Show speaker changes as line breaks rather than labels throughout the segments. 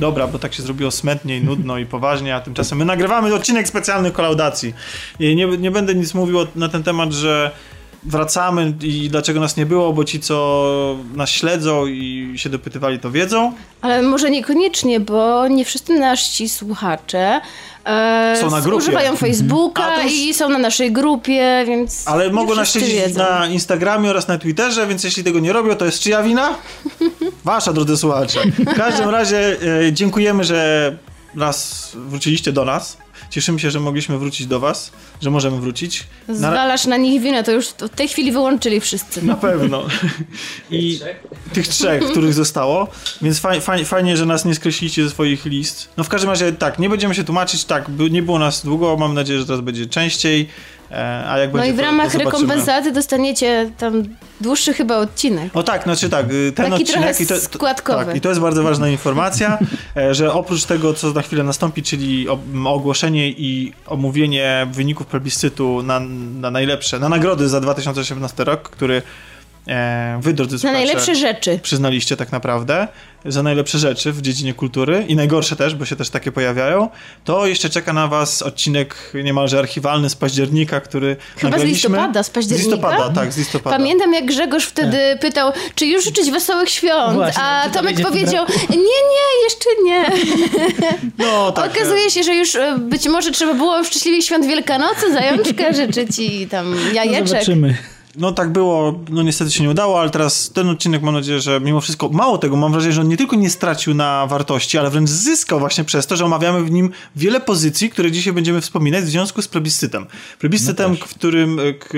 Dobra, bo tak się zrobiło smętnie i nudno i poważnie, a tymczasem my nagrywamy odcinek specjalny kolaudacji. I nie, nie będę nic mówił na ten temat, że wracamy i dlaczego nas nie było, bo ci, co nas śledzą i się dopytywali, to wiedzą.
Ale może niekoniecznie, bo nie wszyscy nasi słuchacze
Są na grupie.
używają Facebooka
A, to już-
i są na naszej grupie, więc
Ale mogą nas śledzić na Instagramie oraz na Twitterze, więc jeśli tego nie robią, to jest czyja wina? Wasza, drodzy słuchacze. W każdym razie e, dziękujemy, że raz wróciliście do nas. Cieszymy się, że mogliśmy wrócić do was, że możemy wrócić.
Zwalasz na nich winę, to już w tej chwili wyłączyli wszyscy.
na pewno. I tych trzech, których zostało. Więc faj, faj, fajnie, że nas nie skreśliliście ze swoich list. No w każdym razie tak, nie będziemy się tłumaczyć, tak, nie było nas długo, mam nadzieję, że teraz będzie częściej. E, a jak
No
będzie
i w
to-
ramach
to zobaczymy.
rekompensaty dostaniecie tam dłuższy chyba odcinek.
O tak, znaczy tak, y, ten
Taki
odcinek
trochę
i to,
składkowy.
Tak, i to jest bardzo ważna informacja, e, że oprócz tego, co za chwilę nastąpi, czyli o- m, ogłoszenie i omówienie wyników plebiscytu na, na najlepsze, na nagrody za 2018 rok, który e, wy, drodzy
Na
słuchacze,
najlepsze rzeczy.
przyznaliście tak naprawdę za najlepsze rzeczy w dziedzinie kultury i najgorsze też, bo się też takie pojawiają, to jeszcze czeka na was odcinek niemalże archiwalny z października, który
Chyba z listopada, z października?
Z listopada, tak, z listopada.
Pamiętam, jak Grzegorz wtedy pytał, czy już życzyć wesołych świąt,
Właśnie,
a Tomek powiedział, nie, nie, jeszcze nie.
No, tak,
Okazuje się, że już e, być może trzeba było szczęśliwych świąt Wielkanocy, zajączka życzyć i tam
No
jajeczek.
zobaczymy.
No tak było, no niestety się nie udało, ale teraz ten odcinek mam nadzieję, że mimo wszystko, mało tego, mam wrażenie, że on nie tylko nie stracił na wartości, ale wręcz zyskał właśnie przez to, że omawiamy w nim wiele pozycji, które dzisiaj będziemy wspominać w związku z plebiscytem. Plebiscytem, w którym, e, k,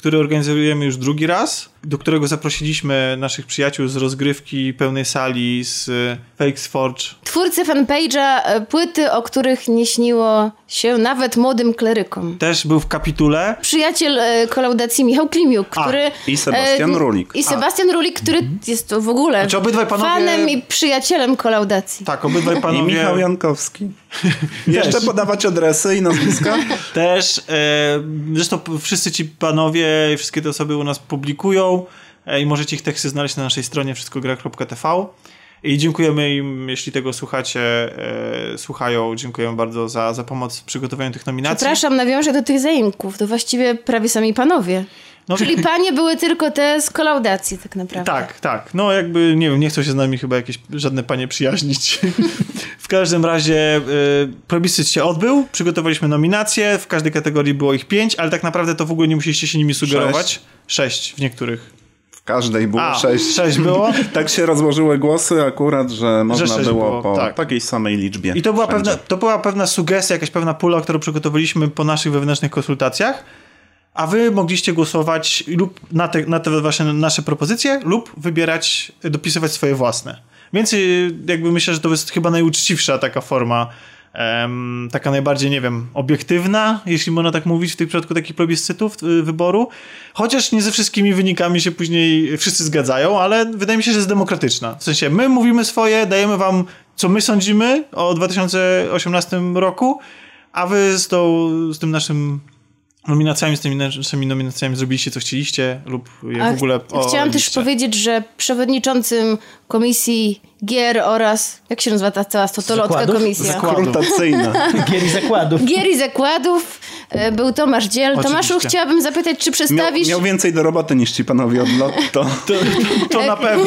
który organizujemy już drugi raz, do którego zaprosiliśmy naszych przyjaciół z rozgrywki pełnej sali, z e, Fakes Forge.
Twórcy fanpage'a e, płyty, o których nie śniło się nawet młodym klerykom.
Też był w kapitule.
Przyjaciel e, kolaudacji Michał Klimiuk,
A,
który...
i Sebastian
e,
Rulik.
I Sebastian Rulik, który jest to w ogóle
Znaczy obydwaj panowie-
fanem i przyjacielem kolaudacji.
Tak, obydwaj
I
panowie...
Michał Jankowski. Jeszcze podawać adresy i nazwiska?
Też, e, zresztą wszyscy ci panowie i wszystkie te osoby u nas publikują e, i możecie ich teksty znaleźć na naszej stronie wszystkogra.tv i dziękujemy im, jeśli tego słuchacie, e, słuchają, dziękuję bardzo za, za pomoc w przygotowaniu tych nominacji.
Przepraszam, nawiążę do tych zaimków. To właściwie prawie sami panowie.
No,
Czyli panie były tylko te z kolaudacji tak naprawdę.
Tak, tak. No jakby, nie wiem, nie chcą się z nami chyba jakieś żadne panie przyjaźnić. w każdym razie y, plebiscyt się odbył, przygotowaliśmy nominacje, w każdej kategorii było ich pięć, ale tak naprawdę to w ogóle nie musieliście się nimi sugerować. Sześć, w niektórych.
W każdej było
A,
sześć.
sześć było.
Tak się rozłożyły głosy akurat, że można
sześć
było,
było,
po
tak.
takiej samej liczbie.
I to była,
wszędzie.
pewna, to była pewna sugestia, jakaś pewna pula, którą przygotowaliśmy po naszych wewnętrznych konsultacjach, a wy mogliście głosować lub na te, na te wasze, nasze propozycje lub wybierać, dopisywać swoje własne. Więc y, jakby myślę, że to jest chyba najuczciwsza taka forma, taka najbardziej, nie wiem, obiektywna, jeśli można tak mówić w tym przypadku takich plebiscytów, y, wyboru. Chociaż nie ze wszystkimi wynikami się później wszyscy zgadzają, ale wydaje mi się, że jest demokratyczna. W sensie my mówimy swoje, dajemy wam, co my sądzimy o 2018 roku, a wy z, tą, z tym naszym nominacjami, z tymi naszymi nominacjami zrobiliście, co chcieliście lub je
A
w ogóle
ch- Chciałam też powiedzieć, że przewodniczącym komisji gier oraz, jak się nazywa ta cała stotolotka komisja?
Zakładów.
Gier i zakładów.
Gier i zakładów był Tomasz Dziel.
Oczywiście.
Tomaszu, chciałabym zapytać, czy
Miał,
przedstawisz...
miał więcej do roboty niż ci panowie od lotto.
To, to na pewno.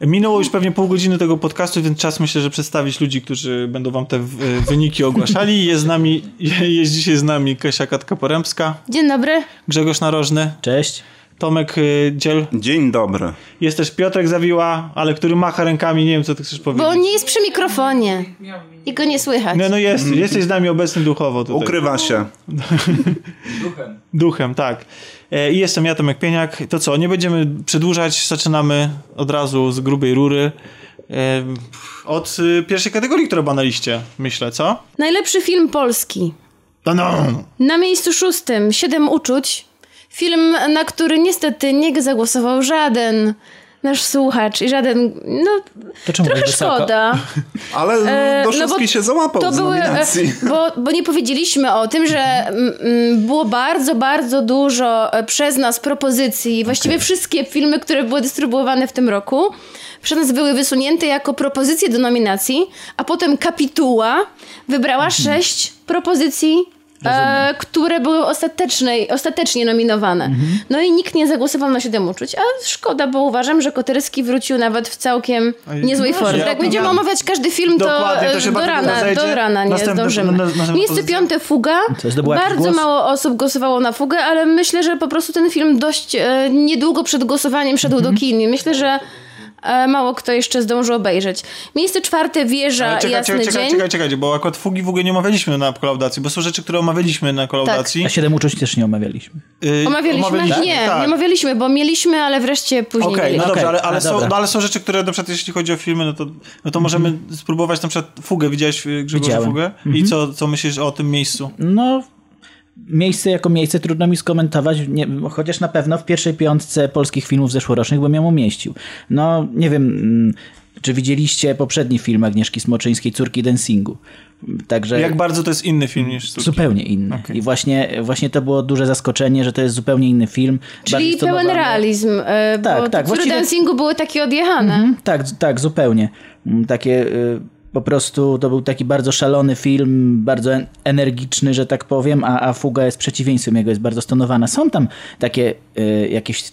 Minęło już pewnie pół godziny tego podcastu, więc czas myślę, że przedstawić ludzi, którzy będą wam te w- wyniki ogłaszali. Jest z nami, jest dzisiaj z nami Kasia Katka-Porębska,
Dzień dobry.
Grzegorz Narożny,
Cześć.
Tomek y, Dziel.
Dzień dobry.
Jest też Piotrek Zawiła, ale który macha rękami, nie wiem co ty chcesz powiedzieć.
Bo on nie jest przy mikrofonie i go nie słychać.
No, no jest, jesteś z nami obecny duchowo tutaj.
Ukrywa się.
Duchem, tak. E, I jestem ja, Tomek Pieniak. To co, nie będziemy przedłużać, zaczynamy od razu z grubej rury. E, Od y, pierwszej kategorii, która była na liście, myślę, co?
Najlepszy film polski.
No, no.
Na miejscu szóstym Siedem uczuć. Film, na który niestety nie zagłosował żaden nasz słuchacz i żaden, no
To czemu
trochę
tak
szkoda.
Ale Doszewski
no
się załapał
To
z
były, e, bo, bo nie powiedzieliśmy o tym, że mm, mm, było bardzo, bardzo dużo e, przez nas propozycji. Właściwie wszystkie filmy, które były dystrybuowane w tym roku. przez nas były wysunięte jako propozycje do nominacji, a potem kapituła wybrała
Mhm.
sześć propozycji, e, które były ostatecznej, ostatecznie nominowane.
Mhm.
No i nikt nie zagłosował na Siedem Uczuć, a szkoda, bo uważam, że Koterski wrócił nawet w całkiem
Oj,
niezłej
no,
formie.
ja
Jak będziemy omawiać każdy film, to,
to
e, do rana, do rana nie
Następny-
zdążymy.
na- następna
Miejsce
pozycja.
piąte Fuga. Bardzo
głos?
mało osób głosowało na Fugę, ale myślę, że po prostu ten film dość e, niedługo przed głosowaniem szedł
Mhm.
do kin. Myślę, że mało kto jeszcze zdążył obejrzeć. Miejsce czwarte Wieża,
Ale czekaj,
Jasny
czekaj, czekaj,
Dzień.
czekaj, czekajcie, bo akurat fugi w ogóle nie omawialiśmy na kolaudacji, bo są rzeczy, które omawialiśmy na kolaudacji.
A siedem uczuć też nie omawialiśmy.
Y,
Omawialiśmy? Nie,
tak.
nie omawialiśmy, bo mieliśmy, ale wreszcie później
Okej, no
mieliśmy.
dobrze, ale, ale,
a,
są, no, ale są rzeczy, które na przykład jeśli chodzi o filmy, no to, no to możemy spróbować na przykład Fugę. Widziałeś y,
Widziałem.
Fugę? I co, co myślisz o tym miejscu?
No, miejsce jako miejsce trudno mi skomentować, nie, chociaż na pewno w pierwszej piątce polskich filmów zeszłorocznych bym ją umieścił. No, nie wiem, mm, czy widzieliście poprzedni film Agnieszki Smoczyńskiej, Córki Dancingu. Także
Jak bardzo to jest inny film niż Córki?
zupełnie inny. I właśnie, właśnie to było duże zaskoczenie, że to jest zupełnie inny film.
Czyli
bardziej
pełen
stonowany.
realizm, e,
Tak,
bo
tak,
które
właściwie-
dancingu były takie odjechane.
Mhm, tak, tak, zupełnie. Mm, Takie y, po prostu to był taki bardzo szalony film, bardzo en- energiczny, że tak powiem, a, a Fuga jest przeciwieństwem jego, jest bardzo stonowana. Są tam takie y, jakieś,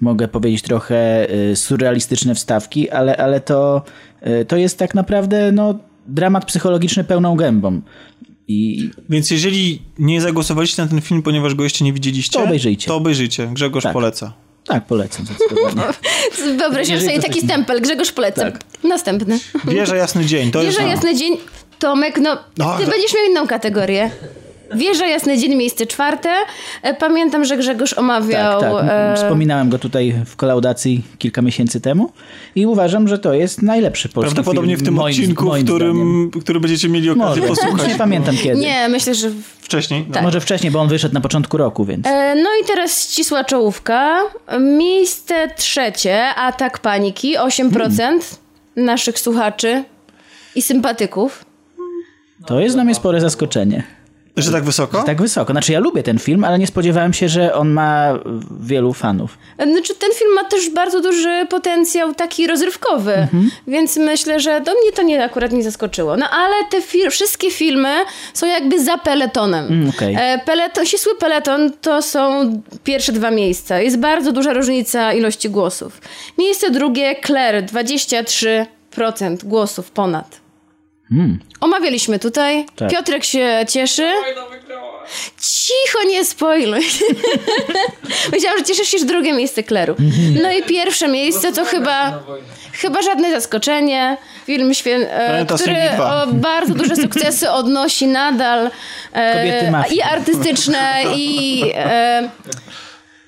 mogę powiedzieć, trochę y, surrealistyczne wstawki, ale, ale to, y, to jest tak naprawdę no, dramat psychologiczny pełną gębą. I
Więc jeżeli nie zagłosowaliście na ten film, ponieważ go jeszcze nie widzieliście,
To obejrzyjcie.
To obejrzyjcie. Grzegorz
Tak.
poleca.
Tak, polecam zdecydowanie.
Wyobraźam
Jeżeli
sobie taki stempel, Grzegorz Plecem.
Tak.
Następny.
Wieża Jasny Dzień. To
Wieża
jest...
Jasny Dzień. Tomek, no,
No,
ty będziesz miał inną kategorię. Wieża Jasny Dzień, miejsce czwarte. E, Pamiętam, że Grzegorz omawiał...
Tak, tak.
e,
Wspominałem go tutaj w kolaudacji kilka miesięcy temu i uważam, że to jest najlepszy polski
Prawdopodobnie
film.
w tym
moim,
odcinku,
moim
w którym, który będziecie mieli okazję
Może,
posłuchać.
nie pamiętam kiedy.
Nie, myślę, że...
Wcześniej. No.
Tak.
Może wcześniej, bo on wyszedł na początku roku, więc...
E, No i teraz ścisła czołówka. Miejsce trzecie, Atak Paniki, 8% naszych słuchaczy i sympatyków.
To jest dla mnie spore zaskoczenie.
Że tak wysoko?
Tak wysoko. Znaczy ja lubię ten film, ale nie spodziewałem się, że on ma wielu fanów.
Znaczy, ten film ma też bardzo duży potencjał taki rozrywkowy,
Mhm.
więc myślę, że do mnie to nie akurat nie zaskoczyło. No ale te fil- wszystkie filmy są jakby za peletonem.
Mm, okej.
E, peleton, ścisły peleton to są pierwsze dwa miejsca. Jest bardzo duża różnica ilości głosów. Miejsce drugie, Claire, 23% głosów ponad. Omawialiśmy tutaj.
Hmm. Tak.
Piotrek się cieszy. Cicho, nie spoiluj. Wiedziałam, że cieszysz się, że drugie miejsce Kleru. No i pierwsze miejsce to chyba, chyba żadne zaskoczenie. Film, świę, e, który o, bardzo duże sukcesy odnosi nadal. E. I artystyczne, i... E,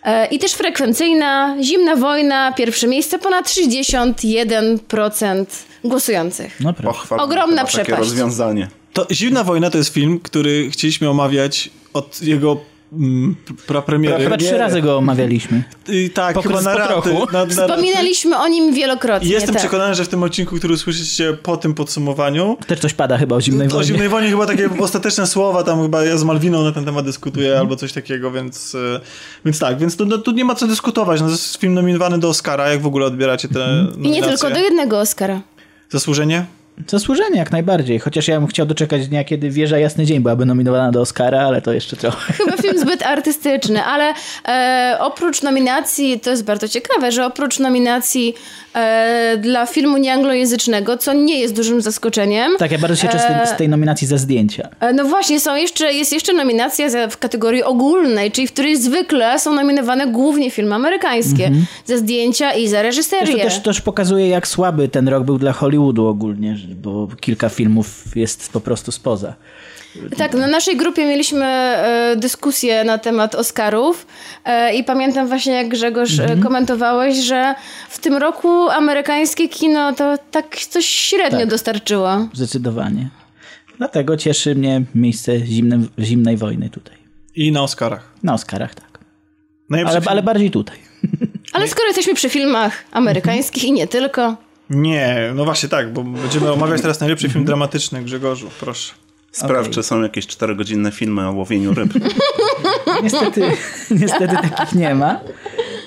e, I też frekwencyjna, zimna wojna, pierwsze miejsce, ponad 61% głosujących.
No.
Pochwal,
Ogromna
chyba takie
przepaść.
rozwiązanie.
To Zimna Wojna to jest film, który chcieliśmy omawiać od jego mm, prapremiery.
Chyba trzy razy go omawialiśmy.
I tak,
Po-
chyba na raty. Na, na
Wspominaliśmy o nim wielokrotnie.
I Jestem
tak.
przekonany, że w tym odcinku, który usłyszycie po tym podsumowaniu,
Też coś pada chyba o zimnej
o
wojnie.
Zimnej Wojnie chyba takie ostateczne słowa, tam chyba ja z Malwiną na ten temat dyskutuję albo coś takiego, więc, e, więc tak, więc tu, no, tu nie ma co dyskutować. No, to jest film nominowany do Oscara, jak w ogóle odbieracie te
I nie tylko do jednego Oscara.
Zasłużenie?
Zasłużenie jak najbardziej. Chociaż ja bym chciał doczekać dnia, kiedy Wieża Jasny Dzień byłaby nominowana do Oscara, ale to jeszcze trochę.
Chyba film zbyt artystyczny, ale e, oprócz nominacji, to jest bardzo ciekawe, że oprócz nominacji e, dla filmu nieanglojęzycznego, co nie jest dużym zaskoczeniem.
Tak, ja bardzo się cieszę z tej, z tej nominacji za zdjęcia.
E, No właśnie, są jeszcze, jest jeszcze nominacja za, w kategorii ogólnej, czyli w której zwykle są nominowane głównie filmy amerykańskie. Za zdjęcia i za reżyserię.
to też, też pokazuje, jak słaby ten rok był dla Hollywoodu ogólnie, bo kilka filmów jest po prostu spoza.
Tak, na naszej grupie mieliśmy e, dyskusję na temat Oscarów e, i pamiętam właśnie, jak Grzegorz e, komentowałeś, że w tym roku amerykańskie kino to tak coś średnio
Tak.
dostarczyło.
Zdecydowanie. Dlatego cieszy mnie miejsce zimne, zimnej wojny tutaj.
I na Oscarach.
Na Oscarach, tak. Ale, ale bardziej tutaj.
Ale skoro jesteśmy przy filmach amerykańskich i nie tylko,
Nie, no właśnie tak, bo będziemy omawiać teraz najlepszy film dramatyczny, Grzegorzu, proszę.
Sprawdź,
Okej.
czy są jakieś czterogodzinne filmy o łowieniu ryb.
Niestety, niestety takich nie ma.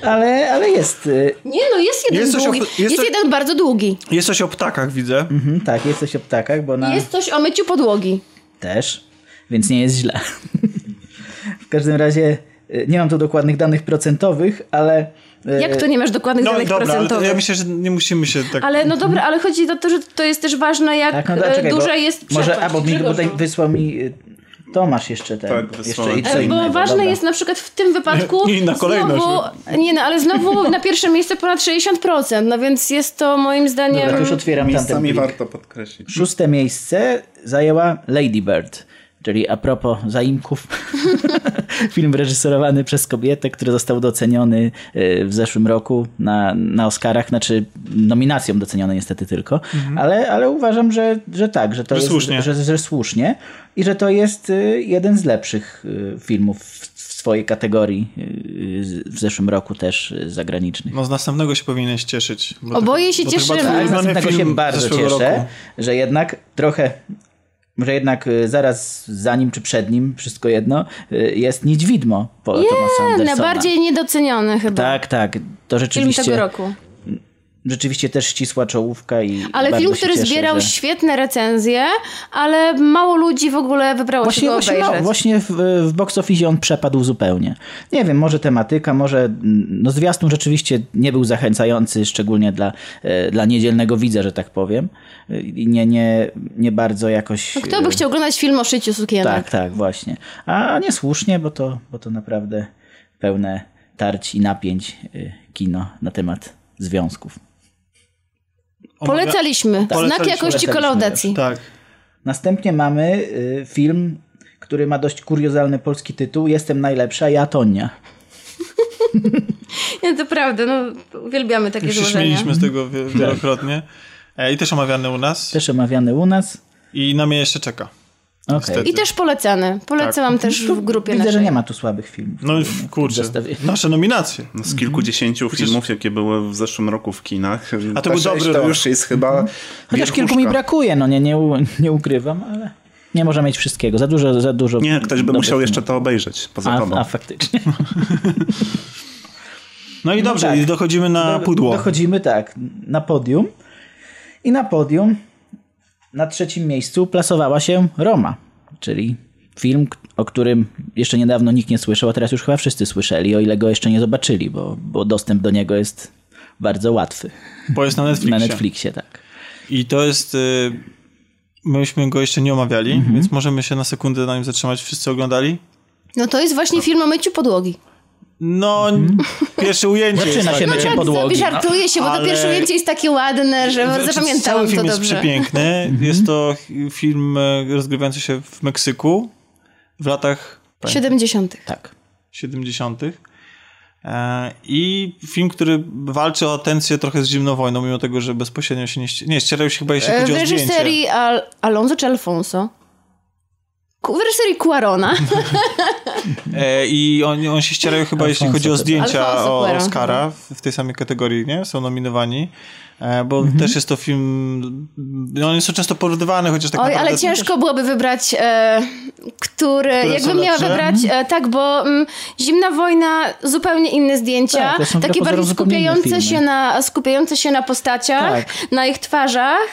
ale, ale jest. y,
Nie no, jest jeden
Jest coś o-
długi.
jest
jest
coś-
jeden bardzo długi.
Jest coś o ptakach, widzę.
Mhm, tak, jest coś o ptakach, bo na...
Jest coś o myciu podłogi.
też, więc nie jest źle. w każdym razie y, nie mam tu dokładnych danych procentowych, ale... y,
Jak to nie masz dokładnych
No
danych
dobra,
procentowych?
ja myślę, że nie musimy się tak...
Ale no dobra, ale chodzi o to, że to jest też ważne, jak
Tak, no
e,
to czekaj,
duża
bo
jest
Może,
przepaść.
a bo mi wysłał mi y, Tomasz jeszcze ten.
Tak,
jeszcze i co
E, Bo
innego,
ważne
dobra.
jest na przykład w tym wypadku.
Nie, inna kolejność.
Znowu, nie no, ale znowu na pierwsze miejsce ponad 60%, no więc jest to moim zdaniem.
Dobra, to już otwieram tamten
Miejscami warto podkreślić.
Szóste miejsce zajęła Lady Bird, czyli a propos zaimków, film reżyserowany przez kobietę, który został doceniony y, w zeszłym roku na, na Oscarach, znaczy nominacją doceniony niestety tylko, ale, ale uważam, że, że tak, że to
Że
jest,
słusznie.
Że, że słusznie i że to jest y, jeden z lepszych y, filmów w, swojej kategorii w zeszłym roku też zagranicznych.
No z następnego się powinieneś cieszyć. bo
Oboje
to-
się cieszymy.
Tak, z następnego się bardzo cieszę,
roku.
że jednak trochę, że jednak y, zaraz za nim czy przed nim, wszystko jedno, y, jest Niedźwidmo Paula Thomasa
Nie,
Andersona.
najbardziej niedoceniony chyba.
Tak, tak. To
Film tego
rzeczywiście,
roku.
rzeczywiście też ścisła czołówka i
Ale film,
się
który
cieszę,
zbierał
że...
świetne recenzje, ale mało ludzi w ogóle wybrało się
Właśnie,
go
właśnie,
obejrzeć.
no, właśnie w, w box office on przepadł zupełnie. Nie wiem, może tematyka, może mm, no zwiastun rzeczywiście nie był zachęcający, szczególnie dla, e, dla niedzielnego widza, że tak powiem. I nie, nie, nie bardzo jakoś...
No Kto by chciał oglądać film o szyciu sukienek?
Tak, tak, właśnie. A niesłusznie, bo to, bo to naprawdę pełne tarć i napięć y, kino na temat związków.
Polecaliśmy. Znak
Polecaliśmy.
jakości kolaudacji.
Tak.
Następnie mamy y, film, który ma dość kuriozalny polski tytuł Jestem najlepsza, ja Tonia.
Nie, to prawda, no uwielbiamy takie
Już się
złożenia.
śmieliśmy z tego wie- wielokrotnie. E, I też omawiany u nas.
Też omawiany u nas.
I na mnie jeszcze czeka. Niestety.
I też polecany. Polecałam też w grupie
Widzę,
naszej.
że nie ma tu słabych filmów.
No
w
kurczę, nasze nominacje.
No, z kilkudziesięciu filmów, jakie były w zeszłym roku w kinach.
A to był
P6
dobry
to już jest chyba
Chociaż
wierchuszka.
kilku mi brakuje, no nie, nie, u- nie ukrywam, ale nie można mieć wszystkiego. Za dużo, za dużo.
Nie, ktoś by musiał jeszcze
filmów.
to obejrzeć poza
A,
tobą.
a faktycznie.
No i dobrze,
tak.
i dochodzimy na
Do-
pudło.
Dochodzimy tak, na podium. I na podium na trzecim miejscu plasowała się Roma, czyli film, o którym jeszcze niedawno nikt nie słyszał, a teraz już chyba wszyscy słyszeli, o ile go jeszcze nie zobaczyli, bo, bo dostęp do niego jest bardzo łatwy.
Bo jest na Netflixie.
Na Netflixie, tak.
I to jest... Y, myśmy go jeszcze nie omawiali,
Mhm.
więc możemy się na sekundę na nim zatrzymać. Wszyscy oglądali?
No to jest właśnie film o myciu podłogi.
No, pierwsze ujęcie
Zaczyna
jest
się
takie.
mycie
Tak,
podłogi.
żartuje się, bo
Ale-
to pierwsze ujęcie jest takie ładne, że
Znaczy,
zapamiętałam
Cały film
to
jest
dobrze.
przepiękny.
Mhm.
Jest to film e, rozgrywający się w Meksyku w latach
70.
Tak.
70. E, I film, który walczy o atencję trochę z zimną wojną, mimo tego, że bezpośrednio się nie, nie ścierają się chyba jeśli
E,
chodzi
W
o zdjęcie.
reżyserii Al Alonso czy Alfonso? W reżyserii Cuarona.
E, I on, on się ścierają chyba, jeśli chodzi o zdjęcia o. Oscara w, w tej samej kategorii, nie? Są nominowani. E, bo
Mhm.
też jest to film... No, one są często porównywane, chociaż tak
Oj,
naprawdę...
ale ciężko byłoby wybrać, e, który,
Które
jakbym miała
lepsze?
wybrać, e, tak, bo mm, Zimna Wojna, zupełnie inne zdjęcia,
Tak,
takie bardziej skupiające się, na, skupiające się na postaciach,
Tak.
na ich twarzach.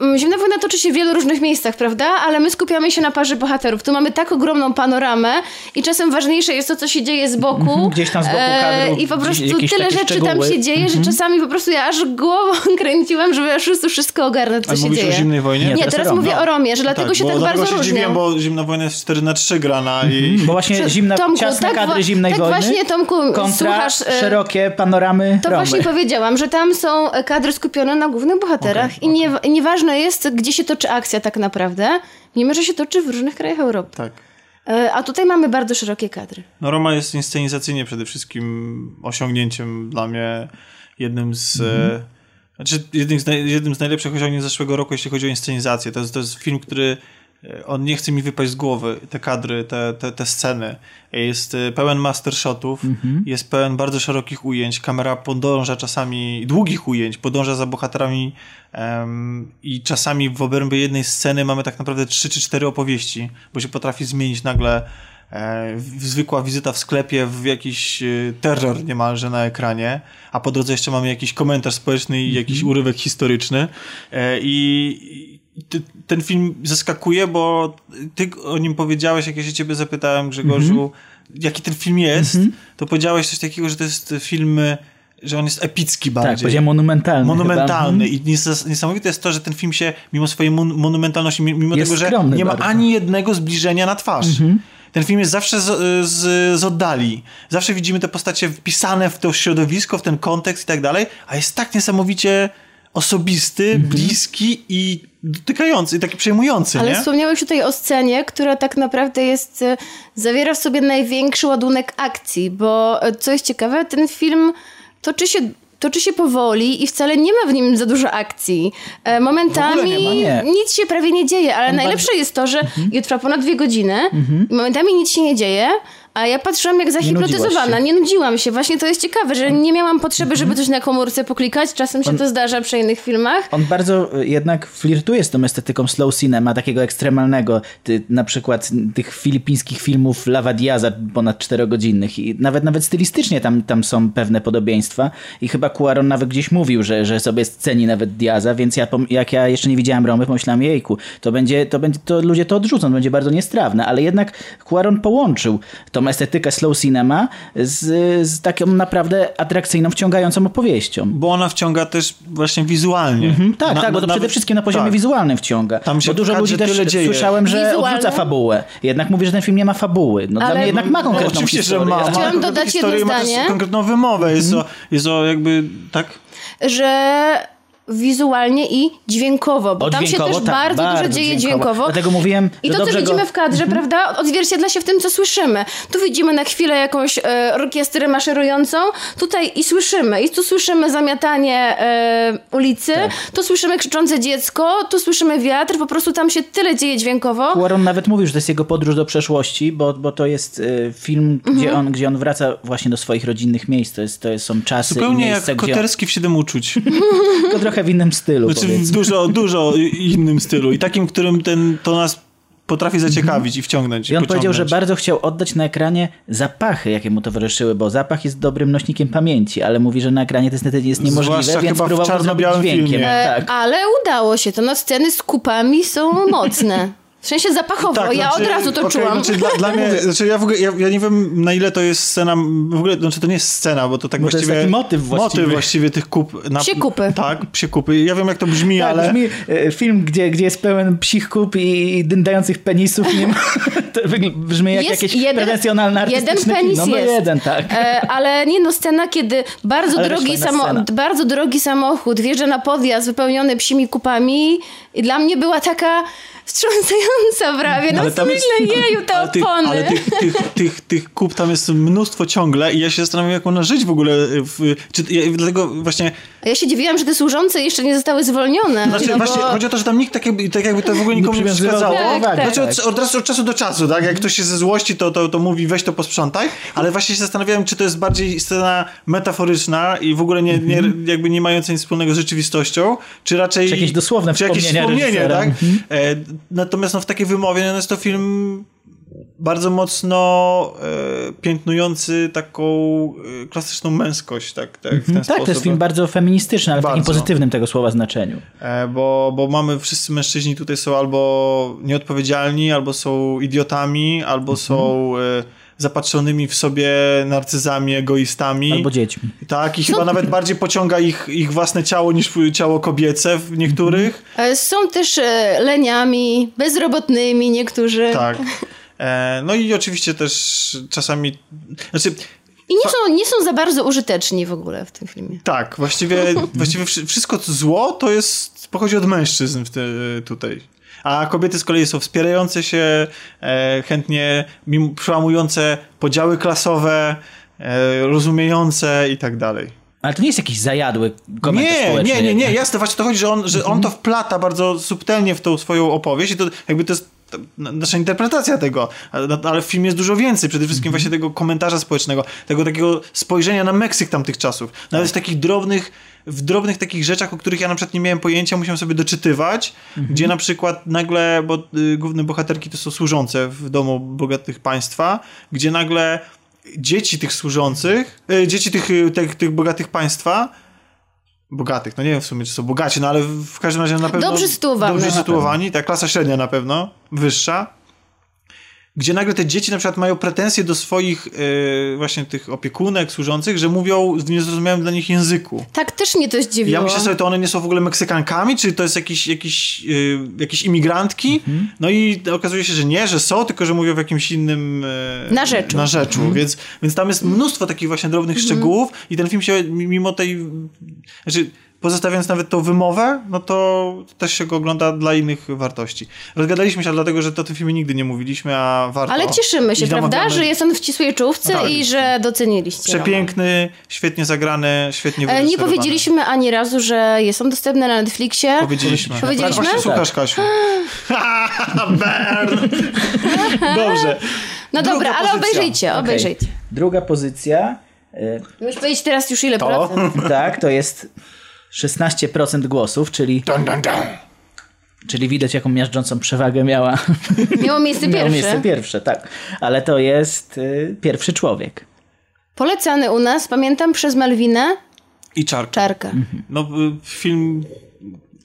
E, mm, Zimna wojna toczy się w wielu różnych miejscach, prawda? Ale my skupiamy się na parze bohaterów. Tu mamy tak ogromną panoramę i czasem ważniejsze jest to, co się dzieje z boku.
Mhm, gdzieś tam z boku
E,
kadru,
I po prostu
jakieś
tyle rzeczy tam
szczegóły.
się dzieje, że czasami po prostu ja aż głową kręciłam, żeby aż po wszystko ogarnąć, co
Ale
się
mówisz
dzieje.
o Zimnej Wojnie?
Nie,
Nie,
teraz
mówię
no.
o Romie, że dlatego się
bo
tak bardzo
się dziwiłem, bo Zimna Wojna jest 4 na 3 grana i...
Bo właśnie zimna,
Tomku,
ciasne
tak
kadry zimnej
tak
wojny
właśnie, Tomku,
kontra
słuchasz, e,
szerokie panoramy
To
Romy.
właśnie powiedziałam, że tam są e, kadry skupione na głównych bohaterach i nie, i nieważne jest, gdzie się toczy akcja tak naprawdę, mimo że się toczy w różnych krajach Europy.
Tak.
E, A tutaj mamy bardzo szerokie kadry.
No Roma jest inscenizacyjnie przede wszystkim osiągnięciem dla mnie jednym z... E, znaczy jednym z, naj, jednym z najlepszych osiągnięć zeszłego roku, jeśli chodzi o inscenizację. To jest, to jest film, który on nie chce mi wypaść z głowy, te kadry, te, te, te sceny. Jest e, pełen master shotów, jest pełen bardzo szerokich ujęć, kamera podąża czasami, długich ujęć, podąża za bohaterami em, i czasami w obrębie jednej sceny mamy tak naprawdę trzy czy cztery opowieści, bo się potrafi zmienić nagle e, zwykła wizyta w sklepie, w jakiś e, terror niemalże na ekranie, a po drodze jeszcze mamy jakiś komentarz społeczny i jakiś urywek historyczny. E, i ty, ten film zaskakuje, bo ty o nim powiedziałeś, jak ja się ciebie zapytałem, Grzegorzu, jaki ten film jest, to powiedziałeś coś takiego, że to jest film, że on jest epicki bardziej.
Tak, powiedziałem monumentalny.
Monumentalny.
Chyba.
I nies- niesamowite jest to, że ten film się, mimo swojej mon- monumentalności, mi- mimo
Jest
tego, że nie ma
bardzo.
ani jednego zbliżenia na twarz. Ten film jest zawsze z, z, z oddali. Zawsze widzimy te postacie wpisane w to środowisko, w ten kontekst i tak dalej, a jest tak niesamowicie osobisty, bliski i dotykający, i taki przejmujący,
Ale
nie?
wspomniałeś tutaj o scenie, która tak naprawdę jest, e, zawiera w sobie największy ładunek akcji, bo e, co jest ciekawe, ten film toczy się, toczy się powoli i wcale nie ma w nim za dużo akcji. E, Momentami
nie ma, nie.
nic się prawie nie dzieje, ale
On
najlepsze
bardzo-
jest to, że mhm. trwa ponad dwie godziny i momentami nic się nie dzieje, a ja patrzyłam jak zahipnotyzowana, nie nudziłam się. Właśnie to jest ciekawe, że nie miałam potrzeby, żeby coś na komórce poklikać. Czasem się to zdarza przy innych filmach.
On bardzo y, jednak flirtuje z tą estetyką slow cinema, takiego ekstremalnego. Ty, na przykład tych filipińskich filmów Lava Diaza ponad czterogodzinnych i nawet nawet stylistycznie tam, tam są pewne podobieństwa i chyba Cuaron nawet gdzieś mówił, że, że sobie ceni nawet Diaza, więc ja, jak ja jeszcze nie widziałem Romy, pomyślałem, jejku, to będzie, to będzie, to ludzie to odrzucą, to będzie bardzo niestrawne, ale jednak Cuaron połączył tą estetykę slow cinema z, z taką naprawdę atrakcyjną, wciągającą opowieścią.
Bo ona wciąga też właśnie wizualnie.
Mhm, tak,
Na-
tak, bo to
na-
przede wszystkim na poziomie
tak.
wizualnym wciąga.
Tam się
bo dużo ludzi też
dzieje.
słyszałem, że
Wizualne?
odrzuca fabułę. Jednak mówi, że ten film nie ma fabuły. No dla
Ale-
mnie jednak ma
No,
konkretną
oczywiście,
historię.
że ma. ma
Chciałam
konkretną
dodać jedno
historię, ma też
zdanie.
konkretną wymowę. Jest,
Mhm.
o, jest o jakby, tak?
że wizualnie i dźwiękowo, bo
O,
tam się
dźwiękowo,
też
tak,
bardzo, dużo
bardzo
dzieje
dźwiękowo.
dźwiękowo.
Dlatego mówiłem,
I to, co widzimy
go-
w kadrze,
Mhm.
prawda, odzwierciedla się w tym, co słyszymy. Tu widzimy na chwilę jakąś e, orkiestrę maszerującą, tutaj i słyszymy. I tu słyszymy zamiatanie e, ulicy,
Tak.
tu słyszymy krzyczące dziecko, tu słyszymy wiatr, po prostu tam się tyle dzieje dźwiękowo.
Cuaron nawet mówił, że to jest jego podróż do przeszłości, bo, bo to jest y, film, gdzie,
Mhm.
on, gdzie on wraca właśnie do swoich rodzinnych miejsc. To, jest, to jest, są czasy i
Zupełnie
miejsca,
jak
gdzie
Koterski w Siedem Uczuć.
tylko trochę w innym stylu.
Znaczy w dużo, dużo innym stylu. I takim, którym ten, to nas potrafi zaciekawić i wciągnąć.
I on powiedział, że
pociągnąć.
bardzo chciał oddać na ekranie zapachy, jakie mu towarzyszyły, bo zapach jest dobrym nośnikiem pamięci, ale mówi, że na ekranie to niestety jest niemożliwe,
Zwłaszcza
więc próbował zrobić dźwiękiem.
E,
Tak.
Ale udało się to. No sceny z kupami są mocne. W sensie zapachowo, ja
znaczy,
od razu to
okej,
czułam.
Znaczy, dla, dla mnie, znaczy ja, w ogóle, ja, ja nie wiem na ile to jest scena, w ogóle, znaczy to nie jest scena, bo to tak
Bo to jest
właściwie...
taki motyw właściwie.
Motyw właściwie tych kup. Na,
Psie kupy.
Tak, psie kupy. Ja wiem jak to brzmi,
Tak,
ale...
brzmi e, film, gdzie, gdzie jest pełen psich kup i dyndających penisów. Nie ma, to brzmi jak
Jest
jakieś
jeden-
pretensjonalne
jeden penis
kino. No
jest.
jeden, tak.
E, ale nie no, scena, kiedy bardzo
Ale
drogi, samo,
scena.
bardzo drogi samochód wjeżdża na podjazd wypełniony psimi kupami i dla mnie była taka wstrząsająca prawie. No
Ale tam jest-
myślę, jeju, te
ale tych,
opony.
ale tych, tych, tych, tych kup tam jest mnóstwo ciągle i ja się zastanawiam, jak można żyć w ogóle. W, czy, ja, dlatego właśnie...
A ja się dziwiłam, że te służące jeszcze nie zostały zwolnione.
Znaczy,
no
właśnie
bo...
chodzi o to, że tam nikt tak jakby, tak jakby to w ogóle nikomu nie przeszkadzało.
Tak, tak.
Znaczy od, od, razu, od czasu do czasu, tak? Jak ktoś się ze złości, to, to, to mówi weź to posprzątaj, ale właśnie się zastanawiałem, czy to jest bardziej scena metaforyczna i w ogóle nie, nie, jakby nie mająca nic wspólnego z rzeczywistością, czy raczej...
Czy jakieś dosłowne
czy jakieś
wspomnienia
wspomnienie, tak?
Mhm.
E, natomiast no, w takiej wymowie no, jest to film bardzo mocno e, piętnujący taką e, klasyczną męskość, tak, tak w ten
tak, to jest film bardzo feministyczny, ale w takim
Bardzo.
pozytywnym tego słowa znaczeniu.
E, bo, bo mamy, wszyscy mężczyźni tutaj są albo nieodpowiedzialni, albo są idiotami, albo
Mhm.
są e, zapatrzonymi w sobie narcyzami, egoistami.
Albo dziećmi.
Tak, i chyba nawet bardziej pociąga ich, ich własne ciało niż ciało kobiece w niektórych.
E, Są też e, leniami, bezrobotnymi niektórzy.
Tak. E, no i oczywiście też czasami... Znaczy,
I nie są, nie są za bardzo użyteczni w ogóle w tym filmie.
tak, właściwie, właściwie wszy- wszystko co zło to jest pochodzi od mężczyzn w te, tutaj. A kobiety z kolei są wspierające się, e, chętnie mimo, przełamujące podziały klasowe, e, rozumiejące i tak dalej.
Ale to nie jest jakiś zajadły komentarz
Nie,
społeczny.
nie, nie, nie, jasne, właśnie to chodzi, że on, że on to wplata bardzo subtelnie w tą swoją opowieść i to jakby to jest nasza interpretacja tego, ale, ale w filmie jest dużo więcej, przede wszystkim właśnie tego komentarza społecznego, tego takiego spojrzenia na Meksyk tamtych czasów, nawet z takich drobnych w drobnych takich rzeczach, o których ja na przykład nie miałem pojęcia, musiałem sobie doczytywać, gdzie na przykład nagle, bo y, główne bohaterki to są służące w domu bogatych państwa, gdzie nagle dzieci tych służących, y, dzieci tych, y, tych, tych bogatych państwa bogatych, no nie wiem w sumie, czy są bogaci, no ale w każdym razie na pewno...
Dobrze sytuowani.
Dobrze
Na
sytuowani, tak, klasa średnia na pewno, wyższa, gdzie nagle te dzieci na przykład mają pretensje do swoich e, właśnie tych opiekunek służących, że mówią w niezrozumiałym dla nich języku.
Tak też mnie to zdziwiło.
Ja myślę sobie, to one nie są w ogóle Meksykankami, czy to jest jakiś, jakiś, e, jakieś imigrantki? No i okazuje się, że nie, że są, tylko że mówią w jakimś innym... E,
Narzeczu.
narzeczu. Więc, więc tam jest mnóstwo takich właśnie drobnych szczegółów i ten film się mimo tej... Znaczy, pozostawiając nawet tą wymowę, no to też się go ogląda dla innych wartości. Rozgadaliśmy się dlatego, że to o tym filmie nigdy nie mówiliśmy, a warto.
Ale cieszymy się, prawda, że jest on w ścisłej czołówce
Tak.
i że doceniliście.
Przepiękny, świetnie zagrany, świetnie
E, Nie powiedzieliśmy ani razu, że jest on dostępny na Netflixie.
Powiedzieliśmy.
Powiedzieliśmy?
Tak, właśnie słuchasz, Kasiu. Dobrze.
No
Druga
dobra, ale
pozycja.
obejrzyjcie,
Okej.
obejrzyjcie.
Druga pozycja, y,
Musisz powiedzieć teraz już ile procent.
tak, to jest 16% głosów, czyli,
Dun, dun, dun.
czyli widać jaką miażdżącą przewagę miała.
Miało miejsce
Miało
pierwsze.
miejsce pierwsze, tak. Ale to jest y, pierwszy człowiek.
Polecany u nas, pamiętam, przez Malwinę
I czarka.
Czarkę.
No, y, film...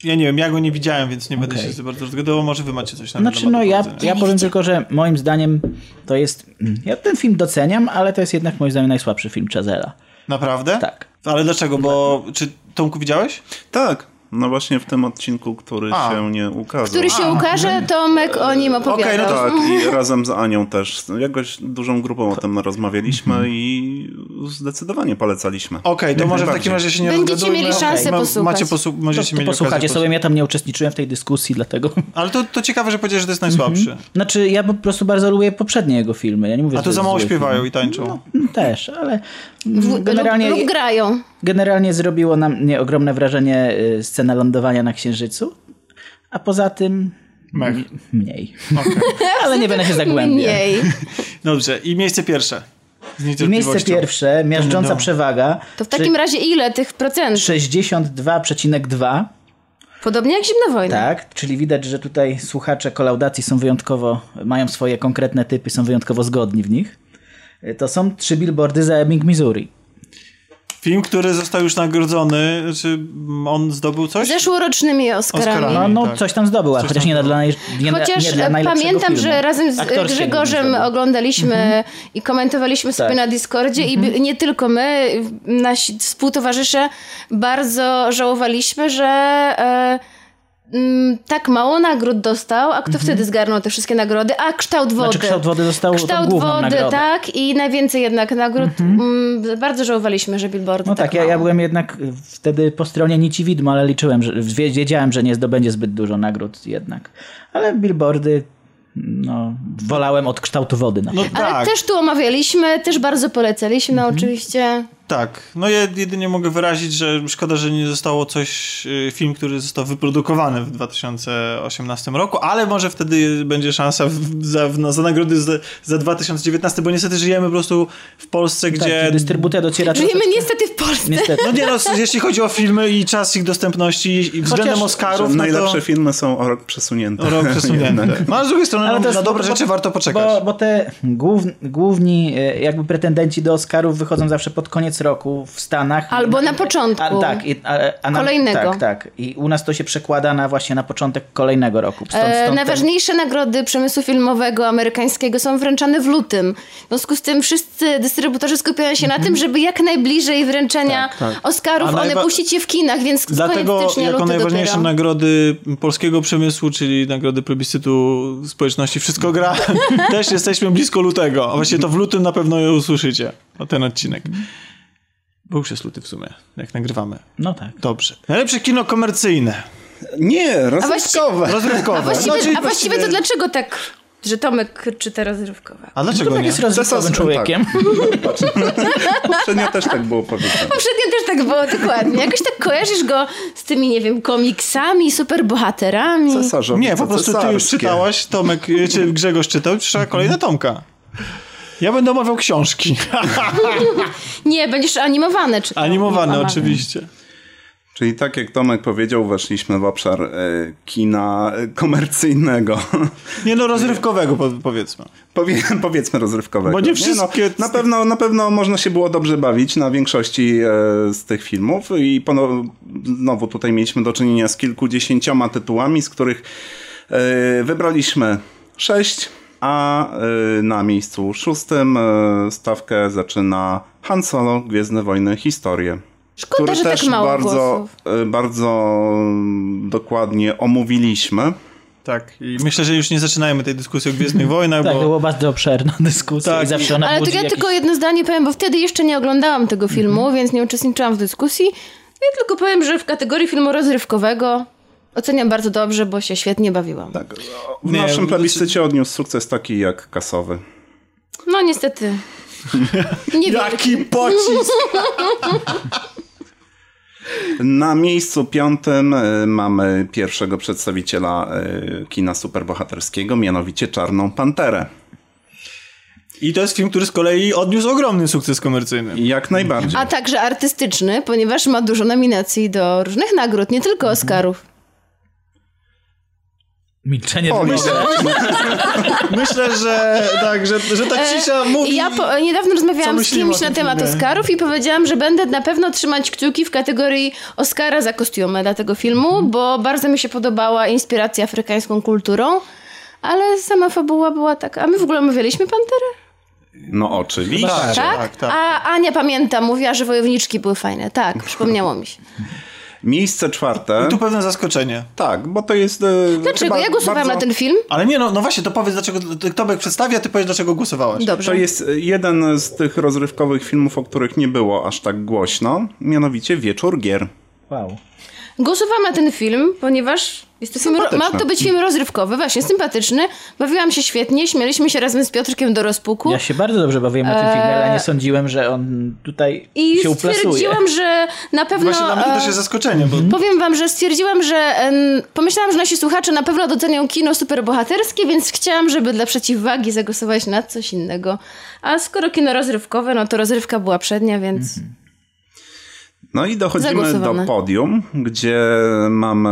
Ja nie wiem, ja go nie widziałem, więc nie będę
Okej.
się za bardzo rozgadywał. Może wy macie coś na
Znaczy,
temat
no ja, ja powiem tylko, że moim zdaniem to jest. mm, Ja ten film doceniam, ale to jest jednak moim zdaniem najsłabszy film Chazela.
Naprawdę?
Tak.
Ale dlaczego? Bo... Czy Tomku widziałeś?
Tak, no właśnie w tym odcinku, który
A.
się nie ukazał.
Który się ukaże, Tomek o nim opowiadał.
Okej, no to-
Tak, i razem z Anią też. Jakoś dużą grupą o tym rozmawialiśmy i zdecydowanie polecaliśmy.
Okej, to
Jak
może w takim razie się nie
Będziecie mieli szansę
Ma-
posłuchać.
Macie
To,
możecie
to
mieli
posłuchacie sobie, ja tam nie uczestniczyłem w tej dyskusji, dlatego.
Ale to, to ciekawe, że powiedziałeś, że to jest najsłabszy.
Znaczy, ja po prostu bardzo lubię poprzednie jego filmy. Ja nie mówię,
A
że
to za mało śpiewają
Film.
i tańczą.
No, też, ale
W,
generalnie,
lub, lub grają.
Generalnie zrobiło na mnie ogromne wrażenie y, scena lądowania na Księżycu, a poza tym
Mech.
mniej. ale nie będę się zagłębiał.
Mniej.
Dobrze, i miejsce pierwsze. Z
I miejsce pierwsze, miażdżąca
No.
przewaga,
To w takim razie ile tych procentów?
62,2,
Podobnie jak Zimna Wojna.
tak, czyli widać, że tutaj słuchacze kolaudacji są wyjątkowo, mają swoje konkretne typy, są wyjątkowo zgodni w nich. Y, To są trzy billboardy za Ebbing, Missouri.
Film, który został już nagrodzony, czy on zdobył coś?
Zeszłorocznymi Oscarami.
Oscarami.
No, no
tak.
coś tam zdobył, a
Coś
chociaż
tam
nie, na- dla, naj, nie,
Chociaż
nie dla najlepszego
pamiętam,
filmu.
że razem z Grzegorzem
nie zdobył.
oglądaliśmy i komentowaliśmy sobie
Tak.
na Discordzie i by- nie tylko my, nasi współtowarzysze bardzo żałowaliśmy, że e, mm, tak mało nagród dostał, a kto wtedy zgarnął te wszystkie nagrody? A kształt wody.
Znaczy kształt wody dostał
Kształt wody,
nagrodę.
tak, i najwięcej jednak nagród. Mm, bardzo żałowaliśmy, że Billboard
No tak, ja,
mało.
ja byłem jednak wtedy po stronie nici widmo, ale liczyłem, że wie- wiedziałem, że nie zdobędzie zbyt dużo nagród jednak. Ale billboardy, no, wolałem od kształtu wody. Na
No
Ale
tak,
też tu omawialiśmy, też bardzo polecaliśmy oczywiście.
Tak. No ja jedynie mogę wyrazić, że szkoda, że nie zostało coś, y, film, który został wyprodukowany w 2018 roku, ale może wtedy będzie szansa w, za, w, no, za nagrody za, za 2019, bo niestety żyjemy po prostu w Polsce, gdzie...
Tak, dystrybucja dociera
Żyjemy
troszeczkę-
niestety w Polsce.
Niestety.
No nie no, jeśli chodzi o filmy i czas ich dostępności i względem
Chociaż-
Oscarów, no
Najlepsze
to...
filmy są o rok przesunięte.
O rok przesunięte. No ale z drugiej strony
Ale
no, na dobre
bo-
rzeczy
bo-
warto poczekać.
Bo, bo te głów, główni e, jakby pretendenci do Oscarów wychodzą zawsze pod koniec roku w Stanach.
Albo na początku.
A, tak, i, a, a na,
Kolejnego.
Tak, tak. I u nas to się przekłada na właśnie na początek kolejnego roku. Stąd,
E,
stąd ten-
najważniejsze nagrody przemysłu filmowego amerykańskiego są wręczane w lutym. W związku z tym wszyscy dystrybutorzy skupiają się na tym, żeby jak najbliżej wręczenia
Tak, tak.
Oscarów
A
one
najwa-
puścić je w kinach, więc
Dlatego jako najważniejsze
dopiero.
nagrody polskiego przemysłu, czyli nagrody plebiscytu społeczności Wszystko gra, też jesteśmy blisko lutego. A właściwie to w lutym na pewno je usłyszycie, o ten odcinek. Bo już jest luty w sumie, jak nagrywamy.
No tak.
Dobrze. Najlepsze kino komercyjne.
Nie, rozrywkowe.
Rozrywkowe.
A właściwie,
No, czyli
a właściwie to dlaczego tak, że Tomek czyta rozrywkowe?
A dlaczego
Tak
nie?
jest rozrywkowym
Czasem
człowiekiem.
Poprzednio też tak było powiedziane.
Poprzednio też tak było, dokładnie. Jakoś tak kojarzysz go z tymi, nie wiem, komiksami, superbohaterami.
Cesarzowi
Nie, po prostu ty już
cesarskie.
czytałaś, Tomek, y, czy Grzegorz czytał, trzeba kolejna Tomka. Ja będę omawiał książki.
Nie, będziesz animowane czytał.
Animowane
Animowane.
oczywiście.
Czyli tak jak Tomek powiedział, weszliśmy w obszar e, kina e, komercyjnego.
Nie no, rozrywkowego po, powiedzmy.
Powie, powiedzmy rozrywkowego.
Bo nie wszystkie
no, na, pewno, na pewno można się było dobrze bawić na większości e, z tych filmów i pono, znowu tutaj mieliśmy do czynienia z kilkudziesięcioma tytułami, z których e, wybraliśmy sześć, a e, na miejscu szóstym e, stawkę zaczyna Han Solo, Gwiezdne Wojny, Historię.
Szkoda,
który
że tak
też
mało
bardzo,
głosów.
e, bardzo mm, dokładnie omówiliśmy.
Tak, i myślę, że już nie zaczynajmy tej dyskusji o Gwiezdnych Wojnach,
Tak,
bo...
było bardzo obszerna dyskusja
Tak.
i zawsze ona
Ale to ja
jakiś...
tylko jedno zdanie powiem, bo wtedy jeszcze nie oglądałam tego filmu,
Mhm.
więc nie uczestniczyłam w dyskusji. Ja tylko powiem, że w kategorii filmu rozrywkowego oceniam bardzo dobrze, bo się świetnie bawiłam.
Tak, w
Nie,
naszym
znaczy-
plebiscycie odniósł sukces taki jak kasowy.
No niestety. Nie.
Jaki pocisk!
Na miejscu piątym e, mamy pierwszego przedstawiciela e, kina superbohaterskiego, mianowicie Czarną Panterę.
I to jest film, który z kolei odniósł ogromny sukces komercyjny.
I Jak najbardziej.
A także artystyczny, ponieważ ma dużo nominacji do różnych nagród, nie tylko Oscarów.
Milczenie
O,
wymaga.
Myślę, że tak, że, że ta cisza mówi...
E, Ja po, niedawno rozmawiałam z kimś na temat
filmie.
Oscarów i powiedziałam, że będę na pewno trzymać kciuki w kategorii Oscara za kostiumę dla tego filmu,
Mhm.
bo bardzo mi się podobała inspiracja afrykańską kulturą, ale sama fabuła była taka... A my w ogóle omawialiśmy Panterę?
No oczywiście.
Tak.
Tak?
tak, tak.
A Ania pamięta, mówiła, że wojowniczki były fajne. Tak, przypomniało mi się.
Miejsce czwarte.
Tu pewne zaskoczenie.
Tak, bo to jest. e,
Dlaczego? Ja głosowałam
bardzo-
na ten film.
Ale nie, no, no właśnie, to powiedz, dlaczego Tobek przedstawia, ty powiesz, dlaczego głosowałaś.
Dobrze.
To jest jeden z tych rozrywkowych filmów, o których nie było aż tak głośno, mianowicie Wieczór Gier.
Wow.
Głosowałam na ten film, ponieważ jest to film, ma to być film rozrywkowy, właśnie, sympatyczny. Bawiłam się świetnie, śmialiśmy się razem z Piotrkiem do rozpuku.
Ja się bardzo dobrze bawiłem na tym filmie, ale nie sądziłem, że on tutaj
I
się uplasuje.
stwierdziłam, że na pewno...
Właśnie dla mnie to
e,
też jest zaskoczenie, bo
Powiem wam, że stwierdziłam, że pomyślałam, że nasi słuchacze na pewno docenią kino superbohaterskie, więc chciałam, żeby dla przeciwwagi zagłosować na coś innego. A skoro kino rozrywkowe, no to rozrywka była przednia, więc...
No i dochodzimy do podium, gdzie mamy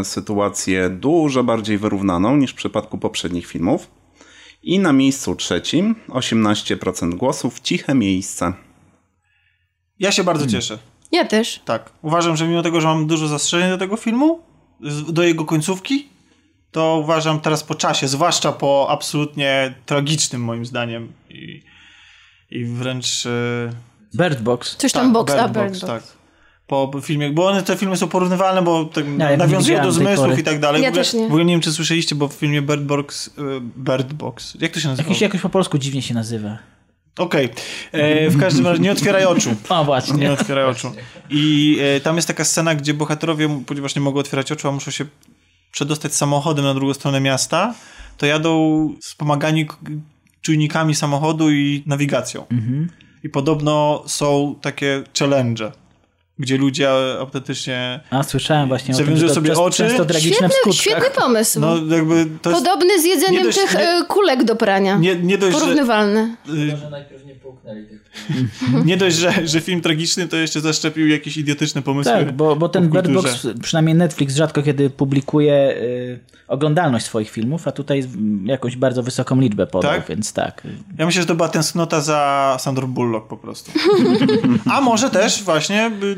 e, sytuację dużo bardziej wyrównaną niż w przypadku poprzednich filmów. I na miejscu trzecim 18% głosów ciche miejsce.
ja się bardzo cieszę.
Ja też.
Tak. Uważam, że mimo tego, że mam dużo zastrzeżeń do tego filmu, do jego końcówki, to uważam teraz po czasie, zwłaszcza po absolutnie tragicznym moim zdaniem i, i wręcz... e,
Bird Box.
Coś
tak,
tam box,
Bird
a
Box,
Bird Box.
tak. Po filmie, bo one, te filmy są porównywalne, bo tak
Ja nie
nawiązują do zmysłów i tak dalej.
Ja
w, ogóle,
też nie.
w ogóle nie wiem, czy słyszeliście, bo w filmie Bird Box, e, Bird Box, jak to się nazywa?
Jakiś, jakoś po polsku dziwnie się nazywa.
Okej. E, W każdym razie nie otwieraj oczu. Nie
właśnie.
otwieraj oczu. I e, tam jest taka scena, gdzie bohaterowie, ponieważ nie mogą otwierać oczu, a muszą się przedostać samochodem na drugą stronę miasta, to jadą wspomagani czujnikami samochodu i nawigacją. I podobno są takie challenge, gdzie ludzie autentycznie...
A, słyszałem właśnie o tym, że to
sobie
często,
oczy.
często tragiczne
Świetny, świetny pomysł.
No to.
Podobny z jedzeniem
nie dość-
tych
nie-
e, kulek do prania.
Nie, nie dość, że,
Porównywalny.
Może najpierw tych
nie dość że, że film tragiczny, to jeszcze zaszczepił jakieś idiotyczne pomysły.
Tak, bo, bo ten Bird. Box, przynajmniej Netflix rzadko kiedy publikuje y, oglądalność swoich filmów, a tutaj jakąś bardzo wysoką liczbę podał,
Tak?
więc tak.
Ja myślę, że to była tęsknota za Sandro Bullock po prostu. A może też właśnie y,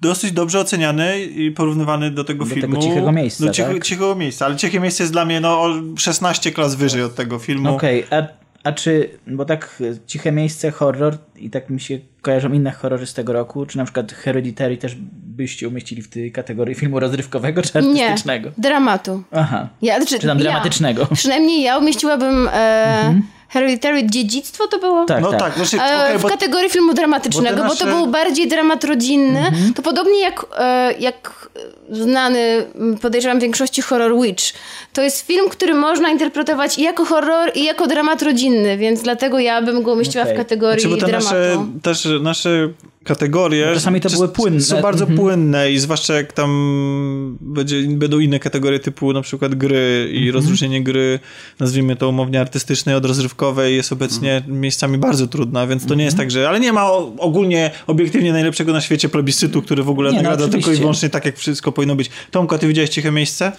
dosyć dobrze oceniany i porównywany do tego
Do
filmu.
tego Cichego Miejsca,
Do
tak?
cichego miejsca, ale ciche miejsce jest dla mnie no, o 16 klas wyżej od tego filmu.
Okej, a, a czy, bo tak y, ciche miejsce, horror i tak mi się kojarzą inne horrory z tego roku, czy na przykład Hereditary też byście umieścili w tej kategorii filmu rozrywkowego czy
Nie,
artystycznego?
dramatu.
Aha.
Ja, znaczy,
Czy tam
ja.
dramatycznego.
Przynajmniej ja umieściłabym e, Hereditary dziedzictwo to było?
Tak,
No
tak.
tak, znaczy,
E, w
bo
kategorii filmu dramatycznego,
bo
bo,
nasze-
to był bardziej dramat rodzinny. To podobnie jak, e, jak znany, podejrzewam, większości horror Witch. To jest film, który można interpretować i jako horror, i jako dramat rodzinny, więc dlatego ja bym go umieściła
Okej.
w kategorii
Znaczy, bo te
dramatu.
nasze, też nasze kategorie
Czasami to
czy-
były płynne.
są bardzo
Mhm.
płynne i zwłaszcza jak tam będzie, będą inne kategorie typu na przykład gry i rozróżnienie gry, nazwijmy to umownie artystycznej od rozrywkowej rozrywkowej jest obecnie
Mhm.
miejscami bardzo trudna, więc to nie jest tak, że... Ale nie ma ogólnie, obiektywnie najlepszego na świecie plebiscytu, który w ogóle
Nie, no
nagradza tylko i wyłącznie tak, jak wszystko powinno być. Tomka, ty widziałeś Ciche Miejsce?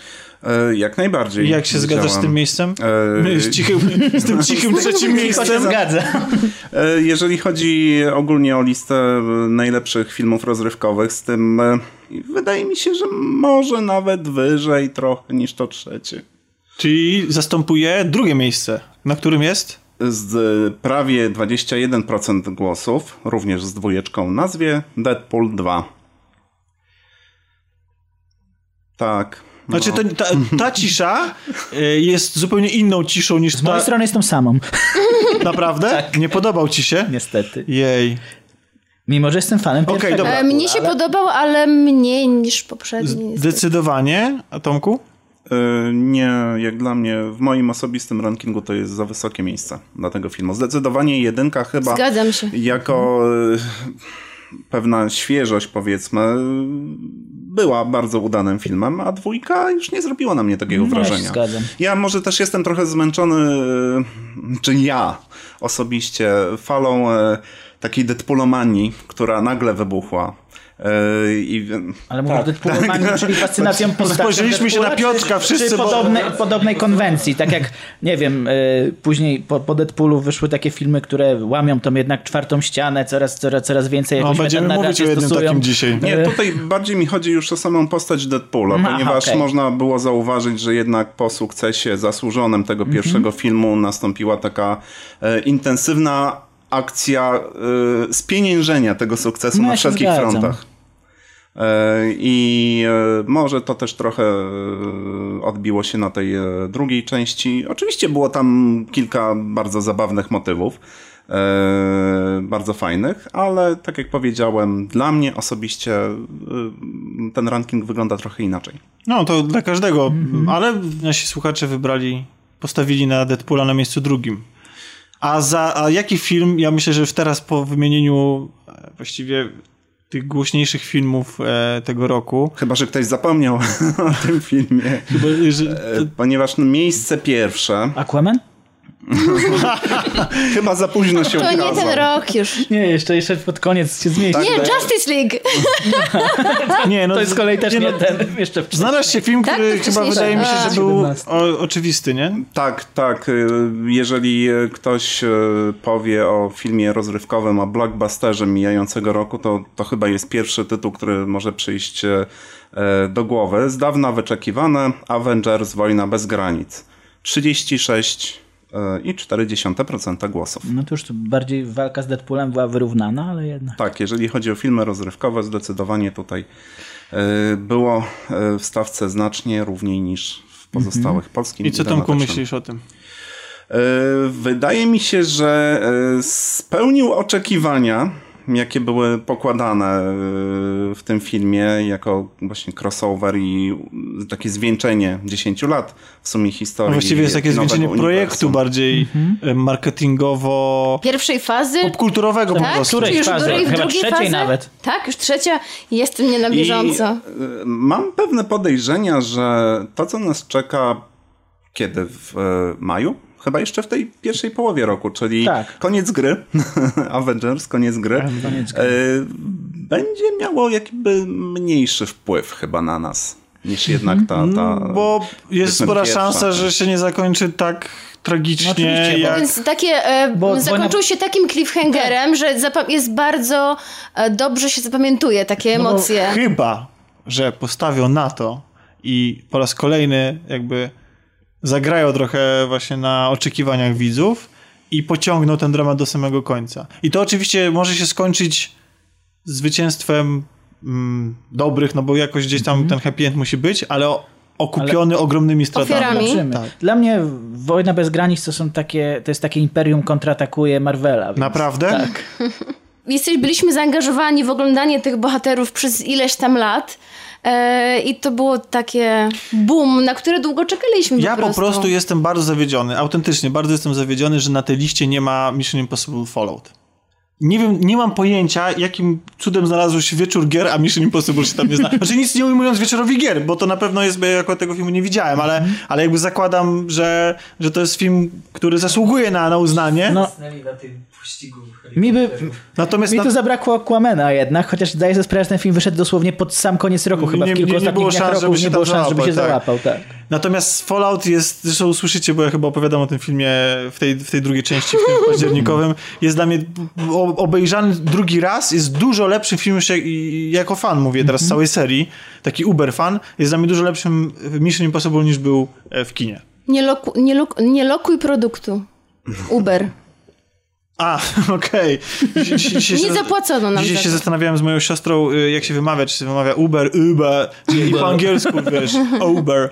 E, Jak najbardziej.
Jak się zgadzasz z tym miejscem?
E,
Z, cichym, z tym cichym trzecim
To się
miejscem?
zgadza.
E, Jeżeli chodzi ogólnie o listę e, najlepszych filmów rozrywkowych, z tym wydaje mi się, że może nawet wyżej trochę niż to trzecie.
Czyli zastępuje drugie miejsce, na którym jest?
Z e, prawie 21% głosów, również z dwójeczką nazwie, Deadpool 2. Tak. no.
Znaczy, to, ta, ta cisza y, jest zupełnie inną ciszą niż
Z mojej
ta...
strony jest tą samą,
Naprawdę? Nie podobał ci się?
niestety.
Jej.
Mimo, że jestem fanem pierwszego.
dobra.
E, mnie się podobał, ale mniej niż poprzedni.
Zdecydowanie. A Tomku?
E, Nie, jak dla mnie, w moim osobistym rankingu to jest za wysokie miejsce dla tego filmu. Zdecydowanie jedynka chyba
Zgadzam się.
jako e, pewna świeżość, powiedzmy, była bardzo udanym filmem, a dwójka już nie zrobiła na mnie takiego
No,
wrażenia.
zgadzam.
Ja może też jestem trochę zmęczony, e, czy ja osobiście, falą takiej Deadpoolomanii, która nagle wybuchła. E, I,
Ale może Deadpoolomanii, czyli fascynacją postacią
Spojrzeliśmy się na Piotrka wszyscy,
czy
bo-
podobnej, konwencji, tak jak, nie wiem, y, później po, po Deadpoolu wyszły takie filmy, które łamią tą jednak czwartą ścianę, coraz, coraz, coraz więcej
No,
jakoś
będziemy mówić o jednym
stosują.
takim dzisiaj.
Nie, tutaj bardziej mi chodzi już o samą postać Deadpoola,
Aha,
ponieważ
okej.
można było zauważyć, że jednak po sukcesie zasłużonym tego
Mhm.
pierwszego filmu nastąpiła taka e, intensywna akcja e, spieniężenia tego sukcesu
No,
na wszelkich
zgadzam.
frontach. E, I e, może to też trochę e, odbiło się na tej drugiej części. Oczywiście było tam kilka bardzo zabawnych motywów, bardzo fajnych, ale tak jak powiedziałem, dla mnie osobiście ten ranking wygląda trochę inaczej.
No, to dla każdego. Ale nasi słuchacze wybrali, postawili na Deadpoola na miejscu drugim. A za a jaki film, ja myślę, że już teraz po wymienieniu e, właściwie tych głośniejszych filmów e, tego roku,
Chyba, że ktoś zapomniał o tym filmie,
chyba, że,
e, ponieważ miejsce pierwsze,
Aquaman?
chyba za późno się
To nie ten rok już.
Nie, jeszcze, jeszcze pod koniec się zmieści.
Nie, Justice League.
nie, no,
To jest z kolei też
nie,
nie
no,
ten, jeszcze wcześniej.
Znalazł się film,
Tak,
który
to
chyba wydaje mi się, że był
17.
o, oczywisty, nie?
Tak, tak. y, Jeżeli y, ktoś y, powie o filmie rozrywkowym, o blockbusterze mijającego roku, to, to chyba jest pierwszy tytuł, który może przyjść y, do głowy. Z dawna wyczekiwane Avengers Wojna bez granic. 36 y, i 0,4% głosów.
No to już bardziej walka z Deadpoolem była wyrównana, ale jednak.
Tak, jeżeli chodzi o filmy rozrywkowe, zdecydowanie tutaj y, było y, w stawce znacznie równiej niż w pozostałych polskich
I co Tomku myślisz o tym?
E, Wydaje mi się, że e, spełnił oczekiwania, jakie były pokładane e, w tym filmie, jako właśnie crossover i takie zwieńczenie 10 lat w sumie historii.
Właściwie jest takie zwieńczenie projektu bardziej e, marketingowo
Pierwszej fazy.
popkulturowego po
Tak?
prostu.
Której
Już
fazy?
drugiej-
Chyba
drugiej
trzeciej
fazy?
nawet.
Tak, już trzecia. Jestem nie na bieżąco.
I, e, mam pewne podejrzenia, że to, co nas czeka kiedy? W maju? Chyba jeszcze w tej pierwszej połowie roku, czyli
Tak.
koniec gry. Avengers, koniec gry.
Koniec gry.
E, będzie miało jakby mniejszy wpływ chyba na nas niż jednak ta. ta
Bo jest spora
pierwsza
szansa, że się nie zakończy tak tragicznie,
bo-
jak...
Więc takie e,
Bo- bo
zakończył
na-
się takim cliffhangerem, że zapa- jest bardzo e, dobrze się zapamiętuje takie
No bo
emocje.
Chyba, że postawią na to i po raz kolejny jakby zagrają trochę właśnie na oczekiwaniach widzów i pociągną ten dramat do samego końca. I to oczywiście może się skończyć zwycięstwem mm, dobrych, no bo jakoś gdzieś tam
Mhm.
ten happy end musi być, ale o- okupiony ogromnymi stratami.
Ofiarami.
Tak.
Dla mnie Wojna bez granic to są takie, to jest takie imperium kontratakuje Marvela. Więc
Naprawdę?
Tak.
Jesteś, byliśmy zaangażowani w oglądanie tych bohaterów przez ileś tam lat e, i to było takie boom, na które długo czekaliśmy
Ja
po
po
prostu.
prostu jestem bardzo zawiedziony, autentycznie bardzo jestem zawiedziony, że na tej liście nie ma Mission Impossible Fallout. nie wiem, nie mam pojęcia, jakim cudem znalazł się wieczór gier, a Mission Impossible się tam nie zna. Znaczy nic nie ujmując wieczorowi gier, bo to na pewno jest, bo ja jako tego filmu nie widziałem, ale, ale jakby zakładam, że, że to jest film, który zasługuje na, na uznanie.
No,
pościgu.
mi by,
Natomiast
mi
na,
tu zabrakło Aquamena jednak, chociaż zdaję sobie sprawę, że ten film wyszedł dosłownie pod sam koniec roku, chyba
Nie-
w kilku
nie- nie
ostatnich
szans,
roku,
żeby się
nie było szans, żeby się
załapał,
załapał, tak.
Natomiast Fallout jest, zresztą usłyszycie, bo ja chyba opowiadam o tym filmie w tej, w tej drugiej części, w tym październikowym, jest dla mnie obejrzany drugi raz, jest dużo lepszym filmem, już jako fan mówię teraz z całej serii, taki uber fan, jest dla mnie dużo lepszym Mission Impossible niż był e, w kinie.
Nie, loku, nie, lok, nie lokuj produktu. Uber.
A, okej. Dzisiaj
Nie zapłacono nam
Dzisiaj się zastanawiałem z moją siostrą, y, jak się wymawia, czy się wymawia Uber, Uber, czy i po angielsku, wiesz, Uber.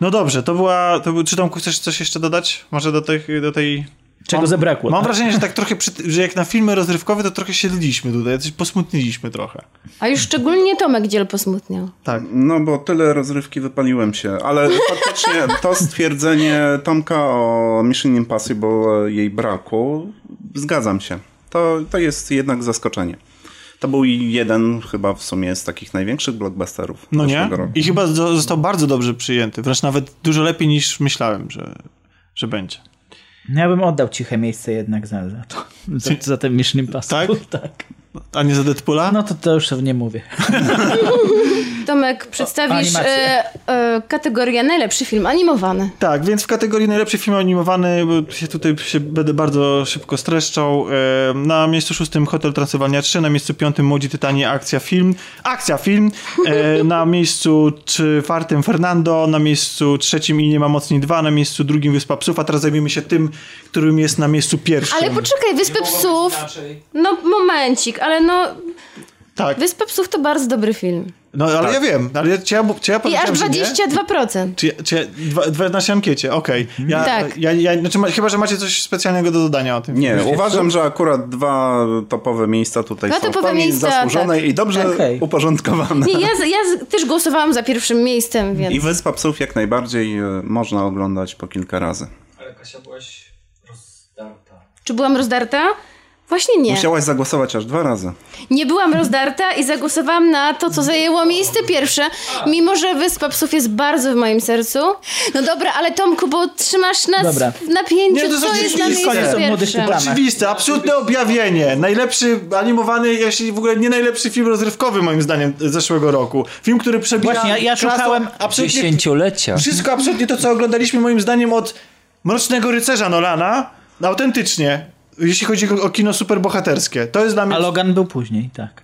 No dobrze, to była, to był, czy Tomku chcesz coś jeszcze dodać? Może do, tych, do tej...
Czego
mam,
zabrakło,
Mam
tak?
wrażenie, że tak trochę, przy, że jak na filmy rozrywkowe, to trochę siedliśmy tutaj, coś posmutniliśmy trochę.
A już szczególnie Tomek Dziel posmutniał.
Tak.
No bo tyle rozrywki wypaliłem się, ale faktycznie to stwierdzenie Tomka o Mission Impossible, e, jej braku, zgadzam się. To, to jest jednak zaskoczenie. To był jeden chyba w sumie z takich największych blockbusterów
No nie?
roku.
I chyba zo- został bardzo dobrze przyjęty, wręcz nawet dużo lepiej niż myślałem, że, że będzie.
Ja bym oddał ciche miejsce jednak za, za to. Za, za ten Mission Impossible.
Tak?
tak.
A nie za Deadpoola?
No to, to już sobie nie mówię.
Tomek, przedstawisz e, e, kategorię najlepszy film animowany.
Tak, więc w kategorii najlepszy film animowany, bo się tutaj się będę bardzo szybko streszczał. E, na miejscu szóstym Hotel Transylwania 3, na miejscu piątym Młodzi Tytanie Akcja Film. Akcja Film. E, na miejscu czwartym Fernando, na miejscu trzecim I nie ma mocniej 2, na miejscu drugim Wyspa Psów, a teraz zajmiemy się tym, którym jest na miejscu pierwszym.
Ale poczekaj, Wyspę Psów... No momencik, ale no...
Tak,
Wyspę Psów to bardzo dobry film.
No ale ja wiem, ale czy ja, czy ja
I aż
powiedziałem, że nie?
22%.
Czy, ja- czy ja, dwa, dwa w naszej ankiecie, okej. Ja,
Tak.
ja, ja, znaczy, ma- chyba, że macie coś specjalnego do dodania o tym.
Nie, uważam, że akurat dwa topowe miejsca tutaj
Dwa
są
topowe miejsca,
zasłużone
tak.
i dobrze
Okej.
uporządkowane.
Nie, ja, ja też głosowałam za pierwszym miejscem, więc...
I Wyspa Psów jak najbardziej e, można oglądać po kilka razy.
Ale Kasia byłaś rozdarta.
Czy byłam rozdarta? Właśnie nie.
Musiałaś zagłosować aż dwa razy.
Nie byłam rozdarta i zagłosowałam na to, co zajęło miejsce pierwsze, mimo że Wyspa Psów jest bardzo w moim sercu. No dobra, ale Tomku, bo trzymasz nas
Dobra.
w napięciu,
Nie, to
co jest na miejscu pierwszym.
Oczywiste, absolutne objawienie. Najlepszy animowany, jeśli w ogóle nie najlepszy film rozrywkowy moim zdaniem zeszłego roku. Film, który przebija...
Właśnie, ja- ja szukałem
absolutnie
Dziesięciolecia.
Wszystko absolutnie to, co oglądaliśmy moim zdaniem od Mrocznego Rycerza Nolana, autentycznie, jeśli chodzi o o kino superbohaterskie. To jest dla mnie...
A Logan był później, tak.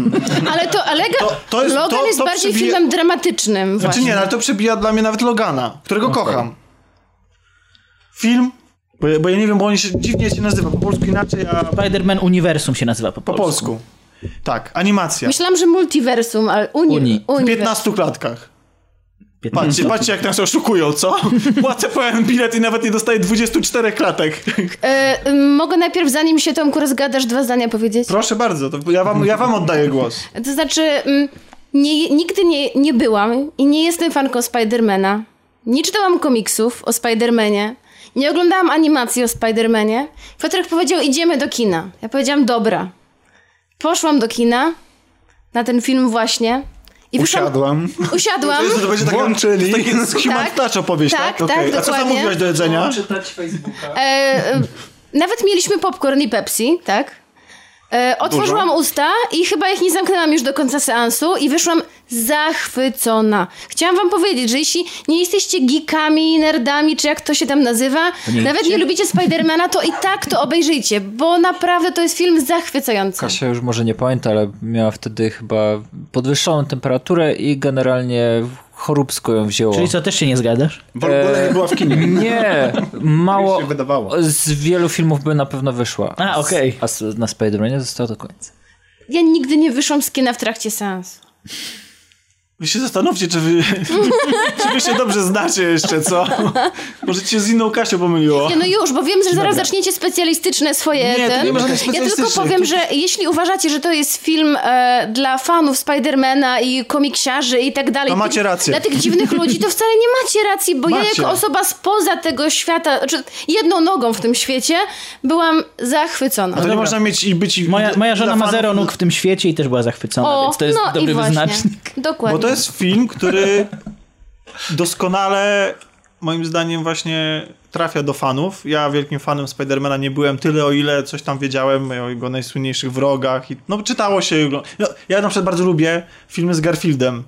Ale to Alega,
To- to jest-
Logan
to-
jest
to
bardziej
przebija-
filmem dramatycznym
Znaczy
właśnie.
nie, no, ale to przebija dla mnie nawet Logana, którego kocham. Film, bo, ja- bo ja nie wiem, bo on się dziwnie się nazywa, po polsku inaczej, a
Spider-Man Uniwersum się nazywa po
po
polsku.
polsku. Tak, animacja.
Myślałam, że multiversum, ale uni,
Uni.
W
uniwersum.
15 klatkach.
15.
Patrzcie, patrzcie jak nas oszukują, co? Płacę pełen bilet i nawet nie dostaję 24 klatek.
E, mogę najpierw, zanim się Tomku rozgadasz, dwa zdania powiedzieć?
Proszę bardzo, to ja wam, ja wam oddaję głos.
To znaczy, mm, nie, nigdy nie, nie byłam i nie jestem fanką Spidermana. Nie czytałam komiksów o Spidermanie. Nie oglądałam animacji o Spidermanie. Piotrek powiedział, idziemy do kina. Ja powiedziałam, dobra. Poszłam do kina na ten film właśnie. I wyszłam-
Usiadłam.
Usiadłam.
To będzie taka,
Włączyli.
to takie human
Tak.
opowieść, tak?
Tak, tak,
Okej. A co tam mówiłaś do jedzenia?
Czytać Facebooka.
E, e, nawet mieliśmy popcorn i Pepsi, tak? E, otworzyłam usta i chyba ich nie zamknęłam już do końca seansu i wyszłam zachwycona. Chciałam wam powiedzieć, że jeśli nie jesteście geekami, nerdami, czy jak to się tam nazywa, nawet nie lubicie Spidermana, to i tak to obejrzyjcie, bo naprawdę to jest film zachwycający.
Kasia już może nie pamięta, ale miała wtedy chyba podwyższoną temperaturę i generalnie choróbsko ją wzięło.
Czyli co, też się nie zgadzasz?
W ogóle nie była w kinie.
Nie, mało.
się wydawało.
Z wielu filmów by na pewno wyszła.
A, okej.
A s- na Spider-Manie zostało do końca.
Ja nigdy nie wyszłam z kina w trakcie seansu.
Wy się zastanówcie, czy wy, czy wy się dobrze znacie jeszcze, co? Może cię z inną Kasią pomyliło.
Nie, no już, bo wiem, że zaraz zaczniecie specjalistyczne swoje...
Nie, to
ten.
nie ma żadnych
Ja tylko powiem, że jeśli uważacie, że to jest film e, dla fanów Spidermana i komiksiarzy i tak dalej...
To macie rację.
Dla tych dziwnych ludzi, to wcale nie macie racji, bo ja
Macie.
jako osoba spoza tego świata, znaczy jedną nogą w tym świecie, byłam zachwycona.
A to nie można mieć i być...
Moja, moja żona ma zero nóg w tym świecie i też była zachwycona,
O,
więc to jest
no
dobry wyznacznik.
Dokładnie.
Jest film, który doskonale, moim zdaniem, właśnie trafia do fanów. Ja wielkim fanem Spidermana nie byłem tyle, o ile coś tam wiedziałem o jego najsłynniejszych wrogach. I, no, czytało się. No, ja na przykład bardzo lubię filmy z Garfieldem.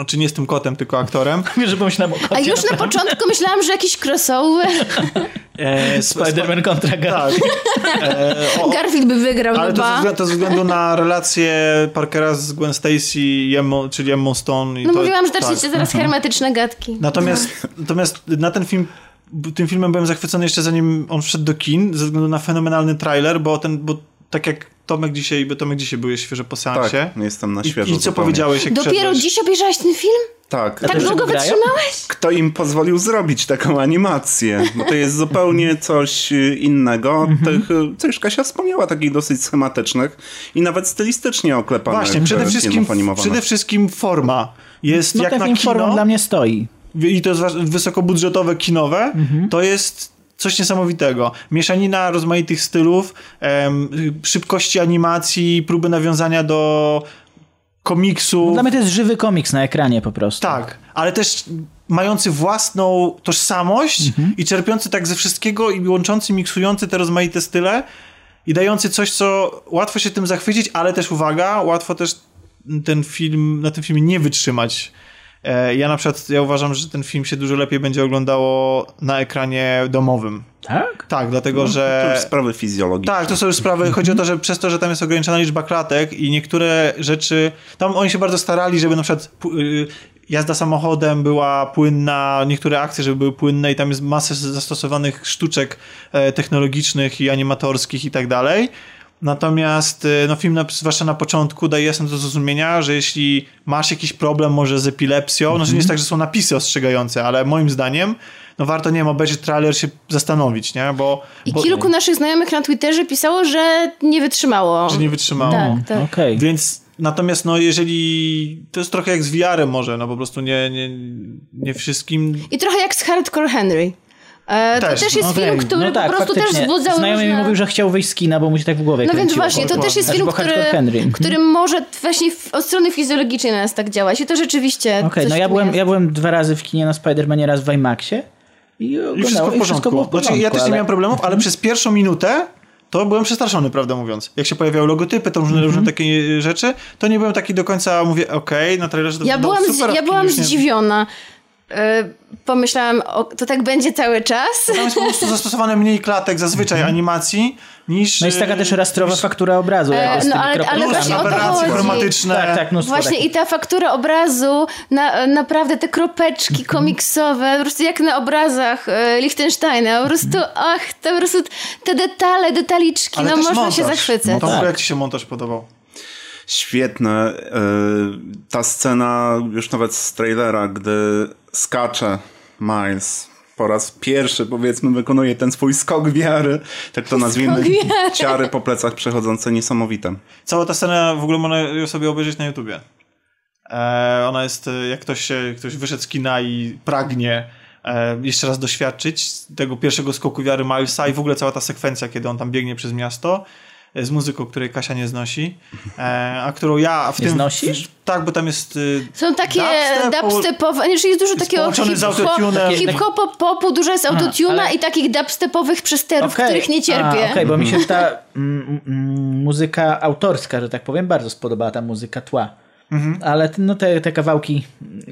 Znaczy nie z tym kotem, tylko aktorem.
Wiesz, że pomyślałem o
A
kocie.
już na początku myślałam, że jakiś crossover.
E, sp-
Spider-Man kontra Garfield.
Tak. E, o,
Garfield by wygrał,
ale
no
to ze, to ze względu na relację Parkera z Gwen Stacy, czyli Emma Stone. I
No
to,
mówiłam, że
tak.
zaczniecie zaraz hermetyczne gadki.
Natomiast, natomiast na ten film, tym filmem byłem zachwycony jeszcze zanim on wszedł do kin, ze względu na fenomenalny trailer, bo ten, bo tak jak Tomek dzisiaj, bo Tomek dzisiaj byłeś świeżo po seansie.
Tak, jestem na
I,
świeżo
I co
zupełnie.
powiedziałeś, jak
Dopiero
wszedłeś?
dziś obejrzałeś ten film?
Tak.
Tak długo wytrzymałeś?
Kto im pozwolił zrobić taką animację? Bo to jest zupełnie coś y, innego. Tych, y, co już Kasia wspomniała, takich dosyć schematycznych i nawet stylistycznie oklepanych
Właśnie, przede wszystkim, przede wszystkim forma. Jest
No
jak na kino
dla mnie stoi.
i to jest wysokobudżetowe, kinowe,
Mhm.
to jest coś niesamowitego. Mieszanina rozmaitych stylów, szybkości animacji, próby nawiązania do komiksu.
Dla mnie to jest żywy komiks na ekranie po prostu.
Tak, ale też mający własną tożsamość
Mhm.
i czerpiący tak ze wszystkiego i łączący, miksujący te rozmaite style i dający coś, co łatwo się tym zachwycić, ale też uwaga, łatwo też ten film, na tym filmie nie wytrzymać. E, Ja na przykład, ja uważam, że ten film się dużo lepiej będzie oglądało na ekranie domowym.
Tak?
Tak, dlatego,
To
że...
już sprawy fizjologiczne.
Tak, to są już sprawy. Chodzi o to, że przez to, że tam jest ograniczona liczba klatek i niektóre rzeczy. Tam oni się bardzo starali, żeby na przykład y, jazda samochodem była płynna, niektóre akcje, żeby były płynne i tam jest masę zastosowanych sztuczek e, technologicznych i animatorskich i tak dalej. Natomiast e, no, film, zwłaszcza na początku, daje jasno do zrozumienia, że jeśli masz jakiś problem może z epilepsją, no że nie jest tak, że są napisy ostrzegające, ale moim zdaniem no warto, nie wiem, obejrzeć trailer, się zastanowić, nie? Bo,
I
bo,
kilku naszych znajomych na Twitterze pisało, że nie wytrzymało.
że nie wytrzymało.
Tak, tak.
Okej.
Więc natomiast no jeżeli to jest trochę jak z VR-em może, no po prostu nie, nie, nie wszystkim
I trochę jak z Hardcore Henry. E,
Też,
to też jest
Okej,
film, który
no tak,
po prostu
faktycznie.
też wzbudzał
Znajomy mi
różne...
mówił, że chciał wyjść z kina, bo mu się tak w głowie
No więc
kręciło.
właśnie, to też jest film, który.
Mhm.
który może właśnie w- od strony fizjologicznej na nas tak działać. I to rzeczywiście
Okej,
coś
no ja byłem,
jest.
ja byłem dwa razy w kinie na Spider-Manie, raz w IMAXie. I,
i wszystko w
i
porządku.
było w porządku
znaczy, ja też nie
ale-
miałem problemów, ale przez pierwszą minutę to byłem przestraszony, prawdę mówiąc. Jak się pojawiały logotypy, to różne, różne takie rzeczy, to nie byłem taki do końca, mówię, okej, na trailerze to
Ja byłam,
super,
ja byłam
nie-
zdziwiona. E, pomyślałam, o, to tak będzie cały czas.
Tam jest po prostu zastosowane mniej klatek zazwyczaj animacji niż...
Mhm. No jest taka też rastrowa
niż
faktura obrazu.
E, no ale- ale właśnie o to
chromatyczne.
Tak, tak, mnóstwo
Właśnie i ta faktura obrazu, na, naprawdę te kropeczki komiksowe, po prostu jak na obrazach e, Lichtensteina, po prostu, ach, te, po prostu te detale, detaliczki,
Ale
no można
montaż.
się zachwycać.
Tomku,
Tak.
jak ci się montaż podobał?
Świetne. y, Ta scena, już nawet z trailera, gdy skacze Miles po raz pierwszy, powiedzmy, wykonuje ten swój skok wiary, tak to nazwijmy,
wiary.
ciary po plecach przechodzące niesamowite.
Cała ta scena w ogóle można ją sobie obejrzeć na YouTubie. E, ona jest, e, jak ktoś, się, ktoś wyszedł z kina i pragnie e, jeszcze raz doświadczyć tego pierwszego skoku wiary Milesa i w ogóle cała ta sekwencja, kiedy on tam biegnie przez miasto e, z muzyką, której Kasia nie znosi, e, a którą ja w
Nie
tym...
znosisz?
tak, bo tam jest... y,
Są takie
Dubstep,
dubstepowe, czyli jest dużo takiego hip-hopu, popu, dużo jest autotuna
ale-
i takich dubstepowych przesterów,
Okej.
których nie cierpię.
Okej, bo mi się ta mm, mm, muzyka autorska, że tak powiem, bardzo spodobała ta muzyka tła. Ale t- no te, te kawałki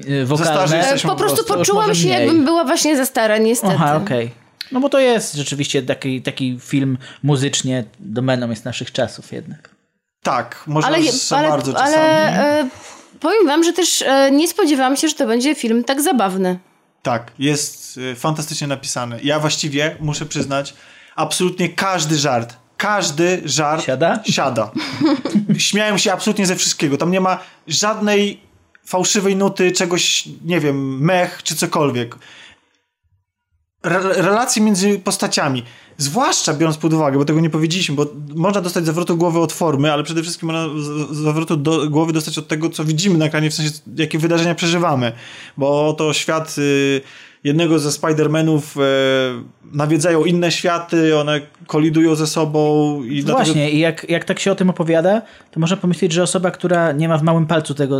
y, wokalne...
jesteśmy
po prostu
prostu już
poczułam się,
mniej.
jakbym była właśnie za stara, niestety.
Aha, okej. No bo to jest rzeczywiście taki, taki film muzycznie domeną jest naszych czasów jednak.
tak, może
Ale,
za
ale,
bardzo
ale
czasami.
e, powiem wam, że też e, nie spodziewałam się, że to będzie film tak zabawny.
Tak, jest y, fantastycznie napisany. Ja właściwie muszę przyznać, absolutnie każdy żart, każdy żart
Siada?
siada. Śmiałem się absolutnie ze wszystkiego. Tam nie ma żadnej fałszywej nuty czegoś, nie wiem, mech czy cokolwiek. Re relacje między postaciami, zwłaszcza biorąc pod uwagę, bo tego nie powiedzieliśmy, bo można dostać zawrotu głowy od formy, ale przede wszystkim można zawrotu do głowy dostać od tego, co widzimy na ekranie, w sensie jakie wydarzenia przeżywamy, bo to świat y, jednego ze Spider-Manów y, nawiedzają inne światy, one kolidują ze sobą i dlatego...
Właśnie, i jak, jak tak się o tym opowiada, to można pomyśleć, że osoba, która nie ma w małym palcu tego,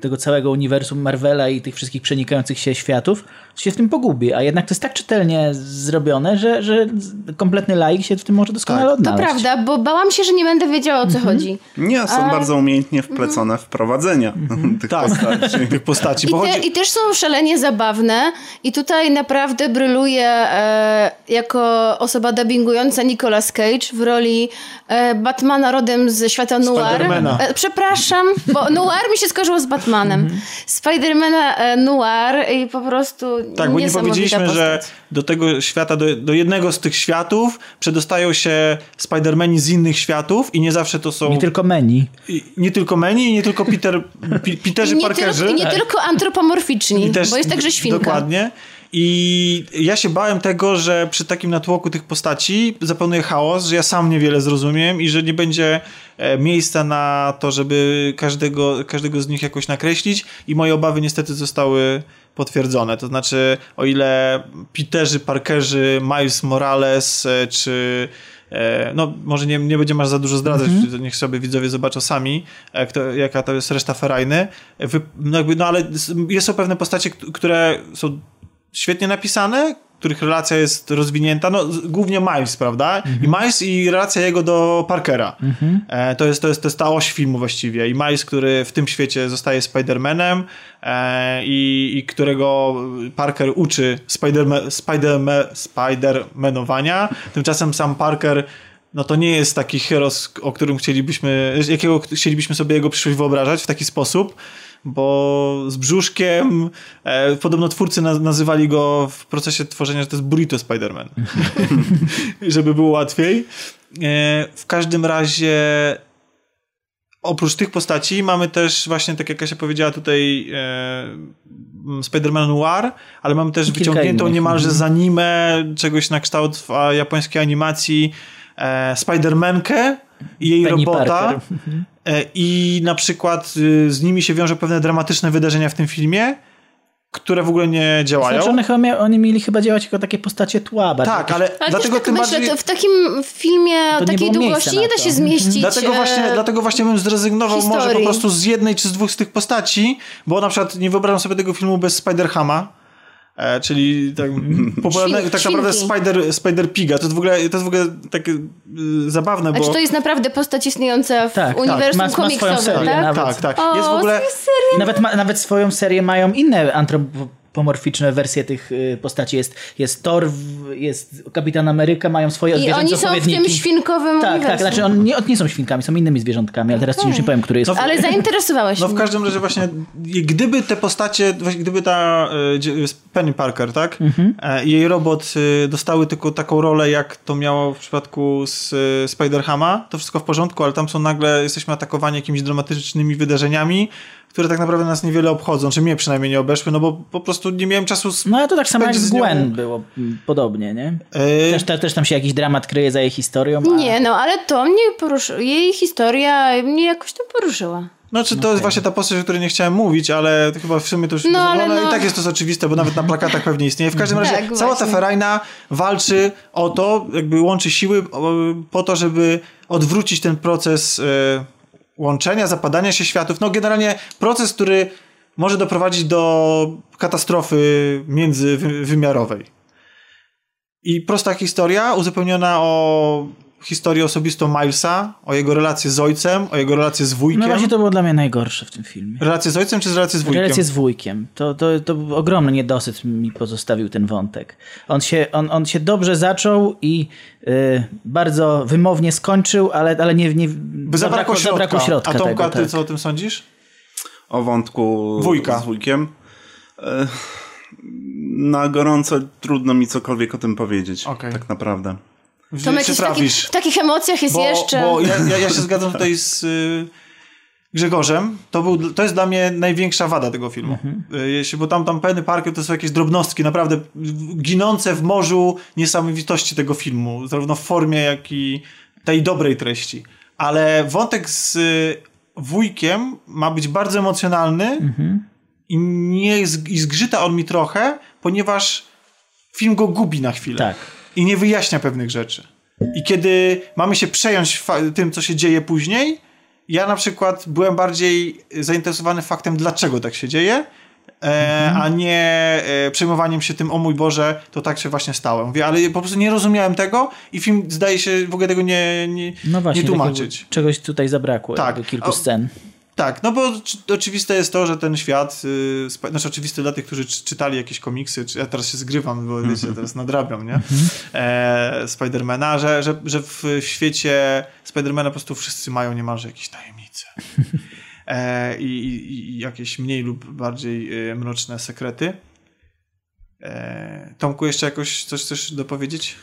tego całego uniwersum Marvela i tych wszystkich przenikających się światów, się w tym pogubi. A jednak to jest tak czytelnie zrobione, że, że kompletny laik się w tym może doskonale
Tak.
To
odnaleźć.
prawda, bo bałam się, że nie będę wiedziała o co chodzi.
Nie, są bardzo umiejętnie wplecone wprowadzenia tych
Tak,
postaci.
tych postaci,
I, te,
chodzi...
I też są szalenie zabawne i tutaj naprawdę bryluje e, jako osoba dubbingująca Nicolas Cage w roli e, Batmana rodem ze świata noir. E, przepraszam, bo noir mi się skojarzyło z Batmanem.
Mhm.
Spidermana e, noir i po prostu
Tak, bo nie powiedzieliśmy,
postać.
że do tego świata, do, do jednego z tych światów przedostają się Spider-Mani z innych światów i nie zawsze to są...
Nie tylko menu.
i, nie tylko Meni, i nie tylko Peter, Pi, Peterzy
I nie,
Parkerzy.
tylko, I nie tylko antropomorficzni,
I też-
bo jest także świnka.
Dokładnie. I ja się bałem tego, że przy takim natłoku tych postaci zapanuje chaos, że ja sam niewiele zrozumiem i że nie będzie e, miejsca na to, żeby każdego, każdego z nich jakoś nakreślić i moje obawy niestety zostały potwierdzone. To znaczy, o ile Peterzy, Parkerzy, Miles Morales e, czy e, no, może nie, nie będziemy aż za dużo zdradzać, niech sobie widzowie zobaczą sami, e, kto, jaka to jest reszta ferajny. Wy, no, jakby, no ale jest są pewne postacie, które są świetnie napisane, których relacja jest rozwinięta, no głównie Miles, prawda? I Miles i relacja jego do Parkera. E, to, jest, to, jest, to jest ta oś filmu właściwie. I Miles, który w tym świecie zostaje Spider-Manem e, i, i którego Parker uczy Spider-Man, Spider-Man, Spider-Manowania. Tymczasem sam Parker no to nie jest taki heros, o którym chcielibyśmy, jakiego chcielibyśmy sobie jego przyszłość wyobrażać w taki sposób, bo z brzuszkiem, e, podobno twórcy na, nazywali go w procesie tworzenia, że to jest burrito Spider-Man. Żeby było łatwiej. E, w każdym razie oprócz tych postaci mamy też właśnie, tak jak Kasia powiedziała tutaj e, Spider-Man Noir, ale mamy też
Kilka
wyciągniętą
innych.
niemalże z anime, czegoś na kształt a, japońskiej animacji e, Spider-Mankę i jej
Penny
robota.
Parker.
E, I na przykład y, z nimi się wiążą pewne dramatyczne wydarzenia w tym filmie, które w ogóle nie działają.
Znaczy one, chyba mia- oni mieli chyba działać jako takie postacie tła.
tak, ale,
Ale
dlatego
tak
tym
myślę,
bardziej...
to w takim filmie o
nie
takiej długości nie da
to.
się zmieścić.
Dlatego właśnie,
e,
dlatego właśnie bym zrezygnował może po
historii.
prostu z jednej czy z dwóch z tych postaci, bo na przykład nie wyobrażam sobie tego filmu bez Spider-Hama, e, czyli tak, popularnego, tak naprawdę Spider, Spider Piga. To jest w ogóle, to jest w ogóle takie y, zabawne,
A
bo...
czy to jest naprawdę postać istniejąca w
Tak, tak.
uniwersum
Ma- ma swoją
komiksowym,
serię
tak?
nawet.
Tak, tak.
O,
Jest w ogóle...
to jest serio?
Nawet, ma, nawet swoją serię mają inne antropomorficzne wersje tych y, postaci. Jest, jest Thor, jest Kapitan Ameryka, mają swoje
I oni są w tym świnkowym
Tak,
uniwersum.
tak, znaczy on nie, nie są świnkami, są innymi zwierzątkami, ale teraz ci już nie powiem, który jest.
No,
Ale zainteresowałeś
No w każdym razie właśnie, gdyby te postacie, właśnie gdyby ta e, dzie- Penny Parker, tak? E, I jej robot e, dostały tylko taką rolę, jak to miało w przypadku z e, Spider-Hama, to wszystko w porządku, ale tam są nagle, jesteśmy atakowani jakimiś dramatycznymi wydarzeniami, które tak naprawdę nas niewiele obchodzą, czy mnie przynajmniej nie obeszły, no bo po prostu nie miałem czasu.
No ale to tak samo jak z
z nią-
Gwen było mm, podobnie, nie?
E,
Też, te, też tam się jakiś dramat kryje za jej historią. A...
Nie, no ale to mnie poruszyło. Jej historia mnie jakoś to poruszyła.
Znaczy, to jest właśnie ta postać, o której nie chciałem mówić, ale chyba w sumie to już
No, ale
no,
no.
i tak jest to oczywiste, bo nawet na plakatach pewnie istnieje. W każdym razie
Tak,
cała ta ferajna walczy o to, jakby łączy siły po to, żeby odwrócić ten proces e, łączenia, zapadania się światów. No generalnie proces, który może doprowadzić do katastrofy międzywymiarowej. I prosta historia uzupełniona o historię osobistą Milesa, o jego relację z ojcem, o jego relację z wujkiem.
No właśnie to było dla mnie najgorsze w tym filmie.
Relację z ojcem czy z relacją z wujkiem?
Relacje z wujkiem. To, to, to ogromny niedosyt mi pozostawił ten wątek. On się, on, on się dobrze zaczął i y, bardzo wymownie skończył, ale, ale nie, nie
By zabrakło środka.
zabrakło środka
A Tomka,
tego,
ty
tak.
co o tym sądzisz?
O wątku
Wujka.
z wujkiem. E, Na gorąco trudno mi cokolwiek o tym powiedzieć.
Okej.
Tak naprawdę.
Tomek w, taki, w takich emocjach jest
Bo,
jeszcze...
bo ja, ja, ja się zgadzam tutaj z... y, Grzegorzem, to, był, to jest dla mnie największa wada tego filmu. Y, Jeśli, bo tam, tam Penny Parker to są jakieś drobnostki, naprawdę ginące w morzu niesamowitości tego filmu, zarówno w formie, jak i tej dobrej treści. Ale wątek z y, wujkiem ma być bardzo emocjonalny i, nie, i zgrzyta on mi trochę, ponieważ film go gubi na chwilę
Tak.
I nie wyjaśnia pewnych rzeczy. I kiedy mamy się przejąć tym, co się dzieje później, ja na przykład byłem bardziej zainteresowany faktem, dlaczego tak się dzieje, e, a nie e, przejmowaniem się tym, o mój Boże, to tak się właśnie stało. Mówię, ale po prostu nie rozumiałem tego i film zdaje się w ogóle tego nie, nie,
No właśnie,
nie
takiego-
tłumaczyć.
czegoś tutaj zabrakło,
Tak.
kilku scen.
Tak, no bo oczy- oczywiste jest to, że ten świat, yy, znaczy oczywiste dla tych, którzy czy- czytali jakieś komiksy, czy ja teraz się zgrywam, bo wiecie, teraz nadrabiam, nie? E, Spidermana, że, że, że w, świecie Spidermana po prostu wszyscy mają niemalże jakieś tajemnice. E, i, i, jakieś mniej lub bardziej e, mroczne sekrety. E, Tomku, jeszcze jakoś coś chcesz dopowiedzieć?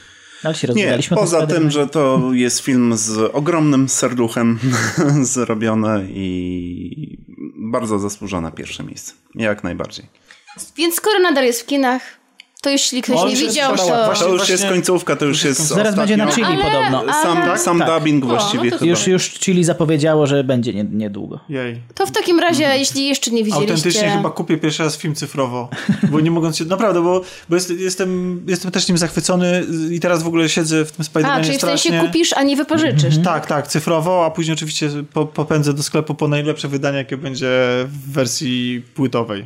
Ale się
Nie, poza tym, że to jest film z ogromnym serduchem zrobiony i bardzo zasłużone pierwsze miejsce. Jak najbardziej.
Więc skoro nadal jest w kinach, to jeśli ktoś nie
już
widział,
w
to...
To już jest końcówka, to już jest
Zaraz będzie na. Chili
Ale-
podobno.
ale-
Sam,
Tak?
sam
Tak.
dubbing
O,
właściwie
no to
chyba.
Już, już Chili zapowiedziało, że będzie nie- niedługo.
Jej.
To w takim razie, jeśli jeszcze nie widzieliście...
Autentycznie chyba kupię pierwszy raz film cyfrowo, bo nie mogąc się, naprawdę, bo, bo jest, jestem, jestem też nim zachwycony i teraz w ogóle siedzę w tym
A,
Spider-Manie
czyli w sensie
strasznie.
kupisz, a nie wypożyczysz.
Tak, tak, cyfrowo, a później oczywiście po, popędzę do sklepu po najlepsze wydanie, jakie będzie w wersji płytowej.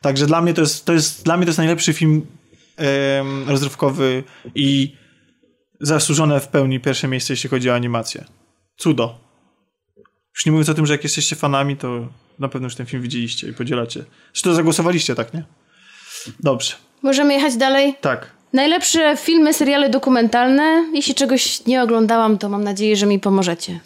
Także dla mnie to jest, to jest, dla mnie to jest najlepszy film em, rozrywkowy i zasłużone w pełni pierwsze miejsce, jeśli chodzi o animację. Cudo. Już nie mówiąc o tym, że jak jesteście fanami, to na pewno już ten film widzieliście i podzielacie. Zresztą zagłosowaliście, tak, nie? Dobrze.
Możemy jechać dalej?
Tak.
Najlepsze filmy, seriale dokumentalne. Jeśli czegoś nie oglądałam, to mam nadzieję, że mi pomożecie.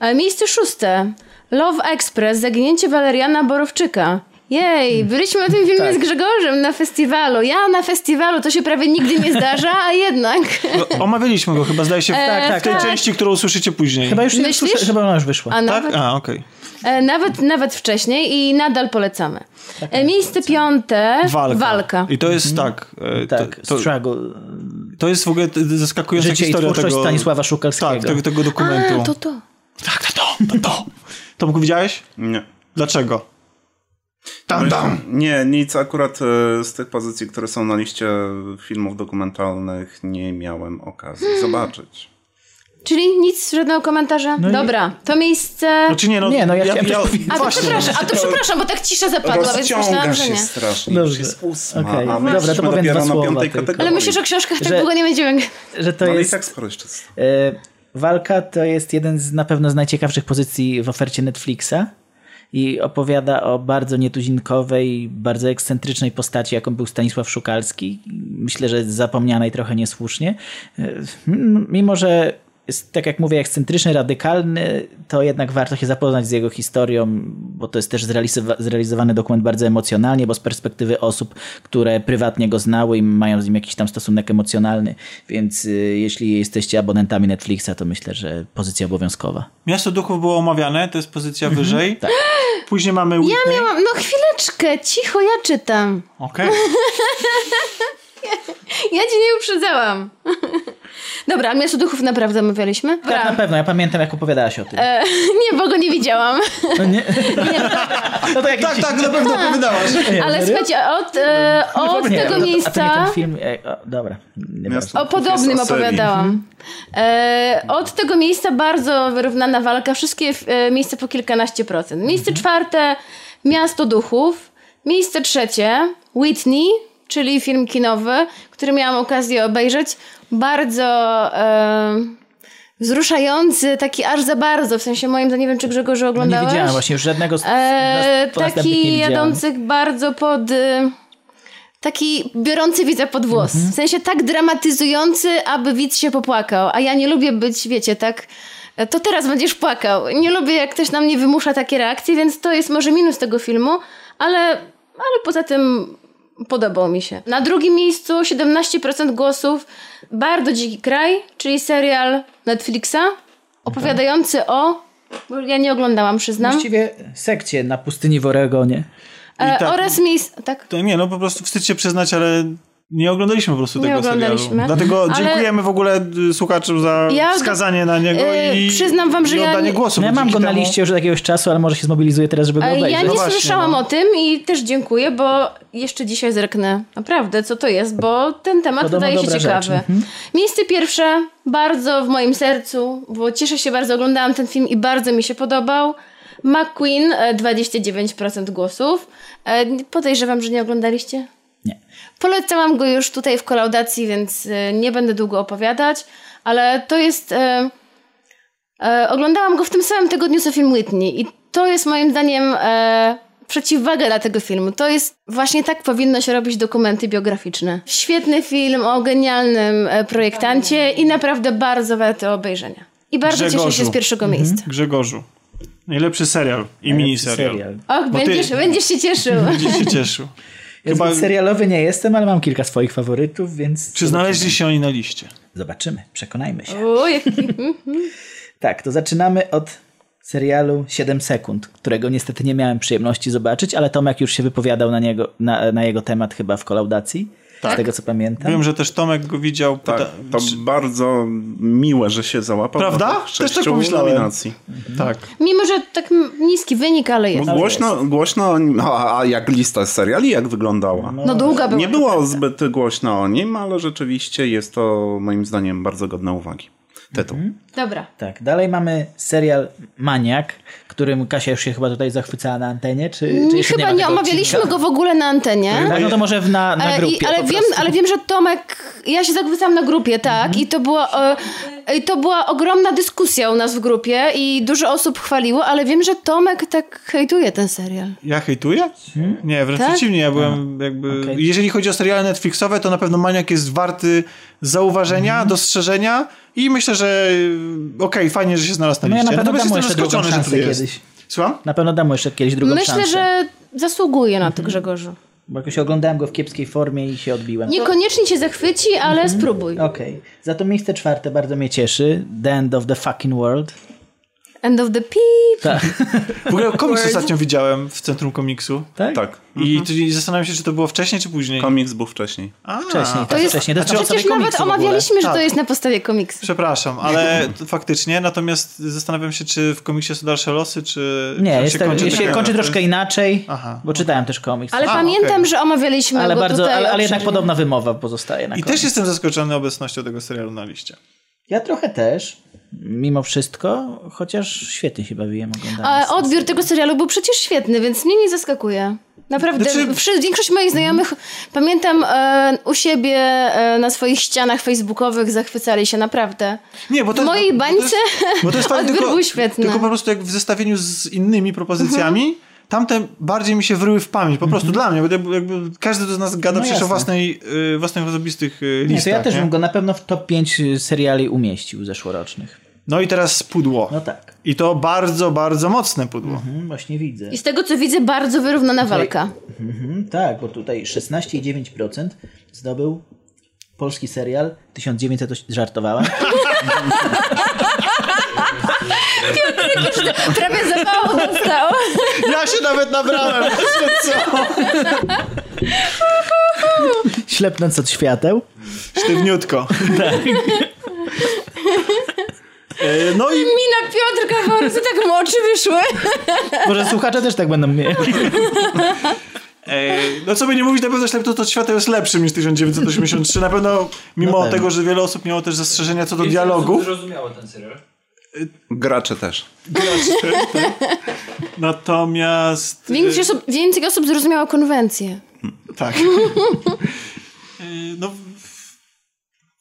E, Miejsce szóste. Love Express, Zaginięcie Waleriana Borowczyka. Jej, byliśmy na tym filmie z Grzegorzem na festiwalu. Ja na festiwalu, to się prawie nigdy nie zdarza, a jednak.
No, omawialiśmy go chyba, zdaje się, w,
tak,
w tej
tak.
części, którą usłyszycie później.
Chyba już nie
Myślisz?
słyszę, chyba ona już wyszła.
A
tak?
nawet,
A, okej.
e, nawet, nawet wcześniej i nadal polecamy. E, Miejsce piąte.
Walka.
Walka.
I to jest tak. e,
Tak,
to, to,
Struggle.
to jest w ogóle zaskakująca
Życie
historia tego...
Stanisława Szukalskiego.
Tak, tego, tego dokumentu.
A, to to.
Tak, to to, to to. Tomku, widziałeś?
Nie.
Dlaczego? Tam, tam.
Nie, nic akurat e, z tych pozycji, które są na liście filmów dokumentalnych nie miałem okazji zobaczyć.
Czyli nic, żadnego komentarza?
No
Dobra, to miejsce...
Znaczy nie, no,
Nie, no ja chciałem coś powiedzieć.
A to
właśnie.
przepraszam, a to przepraszam, bo tak cisza zapadła, więc myślałam, że
się
nie.
strasznie.
Dobrze.
Już jest ósma,
Okej.
a
Dobra,
my
to
jesteśmy
powiem dwa
na
słowa
piątej
tylko.
kategorii.
Ale myślisz o książkach, tak
Że-
długo nie będziemy...
Że to
No ale i
jest...
tak sporo jeszcze jest.
E, Walka to jest jeden z na pewno z najciekawszych pozycji w ofercie Netflixa i opowiada o bardzo nietuzinkowej, bardzo ekscentrycznej postaci, jaką był Stanisław Szukalski. Myślę, że zapomnianej trochę niesłusznie. E, Mimo, że jest, tak jak mówię, ekscentryczny, radykalny, to jednak warto się zapoznać z jego historią, bo to jest też zrealizowa- zrealizowany dokument bardzo emocjonalnie, bo z perspektywy osób, które prywatnie go znały i mają z nim jakiś tam stosunek emocjonalny. Więc y, jeśli jesteście abonentami Netflixa, to myślę, że pozycja obowiązkowa.
Miasto Duchów było omawiane, to jest pozycja wyżej.
tak.
Później mamy Whitney.
Ja miałam... No chwileczkę, cicho, ja czytam.
Okej.
Ja cię nie uprzedzałam. Dobra, Miasto Duchów naprawdę omawialiśmy?
Tak, na pewno. Ja pamiętam, jak opowiadałaś o tym.
E, nie, bo go nie widziałam.
No, nie? no to jak
Tak, tak, na pewno opowiadałaś.
Ale słuchajcie, od, e, od
Nie,
tego
a to- A to nie
miejsca...
ten film... E, o, dobra. Nie
Miasto
O
Duchów
podobnym
o
opowiadałam. E, od tego miejsca bardzo wyrównana walka. Wszystkie e, miejsca po kilkanaście procent. Miejsce czwarte Miasto Duchów. Miejsce trzecie Whitney, czyli film kinowy, który miałam okazję obejrzeć. Bardzo e, wzruszający, taki aż za bardzo. W sensie moim, zdaniem, nie wiem czy Grzegorzu
Nie
oglądałeś.
widziałem właśnie już żadnego z,
E,
nie
taki jadący bardzo pod. y, Taki biorący widza pod włos.
Mhm.
W sensie tak dramatyzujący, aby widz się popłakał. A ja nie lubię być, wiecie, tak. e, To teraz będziesz płakał. Nie lubię, jak ktoś na mnie wymusza takie reakcje, więc to jest może minus tego filmu, ale, ale poza tym podobał mi się. Na drugim miejscu 17% głosów Bardzo dziki kraj, czyli serial Netflixa opowiadający o Bo ja nie oglądałam, przyznam.
Właściwie sekcję na pustyni w Oregonie.
E,
tak-
oraz miejsc... Tak?
To nie, no po prostu wstyd się przyznać, ale nie oglądaliśmy po prostu
Nie
tego
oglądaliśmy.
serialu. Dlatego
Ale-
dziękujemy w ogóle y, słuchaczom za
Ja-
wskazanie na niego
y,
i,
przyznam wam, że
i
ja
oddanie
nie-
głosu.
No ja mam go na liście już od jakiegoś czasu, ale może się zmobilizuję teraz, żeby go
E,
obejrzeć.
Ja nie
No właśnie,
słyszałam
no.
o tym i też dziękuję, bo jeszcze dzisiaj zerknę naprawdę, co to jest, bo ten temat
Podobno
wydaje się ciekawy.
mhm.
Miejsce pierwsze, bardzo w moim sercu, bo cieszę się bardzo, oglądałam ten film i bardzo mi się podobał. McQueen, e, 29% głosów. E, Podejrzewam, że nie oglądaliście?
Nie.
Polecałam go już tutaj w kolaudacji, więc e, nie będę długo opowiadać, ale to jest. E, e, oglądałam go w tym samym tygodniu co film Whitney i to jest moim zdaniem e, przeciwwaga dla tego filmu. To jest właśnie tak powinno się robić dokumenty biograficzne. Świetny film o genialnym e, projektancie i naprawdę bardzo warty obejrzenia. I bardzo cieszę się
Grzegorzu.
z pierwszego miejsca.
Grzegorzu. Najlepszy serial i miniserial.
Serial.
Och,
Bo ty-
będziesz, będziesz się cieszył.
Będziesz się cieszył. Chyba-
serialowy nie jestem, ale mam kilka swoich faworytów, więc...
Czy znaleźli się oni na liście?
Zobaczymy, przekonajmy się.
O, jaki...
Tak, to zaczynamy od serialu 7 sekund, którego niestety nie miałem przyjemności zobaczyć, ale Tomek już się wypowiadał na, niego, na, na jego temat chyba w kolaudacji, z tego co pamiętam.
Wiem, że też Tomek go widział.
Tak, to
czy-
bardzo miłe, że się załapał.
Prawda? Też tak pomyślałem.
nominacji.
Tak.
Mimo, że tak niski wynik, ale jest.
Bo głośno, głośno o nim, a, a jak lista seriali jak wyglądała?
No długa była.
Nie było zbyt głośno o nim, ale rzeczywiście jest to moim zdaniem bardzo godne uwagi. Tytuł.
Dobra.
Tak, dalej mamy serial Maniak, którym Kasia już się chyba tutaj zachwycała na antenie, czy, czy
Mm, Chyba
ma
nie
tego
omawialiśmy
odcinka?
go w ogóle na antenie.
Tak, no to może w, na, na
E,
grupie
I, ale, wiem, ale wiem, że Tomek, ja się zachwycam na grupie, tak,
Mhm.
i to była, e, i to była ogromna dyskusja u nas w grupie i dużo osób chwaliło, ale wiem, że Tomek tak hejtuje ten serial.
Ja hejtuję? Nie, wręcz
Tak?
przeciwnie. Ja byłem jakby...
okej.
Jeżeli chodzi o seriale Netflixowe, to na pewno Maniak jest warty zauważenia,
Mhm.
dostrzeżenia i myślę, że y, okej, fajnie, że się znalazł na
No ja
liście.
na pewno
Natomiast
dam mu
jestem
jeszcze drugą
zaskoczony, że tu jest.
kiedyś.
Słucham?
Na pewno dam mu jeszcze kiedyś drugą
Myślę,
szansę.
że zasługuje na to Grzegorzu.
Bo jakoś oglądałem go w kiepskiej formie i się odbiłem.
Niekoniecznie cię zachwyci, ale
Mhm.
spróbuj.
Okej. Za to miejsce czwarte bardzo mnie cieszy. The End of the Fucking World.
End of the peep.
Tak.
W ogóle komiks ostatnio widziałem w Centrum Komiksu.
tak?
Tak.
I tu zastanawiam się, czy to było wcześniej, czy później.
Komiks był wcześniej.
A,
Wcześniej, tak,
jest-
wcześniej. To jest na
Przecież
podstawie
nawet omawialiśmy, że to
Tak.
jest na podstawie komiksu.
Przepraszam, ale faktycznie. Natomiast zastanawiam się, czy w komiksie są dalsze losy, czy.
Nie, jest
się
tak,
kończy
się
tak
kończy troszkę inaczej,
Aha.
bo czytałem też komiks.
Ale
A,
pamiętam,
okej.
że omawialiśmy
ale,
go
bardzo,
tutaj
ale, ale jednak podobna wymowa pozostaje na
I
koniec.
też jestem zaskoczony obecnością tego serialu na liście.
Ja trochę też, mimo wszystko, chociaż świetnie się bawiłem
A
oglądając.
odbiór tego serialu był przecież świetny, więc mnie nie zaskakuje. Naprawdę,
Znaczy-
większość moich znajomych, pamiętam e, u siebie e, na swoich ścianach facebookowych zachwycali się naprawdę.
Nie, bo to
W
jest-
mojej
bo to
bańce
jest- bo to jest fajne,
odbiór
tylko,
był świetny.
Tylko po prostu jak w zestawieniu z innymi propozycjami, tamte bardziej mi się wryły w pamięć. Po prostu dla mnie, bo jakby, każdy z nas gada
No
przecież o
jasne.
własnej, y, własnych osobistych y,
Nie,
listach.
to ja też
nie?
bym go na pewno w top 5 seriali umieścił zeszłorocznych.
No i teraz pudło.
No tak,
I to bardzo, bardzo mocne pudło.
mhm, właśnie widzę.
I z tego co widzę, bardzo wyrównana walka.
Mhm, tak, bo tutaj 16,9% zdobył polski serial 1900, żartowałem.
Prawie zapału dostał.
Ja się nawet nabrałem. co?
Ślepnąc od świateł.
Sztywniutko. E, No i
Mina Piotrka po prostu tak mu oczy wyszły.
Może słuchacze też tak będą mieli.
E, No co by nie mówić, na pewno ślepto to światło jest lepszym niż 1983. Na pewno, mimo
No
tego, że wiele osób miało też zastrzeżenia co do dialogów.
Zrozumiało ten serial.
Gracze też.
Natomiast...
Więcej osób, więcej osób zrozumiało konwencję.
Tak. E, No...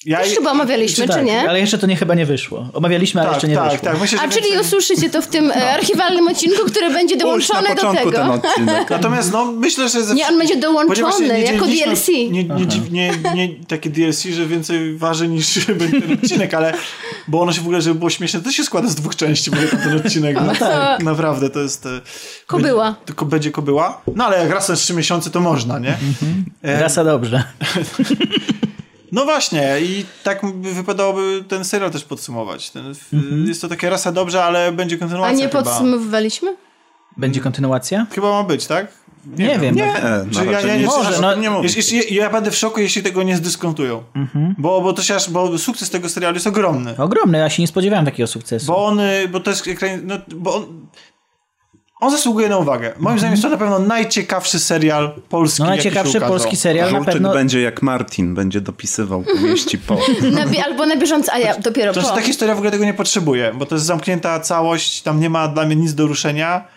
Ja,
Też chyba omawialiśmy, czy
tak,
nie?
Ale jeszcze to nie chyba nie wyszło. Omawialiśmy, ale
tak,
jeszcze nie
tak,
wyszło.
tak. Myślę,
A czyli
więcej-
usłyszycie to w tym e, archiwalnym odcinku, który będzie dołączony do
początku ten
tego.
odcinek.
Natomiast no, myślę, że... Ze...
Nie, on będzie dołączony
nie
jako DLC.
Nie, nie, nie, nie, takie DLC, że więcej waży niż będzie ten odcinek, ale bo ono się w ogóle, żeby było śmieszne, to się składa z dwóch części, bo ten odcinek. No,
tak.
Naprawdę, to jest... e,
Kobyła.
Będzie, tylko będzie kobyła. No ale jak raz na trzy miesiące, to można, nie? E,
Rasa dobrze.
No właśnie, i tak by wypadałoby ten serial też podsumować. Ten, Jest to takie rasa dobrze, ale będzie
A
kontynuacja
nie
chyba.
podsumowywaliśmy?
Będzie kontynuacja?
Chyba ma być, tak?
Nie, wiem.
Nie,
Czy
no
ja,
raczej
ja nie,
nie,
Może, no,
nie mówię.
Jeśli, ja będę w szoku, jeśli tego nie zdyskontują. Bo, bo to się aż, bo sukces tego serialu jest ogromny.
Ogromny, ja się nie spodziewałem takiego sukcesu.
Bo on, y, bo to jest ekran, no, bo on, on zasługuje na uwagę. Moim zdaniem jest to na pewno najciekawszy serial polski,
No najciekawszy polski serial na
Żółczyk
pewno...
będzie jak Martin, będzie dopisywał powieści po.
Na, albo na bieżąco, a ja dopiero
To
po.
znaczy, ta historia w ogóle tego nie potrzebuje, bo to jest zamknięta całość, tam nie ma dla mnie nic do ruszenia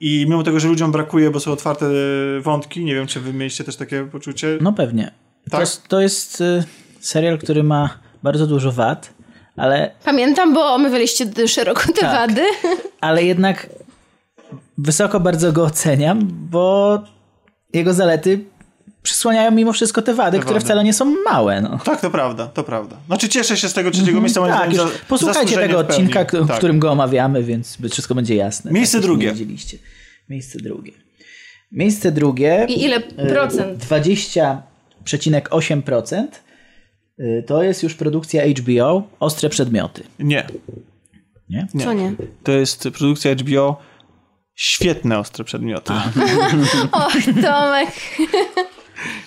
i mimo tego, że ludziom brakuje, bo są otwarte y, wątki, nie wiem, czy wy mieliście też takie poczucie.
No pewnie. To,
Tak?
jest, to jest y, serial, który ma bardzo dużo wad, ale,
Pamiętam, bo omawialiście d- szeroko te
Tak.
wady.
ale jednak wysoko bardzo go oceniam, bo jego zalety przysłaniają mimo wszystko te wady, które
wady.
wcale nie są małe. No.
Tak, to prawda, to prawda. Znaczy cieszę się z tego trzeciego miejsca. moim
Tak,
za-
posłuchajcie tego odcinka, w
Tak.
którym go omawiamy, więc wszystko będzie jasne.
Miejsce
Tak,
drugie.
Miejsce drugie. Miejsce drugie.
I ile
y,
procent?
20,8% y, to jest już produkcja HBO Ostre Przedmioty.
Nie,
Nie?
nie.
Co nie?
To jest produkcja HBO Świetne ostre przedmioty.
Och, Tomek.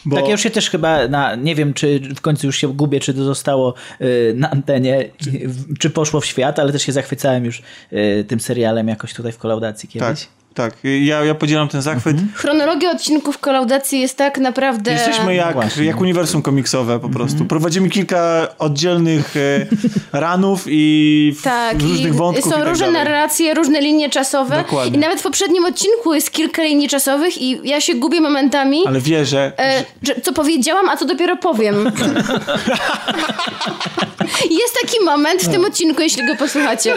Bo...
Tak, ja już się też chyba, na, nie wiem, czy w końcu już się gubię, czy to zostało y, na antenie, czy, czy poszło w świat, ale też się zachwycałem już y, tym serialem jakoś tutaj w kolaudacji
Tak,
kiedyś.
tak. Ja, ja podzielam ten zachwyt.
Chronologia odcinków kolaudacji jest tak naprawdę...
Jesteśmy jak,
właśnie.
jak uniwersum komiksowe po prostu. Prowadzimy kilka oddzielnych e, ranów i w,
Tak,
różnych
i
wątków.
są
i tak
różne
dalej.
narracje, różne linie czasowe.
Dokładnie.
I nawet w poprzednim odcinku jest kilka linii czasowych i ja się gubię momentami.
Ale wierzę,
E, że, co powiedziałam, a co dopiero powiem. Jest taki moment w tym odcinku, jeśli go posłuchacie.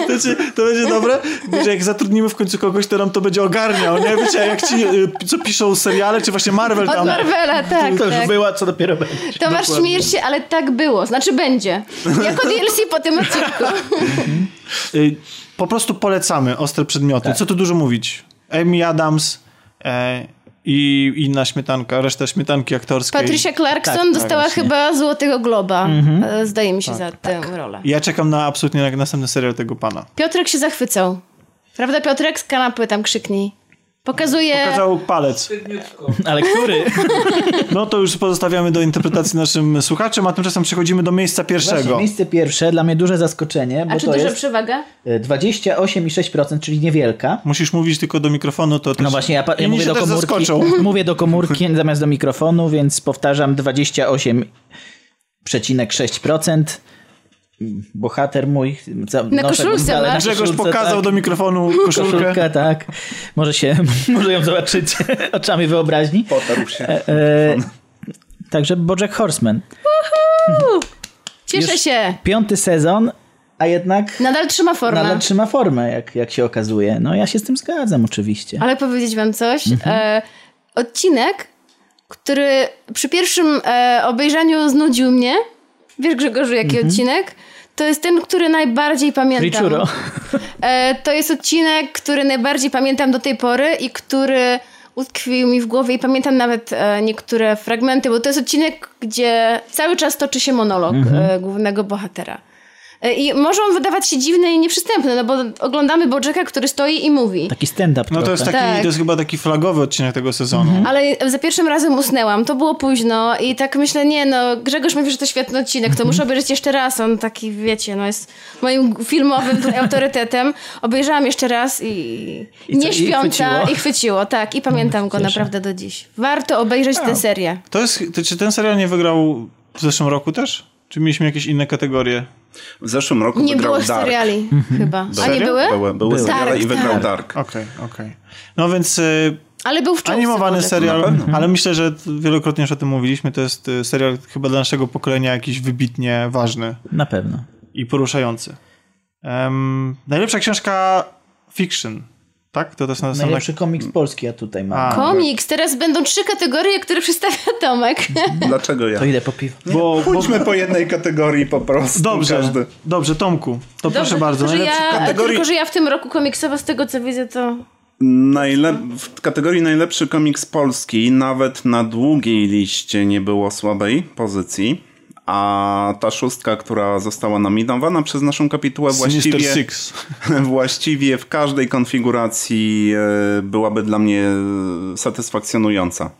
To, będzie, to będzie dobre, że jak zatrudnimy w końcu kogoś, nam to będzie ogarniał, nie? Wiecie, jak ci, y, co piszą seriale, czy właśnie Marvel
Od
tam...
Marvela, tak.
To już
tak.
była, co dopiero będzie.
Tomasz, śmiejesz się, ale tak było. Znaczy będzie. Jako DLC po tym odcinku.
Y, Po prostu polecamy ostre przedmioty.
Tak.
Co tu dużo mówić? Amy Adams e, i inna śmietanka, reszta śmietanki aktorskiej.
Patricia Clarkson
Tak,
dostała
właśnie.
chyba Złotego Globa.
Mhm.
E, Zdaje mi się
Tak,
za tę rolę.
Ja czekam na absolutnie na następny serial tego pana.
Piotrek się zachwycał. Prawda, Piotrek? Z kanapy tam krzyknij. Pokazuje...
Pokazał palec.
Ale który?
No to już pozostawiamy do interpretacji naszym słuchaczom, a tymczasem przechodzimy do miejsca
Właśnie,
pierwszego.
miejsce pierwsze, dla mnie duże zaskoczenie, bo
A czy
to
duża
jest
przewaga?
y, 28,6%, czyli niewielka.
Musisz mówić tylko do mikrofonu, to też...
No właśnie, ja, pa- ja mówię do komórki,
zaskoczą.
mówię do komórki zamiast do mikrofonu, więc powtarzam 28,6%. Bohater mój. Za,
Na koszulce
na.
Grzegorz pokazał
tak.
do mikrofonu koszulkę.
Koszulkę, tak. Może się, może ją zobaczyć oczami wyobraźni.
Potarł się.
E, e, także Bojack Horseman.
Cieszę
Już-
się.
Piąty sezon, a jednak
Nadal trzyma formę.
nadal trzyma formę, jak, jak się okazuje. No ja się z tym zgadzam oczywiście.
Ale powiedzieć wam coś.
Mhm.
E, odcinek, który przy pierwszym e, obejrzaniu znudził mnie. Wiesz Grzegorzu, jaki
Mhm.
odcinek? To jest ten, który najbardziej pamiętam.
Richuro.
E, to jest odcinek, który najbardziej pamiętam do tej pory i który utkwił mi w głowie i pamiętam nawet e, niektóre fragmenty, bo to jest odcinek, gdzie cały czas toczy się monolog
Mhm.
e, głównego bohatera. E, I może on wydawać się dziwny i nieprzystępny, no bo oglądamy Bojacka, który stoi i mówi.
Taki stand-up
No to jest, taki,
Tak.
to jest chyba taki flagowy odcinek tego sezonu.
Mhm.
Ale za pierwszym razem usnęłam, to było późno i tak myślę, nie no, Grzegorz mówi, że to świetny odcinek,
Mhm.
to muszę obejrzeć jeszcze raz, on taki, wiecie, no jest moim filmowym tutaj autorytetem. Obejrzałam jeszcze raz i,
I co,
nie
i
śpiąca
chwyciło?
i chwyciło, tak, i pamiętam go
Cieszę.
naprawdę do dziś. Warto obejrzeć tę serię.
To jest, to, czy ten serial nie wygrał w zeszłym roku też? Czy mieliśmy jakieś inne kategorie?
W zeszłym roku
Nie
wygrał
było
Dark.
seriali chyba. A nie były?
Były, były
Były.
seriale i
Dark,
wygrał
tak.
Dark.
Okej, okej. No więc y,
Ale był w czołówce
animowany serial, ale myślę, że wielokrotnie już o tym mówiliśmy, to jest y, serial chyba dla naszego pokolenia jakiś wybitnie ważny
Na pewno.
i poruszający. Em, najlepsza książka fiction, tak? To to są, są tak...
Najlepszy komiks polski ja tutaj mam.
A,
Komiks, teraz będą trzy kategorie, które przedstawia Tomek.
Dlaczego ja?
To idę po piwo.
bo, bo,
Pójdźmy po jednej kategorii po prostu.
dobrze,
Każdy.
dobrze, Tomku, to proszę bardzo.
Tylko że, ja,
kategorii-
tylko, że ja w tym roku komiksowo, z tego co widzę, to...
Najlep- w kategorii najlepszy komiks polski nawet na długiej liście nie było słabej pozycji. A ta szóstka, która została nominowana przez naszą kapitułę,
Sinister
właściwie,
Six.
właściwie w każdej konfiguracji e, byłaby dla mnie e, satysfakcjonująca.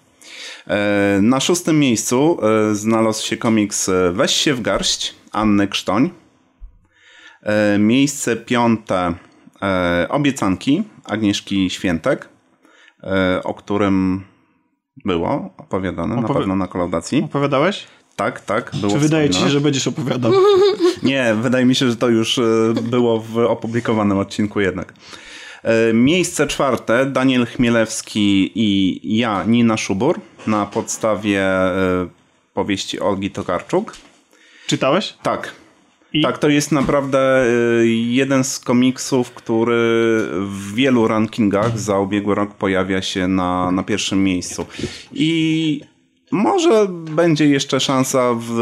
E, Na szóstym miejscu znalazł się komiks Weź się w garść Anny Krztoń. Miejsce piąte Obiecanki Agnieszki Świętek, o którym było opowiadane na
Opowi-
pewno na kolaudacji.
Opowiadałeś?
Tak, tak. Było
Czy wydaje ci się, że będziesz opowiadał?
Nie, wydaje mi się, że to już e, było w opublikowanym odcinku jednak. E, Miejsce czwarte, Daniel Chmielewski i ja, Nina Szubur, na podstawie e, powieści Olgi Tokarczuk.
Czytałeś?
Tak.
I?
Tak, to jest naprawdę jeden z komiksów, który w wielu rankingach za ubiegły rok pojawia się na, na pierwszym miejscu. I może będzie jeszcze szansa w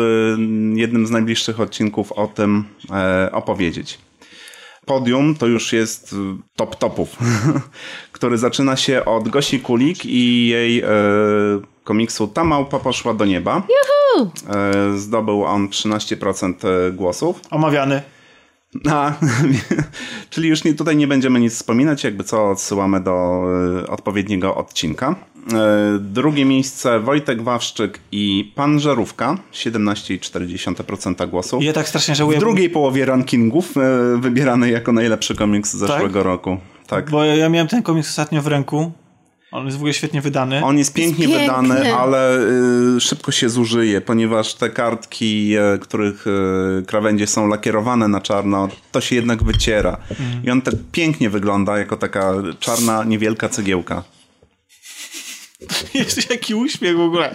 jednym z najbliższych odcinków o tym e, opowiedzieć. Podium to już jest top topów, który zaczyna się od Gosi Kulik i jej e, komiksu Ta małpa poszła do nieba. E, zdobył on 13% głosów.
Omawiany.
A, czyli już nie, tutaj nie będziemy nic wspominać, jakby co odsyłamy do odpowiedniego odcinka. E, drugie miejsce Wojtek Wawszczyk i Pan Żarówka, 17,4% głosów.
Ja tak strasznie
W
żałuję,
drugiej połowie rankingów e, wybierany jako najlepszy komiks z zeszłego roku. Tak.
bo ja miałem ten komiks ostatnio w ręku. On jest w ogóle świetnie wydany.
On jest pięknie
Jest
wydany, ale y, szybko się zużyje, ponieważ te kartki, e, których e, krawędzie są lakierowane na czarno, to się jednak wyciera.
Mhm.
I on tak pięknie wygląda jako taka czarna, niewielka cegiełka.
Jest jaki uśmiech w ogóle.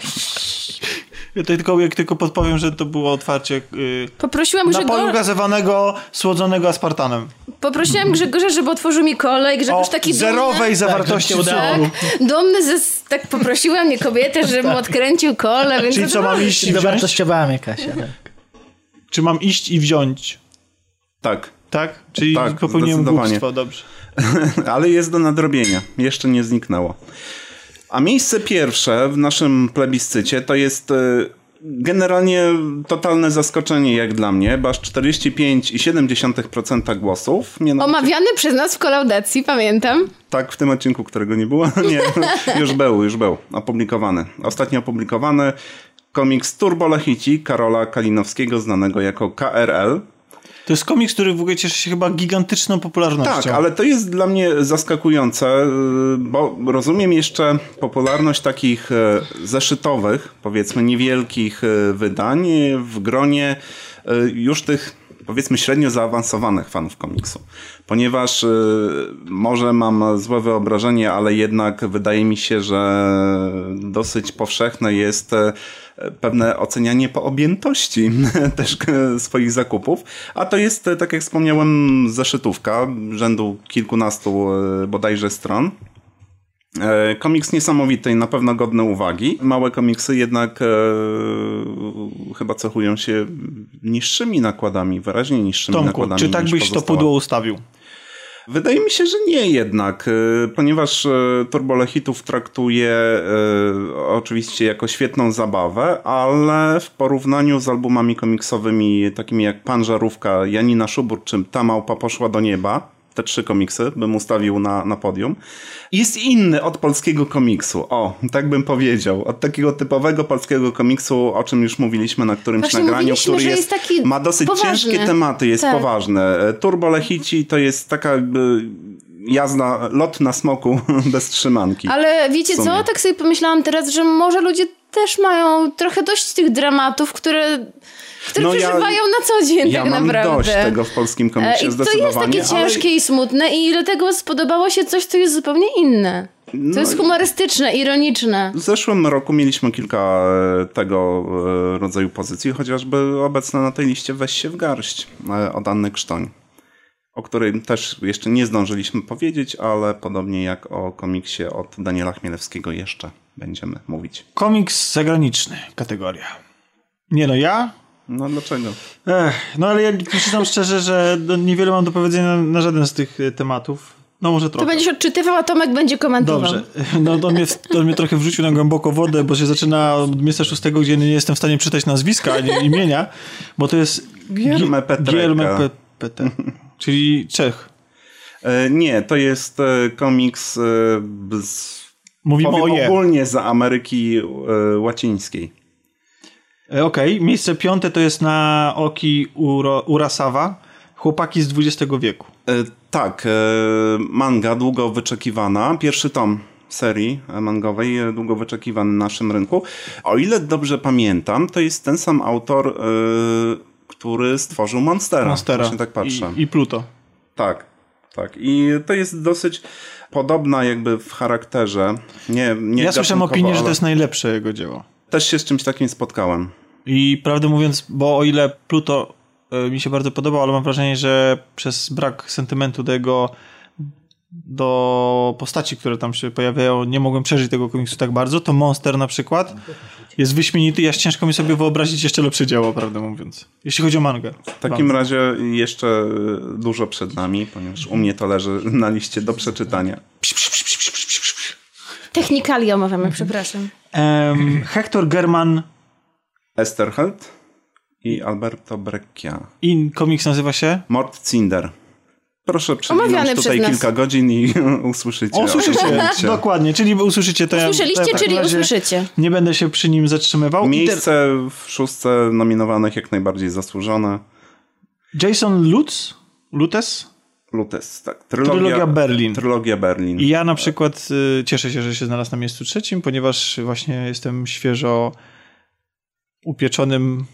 Ja tylko, jak tylko podpowiem, że to było otwarcie yy,
Poprosiłam,
napoju
Grzegorza,
gazowanego, słodzonego aspartanem.
poprosiłam Grzegorza, żeby otworzył mi kole i
O
Grzegorz taki
zerowej zawartości
żeby się udało.
cukru.
dumny, dumny ze, tak poprosiła mnie kobietę, żebym odkręcił kole, więc
Czyli
to
co, mam iść i wziąć?
Dowartościowała mnie Kasia. Tak.
Czy mam iść i wziąć?
Tak,
Tak? Czyli
Tak,
popełniłem głupstwo, dobrze.
ale jest do nadrobienia. Jeszcze nie zniknęło. A miejsce pierwsze w naszym plebiscycie to jest e, generalnie totalne zaskoczenie jak dla mnie, bo aż 45,7% głosów. Mianowicie-
Omawiany przez nas w kolaudacji, pamiętam.
Tak, w tym odcinku, którego nie było. Nie, już był, już był opublikowany. Ostatnio opublikowany komiks Turbo Lachici Karola Kalinowskiego, znanego jako KRL.
To jest komiks, który w ogóle cieszy się chyba gigantyczną popularnością.
Tak, ale to jest dla mnie zaskakujące, y, bo rozumiem jeszcze popularność takich e, zeszytowych, powiedzmy niewielkich e, wydań w gronie już tych powiedzmy średnio zaawansowanych fanów komiksu. Ponieważ może mam złe wyobrażenie, ale jednak wydaje mi się, że dosyć powszechne jest pewne ocenianie po objętości też e, swoich zakupów, a to jest, e, tak jak wspomniałem, zeszytówka rzędu kilkunastu e, bodajże stron. Komiks niesamowity i na pewno godny uwagi. Małe komiksy jednak e, chyba cechują się niższymi nakładami, wyraźnie niższymi
Tomku,
nakładami.
czy tak byś to pudło ustawił?
Wydaje mi się, że nie jednak, y, ponieważ y, Turbo Lechitów traktuje y, oczywiście jako świetną zabawę, ale w porównaniu z albumami komiksowymi takimi jak Pan Żarówka, Janina Szubur czy Ta Małpa Poszła do Nieba, te trzy komiksy bym ustawił na, na podium, jest inny od polskiego komiksu. O, tak bym powiedział. Od takiego typowego polskiego komiksu, o czym już mówiliśmy na którymś
Właśnie
nagraniu, który jest,
jest taki
ma dosyć
poważny.
ciężkie tematy, jest
Tak.
poważne. E, Turbo Lechici to jest taka jakby jazda, lot na smoku bez trzymanki.
Ale wiecie co? Tak sobie pomyślałam teraz, że może ludzie też mają trochę dość tych dramatów, które, które
No ja-
przeżywają na co dzień
ja
tak
mam
naprawdę.
dość tego w polskim
E,
komiksie
I to jest takie
ale-
ciężkie i smutne i dlatego spodobało się coś, co jest zupełnie inne. To
No
jest humorystyczne, ironiczne.
W zeszłym roku mieliśmy kilka e, tego e, rodzaju pozycji, chociażby obecna na tej liście Weź się w garść e, od Anny Krztoń, o której też jeszcze nie zdążyliśmy powiedzieć, ale podobnie jak o komiksie od Daniela Chmielewskiego jeszcze będziemy mówić.
Komiks zagraniczny, kategoria. Nie no, ja?
No dlaczego?
Ech, no ale ja przyznam szczerze, że no, niewiele mam do powiedzenia na, na żaden z tych e, tematów. No może
To
trochę.
będziesz odczytywał, a Tomek będzie komentował.
Dobrze. No to mnie, to mnie trochę wrzucił na głęboko wodę, bo się zaczyna od miejsca szóstego, gdzie nie jestem w stanie przeczytać nazwiska ani imienia, bo to jest
Gierme Petreka.
Peter, czyli Czech.
E, nie, to jest e, komiks e, z,
Mówimy o je.
ogólnie z Ameryki e, Łacińskiej.
E, Okej, miejsce piąte to jest na Oki Uro, Urasawa, chłopaki z XX wieku.
E, tak, e, manga długo wyczekiwana. Pierwszy tom serii e, mangowej, e, długo wyczekiwany na naszym rynku. O ile dobrze pamiętam, to jest ten sam autor, e, który stworzył Monstera.
Monstera
Właśnie tak patrzę.
i, i Pluto.
Tak, tak. I to jest dosyć podobna jakby w charakterze. Nie, nie
Ja słyszałem opinię, że to
ale
jest najlepsze jego dzieło.
Też się z czymś takim spotkałem.
I prawdę mówiąc, bo o ile Pluto e, mi się bardzo podobał, ale mam wrażenie, że przez brak sentymentu do jego do postaci, które tam się pojawiają, nie mogłem przeżyć tego komiksu tak bardzo, to Monster na przykład jest wyśmienity, ja ciężko mi sobie wyobrazić jeszcze lepsze dzieło, prawdę mówiąc. Jeśli chodzi o mangę.
W takim razie jeszcze dużo przed nami, ponieważ u mnie to leży na liście do przeczytania.
Technikali omawiamy, przepraszam.
Em, Hector German
Esterheld i Alberto Breccia.
i komiks nazywa się?
Mort Cinder. Proszę przewinąć tutaj kilka godzin i usłyszycie.
Usłyszycie, dokładnie, czyli usłyszycie to. ja-
Usłyszeliście,
to ja w takim
czyli usłyszycie.
Nie będę się przy nim zatrzymywał.
Miejsce w szóstce nominowanych jak najbardziej zasłużone.
Jason Lutz? Lutes?
Lutes, tak. Trylogia,
Trylogia Berlin.
Trylogia Berlin.
I ja na przykład y, cieszę się, że się znalazł na miejscu trzecim, ponieważ właśnie jestem świeżo upieczonym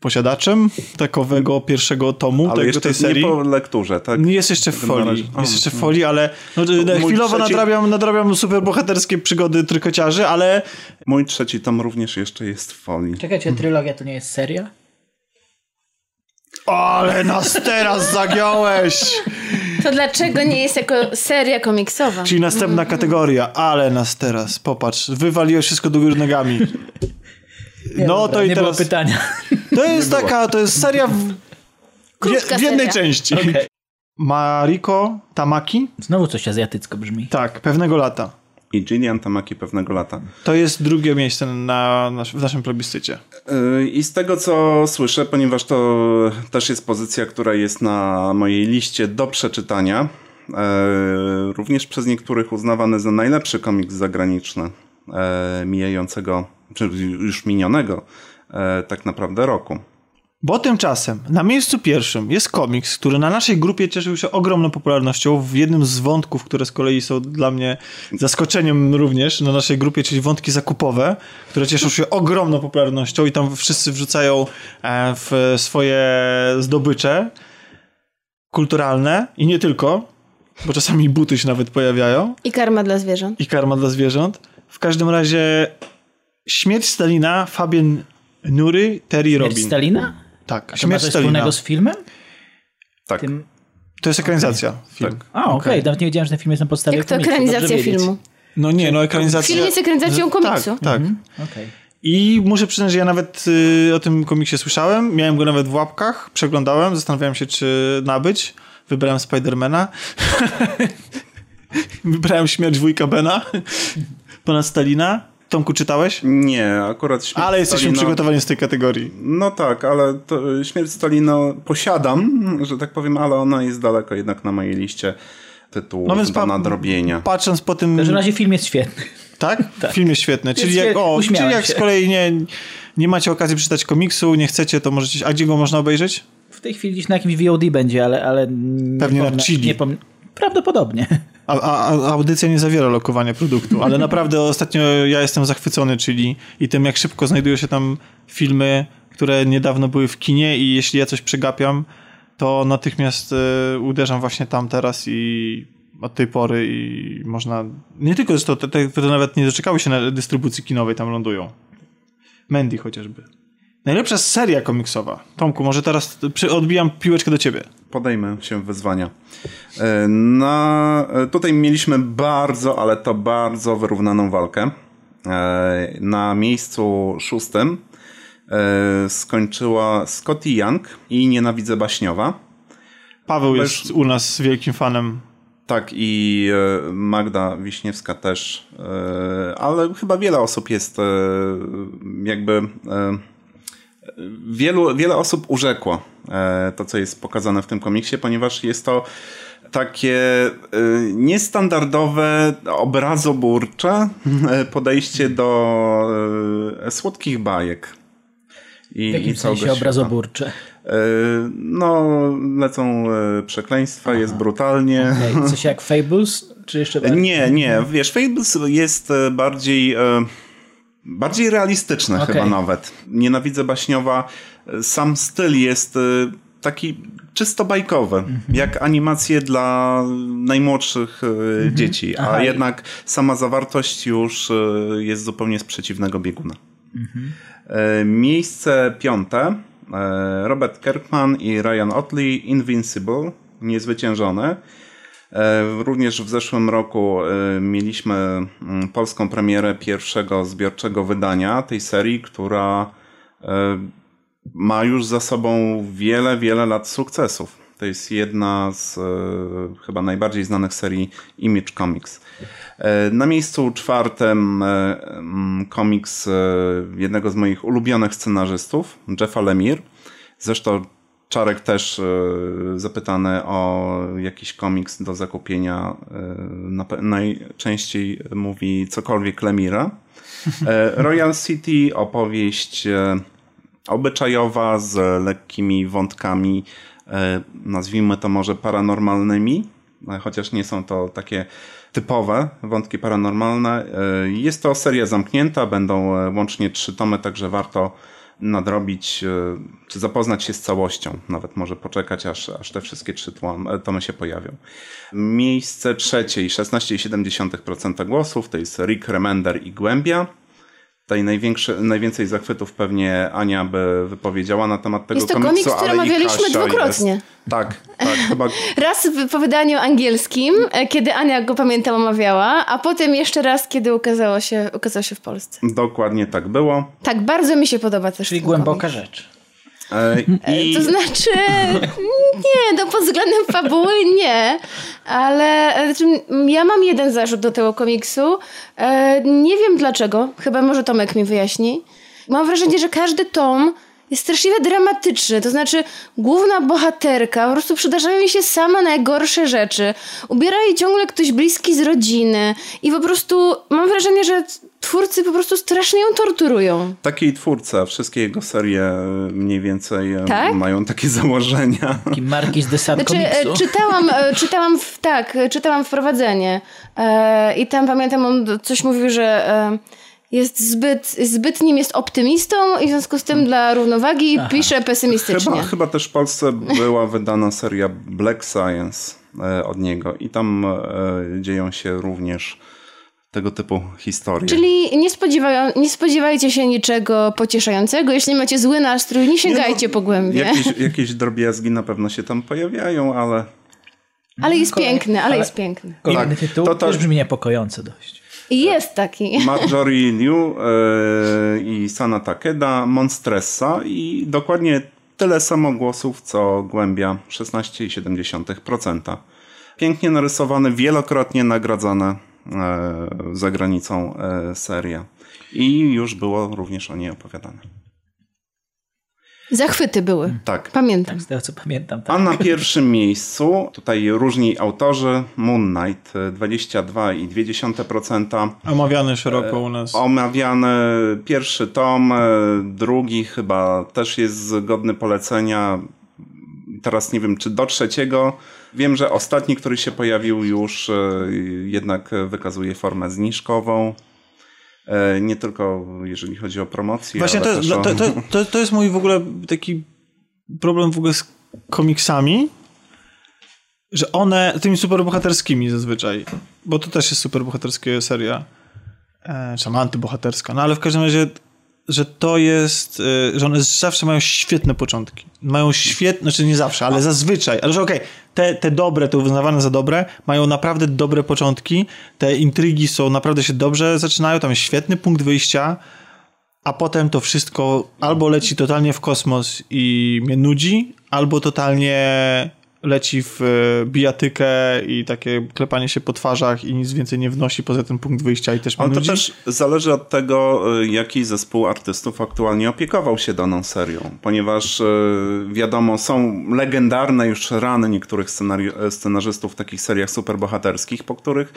posiadaczem takowego pierwszego tomu
Ale
tego,
jeszcze
tej serii.
nie po lekturze, tak?
Jest jeszcze w folii.
A,
Jest jeszcze w
no.
folii, ale no, chwilowo
trzeci-
nadrabiam, nadrabiam superbohaterskie przygody trykociarzy, ale
Mój trzeci tom również jeszcze jest w folii.
Czekajcie, trylogia to nie jest seria?
Ale nas teraz zagiąłeś!
To dlaczego nie jest jako seria komiksowa?
Czyli następna kategoria, ale nas teraz, popatrz, wywaliłeś wszystko do góry nogami.
Nie,
No
dobra,
to i
nie było
teraz...
pytania.
To jest taka, to jest seria w, w,
Krótka
w jednej
seria.
części.
Okej.
Mariko Tamaki?
Znowu coś azjatycko brzmi.
Tak, pewnego lata.
I Gillian Tamaki pewnego lata.
To jest drugie miejsce na, w naszym plebiscycie.
Yy, I z tego co słyszę, ponieważ to też jest pozycja, która jest na mojej liście do przeczytania, yy, również przez niektórych uznawany za najlepszy komiks zagraniczny yy, mijającego, czy już minionego yy, tak naprawdę roku.
Bo tymczasem na miejscu pierwszym jest komiks, który na naszej grupie cieszył się ogromną popularnością w jednym z wątków, które z kolei są dla mnie zaskoczeniem również na naszej grupie, czyli wątki zakupowe, które cieszą się ogromną popularnością i tam wszyscy wrzucają e, w swoje zdobycze kulturalne i nie tylko, bo czasami buty się nawet pojawiają
I karma dla zwierząt.
i karma dla zwierząt. W każdym razie Śmierć Stalina, Fabien Nury, Terry
Śmierć
Robin.
Stalina?
Tak,
A to ma
Śmierć
coś
Stalina.
wspólnego z filmem?
Tak.
Tym...
To jest ekranizacja film.
Tak.
A, okej, nawet nie wiedziałem, że ten film jest na podstawie
Jak to
komiksu.
Ekranizacja filmu.
No nie, no ekranizacja...
Film jest ekranizacją komiksu.
Tak, tak.
Okej.
I muszę przyznać, że ja nawet y, o tym komiksie słyszałem, miałem go nawet w łapkach, przeglądałem, zastanawiałem się, czy nabyć. Wybrałem Spidermana. Wybrałem Śmierć wujka Bena ponad Stalina. Tomku, czytałeś?
Nie, akurat śmierć
Ale jesteśmy
Stalina-
przygotowani z tej kategorii.
No tak, ale to, śmierć Stalina posiadam, że tak powiem, ale ona jest daleko jednak na mojej liście tytułów
No więc
do nadrobienia.
Patrząc po tym...
W każdym razie film jest świetny.
Tak? Film jest świetny. Czyli jak, o, czyli jak
się.
z kolei nie, nie macie okazji przeczytać komiksu, nie chcecie, to możecie... A gdzie go można obejrzeć?
W tej chwili gdzieś na jakimś VOD będzie, ale... ale nie
Pewnie na Chili.
Nie pom... Prawdopodobnie.
A, a, a audycja nie zawiera lokowania produktu, ale naprawdę ostatnio ja jestem zachwycony, czyli i tym jak szybko znajdują się tam filmy, które niedawno były w kinie i jeśli ja coś przegapiam, to natychmiast e, uderzam właśnie tam teraz i od tej pory i można... Nie tylko, że to, te, te, które nawet nie doczekały się na dystrybucji kinowej, tam lądują. Mandy chociażby. Najlepsza seria komiksowa. Tomku, może teraz odbijam piłeczkę do ciebie.
Podejmę się wyzwania. E, Na, e, tutaj mieliśmy bardzo, ale to bardzo wyrównaną walkę. E, Na miejscu szóstym skończyła Scotty Young i Nienawidzę Baśniowa.
Paweł
Bez-
jest u nas wielkim fanem
Tak, i Magda Wiśniewska też, ale chyba wiele osób jest jakby. Wielu, wiele osób urzekło e, to, co jest pokazane w tym komiksie, ponieważ jest to takie e, niestandardowe, obrazoburcze e, podejście do słodkich bajek. I,
W jakim
całego
sensie
świata.
obrazoburcze?
No, lecą przekleństwa, jest brutalnie.
Ej, coś jak Fables? Czy jeszcze bardziej?
Nie, nie, wiesz, Fables jest bardziej, bardziej realistyczne
Okej.
chyba nawet. Nienawidzę baśniowa. Sam styl jest e, taki czysto bajkowy, jak animacje dla najmłodszych e, dzieci, a
Aha.
jednak sama zawartość już e, jest zupełnie z przeciwnego bieguna. E, Miejsce piąte. e, Robert Kirkman i Ryan Otley, Invincible, niezwyciężony. E, Również w zeszłym roku e, mieliśmy mm, polską premierę pierwszego zbiorczego wydania tej serii, która e, ma już za sobą wiele, wiele lat sukcesów. To jest jedna z chyba najbardziej znanych serii Image Comics. Na miejscu czwartym mm, komiks jednego z moich ulubionych scenarzystów, Jeffa Lemire. Zresztą Czarek też e, zapytany o jakiś komiks do zakupienia. e, Najczęściej mówi cokolwiek Lemira. E, Royal City, opowieść obyczajowa z lekkimi wątkami, nazwijmy to może paranormalnymi, chociaż nie są to takie typowe wątki paranormalne. Jest to seria zamknięta, będą łącznie trzy tomy, także warto nadrobić, e, czy zapoznać się z całością. Nawet może poczekać, aż, aż te wszystkie trzy e, tomy się pojawią. Miejsce trzecie i 16,7% głosów to jest Rick Remender i Głębia. Tutaj największy, najwięcej zachwytów pewnie Ania by wypowiedziała na temat tego
Jest to
komiksu,
komiks, który
ale i
omawialiśmy dwukrotnie.
Jest, tak, tak, chyba
Raz w wydaniu angielskim, e, kiedy Ania go pamiętam omawiała, a potem jeszcze raz, kiedy ukazało się, ukazało się w Polsce.
dokładnie tak było.
Tak, bardzo mi się podoba też
Czyli głęboka
komiks.
rzecz.
E, I
To znaczy, nie, no pod względem fabuły nie, ale e, znaczy, ja mam jeden zarzut do tego komiksu. E, nie wiem dlaczego, chyba może Tomek mi wyjaśni. Mam wrażenie, że każdy tom jest straszliwie dramatyczny, to znaczy główna bohaterka, po prostu przydarzają jej się same najgorsze rzeczy. Ubiera jej ciągle ktoś bliski z rodziny i po prostu mam wrażenie, że twórcy po prostu strasznie ją torturują.
taki twórca, wszystkie jego serie mniej więcej
Tak?
mają takie założenia.
Taki Marquis de Sade
Znaczy, e,
komiksu.
czytałam, e, czytałam w, tak, e, czytałam wprowadzenie i tam pamiętam, on coś mówił, że jest zbyt, zbytnim jest optymistą i w związku z tym dla równowagi pisze pesymistycznie.
Chyba, chyba też w Polsce była wydana seria Black Science od niego i tam dzieją się również tego typu historie.
Czyli nie, spodziewają, nie spodziewajcie się niczego pocieszającego. Jeśli macie zły nastrój, nie sięgajcie
no,
po głębie.
Jakieś, jakieś drobiazgi na pewno się tam pojawiają, ale
Ale jest
Kolej-
piękny, ale
ale-
jest piękny.
Kolejny
tak,
tytuł
to- to-
też brzmi niepokojąco dość.
I jest taki.
Marjorie Liu e, i Sana Takeda, Monstressa i dokładnie tyle samo głosów, co Głębia, 16,7%. Pięknie narysowany, wielokrotnie nagradzana e, za granicą e, seria. I już było również o niej opowiadane.
Zachwyty były.
Tak.
Pamiętam.
Z tego co pamiętam. Tak.
A na pierwszym miejscu, tutaj różni autorzy, Moon Knight e, 22,2%.
Omawiany szeroko u nas.
Omawiany pierwszy tom, e, drugi chyba też jest godny polecenia. Teraz nie wiem, czy do trzeciego. Wiem, że ostatni, który się pojawił już e, jednak wykazuje formę zniżkową. E, Nie tylko jeżeli chodzi o promocję,
Właśnie
ale
to,
o...
to, to, to, jest mój w ogóle taki problem w ogóle z komiksami, że one, tymi superbohaterskimi zazwyczaj, bo to też jest superbohaterska seria, e, czy tam antybohaterska, no ale w każdym razie, że to jest, e, że one zawsze mają świetne początki. Mają świetne, znaczy nie zawsze, ale zazwyczaj, ale że okej, te, te dobre, te uznawane za dobre, mają naprawdę dobre początki, te intrygi są, naprawdę się dobrze zaczynają, tam jest świetny punkt wyjścia, a potem to wszystko albo leci totalnie w kosmos i mnie nudzi, albo totalnie leci w e, bijatykę i takie klepanie się po twarzach i nic więcej nie wnosi poza ten punkt wyjścia i też
Ale to też zależy od tego, y, jaki zespół artystów aktualnie opiekował się daną serią, ponieważ y, wiadomo, są legendarne już rany niektórych scenari- scenarzystów w takich seriach superbohaterskich, po których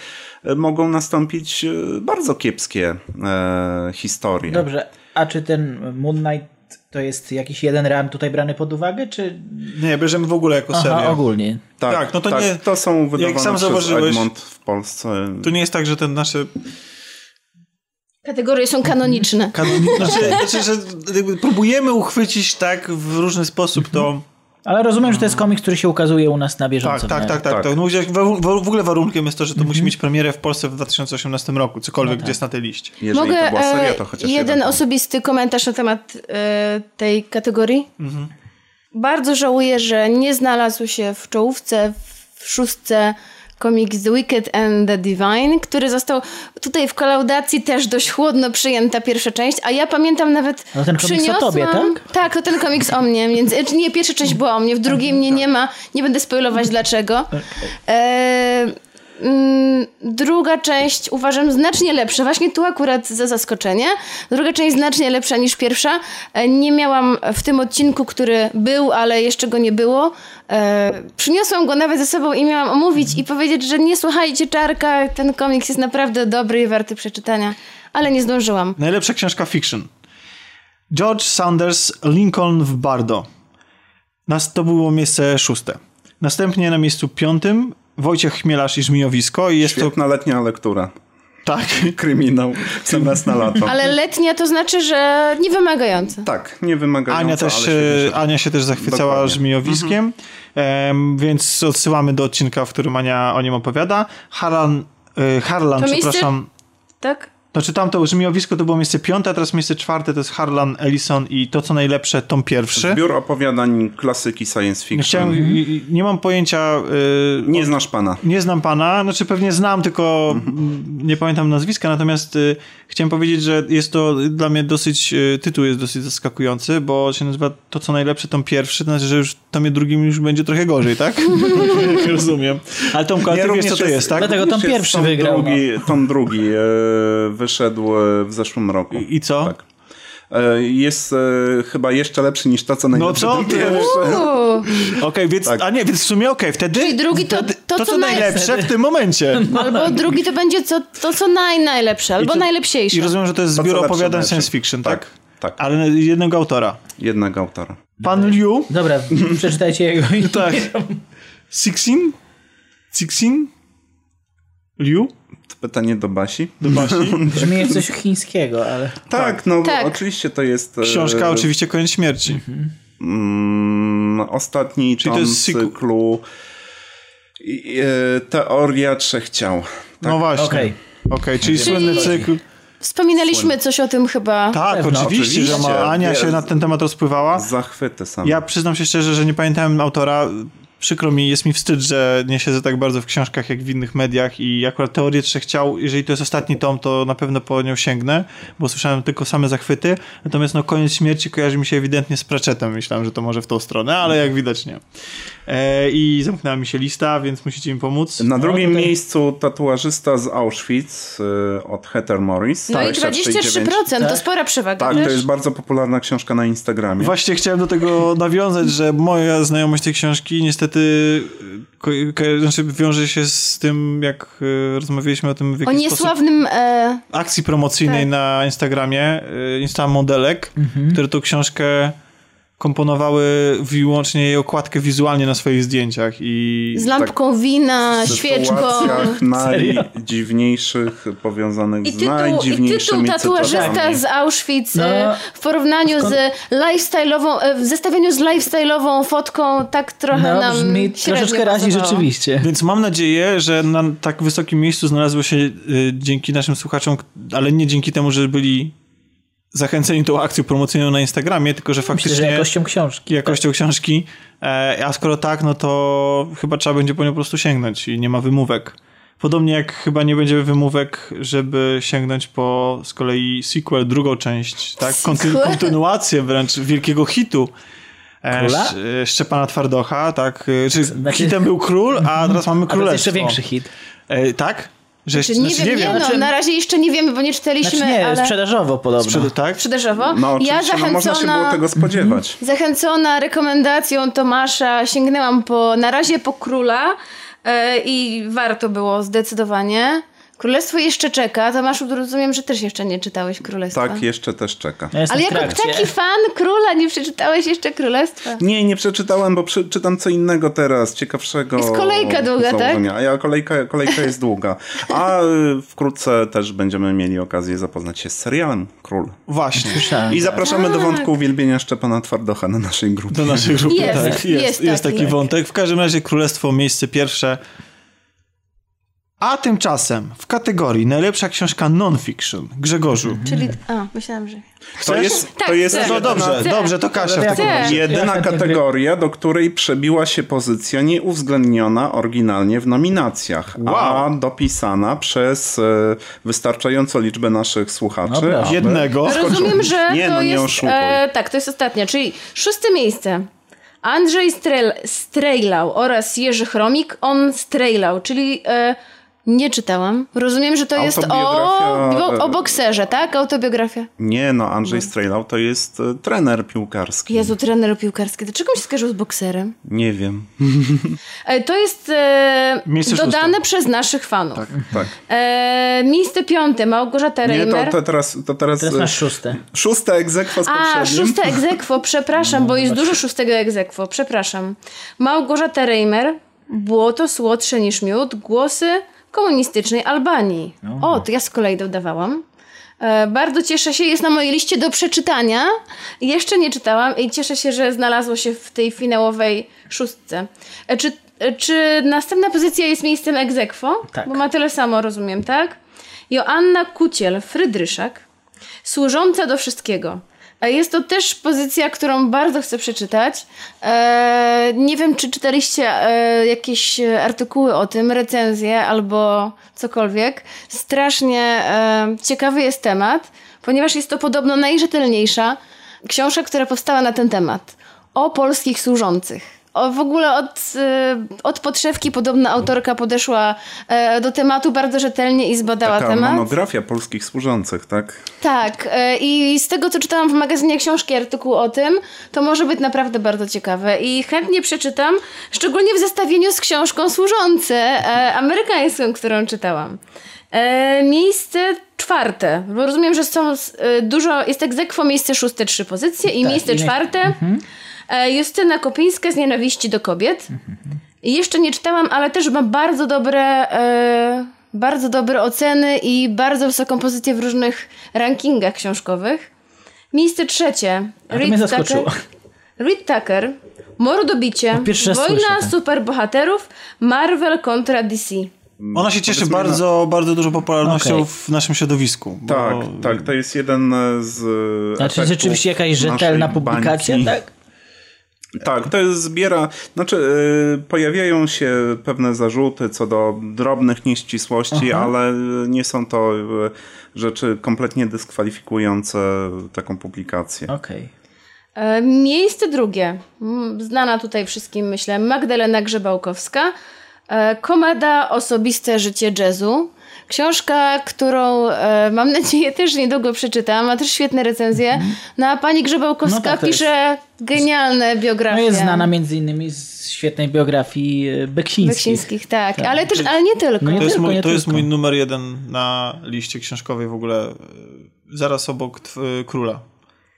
mogą nastąpić bardzo kiepskie e, historie.
Dobrze, a czy ten Moon Knight to jest jakiś jeden run tutaj brany pod uwagę, czy...
Nie, bierzemy w ogóle jako serię.
Aha, ogólnie.
Tak,
Tak, no to
tak,
nie-
To są wydawane
sam
przez
zauważyłeś-
Egmont w Polsce.
To nie jest tak, że te nasze
Kategorie są kanoniczne.
kanoni... znaczy, znaczy, że próbujemy uchwycić tak w różny sposób to...
Ale rozumiem, że to jest komiks, który się ukazuje u nas na
Tak,
bieżąco.
tak,
nie?
tak, tak.
Tak.
tak. No, w, ogóle warunkiem jest to, że to musi mieć premierę w Polsce w 2018 roku, cokolwiek gdzie jest na tej liście.
Jeżeli
Mogę
to była seria,
e,
to chociaż
jeden osobisty komentarz na temat e, tej kategorii. Bardzo żałuję, że nie znalazł się w czołówce, w szóstce komiks The Wicked and the Divine, który został tutaj w kolaudacji też dość chłodno przyjęta pierwsza część, a ja pamiętam nawet
No ten komiks o tobie, tak?
Tak, to ten komiks o mnie. Więc, e, nie, pierwsza część była o mnie, w drugiej mnie nie ma. Nie będę spoilować dlaczego. E, mm, druga część uważam znacznie lepsza. Właśnie tu akurat za zaskoczenie. Druga część znacznie lepsza niż pierwsza. E, nie miałam w tym odcinku, który był, ale jeszcze go nie było. E, przyniosłam go nawet ze sobą i miałam omówić i powiedzieć, że nie słuchajcie Czarka, ten komiks jest naprawdę dobry i warty przeczytania. Ale nie zdążyłam.
Najlepsza książka fiction. George Saunders Lincoln w Bardo. Nas, to było miejsce szóste. Następnie na miejscu piątym Wojciech Chmielarz i Żmijowisko i jest
Świetna letnia lektura.
to... Tak.
Kryminał. Zamiast na lato.
Ale letnia to znaczy, że niewymagająca.
Tak, nie wymagająca,
Ania też,
się-
Ania się też zachwycała
Dokładnie.
Żmijowiskiem, em, więc odsyłamy do odcinka, w którym Ania o nim opowiada. Harlan, e, Harlan
To miejsce-
przepraszam,
Tak?
Znaczy tamto Żmijowisko to było miejsce piąte, a teraz miejsce czwarte to jest Harlan Ellison i to co najlepsze, tom pierwszy.
Zbiór opowiadań klasyki science fiction.
Chciałem, nie mam pojęcia, y,
Nie znasz pana.
nie znam pana, znaczy pewnie znam, tylko mm, nie pamiętam nazwiska, natomiast y, chciałem powiedzieć, że jest to dla mnie dosyć, y, tytuł jest dosyć zaskakujący, bo się nazywa to co najlepsze, tom pierwszy, to znaczy, że już tomie drugim już będzie trochę gorzej, tak? Rozumiem. Ale Tomku, ale ty wiesz co to jest, tak?
Dlatego tom
jest
pierwszy
tom
wygrał,
Drugi, Tom drugi e, wyszedł e, w zeszłym roku.
I co?
Tak. E, Jest e, chyba jeszcze lepszy niż to, co
No
najlepsze.
co
tom
ty? Okej, więc,
Tak.
a nie, więc w sumie okej, wtedy,
Czyli drugi to- to,
to,
co
co najlepsze w tym momencie.
Albo drugi to będzie co, to, co naj, najlepsze, albo
to-
najlepsiejsze.
I rozumiem, że to jest
co
zbiór opowiadań science fiction, tak?
Tak, tak.
Ale jednego autora.
Jednego autora.
Pan Liu,
Dobra, przeczytajcie jego imię.
tak. Sixin? Sixin? Liu?
Pytanie do Basi.
Do Basi.
Brzmi jak coś chińskiego, ale...
Tak, no
Tak.
oczywiście to jest... e,
Książka oczywiście Koniec Śmierci.
Mm, ostatni
Czyli to
tom cyklu i- e, Teoria Trzech Ciał.
No właśnie.
Okej.
Okej, czyli
Czyli-
słynny cykl.
Wspominaliśmy coś o tym chyba.
Tak,
Pewno,
oczywiście, że
oczywiście.
ma, Ania się na ten temat rozpływała.
Zachwyty same.
Ja przyznam się szczerze, że nie pamiętałem autora. Przykro mi, jest mi wstyd, że nie siedzę tak bardzo w książkach jak w innych mediach i akurat Teorię Trzech Ciał, jeżeli to jest ostatni tom, to na pewno po nią sięgnę, bo słyszałem tylko same zachwyty. Natomiast no Koniec Śmierci kojarzy mi się ewidentnie z Pratchettem. Myślałem, że to może w tą stronę, ale jak widać nie. E, I zamknęła mi się lista, więc musicie mi pomóc.
Na drugim
tutaj-
miejscu tatuażysta z Auschwitz y, od Heather Morris.
No i
23,9.
23%, to spora przewaga,
Tak,
wiesz?
to jest bardzo popularna książka na Instagramie.
Właśnie chciałem do tego nawiązać, że moja znajomość tej książki niestety ko- ko- znaczy wiąże się z tym, jak e, rozmawialiśmy o tym w jakiś
niesławnym... E,
akcji promocyjnej
Tak.
na Instagramie, y, Insta Modelek, które tą książkę komponowały wyłącznie jej okładkę wizualnie na swoich zdjęciach i
z lampką wina,
W
świeczką.
sytuacjach najdziwniejszych powiązanych
I
z
tytuł, I
najdziwniejszymi
tytuł tatuażysta
cytatami.
z Auschwitz
No.
e, w porównaniu z lifestyle'ową, e, w zestawieniu z lifestyle'ową fotką tak trochę
No,
nam
brzmi troszeczkę razi rzeczywiście.
Więc mam nadzieję, że na tak wysokim miejscu znalazło się y, dzięki naszym słuchaczom, ale nie dzięki temu, że byli zachęceni tą akcją promocyjną na Instagramie, tylko że
Myślę,
faktycznie
że jakością książki.
jakością książki. E, a skoro tak, no to chyba trzeba będzie po nią po prostu sięgnąć i nie ma wymówek. Podobnie jak chyba nie będzie wymówek, żeby sięgnąć po z kolei sequel, drugą część, tak? Konty-
Sequel?
kontynuację wręcz wielkiego hitu E,
Króla?
E, Szczepana Twardocha, tak. e, Czy
Znaczy-
hitem był król, a teraz mamy
A to
królestwo.
jest jeszcze większy hit.
E, tak? Że
Czy
jeszcze,
nie,
znaczy,
wiem, nie, no,
Znaczy-
na razie jeszcze nie wiemy, bo nie czytaliśmy,
Znaczy nie,
ale...
sprzedażowo podobno.
Sprzed- tak?
Sprzedażowo?
No
ja
oczywiście, no, można się było
zachęcona,
tego spodziewać.
zachęcona rekomendacją Tomasza sięgnęłam po, na razie po Króla e, i warto było zdecydowanie. Królestwo jeszcze czeka. Tomaszu, rozumiem, że też jeszcze nie czytałeś Królestwa.
Tak, jeszcze też czeka.
Ja
Ale jako taki fan Króla nie przeczytałeś jeszcze Królestwa?
Nie, nie przeczytałem, bo przy, czytam co innego teraz, ciekawszego.
Jest kolejka długa, tak?
założenia. A ja kolejka, kolejka jest długa. A y, wkrótce też będziemy mieli okazję zapoznać się z serialem Król.
Właśnie.
Słyszałem.
I zapraszamy do
Tak.
wątku uwielbienia Szczepana Twardocha na naszej grupie.
Do naszej grupy.
Jest,
tak, jest,
jest
jest,
taki.
taki wątek. W każdym razie Królestwo, miejsce pierwsze. A tymczasem w kategorii najlepsza książka non-fiction, Grzegorzu.
Czyli... A, myślałam, że...
To jest,
Tak,
to jest
chcę.
No dobrze,
Chcę.
dobrze, to Kasia w takim
Chcę.
razie.
jedyna kategoria, do której przebiła się pozycja nieuwzględniona oryginalnie w nominacjach, a
Wow.
dopisana przez e, wystarczającą liczbę naszych słuchaczy.
No
aby-
Jednego.
Rozumiem, że
Nie,
to
no nie
jest... E, tak, to jest ostatnia, czyli szóste miejsce. Andrzej Strel, Strejlał oraz Jerzy Chromik, on Strejlał, czyli e, nie czytałam. Rozumiem, że to jest o,
Autobiografia,
o,
e,
bokserze, tak? Autobiografia.
Nie, no Andrzej Strejlał to jest e, trener piłkarski.
Jezu, trener piłkarski. Dlaczego mi się skojarzył z bokserem?
Nie wiem.
E, to jest e,
Miejsce
dodane
szóste.
przez naszych fanów.
Tak.
E, miejsce piąte, Małgorzata
Nie,
Reimer.
to, to teraz, to teraz,
Teraz
e,
masz szóste.
szóste egzekwo z
A, szóste egzekwo, przepraszam, bo jest dużo szóstego egzekwo, przepraszam. Małgorzata Reimer, Błoto słodsze niż miód, głosy komunistycznej Albanii. O, to ja z kolei dodawałam. E, bardzo cieszę się, jest na mojej liście do przeczytania. Jeszcze nie czytałam i cieszę się, że znalazło się w tej finałowej szóstce. E, czy, e, czy następna pozycja jest miejscem egzekwo?
Tak.
Bo ma tyle samo, rozumiem, tak? Joanna Kuciel, Frydryszak. Służąca do wszystkiego. Jest to też pozycja, którą bardzo chcę przeczytać. E, nie wiem, czy czytaliście e, jakieś artykuły o tym, recenzje albo cokolwiek. Strasznie e, ciekawy jest temat, ponieważ jest to podobno najrzetelniejsza książka, która powstała na ten temat. O polskich służących. O, w ogóle od, e, od podszewki podobna autorka podeszła e, do tematu bardzo rzetelnie i zbadała
Taka
temat.
monografia polskich służących, tak?
Tak, e, i z tego co czytałam w magazynie książki artykuł o tym, to może być naprawdę bardzo ciekawe i chętnie przeczytam, szczególnie w zestawieniu z książką Służące, amerykańską, którą czytałam. E, miejsce czwarte, bo rozumiem, że są dużo, jest egzekwo miejsce szóste, trzy pozycje i
Tak,
miejsce
i nie-
czwarte e, Justyna Kopińska z nienawiści do kobiet. I Jeszcze nie czytałam, ale też ma bardzo dobre, e, bardzo dobre oceny i bardzo wysoką pozycję w różnych rankingach książkowych. Miejsce trzecie.
A to mnie
Tucker.
zaskoczyło.
Reed Tucker. Mordobicie.
No,
Wojna
słyszę to.
superbohaterów. Marvel kontra DC.
Ona się cieszy bardzo, bardzo dużą popularnością
Okej.
w naszym środowisku. bo-
Tak, tak, to jest jeden z. e,
Znaczy rzeczywiście jakaś rzetelna publikacja,
bańki.
tak?
Tak, to jest zbiera. Znaczy, y, pojawiają się pewne zarzuty co do drobnych nieścisłości, ale nie są to y, rzeczy kompletnie dyskwalifikujące taką publikację.
Okej.
E, Miejsce drugie. Mm, Znana tutaj wszystkim, myślę, Magdalena Grzebałkowska. E, Komeda Osobiste życie jazzu. Książka, którą e, mam nadzieję też niedługo przeczytam, ma też świetne recenzje. No a pani Grzebałkowska
No tak, to jest-
pisze genialne biografie.
No jest znana między innymi z świetnej biografii e, Beksińskich.
Beksińskich, tak. Ale też, ale nie tylko.
No nie
To jest,
tylko,
mój,
nie
to jest
tylko.
mój numer jeden na liście książkowej w ogóle. e, Zaraz obok tw- Króla.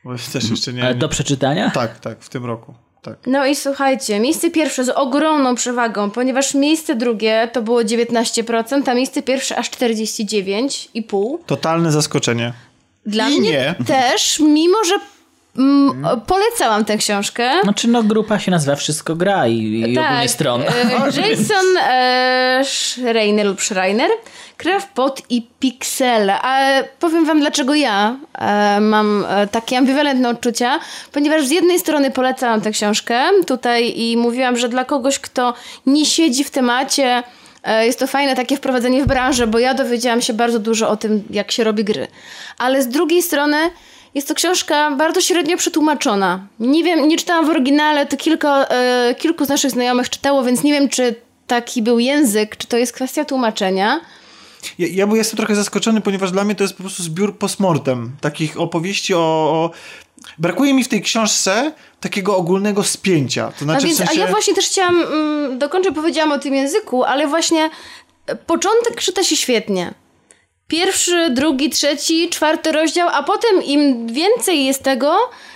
Bo też jeszcze nie...
Ale do przeczytania?
Tak, tak, w tym roku. Tak.
No i słuchajcie, miejsce pierwsze z ogromną przewagą, ponieważ miejsce drugie to było 19%, a miejsce pierwsze aż 49,5%.
Totalne zaskoczenie.
Dla
I
mnie
nie.
też, mimo że mm, polecałam tę książkę.
Znaczy no grupa się nazywa Wszystko gra i, i ogólnie stron.
e, Jason e, Schreiner lub Schreiner, Krew, Pot i Piksele. A powiem wam, dlaczego ja e, mam e, takie ambiwalentne odczucia, ponieważ z jednej strony polecałam tę książkę tutaj i mówiłam, że dla kogoś, kto nie siedzi w temacie, e, jest to fajne takie wprowadzenie w branżę, bo ja dowiedziałam się bardzo dużo o tym, jak się robi gry. Ale z drugiej strony jest to książka bardzo średnio przetłumaczona. Nie wiem, nie czytałam w oryginale, to kilka, e, kilku z naszych znajomych czytało, więc nie wiem, czy taki był język, czy to jest kwestia tłumaczenia.
Ja, ja jestem trochę zaskoczony, ponieważ dla mnie to jest po prostu zbiór postmortem. Takich opowieści o... o... Brakuje mi w tej książce takiego ogólnego spięcia. To
A,
znaczy,
więc,
w sensie...
a ja właśnie też chciałam, mm, dokończę powiedziałam o tym języku, ale właśnie e, początek czyta się świetnie. Pierwszy, drugi, trzeci, czwarty rozdział, a potem im więcej jest tego,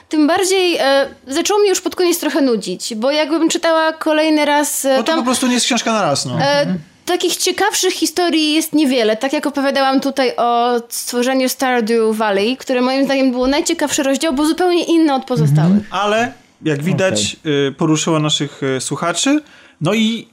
tym bardziej e, zaczęło mnie już pod koniec trochę nudzić, bo jakbym czytała kolejny raz e,
Bo to
tam...
po prostu nie jest książka na raz, no.
E, takich ciekawszych historii jest niewiele. Tak jak opowiadałam tutaj o stworzeniu Stardew Valley, które moim zdaniem było najciekawszy rozdział, bo zupełnie inny od pozostałych.
Ale jak widać, y, poruszyło naszych y, słuchaczy. No i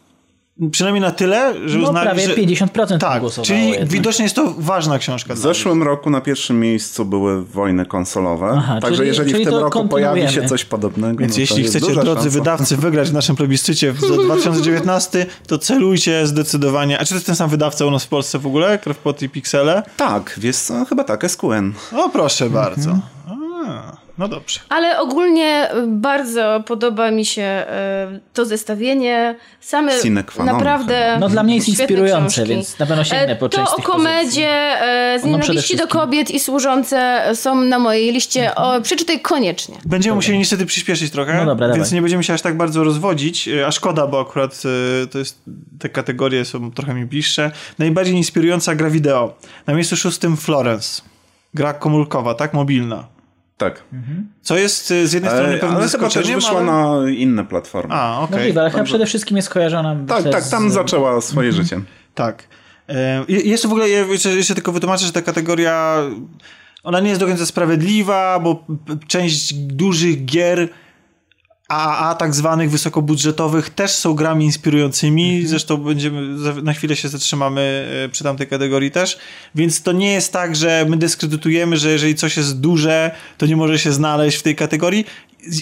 przynajmniej na tyle, że
No
uznali,
prawie
że...
50%
Tak,
głosowało
czyli
jednak.
widocznie jest to ważna książka.
W zeszłym roku na pierwszym miejscu były wojny konsolowe.
Aha,
Także
czyli-
jeżeli
czyli
w tym roku pojawi się coś podobnego,
Więc
no to
jeśli
jest
chcecie,
duża
drodzy
szansa.
wydawcy, wygrać w naszym plebiscycie w za 2019, to celujcie zdecydowanie. A czy to jest ten sam wydawca u nas w Polsce w ogóle? Krewpot i Pixele?
Tak, wiesz co, chyba tak, SQN.
O, proszę
Mhm.
bardzo. A, no dobrze.
Ale ogólnie bardzo podoba mi się e, to zestawienie. Same
Sine qua non
naprawdę.
No dla mnie jest inspirujące,
książki.
więc na pewno sięgnę
E,
po
To
część z
o komedzie e, z nienawiści do kobiet i służące są na mojej liście. O, przeczytaj koniecznie.
Będziemy musieli niestety przyspieszyć trochę,
No dobra,
więc
dawaj.
nie będziemy się aż tak bardzo rozwodzić, e, a szkoda, bo akurat e, to jest, te kategorie są trochę mi bliższe. Najbardziej inspirująca gra wideo. Na miejscu szóstym Florence. Gra komórkowa, tak? Mobilna.
Tak.
Co jest e, z jednej strony
E,
pewnym
ale chyba też wyszła
ale...
na inne platformy.
A, okej.
Możliwe, ale chyba przede wszystkim jest kojarzona
tak, tak, tam zaczęła swoje
Mhm.
życie.
Tak. E, i- jeszcze w ogóle, jeszcze, jeszcze tylko wytłumaczę, że ta kategoria, ona nie jest do końca sprawiedliwa, bo część dużych gier AAA tak zwanych wysokobudżetowych też są grami inspirującymi, zresztą będziemy, na chwilę się zatrzymamy e, przy tamtej kategorii też, więc to nie jest tak, że my dyskredytujemy, że jeżeli coś jest duże, to nie może się znaleźć w tej kategorii.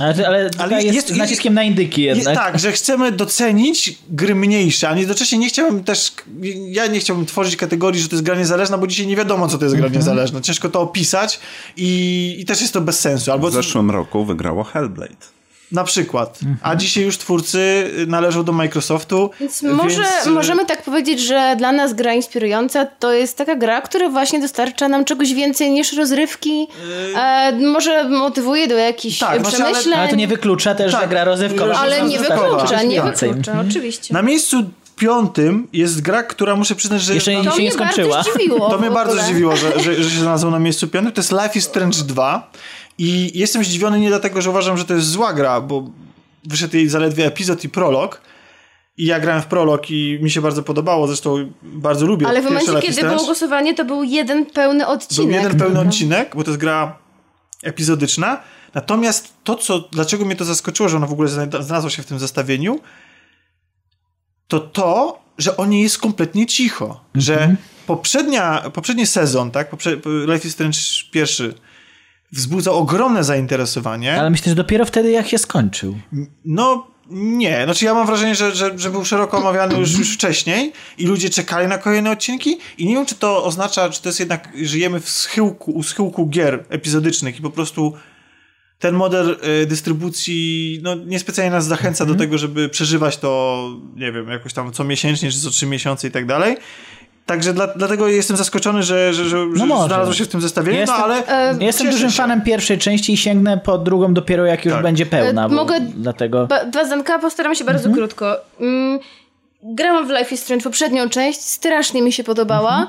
Ale, ale, ale jest, z naciskiem na indyki
Jest,
jednak.
tak, że chcemy docenić gry mniejsze, a jednocześnie nie chciałbym też, ja nie chciałbym tworzyć kategorii, że to jest gra niezależna, bo dzisiaj nie wiadomo, co to jest gra
Mhm.
niezależna. Ciężko to opisać i, i też jest to bez sensu. Albo
W zeszłym roku wygrało Hellblade.
Na przykład.
Mhm.
A dzisiaj już twórcy należą do Microsoftu.
Więc może
więc, y,
możemy tak powiedzieć, że dla nas gra inspirująca to jest taka gra, która właśnie dostarcza nam czegoś więcej niż rozrywki. E, może motywuje do jakichś
Tak, znaczy, ale-
przemyśleń.
Ale to nie wyklucza też,
Tak,
że gra rozrywkowa.
ale
ale nie wyklucza, nie wyklucza, oczywiście.
Na miejscu piątym jest gra, która muszę przyznać, że...
Jeszcze
To
się nie
mnie
skończyła.
bardzo zdziwiło.
To mnie bardzo zdziwiło, że, że, że się znalazło na miejscu piątym. To jest Life is Strange 2 i jestem zdziwiony nie dlatego, że uważam, że to jest zła gra, bo wyszedł jej zaledwie epizod i prolog i ja grałem w prolog i mi się bardzo podobało, zresztą bardzo lubię
Ale w momencie, kiedy
Strange.
było głosowanie, to był jeden pełny
Był
odcinek.
jeden pełny odcinek, bo to jest gra epizodyczna. Natomiast to, co, dlaczego mnie to zaskoczyło, że ona w ogóle zna- znalazła się w tym zestawieniu, to to, że o niej jest kompletnie cicho. Że poprzednia, poprzedni sezon, tak, poprze, Life is Strange pierwszy, wzbudzał ogromne zainteresowanie.
Ale myślę, że dopiero wtedy jak się skończył.
No nie, znaczy ja mam wrażenie, że, że, że był szeroko omawiany już, już wcześniej i ludzie czekali na kolejne odcinki i nie wiem, czy to oznacza, czy to jest jednak, żyjemy w schyłku, u schyłku gier epizodycznych i po prostu ten model y, dystrybucji no, niespecjalnie nas zachęca do tego, żeby przeżywać to, nie wiem, jakoś tam co miesięcznie, czy co trzy miesiące i tak dalej. Także dla, dlatego jestem zaskoczony, że, że, że, że
może.
znalazło się w tym zestawieniu,
Jestem-
no ale
E,
Jestem dużym
się.
fanem pierwszej części i sięgnę po drugą dopiero jak już
Tak.
będzie pełna.
E, mogę-
Dlatego...
Ba- Dwa zdanka, postaram się bardzo krótko. Mm, grałam w Life is Strange poprzednią część, strasznie mi się podobała.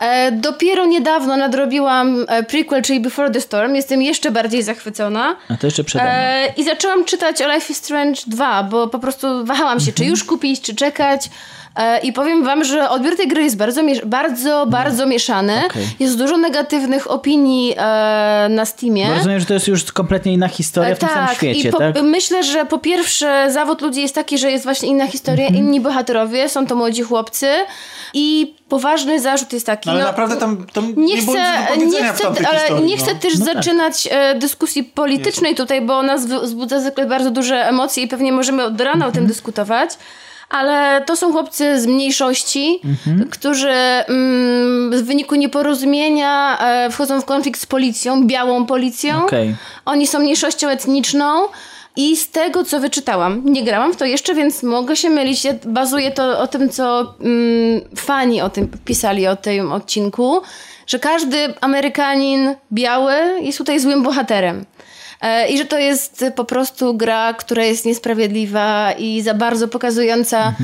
E, dopiero niedawno nadrobiłam e, prequel, czyli Before the Storm. Jestem jeszcze bardziej zachwycona.
A to jeszcze przede mną.
E, I zaczęłam czytać o Life is Strange 2, bo po prostu wahałam się, czy już kupić, czy czekać. E, I powiem wam, że odbiór tej gry jest bardzo, bardzo, bardzo mieszany.
Okej.
Jest dużo negatywnych opinii e, na Steamie.
Bo rozumiem, że to jest już kompletnie inna historia w tym samym świecie,
i po,
tak?
myślę, że po pierwsze zawód ludzi jest taki, że jest właśnie inna historia,
Mhm.
inni bohaterowie, są to młodzi chłopcy i poważny zarzut jest taki.
No, ale
no,
naprawdę tam, tam
nie
nie, było nic
chcę, nie chcę,
tamtej
ale
historii.
nie
no.
chcę też
No tak.
zaczynać e, dyskusji politycznej tutaj, bo ona wzbudza zwykle bardzo duże emocje i pewnie możemy od rana o
Mhm.
tym dyskutować. Ale to są chłopcy z mniejszości, którzy mm, w wyniku nieporozumienia e, wchodzą w konflikt z policją, białą policją.
Okej.
Oni są mniejszością etniczną i z tego, co wyczytałam, nie grałam w to jeszcze, więc mogę się mylić. Ja- Bazuje to o tym, co mm, fani o tym pisali, o tym odcinku, że każdy Amerykanin biały jest tutaj złym bohaterem. E, I że to jest po prostu gra, która jest niesprawiedliwa i za bardzo pokazująca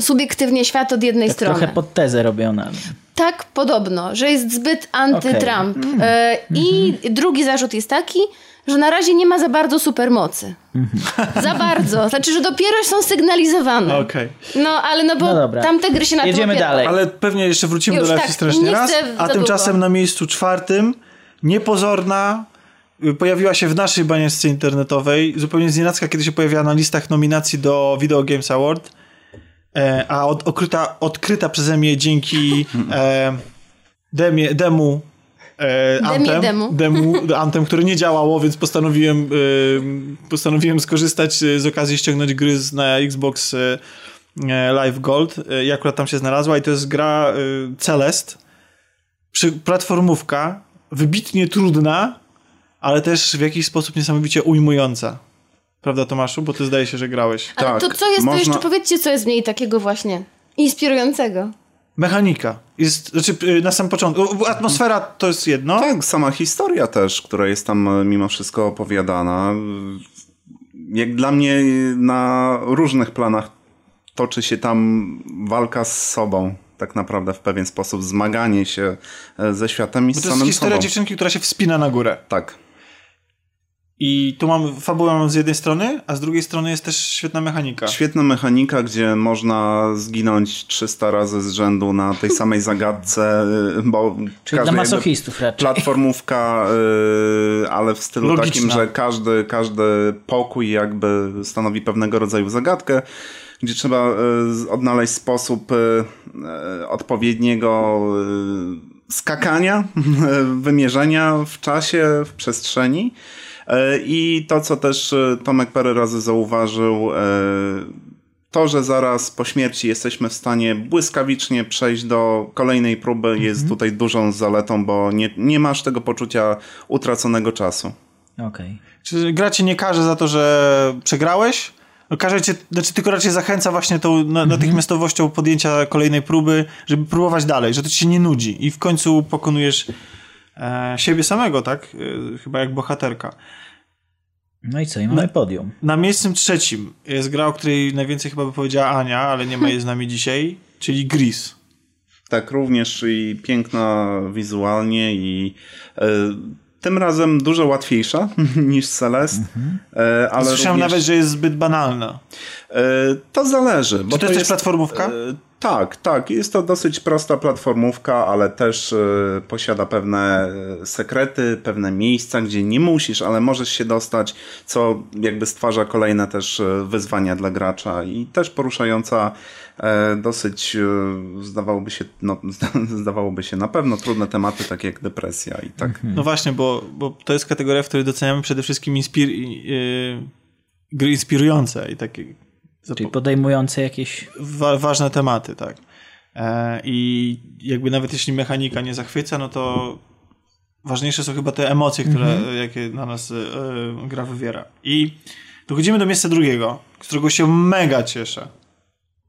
subiektywnie świat od jednej
Tak
strony.
trochę pod tezę robiona.
Tak, podobno, że jest zbyt anty-Trump.
Mm.
E, I
Mhm.
drugi zarzut jest taki, że na razie nie ma za bardzo supermocy.
Mhm.
Za bardzo. Znaczy, że dopiero są sygnalizowane.
Okej.
No, ale no bo
No dobra.
tamte gry się na
Jedziemy dalej.
Ale pewnie jeszcze wrócimy
Już,
do Life
tak,
is Strange
nie
raz. A
za
tymczasem
długo.
na miejscu czwartym niepozorna pojawiła się w naszej banieczce internetowej, zupełnie znienacka, kiedy się pojawiła na listach nominacji do Video Games Award, e, a od, odkryta, odkryta przeze mnie dzięki e, demie, demu e, Anthem,
demu.
demu Anthem, które nie działało, więc postanowiłem, e, postanowiłem skorzystać e, z okazji ściągnąć gry z, na Xbox Live Gold. I akurat tam się znalazła i to jest gra Celest, przy, platformówka, wybitnie trudna, ale też w jakiś sposób niesamowicie ujmująca. Prawda Tomaszu? Bo ty zdaje się, że grałeś.
Ale
Tak,
to co jest, to
można-
jeszcze powiedzcie, co jest w niej takiego właśnie inspirującego.
Mechanika. Jest, znaczy y, na sam początku. Atmosfera to jest jedno.
Tak, sama historia też, która jest tam e, mimo wszystko opowiadana. Jak dla mnie na różnych planach toczy się tam walka z sobą. Tak naprawdę w pewien sposób zmaganie się e, ze światem i z
to jest
samym
historia
sobą.
dziewczynki, która się wspina na górę.
Tak.
I tu mamy fabułę z jednej strony, a z drugiej strony jest też świetna mechanika.
Świetna mechanika, gdzie można zginąć 300 razy z rzędu na tej samej zagadce, bo
Czyli
każdy
dla masochistów raczej.
platformówka, y, ale w stylu
Logiczna.
takim, że każdy, każdy pokój jakby stanowi pewnego rodzaju zagadkę, gdzie trzeba y, odnaleźć sposób y, odpowiedniego skakania, wymierzenia w czasie, w przestrzeni. Y, I to, co też y, Tomek parę razy zauważył, y, to, że zaraz po śmierci jesteśmy w stanie błyskawicznie przejść do kolejnej próby, jest tutaj dużą zaletą, bo nie, nie masz tego poczucia utraconego czasu.
Okej.
Czy gra cię nie karze za to, że przegrałeś? Karze cię, znaczy tylko raczej zachęca właśnie tą na, natychmiastowością podjęcia kolejnej próby, żeby próbować dalej, że to ci się nie nudzi i w końcu pokonujesz e, siebie samego, tak? E, chyba jak bohaterka.
No i co? I mamy podium.
Na miejscu trzecim jest gra, o której najwięcej chyba by powiedziała Ania, ale nie ma jej z nami dzisiaj, czyli Gris.
Tak, również i piękna wizualnie i e, tym razem dużo łatwiejsza niż Celest. E, ale
Słyszałem
również,
nawet, że jest zbyt banalna.
e, to zależy. Bo
Czy to jest też platformówka?
E, Tak, tak. Jest to dosyć prosta platformówka, ale też posiada pewne sekrety, pewne miejsca, gdzie nie musisz, ale możesz się dostać, co jakby stwarza kolejne też wyzwania dla gracza i też poruszająca dosyć, e, zdawałoby się, no, zdawałoby się na pewno trudne tematy, takie jak depresja i tak.
No właśnie, bo, bo to jest kategoria, w której doceniamy przede wszystkim inspir, yy, gry inspirujące i takie
Czyli podejmujące jakieś...
wa ważne tematy, tak. E, I jakby nawet jeśli mechanika nie zachwyca, no to ważniejsze są chyba te emocje, które, jakie na nas e, gra wywiera. I dochodzimy do miejsca drugiego, z którego się mega cieszę.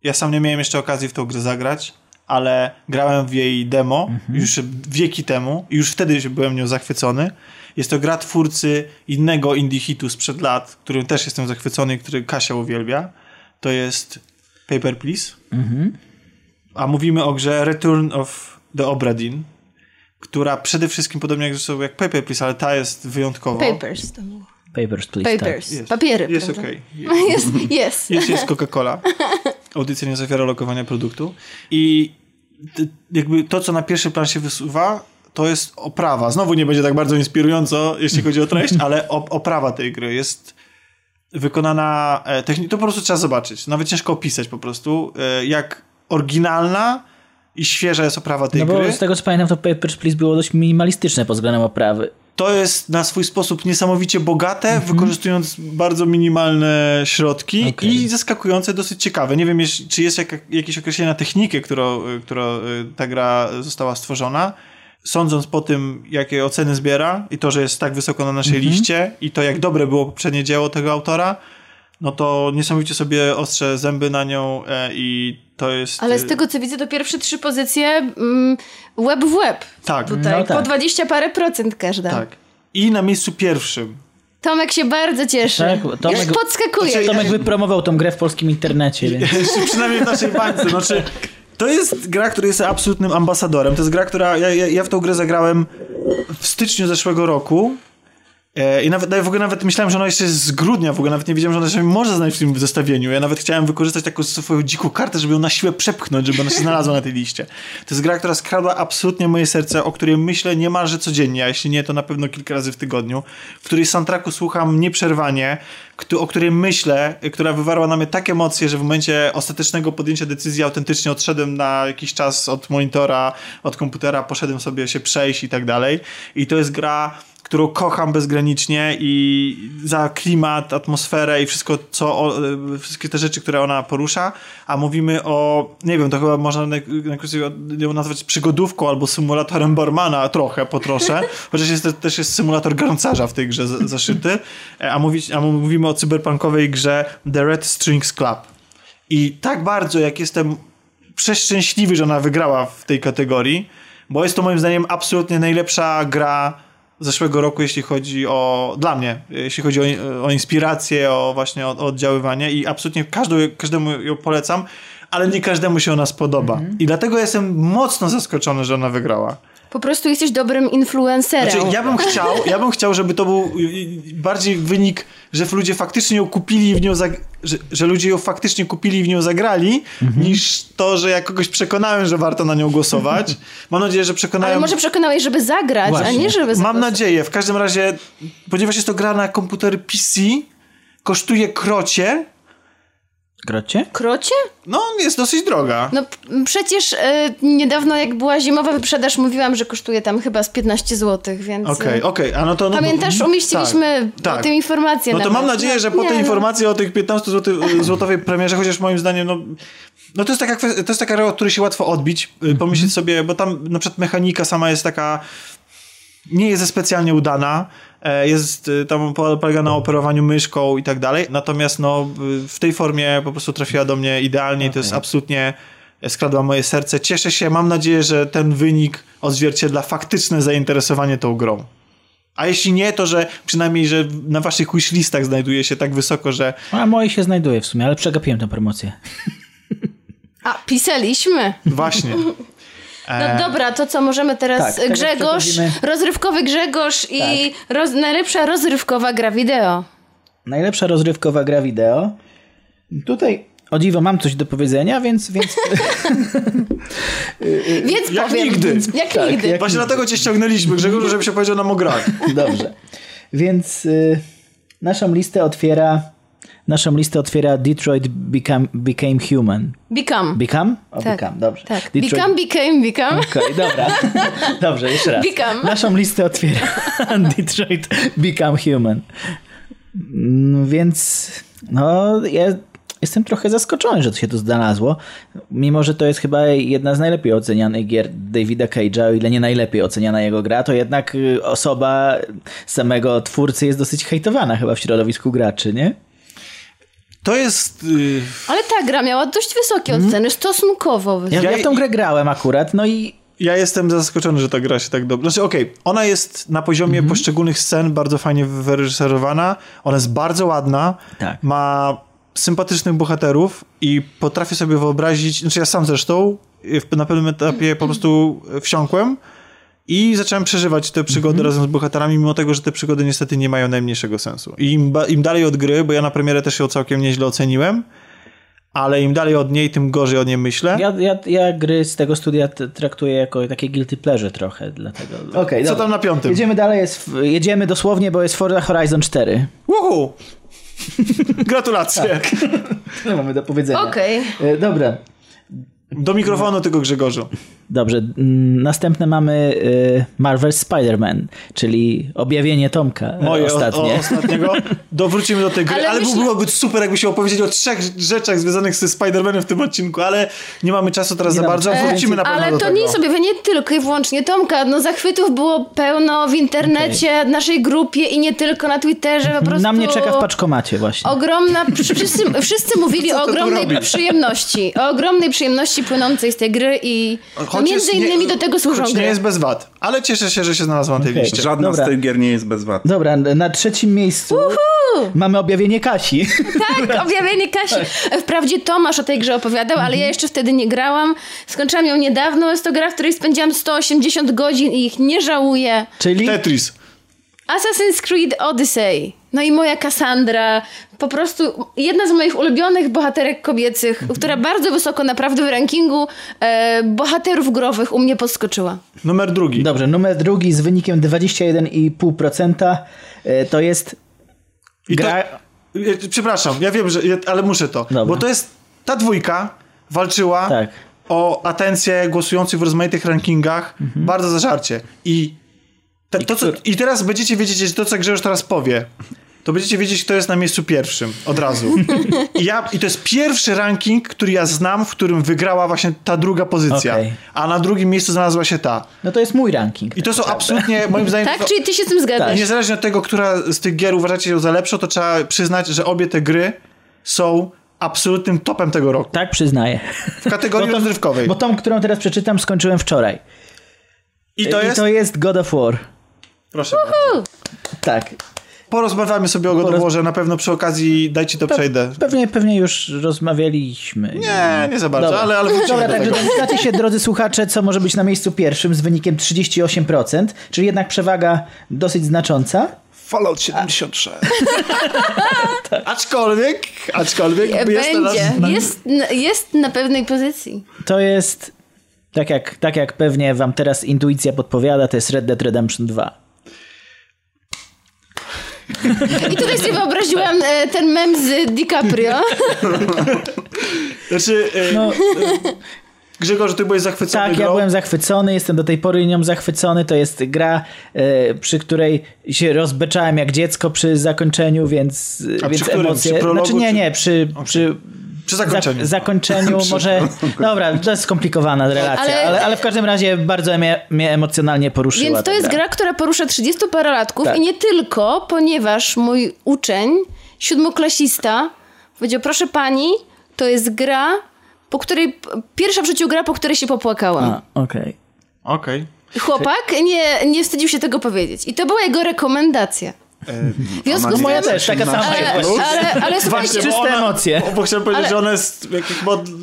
Ja sam nie miałem jeszcze okazji w tą grę zagrać, ale grałem w jej demo już wieki temu i już wtedy byłem nią zachwycony. Jest to gra twórcy innego indie hitu sprzed lat, którym też jestem zachwycony i który Kasia uwielbia. To jest Paper Please. A mówimy o grze Return of the Obra Dinn, która przede wszystkim, podobnie jak zresztą jak Paper Please, ale ta jest wyjątkowo.
Papers to było.
Papers, please.
Papers.
Jest.
Papiery.
Jest okej.
Jest, jest.
Jest, jest Coca-Cola. Audycja nie zawiera lokowania produktu. I jakby to, co na pierwszy plan się wysuwa, to jest oprawa. Znowu nie będzie tak bardzo inspirująco, jeśli chodzi o treść, ale op- oprawa tej gry jest wykonana e, technicznie. To po prostu trzeba zobaczyć. Nawet ciężko opisać po prostu, e, jak oryginalna i świeża jest oprawa tej
No bo
gry.
z tego co pamiętam, to Papers, please było dość minimalistyczne pod względem oprawy.
To jest na swój sposób niesamowicie bogate, wykorzystując bardzo minimalne środki
Okej.
i zaskakujące, dosyć ciekawe. Nie wiem, czy jest jak, jakieś określenie na technikę, którą, y, którą y, ta gra została stworzona. Sądząc po tym, jakie oceny zbiera i to, że jest tak wysoko na naszej liście i to, jak dobre było poprzednie dzieło tego autora, no to niesamowicie sobie ostrze zęby na nią e, i to jest...
Ale z tego co widzę, to pierwsze trzy pozycje mm, łeb w łeb.
Tak,
Tutaj
No tak.
po 20 parę procent każda.
tak. I na miejscu pierwszym
Tomek się bardzo cieszy.
Tak, Tomek-
Już podskakuje.
Znaczy,
Tomek wypromował tą grę w polskim internecie,
przynajmniej w naszej bańce. Znaczy, to jest gra, która jest absolutnym ambasadorem. To jest gra, która. Ja, ja, ja w tą grę zagrałem w styczniu zeszłego roku. E, I nawet, w ogóle nawet myślałem, że ona jeszcze jest z grudnia, w ogóle nawet nie wiedziałem, że ona się może znaleźć w tym zestawieniu. Ja nawet chciałem wykorzystać taką swoją dziką kartę, żeby ją na siłę przepchnąć, żeby ona się znalazła na tej liście. To jest gra, która skradła absolutnie moje serce, o której myślę niemalże codziennie, a jeśli nie, to na pewno kilka razy w tygodniu, w której soundtracku słucham nieprzerwanie, o której myślę, która wywarła na mnie tak emocje, że w momencie ostatecznego podjęcia decyzji autentycznie odszedłem na jakiś czas od monitora, od komputera, poszedłem sobie się przejść i tak dalej. I to jest gra, którą kocham bezgranicznie i za klimat, atmosferę i wszystko, co, y, wszystkie te rzeczy, które ona porusza, a mówimy o, nie wiem, to chyba można na- najkrócej ją nazwać przygodówką albo symulatorem barmana trochę, po trosze, chociaż jest, to też jest symulator garncarza w tej grze zaszyty, E, a, mówić, a mówimy o cyberpunkowej grze The Red Strings Club. I tak bardzo, jak jestem przeszczęśliwy, że ona wygrała w tej kategorii, bo jest to moim zdaniem absolutnie najlepsza gra zeszłego roku, jeśli chodzi o, dla mnie, jeśli chodzi o, o inspirację, o właśnie o, o oddziaływanie i absolutnie każdą, każdemu ją polecam, ale nie każdemu się ona spodoba. I dlatego jestem mocno zaskoczony, że ona wygrała.
Po prostu jesteś dobrym influencerem.
Znaczy, ja bym chciał, ja bym chciał, żeby to był y, y, bardziej wynik, że ludzie faktycznie ją kupili i w nią zag... że, że ludzie ją faktycznie kupili i w nią zagrali, niż to, że ja kogoś przekonałem, że warto na nią głosować. Mam nadzieję, że przekonałem...
Ale może przekonałeś, żeby zagrać, a
Właśnie.
nie żeby
Mam
zagłosować.
nadzieję. W każdym razie, ponieważ jest to gra na komputer PC, kosztuje krocie,
Grocie?
Krocie?
no jest dosyć droga.
No przecież e, niedawno jak była zimowa wyprzedaż, mówiłam, że kosztuje tam chyba z 15 zł, więc... e,
Okej, okej, a no to... No,
Pamiętasz, umieściliśmy
tak,
o
tak.
tym informację
No to
nawet.
mam nadzieję, że po
Nie,
tej
no.
informacji o tych 15 zł, złotowej premierze, chociaż moim zdaniem, no, no to jest taka to jest taka od której się łatwo odbić, y, pomyśleć sobie, bo tam na przykład mechanika sama jest taka nie jest specjalnie udana, jest y, tam po- polega na operowaniu myszką i tak dalej, natomiast no w tej formie po prostu trafiła do mnie idealnie i to jest absolutnie e, skradła moje serce. Cieszę się, mam nadzieję, że ten wynik odzwierciedla faktyczne zainteresowanie tą grą. A jeśli nie, to że przynajmniej, że na waszych wishlistach znajduje się tak wysoko, że
A moje się znajduje w sumie, ale przegapiłem tę promocję.
A, pisaliśmy.
właśnie.
No dobra, to co możemy teraz?
tak, teraz
Grzegorz,
przechodzimy-
rozrywkowy Grzegorz i roz, najlepsza rozrywkowa gra wideo.
Najlepsza rozrywkowa gra wideo. Tutaj o dziwo mam coś do powiedzenia, więc, więc
Więc
Jak
powiem.
nigdy.
Jak
Tak,
nigdy.
jak-
Właśnie dlatego cię ściągnęliśmy, Grzegorzu, żebyś opowiedział nam o grach.
dobrze. Więc y, naszą listę otwiera naszą listę otwiera Detroit Become, Became Human.
Become.
Become? O,
Tak,
Become, dobrze.
Tak.
Detroit...
Become, became, become.
Okej, dobra. Dobrze, jeszcze raz.
Become.
Naszą listę otwiera Detroit Become Human. Mm, Więc no, ja jestem trochę zaskoczony, że to się tu znalazło. Mimo, że to jest chyba jedna z najlepiej ocenianych gier Davida Cage'a, o ile nie najlepiej oceniana jego gra, to jednak y, osoba samego twórcy jest dosyć hejtowana chyba w środowisku graczy, nie?
To jest... y,
Ale ta gra miała dość wysokie oceny, stosunkowo
Mhm. Ja,
wysokie.
ja w tą grę grałem akurat, no i
Ja jestem zaskoczony, że ta gra się tak dobrze... Znaczy, okej, ona jest na poziomie
Mhm.
poszczególnych scen bardzo fajnie wyreżyserowana. Ona jest bardzo ładna.
Tak.
Ma sympatycznych bohaterów i potrafię sobie wyobrazić... Znaczy, ja sam zresztą y, na pewnym etapie po prostu wsiąkłem i zacząłem przeżywać te przygody
Mhm.
razem z bohaterami, mimo tego, że te przygody niestety nie mają najmniejszego sensu. I im, ba- im dalej od gry, bo ja na premierę też ją całkiem nieźle oceniłem, ale im dalej od niej, tym gorzej o niej myślę.
ja, ja, ja gry z tego studia t- traktuję jako takie guilty pleasure trochę, dlatego... Okej,
Co
dobra.
tam na piątym?
Jedziemy dalej, jest, jedziemy dosłownie, bo jest Forza Horizon 4.
Uhu! Gratulacje.
Tyle mamy do powiedzenia.
Okej.
E, Dobra.
Do mikrofonu tego Grzegorzu.
Dobrze, mm, następne mamy y, Marvel Spider-Man, czyli objawienie Tomka e,
Moje
ostatnie.
O, o, ostatniego. Dowrócimy do tej gry,
Ale
ale,
myślę-
byłoby super, jakby się opowiedzieć o trzech rzeczach związanych ze Spider-Manem w tym odcinku, ale nie mamy czasu teraz
Nie
za bardzo.
czasu.
Wrócimy na pewno
Ale
do
to
tego.
nie sobie, nie tylko i wyłącznie Tomka. No zachwytów było pełno w internecie, w naszej grupie i nie tylko na Twitterze. Po prostu...
Na mnie czeka w paczkomacie właśnie.
Ogromna, wszyscy, wszyscy mówili o ogromnej przyjemności, o ogromnej przyjemności płynącej z tej gry i no,
Choć
między
jest nie-
innymi do tego służą
choć
gry.
nie jest bez wad, ale cieszę się, że się znalazła na tej
Okej.
liście.
Żadna
Dobra.
z tych gier nie jest bez wad.
Dobra, na trzecim miejscu mamy objawienie Kasi.
Tak, objawienie Kasi. Wprawdzie Tomasz o tej grze opowiadał, ale ja jeszcze wtedy nie grałam. Skończyłam ją niedawno. Jest to gra, w której spędziłam 180 godzin i ich nie żałuję.
Czyli
Tetris.
Assassin's Creed Odyssey. No i moja Cassandra. Po prostu jedna z moich ulubionych bohaterek kobiecych, która bardzo wysoko naprawdę w rankingu e, bohaterów growych u mnie podskoczyła.
Numer drugi.
Dobrze, numer drugi z wynikiem 21,5% y, to jest
I to,
gra...
e, przepraszam, ja wiem, że, ale muszę to.
Dobra.
Bo to jest ta dwójka walczyła
Tak.
o atencję głosujących w rozmaitych rankingach bardzo zażarcie. I, to, co, I teraz będziecie wiedzieć, że to, co Grzegorz teraz powie, to będziecie wiedzieć, kto jest na miejscu pierwszym od razu. I, ja, I to jest pierwszy ranking, który ja znam, w którym wygrała właśnie ta druga pozycja.
Okej.
A na drugim miejscu znalazła się ta.
No to jest mój ranking.
I to są absolutnie, moim zdaniem...
Tak?
to,
Czyli ty się z tym
i
zgadzasz?
niezależnie od tego, która z tych gier uważacie ją za lepszą, to trzeba przyznać, że obie te gry są absolutnym topem tego roku.
Tak, przyznaję.
W kategorii
Bo to-
rozrywkowej.
Bo tą, którą teraz przeczytam, skończyłem wczoraj.
I to jest...
I to jest God of War.
Proszę bardzo.
Tak.
Porozmawiamy sobie o God
Poroz-
na pewno przy okazji dajcie to przejdę.
Pewnie, pewnie już rozmawialiśmy.
Nie, nie za bardzo,
Dobra.
ale, ale
Dobra,
do
także
tego.
domyślacie się, drodzy słuchacze, co może być na miejscu pierwszym z wynikiem 38%, czyli jednak przewaga dosyć znacząca.
Fallout 76.
Aczkolwiek, aczkolwiek jest teraz na-
Jest, jest na pewnej pozycji.
To jest, tak jak, tak jak pewnie wam teraz intuicja podpowiada, to jest Red Dead Redemption 2.
I tutaj sobie wyobraziłam e, ten mem z DiCaprio.
Znaczy, e,
No,
Grzegorz, ty byłeś zachwycony
tak,
grą.
ja byłem zachwycony, jestem do tej pory nią zachwycony. To jest gra, e, przy której się rozbeczałem jak dziecko przy zakończeniu, więc,
A
więc
przy którym?
emocje...
Przy prologu,
znaczy nie, nie, przy, przy
Przy zakończeniu.
Za, zakończeniu może. Dobra, to jest skomplikowana relacja, ale,
Ale-
ale, w każdym razie bardzo mnie, mnie emocjonalnie poruszyła.
Więc to jest gra, która porusza 30 parolatków
Tak.
i nie tylko, ponieważ mój uczeń, siódmoklasista, powiedział, proszę pani, to jest gra, po której, pierwsza w życiu gra, po której się popłakałam.
Okej.
Okej.
Chłopak nie, nie wstydził się tego powiedzieć. I to była jego rekomendacja. W związku
Ona
z
nie.
Moja też, taka sama
Ale,
jest.
ale, ale słuchajcie,
Czyste emocje.
Bo, bo chciałem powiedzieć,
Ale-
że ona jest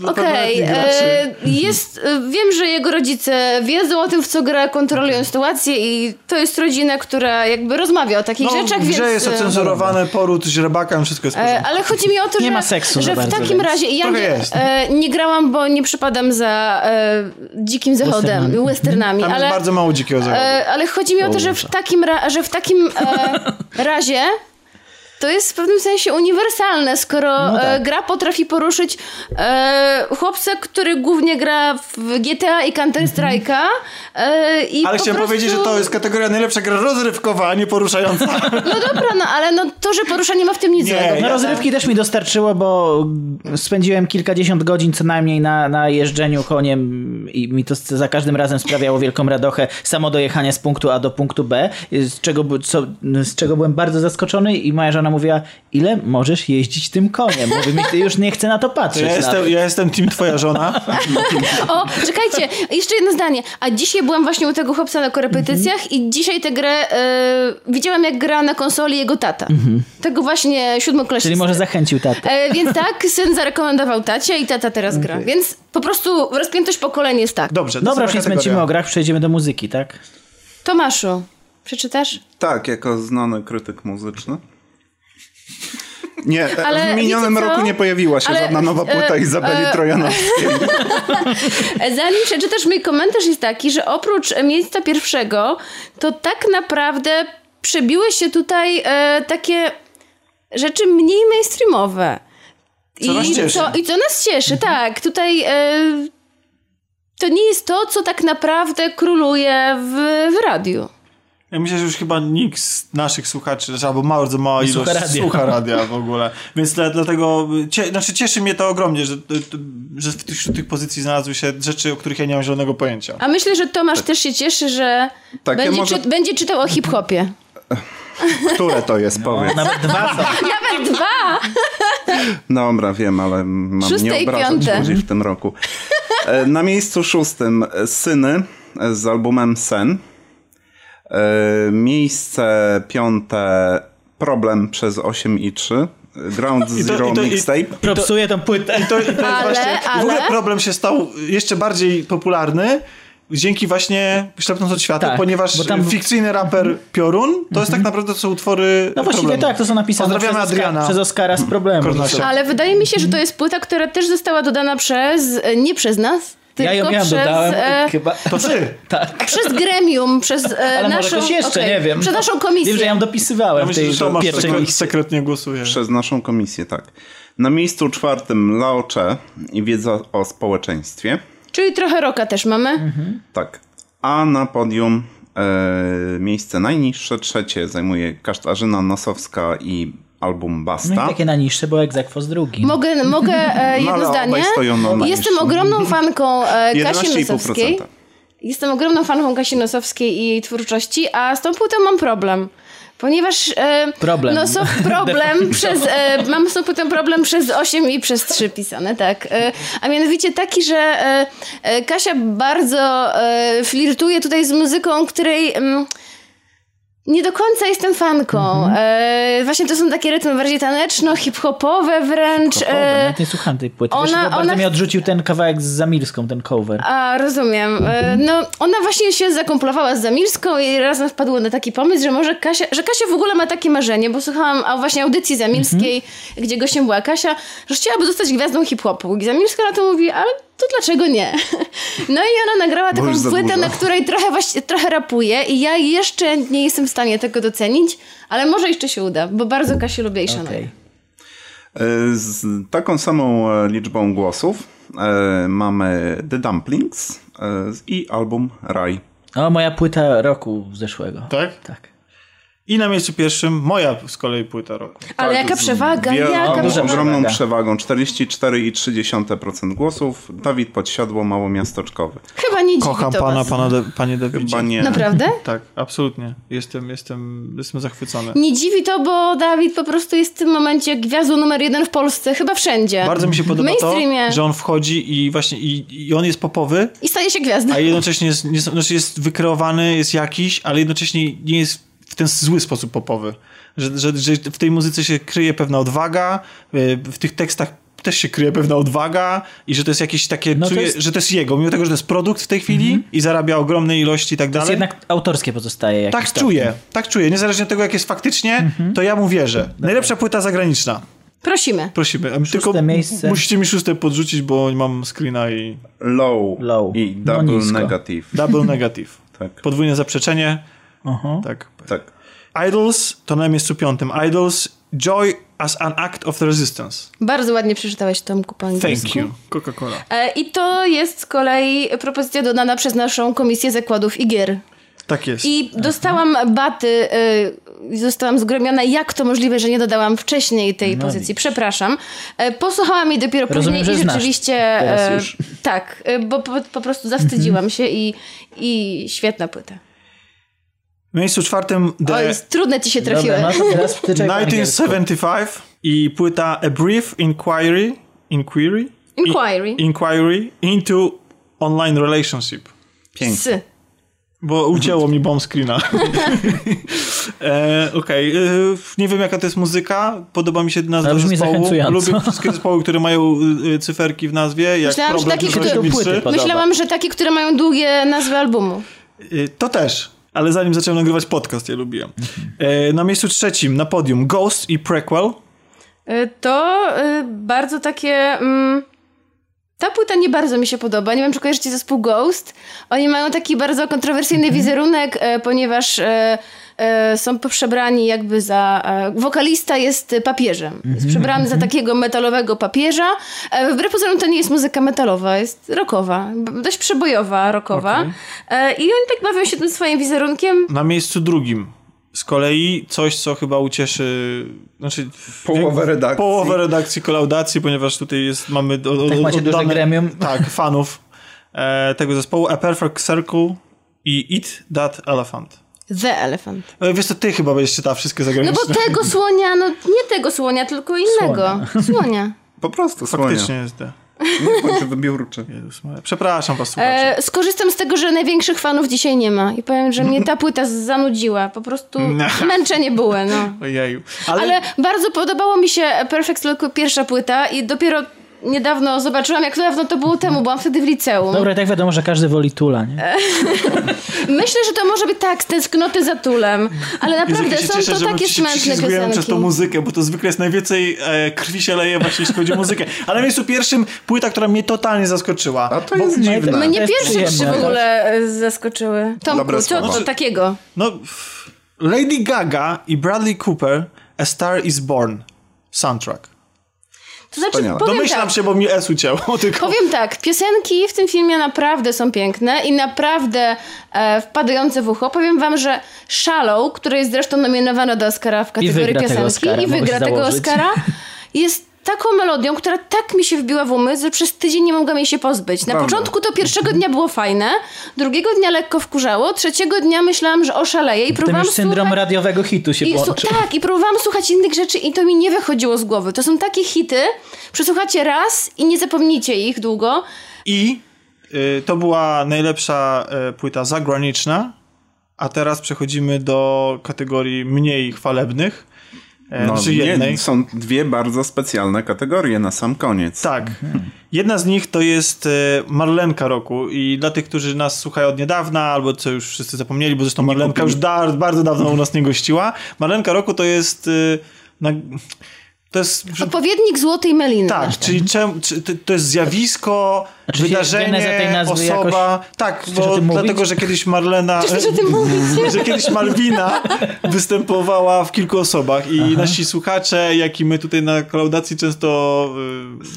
Okej,
graczy.
e, jest, e, wiem, że jego rodzice wiedzą o tym, w co gra, kontrolują sytuację i to jest rodzina, która jakby rozmawia o takich
No,
rzeczach, więc...
jest
e,
ocenzurowane poród źrebakiem, wszystko jest
E, ale chodzi mi o to,
Nie
że,
ma seksu
że w
bardzo,
takim
więc
razie ja nie,
jest.
e, nie grałam, bo nie przypadam za e, dzikim zachodem,
Westernami.
westernami,
Tam
ale,
jest bardzo mało dzikiego zachodu.
e, ale chodzi mi o to, że w takim, ra, że w takim e, razie to jest w pewnym sensie uniwersalne, skoro
No tak.
e, gra potrafi poruszyć e, chłopca, który głównie gra w GTA i Counter-Strike'a e, i
Ale
po
chciałem
prostu...
powiedzieć, że to jest kategoria najlepsza gra rozrywkowa, a nie poruszająca.
No dobra, no ale no, to, że porusza nie ma w tym nic
Nie,
złego.
No
Ja-
rozrywki też mi dostarczyło, bo spędziłem kilkadziesiąt godzin co najmniej na, na jeżdżeniu koniem i mi to za każdym razem sprawiało wielką radochę samo dojechanie z punktu A do punktu B, z czego, co, z czego byłem bardzo zaskoczony i moja żona mówiła, ile możesz jeździć tym koniem? Mówi mi, ty już nie chcę na to
To
patrzeć.
ja,
nawet.
jestem, ja jestem team twoja żona.
O, czekajcie, jeszcze jedno zdanie. A dzisiaj byłam właśnie u tego chłopca na korepetycjach i dzisiaj tę grę e, widziałam, jak gra na konsoli jego tata. Tego właśnie siódmoklasisty.
Czyli może zachęcił tatę.
E, więc tak, syn zarekomendował tacie i tata teraz gra. Więc po prostu rozpiętość pokoleń jest tak.
Dobrze,
Dobra, smęcimy o grach, przejdziemy do muzyki, tak?
Tomaszu, przeczytasz?
Tak, jako znany krytyk muzyczny. Nie, e,
Ale
w minionym roku nie pojawiła się
Ale,
żadna nowa płyta
e,
Izabeli
e,
Trojanowskiej.
E, Zanim przeczytasz mój komentarz jest taki, że oprócz e, miejsca pierwszego, to tak naprawdę przebiły się tutaj e, takie rzeczy mniej mainstreamowe.
Co nas cieszy.
Co, I co nas cieszy, tak. Tutaj e, to nie jest to, co tak naprawdę króluje w, w radiu.
Ja myślę, że już chyba nikt z naszych słuchaczy, znaczy, albo bardzo mała
Nie
ilość
słucha radia.
słucha radia w ogóle. Więc dla, dlatego, cie, znaczy cieszy mnie to ogromnie, że, że wśród tych pozycji znalazły się rzeczy, o których ja nie mam zielonego pojęcia.
A myślę, że Tomasz też się cieszy, że
Tak, ja
będzie,
może-
czy, będzie czytał o hip-hopie.
Które to jest, powiedz.
Nawet dwa są.
Nawet dwa!
Dobra, wiem, ale mam
Szóste
nie
i
obrażać ludzi w tym roku. E, Na miejscu szóstym e, Syny e, z albumem Sen. E, Miejsce piąte Problem przez 8 i 3. Ground
to-
Zero
i to- i-
Mixtape.
Propsuje tą płytę.
I to, i to jest
Ale-
właśnie,
ale-
w ogóle problem się stał jeszcze bardziej popularny dzięki właśnie Ślepnąc od świata,
Tak,
ponieważ
tam-
fikcyjny raper Piorun to jest tak naprawdę to są utwory
No właściwie
problemu.
tak, to są napisane przez,
Pozdrawiamy
Oskar,
Adriana.
przez Oskara z problemu.
Kornasia.
Ale wydaje mi się, że to jest płyta, która też została dodana przez, nie przez nas, tylko
Ja ją ja
przez,
dodałem
e,
chyba.
To ty!
Tak.
przez gremium, przez e,
Ale
naszą...
może jeszcze,
okej,
nie wiem.
Przez naszą komisję.
Wiem, że ja ją dopisywałem
Ja
w
myślę,
tej
że Tomasz
pierwszej
sekret, sekretnie głosuje.
Przez naszą komisję, tak. Na miejscu czwartym Laocze i wiedza o społeczeństwie.
Czyli trochę roka też mamy.
Mhm.
Tak. A na podium e, miejsce najniższe, trzecie zajmuje Kasztarzyna Nosowska i album Basta.
No i takie na niższe, bo egzekwo z drugim.
Mogę, mogę e, jedno
No,
zdanie?
stoją na
Jestem ogromną fanką e, Kasi
11,5%.
Nosowskiej. Jestem ogromną fanką Kasi Nosowskiej i jej twórczości, a z tą płytą mam problem. Ponieważ e,
Problem.
No są problem przez, e, mam z tą płytą problem przez 8 i przez 3 pisane, tak. E, a mianowicie taki, że e, e, Kasia bardzo e, flirtuje tutaj z muzyką, której... mm, nie do końca jestem fanką.
Mhm.
E, właśnie to są takie rytmy bardziej taneczno-hip-hopowe wręcz.
Kochowe,
E,
nawet nie słucham tej płyty.
ona-
Wiesz, chyba bardzo
ona-
mnie odrzucił ten kawałek z Zamilską, ten cover.
A, rozumiem. E, No, ona właśnie się zakomplowała z Zamilską i razem wpadło na taki pomysł, że może Kasia, że Kasia w ogóle ma takie marzenie, bo słuchałam a właśnie audycji Zamilskiej, gdzie gościem była Kasia, że chciałaby zostać gwiazdą hip-hopu. I Zamilska na to mówi, ale to dlaczego nie? No i ona nagrała taką płytę, na której trochę właśnie, trochę rapuje i ja jeszcze nie jestem w stanie tego docenić, ale może jeszcze się uda, bo bardzo Kasię lubię i szanuję.
Okej.
E, Z taką samą e, liczbą głosów e, mamy The Dumplings i album Raj.
O, moja płyta roku zeszłego.
Tak?
Tak.
I na miejscu pierwszym moja z kolei płyta roku.
Ale
Tak,
jaka
z
przewaga,
wiel-
jaka przewaga.
ogromną przewagą 44,3% głosów. Dawid Podsiadło, Małomiasteczkowy.
Chyba nie dziwi
Kocham
to
pana,
was.
pana De, panie Dawidzie.
Chyba nie.
Naprawdę?
Tak, absolutnie. Jestem, jestem, jestem zachwycony.
Nie dziwi to, bo Dawid po prostu jest w tym momencie gwiazdą numer jeden w Polsce, chyba wszędzie.
Bardzo mi się podoba to, że on wchodzi i właśnie i, i on jest popowy,
I staje się gwiazdą.
a jednocześnie jest, nie, znaczy jest wykreowany, jest jakiś, ale jednocześnie nie jest ten zły sposób popowy. Że, że, że w tej muzyce się kryje pewna odwaga, y, w tych tekstach też się kryje pewna odwaga i że to jest jakieś takie,
No to
czuję,
jest-
że to jest jego, mimo tego, że to jest produkt w tej chwili i zarabia ogromne ilości i tak
To jest
dalej.
jednak autorskie pozostaje.
Tak
stopniu.
czuję, tak czuję. Niezależnie od tego, jak jest faktycznie, to ja mu wierzę. Najlepsza płyta zagraniczna.
Prosimy.
Prosimy. A Tylko
miejsce.
musicie mi szóste podrzucić, bo mam screena i
Low,
Low.
i
No
Double
nisko.
Negative.
double negative.
Tak,
Podwójne zaprzeczenie.
Aha.
Tak.
tak.
Idols to na miejscu piątym. Idols Joy as an act of resistance.
Bardzo ładnie przeczytałeś Tomku po angielsku.
Thank you. Coca-Cola.
E, I to jest z kolei propozycja dodana przez naszą Komisję Zakładów i Gier.
Tak jest.
I dostałam baty, y, zostałam zgromiona, jak to możliwe, że nie dodałam wcześniej tej
No
pozycji. Przepraszam. E, Posłuchałam jej dopiero
Rozumiem,
później
że
i
znasz
rzeczywiście...
teraz
e,
już.
Tak, bo po, po prostu zawstydziłam
Mhm.
się i, i świetna płyta.
W miejscu czwartym
O,
The
jest trudne ci się trafiły.
Dobra, no to teraz wtyczaj po angielsku.
1975 i płyta A Brief Inquiry Inquiry?
Inquiry.
I, inquiry into Online Relationship.
Pięknie.
Bo ucięło mi bomb screena. e, Okej, e, nie wiem jaka to jest muzyka, podoba mi się nazwa
Ale
zespołu. Lubię wszystkie zespoły, które mają e, cyferki w nazwie, jak
Myślałam, że
problem
które-
mistrzy.
Podoba.
Myślałam, że takie, które mają długie nazwy albumu.
E, To też, ale zanim zacząłem nagrywać podcast, ja lubiłem. E, Na miejscu trzecim, na podium, Ghost i Prequel.
Y, To y, bardzo takie mm, Ta płyta nie bardzo mi się podoba. Nie wiem, czy kojarzycie zespół Ghost. Oni mają taki bardzo kontrowersyjny wizerunek, e, ponieważ e, e, są przebrani jakby za... E, wokalista jest papieżem. Jest przebrany za takiego metalowego papieża. E, wbrew pozorom to nie jest muzyka metalowa, jest rockowa. Dość przebojowa, rockowa. E, I oni tak bawią się tym swoim wizerunkiem.
Na miejscu drugim. Z kolei coś, co chyba ucieszy znaczy,
Połowę redakcji.
Połowę redakcji kolaudacji, ponieważ tutaj jest, mamy do, do,
Tak macie duże gremium.
Tak, fanów e, tego zespołu. A Perfect Circle i Eat That Elephant.
The Elephant.
E, wiesz co, ty chyba będziesz czytała wszystkie
No
zagraniczne.
bo tego słonia, no nie tego słonia, tylko innego. Słonia.
Po prostu słonia.
Faktycznie jest te.
Nie bądź wybiórczy.
Jezus. Przepraszam was, słuchacze.
E, skorzystam z tego, że największych fanów dzisiaj nie ma i powiem, że mnie ta płyta zanudziła. Po prostu męczenie było, no.
Ojeju.
Ale...
Ale,
bardzo podobało mi się Perfect Look pierwsza płyta i dopiero niedawno zobaczyłam, jak dawno to było temu, byłam wtedy w liceum.
Dobra, i tak wiadomo, że każdy woli Tula, nie?
Myślę, że to może być tak, tęsknoty za tulem, ale naprawdę są
cieszę,
to
że
takie smętne piosenki.
przez tą muzykę, bo to zwykle jest najwięcej e, krwi się leje właśnie jeśli chodzi o muzykę. Ale na miejscu pierwszym płyta, która mnie totalnie zaskoczyła.
A to
Bo-
jest dziwne.
Mnie pierwsze trzy w ogóle e, zaskoczyły. Tomku, co to takiego?
No, Lady Gaga i Bradley Cooper A Star Is Born soundtrack.
To znaczy, powiem
Domyślam
tak,
się, bo mi S ucięło tylko.
Powiem tak, piosenki w tym filmie naprawdę są piękne i naprawdę e, wpadające w ucho. Powiem wam, że Shallow, które jest zresztą nominowane do Oscara w kategorii
wygra tego
piosenki
Oscara,
i wygra tego. Oscara, jest taką melodią, która tak mi się wbiła w umysł, że przez tydzień nie mogłam jej się pozbyć. Na
Prawda.
początku to pierwszego dnia było fajne, drugiego dnia lekko wkurzało, trzeciego dnia myślałam, że oszaleję i
Ten
próbowałam
już syndrom
słuchać...
radiowego hitu się włączył.
tak, i próbowałam słuchać innych rzeczy i to mi nie wychodziło z głowy. To są takie hity, przesłuchacie raz i nie zapomnicie ich długo.
I y, to była najlepsza y, płyta zagraniczna, a teraz przechodzimy do kategorii mniej chwalebnych. E,
No,
znaczy jednej.
nie, są dwie bardzo specjalne kategorie na sam koniec.
Tak. Jedna z nich to jest e, Marlenka roku i dla tych, którzy nas słuchają od niedawna, albo co już wszyscy zapomnieli, bo zresztą Marlenka już da, bardzo dawno u nas nie gościła. Marlenka roku to jest... e, Na, to jest...
Odpowiednik Złotej Meliny.
Tak, czyli czem, czy, to, to jest zjawisko,
Znaczy geneza
wydarzenie,
tej nazwy
osoba. Tak,
Chcesz
bo
mówić?
dlatego, że kiedyś Marlena.
Chcesz o tym mówić?
że kiedyś Malwina występowała w kilku osobach i nasi słuchacze, jak i my tutaj na kolaudacji często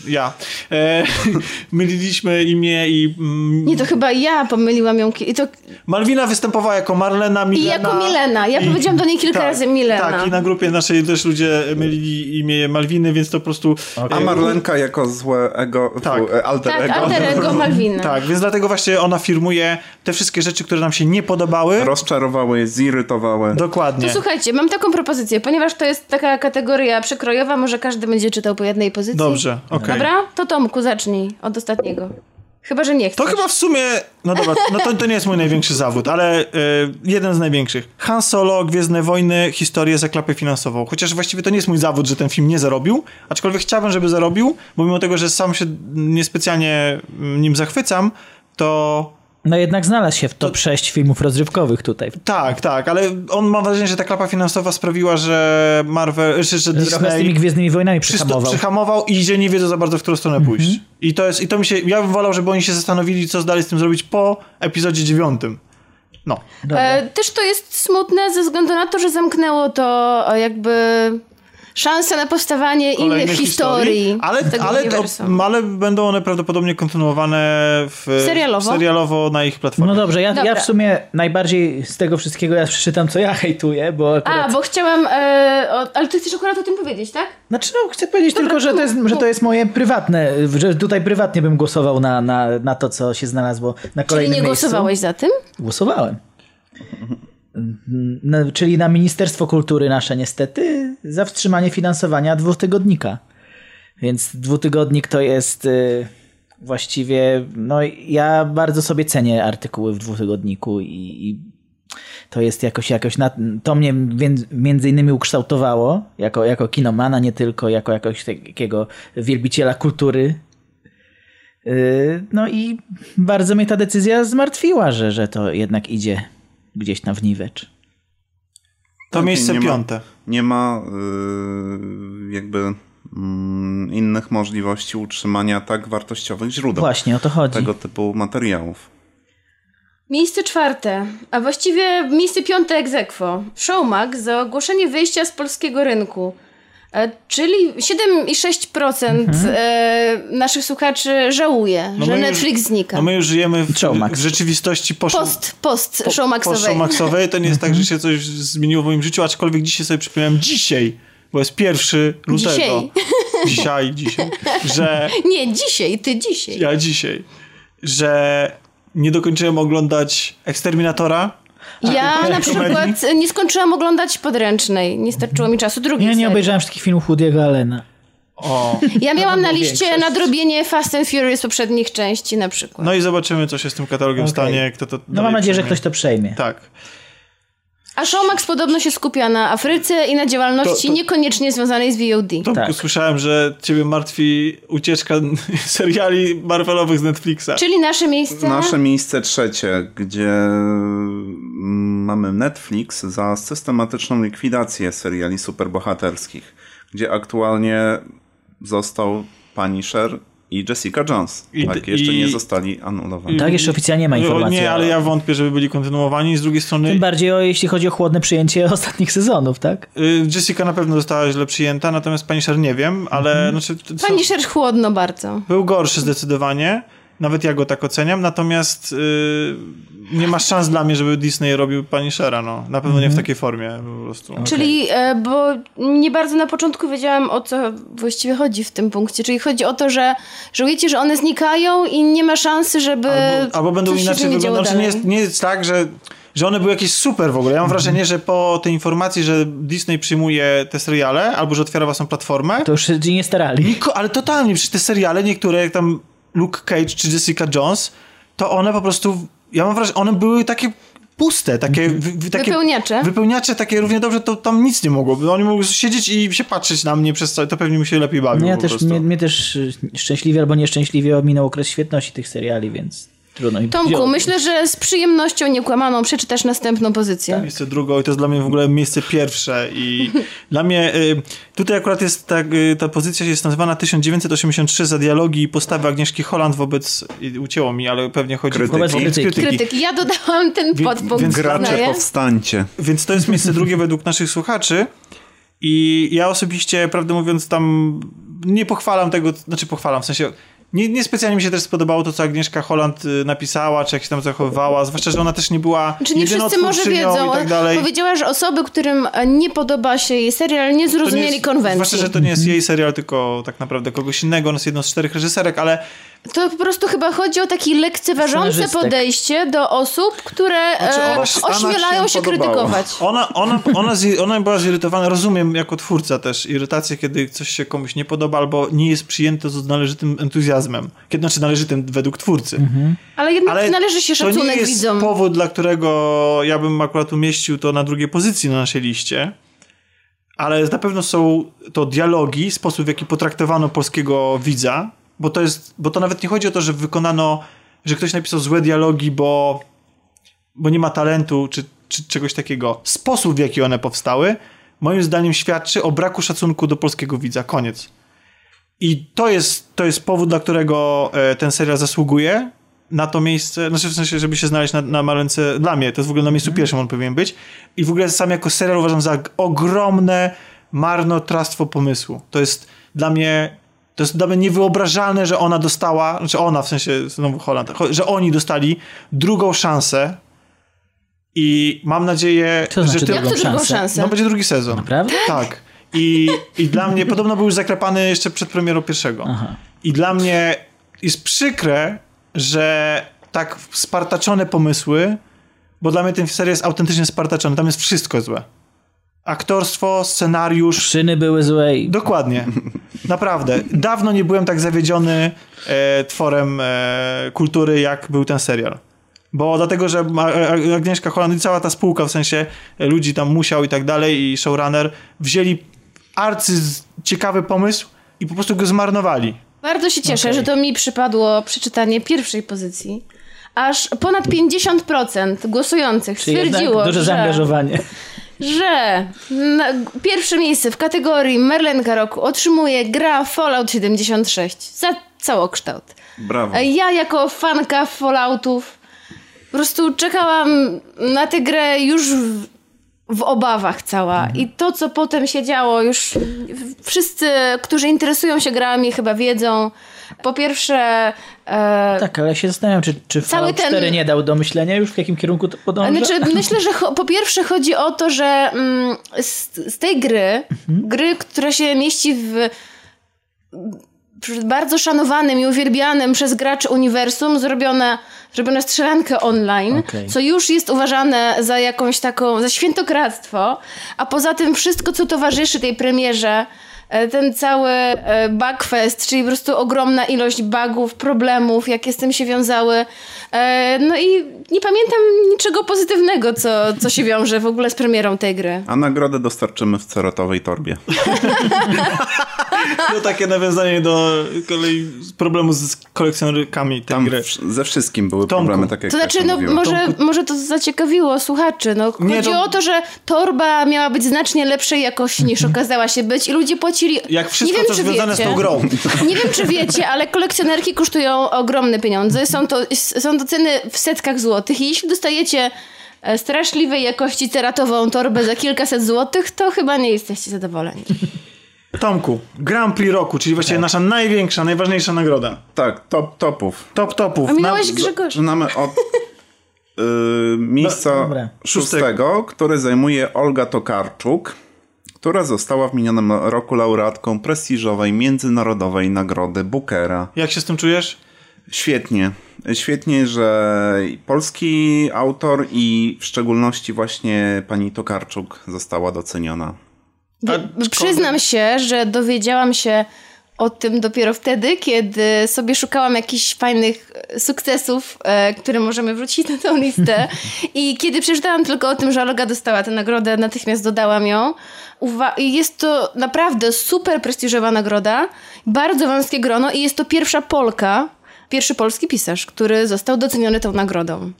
y, ja e, myliliśmy imię i mm,
Nie, to chyba ja pomyliłam ją. I, to,
Malwina występowała jako Marlena,
I
Milena.
jako Milena. Ja powiedziałam do niej kilka
tak,
razy Milena.
Tak, i na grupie naszej też ludzie mylili imię Malwiny, więc to po prostu...
A Marlenka jako złe ego,
Tak.
e, alter
Tak,
ego.
alter ego Malwina.
Tak, więc dlatego właśnie ona firmuje te wszystkie rzeczy, które nam się nie podobały.
Rozczarowały, zirytowały.
Dokładnie.
To słuchajcie, mam taką propozycję, ponieważ to jest taka kategoria przekrojowa, może każdy będzie czytał po jednej pozycji.
Dobrze, okej.
Dobra? To Tomku, zacznij od ostatniego. Chyba, że nie chcesz.
To chyba w sumie, no dobra, no to, to nie jest mój największy zawód, ale y, jeden z największych. Han Solo, Gwiezdne Wojny, historię za klapę finansową. Chociaż właściwie to nie jest mój zawód, że ten film nie zarobił, aczkolwiek chciałbym, żeby zarobił, bo mimo tego, że sam się niespecjalnie mm, nim zachwycam, to
No jednak znalazł się w top 6 filmów rozrywkowych tutaj.
tak, tak, ale on mam wrażenie, że ta klapa finansowa sprawiła, że Marvel, czy, że
Trochę z tymi
Disney
Gwiezdnymi Wojnami przyhamował.
przyhamował i że nie wiedzą za bardzo, w którą stronę pójść. I to jest, i to mi się, ja bym wolał, żeby oni się zastanowili, co dalej z tym zrobić po epizodzie dziewiątym. No.
E, też to jest smutne ze względu na to, że zamknęło to e, jakby szansę na powstawanie
kolejnych
innych historii.
Ale,
tego
ale,
uniwersum.
ale będą one prawdopodobnie kontynuowane w,
Serialowo?
serialowo na ich platformie.
No dobrze, ja, ja
Dobra.
w sumie najbardziej z tego wszystkiego ja przeczytam, co ja hejtuję, bo akurat...
A, bo chciałam... E, o, ale ty chcesz akurat o tym powiedzieć, tak?
Znaczy, no, chcę powiedzieć tylko, że to, jest, że to jest moje prywatne, że tutaj prywatnie bym głosował na, na, na to, co się znalazło na
Czyli
kolejnym
nie
miejscu.
głosowałeś za tym?
Głosowałem. No, czyli na Ministerstwo Kultury nasze niestety za wstrzymanie finansowania dwutygodnika. Więc dwutygodnik to jest y, właściwie, no ja bardzo sobie cenię artykuły w dwutygodniku i, i to jest jakoś, jakoś na, to mnie między, innymi ukształtowało jako, jako kinomana, nie tylko jako jakiegoś takiego wielbiciela kultury. Y, No i bardzo mnie ta decyzja zmartwiła, że, że to jednak idzie gdzieś tam w niwecz.
To miejsce
nie ma-
piąte.
Nie ma y, jakby mm, innych możliwości utrzymania tak wartościowych źródeł
Właśnie, o to chodzi.
tego typu materiałów.
Miejsce czwarte, a właściwie miejsce piąte aequo. Showmax za ogłoszenie wyjścia z polskiego rynku. E, Czyli 7,6% e, naszych słuchaczy żałuje,
No
że
my już-
Netflix znika.
No my już żyjemy w,
Showmax.
w rzeczywistości po,
Post, post
po,
showmaxowej.
po showmaxowej. To nie jest tak, że się coś zmieniło w moim życiu, aczkolwiek dzisiaj sobie przypomniałem dzisiaj, bo jest pierwszy lutego.
Dzisiaj.
Dzisiaj, dzisiaj. Że
Nie, dzisiaj, ty dzisiaj.
ja dzisiaj, że nie dokończyłem oglądać Eksterminatora.
Ja na
komedii?
przykład nie skończyłam oglądać podręcznej. Nie starczyło mi czasu. Drugi
Ja nie
serii.
obejrzałem wszystkich filmów Woody'ego Allena.
O.
Ja miałam na liście
większość.
nadrobienie Fast and Furious poprzednich części na przykład.
No i zobaczymy, co się z tym katalogiem
Okej.
stanie, kto to
No mam nadzieję, że
przyjmie.
ktoś to przejmie.
Tak.
A Showmax podobno się skupia na Afryce i na działalności
To- to-
niekoniecznie związanej z VOD.
To
Tak.
słyszałem, że ciebie martwi ucieczka seriali Marvelowych z Netflixa.
Czyli nasze miejsce...
Nasze miejsce trzecie, gdzie mm, mamy Netflix za systematyczną likwidację seriali superbohaterskich, gdzie aktualnie został Punisher i Jessica Jones.
I-
tak, jeszcze
i-
nie zostali anulowani.
Tak, jeszcze oficjalnie nie ma informacji.
Nie, ale ja wątpię, żeby byli kontynuowani. Z drugiej strony
Tym bardziej o, jeśli chodzi o chłodne przyjęcie ostatnich sezonów, tak?
y, Jessica na pewno została źle przyjęta, natomiast Punisher nie wiem, ale
Mhm.
znaczy,
Szer chłodno bardzo.
był gorszy zdecydowanie. Nawet ja go tak oceniam, natomiast y, nie ma szans dla mnie, żeby Disney robił Punishera, no. Na pewno nie
Mhm.
w takiej formie po prostu.
Czyli, e, bo nie bardzo na początku wiedziałam o co właściwie chodzi w tym punkcie. Czyli chodzi o to, że żałujecie, że one znikają i nie ma szansy, żeby
Albo, albo będą inaczej wyglądać. Nie
dalej.
jest, nie jest tak, że, że one były jakieś super w ogóle. Ja mam wrażenie, że po tej informacji, że Disney przyjmuje te seriale, albo że otwiera własną platformę,
To już się nie starali.
Niko, ale totalnie, przecież te seriale, niektóre, jak tam Luke Cage czy Jessica Jones, to one po prostu, ja mam wrażenie, one były takie puste, takie, wy, wy, takie
Wypełniacze.
Wypełniacze takie równie dobrze, to tam nic nie mogło. Oni mogły siedzieć i się patrzeć na mnie przez cały, to pewnie mi się lepiej bawiło
ja też, mnie, mnie też y, szczęśliwie albo nieszczęśliwie ominął okres świetności tych seriali, więc trudno
Tomku, myślę, że z przyjemnością niekłamaną przeczytasz następną pozycję.
Miejsce drugo i to jest dla mnie w ogóle miejsce pierwsze i dla mnie y, tutaj akurat jest ta, y, ta pozycja jest nazywana 1983 za dialogi i postawy Agnieszki Holland wobec, i ucięło mi, ale pewnie chodzi
Krytyki.
Wobec krytyki.
Krytyk. Ja dodałam ten podpunkt.
więc
Gracze,
przyznaję.
powstańcie.
Więc to jest miejsce drugie według naszych słuchaczy. I ja osobiście, prawdę mówiąc, tam nie pochwalam tego, znaczy pochwalam, w sensie nie, nie specjalnie mi się też spodobało to, co Agnieszka Holland y, napisała, czy jak się tam zachowywała, zwłaszcza, że ona też nie była
Czy nie wszyscy może wiedzą?
tak dalej.
Powiedziała, że osoby, którym e, nie podoba się jej serial, nie
To nie
zrozumieli
jest-
konwencji.
Zwłaszcza, że to nie jest jej serial, tylko tak naprawdę kogoś innego. Ona jest jedną z czterech reżyserek, ale
To po prostu chyba chodzi o takie lekceważące podejście do osób, które
Znaczy,
e, ośmielają
się
się, krytykować.
ona, ona, ona, zi- ona była zirytowana, rozumiem jako twórca też irytację, kiedy coś się komuś nie podoba albo nie jest przyjęte z należytym entuzjazmem. Kiedy, znaczy należytym według twórcy.
Ale jednak
Ale
należy się
to nie
szacunek
jest
widzom.
powód, dla którego ja bym akurat umieścił to na drugiej pozycji na naszej liście. Ale na pewno są to dialogi, sposób w jaki potraktowano polskiego widza, bo to jest, bo to nawet nie chodzi o to, że wykonano, że ktoś napisał złe dialogi, bo, bo nie ma talentu, czy, czy czegoś takiego. Sposób, w jaki one powstały, moim zdaniem świadczy o braku szacunku do polskiego widza. Koniec. I to jest, to jest powód, dla którego e, ten serial zasługuje na to miejsce, znaczy w sensie, żeby się znaleźć na, na malence, dla mnie, to jest w ogóle na miejscu pierwszym on powinien być. I w ogóle sam jako serial uważam za ogromne marnotrawstwo pomysłu. To jest dla mnie, to jest dla mnie niewyobrażalne, że ona dostała, znaczy ona w sensie, znowu Holland, że oni dostali drugą szansę i mam nadzieję,
Co znaczy
że ty,
drugą
szansę?
szansę?
no będzie drugi sezon.
Naprawdę?
Tak. I, I dla mnie, podobno był już zaklepany jeszcze przed premierą pierwszego.
Aha.
I dla mnie jest przykre, że tak spartaczone pomysły, bo dla mnie ten serial jest autentycznie spartaczony, tam jest wszystko złe. Aktorstwo, scenariusz,
Szyny były złe.
Dokładnie. Naprawdę. Dawno nie byłem tak zawiedziony e, tworem e, kultury, jak był ten serial. Bo dlatego, że Agnieszka Holland i cała ta spółka, w sensie e, ludzi tam musiał i tak dalej i showrunner, wzięli arcy ciekawy pomysł i po prostu go zmarnowali.
Bardzo się cieszę, że to mi przypadło przeczytanie pierwszej pozycji. Aż ponad 50% głosujących
Czyli
stwierdziło,
duże
że
zaangażowanie.
Że pierwsze miejsce w kategorii Merlenka Roku otrzymuje gra Fallout 76 za całokształt.
Brawo.
A Ja jako fanka Falloutów po prostu czekałam na tę grę już w, w obawach cała. I to, co potem się działo, już wszyscy, którzy interesują się grami, chyba wiedzą. Po pierwsze, e,
Tak, ale się zastanawiam, czy, czy
Cały
Fallout
ten-
4 nie dał do myślenia już, w jakim kierunku to podąża?
Znaczy, myślę, że po pierwsze chodzi o to, że mm, z, z tej gry, gry, która się mieści w bardzo szanowanym i uwielbianym przez graczy uniwersum, zrobione, zrobione strzelankę online,
Okej.
co już jest uważane za jakąś taką, za świętokradztwo, a poza tym wszystko, co towarzyszy tej premierze, ten cały e, bugfest, czyli po prostu ogromna ilość bugów, problemów, jakie z tym się wiązały. E, No i nie pamiętam niczego pozytywnego, co, co się wiąże w ogóle z premierą tej gry.
A nagrodę dostarczymy w cerotowej torbie.
To takie nawiązanie do kolei problemu z kolekcjonerkami tej
Tam
gry.
wsz- ze wszystkim były
Tomku.
problemy, tak jak
To znaczy, no
mówiła.
może, może to zaciekawiło słuchaczy. No,
Nie,
chodzi
to-
o to, że torba miała być znacznie lepszej jakości niż okazała się być i ludzie płacili...
Jak wszystko,
nie wiem,
co
czy
związane
wiecie,
z tą grą.
Nie wiem, czy wiecie, ale kolekcjonerki kosztują ogromne pieniądze. Są to, są to ceny w setkach złotych i jeśli dostajecie e, straszliwej jakości ceratową torbę za kilkaset złotych, to chyba nie jesteście zadowoleni.
Tomku, Grand Prix roku, czyli właściwie
Tak.
nasza największa, najważniejsza nagroda.
Tak, top topów.
Top topów.
A
Na-
minąłeś Grzegorz.
Zaczynamy od y, miejsca
No, dobra.
szóstego, które zajmuje Olga Tokarczuk, która została w minionym roku laureatką prestiżowej międzynarodowej nagrody Bookera.
Jak się z tym czujesz?
Świetnie. Świetnie, że polski autor i w szczególności właśnie pani Tokarczuk została doceniona.
Przyznam się, że dowiedziałam się o tym dopiero wtedy, kiedy sobie szukałam jakichś fajnych sukcesów, e, które możemy wrzucić na tą listę. I kiedy przeczytałam tylko o tym, że Olga dostała tę nagrodę, natychmiast dodałam ją. Uwa- i jest to naprawdę super prestiżowa nagroda, bardzo wąskie grono i jest to pierwsza Polka, pierwszy polski pisarz, który został doceniony tą nagrodą.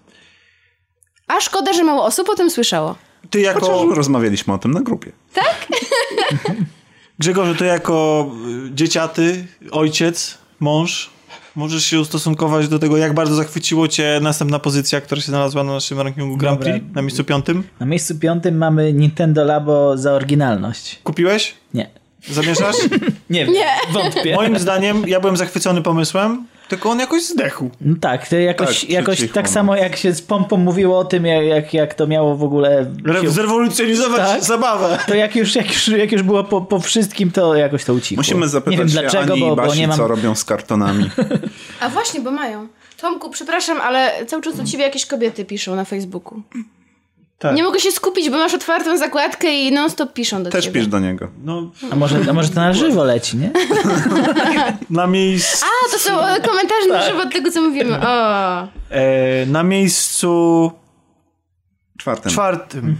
A szkoda, że mało osób o tym słyszało.
Ty jako...
Chociaż rozmawialiśmy o tym na grupie.
Grzegorzu, ty jako y, dzieciaty, ojciec, mąż, możesz się ustosunkować do tego, jak bardzo zachwyciło cię następna pozycja, która się znalazła na naszym rankingu Grand
Dobra.
Prix, na miejscu piątym.
Na miejscu piątym mamy Nintendo Labo za oryginalność.
Kupiłeś?
Nie.
Zamierzasz?
Nie wiem, wątpię.
Moim zdaniem, ja byłem zachwycony pomysłem, tylko on jakoś zdechł.
No tak, to jakoś,
Tak,
jakoś tak
no.
samo jak się z pompą mówiło o tym, jak, jak, to miało w ogóle... Się,
zrewolucjonizować
Tak.
zabawę.
to jak już, jak, już, jak już było po, po wszystkim, to jakoś to ucichło.
Musimy zapytać
nie wiem
się
dlaczego,
Ani
bo,
i
bo
Basi,
nie mam...
co robią z kartonami.
A właśnie, bo mają. Tomku, przepraszam, ale cały czas do ciebie jakieś kobiety piszą na Facebooku.
Tak.
Nie mogę się skupić, bo masz otwartą zakładkę i non-stop piszą do
Też
ciebie.
pisz do niego.
No,
A może, a może to na żywo leci, nie?
na, miejsc,
A, to są e, komentarze na żywo od tego, co mówimy. O.
e, na miejscu
Czwartym.
czwartym.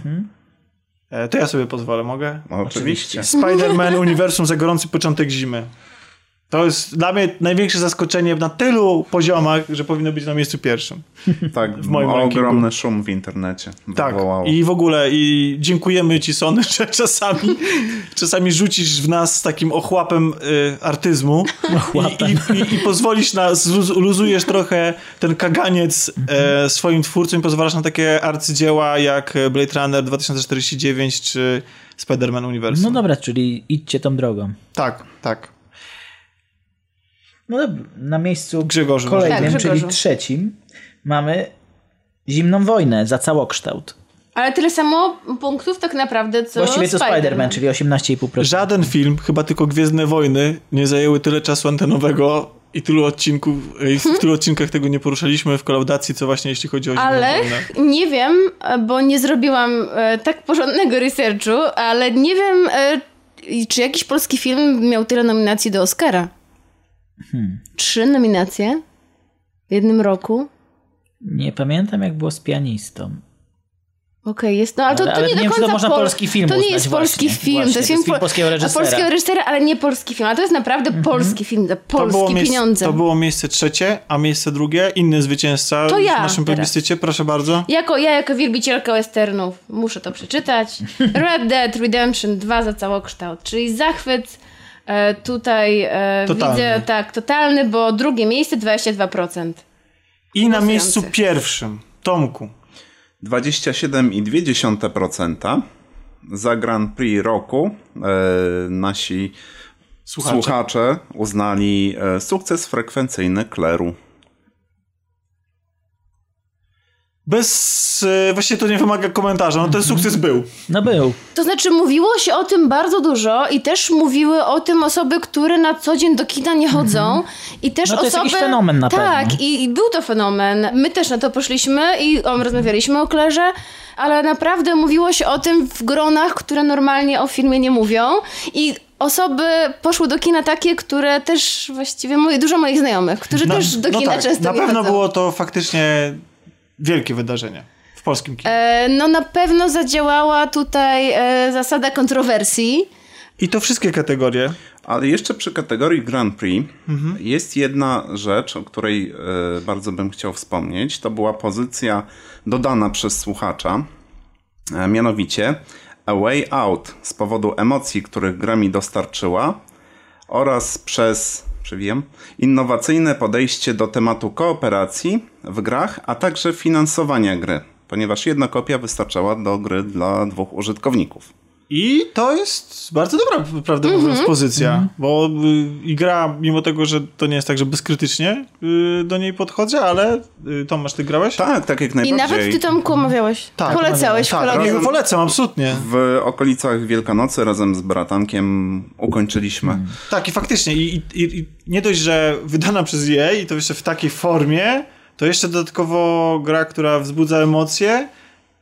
E, to ja sobie pozwolę, mogę?
Oczywiście.
Spider-Man Uniwersum za gorący początek zimy. To jest dla mnie największe zaskoczenie na tylu poziomach, że powinno być na miejscu pierwszym.
Tak,
w moim rankingu.
ogromny szum w internecie
Tak.
wywołało.
I w ogóle i dziękujemy ci Sony, że czasami, czasami rzucisz w nas takim ochłapem y, artyzmu i, i, i, i pozwolisz na, luzujesz trochę ten kaganiec e, swoim twórcom i pozwalasz na takie arcydzieła jak Blade Runner 2049 czy Spider-Man Uniwersum.
No dobra, czyli idźcie tą drogą.
Tak, tak.
No na miejscu
Grzegorzu,
kolejnym,
Tak,
czyli trzecim, mamy Zimną Wojnę za całokształt.
Ale tyle samo punktów tak naprawdę, co
Właściwie to Spider-Man, czyli 18,5%.
Żaden film, chyba tylko Gwiezdne Wojny, nie zajęły tyle czasu antenowego i tylu odcinków, i w tylu odcinkach tego nie poruszaliśmy w kolaudacji, co właśnie jeśli chodzi o Zimną
Ale
Wojnę.
nie wiem, bo nie zrobiłam e, tak porządnego researchu, ale nie wiem, e, czy jakiś polski film miał tyle nominacji do Oscara. Trzy nominacje w jednym roku.
Nie pamiętam jak było z pianistą.
Okej, jest, no ale to,
Ale-
to
ale
nie
nie
do
wiem, czy
końca
to można
pol-
polski film
To nie jest polski
właśnie.
film,
Właśnie,
to jest
to jest film
po-
polskiego reżysera.
polskiego reżysera, ale nie polski film. A to jest naprawdę polski film, za
To było,
polskie
miejsce,
pieniądze.
to było miejsce trzecie, a miejsce drugie, inny zwycięzca
To ja
w naszym plebiscycie, proszę bardzo.
Jako, ja jako wielbicielka westernów muszę to przeczytać. Red Dead Redemption 2 za całokształt, czyli zachwyt e, tutaj e,
Totalny.
widzę tak, totalny, bo drugie miejsce 22%.
I na miejscu pierwszym, Tomku.
27,2% za Grand Prix roku e, nasi
Słuchacze.
słuchacze, uznali sukces frekwencyjny Kleru.
Bez, e, właściwie to nie wymaga komentarza, no ten sukces był.
No był.
To znaczy mówiło się o tym bardzo dużo i też mówiły o tym osoby, które na co dzień do kina nie chodzą i też
No to jest
osoby...
jakiś fenomen na
Tak,
pewno.
i, i był to fenomen. My też na to poszliśmy i o, rozmawialiśmy o Klerze, ale naprawdę mówiło się o tym w gronach, które normalnie o filmie nie mówią i osoby poszły do kina takie, które też właściwie moi, dużo moich znajomych, którzy też do kina
tak,
często
Na
nie
pewno
chodzą.
było to faktycznie wielkie wydarzenie w polskim kinie.
E, no na pewno zadziałała tutaj e, zasada kontrowersji.
I to wszystkie kategorie.
Ale jeszcze przy kategorii Grand Prix jest jedna rzecz, o której e, bardzo bym chciał wspomnieć. To była pozycja dodana przez słuchacza, e, mianowicie A Way Out z powodu emocji, których gra mi dostarczyła oraz przez, przewijam, innowacyjne podejście do tematu kooperacji w grach, a także finansowania gry, ponieważ jedna kopia wystarczała do gry dla dwóch użytkowników.
I to jest bardzo dobra, prawdę
Mhm.
mówiąc, pozycja, bo y, i gra, mimo tego, że to nie jest tak, że bezkrytycznie y, do niej podchodzę, ale y, Tomasz, ty grałeś?
Tak, tak jak
I
najbardziej.
nawet ty Tomku omawiałeś.
Tak,
Polecałeś w
Tak,
kolorze.
nie, polecam, absolutnie.
W okolicach Wielkanocy razem z bratankiem ukończyliśmy.
Tak, i faktycznie, i, i, i nie dość, że wydana przez EA i to jeszcze w takiej formie, to jeszcze dodatkowo gra, która wzbudza emocje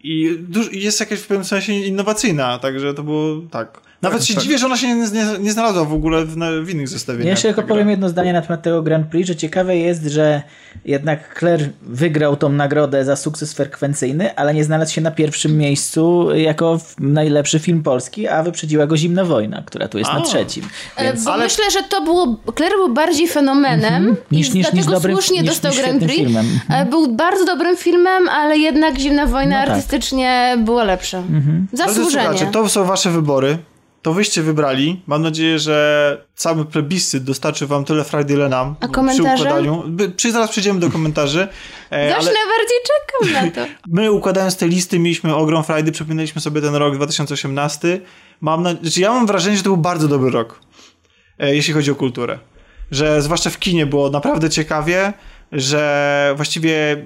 i jest jakaś w pewnym sensie innowacyjna, także to było tak. Nawet się dziwię, że ona się nie, nie, nie znalazła w ogóle w, w innych zestawieniach.
Ja jeszcze tylko powiem jedno zdanie na temat tego Grand Prix, że ciekawe jest, że jednak Claire wygrał tą nagrodę za sukces frekwencyjny, ale nie znalazł się na pierwszym miejscu jako najlepszy film polski, a wyprzedziła go Zimna Wojna, która tu jest
A.
na trzecim.
E,
Więc...
Bo myślę, że to było. Claire był bardziej fenomenem
Niż-
i
niż-
dlatego
niż dobrym-
słusznie
niż-
dostał
niż
Grand Prix.
filmem.
E, Był bardzo dobrym filmem, ale jednak Zimna Wojna
No tak.
artystycznie była lepsza.
Drodzy
Zasłużenie.
to są wasze wybory. To wyście wybrali. Mam nadzieję, że cały plebiscyt dostarczy wam tyle frajdy, ile nam.
A
przy
komentarze?
układaniu. By- Przy, zaraz przejdziemy do komentarzy. E,
Właśnie
ale
najbardziej czekam na to.
my układając te listy mieliśmy ogrom frajdy, przypominaliśmy sobie ten rok 2018. Mam na... znaczy, ja mam wrażenie, że to był bardzo dobry rok, e, jeśli chodzi o kulturę. Że zwłaszcza w kinie było naprawdę ciekawie, że właściwie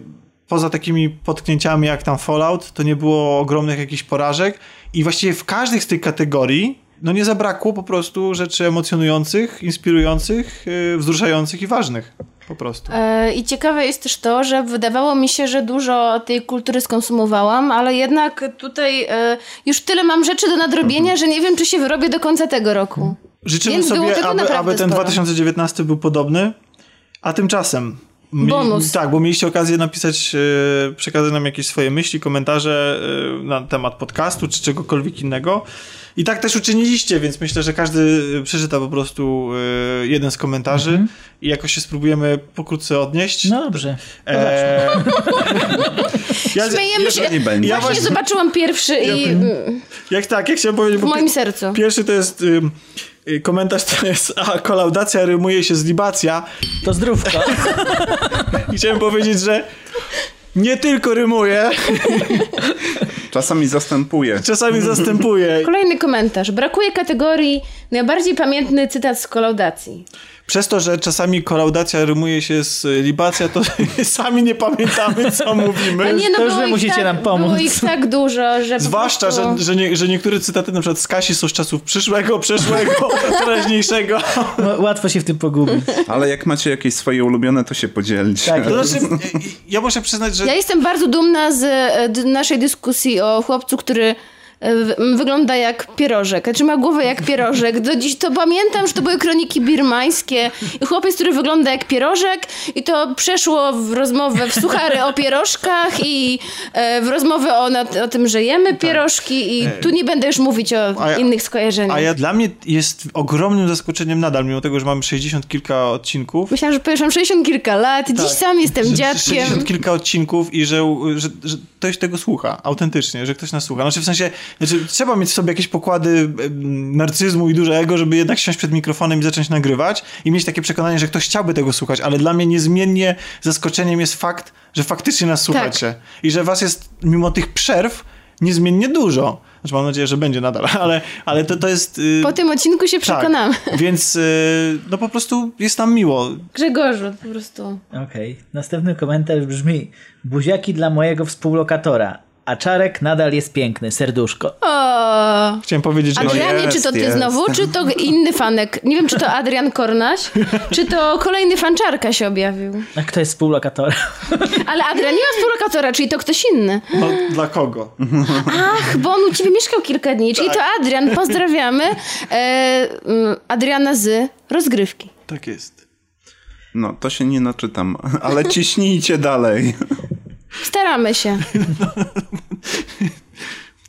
poza takimi potknięciami jak tam Fallout, to nie było ogromnych jakichś porażek i właściwie w każdej z tych kategorii no nie zabrakło po prostu rzeczy emocjonujących, inspirujących, yy, wzruszających i ważnych. Po prostu.
E, I ciekawe jest też to, że wydawało mi się, że dużo tej kultury skonsumowałam, ale jednak tutaj e, już tyle mam rzeczy do nadrobienia, że nie wiem, czy się wyrobię do końca tego roku.
Życzymy
Więc
sobie, aby, aby ten
sporo.
2019 był podobny, a tymczasem... mi-
Bonus.
Tak, bo mieliście okazję napisać, yy, przekazać nam jakieś swoje myśli, komentarze yy, na temat podcastu czy czegokolwiek innego. I tak też uczyniliście, więc myślę, że każdy przeczyta po prostu jeden z komentarzy i jakoś się spróbujemy pokrótce odnieść.
No dobrze.
Eee, ja,
Śmiejemy się.
jeżeli będzie.
Ja
Właśnie zobaczyłam pierwszy i mm,
jak tak, jak chciałem powiedzieć,
w moim sercu.
pierwszy to jest y, komentarz, to jest a kolaudacja rymuje się z libacja
To zdrówko.
chciałem powiedzieć, że nie tylko rymuje,
Czasami zastępuje.
czasami zastępuje.
Kolejny komentarz. Brakuje kategorii najbardziej pamiętny cytat z kolaudacji.
Przez to, że czasami kolaudacja rymuje się z libacja, to sami nie pamiętamy, co mówimy.
A nie, no
to już wy
ich
musicie
tak,
nam pomóc.
Było ich tak dużo, że
Zwłaszcza,
prostu...
że, że, nie, że niektóre cytaty na przykład z Kasi są z czasów przyszłego, przeszłego, teraźniejszego.
No, Łatwo się w tym pogubić.
Ale jak macie jakieś swoje ulubione, to się podzielcie.
Tak.
To znaczy, ja muszę przyznać, że
Ja jestem bardzo dumna z e, naszej dyskusji o chłopcu, który wygląda jak pierożek, znaczy ma głowę jak pierożek. Do dziś to pamiętam, że to były kroniki birmańskie i chłopiec, który wygląda jak pierożek i to przeszło w rozmowę, w suchary o pierożkach i e, w rozmowę o, o tym, że jemy pierożki i tu nie będę już mówić o
ja-
innych skojarzeniach.
A ja dla mnie jest ogromnym zaskoczeniem nadal, mimo tego, że mamy 60 kilka odcinków.
Myślałam, że powiesz, mam 60 kilka lat, dziś sam jestem
że-
dziadkiem.
60 kilka odcinków i że, że, że ktoś tego słucha, autentycznie, że ktoś nas słucha. Znaczy w sensie, znaczy, trzeba mieć w sobie jakieś pokłady narcyzmu i duże ego, żeby jednak siąść przed mikrofonem i zacząć nagrywać i mieć takie przekonanie, że ktoś chciałby tego słuchać, ale dla mnie niezmiennie zaskoczeniem jest fakt, że faktycznie nas słuchacie i że was jest mimo tych przerw niezmiennie dużo. Znaczy mam nadzieję, że będzie nadal, ale, ale to, to jest... y,
Po tym odcinku się przekonamy.
tak, więc y, no po prostu jest nam miło.
Grzegorzu, po prostu.
Okej. Następny komentarz brzmi: Buziaki dla mojego współlokatora. A czarek nadal jest piękny, serduszko.
O.
Chciałem powiedzieć, że...
Adrianie,
jest,
czy to ty
jest.
znowu, czy to inny fanek? Nie wiem, czy to Adrian Kornaś, czy to kolejny fanczarka się objawił.
A kto jest współlokatorem?
Ale Adrian nie ma współlokatora, czyli to ktoś inny.
No, dla kogo?
Ach, bo on u ciebie mieszkał kilka dni, czyli to Adrian. Pozdrawiamy. E, mm, Adriana z rozgrywki.
Tak jest.
No, to się nie naczytam, ale ciśnijcie dalej.
Staramy się.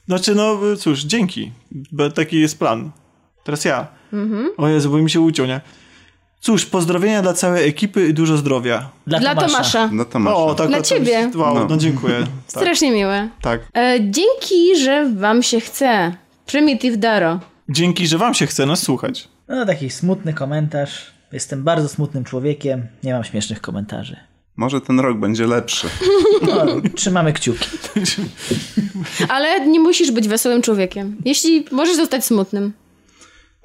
Znaczy, no cóż, dzięki. Bo taki jest plan. Teraz ja. O Jezu, bo mi się uciął, nie? Cóż, pozdrowienia dla całej ekipy i dużo zdrowia.
Dla,
Dla Tomasza.
No to masz.
O, tak,
Dla
o, to-
ciebie.
Wow, no,
No.
dziękuję. Tak,
Strasznie miłe.
tak.
E, dzięki, że wam się chce. Primitive Daro.
Dzięki, że wam się chce nas słuchać.
No, taki smutny komentarz. Jestem bardzo smutnym człowiekiem. Nie mam śmiesznych komentarzy.
Może ten rok będzie lepszy.
No, trzymamy kciuki.
Ale nie musisz być wesołym człowiekiem. Jeśli możesz zostać smutnym.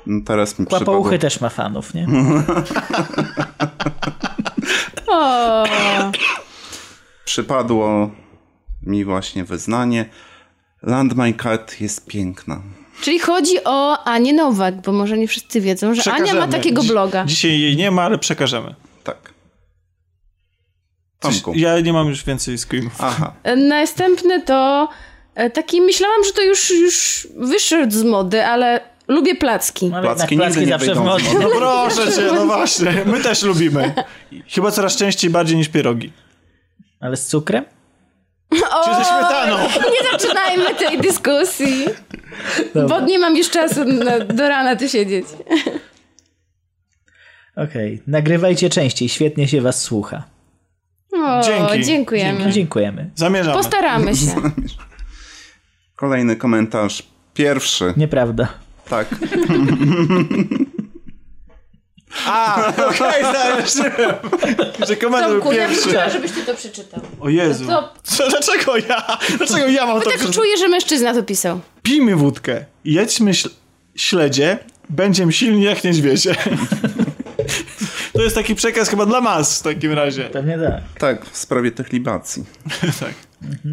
No, teraz mi
Kłapouchy
przypadło.
też ma fanów, nie?
O.
przypadło mi właśnie wyznanie. Land My Cat jest piękna.
Czyli chodzi o Anię Nowak, bo może nie wszyscy wiedzą, że Ania ma takiego bloga.
Dzisiaj jej nie ma, ale przekażemy.
Tak.
Coś,
Tomku.
ja nie mam już więcej screamów.
Aha.
Następny to e, taki, myślałam, że to już, już wyszedł z mody, ale lubię placki.
Ale
Placki
placki
nigdy nie wyjdą.
No proszę cię, no właśnie. My też lubimy. Chyba coraz częściej bardziej niż pierogi.
Ale z cukrem?
Czy ze śmietaną?
Nie zaczynajmy tej dyskusji, bo nie mam już czasu na, do rana tu siedzieć.
Okej. Nagrywajcie częściej, świetnie się was słucha.
O,
Dzięki.
dziękujemy.
No, dziękujemy.
Zamierzamy.
Postaramy się.
Kolejny komentarz. Pierwszy.
Nieprawda.
Tak.
A, okej, zajarzyłem. Że komentarz
Tomku, ja bym
pierwszy.
chciała, żebyś ty to przeczytał.
O Jezu.
To-
Co, dlaczego ja? Dlaczego ja mam
Bo
to
tak
przeczytać?
czuję, że mężczyzna to pisał.
Pijmy wódkę. Jedźmy śl- śledzie. Będziemy silni jak niedźwiedzie. To jest taki przekaz chyba dla mas w takim razie.
Pewnie tak.
Tak, w sprawie tych libacji.
tak.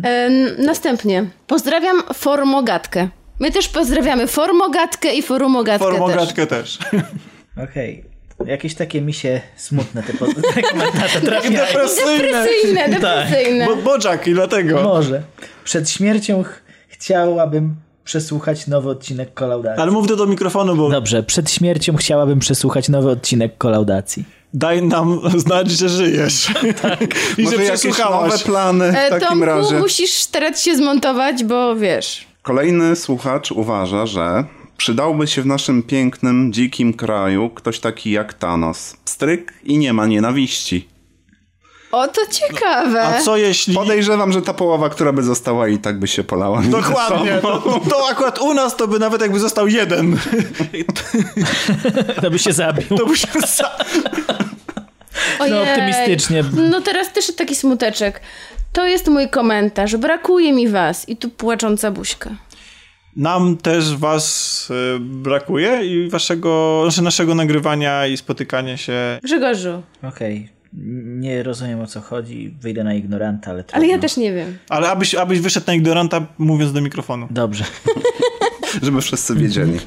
E, n- następnie. Pozdrawiam Formogatkę. My też pozdrawiamy Formogatkę i Forumogatkę też.
Formogatkę też.
Okej. Jakieś takie mi się smutne te, po- te komentarze trafiają.
Depresyjne.
Depresyjne, depresyjne.
Bo, boczak i dlatego.
Może. Przed śmiercią ch- chciałabym przesłuchać nowy odcinek kolaudacji.
Ale mów to do mikrofonu, bo
Dobrze, przed śmiercią chciałabym przesłuchać nowy odcinek kolaudacji.
daj nam znać, że żyjesz. Tak. I
Może
że
jakieś nowe
przesłuchałaś.
plany w
E,
takim
Tomku,
razie.
musisz starać się zmontować, bo wiesz...
Kolejny słuchacz uważa, że przydałby się w naszym pięknym, dzikim kraju ktoś taki jak Thanos. Pstryk i nie ma nienawiści.
O, to ciekawe.
A co jeśli...
Podejrzewam, że ta połowa, która by została i tak by się polała.
Dokładnie. To, to akurat u nas to by nawet jakby został jeden.
To by się zabił.
To by się za...
Ojej.
No optymistycznie.
No teraz też taki smuteczek. To jest mój komentarz. Brakuje mi was. I tu płacząca buźka.
Nam też was y, brakuje i waszego, znaczy naszego nagrywania i spotykania się.
Grzegorzu.
Okej. Nie rozumiem o co chodzi. Wyjdę na ignoranta, ale trudno.
Ale ja też nie wiem.
Ale abyś, abyś wyszedł na ignoranta mówiąc do mikrofonu.
Dobrze.
Żeby wszyscy wiedzieli.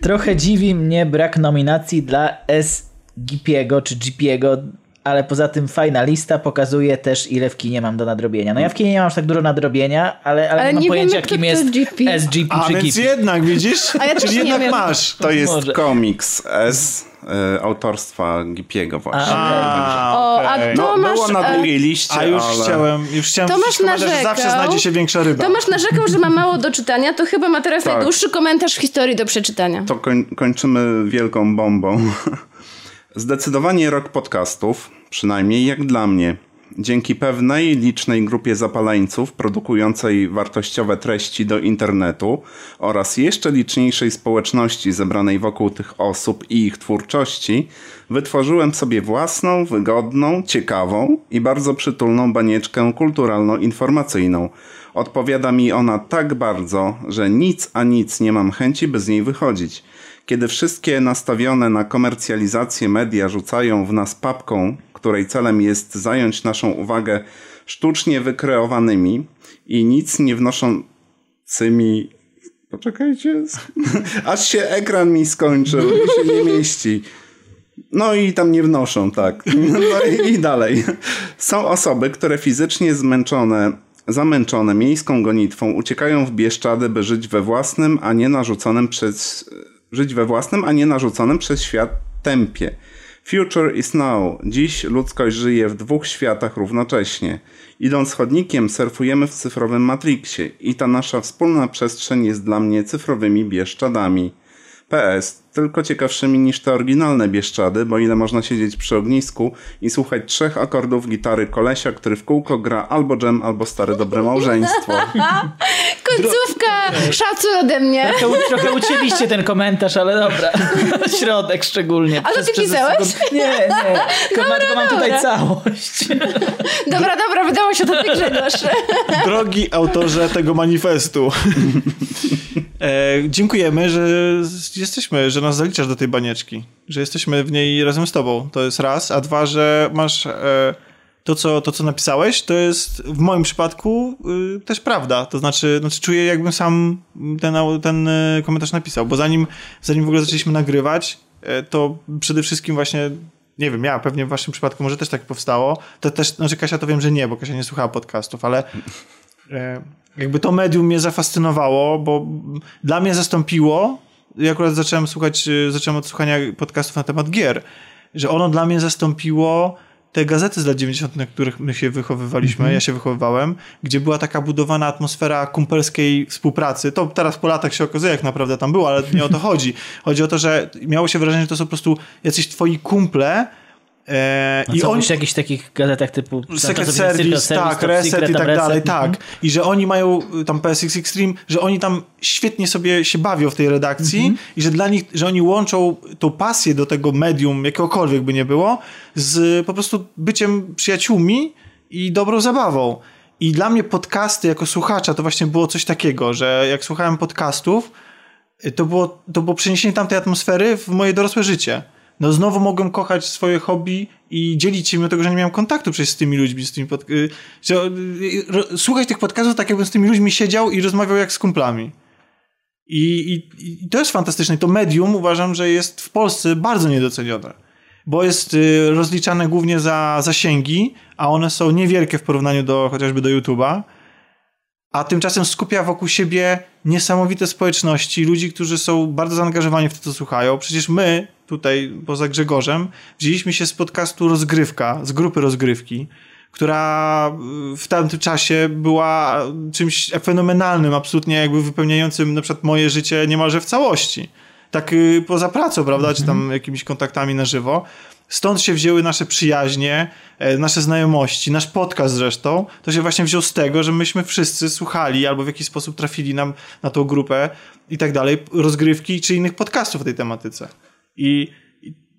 Trochę dziwi mnie brak nominacji dla SGP'ego czy GP'ego ale poza tym fajna lista pokazuje też, ile w kinie mam do nadrobienia. No ja w kinie nie mam aż tak dużo nadrobienia, ale, ale,
Ale
nie mam pojęcia,
wiemy, kto
kim
to
jest
GP.
SGP
A
czy
więc
GP.
jednak, widzisz?
A ja
Czyli
nie
jednak
wiem.
masz.
To jest
Może.
komiks S e, autorstwa Gipiego właśnie.
A,
O, a
okej.
to
No,
masz...
było na
e,
drugiej liście,
A już
ale...
chciałem, już chciałem
Tomasz
komentarz, że
narzekał.
zawsze znajdzie się większa ryba.
Tomasz narzekał, że ma mało do czytania, to chyba ma teraz
Tak.
najdłuższy komentarz w historii do przeczytania.
To koń, kończymy wielką bombą. Zdecydowanie rok podcastów, przynajmniej jak dla mnie. Dzięki pewnej licznej grupie zapaleńców produkującej wartościowe treści do internetu oraz jeszcze liczniejszej społeczności zebranej wokół tych osób i ich twórczości, wytworzyłem sobie własną, wygodną, ciekawą i bardzo przytulną banieczkę kulturalno-informacyjną. Odpowiada mi ona tak bardzo, że nic a nic nie mam chęci, by z niej wychodzić. Kiedy wszystkie nastawione na komercjalizację media rzucają w nas papką, której celem jest zająć naszą uwagę sztucznie wykreowanymi i nic nie wnoszącymi. Poczekajcie, aż się ekran mi skończył się nie mieści. No i tam nie wnoszą, tak. No i, i dalej. Są osoby, które fizycznie zmęczone, zamęczone miejską gonitwą uciekają w Bieszczady, by żyć we własnym, a nie narzuconym przez żyć we własnym, a nie narzuconym przez świat tempie. Future is now. Dziś ludzkość żyje w dwóch światach równocześnie. Idąc chodnikiem, surfujemy w cyfrowym Matrixie i ta nasza wspólna przestrzeń jest dla mnie cyfrowymi Bieszczadami. PS. Tylko ciekawszymi niż te oryginalne Bieszczady, bo ile można siedzieć przy ognisku i słuchać trzech akordów gitary kolesia, który w kółko gra albo dżem, albo stare dobre małżeństwo.
Końcówka! Szacuj ode mnie!
Trochę, trochę ucięliście ten komentarz, ale dobra. Środek szczególnie.
A to ty pisałeś?
Nie, nie. Ma- tylko mam tutaj
dobra.
całość.
Dobra, dobra, wydało się to ty, Grzegorz.
Drogi autorze tego manifestu. e, dziękujemy, że jesteśmy, że nas zaliczasz do tej banieczki. Że jesteśmy w niej razem z tobą. To jest raz. A dwa, że masz e, to, co, to, co napisałeś, to jest w moim przypadku y, też prawda. To znaczy, znaczy czuję, jakbym sam ten, ten y, komentarz napisał. Bo zanim, zanim w ogóle zaczęliśmy nagrywać, e, to przede wszystkim właśnie nie wiem, ja pewnie w waszym przypadku może też tak powstało. To też, znaczy Kasia to wiem, że nie, bo Kasia nie słuchała podcastów, ale e, jakby to medium mnie zafascynowało, bo dla mnie zastąpiło, ja akurat zacząłem słuchać, e, zacząłem od słuchania podcastów na temat gier, że ono dla mnie zastąpiło te gazety z lat 90., na których my się wychowywaliśmy, ja się wychowywałem, gdzie była taka budowana atmosfera kumpelskiej współpracy. To teraz po latach się okazuje, jak naprawdę tam było, ale nie o to chodzi. Chodzi o to, że miało się wrażenie, że to są po prostu jacyś twoi kumple e,
I
i oni
w jakichś takich gazetach typu
Secret Service, tak,
Top
Reset
Secret,
i tak
Reset.
dalej,
Mhm.
tak. I że oni mają y, tam PSX Extreme, że oni tam świetnie sobie się bawią w tej redakcji
Mhm.
i że dla nich, że oni łączą tą pasję do tego medium, jakiegokolwiek by nie było, z po prostu byciem przyjaciółmi i dobrą zabawą. I dla mnie podcasty jako słuchacza to właśnie było coś takiego, że jak słuchałem podcastów, y, to było, to było przeniesienie tamtej atmosfery w moje dorosłe życie. No znowu mogłem kochać swoje hobby i dzielić się mimo tego, że nie miałem kontaktu przecież z tymi ludźmi, z tymi pod... y, y, słuchać tych podcastów tak, jakbym z tymi ludźmi siedział i rozmawiał jak z kumplami. I, i, I to jest fantastyczne. I to medium uważam, że jest w Polsce bardzo niedocenione. Bo jest y, rozliczane głównie za zasięgi, a one są niewielkie w porównaniu do chociażby do YouTube'a a tymczasem skupia wokół siebie niesamowite społeczności, ludzi, którzy są bardzo zaangażowani w to, co słuchają. Przecież my, tutaj poza Grzegorzem, wzięliśmy się z podcastu Rozgrywka, z grupy Rozgrywki, która y, w tamtym czasie była czymś fenomenalnym, absolutnie jakby wypełniającym na przykład moje życie niemalże w całości. Tak y, poza pracą, prawda, czy tam jakimiś kontaktami na żywo. Stąd się wzięły nasze przyjaźnie, e, nasze znajomości, nasz podcast zresztą. To się właśnie wziął z tego, że myśmy wszyscy słuchali albo w jakiś sposób trafili nam na tą grupę i tak dalej, rozgrywki czy innych podcastów o tej tematyce. I, i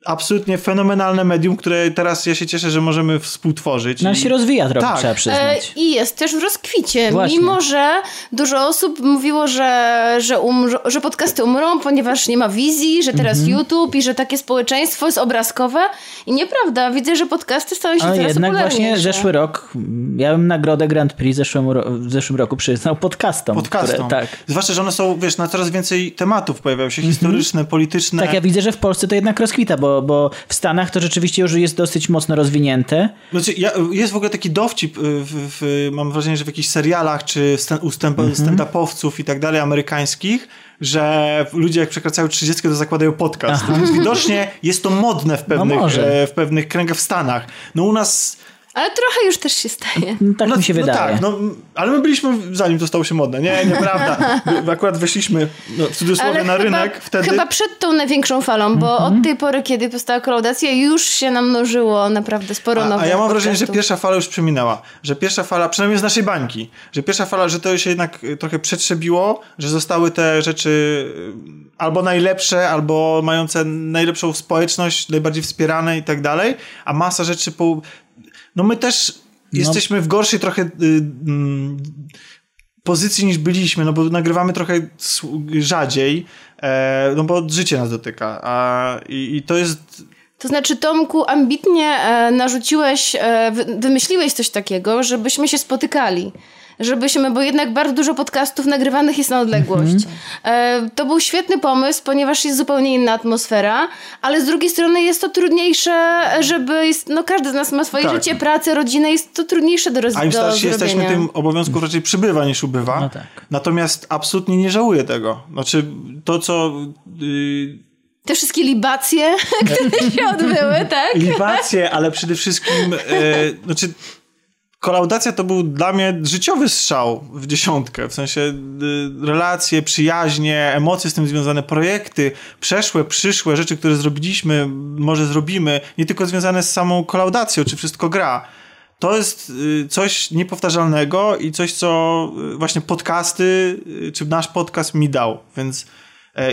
absolutnie fenomenalne medium, które teraz ja się cieszę, że możemy współtworzyć.
No
I-
się rozwija trochę,
Tak.
trzeba
E,
przyznać.
I jest też w rozkwicie,
Właśnie.
mimo że dużo osób mówiło, że, że, umrą, że podcasty umrą, ponieważ nie ma wizji, że teraz
Mhm.
YouTube i że takie społeczeństwo jest obrazkowe. I nieprawda, widzę, że podcasty stają się
Ale
coraz
jednak właśnie zeszły rok, ja bym nagrodę Grand Prix zeszłemu ro- w zeszłym roku przyznał podcastom.
Podcastom.
Które, tak.
Zwłaszcza, że one są, wiesz, na coraz więcej tematów pojawiają się historyczne, polityczne.
Tak, ja widzę, że w Polsce to jednak rozkwita, bo bo, bo w Stanach to rzeczywiście już jest dosyć mocno rozwinięte.
Znaczy, ja, jest w ogóle taki dowcip, y, w, w, mam wrażenie, że w jakichś serialach, czy stand, u stand, stand-upowców i tak dalej, amerykańskich, że ludzie jak przekraczają 30 to zakładają podcast. Więc widocznie jest to modne w pewnych,
może.
e, w pewnych kręgach w Stanach. No u nas
Ale trochę już też się staje.
No, tak
no,
mi się
no
wydaje.
tak, no, ale my byliśmy zanim to stało się modne. Nie, nieprawda. Akurat weszliśmy no, w cudzysłowie
Ale
na
chyba,
rynek wtedy.
chyba przed tą największą falą, bo
Mhm.
od tej pory, kiedy powstała kolaudacja, już się namnożyło naprawdę sporo
A,
nowych
a ja mam wrażenie, że pierwsza fala już przeminęła. Że pierwsza fala, przynajmniej z naszej bańki, że pierwsza fala, że to się jednak y, trochę przetrzebiło, że zostały te rzeczy y, albo najlepsze, albo mające najlepszą społeczność, najbardziej wspierane i tak dalej, a masa rzeczy po... No my też jesteśmy w gorszej trochę y, mm, pozycji niż byliśmy, no bo nagrywamy trochę rzadziej, e, no bo życie nas dotyka, a, i, i to jest
To znaczy, Tomku, ambitnie e, narzuciłeś, e, wy, wymyśliłeś coś takiego, żebyśmy się spotykali. Żebyśmy, bo jednak bardzo dużo podcastów nagrywanych jest na odległość. E, to był świetny pomysł, ponieważ jest zupełnie inna atmosfera, ale z drugiej strony jest to trudniejsze, żeby. Jest, no każdy z nas ma swoje
Tak.
życie, pracę, rodzinę, jest to trudniejsze do, roz,
A im starsi jesteśmy, tym obowiązków raczej przybywa niż ubywa.
No tak.
Natomiast absolutnie nie żałuję tego. Znaczy, to co. Yy,
Te wszystkie libacje, które się odbyły, tak?
libacje, ale przede wszystkim. Yy, znaczy, kolaudacja to był dla mnie życiowy strzał w dziesiątkę. W sensie yy, relacje, przyjaźnie, emocje z tym związane, projekty, przeszłe, przyszłe, rzeczy, które zrobiliśmy, może zrobimy, nie tylko związane z samą kolaudacją, czy wszystko gra. To jest y, coś niepowtarzalnego i coś, co y, właśnie podcasty, y, czy nasz podcast mi dał, więc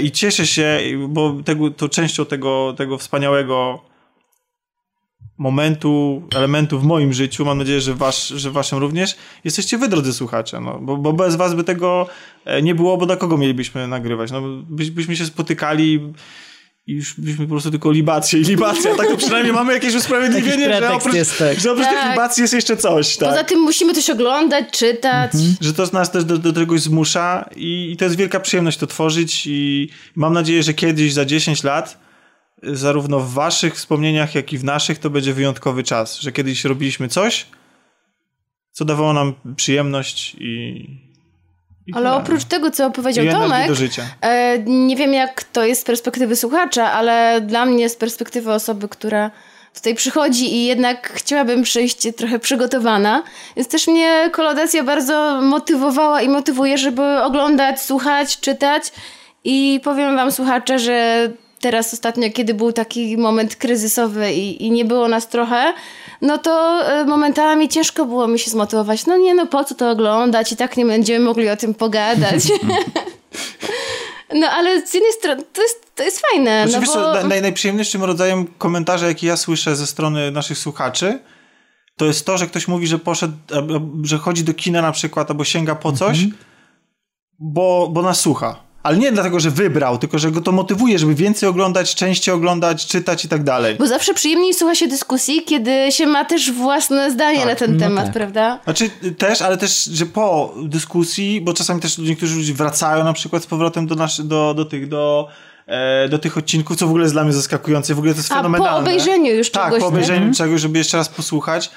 i cieszę się, bo tego, to częścią tego, tego wspaniałego momentu, elementu w moim życiu, mam nadzieję, że, wasz, że waszym również, jesteście wy, drodzy słuchacze, no, bo, bo bez was by tego e, nie było, bo do kogo mielibyśmy nagrywać? No, byś, byśmy się spotykali i już byśmy po prostu tylko libacje i libacje, a tak to przynajmniej mamy jakieś usprawiedliwienie, że oprócz,
jest, tak.
że oprócz tych
Tak.
libacji jest jeszcze coś, tak.
Poza tym musimy coś oglądać, czytać.
Że to nas też do, do czegoś zmusza i, i to jest wielka przyjemność to tworzyć i mam nadzieję, że kiedyś za 10 lat zarówno w waszych wspomnieniach, jak i w naszych to będzie wyjątkowy czas, że kiedyś robiliśmy coś, co dawało nam przyjemność i... i
Ale oprócz
no.
tego, co
I
powiedział
energii
Tomek, e, nie wiem jak to jest z perspektywy słuchacza, ale dla mnie z perspektywy osoby, która tutaj przychodzi i jednak chciałabym przyjść trochę przygotowana, więc też mnie kolodacja bardzo motywowała i motywuje, żeby oglądać, słuchać, czytać i powiem wam słuchacze, że teraz ostatnio, kiedy był taki moment kryzysowy i, i nie było nas trochę, no to e, momentami ciężko było mi się zmotywować. No nie, no po co to oglądać i tak nie będziemy mogli o tym pogadać. no ale z jednej strony to jest, to jest fajne,
Znaczy,
no
wiesz
bo...
co, naj, naj, najprzyjemniejszym rodzajem komentarza, jaki ja słyszę ze strony naszych słuchaczy, to jest to, że ktoś mówi, że poszedł, że chodzi do kina na przykład, albo sięga po coś, bo, bo nas słucha. Ale nie dlatego, że wybrał, tylko że go to motywuje, żeby więcej oglądać, częściej oglądać, czytać i tak dalej.
Bo zawsze przyjemniej słucha się dyskusji, kiedy się ma też własne zdanie
Tak,
na ten
no
temat,
tak.
prawda?
Znaczy też, ale też, że po dyskusji, bo czasami też niektórzy ludzie wracają na przykład z powrotem do, naszy, do, do tych, do, e, do tych odcinków, co w ogóle jest dla mnie zaskakujące, w ogóle to jest
A po
fenomenalne.
obejrzeniu już
tak,
czegoś,
po
nie?
obejrzeniu czegoś, żeby jeszcze raz posłuchać.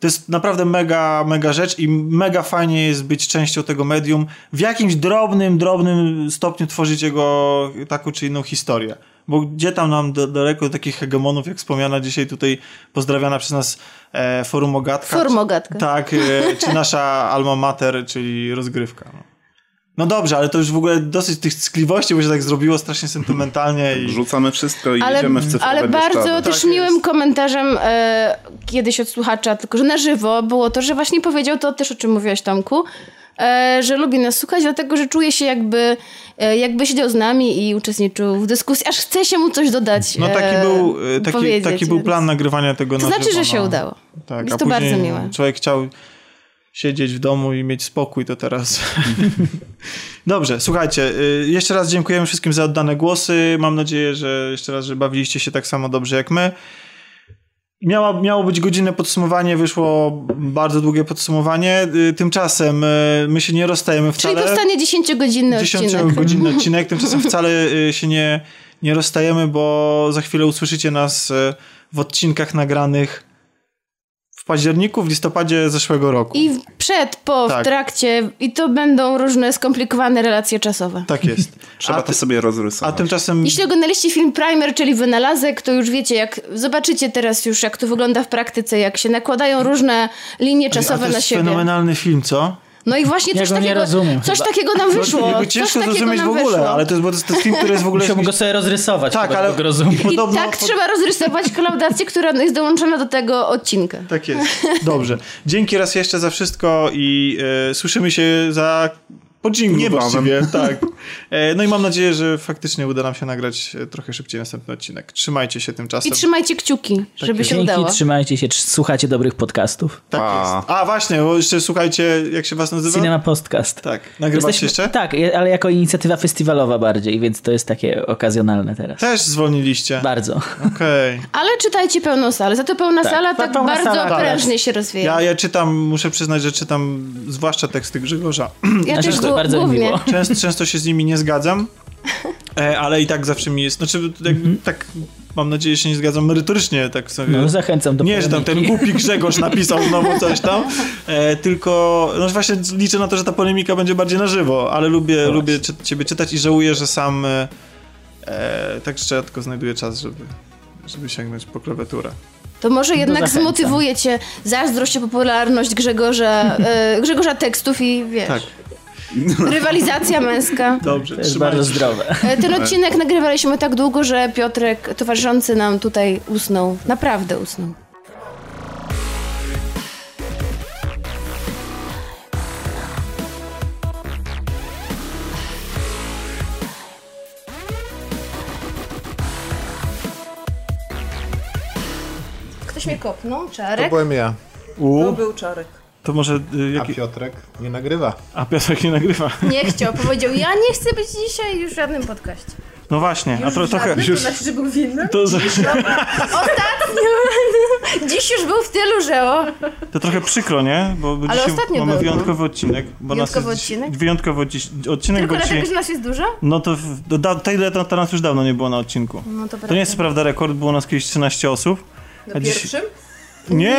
To jest naprawdę mega, mega rzecz i mega fajnie jest być częścią tego medium, w jakimś drobnym, drobnym stopniu tworzyć jego taką czy inną historię. Bo gdzie tam nam do, daleko do takich hegemonów, jak wspomniana dzisiaj tutaj pozdrawiana przez nas e, Forum Ogatka.
Forum Ogatka.
Tak, e, czy nasza alma mater, czyli rozgrywka. No. No dobrze, ale to już w ogóle dosyć tych ckliwości, bo się tak zrobiło strasznie sentymentalnie i...
Rzucamy wszystko i
Ale,
jedziemy w cyfrowe
ale bardzo
Bieszczady.
też
Tak
miłym
jest.
komentarzem e, kiedyś od słuchacza, tylko że na żywo, było to, że właśnie powiedział to też, o czym mówiłaś Tomku, e, że lubi nas słuchać, dlatego, że czuje się jakby, e, jakby siedział z nami i uczestniczył w dyskusji, aż chce się mu coś dodać.
No taki
e,
był, e, taki, taki był plan nagrywania tego
To
na
znaczy,
żywo,
że się
no.
udało.
Tak,
Jest
a
to bardzo miłe.
Człowiek chciał siedzieć w domu i mieć spokój, to teraz... Dobrze, słuchajcie, y, jeszcze raz dziękujemy wszystkim za oddane głosy. Mam nadzieję, że jeszcze raz, że bawiliście się tak samo dobrze jak my. Miało, miało być godzinne podsumowanie, wyszło bardzo długie podsumowanie. Y, Tymczasem y, my się nie rozstajemy
Czyli
wcale.
powstanie 10-godzinny odcinek.
10-godzinny odcinek, tymczasem wcale się nie, nie rozstajemy, bo za chwilę usłyszycie nas w odcinkach nagranych w październiku, w listopadzie zeszłego roku.
I przed, po,
Tak.
w trakcie i to będą różne skomplikowane relacje czasowe.
Tak jest.
Trzeba
a,
to sobie
a
rozrysować.
tymczasem
Jeśli oglądaliście film Primer, czyli Wynalazek, to już wiecie, jak zobaczycie teraz już, jak to wygląda w praktyce, jak się nakładają różne linie
a
czasowe
to
na
jest
siebie.
fenomenalny film, co?
No i właśnie
Ja
coś takiego,
rozumiem
coś takiego nam wyszło.
Jakby
Coś
ciężko
takiego
zrozumieć w
nam
ogóle,
wyszło.
ale to jest, bo to jest, to jest film, który jest w ogóle...
Musiałbym go sobie rozrysować,
Tak, ale-
go.
I
podobno-
tak trzeba rozrysować kolaudację, która jest dołączona do tego odcinka.
Tak jest. Dobrze. Dzięki raz jeszcze za wszystko i e, słyszymy się za po dżinglu właściwie. Tak. E, no i mam nadzieję, że faktycznie uda nam się nagrać e, trochę szybciej następny odcinek. Trzymajcie się
I
tymczasem.
trzymajcie kciuki, żeby się
Dzięki,
udało.
trzymajcie się, słuchacie dobrych podcastów.
Tak
A.
jest. A właśnie, bo jeszcze słuchajcie, jak się was nazywa?
Cinema Podcast.
Tak. Nagrywacie
Jesteśmy-
jeszcze?
Tak, ale jako inicjatywa festiwalowa bardziej, więc to jest takie okazjonalne teraz.
Też zwolniliście.
Bardzo.
Okej.
Ale czytajcie pełną salę. Za to pełna
Tak,
sala
ta
tak
pełna
bardzo
sala, tak.
prężnie się rozwija.
Ja, ja czytam, muszę przyznać, że czytam zwłaszcza teksty Grzegorza.
Ja
Znaczy,
też
bardzo
głównie.
miło.
Często, często się z nimi nie zgadzam, e, ale i tak zawsze mi jest, znaczy tak, tak mam nadzieję, że się nie zgadzam merytorycznie, tak sobie.
Mhm. No, zachęcam do
Nie, że tam ten
polemiki.
głupi Grzegorz napisał znowu coś tam, e, tylko no właśnie liczę na to, że ta polemika będzie bardziej na żywo, ale lubię, lubię czy, ciebie czytać i żałuję, że sam e, e, tak rzadko znajduję czas, żeby, żeby sięgnąć po klawiaturę.
To może jednak zmotywuje cię zazdrość popularność Grzegorza, e, Grzegorza tekstów i wiesz,
Tak,
rywalizacja męska.
dobrze,
To jest
trzymajcie
bardzo zdrowe.
E, Ten odcinek nagrywaliśmy tak długo, że Piotrek, towarzyszący nam tutaj, usnął. Naprawdę usnął. Ktoś mnie kopnął,
To
czarek.
byłem ja.
U,
To był czarek.
To może y,
A
jaki...
Piotrek nie nagrywa.
A Piotrek nie nagrywa.
Nie chciał, powiedział, ja nie chcę być dzisiaj już w żadnym podcaście.
No właśnie, a tro, trochę...
To znaczy, że był w innym?
To,
Ostatnio! Dziś już był w tylu, że o.
to trochę przykro, nie? Bo
Ale
dzisiaj
ostatnio
mamy
był.
wyjątkowy odcinek. Bo
Wyjątkowy
nas jest, dziś-
odcinek?
Wyjątkowy dziś, odcinek,
Tylko
bo dzisiaj...
dlatego, że nas jest dużo?
No to, w- to, da- tyle to, to nas już dawno nie było na odcinku.
No to
To nie jest prawda rekord, było nas kiedyś 13 osób.
Na
A dziś-
pierwszym?
Nie!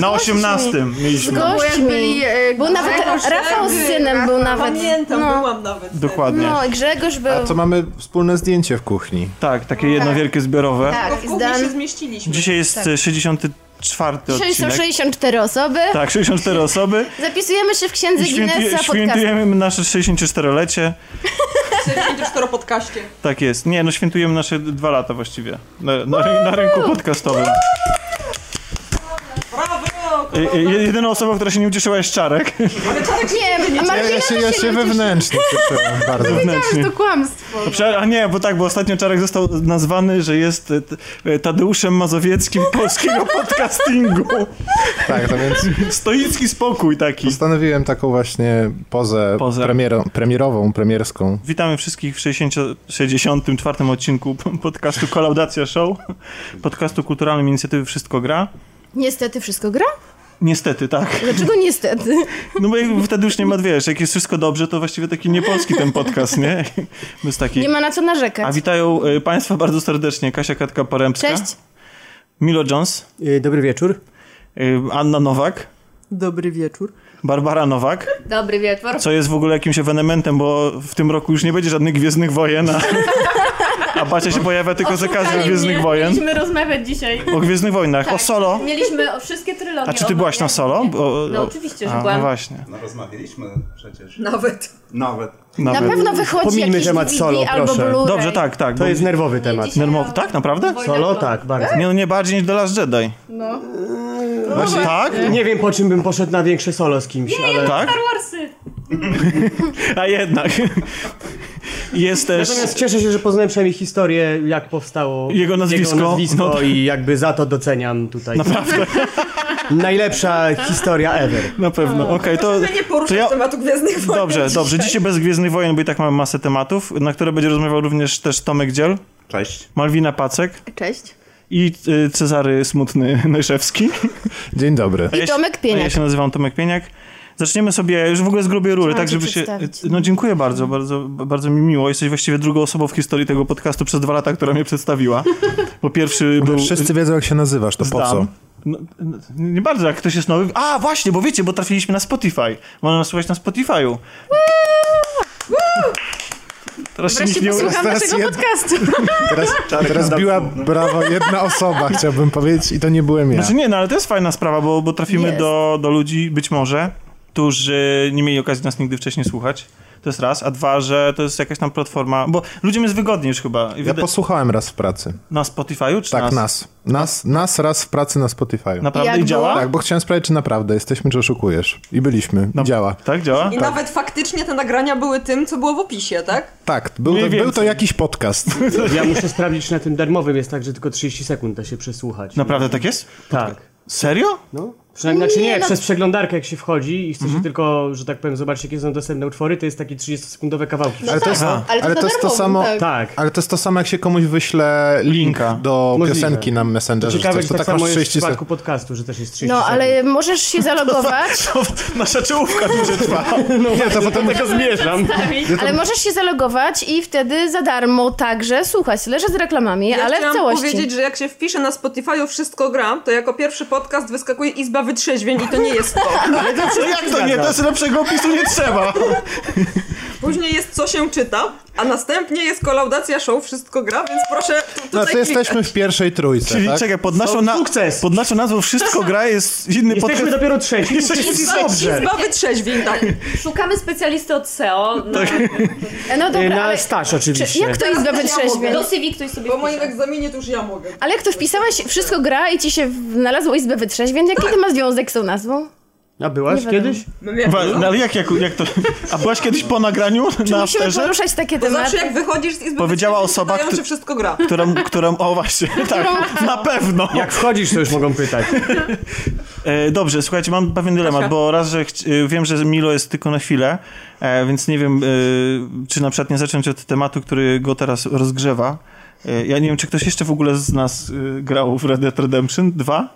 Na
gośćmi.
18 mieliśmy.
Z gośćmi.
byli, e,
Był nawet Rafał z synem był nawet.
Pamiętam,
No.
byłam nawet.
Dokładnie.
No i Grzegorz był.
A to mamy wspólne zdjęcie w kuchni.
Tak, takie jedno wielkie zbiorowe.
Tylko
Tak,
w kuchni
zdan.
się zmieściliśmy.
Dzisiaj jest
Tak.
e, 64
Dzisiaj są
odcinek.
64 osoby.
Tak, 64 osoby.
Zapisujemy się w księdze
I świętuje,
Guinnessa
świętujemy nasze 64-lecie.
64 podcaście.
Tak jest. Nie, no świętujemy nasze dwa lata właściwie. Na, na, na rynku podcastowym. E, Jedyna osoba, która się nie ucieszyła jest Czarek.
Nie, a
Ja, ja się, ja
się
się
nie
wewnętrznie cieszyłem bardzo.
Wewnętrznie.
To kłamstwo.
Prze- A nie, bo tak, bo ostatnio Czarek został nazwany, że jest e, t- e, Tadeuszem Mazowieckim polskiego podcastingu.
Tak, to więc
Stoicki spokój taki.
postanowiłem taką właśnie pozę,
Pozę.
Premiero, premierową, premierską.
Witamy wszystkich w 60, 64 odcinku p- podcastu Kolaudacja Show, podcastu kulturalnym inicjatywy Wszystko Gra.
Niestety wszystko gra?
Niestety, tak.
Dlaczego niestety?
No bo wtedy już nie ma, wiesz, jak jest wszystko dobrze, to właściwie taki niepolski ten podcast, nie? Bez taki...
Nie ma na co
A
narzekać.
witają e, Państwa bardzo serdecznie Kasia Katka-Porębska,
Cześć.
Milo Jones,
Y, Dobry wieczór.
e, Anna Nowak,
Dobry wieczór.
Barbara Nowak,
Dobry wieczór.
co jest w ogóle jakimś ewenementem, bo w tym roku już nie będzie żadnych Gwiezdnych Wojen, a, a Bacia się pojawia tylko z okazji Gwiezdnych Wojen.
Mieliśmy rozmawiać dzisiaj.
O Gwiezdnych Wojnach, o solo.
Mieliśmy o wszystkie trylogie.
A czy ty byłaś na solo? Bo,
No oczywiście, że
a,
byłam.
No właśnie.
No rozmawialiśmy przecież.
Nawet.
Nawet.
Na
Nawet.
pewno wychodzi jakiś
temat
DVD
solo,
albo
proszę.
Dobrze, tak, tak.
To
bo-
jest nerwowy temat.
Nermowy, tak? Naprawdę?
Solo? Tak, bardzo.
Nie, no nie bardziej niż The Last Jedi. No. tak?
Nie wiem, po czym bym poszedł na większe solo z kimś, ale...
Tak?
Warsy.
A jednak. Jest też...
Natomiast cieszę się, że poznałem przynajmniej historię, jak powstało
Jego nazwisko.
jego nazwisko
No to-
i jakby za to doceniam tutaj.
Naprawdę,
Najlepsza historia ever.
na pewno. Okej, to...
nie poruszać
to ja-
tematu Gwiezdnych Wojen
Dobrze, dobrze. Dzisiaj bez Gwiezdnych Wojen, bo i tak mamy masę tematów, na które będzie rozmawiał również też Tomek Dziel,
Cześć.
Malwina Pacek
Cześć.
i y, Cezary Smutny Najszewski.
Dzień dobry.
I Tomek
A ja
Pieniak.
się nazywam Tomek Pieniak. Zaczniemy sobie już w ogóle z grubej rury,
Chciałam
tak żeby się... No dziękuję bardzo, bardzo, bardzo mi miło. Jesteś właściwie drugą osobą w historii tego podcastu przez dwa lata, która mnie przedstawiła. Bo pierwszy był...
Wszyscy wiedzą, jak się nazywasz, to po co?
Zdam. No, no, nie bardzo, jak ktoś jest nowy. A, właśnie, bo wiecie, bo trafiliśmy na Spotify. Można nas słuchać na Spotify'u. Teraz się nie
posłucham
teraz
naszego
jed-
podcastu.
Teraz, teraz biła brawo jedna osoba, chciałbym powiedzieć, i to nie byłem ja.
Znaczy nie, no ale to jest fajna sprawa, bo, bo trafimy
Jest.
do, do ludzi, być może, którzy nie mieli okazji nas nigdy wcześniej słuchać. To jest raz, a dwa, że to jest jakaś tam platforma, bo ludziom jest wygodniej już chyba.
Ja
wyda-
posłuchałem raz w pracy.
Na Spotify'u czy
Tak,
nas?
nas. Nas, nas raz w pracy na Spotify.
Naprawdę
Jak
i działa?
było?
Tak, bo chciałem sprawdzić, czy naprawdę jesteśmy, czy oszukujesz. I byliśmy. I działa.
Tak, działa?
I nawet faktycznie te nagrania były tym, co było w opisie, tak?
Tak, był
Mniej
był to
więcej.
jakiś podcast.
Ja muszę sprawdzić, czy na tym darmowym jest tak, że tylko 30 sekund da się przesłuchać.
Naprawdę tak jest?
Tak.
Serio?
No. Przynajmniej, znaczy nie,
Nie, no-
przez przeglądarkę jak się wchodzi i chce
Mhm.
się tylko, że tak powiem, zobaczyć jakie są dostępne utwory, to jest takie 30-sekundowe kawałki.
ale to jest,
Aha.
ale to
ale to, jest to samo.
tak.
Tak.
Ale to jest to samo, jak się komuś wyśle link
Linka.
do
Możliwe.
piosenki na Messengerze.
Ciekawe, że
to
tak
tak
samo
masz
jest w
30
przypadku
sekund.
podcastu, że też jest 30
No,
sekund.
ale możesz się zalogować,
Nasza czołówka dłużej trwa.
Nie, to potem tego zmierzam.
ale możesz się zalogować i wtedy za darmo także słuchać. Tyle, że z reklamami,
Ja
ale w
chciałam
całości.
powiedzieć, że jak się wpisze na Spotify'u Wszystko gram, to jako pierwszy podcast wyskakuje Izba Wytrzeźwień i to nie jest to.
No jak to nie? To jest lepszego opisu nie trzeba.
Później jest Co się czyta, a następnie jest kolaudacja show Wszystko gra, więc proszę tutaj
No to jesteśmy w pierwszej trójce,
Czyli
tak?
czekaj, pod naszą, na...
sukces.
pod naszą nazwą Wszystko gra jest inny
Jesteśmy
podcast.
dopiero trzeci,
Jesteśmy
dobrze.
Izba Wytrzeźwień, tak.
Szukamy specjalisty od SEO. Na,
E, No dobra,
Na
ale
staż
czy,
oczywiście.
jak to Izba Wytrzeźwień?
do CV ktoś sobie
Po moim egzaminie to już ja mogę.
Ale jak to wpisałeś, wszystko gra i ci się znalazło Izbę Wytrzeźwień, jaki to ma związek z tą nazwą?
A byłaś
Nie
kiedyś?
No jak
Wa- No, ale jak, jak, jak to... A byłaś kiedyś po nagraniu
Czy
na
musimy
afterze?
poruszać takie
To
tematy?
zawsze jak wychodzisz z Izby
Powiedziała osoba,
pytają, czy Wszystko gra.
Którą, którą... O właśnie, tak, na pewno.
Jak wchodzisz, to już mogą pytać.
E, dobrze, słuchajcie, mam pewien dylemat, bo raz, że e, wiem, że Milo jest tylko na chwilę, e, więc nie wiem, e, czy na przykład nie zacząć od tematu, który go teraz rozgrzewa. E, ja nie wiem, czy ktoś jeszcze w ogóle z nas e, grał w Red Dead Redemption 2?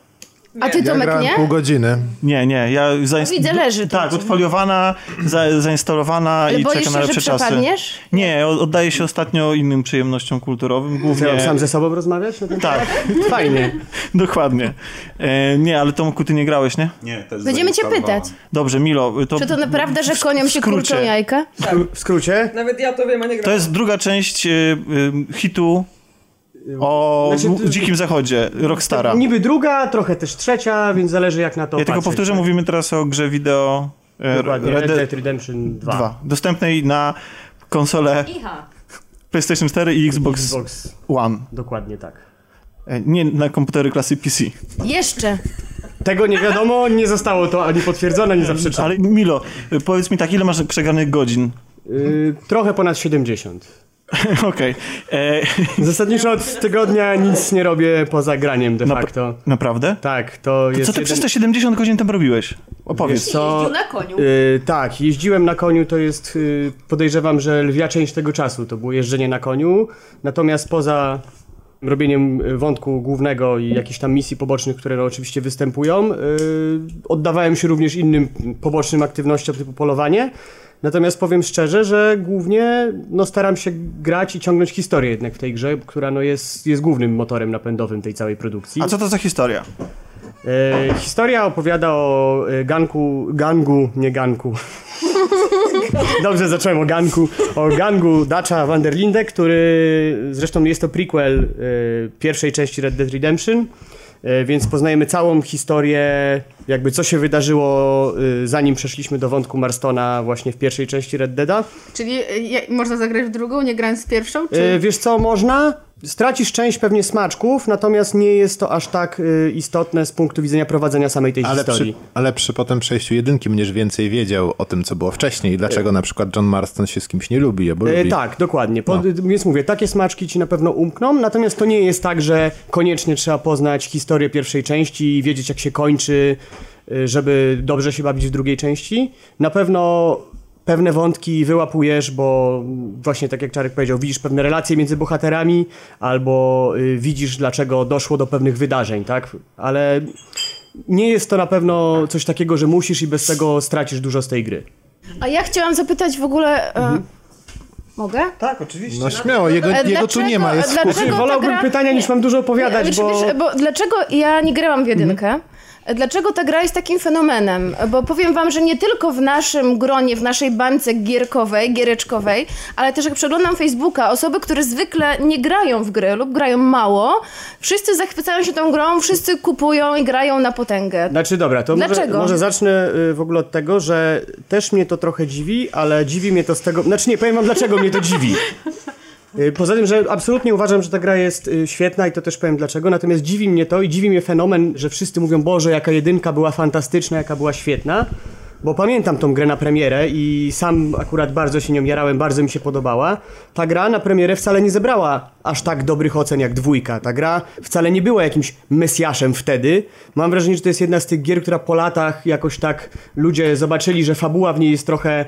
A ty
Ja
Tomek
grałem
nie?
pół godziny.
Nie, nie, ja zainst-
widzę, leży to.
Tak, odfoliowana, za, zainstalowana
Ale
i czeka na lepsze czasy.
przepadniesz?
Nie, oddaję się ostatnio innym przyjemnościom kulturowym, głównie...
Chciałem sam ze sobą rozmawiać? na ten
Tak?
Fajnie.
dokładnie. E, nie, ale Tomku, ty nie grałeś, nie?
Nie, to jest
Będziemy cię pytać.
Dobrze, Milo, to...
Czy to naprawdę, że koniom się kurczą jajka?
W skrócie?
Nawet ja to wiem, a nie
To
gram.
jest druga część y, y, hitu o
Znaczy,
w- Dzikim Zachodzie, Rockstara.
Niby druga, trochę też trzecia, więc zależy jak na to
Ja tylko powtórzę,
tak?
mówimy teraz o grze wideo e,
Dokładnie,
Red
Red
Dead
Redemption 2.
2, dostępnej na konsole
Iha.
PlayStation 4 i Xbox
Xbox,
One.
dokładnie tak.
E, Nie na komputery klasy PC.
Jeszcze.
Tego nie wiadomo, nie zostało to ani potwierdzone, ani zaprzeczone.
Ale Milo, y, powiedz mi tak, ile masz przegranych godzin?
Yy, trochę ponad 70.
Okej. E,
Zasadniczo od tygodnia nic nie robię poza graniem de facto.
Naprawdę?
Tak, to jest
Co ty
jeden...
przez te 70 godzin tam robiłeś? Opowiedz.
Wiesz co?
Jeździł na koniu.
Yy, tak, jeździłem na koniu, to jest, yy, podejrzewam, że lwia część tego czasu to było jeżdżenie na koniu. Natomiast poza robieniem y, wątku głównego i jakichś tam misji pobocznych, które oczywiście występują, yy, oddawałem się również innym pobocznym aktywnościom typu polowanie. Natomiast powiem szczerze, że głównie no, staram się grać i ciągnąć historię jednak w tej grze, która no, jest, jest głównym motorem napędowym tej całej produkcji.
A co to za historia?
E, historia opowiada o e, ganku, gangu, nie ganku. Dobrze, zacząłem o ganku. O gangu Dacha van der Linde, który zresztą jest to prequel e, pierwszej części Red Dead Redemption. E, Więc poznajemy całą historię, jakby co się wydarzyło, e, zanim przeszliśmy do wątku Marstona właśnie w pierwszej części Red Deada.
Czyli y, można zagrać w drugą, nie grając w pierwszą?
E, Wiesz co, można? Stracisz część pewnie smaczków, natomiast nie jest to aż tak istotne z punktu widzenia prowadzenia samej tej
Ale przy,
historii.
ale przy potem przejściu jedynki będziesz więcej wiedział o tym, co było wcześniej. Dlaczego na przykład John Marston się z kimś nie lubi, albo lubi.
tak, dokładnie. Po,
No.
Więc mówię, takie smaczki ci na pewno umkną, natomiast to nie jest tak, że koniecznie trzeba poznać historię pierwszej części i wiedzieć, jak się kończy, żeby dobrze się bawić w drugiej części. Na pewno pewne wątki wyłapujesz, bo właśnie tak jak Czarek powiedział, widzisz pewne relacje między bohaterami, albo y, widzisz, dlaczego doszło do pewnych wydarzeń, tak? Ale nie jest to na pewno coś takiego, że musisz i bez tego stracisz dużo z tej gry.
A ja chciałam zapytać w ogóle...
Mhm.
E, mogę?
Tak, oczywiście.
No śmiało, jego,
E,
jego tu nie ma, jest
dlaczego-
Wolałbym
gra-
pytania niż mam dużo opowiadać,
Wiesz,
bo...
wiesz, bo dlaczego ja nie grałam w jedynkę? Dlaczego ta gra jest takim fenomenem? Bo powiem wam, że nie tylko w naszym gronie, w naszej bańce gierkowej, giereczkowej, ale też jak przeglądam Facebooka, osoby, które zwykle nie grają w gry lub grają mało, wszyscy zachwycają się tą grą, wszyscy kupują i grają na potęgę.
Znaczy dobra, to może,
Dlaczego?
może zacznę y, w ogóle od tego, że też mnie to trochę dziwi, ale dziwi mnie to z tego... Znaczy nie, powiem wam dlaczego mnie to dziwi. Y, Poza tym, że absolutnie uważam, że ta gra jest y, świetna i to też powiem dlaczego, natomiast dziwi mnie to i dziwi mnie fenomen, że wszyscy mówią, Boże, jaka jedynka była fantastyczna, jaka była świetna, bo pamiętam tą grę na premierę i sam akurat bardzo się nią jarałem, bardzo mi się podobała. Ta gra na premierę wcale nie zebrała aż tak dobrych ocen jak dwójka. Ta gra wcale nie była jakimś mesjaszem wtedy. Mam wrażenie, że to jest jedna z tych gier, która po latach jakoś tak ludzie zobaczyli, że fabuła w niej jest trochę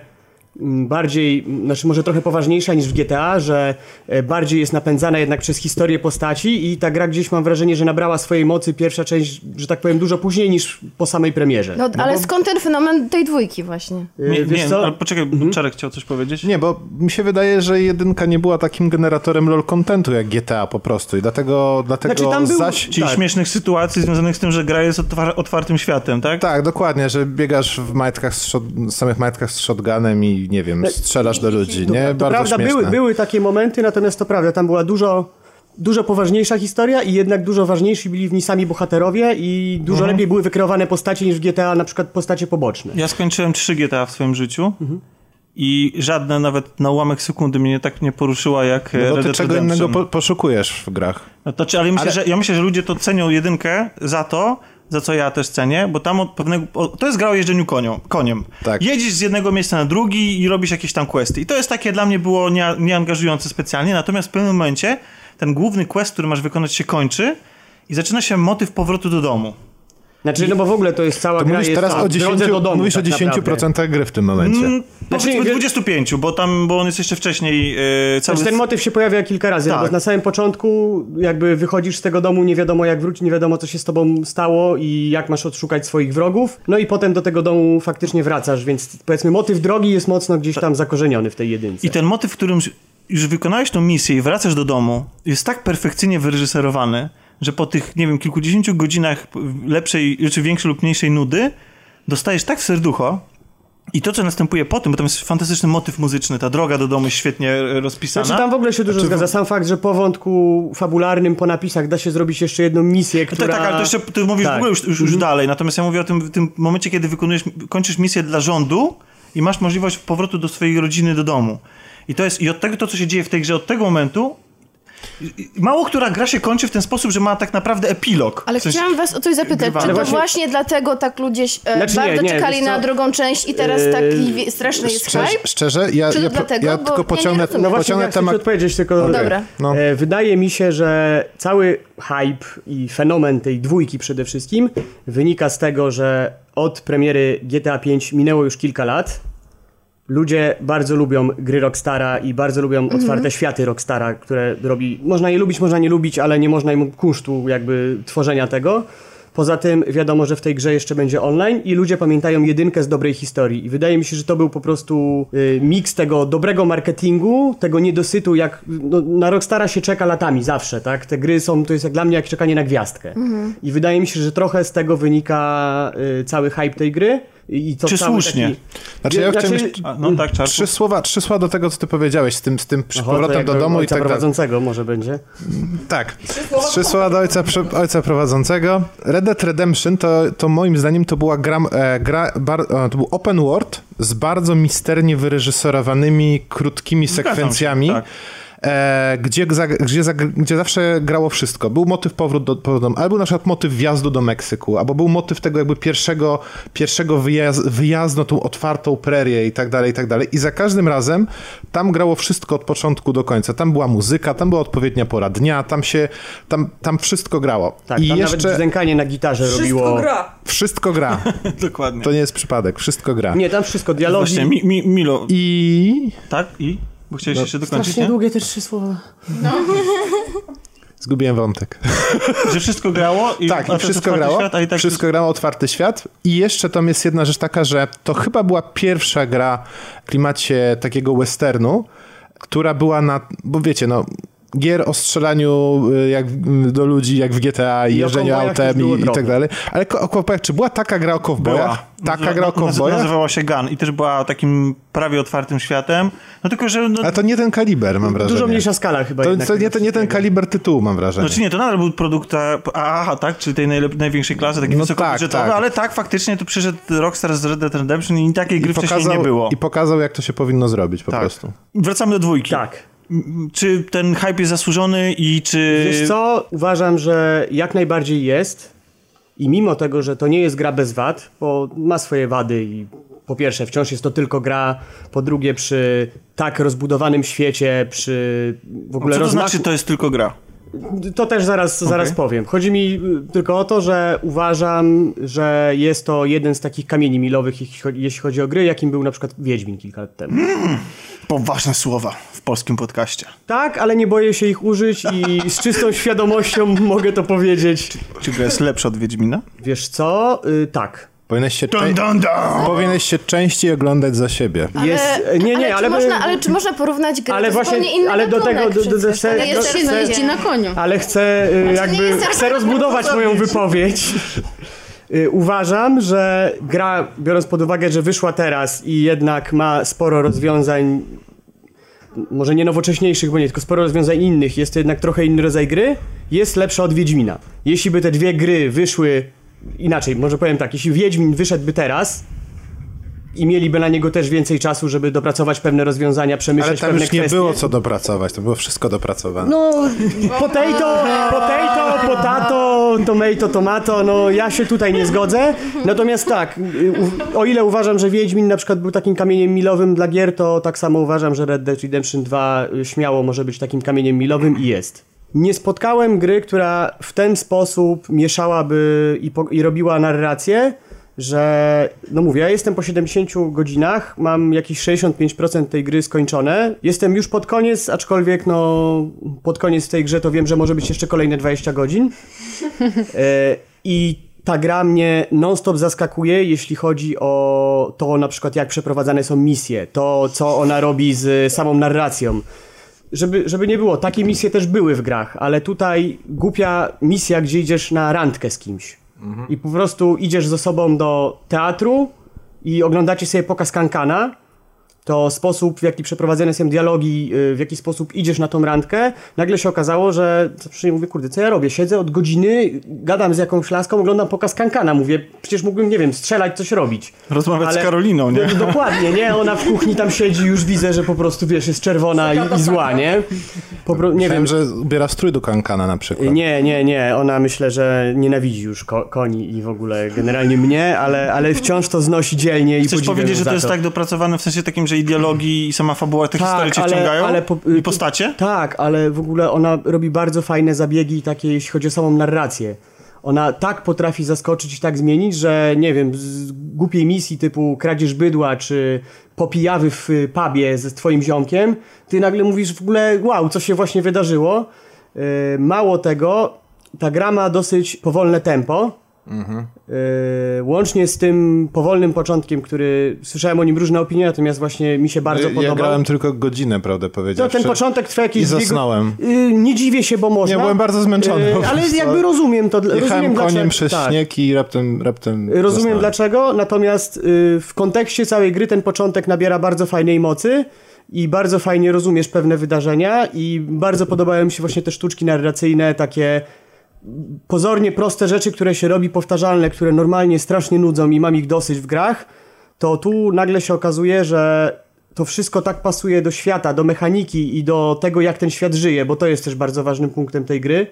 bardziej, znaczy może trochę poważniejsza niż w GTA, że e, bardziej jest napędzana jednak przez historię postaci i ta gra gdzieś mam wrażenie, że nabrała swojej mocy pierwsza część, że tak powiem, dużo później niż po samej premierze.
No, ale skąd ten fenomen tej dwójki właśnie?
E,
Nie,
wiesz
nie
co?
ale poczekaj,
Mhm.
Czarek chciał coś powiedzieć.
Nie, bo mi się wydaje, że jedynka nie była takim generatorem lol contentu jak GTA po prostu i dlatego, dlatego
Znaczy, tam był-
zaś...
Czyli
Tak.
śmiesznych sytuacji związanych z tym, że gra jest otwar- otwartym światem, tak?
Tak, dokładnie, że biegasz w majtkach z samych majtkach z shotgunem i nie wiem, strzelasz do ludzi, nie?
To
Bardzo
prawda,
śmieszne.
były, były takie momenty, natomiast to prawda, tam była dużo, dużo poważniejsza historia i jednak dużo ważniejsi byli w niej sami bohaterowie i dużo
Mhm.
lepiej były wykreowane postacie niż w GTA, na przykład postacie poboczne.
Ja skończyłem 3 GTA w swoim życiu i żadne nawet na ułamek sekundy mnie tak nie poruszyła jak
No
Red
bo ty
Dead
czego innego po, poszukujesz w grach.
No to, czy, ale, myślę,
Ale-
Że, ja myślę, że ludzie to cenią jedynkę za to, za co ja też cenię, bo tam od pewnego, to jest gra o jeżdżeniu konią, koniem.
Tak.
Jedziesz z jednego miejsca na drugi i robisz jakieś tam questy. I to jest takie dla mnie było nie, nieangażujące specjalnie, natomiast w pewnym momencie ten główny quest, który masz wykonać się kończy i zaczyna się motyw powrotu do domu.
Znaczy, no bo w ogóle to jest cała
To
gra
mówisz
jest
teraz
tak,
o
w drodze
10,
do domu,
mówisz o
tak
10% gry w tym momencie.
Mm, powiedzmy
wie-
25, bo tam, bo on jest jeszcze wcześniej e, cały...
Znaczy, ten motyw się pojawia kilka razy,
Tak.
no bo na samym początku jakby wychodzisz z tego domu, nie wiadomo jak wrócić, nie wiadomo co się z tobą stało i jak masz odszukać swoich wrogów, no i potem do tego domu faktycznie wracasz, więc powiedzmy motyw drogi jest mocno gdzieś tam zakorzeniony w tej jedynce.
I ten motyw, w którym już wykonałeś tą misję i wracasz do domu, jest tak perfekcyjnie wyreżyserowany, że po tych, nie wiem, kilkudziesięciu godzinach lepszej, czy większej lub mniejszej nudy, dostajesz tak w serducho i to, co następuje po tym, bo tam jest fantastyczny motyw muzyczny, ta droga do domu jest świetnie e, rozpisana.
Znaczy tam w ogóle się dużo zgadza. Sam fakt, że po wątku fabularnym, po napisach da się zrobić jeszcze jedną misję, która...
Tak, tak, ale to jeszcze ty mówisz
Tak.
w ogóle już, już, już dalej. Natomiast ja mówię o tym w tym momencie, kiedy wykonujesz, kończysz misję dla rządu i masz możliwość powrotu do swojej rodziny, do domu. I to jest, i od tego to, co się dzieje w tej grze, od tego momentu mało która gra się kończy w ten sposób, że ma tak naprawdę epilog.
Ale
W sensie-
chciałam was o coś zapytać,
Grywamy.
czy to właśnie...
właśnie-
dlatego tak ludzie e,
Znaczy nie,
bardzo
nie,
czekali na drugą część i teraz
Yy,
taki wie- straszny jest
Szczerze,
hype?
szczerze ja,
Czy to
ja,
dlatego?
ja tylko
ja
pociągnę,
rozumiem.
No właśnie,
pociągnę
ja chcę
temat...
odpowiedzieć tylko...
Okej,
Dobra.
No.
E, wydaje mi się, że cały hype i fenomen tej dwójki przede wszystkim wynika z tego, że od premiery GTA V minęło już kilka lat. Ludzie bardzo lubią gry Rockstara i bardzo lubią otwarte światy Rockstara, które robi. Można je lubić, można nie lubić, ale nie można im kunsztu jakby tworzenia tego. Poza tym wiadomo, że w tej grze jeszcze będzie online i ludzie pamiętają jedynkę z dobrej historii. I wydaje mi się, że to był po prostu y, miks tego dobrego marketingu, tego niedosytu, jak no, na Rockstara się czeka latami zawsze, tak? Te gry są, to jest jak dla mnie jak czekanie na gwiazdkę. I wydaje mi się, że trochę z tego wynika y, cały hype tej gry. I to
Czy słusznie?
Taki...
Znaczy, ja chciałem
Znaczy-
jeszcze-
A, no tak, Czarku.
Trzy słowa, trzy słowa do tego, co ty powiedziałeś, z tym, z tym
Aha, to
powrotem do domu i
ojca
tak dalej.
prowadzącego może będzie.
Tak. Trzy słowa do ojca, ojca prowadzącego. Red Dead Redemption to, to moim zdaniem to była gra, e, gra bar, e, to był open world z bardzo misternie wyreżyserowanymi, krótkimi
Zgadzam się,
sekwencjami.
tak.
E, gdzie, gdzie, gdzie zawsze grało wszystko. Był motyw powrót do, powrót do, albo na przykład motyw wjazdu do Meksyku, albo był motyw tego jakby pierwszego, pierwszego wyjazd, wyjazdu na tą otwartą prerię i tak dalej, i tak dalej. I za każdym razem tam grało wszystko od początku do końca. Tam była muzyka, tam była odpowiednia pora dnia, tam się, tam, tam wszystko grało.
Tak,
I
tam
jeszcze
nawet brzękanie na gitarze
Wszystko
robiło...
gra.
wszystko gra.
Dokładnie.
To nie jest przypadek, wszystko gra.
Nie, tam wszystko, dialogi...
Właśnie, mi, mi, Milo,
I
tak? I? Bo chciałeś jeszcze dokończyć,
Strasznie
nie?
długie te trzy słowa.
Zgubiłem wątek.
Że wszystko grało i
Tak, i wszystko grało.
Świat, i tak
wszystko grało otwarty świat. I jeszcze tam jest jedna rzecz taka, że to chyba była pierwsza gra w klimacie takiego westernu, która była na. Bo wiecie, no. Gier o strzelaniu y, jak do ludzi, jak w GTA i jeżdżeniu autem i, i tak dalej. Ale o kowbojach, czy była taka gra o kowbojach? Taka
Nazy-
gra o kowbojach?
Nazywała się Gun i też była takim prawie otwartym światem. No tylko, że... No,
Ale to nie ten kaliber, mam wrażenie.
Dużo mniejsza skala chyba
To,
jednak.
to nie, to nie ten kaliber tytułu, mam wrażenie.
Znaczy nie, to nadal był produkt a, aha, tak, czyli tej największej klasy, taki
No
wysokobudżetowy,
tak, tak.
ale tak, faktycznie tu przyszedł Rockstar z Red Dead Redemption i takiej gry
I
wcześniej nie
pokazał,
było.
I pokazał, jak to się powinno zrobić po
Tak.
prostu.
Wracamy do dwójki.
Tak.
Czy ten hype jest zasłużony i czy...
Wiesz co, uważam, że jak najbardziej jest i mimo tego, że to nie jest gra bez wad, bo ma swoje wady i po pierwsze wciąż jest to tylko gra, po drugie przy tak rozbudowanym świecie, przy w ogóle
Co to
rozmachu...
znaczy, to jest tylko gra?
To też zaraz, zaraz powiem. Chodzi mi y, tylko o to, że uważam, że jest to jeden z takich kamieni milowych, jeśli chodzi, o gry, jakim był na przykład Wiedźmin kilka lat temu.
Poważne słowa w polskim podcaście.
Tak, ale nie boję się ich użyć i z czystą świadomością mogę to powiedzieć.
Czy gra jest lepsza od Wiedźmina?
Wiesz co? Y, tak.
Powinieneś się,
Dun, dun, dun!
powinieneś się częściej oglądać za siebie.
Jest, nie, nie, ale,
czy,
by-
można, ale czy można porównać gry
Ale
to
właśnie-
zupełnie inny
ale do tego- do- do- chcę- do-
nie jest
chcę-
się
chcę-
na koniu.
ale chcę y,
nie
jakby chcę rozbudować moją wypowiedź. Y, Uważam, że gra, biorąc pod uwagę, że wyszła teraz i jednak ma sporo rozwiązań, może nie nowocześniejszych, bo nie, tylko sporo rozwiązań innych, jest to jednak trochę inny rodzaj gry, jest lepsza od Wiedźmina. Jeśli by te dwie gry wyszły inaczej, może powiem tak, jeśli Wiedźmin wyszedłby teraz i mieliby na niego też więcej czasu, żeby dopracować pewne rozwiązania,
Ale
przemyśleć
tam
pewne
już nie
kwestie.
było co dopracować, to było wszystko dopracowane.
No, potato, potato, potato, tomato, tomato, no ja się tutaj nie zgodzę. Natomiast tak, o ile uważam, że Wiedźmin na przykład był takim kamieniem milowym dla gier, to tak samo uważam, że Red Dead Redemption 2 y, śmiało może być takim kamieniem milowym i jest. Nie spotkałem gry, która w ten sposób mieszałaby i, po, i robiła narrację, że, no mówię, ja jestem po 70 godzinach, mam jakieś 65% tej gry skończone. Jestem już pod koniec, aczkolwiek no pod koniec tej grze to wiem, że może być jeszcze kolejne 20 godzin. E, I ta gra mnie non-stop zaskakuje, jeśli chodzi o to na przykład jak przeprowadzane są misje, to co ona robi z samą narracją. Żeby, żeby nie było, takie misje też były w grach, ale tutaj głupia misja, gdzie idziesz na randkę z kimś. I po prostu idziesz z osobą do teatru i oglądacie sobie pokaz kankana, to sposób, w jaki przeprowadzane są dialogi, y, w jaki sposób idziesz na tą randkę, nagle się okazało, że zawsze mówię, kurde, co ja robię? Siedzę od godziny, gadam z jakąś laską, oglądam pokaz kankana, mówię, przecież mógłbym, nie wiem, strzelać, coś robić.
Rozmawiać z Karoliną, nie?
Do, dokładnie, nie? Ona w kuchni tam siedzi, już widzę, że po prostu, wiesz, jest czerwona i, i zła, nie? Po, pro- nie wiem,
że ubiera strój do kankana na przykład.
nie, nie, nie. Ona myślę, że nienawidzi już ko- koni i w ogóle generalnie mnie, ale, ale wciąż to znosi dzielnie i
Chcesz powiedzieć, że
za
to jest tak dopracowane w sensie takim, że i dialogi i sama fabuła, te historie cię wciągają?
po-
I postacie?
Tak, ale w ogóle ona robi bardzo fajne zabiegi takie, jeśli chodzi o samą narrację. Ona tak potrafi zaskoczyć i tak zmienić, że nie wiem, z głupiej misji typu kradzież bydła, czy popijawy w pubie ze twoim ziomkiem, ty nagle mówisz w ogóle, wow, co się właśnie wydarzyło. Yy, mało tego, ta gra ma dosyć powolne tempo. Yy, łącznie z tym powolnym początkiem, który słyszałem o nim różne opinie, natomiast właśnie mi się bardzo
ja,
podobał.
ja grałem tylko godzinę, prawdę
To
powiedziawszy.
ten początek trwa jakieś
I zasnąłem.
Yy, nie dziwię się, bo można.
Nie, byłem bardzo zmęczony
Yy,
po
ale jakby rozumiem to. rozumiem
Jechałem koniem
dlaczego-
przez
tak.
śnieg i raptem, raptem
Rozumiem
zasnąłem.
dlaczego, natomiast yy, w kontekście całej gry ten początek nabiera bardzo fajnej mocy i bardzo fajnie rozumiesz pewne wydarzenia i bardzo podobają mi się właśnie te sztuczki narracyjne, takie pozornie proste rzeczy, które się robi powtarzalne, które normalnie strasznie nudzą i mam ich dosyć w grach, to tu nagle się okazuje, że to wszystko tak pasuje do świata, do mechaniki i do tego, jak ten świat żyje, bo to jest też bardzo ważnym punktem tej gry,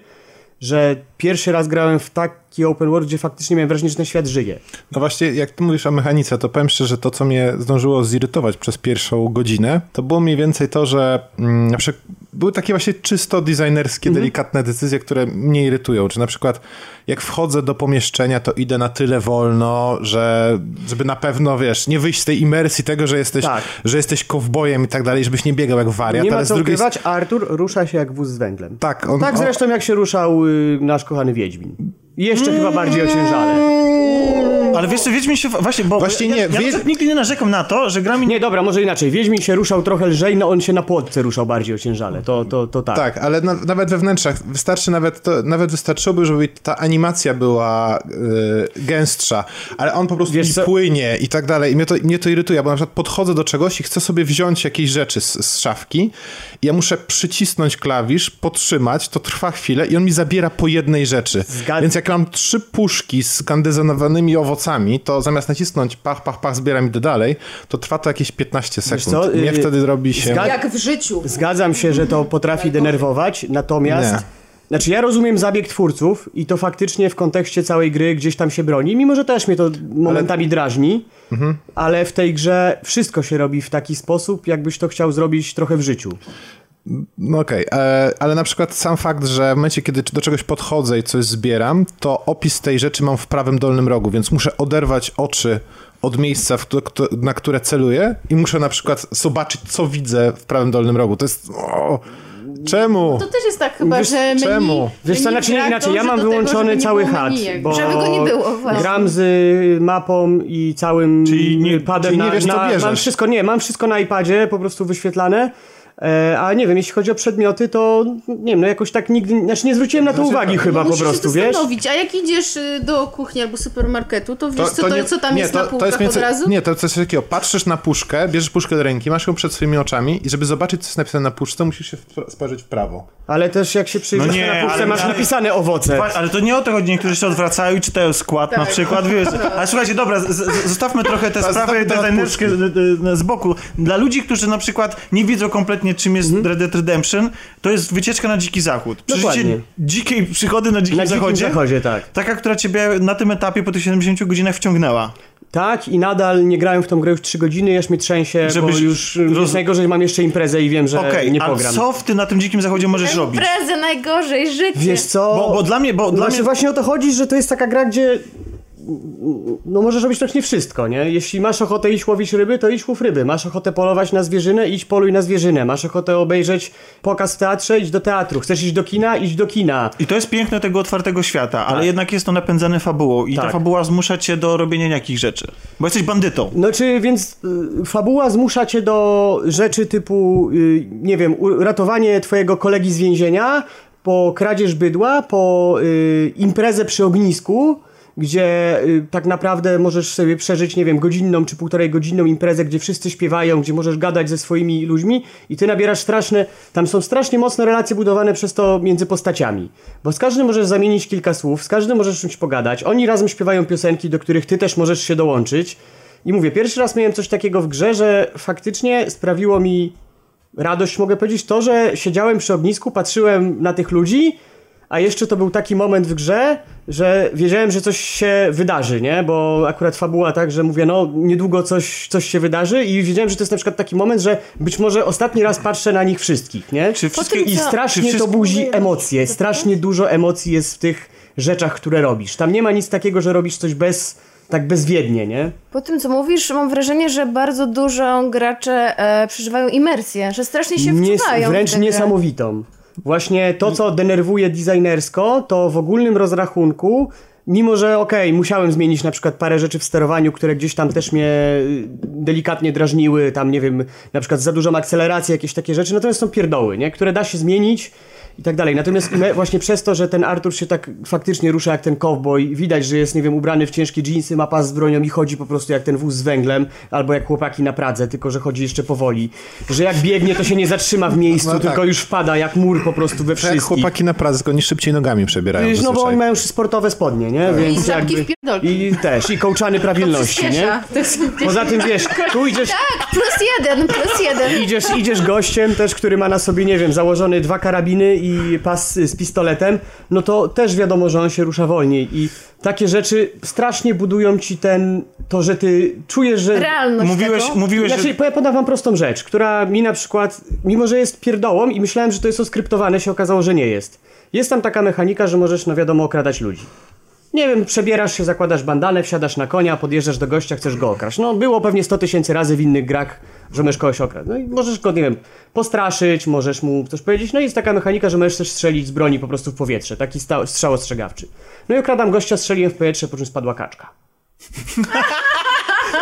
że pierwszy raz grałem w taki open world, gdzie faktycznie miałem wrażenie, że ten świat żyje.
No właśnie, jak ty mówisz o mechanice, to powiem szczerze, że to, co mnie zdążyło zirytować przez pierwszą godzinę, to było mniej więcej to, że mm, na przykład były takie właśnie czysto designerskie,
Mhm.
delikatne decyzje, które mnie irytują. Czy na przykład jak wchodzę do pomieszczenia, to idę na tyle wolno, że żeby na pewno, wiesz, nie wyjść z tej imersji tego, że jesteś,
Tak.
że jesteś kowbojem i tak dalej, żebyś nie biegał jak wariat,
Nie ma co
drugiej
ukrywać, Artur rusza się jak wóz z węglem.
Tak, on,
Tak
on,
zresztą jak się ruszał y, nasz kochany Wiedźmin. Jeszcze chyba bardziej ociężale.
Ale wiesz co, Wiedźmin się... Właśnie, bo
Właśnie
ja,
nie,
ja, ja
Wiedź-
nigdy nie narzekam na to, że gra mi
Nie, dobra, może inaczej. Wiedźmin się ruszał trochę lżej, no on się na płotce ruszał bardziej ociężale. To, to, to tak.
Tak, ale na, nawet we wnętrzach wystarczy nawet, to, nawet wystarczyłoby, żeby ta animacja była y, gęstsza, ale on po prostu
Wiesz co?
płynie i tak dalej. I mnie to, mnie to irytuje, bo na przykład podchodzę do czegoś i chcę sobie wziąć jakieś rzeczy z, z szafki i ja muszę przycisnąć klawisz, podtrzymać, to trwa chwilę i on mi zabiera po jednej rzeczy.
Zgad-
Więc jak mam trzy puszki z kandyzynowanymi owocami, to zamiast nacisnąć pach, pach, pach, zbieram idę dalej, to trwa to jakieś 15 sekund.
co?
Mnie
Y,
wtedy robi się...
zgad-
Jak w życiu.
Zgadzam się, że to potrafi denerwować, natomiast...
Nie.
Znaczy ja rozumiem zabieg twórców i to faktycznie w kontekście całej gry gdzieś tam się broni, mimo że też mnie to momentami drażni,
Mhm.
ale w tej grze wszystko się robi w taki sposób, jakbyś to chciał zrobić trochę w życiu.
No okej, e, ale na przykład sam fakt, że w momencie, kiedy do czegoś podchodzę i coś zbieram, to opis tej rzeczy mam w prawym dolnym rogu, więc muszę oderwać oczy od miejsca, w któ- kto- na które celuję i muszę na przykład zobaczyć, co widzę w prawym dolnym rogu. To jest... O, czemu?
To też jest tak chyba,
Wiesz,
że menu...
czemu?
Wiesz co, znaczy inaczej, ja mam
tego,
wyłączony cały
jakby.
bo
Żeby go nie było, właśnie.
gram z mapą i całym
Czyli nie-
padem
czyli nie
na,
wiesz, co
na,
bierzesz.
Mam wszystko, nie, mam wszystko na iPadzie po prostu wyświetlane. E, a nie wiem, jeśli chodzi o przedmioty, to nie wiem, no jakoś tak nigdy, znaczy nie zwróciłem na to uwagi chyba po
Musisz
prostu,
się
wiesz?
a jak idziesz y, do kuchni albo supermarketu, to wiesz co, to, co tam
nie,
jest
to,
na
to
półkach
jest mniej
od razu?
Nie, to coś takiego. Patrzysz na puszkę, bierzesz puszkę do ręki, masz ją przed swoimi oczami i żeby zobaczyć, co jest napisane na puszce, musisz się spojrzeć w prawo.
Ale też jak się przyjrzysz
No nie,
na puszce,
ale-
masz
ale-
napisane owoce.
Ale to nie o to chodzi, niektórzy się odwracają i czytają skład na przykład, wiesz. Ale słuchajcie, dobra, z, z, zostawmy trochę te sprawy
zostawmy temat
designerskie z, boku. Dla ludzi, którzy na przykład nie wiedzą kompletnie, czym jest Red Dead Redemption, to jest wycieczka na dziki zachód. Przeżycie
Dokładnie.
dzikiej przygody na dzikim
Na dzikim
zachodzie.
zachodzie, tak.
Taka, która ciebie na tym etapie po tych 70 godzinach wciągnęła.
Tak, i nadal nie grałem w tą grę już 3 godziny, aż mnie trzęsie,
Żebyś
bo już
roz-
najgorzej mam jeszcze imprezę i wiem, że
Okej,
nie
a
pogram.
co w ty na tym dzikim zachodzie możesz robić?
Imprezę najgorzej, życie.
Wiesz co?
Bo, bo dla mnie, bo dla
Znaczy
mnie...
właśnie o to chodzi, że to jest taka gra, gdzie no możesz robić praktycznie wszystko, nie? Jeśli masz ochotę iść łowić ryby, to idź łów ryby. Masz ochotę polować na zwierzynę, idź poluj na zwierzynę. Masz ochotę obejrzeć pokaz w teatrze, idź do teatru. Chcesz iść do kina, idź do kina.
I to jest piękne tego otwartego świata, ale jednak jest to napędzane fabułą i ta
Tak.
fabuła zmusza cię do robienia jakich rzeczy. Bo jesteś bandytą.
No czy więc y, fabuła zmusza cię do rzeczy typu, y, nie wiem, uratowanie twojego kolegi z więzienia, po kradzież bydła, po y, imprezę przy ognisku, gdzie y, tak naprawdę możesz sobie przeżyć, nie wiem, godzinną czy półtorej godzinną imprezę, gdzie wszyscy śpiewają, gdzie możesz gadać ze swoimi ludźmi i ty nabierasz straszne, tam są strasznie mocne relacje budowane przez to między postaciami. Bo z każdym możesz zamienić kilka słów, z każdym możesz czymś pogadać, oni razem śpiewają piosenki, do których ty też możesz się dołączyć. I mówię, pierwszy raz miałem coś takiego w grze, że faktycznie sprawiło mi radość, mogę powiedzieć, to, że siedziałem przy ognisku, patrzyłem na tych ludzi, a jeszcze to był taki moment w grze, że wiedziałem, że coś się wydarzy, nie? Bo akurat fabuła tak, że mówię, no niedługo coś, coś się wydarzy i wiedziałem, że to jest na przykład taki moment, że być może ostatni raz patrzę na nich wszystkich, nie?
Czy wszystkie,
tym,
I strasznie
czy
to
wszystko-
budzi emocje, strasznie dużo emocji jest w tych rzeczach, które robisz. Tam nie ma nic takiego, że robisz coś bez, tak bezwiednie, nie?
Po tym, co mówisz, mam wrażenie, że bardzo dużo gracze e, przeżywają imersję, że strasznie się
Nies-
wczuwają w
wręcz niesamowitą. Właśnie to, co denerwuje designersko, to w ogólnym rozrachunku, mimo że okej, musiałem zmienić na przykład parę rzeczy w sterowaniu, które gdzieś tam też mnie y, delikatnie drażniły, tam nie wiem, na przykład za dużą akcelerację, jakieś takie rzeczy, natomiast są pierdoły, nie? które da się zmienić i tak dalej. Natomiast właśnie przez to, że ten Artur się tak faktycznie rusza jak ten cowboy, widać, że jest, nie wiem, ubrany w ciężkie dżinsy, ma pas z bronią i chodzi po prostu jak ten wóz z węglem, albo jak chłopaki na Pradze, tylko że chodzi jeszcze powoli. Że jak biegnie, to się nie zatrzyma w miejscu,
No tak.
tylko już wpada jak mur po prostu we
Tak jak
wszystkich.
chłopaki na Pradze, tylko oni szybciej nogami przebierają
Wiesz, no bo oni mają już sportowe spodnie, nie? Więc
I zapki
jakby...
w.
I też, i kołczany prawilności, nie? Poza tym, wiesz, tu idziesz,
Tak, plus jeden, plus jeden.
idziesz, idziesz gościem też, który ma na sobie, nie wiem, założony dwa karabiny i i pas z pistoletem, no to też wiadomo, że on się rusza wolniej i takie rzeczy strasznie budują ci ten, to, że ty czujesz, że...
Realność
Mówiłeś,
taką.
mówiłeś
Znaczy,
że...
ja podam wam prostą rzecz, która mi na przykład, mimo że jest pierdołą i myślałem, że to jest oskryptowane, się okazało, że nie jest. Jest tam taka mechanika, że możesz, no wiadomo, okradać ludzi. Nie wiem, przebierasz się, zakładasz bandanę, wsiadasz na konia, podjeżdżasz do gościa, chcesz go okraść. No, było pewnie 100 tysięcy razy w innych grach, że możesz kogoś okraść. No i możesz go, nie wiem, postraszyć, możesz mu coś powiedzieć. No i jest taka mechanika, że możesz też strzelić z broni po prostu w powietrze. Taki sta- strzał ostrzegawczy. No i okradam gościa, strzeliłem w powietrze, po czym spadła kaczka.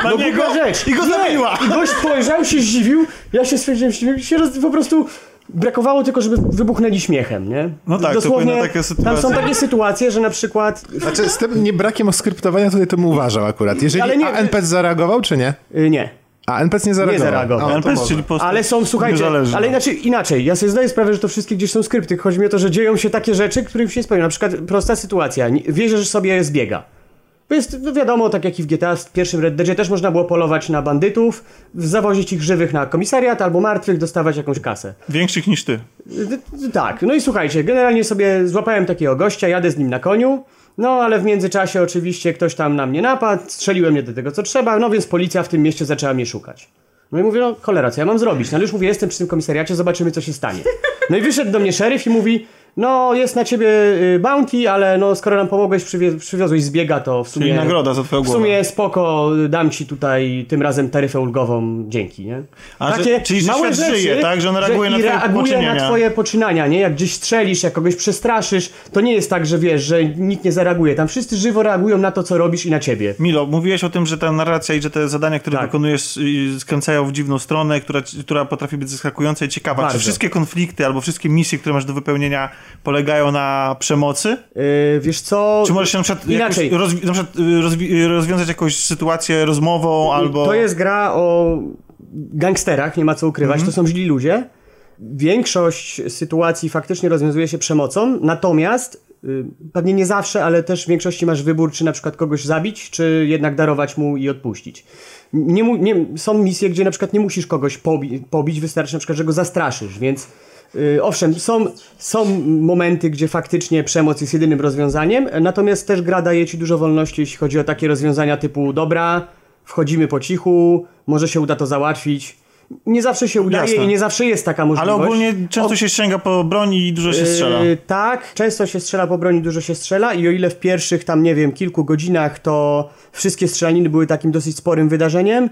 No
niego
głupia rzecz.
i go
Nie.
zabiła.
I gość spojrzał, się zdziwił, ja się stwierdziłem, zdziwiłem, się roz... po prostu brakowało tylko, żeby wybuchnęli śmiechem, nie?
No tak, to
Dosłownie,
powinna taka
tam są takie sytuacje, że na przykład...
Znaczy, z tym nie brakiem oskryptowania tutaj to bym uważał akurat. Jeżeli
Ale nie-
a NPC zareagował, czy nie?
Y, nie.
A NPC nie zareagował.
zareagował.
O, to
NPC, czyli
Ale są, słuchajcie, ale inaczej, inaczej. Ja sobie zdaję sprawę, że to wszystkie gdzieś są skrypty. Chodzi mi o to, że dzieją się takie rzeczy, których się nie spełnia. Na przykład prosta sytuacja. Nie- Wierzysz sobie zbiega. To jest no wiadomo, tak jak i w GTA w pierwszym Red Deadzie też można było polować na bandytów, zawozić ich żywych na komisariat albo martwych, dostawać jakąś kasę.
Większych niż ty.
Y, Tak, no i słuchajcie, generalnie sobie złapałem takiego gościa, jadę z nim na koniu, no ale w międzyczasie oczywiście ktoś tam na mnie napadł, strzeliłem mnie do tego co trzeba, no więc policja w tym mieście zaczęła mnie szukać. No i mówię, no cholera, co ja mam zrobić? No ale już mówię, jestem przy tym komisariacie, zobaczymy co się stanie. No i wyszedł do mnie szeryf i mówi, no jest na ciebie bounty, ale no skoro nam pomogłeś, przywie- przywiozłeś zbiega, to w sumie...
Czyli nagroda za twoją
W
głowę.
sumie spoko, dam ci tutaj tym razem taryfę ulgową, dzięki, nie?
A, że- czyli, że świat żyje, tak? Że on reaguje na
i
twoje
reaguje
poczynienia.
na twoje poczynania, nie? Jak gdzieś strzelisz, jak kogoś przestraszysz, to nie jest tak, że wiesz, że nikt nie zareaguje. Tam wszyscy żywo reagują na to, co robisz i na ciebie.
Milo, mówiłeś o tym, że ta narracja i że te zadania, które
Tak.
wykonujesz, y, skręcają w dziwną stronę, która, która potrafi być zaskakująca i ciekawa.
Bardzo.
Czy wszystkie konflikty albo wszystkie misje, które masz do wypełnienia, polegają na przemocy?
Yy, wiesz co?
Czy możesz się na przykład,
Inaczej.
Jakoś rozwi- na przykład y, rozwi- rozwiązać jakąś sytuację rozmową albo...
To jest gra o gangsterach, nie ma co ukrywać,
Mhm.
to są źli ludzie. Większość sytuacji faktycznie rozwiązuje się przemocą, natomiast y, pewnie nie zawsze, ale też w większości masz wybór, czy na przykład kogoś zabić, czy jednak darować mu i odpuścić. Nie, mu- nie, są misje, gdzie na przykład nie musisz kogoś pobi pobić, wystarczy na przykład, że go zastraszysz, więc y, owszem, są, są momenty, gdzie faktycznie przemoc jest jedynym rozwiązaniem, natomiast też gra daje ci dużo wolności, jeśli chodzi o takie rozwiązania typu dobra, wchodzimy po cichu, może się uda to załatwić. Nie zawsze się udaje
Jasne.
i nie zawsze jest taka
Ale
możliwość.
ogólnie często się sięga po broń i dużo się strzela.
Yy, tak, często się strzela po broni, dużo się strzela i o ile w pierwszych tam, nie wiem, kilku godzinach to wszystkie strzelaniny były takim dosyć sporym wydarzeniem,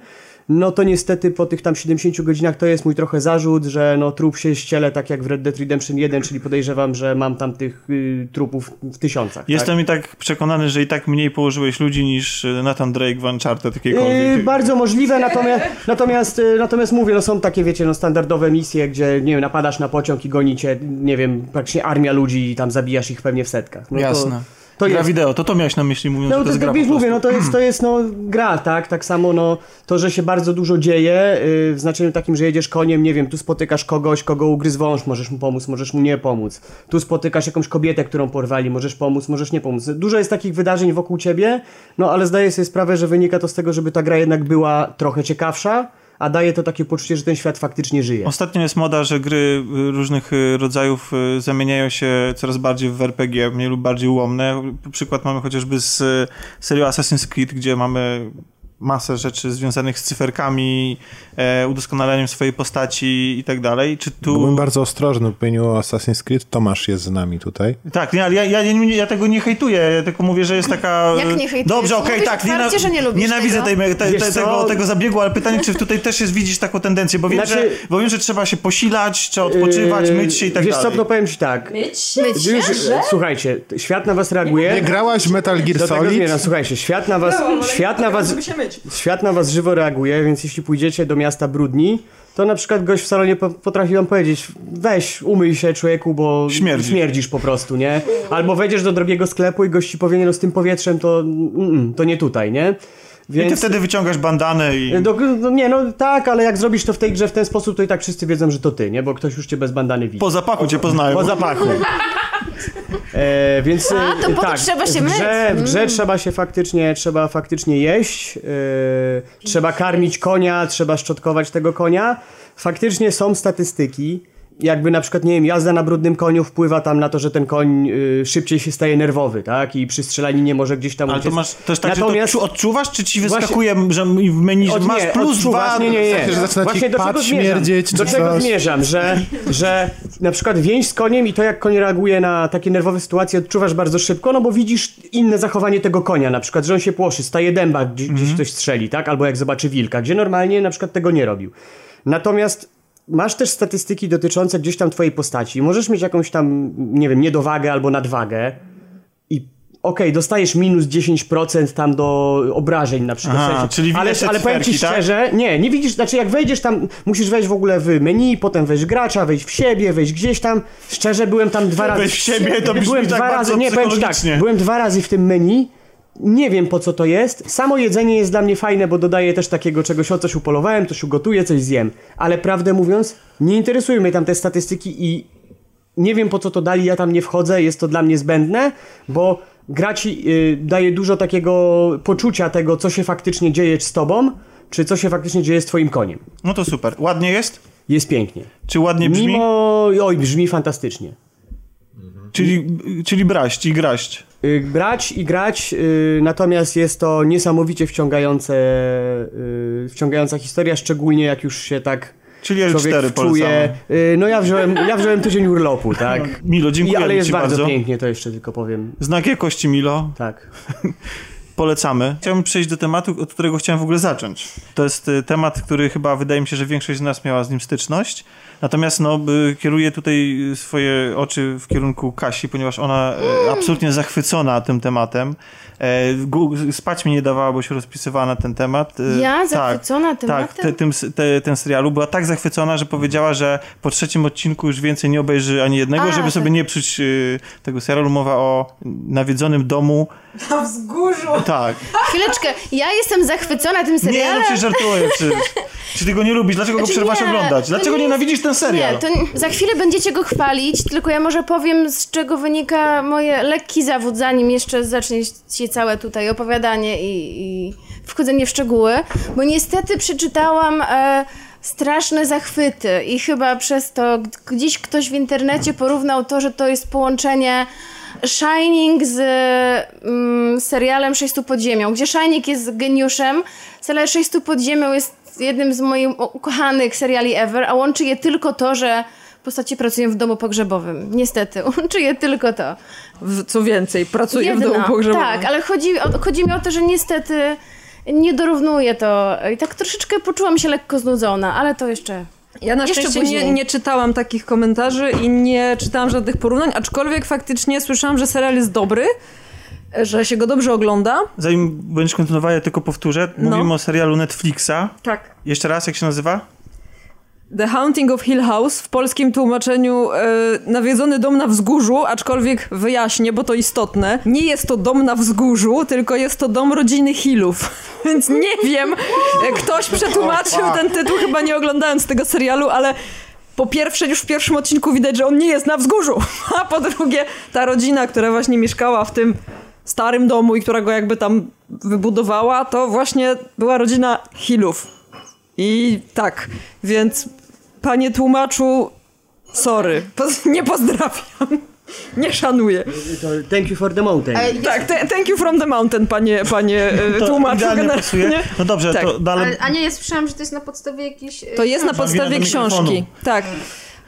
no to niestety po tych tam 70 godzinach to jest mój trochę zarzut, że no trup się ściele tak jak w Red Dead Redemption 1, czyli podejrzewam, że mam tam tych y, trupów w tysiącach.
Jestem i tak przekonany, że i tak mniej położyłeś ludzi niż y, Nathan Drake w Uncharted
tak?
jakiekolwiek.
Yy, bardzo możliwe, natomiast, natomiast, yy, natomiast mówię, no są takie, wiecie, no standardowe misje, gdzie, nie wiem, napadasz na pociąg i gonicie, nie wiem, praktycznie armia ludzi i tam zabijasz ich pewnie w setkach. No
Jasne.
To, to
gra
jest,
wideo, to to miałeś na myśli mówiąc,
No
że to
to,
jest gra
wiesz,
prostu.
mówię, no to jest, to jest no, gra, tak? Tak samo no, to, że się bardzo dużo dzieje, yy, w znaczeniu takim, że jedziesz koniem, nie wiem, tu spotykasz kogoś, kogo ugryzł wąż, możesz mu pomóc, możesz mu nie pomóc. Tu spotykasz jakąś kobietę, którą porwali, możesz pomóc, możesz nie pomóc. Dużo jest takich wydarzeń wokół ciebie, no ale zdaję sobie sprawę, że wynika to z tego, żeby ta gra jednak była trochę ciekawsza, a daje to takie poczucie, że ten świat faktycznie żyje.
Ostatnio jest moda, że gry y, różnych y, rodzajów y, zamieniają się coraz bardziej w RPG, mniej lub bardziej ułomne. Przykład mamy chociażby z serią Assassin's Creed, gdzie mamy masę rzeczy związanych z cyferkami, e, udoskonaleniem swojej postaci i tak dalej. Czy tu...
Byłem bardzo ostrożny w mówieniu o Assassin's Creed. Tomasz jest z nami tutaj.
Tak, nie, ale ja, ja, ja, ja tego nie hejtuję, ja tylko mówię, że jest taka...
Jak nie hejtujesz?
Dobrze, okej,
Mówisz
tak,
otwarcie, że nie lubisz
nienawidzę
tego.
tej, te,
Wiesz
te, tego, tego zabiegu, ale pytanie, czy tutaj też jest, widzisz taką tendencję, bo wiem,
Znaczy-
że, bo wiem, że trzeba się posilać, trzeba odpoczywać,
Yy,
myć się i tak
Wiesz
dalej.
co, no powiem ci tak.
Myć się?
Myć się?
Już, słuchajcie, świat na was reaguje.
Nie grałaś w Metal Gear
Do tego
Solid?
zmierzam. Słuchajcie, świat na was,
ale
świat
nie
na was,
myć.
świat na was żywo reaguje, więc jeśli pójdziecie do miasta brudni, to na przykład gość w salonie po, potrafi wam powiedzieć, weź, umyj się człowieku, bo
Śmierdzisz.
śmierdzisz po prostu, nie? Albo wejdziesz do drogiego sklepu i gość ci powie, no z tym powietrzem to, mm, to nie tutaj, nie?
I ty
Więc...
wtedy wyciągasz bandanę i...
Do, no nie, no tak, ale jak zrobisz to w tej grze w ten sposób, to i tak wszyscy wiedzą, że to ty, nie? Bo ktoś już cię bez bandany widzi.
Po zapachu cię poznają.
Po zapachu. E, więc
A, to po to
tak,
trzeba się
w grze,
myć.
w grze
Mm.
trzeba się faktycznie, trzeba faktycznie jeść, e, trzeba karmić konia, trzeba szczotkować tego konia. Faktycznie są statystyki jakby na przykład, nie wiem, jazda na brudnym koniu wpływa tam na to, że ten koń y, szybciej się staje nerwowy, tak? I przy strzelaninie może gdzieś tam
Ale to
uciec.
masz też tak,
Natomiast-
że to czu- odczuwasz, czy ci
Właśnie-
wyskakuje, że w menu, że masz
nie,
plus dwa?
Nie, nie, nie.
Że zaczyna
Właśnie do czego zmierzam?
śmierdzieć,
Do czego
coś?
zmierzam, że, że na przykład więź z koniem i to jak koń reaguje na takie nerwowe sytuacje odczuwasz bardzo szybko, no bo widzisz inne zachowanie tego konia, na przykład, że on się płoszy, staje dęba, gdzieś, gdzieś ktoś strzeli, tak? Albo jak zobaczy wilka, gdzie normalnie na przykład tego nie robił. Natomiast masz też statystyki dotyczące gdzieś tam twojej postaci. Możesz mieć jakąś tam, nie wiem, niedowagę albo nadwagę i okej, dostajesz minus 10% tam do obrażeń na przykład.
Aha,
W sensie-
czyli
ale, ale powiem ci
tak?
szczerze, nie, nie widzisz, znaczy jak wejdziesz tam, musisz wejść w ogóle w menu, potem wejść gracza, wejść w siebie, wejść gdzieś tam. Szczerze byłem tam dwa razy.
Wejść w siebie, to
byłem
tak
dwa razy, nie, powiem ci tak, byłem dwa razy w tym menu. Nie wiem po co to jest. Samo jedzenie jest dla mnie fajne, bo dodaje też takiego czegoś, o coś upolowałem, coś ugotuję, coś zjem. Ale prawdę mówiąc, nie interesują mnie tam te statystyki i nie wiem po co to dali, ja tam nie wchodzę, jest to dla mnie zbędne, bo gra ci y, daje dużo takiego poczucia tego, co się faktycznie dzieje z tobą, czy co się faktycznie dzieje z twoim koniem.
No to super. Ładnie jest?
Jest pięknie.
Czy ładnie brzmi?
Mimo... Oj, brzmi fantastycznie.
Czyli, czyli braść i graść.
Y, Brać i grać, y, natomiast jest to niesamowicie wciągające, y, wciągająca historia, szczególnie jak już się tak
Czyli L4
człowiek czuje. Y, No ja wziąłem, ja wziąłem tydzień urlopu, tak.
Milo,
I,
dziękuję
ale jest
ci
bardzo,
bardzo.
pięknie, to jeszcze tylko powiem.
Znak jakości, Milo.
Tak.
Polecamy. Chciałbym przejść do tematu, od którego chciałem w ogóle zacząć. To jest y, temat, który chyba wydaje mi się, że większość z nas miała z nim styczność. Natomiast no, y, kieruję tutaj swoje oczy w kierunku Kasi, ponieważ ona y, absolutnie zachwycona tym tematem. E, Spać mi nie dawała, bo się rozpisywała na ten temat. Y,
Ja
tak.
zachwycona tematem?
Tak, te, tym, te, ten serialu. Była tak zachwycona, że powiedziała, że po trzecim odcinku już więcej nie obejrzy ani jednego,
A,
żeby
tak.
sobie nie psuć y, tego serialu. Mowa o nawiedzonym domu.
Na wzgórzu.
Tak.
Chwileczkę, ja jestem zachwycona tym
Nie,
serialem.
no ci żartuję przecież. Czy ty go nie lubisz? Dlaczego go
Znaczy
przerwasz
nie,
oglądać? Dlaczego
nie
nienawidzisz ten serial?
Nie, to za chwilę będziecie go chwalić, tylko ja może powiem, z czego wynika moje lekki zawód, zanim jeszcze zacznie się całe tutaj opowiadanie i, i wchodzenie w szczegóły, bo niestety przeczytałam e, straszne zachwyty i chyba przez to gdzieś ktoś w internecie porównał to, że to jest połączenie Shining z mm, serialem Sześciu pod ziemią, gdzie Shining jest geniuszem, serial Sześciu pod ziemią jest jednym z moich ukochanych seriali ever, a łączy je tylko to, że postacie pracują w domu pogrzebowym. Niestety, łączy je tylko to.
W, co więcej, pracuję w
Jedna.
domu pogrzebowym.
Tak, ale chodzi, chodzi mi o to, że niestety nie dorównuje to. I tak troszeczkę poczułam się lekko znudzona, ale to jeszcze...
Ja na
Jeszcze
szczęście nie, nie czytałam takich komentarzy i nie czytałam żadnych porównań, aczkolwiek faktycznie słyszałam, że serial jest dobry, że się go dobrze ogląda.
Zanim będziesz kontynuowała, ja tylko powtórzę.
No.
Mówimy o serialu Netflixa.
Tak.
Jeszcze raz, jak się nazywa?
The Haunting of Hill House w polskim tłumaczeniu e, nawiedzony dom na wzgórzu, aczkolwiek wyjaśnię, bo to istotne. Nie jest to dom na wzgórzu, tylko jest to dom rodziny Hillów. Więc nie wiem, e, ktoś przetłumaczył ten tytuł, chyba nie oglądając tego serialu, ale po pierwsze, już w pierwszym odcinku widać, że on nie jest na wzgórzu, a po drugie, ta rodzina, która właśnie mieszkała w tym starym domu i która go jakby tam wybudowała, to właśnie była rodzina Hillów. I tak, więc panie tłumaczu, sorry, nie pozdrawiam. Nie szanuję.
Thank you for the mountain.
Tak, te, thank you from the mountain, panie, panie e,
To
tłumaczu.
No dobrze,
Tak.
to dalej.
Ale, a nie, ja słyszałam, że to jest na podstawie jakiejś...
To jest na podstawie książki. Tak.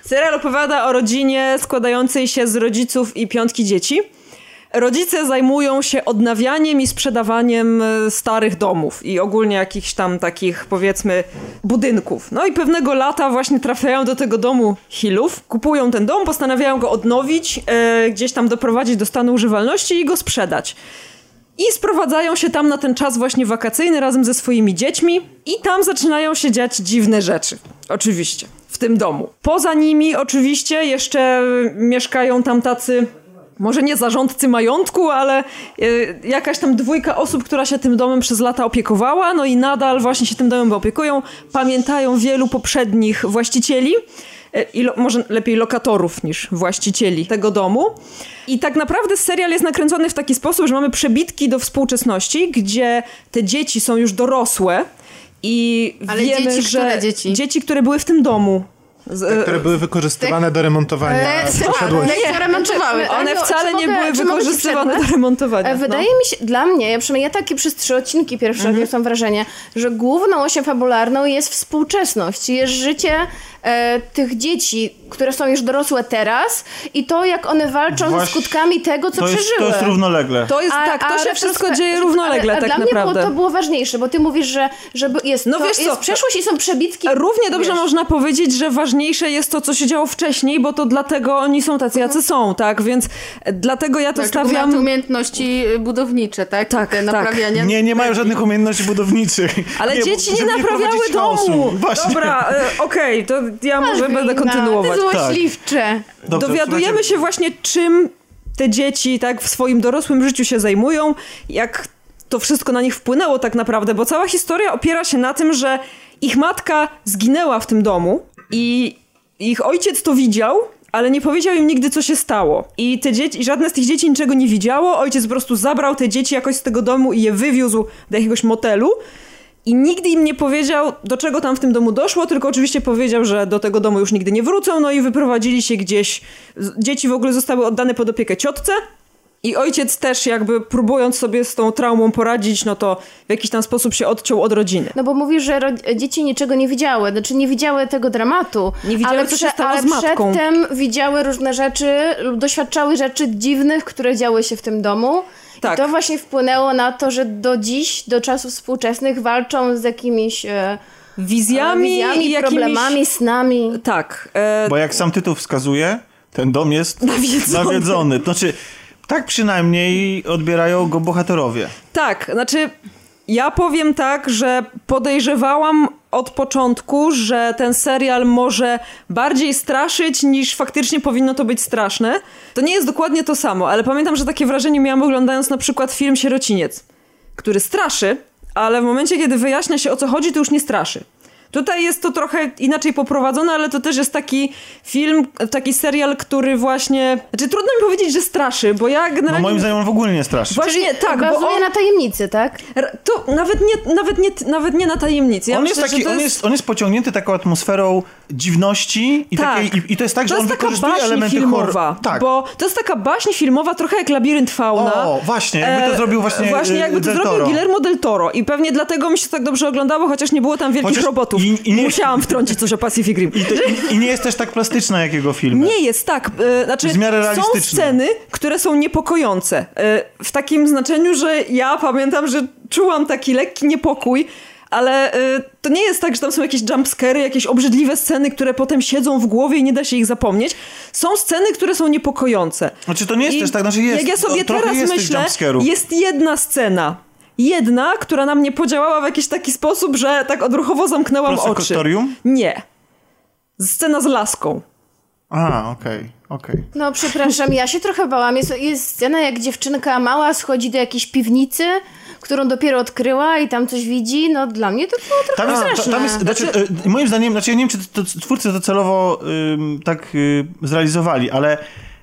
Serial opowiada o rodzinie składającej się z rodziców i piątki dzieci. Rodzice zajmują się odnawianiem i sprzedawaniem e, starych domów i ogólnie jakichś tam takich, powiedzmy, budynków. No i pewnego lata właśnie trafiają do tego domu Hillów, kupują ten dom, postanawiają go odnowić, e, gdzieś tam doprowadzić do stanu używalności i go sprzedać. I sprowadzają się tam na ten czas właśnie wakacyjny razem ze swoimi dziećmi i tam zaczynają się dziać dziwne rzeczy. Oczywiście. W tym domu. Poza nimi oczywiście jeszcze mieszkają tam tacy może nie zarządcy majątku, ale y, jakaś tam dwójka osób, która się tym domem przez lata opiekowała, no i nadal właśnie się tym domem opiekują, pamiętają wielu poprzednich właścicieli, y, i lo, może lepiej lokatorów niż właścicieli tego domu. I tak naprawdę serial jest nakręcony w taki sposób, że mamy przebitki do współczesności, gdzie te dzieci są już dorosłe i
Ale
wiemy,
dzieci,
że
które dzieci?
dzieci, które były w tym domu
Te, które były wykorzystywane do remontowania
Te-
posiadłości.
te- te remontowały.
One
No,
wcale
czy
nie były wykorzystywane do remontowania.
E,
no.
Wydaje mi się, dla mnie, ja przynajmniej ja takie przez trzy odcinki pierwsze
Mhm.
odniosłam wrażenie, że główną osią fabularną jest współczesność, jest życie e, tych dzieci, które są już dorosłe teraz i to, jak one walczą
Właśnie-
ze skutkami tego, co
To jest,
przeżyły.
to jest równolegle.
To jest, tak, to się wszystko dzieje równolegle
ale,
tak
dla
naprawdę.
mnie było, to było ważniejsze, bo ty mówisz, że żeby jest,
No
to
wiesz co,
jest przeszłość i są przebitki.
Równie dobrze
wiesz.
można powiedzieć, że ważniejsze jest to, co się działo wcześniej, bo to dlatego oni są tacy, jacy są, tak? Więc e, dlatego ja to
mają
stawiam...
te umiejętności y, budownicze, tak?
Tak,
Te
tak.
naprawiania.
Nie, nie mają żadnych umiejętności budowniczych.
Ale
nie,
dzieci nie naprawiały
chaosu.
domu!
Właśnie.
Dobra, e, okej, to ja może będę kontynuować.
Ty złośliwcze.
Dobrze,
Dowiadujemy
słuchajcie,
się właśnie, czym te dzieci tak w swoim dorosłym życiu się zajmują, jak to wszystko na nich wpłynęło tak naprawdę, bo cała historia opiera się na tym, że ich matka zginęła w tym domu i ich ojciec to widział, ale nie powiedział im nigdy, co się stało. I te dzieci, żadne z tych dzieci niczego nie widziało. Ojciec po prostu zabrał te dzieci jakoś z tego domu i je wywiózł do jakiegoś motelu. I nigdy im nie powiedział, do czego tam w tym domu doszło, tylko oczywiście powiedział, że do tego domu już nigdy nie wrócą, no i wyprowadzili się gdzieś. Dzieci w ogóle zostały oddane pod opiekę ciotce. I ojciec też jakby próbując sobie z tą traumą poradzić, no to w jakiś tam sposób się odciął od rodziny.
No bo mówisz, że ro- dzieci niczego nie widziały, znaczy nie widziały tego dramatu.
Nie widziały,
ale
co się stało
ale
z matką.
przedtem widziały różne rzeczy lub doświadczały rzeczy dziwnych, które działy się w tym domu.
Tak.
I to właśnie wpłynęło na to, że do dziś, do czasów współczesnych walczą z jakimiś e,
Wizjami,
wizjami
i jakimiś...
problemami, snami.
Tak. E,
Bo jak sam tytuł wskazuje, ten dom jest
Nawiedzony.
nawiedzony. Znaczy, tak przynajmniej odbierają go bohaterowie.
Tak, znaczy ja powiem tak, że podejrzewałam od początku, że ten serial może bardziej straszyć niż faktycznie powinno to być straszne. To nie jest dokładnie to samo, ale pamiętam, że takie wrażenie miałam oglądając na przykład film Sierociniec, który straszy, ale w momencie, kiedy wyjaśnia się o co chodzi, to już nie straszy. Tutaj jest to trochę inaczej poprowadzone, ale to też jest taki film, taki serial, który właśnie... Znaczy trudno mi powiedzieć, że straszy, bo ja
No
generalnie...
moim zdaniem on w ogóle nie straszy.
Właśnie tak, bo
Bazuje
on,
na tajemnicy, tak?
To nawet nie, nawet nie, nawet nie na tajemnicy. Ja
on,
myślę,
jest taki, on, jest, on jest pociągnięty taką atmosferą dziwności i,
Tak.
takiej, i, i to jest tak, że
to
on
jest taka
wykorzystuje elementy
filmowa,
horror. Tak.
bo to jest taka baśń filmowa, trochę jak Labirynt Fauna.
O, właśnie, jakby to zrobił właśnie,
Właśnie
y,
jakby to zrobił. Guillermo del Toro i pewnie dlatego mi się tak dobrze oglądało, chociaż nie było tam wielkich
Chociaż
robotów.
i- i nie-
Musiałam wtrącić coś o Pacific Rim.
I, i, nie jest też tak plastyczna jak jego filmy.
Nie jest tak. E, znaczy, są sceny, które są niepokojące. E, w takim znaczeniu, że ja pamiętam, że czułam taki lekki niepokój, ale e, to nie jest tak, że tam są jakieś jumpscary, jakieś obrzydliwe sceny, które potem siedzą w głowie i nie da się ich zapomnieć. Są sceny, które są niepokojące.
Znaczy to nie jest
I
też tak, znaczy jest.
Jak ja sobie
to, trochę
teraz
jest
myślę, jest jedna scena. Jedna, która na mnie podziałała w jakiś taki sposób, że tak odruchowo zamknęłam
Proste
oczy.
Kostorium?
Nie. Scena z laską.
A, okej, okej.
No przepraszam, ja się trochę bałam. Jest, jest scena, jak dziewczynka mała schodzi do jakiejś piwnicy, którą dopiero odkryła i tam coś widzi. No dla mnie to było trochę
Tam
straszne.
ta- tam jest znaczy, e, moim zdaniem, znaczy ja nie wiem, czy to, to twórcy to celowo ym, tak y, zrealizowali, ale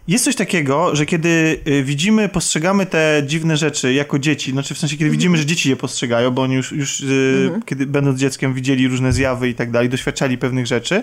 jest coś takiego, że kiedy y, widzimy, postrzegamy te dziwne rzeczy jako dzieci, znaczy w sensie, kiedy widzimy, że dzieci je postrzegają, bo oni już, już y, kiedy będąc dzieckiem widzieli różne zjawy i tak dalej, doświadczali pewnych rzeczy,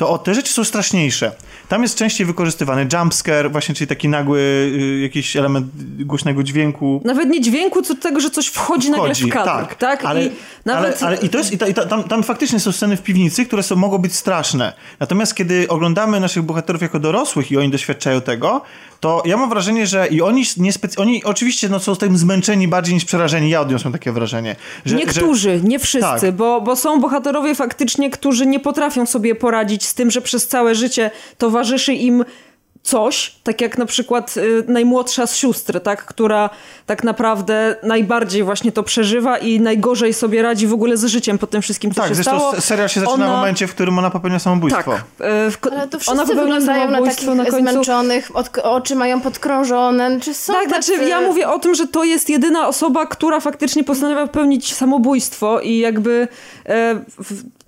to o, te rzeczy są straszniejsze. Tam jest częściej wykorzystywany jumpscare, właśnie, czyli taki nagły y, jakiś element głośnego dźwięku,
Nawet nie dźwięku, co tego, że coś wchodzi, nagle
wchodzi,
w kadr.
tak,
tak?
Ale,
I nawet...
ale, ale i to jest, i ta, i ta, tam, tam faktycznie są sceny w piwnicy, które są, mogą być straszne. Natomiast kiedy oglądamy naszych bohaterów jako dorosłych i oni doświadczają tego, to ja mam wrażenie, że i oni, nie oni oczywiście no, są tym zmęczeni bardziej niż przerażeni. Ja odniosłem takie wrażenie. Że,
Niektórzy,
że,
nie wszyscy,
Tak.
bo, bo są bohaterowie faktycznie, którzy nie potrafią sobie poradzić z tym, że przez całe życie towarzyszy im coś, tak jak na przykład y, najmłodsza z sióstr, tak, która tak naprawdę najbardziej właśnie to przeżywa i najgorzej sobie radzi w ogóle z życiem po tym wszystkim, co
Tak,
się
zresztą
stało.
s- serial się zaczyna w
Ona-
momencie, w którym ona popełnia samobójstwo.
Tak. y, w
Ale to wszyscy
ona popełnia
wyglądają na takich
na końcu.
zmęczonych, od, oczy mają podkrążone. Czy są
Tak,
tacy...
znaczy ja mówię o tym, że to jest jedyna osoba, która faktycznie postanawia popełnić samobójstwo i jakby e, w,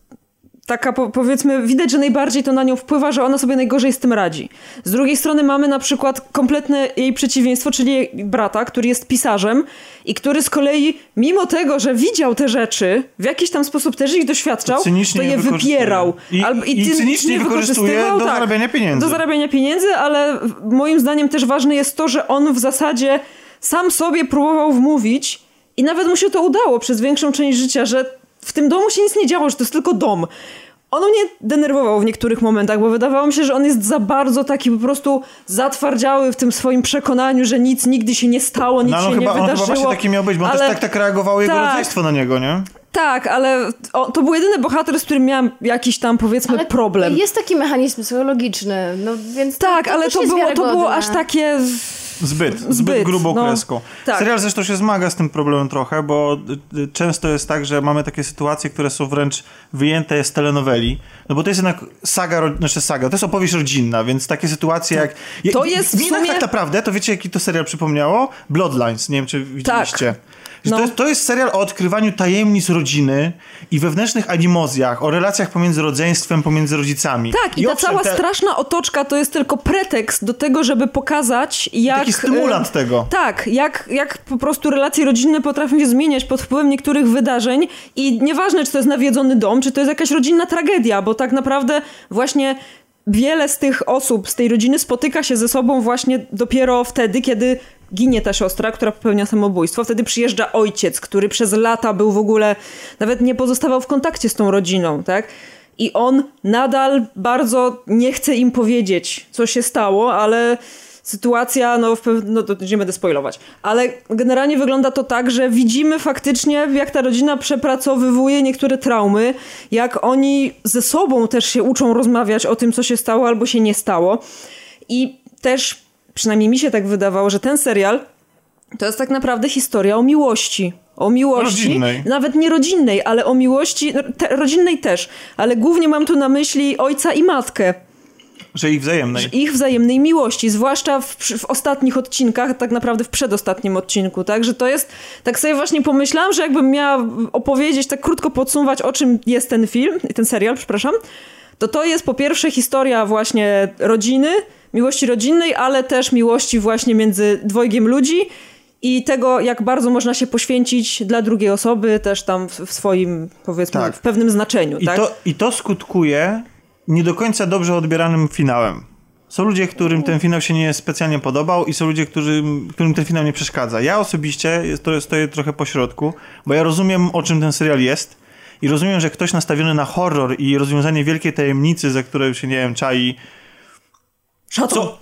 taka po, powiedzmy, widać, że najbardziej to na nią wpływa, że ona sobie najgorzej z tym radzi. Z drugiej strony mamy na przykład kompletne jej przeciwieństwo, czyli jej brata, który jest pisarzem i który z kolei, mimo tego, że widział te rzeczy, w jakiś tam sposób też ich doświadczał,
To je
wypierał.
I-
Albo,
i
ty-
cynicznie
nie
wykorzystuje
wykorzystywał,
do zarabiania pieniędzy.
Do zarabiania pieniędzy, ale moim zdaniem też ważne jest to, że on w zasadzie sam sobie próbował wmówić i nawet mu się to udało przez większą część życia, że w tym domu się nic nie działo, że to jest tylko dom. On mnie denerwował w niektórych momentach, bo wydawało mi się, że on jest za bardzo taki po prostu zatwardziały w tym swoim przekonaniu, że nic nigdy się nie stało, nic
No, ale on
się
chyba,
nie
on
wydarzyło.
chyba właśnie taki miał być, bo on
ale...
też tak, tak reagowało jego
Tak.
rodzeństwo na niego, nie?
Tak, ale o, to był jedyny bohater, z którym miałam jakiś tam powiedzmy
Ale
problem.
Jest taki mechanizm psychologiczny, no więc
Tak,
to
ale
też
to było, to było aż takie...
Zbyt, zbyt,
Zbyt,
grubą
no.
kreską.
Tak.
Serial zresztą się zmaga z tym problemem trochę, bo y, y, często jest tak, że mamy takie sytuacje, które są wręcz wyjęte z telenoweli, no bo to jest jednak saga, znaczy saga, to jest opowieść rodzinna, więc takie sytuacje jak...
To jest w
mi
sumie-
tak naprawdę, to wiecie jaki to serial przypomniało? Bloodlines, nie wiem czy widzieliście. Że
No.
To, jest, to jest serial o odkrywaniu tajemnic rodziny i wewnętrznych animozjach, o relacjach pomiędzy rodzeństwem, pomiędzy rodzicami.
Tak, i, ta
owszem,
cała
te-
straszna otoczka to jest tylko pretekst do tego, żeby pokazać, jak...
Taki stymulant
e,
tego.
Tak, jak, jak po prostu relacje rodzinne potrafią się zmieniać pod wpływem niektórych wydarzeń i nieważne, czy to jest nawiedzony dom, czy to jest jakaś rodzinna tragedia, bo tak naprawdę właśnie wiele z tych osób z tej rodziny spotyka się ze sobą właśnie dopiero wtedy, kiedy ginie ta siostra, która popełnia samobójstwo. Wtedy przyjeżdża ojciec, który przez lata był w ogóle, nawet nie pozostawał w kontakcie z tą rodziną, tak? I on nadal bardzo nie chce im powiedzieć, co się stało, ale sytuacja, no, w no to nie będę spoilować, ale generalnie wygląda to tak, że widzimy faktycznie, jak ta rodzina przepracowywuje niektóre traumy, jak oni ze sobą też się uczą rozmawiać o tym, co się stało albo się nie stało. I też, przynajmniej mi się tak wydawało, że ten serial to jest tak naprawdę historia o miłości. O miłości.
Rodzinnej.
Nawet nie rodzinnej, ale o miłości. no, Te, rodzinnej też. Ale głównie mam tu na myśli ojca i matkę.
Że ich wzajemnej.
Ich wzajemnej miłości, zwłaszcza w, w ostatnich odcinkach, tak naprawdę w przedostatnim odcinku, tak? Że to jest, tak sobie właśnie pomyślałam, że jakbym miała opowiedzieć, tak krótko podsumować, o czym jest ten film, ten serial, przepraszam, to to jest po pierwsze historia właśnie rodziny, miłości rodzinnej, ale też miłości właśnie między dwojgiem ludzi i tego, jak bardzo można się poświęcić dla drugiej osoby, też tam w, w swoim, powiedzmy,
Tak.
w pewnym znaczeniu,
I,
tak?
to, I to skutkuje nie do końca dobrze odbieranym finałem. Są ludzie, którym ten finał się nie specjalnie podobał i są ludzie, którym, którym ten finał nie przeszkadza. Ja osobiście stoję trochę po środku, bo ja rozumiem, o czym ten serial jest i rozumiem, że ktoś nastawiony na horror i rozwiązanie wielkiej tajemnicy, za które się, nie wiem, czai... Co?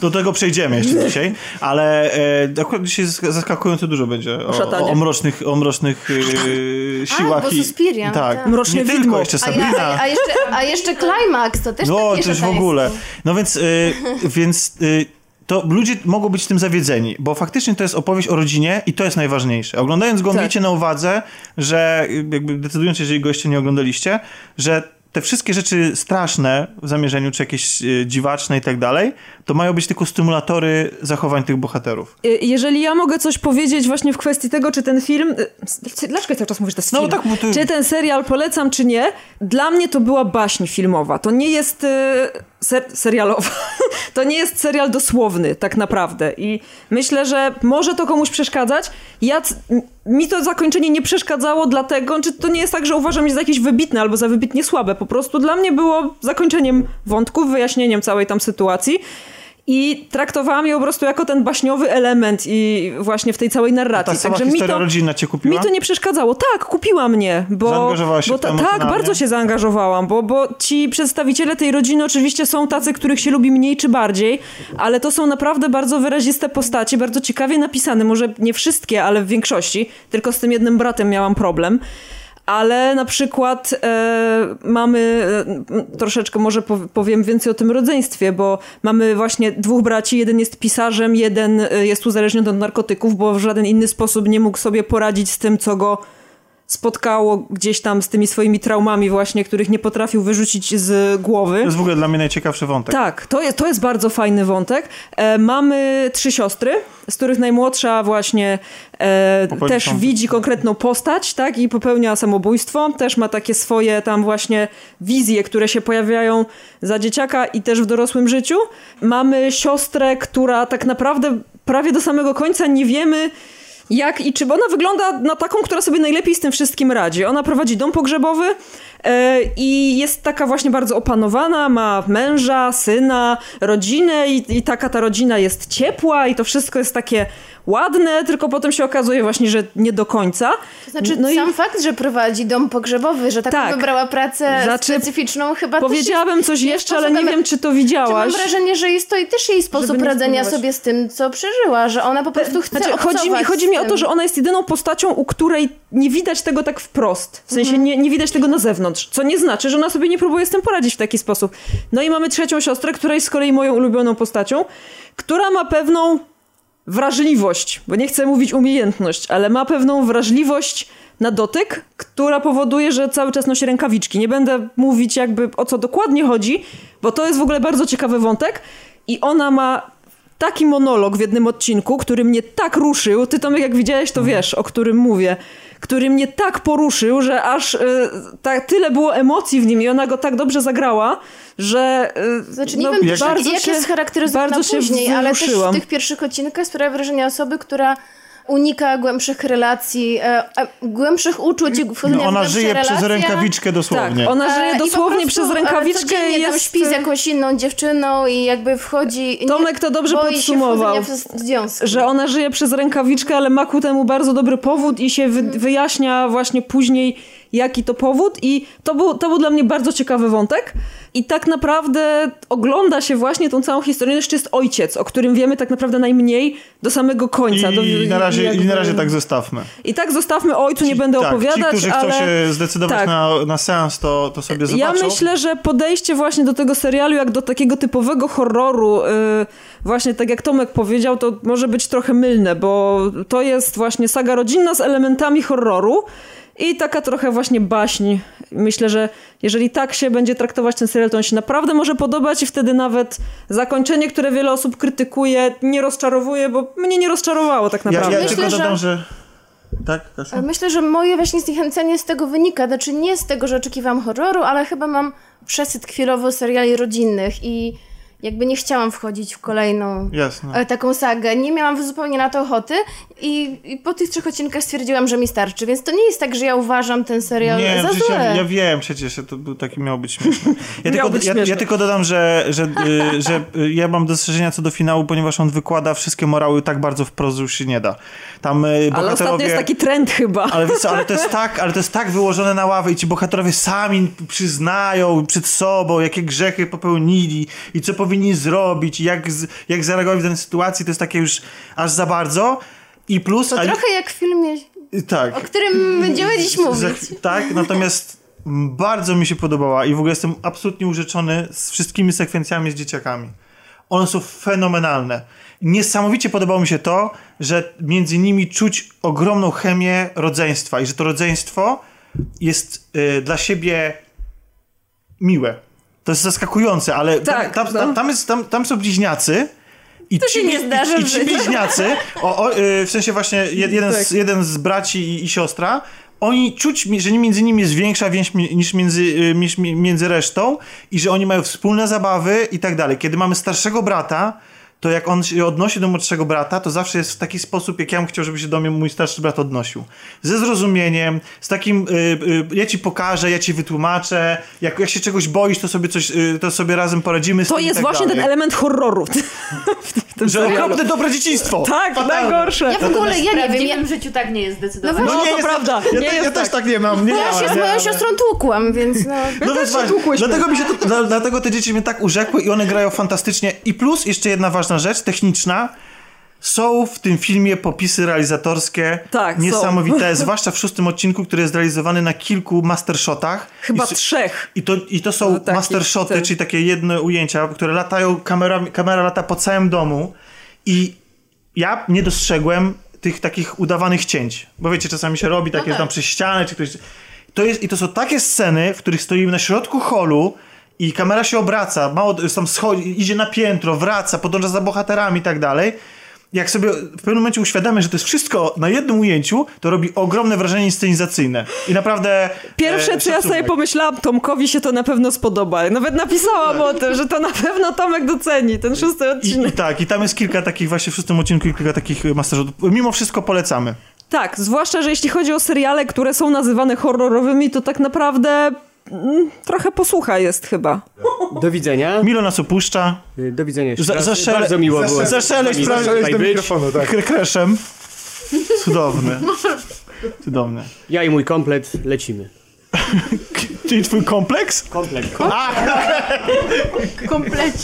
Do tego przejdziemy jeszcze dzisiaj, ale e, akurat dzisiaj zask- zaskakująco dużo będzie o, o, o mrocznych, o mrocznych e, siłach.
bo
i-
Suspiria,
tak.
tak.
Mroczne
nie
widmo.
tylko, jeszcze
A, ja,
Sabrina.
a, a, jeszcze, a jeszcze Climax, to też
No, już w ogóle. No więc, y, więc y, to ludzie mogą być tym zawiedzeni, bo faktycznie to jest opowieść o rodzinie i to jest najważniejsze. Oglądając go,
Tak.
miejcie na uwadze, że jakby decydując, jeżeli go jeszcze nie oglądaliście, że te wszystkie rzeczy straszne w zamierzeniu, czy jakieś y, dziwaczne i tak dalej, to mają być tylko stymulatory zachowań tych bohaterów.
Y, Jeżeli ja mogę coś powiedzieć właśnie w kwestii tego, czy ten film... y, Dlaczego cały czas mówisz, to jest
No
film?
tak, bo ty-
Czy ten serial polecam, czy nie? Dla mnie to była baśń filmowa. To nie jest y, ser serialowa. To nie jest serial dosłowny, tak naprawdę. I myślę, że może to komuś przeszkadzać. Ja, mi to zakończenie nie przeszkadzało, dlatego, czy to nie jest tak, że uważam je za jakieś wybitne albo za wybitnie słabe. Po prostu dla mnie było zakończeniem wątku, wyjaśnieniem całej tam sytuacji. I traktowałam je po prostu jako ten baśniowy element i właśnie w tej całej narracji.
Ta sama
Także mi to,
rodzinna cię kupiła?
mi to nie przeszkadzało. Tak, kupiła mnie, bo...
Zaangażowałaś się
bo
w to
Tak,
emocjonalnie?
bardzo się zaangażowałam, bo, bo ci przedstawiciele tej rodziny oczywiście są tacy, których się lubi mniej czy bardziej, ale to są naprawdę bardzo wyraziste postacie, bardzo ciekawie napisane. Może nie wszystkie, ale w większości. Tylko z tym jednym bratem miałam problem. Ale na przykład e, mamy e, troszeczkę, może pow- powiem więcej o tym rodzeństwie, bo mamy właśnie dwóch braci. Jeden jest pisarzem, jeden e, jest uzależniony od narkotyków, bo w żaden inny sposób nie mógł sobie poradzić z tym, co go spotkało gdzieś tam z tymi swoimi traumami właśnie, których nie potrafił wyrzucić z głowy.
To jest w ogóle dla mnie najciekawszy wątek.
Tak, to jest, to jest bardzo fajny wątek. E, mamy trzy siostry, z których najmłodsza właśnie e, też
samobójstwo.
widzi konkretną postać, tak, i popełnia samobójstwo. Też ma takie swoje tam właśnie wizje, które się pojawiają za dzieciaka i też w dorosłym życiu. Mamy siostrę, która tak naprawdę prawie do samego końca nie wiemy, jak i czy ona wygląda na taką, która sobie najlepiej z tym wszystkim radzi. Ona prowadzi dom pogrzebowy i jest taka właśnie bardzo opanowana, ma męża, syna, rodzinę i, i taka ta rodzina jest ciepła i to wszystko jest takie ładne, tylko potem się okazuje właśnie, że nie do końca.
To znaczy
No i-
sam fakt, że prowadzi dom pogrzebowy, że taką
Tak.
wybrała pracę
Znaczy,
specyficzną chyba
Powiedziałabym coś jeszcze, ale nie wiem, czy to
Czy
widziałaś.
mam wrażenie, że jest to i też jej sposób radzenia sobie z tym, co przeżyła, że ona po prostu chce
Znaczy, chodzi mi, chodzi mi o to, że ona jest jedyną postacią, u której nie widać tego tak wprost. W sensie nie, nie widać tego na zewnątrz. Co nie znaczy, że ona sobie nie próbuje z tym poradzić w taki sposób. No i mamy trzecią siostrę, która jest z kolei moją ulubioną postacią, która ma pewną wrażliwość, bo nie chcę mówić umiejętność, ale ma pewną wrażliwość na dotyk, która powoduje, że cały czas nosi rękawiczki. Nie będę mówić jakby o co dokładnie chodzi, bo to jest w ogóle bardzo ciekawy wątek i ona ma taki monolog w jednym odcinku, który mnie tak ruszył, ty Tomek jak widziałeś to wiesz, o którym mówię, który mnie tak poruszył, że aż y, tak tyle było emocji w nim i ona go tak dobrze zagrała, że y,
Znaczy, nie
no,
wiem,
bardzo
jak
się,
jest charakteryzowana później, ale też w
wzruszyłam.
tych pierwszych odcinkach sprawia wrażenie osoby, która unika głębszych relacji, e, e, głębszych uczuć
No, ona żyje
relacje.
przez rękawiczkę dosłownie.
Tak, ona żyje
E, po
dosłownie
prostu,
przez rękawiczkę i
tam
jest...
śpi z jakąś inną dziewczyną i jakby wchodzi... nie
Tomek to dobrze podsumował, że ona żyje przez rękawiczkę, ale ma ku temu bardzo dobry powód i się wy, wyjaśnia właśnie później, jaki to powód i to był, to był dla mnie bardzo ciekawy wątek i tak naprawdę ogląda się właśnie tą całą historię. Jeszcze jest ojciec, o którym wiemy tak naprawdę najmniej do samego końca. do,
I, na razie,
jakby-
I na razie tak zostawmy.
I tak zostawmy ojcu, nie będę
tak,
opowiadać,
ci, którzy
ale...
chcą się zdecydować
tak.
na, na seans, to, to sobie zobaczą.
Ja myślę, że podejście właśnie do tego serialu, jak do takiego typowego horroru, yy, właśnie tak jak Tomek powiedział, to może być trochę mylne, bo to jest właśnie saga rodzinna z elementami horroru i taka trochę właśnie baśń. Myślę, że jeżeli tak się będzie traktować ten serial, to on się naprawdę może podobać i wtedy nawet zakończenie, które wiele osób krytykuje, nie rozczarowuje, bo mnie nie rozczarowało tak
Ja,
naprawdę.
ja
Myślę,
tylko
że-
dodam, że... Tak, Kasiu?
Ale Myślę, że moje właśnie zniechęcenie z tego wynika. Znaczy nie z tego, że oczekiwałam horroru, ale chyba mam przesyt chwilowo seriali rodzinnych i jakby nie chciałam wchodzić w kolejną
Jasne.
e, taką sagę. Nie miałam zupełnie na to ochoty i, i po tych trzech odcinkach stwierdziłam, że mi starczy. Więc to nie jest tak, że ja uważam ten serial
Nie,
za zły.
ja, ja wiem przecież, że to był taki miał być śmieszny. Ja, tylko,
być
ja,
śmieszny.
ja tylko dodam, że, że, y, że y, ja mam dostrzeżenia co do finału, ponieważ on wykłada wszystkie morały tak bardzo wprost, że już się nie da. Tam y,
Ale
bohaterowie...
ostatnio jest taki trend chyba.
Ale wiesz co, ale to jest tak, ale to jest tak wyłożone na ławę i ci bohaterowie sami przyznają przed sobą, jakie grzechy popełnili i co powinni zrobić i jak, z- jak zareagować w danej sytuacji, to jest takie już aż za bardzo. I plus...
To trochę jak w filmie,
tak.
o którym będziemy dziś mówić.
tak, natomiast bardzo mi się podobała i w ogóle jestem absolutnie urzeczony z wszystkimi sekwencjami z dzieciakami. One są fenomenalne. Niesamowicie podobało mi się to, że między nimi czuć ogromną chemię rodzeństwa i że to rodzeństwo jest y, dla siebie miłe. To jest zaskakujące, ale
Tak,
tam, tam,
no.
tam, tam, jest, tam, tam są bliźniacy i
To się
ci,
nie zdarza
i, i ci bliźniacy, o, o, y, w sensie właśnie jed, jeden, z,
Tak.
jeden z braci i, i siostra, oni czuć, że między nimi jest większa więź niż między, y, niż mi- między resztą i że oni mają wspólne zabawy i tak dalej. Kiedy mamy starszego brata, to jak on się odnosi do młodszego brata, to zawsze jest w taki sposób, jak ja bym chciał, żeby się do mnie mój starszy brat odnosił. Ze zrozumieniem, z takim, y, y, ja ci pokażę, ja ci wytłumaczę, jak, jak się czegoś boisz, to sobie coś, y, to sobie razem poradzimy z
To jest
tak
właśnie
dalej.
ten element horroru. w
Że
serialu.
okropne dobre dzieciństwo.
Tak,
Fatalne.
najgorsze.
Ja w ogóle, ja
W
nie wiem, ja,
prawdziwym życiu tak nie jest zdecydowanie.
No
No, to
jest-
prawda.
Ja,
nie
te-
jest
ja też
tak.
tak nie mam. Nie
ja
miałem,
się z moją siostrą tłukłam, więc no...
No więc właśnie, dlatego, mi się to, dla- dlatego te dzieci mnie tak urzekły i one grają fantastycznie. I plus jeszcze jedna ważna rzecz, techniczna. Są w tym filmie popisy realizatorskie
Tak, są.
niesamowite, zwłaszcza w szóstym odcinku, który jest zrealizowany na kilku mastershotach.
Chyba
I,
trzech.
i, to, I to są
No,
mastershoty, czyli takie jedne ujęcia, które latają, kamera, kamera lata po całym domu i ja nie dostrzegłem tych takich udawanych cięć. Bo wiecie, czasami się robi takie tam przez ścianę, czy ktoś... To jest, I to są takie sceny, w których stoimy na środku holu i kamera się obraca, mało, tam schodzi, idzie na piętro, wraca, podąża za bohaterami i tak dalej. Jak sobie w pewnym momencie uświadamy, że to jest wszystko na jednym ujęciu, to robi ogromne wrażenie inscenizacyjne. I naprawdę...
Pierwsze,
e,
co ja sobie pomyślałam, Tomkowi się to na pewno spodoba. Nawet napisałam o tym, że to na pewno Tomek doceni, ten szósty
I,
odcinek.
I tak, i tam jest kilka takich właśnie w szóstym odcinku i kilka takich masterzów. Mimo wszystko polecamy.
Tak, zwłaszcza, że jeśli chodzi o seriale, które są nazywane horrorowymi, to tak naprawdę trochę posłucha jest chyba.
Do widzenia.
Milo nas opuszcza.
Y, Do widzenia
Za, zaszele-
Bardzo miło było.
Zaszeleść
z wami
prawie
tutaj
do
być.
mikrofonu, tak.
kre- kreszem. Cudowne. Cudowne.
Ja i mój komplet lecimy.
Czyli twój kompleks?
Komplet.
Komplecie.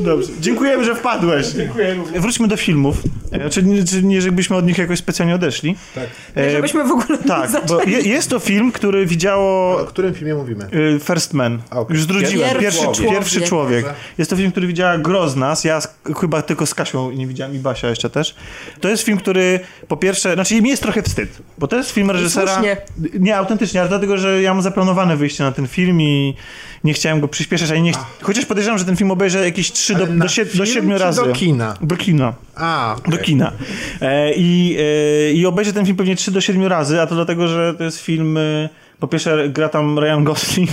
Dobrze. Dziękujemy, że wpadłeś. Dziękujemy. Wróćmy do filmów. E, Czy nie, czy nie żebyśmy od nich jakoś specjalnie odeszli. Tak.
Żebyśmy w ogóle
tak,
nie
bo je, jest to film, który widziało
O którym filmie mówimy?
y, First Man.
A, okej.
Już zwróciłem.
Pierwszy
Pierwszy,
człowiek.
pierwszy człowiek. Jest to film, który widziała Groznas. Ja z, chyba tylko z Kasią nie widziałem i Basia jeszcze też. To jest film, który po pierwsze, znaczy mi jest trochę wstyd, bo to jest film reżysera...
słusznie.
Nie, autentycznie, ale dlatego, że ja mam zaplanowane wyjście na ten film i nie chciałem go przyspieszać, ani nie ch... Chociaż podejrzewam, że ten film obejrzę jakieś 3 do, do, sie, do
film
7
czy
razy.
do kina?
Do kina.
A,
Do
okej.
kina. E, i, e, I obejrzę ten film pewnie 3 do 7 razy, a to dlatego, że to jest film. E, po pierwsze, gra tam Ryan Gosling.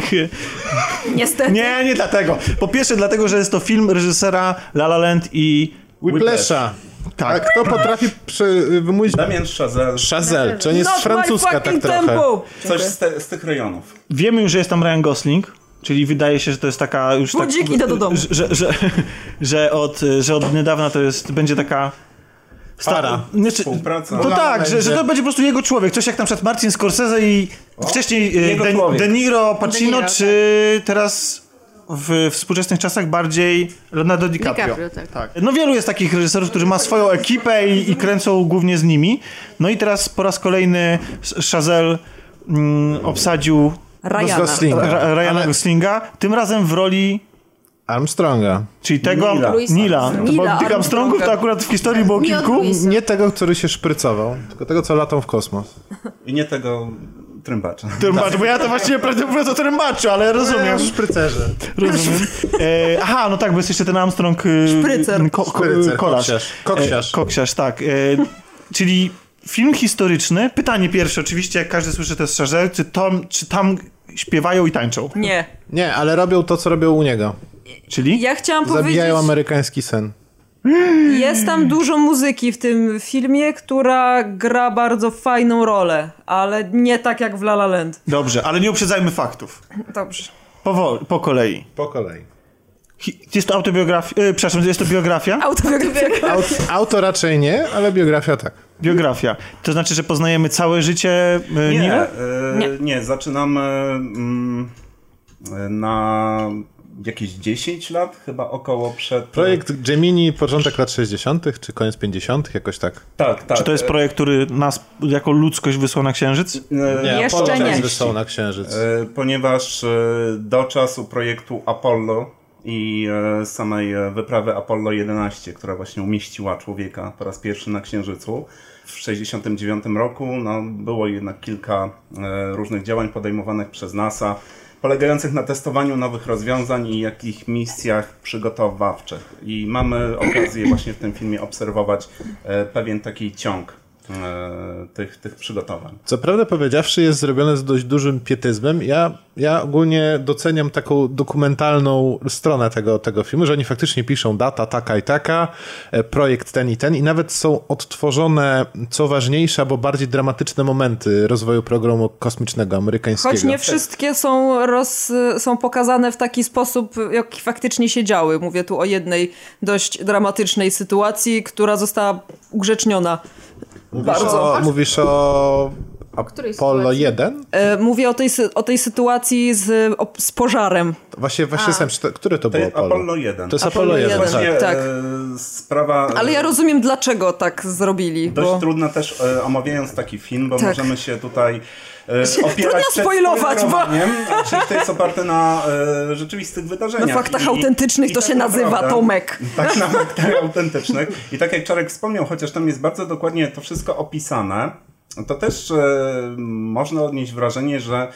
Niestety.
nie, nie dlatego. Po pierwsze, dlatego, że jest to film reżysera La La Land i.
Whiplasha.
Tak.
Kto potrafi przy, wymówić...
Damian Chazelle.
Chazelle, czy on jest
Not
francuska tak trochę.
tempo.
Coś z, te, z tych rejonów.
Wiemy już, że jest tam Ryan Gosling. Czyli wydaje się, że to jest taka już
Budzik,
tak,
idę do domu.
Że, że, że, od, że od niedawna to jest, będzie taka
Para.
Nie, czy,
Współpraca.
La
tak, że, że to będzie po prostu jego człowiek. Coś jak na przykład Martin Scorsese i wcześniej e,
jego
De. De Niro, Pacino,
De Niro,
czy teraz w współczesnych czasach bardziej Leonardo DiCaprio.
DiCaprio, tak.
No wielu jest takich reżyserów, którzy ma swoją ekipę i, i kręcą głównie z nimi. No i teraz po raz kolejny Chazelle mm, obsadził
Ryana.
Goslinga.
Ra- Ryana
Ale
Goslinga, tym razem w roli
Armstronga.
czyli tego
Nila.
Nila. Bo tych Armstrongów to akurat w historii było kilku.
Nie tego, który się szprycował, tylko tego, co latał w kosmos.
I nie tego trębacza.
Trębacz, bo ja to właściwie prawdę mówiąc o trębaczu, ale rozumiem.
Szprycerze.
Rozumiem. E, aha, no tak, bo jest jeszcze ten Armstrong... E,
Szprycer.
Ko, ko,
Szprycer,
kolarz.
koksiarz. Koksiarz.
E, koksiarz, tak. E, czyli film historyczny. Pytanie pierwsze, oczywiście, jak każdy słyszy, to jest Chazelle, czy tam, czy tam śpiewają i tańczą?
Nie.
Nie, ale robią to, co robią u niego.
Czyli?
Ja chciałam powiedzieć,
Zabijają amerykański sen.
jest tam dużo muzyki w tym filmie, która gra bardzo fajną rolę, ale nie tak jak w La La Land.
Dobrze, ale nie uprzedzajmy faktów.
Dobrze.
Powoli, po kolei.
Po kolei.
Hi- Jest to autobiografia, e, przepraszam, jest to biografia?
Autobiografia.
Aut, auto raczej nie, ale biografia tak.
Biografia. To znaczy, że poznajemy całe życie e,
Nie,
Nila?
e, nie. zaczynamy mm, e, na jakieś 10 lat, chyba około przed...
Projekt Gemini, początek lat 60., czy koniec 50., jakoś tak.
Tak, tak.
Czy to jest projekt, który nas jako ludzkość wysłał na Księżyc?
E,
Nie,
Jeszcze
Apollo
nie.
nas wysłał na księżyc.
E, ponieważ e, do czasu projektu Apollo i samej wyprawy Apollo 11, która właśnie umieściła człowieka po raz pierwszy na Księżycu w 1969 roku, no, było jednak kilka e, różnych działań podejmowanych przez NASA, polegających na testowaniu nowych rozwiązań i jakich misjach przygotowawczych. I mamy okazję właśnie w tym filmie obserwować e, pewien taki ciąg tych, tych przygotowań.
Co prawda powiedziawszy jest zrobione z dość dużym pietyzmem. Ja, ja ogólnie doceniam taką dokumentalną stronę tego, tego filmu, że oni faktycznie piszą data taka i taka, e, projekt ten i ten i nawet są odtworzone, co ważniejsze, bo bardziej dramatyczne momenty rozwoju programu kosmicznego amerykańskiego.
Choć nie wszystkie są, roz, są pokazane w taki sposób, jak faktycznie się działy. Mówię tu o jednej dość dramatycznej sytuacji, która została ugrzeczniona.
Mówisz
Bardzo.
O, mówisz o
której
Apollo
sytuacji?
1?
E, mówię o tej, o tej sytuacji z, o, z pożarem.
Właśnie, właśnie sam, czy to, które to
To
było
jest
Apollo?
Apollo 1.
To jest
Apollo
Apollo 1,
1,
tak.
Tak.
e, sprawa... e,
Ale ja rozumiem, dlaczego tak zrobili.
Dość
Bo...
trudno też e, omawiając taki film, bo
Tak.
możemy się tutaj e, opierać
Trudno spoilować, bo-
przecież to jest oparte na e, rzeczywistych wydarzeniach.
Na faktach autentycznych to się nazywa, Tomek.
Tak, na faktach autentycznych. I tak jak Czarek wspomniał, chociaż tam jest bardzo dokładnie to wszystko opisane, to też e, można odnieść wrażenie, że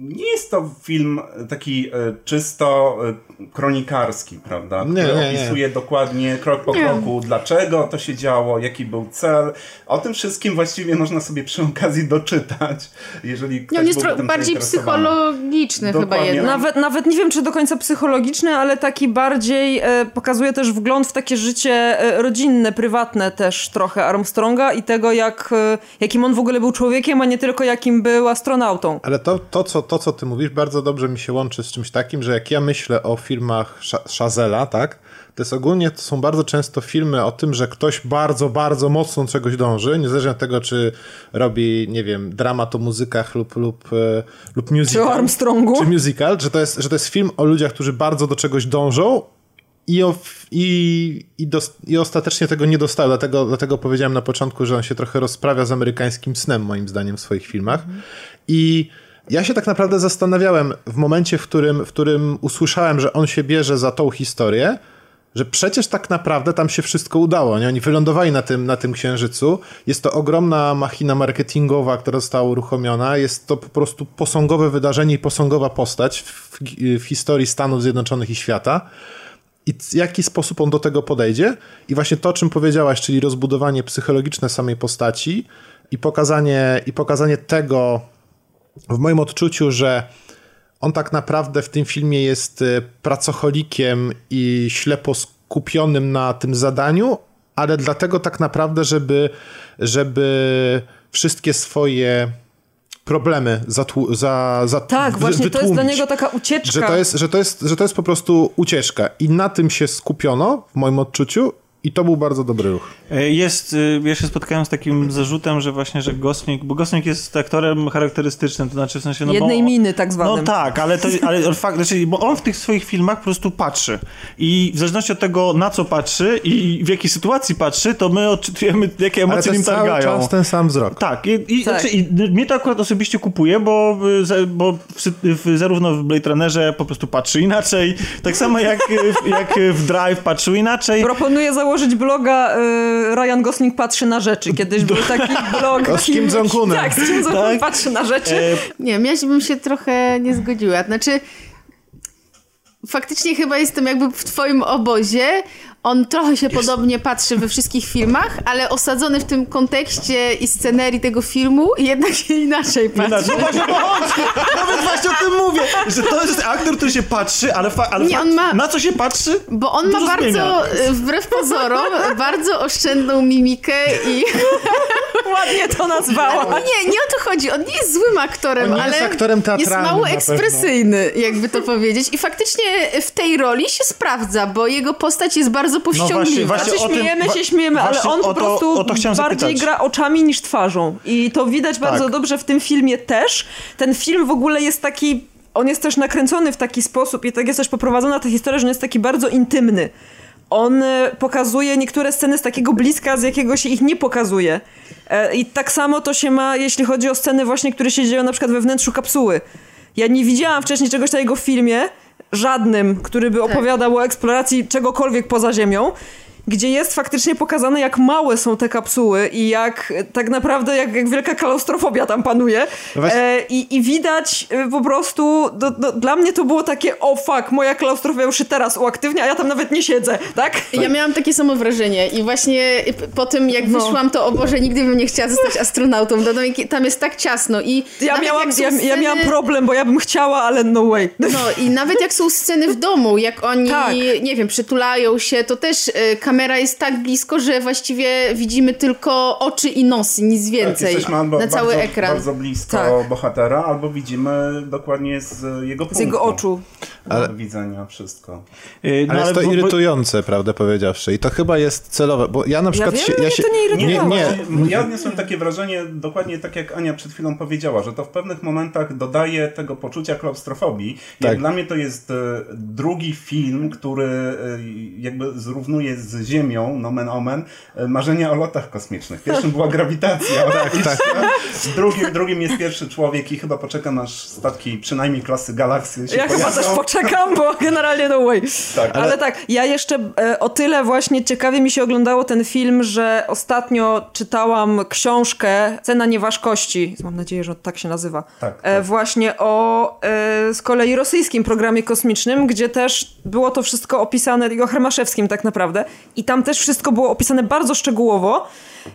nie jest to film taki e, czysto e, kronikarski, prawda?
Nie,
Który
nie, nie.
opisuje dokładnie krok po kroku, dlaczego to się działo, jaki był cel. O tym wszystkim właściwie można sobie przy okazji doczytać, jeżeli ktoś
Nie, jest
byłby
tro-
tym
bardziej psychologiczny chyba
Dokładnie.
jednak.
Nawet, nawet nie wiem, czy do końca psychologiczny, ale taki bardziej e, pokazuje też wgląd w takie życie e, rodzinne, prywatne też trochę Armstronga i tego, jak, e, jakim on w ogóle był człowiekiem, a nie tylko jakim był astronautą.
Ale to, to, co, to, co ty mówisz, bardzo dobrze mi się łączy z czymś takim, że jak ja myślę o filmach Chazela, tak, to jest ogólnie, to są bardzo często filmy o tym, że ktoś bardzo, bardzo mocno czegoś dąży, niezależnie od tego, czy robi, nie wiem, dramat o muzykach lub, lub, e, lub musical.
Czy o Armstrongu?
Czy musical, że to, jest, że to jest film o ludziach, którzy bardzo do czegoś dążą i, o, i, i, dos, i ostatecznie tego nie dostają. Dlatego, dlatego powiedziałem na początku, że on się trochę rozprawia z amerykańskim snem, moim zdaniem, w swoich filmach. I ja się tak naprawdę zastanawiałem w momencie, w którym, w którym usłyszałem, że on się bierze za tą historię, że przecież tak naprawdę tam się wszystko udało. Nie? Oni wylądowali na tym, na tym księżycu. Jest to ogromna machina marketingowa, która została uruchomiona. Jest to po prostu posągowe wydarzenie i posągowa postać w, w historii Stanów Zjednoczonych i świata. I w jaki sposób on do tego podejdzie? I właśnie to, o czym powiedziałaś, czyli rozbudowanie psychologiczne samej postaci i pokazanie, i pokazanie tego w moim odczuciu, że on tak naprawdę w tym filmie jest e, pracocholikiem i ślepo skupionym na tym zadaniu, ale dlatego tak naprawdę, żeby, żeby wszystkie swoje problemy zatłu- za, za,
Tak, właśnie to jest dla niego taka ucieczka.
Że to, jest, że, to jest, że to jest po prostu ucieczka. I na tym się skupiono, w moim odczuciu, i to był bardzo dobry ruch.
E, Jest, y, ja się spotkałem z takim zarzutem, że właśnie, że Gosling, bo Gosling jest aktorem charakterystycznym, to znaczy w sensie, no
Jednej
bo,
miny tak zwanym.
No tak, ale to, ale on fakt, znaczy, bo on w tych swoich filmach po prostu patrzy i w zależności od tego, na co patrzy i w jakiej sytuacji patrzy, to my odczytujemy, jakie
Ale
emocje nim
jest cały
targają.
czas ten sam wzrok.
Tak, i, i,
Tak.
Znaczy, i mnie to akurat osobiście kupuje, bo, y, bo w, w, zarówno w Blade Runnerze po prostu patrzy inaczej, tak samo jak, y, jak w Drive patrzył inaczej.
Proponuję założyć bloga y, Ryan Gosling patrzy na rzeczy. Kiedyś był taki blog.
O, z Kim Jong-unem.
Tak, z Kim Jong-un
Tak.
patrzy na rzeczy.
E,
Nie, ja bym się trochę nie zgodziła. Znaczy, faktycznie chyba jestem jakby w twoim obozie. On trochę się podobnie patrzy we wszystkich filmach, ale osadzony w tym kontekście i scenerii tego filmu jednak się inaczej patrzy.
Inaczej. No właśnie. Nawet właśnie o tym mówię, że to jest aktor, który się patrzy, ale, fa- ale
Nie,
fakt,
on ma-
na co się patrzy?
Bo on ma bardzo,
zmienia.
y, wbrew pozorom, bardzo oszczędną mimikę i...
Ładnie to nazwała.
Nie, nie o to chodzi. On nie jest złym aktorem,
On nie
ale
jest aktorem
jest mało ekspresyjny, jakby to powiedzieć. I faktycznie w tej roli się sprawdza, bo jego postać jest bardzo powściągliwa.
właśnie- właśnie
Znaczy
tym-
śmiejemy się, śmiejemy, ale on po
o to-
prostu
o to chciałem
bardziej gra oczami niż twarzą. I to widać bardzo
Tak.
dobrze w tym filmie też. Ten film w ogóle jest taki... On jest też nakręcony w taki sposób i tak jest też poprowadzona ta historia, że on jest taki bardzo intymny. On e, pokazuje niektóre sceny z takiego bliska, z jakiego się ich nie pokazuje. E, I tak samo to się ma, jeśli chodzi o sceny właśnie, które się dzieją na przykład we wnętrzu kapsuły. Ja nie widziałam wcześniej czegoś takiego w filmie, żadnym, który by opowiadał o eksploracji czegokolwiek poza Ziemią, gdzie jest faktycznie pokazane, jak małe są te kapsuły i jak e, tak naprawdę, jak, jak wielka klaustrofobia tam panuje.
No właśnie-
E, i, I widać e, po prostu, do, do, dla mnie to było takie, o fuck, moja klaustrofobia już się teraz uaktywnia, a ja tam nawet nie siedzę, tak?
Ja miałam takie samo wrażenie i właśnie p- po tym jak
No.
wyszłam, to o Boże, nigdy bym nie chciała zostać astronautą. No, no, tam jest tak ciasno i
Ja miałam,
są
ja, ja
sceny-
miałam problem, bo ja bym chciała, ale no way.
No i nawet jak są sceny w domu, jak oni,
Tak.
nie wiem, przytulają się, to też y, kamera jest tak blisko, że właściwie widzimy tylko oczy i nosy, nic
Tak,
więcej
jesteśmy albo
na cały
bardzo,
ekran.
bardzo blisko
Tak.
bohatera, albo widzimy dokładnie z jego punktu.
Z jego oczu.
Ale-
do widzenia, wszystko.
Yy,
Ale jest to
bo- bo-
irytujące, prawdę powiedziawszy. I to chyba jest celowe, bo ja na przykład
wiem,
się...
mnie
Ja się
to nie irytowało.
nie, nie,
Ja odniosłem takie wrażenie, dokładnie tak jak Ania przed chwilą powiedziała, że to w pewnych momentach dodaje tego poczucia klaustrofobii.
Tak.
Jak dla mnie to jest e, drugi film, który e, jakby zrównuje z Ziemią, nomen omen, e, marzenia o lotach kosmicznych. Pierwszym była grawitacja. tak, Drugim, drugim jest pierwszy człowiek i chyba poczekam aż statki przynajmniej klasy Galaksy się
Ja chyba
pojawią.
też poczekam, bo generalnie no way.
Tak,
ale...
ale-
tak, ja jeszcze e, o tyle właśnie ciekawie mi się oglądało ten film, że ostatnio czytałam książkę Cena nieważkości. Mam nadzieję, że tak się nazywa.
Tak,
E, właśnie o e, z kolei rosyjskim programie kosmicznym, gdzie też było to wszystko opisane, i o Hermaszewskim tak naprawdę. I tam też wszystko było opisane bardzo szczegółowo.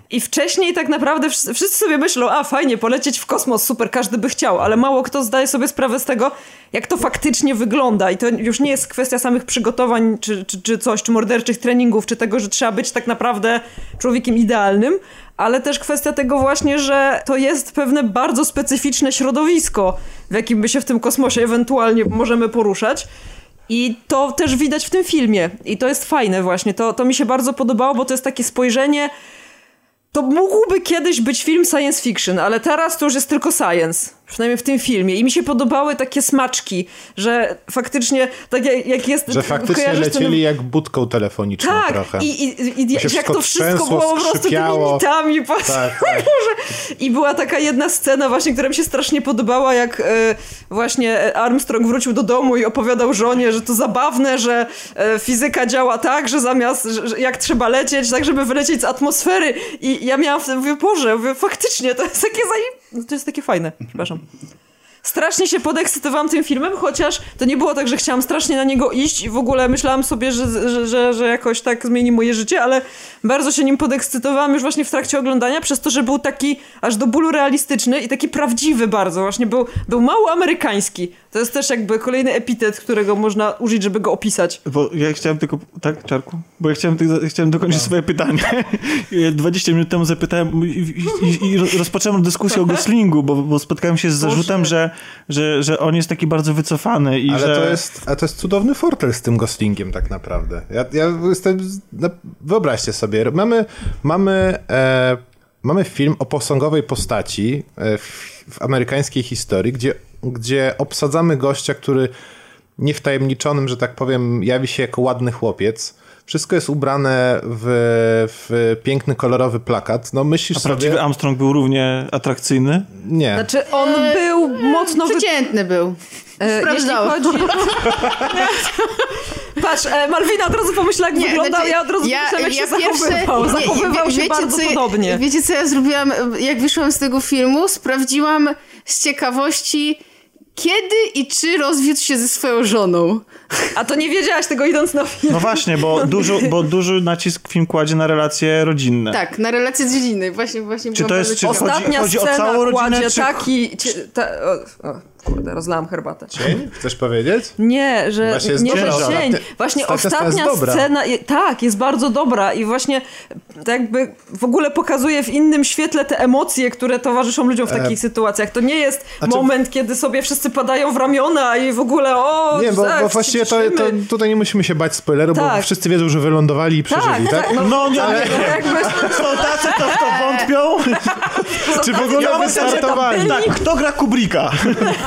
I wcześniej tak naprawdę wszyscy, wszyscy sobie myślą, a fajnie, polecieć w kosmos, super, każdy by chciał, ale mało kto zdaje sobie sprawę z tego, jak to faktycznie wygląda. I to już nie jest kwestia samych przygotowań, czy, czy, czy coś, czy morderczych treningów, czy tego, że trzeba być tak naprawdę człowiekiem idealnym, ale też kwestia tego właśnie, że to jest pewne bardzo specyficzne środowisko, w jakim my się w tym kosmosie ewentualnie możemy poruszać. I to też widać w tym filmie. I to jest fajne właśnie. To, to mi się bardzo podobało, bo to jest takie spojrzenie. To mógłby kiedyś być film science fiction, ale teraz to już jest tylko science. Przynajmniej w tym filmie. I mi się podobały takie smaczki, że faktycznie, tak jak, jak jest...
że faktycznie
kojarzysz ten-
lecieli jak budką telefoniczną
tak,
trochę.
i, i, i, jak to wszystko było po prostu tymi. Po...
Tak,
Boże. I była taka jedna scena właśnie, która mi się strasznie podobała, jak e, właśnie Armstrong wrócił do domu i opowiadał żonie, że to zabawne, że e, fizyka działa tak, że zamiast, że, jak trzeba lecieć, tak żeby wylecieć z atmosfery. I ja miałam wtedy, mówię, Boże, mówię, faktycznie, to jest takie zaje... To jest takie fajne, przepraszam. Strasznie się podekscytowałam tym filmem, chociaż to nie było tak, że chciałam strasznie na niego iść i w ogóle myślałam sobie, że, że, że, że jakoś tak zmieni moje życie, ale bardzo się nim podekscytowałam już właśnie w trakcie oglądania, przez to, że był taki aż do bólu realistyczny i taki prawdziwy bardzo. Właśnie był, był mało amerykański. To jest też jakby kolejny epitet, którego można użyć, żeby go opisać.
Bo ja chciałem tylko, tak, Czarku? Bo ja chciałem, tylko- chciałem dokończyć swoje pytanie. 20 minut temu zapytałem i, i, i rozpocząłem dyskusję o Goslingu, bo, bo spotkałem się z zarzutem, że, że, że on jest taki bardzo wycofany i
Ale
że...
to jest, a to jest cudowny fortel z tym Goslingiem tak naprawdę. Ja, ja jestem, no, wyobraźcie sobie, mamy, mamy, e, mamy film o posągowej postaci e, w, w amerykańskiej historii, gdzie, gdzie obsadzamy gościa, który niewtajemniczonym, że tak powiem, jawi się jako ładny chłopiec. Wszystko jest ubrane w, w piękny, kolorowy plakat. No myślisz
A prawdziwy
sobie...
Armstrong był równie atrakcyjny?
Nie.
Znaczy on był mocno... wy-
Przeciętny był.
E,
Sprawdzałam.
chodzi... Patrz, e, Malwina od razu pomyślała, jak
Nie,
wyglądał,
znaczy,
ja od razu pomyślałam, jak się zachowywał.
nie,
Zachowywał
wie-
się
wiecie,
bardzo
co,
podobnie.
Wiecie, co ja zrobiłam, jak wyszłam z tego filmu? Sprawdziłam z ciekawości, kiedy i czy rozwiódł się ze swoją żoną.
A to nie wiedziałaś tego idąc na film.
No właśnie, bo, dużo, bo duży nacisk film kładzie na relacje rodzinne.
Tak, na relacje z rodziny. Właśnie, właśnie
Czy to jest- czy chodzi-
Ostatnia
chodzi o
scena
całą rodzinę,
kładzie
czy-
taki... Cie, ta, o, o, kurde, rozlałam herbatę.
Cień? Chcesz powiedzieć?
Nie, że nie, że cień. Właśnie
ostatnia scena
je- tak, jest bardzo dobra i właśnie tak jakby w ogóle pokazuje w innym świetle te emocje, które towarzyszą ludziom w takich sytuacjach. To nie jest
E, znaczy-
moment, kiedy sobie wszyscy padają w ramiona i w ogóle o,
Nie, bo,
tak,
bo właściwie to, to tutaj nie musimy się bać spoileru, bo
Tak.
wszyscy wiedzą, że wylądowali i przeżyli, tak?
tak, no,
No nie,
ale
nie.
jakby,
Są tacy, to w to wątpią.
Czy w ogóle
Ja
wystartowali?
Tak, kto gra Kubricka?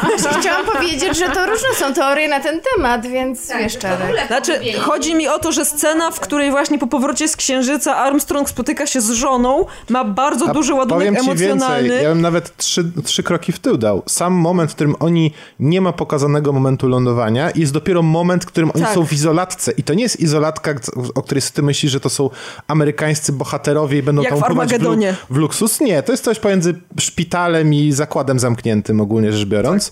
Właśnie chciałam powiedzieć, że to różne są teorie na ten temat, więc wiesz, Czarek.
Znaczy, chodzi mi o to, że scena, w której właśnie po powrocie z Księżyca Armstrong spotyka się z żoną, ma bardzo
A
duży ładunek
powiem ci
emocjonalny.
więcej, ja bym nawet trzy, trzy kroki w tył dał. Sam moment, w którym oni nie ma pokazanego momentu lądowania jest dopiero moment, w którym oni
Tak.
są w izolatce. I to nie jest izolatka, o której ty myślisz, że to są amerykańscy bohaterowie i będą
Jak
tam
w
pływać w, w luksus. Nie, to jest coś pomiędzy szpitalem i zakładem zamkniętym, ogólnie rzecz biorąc.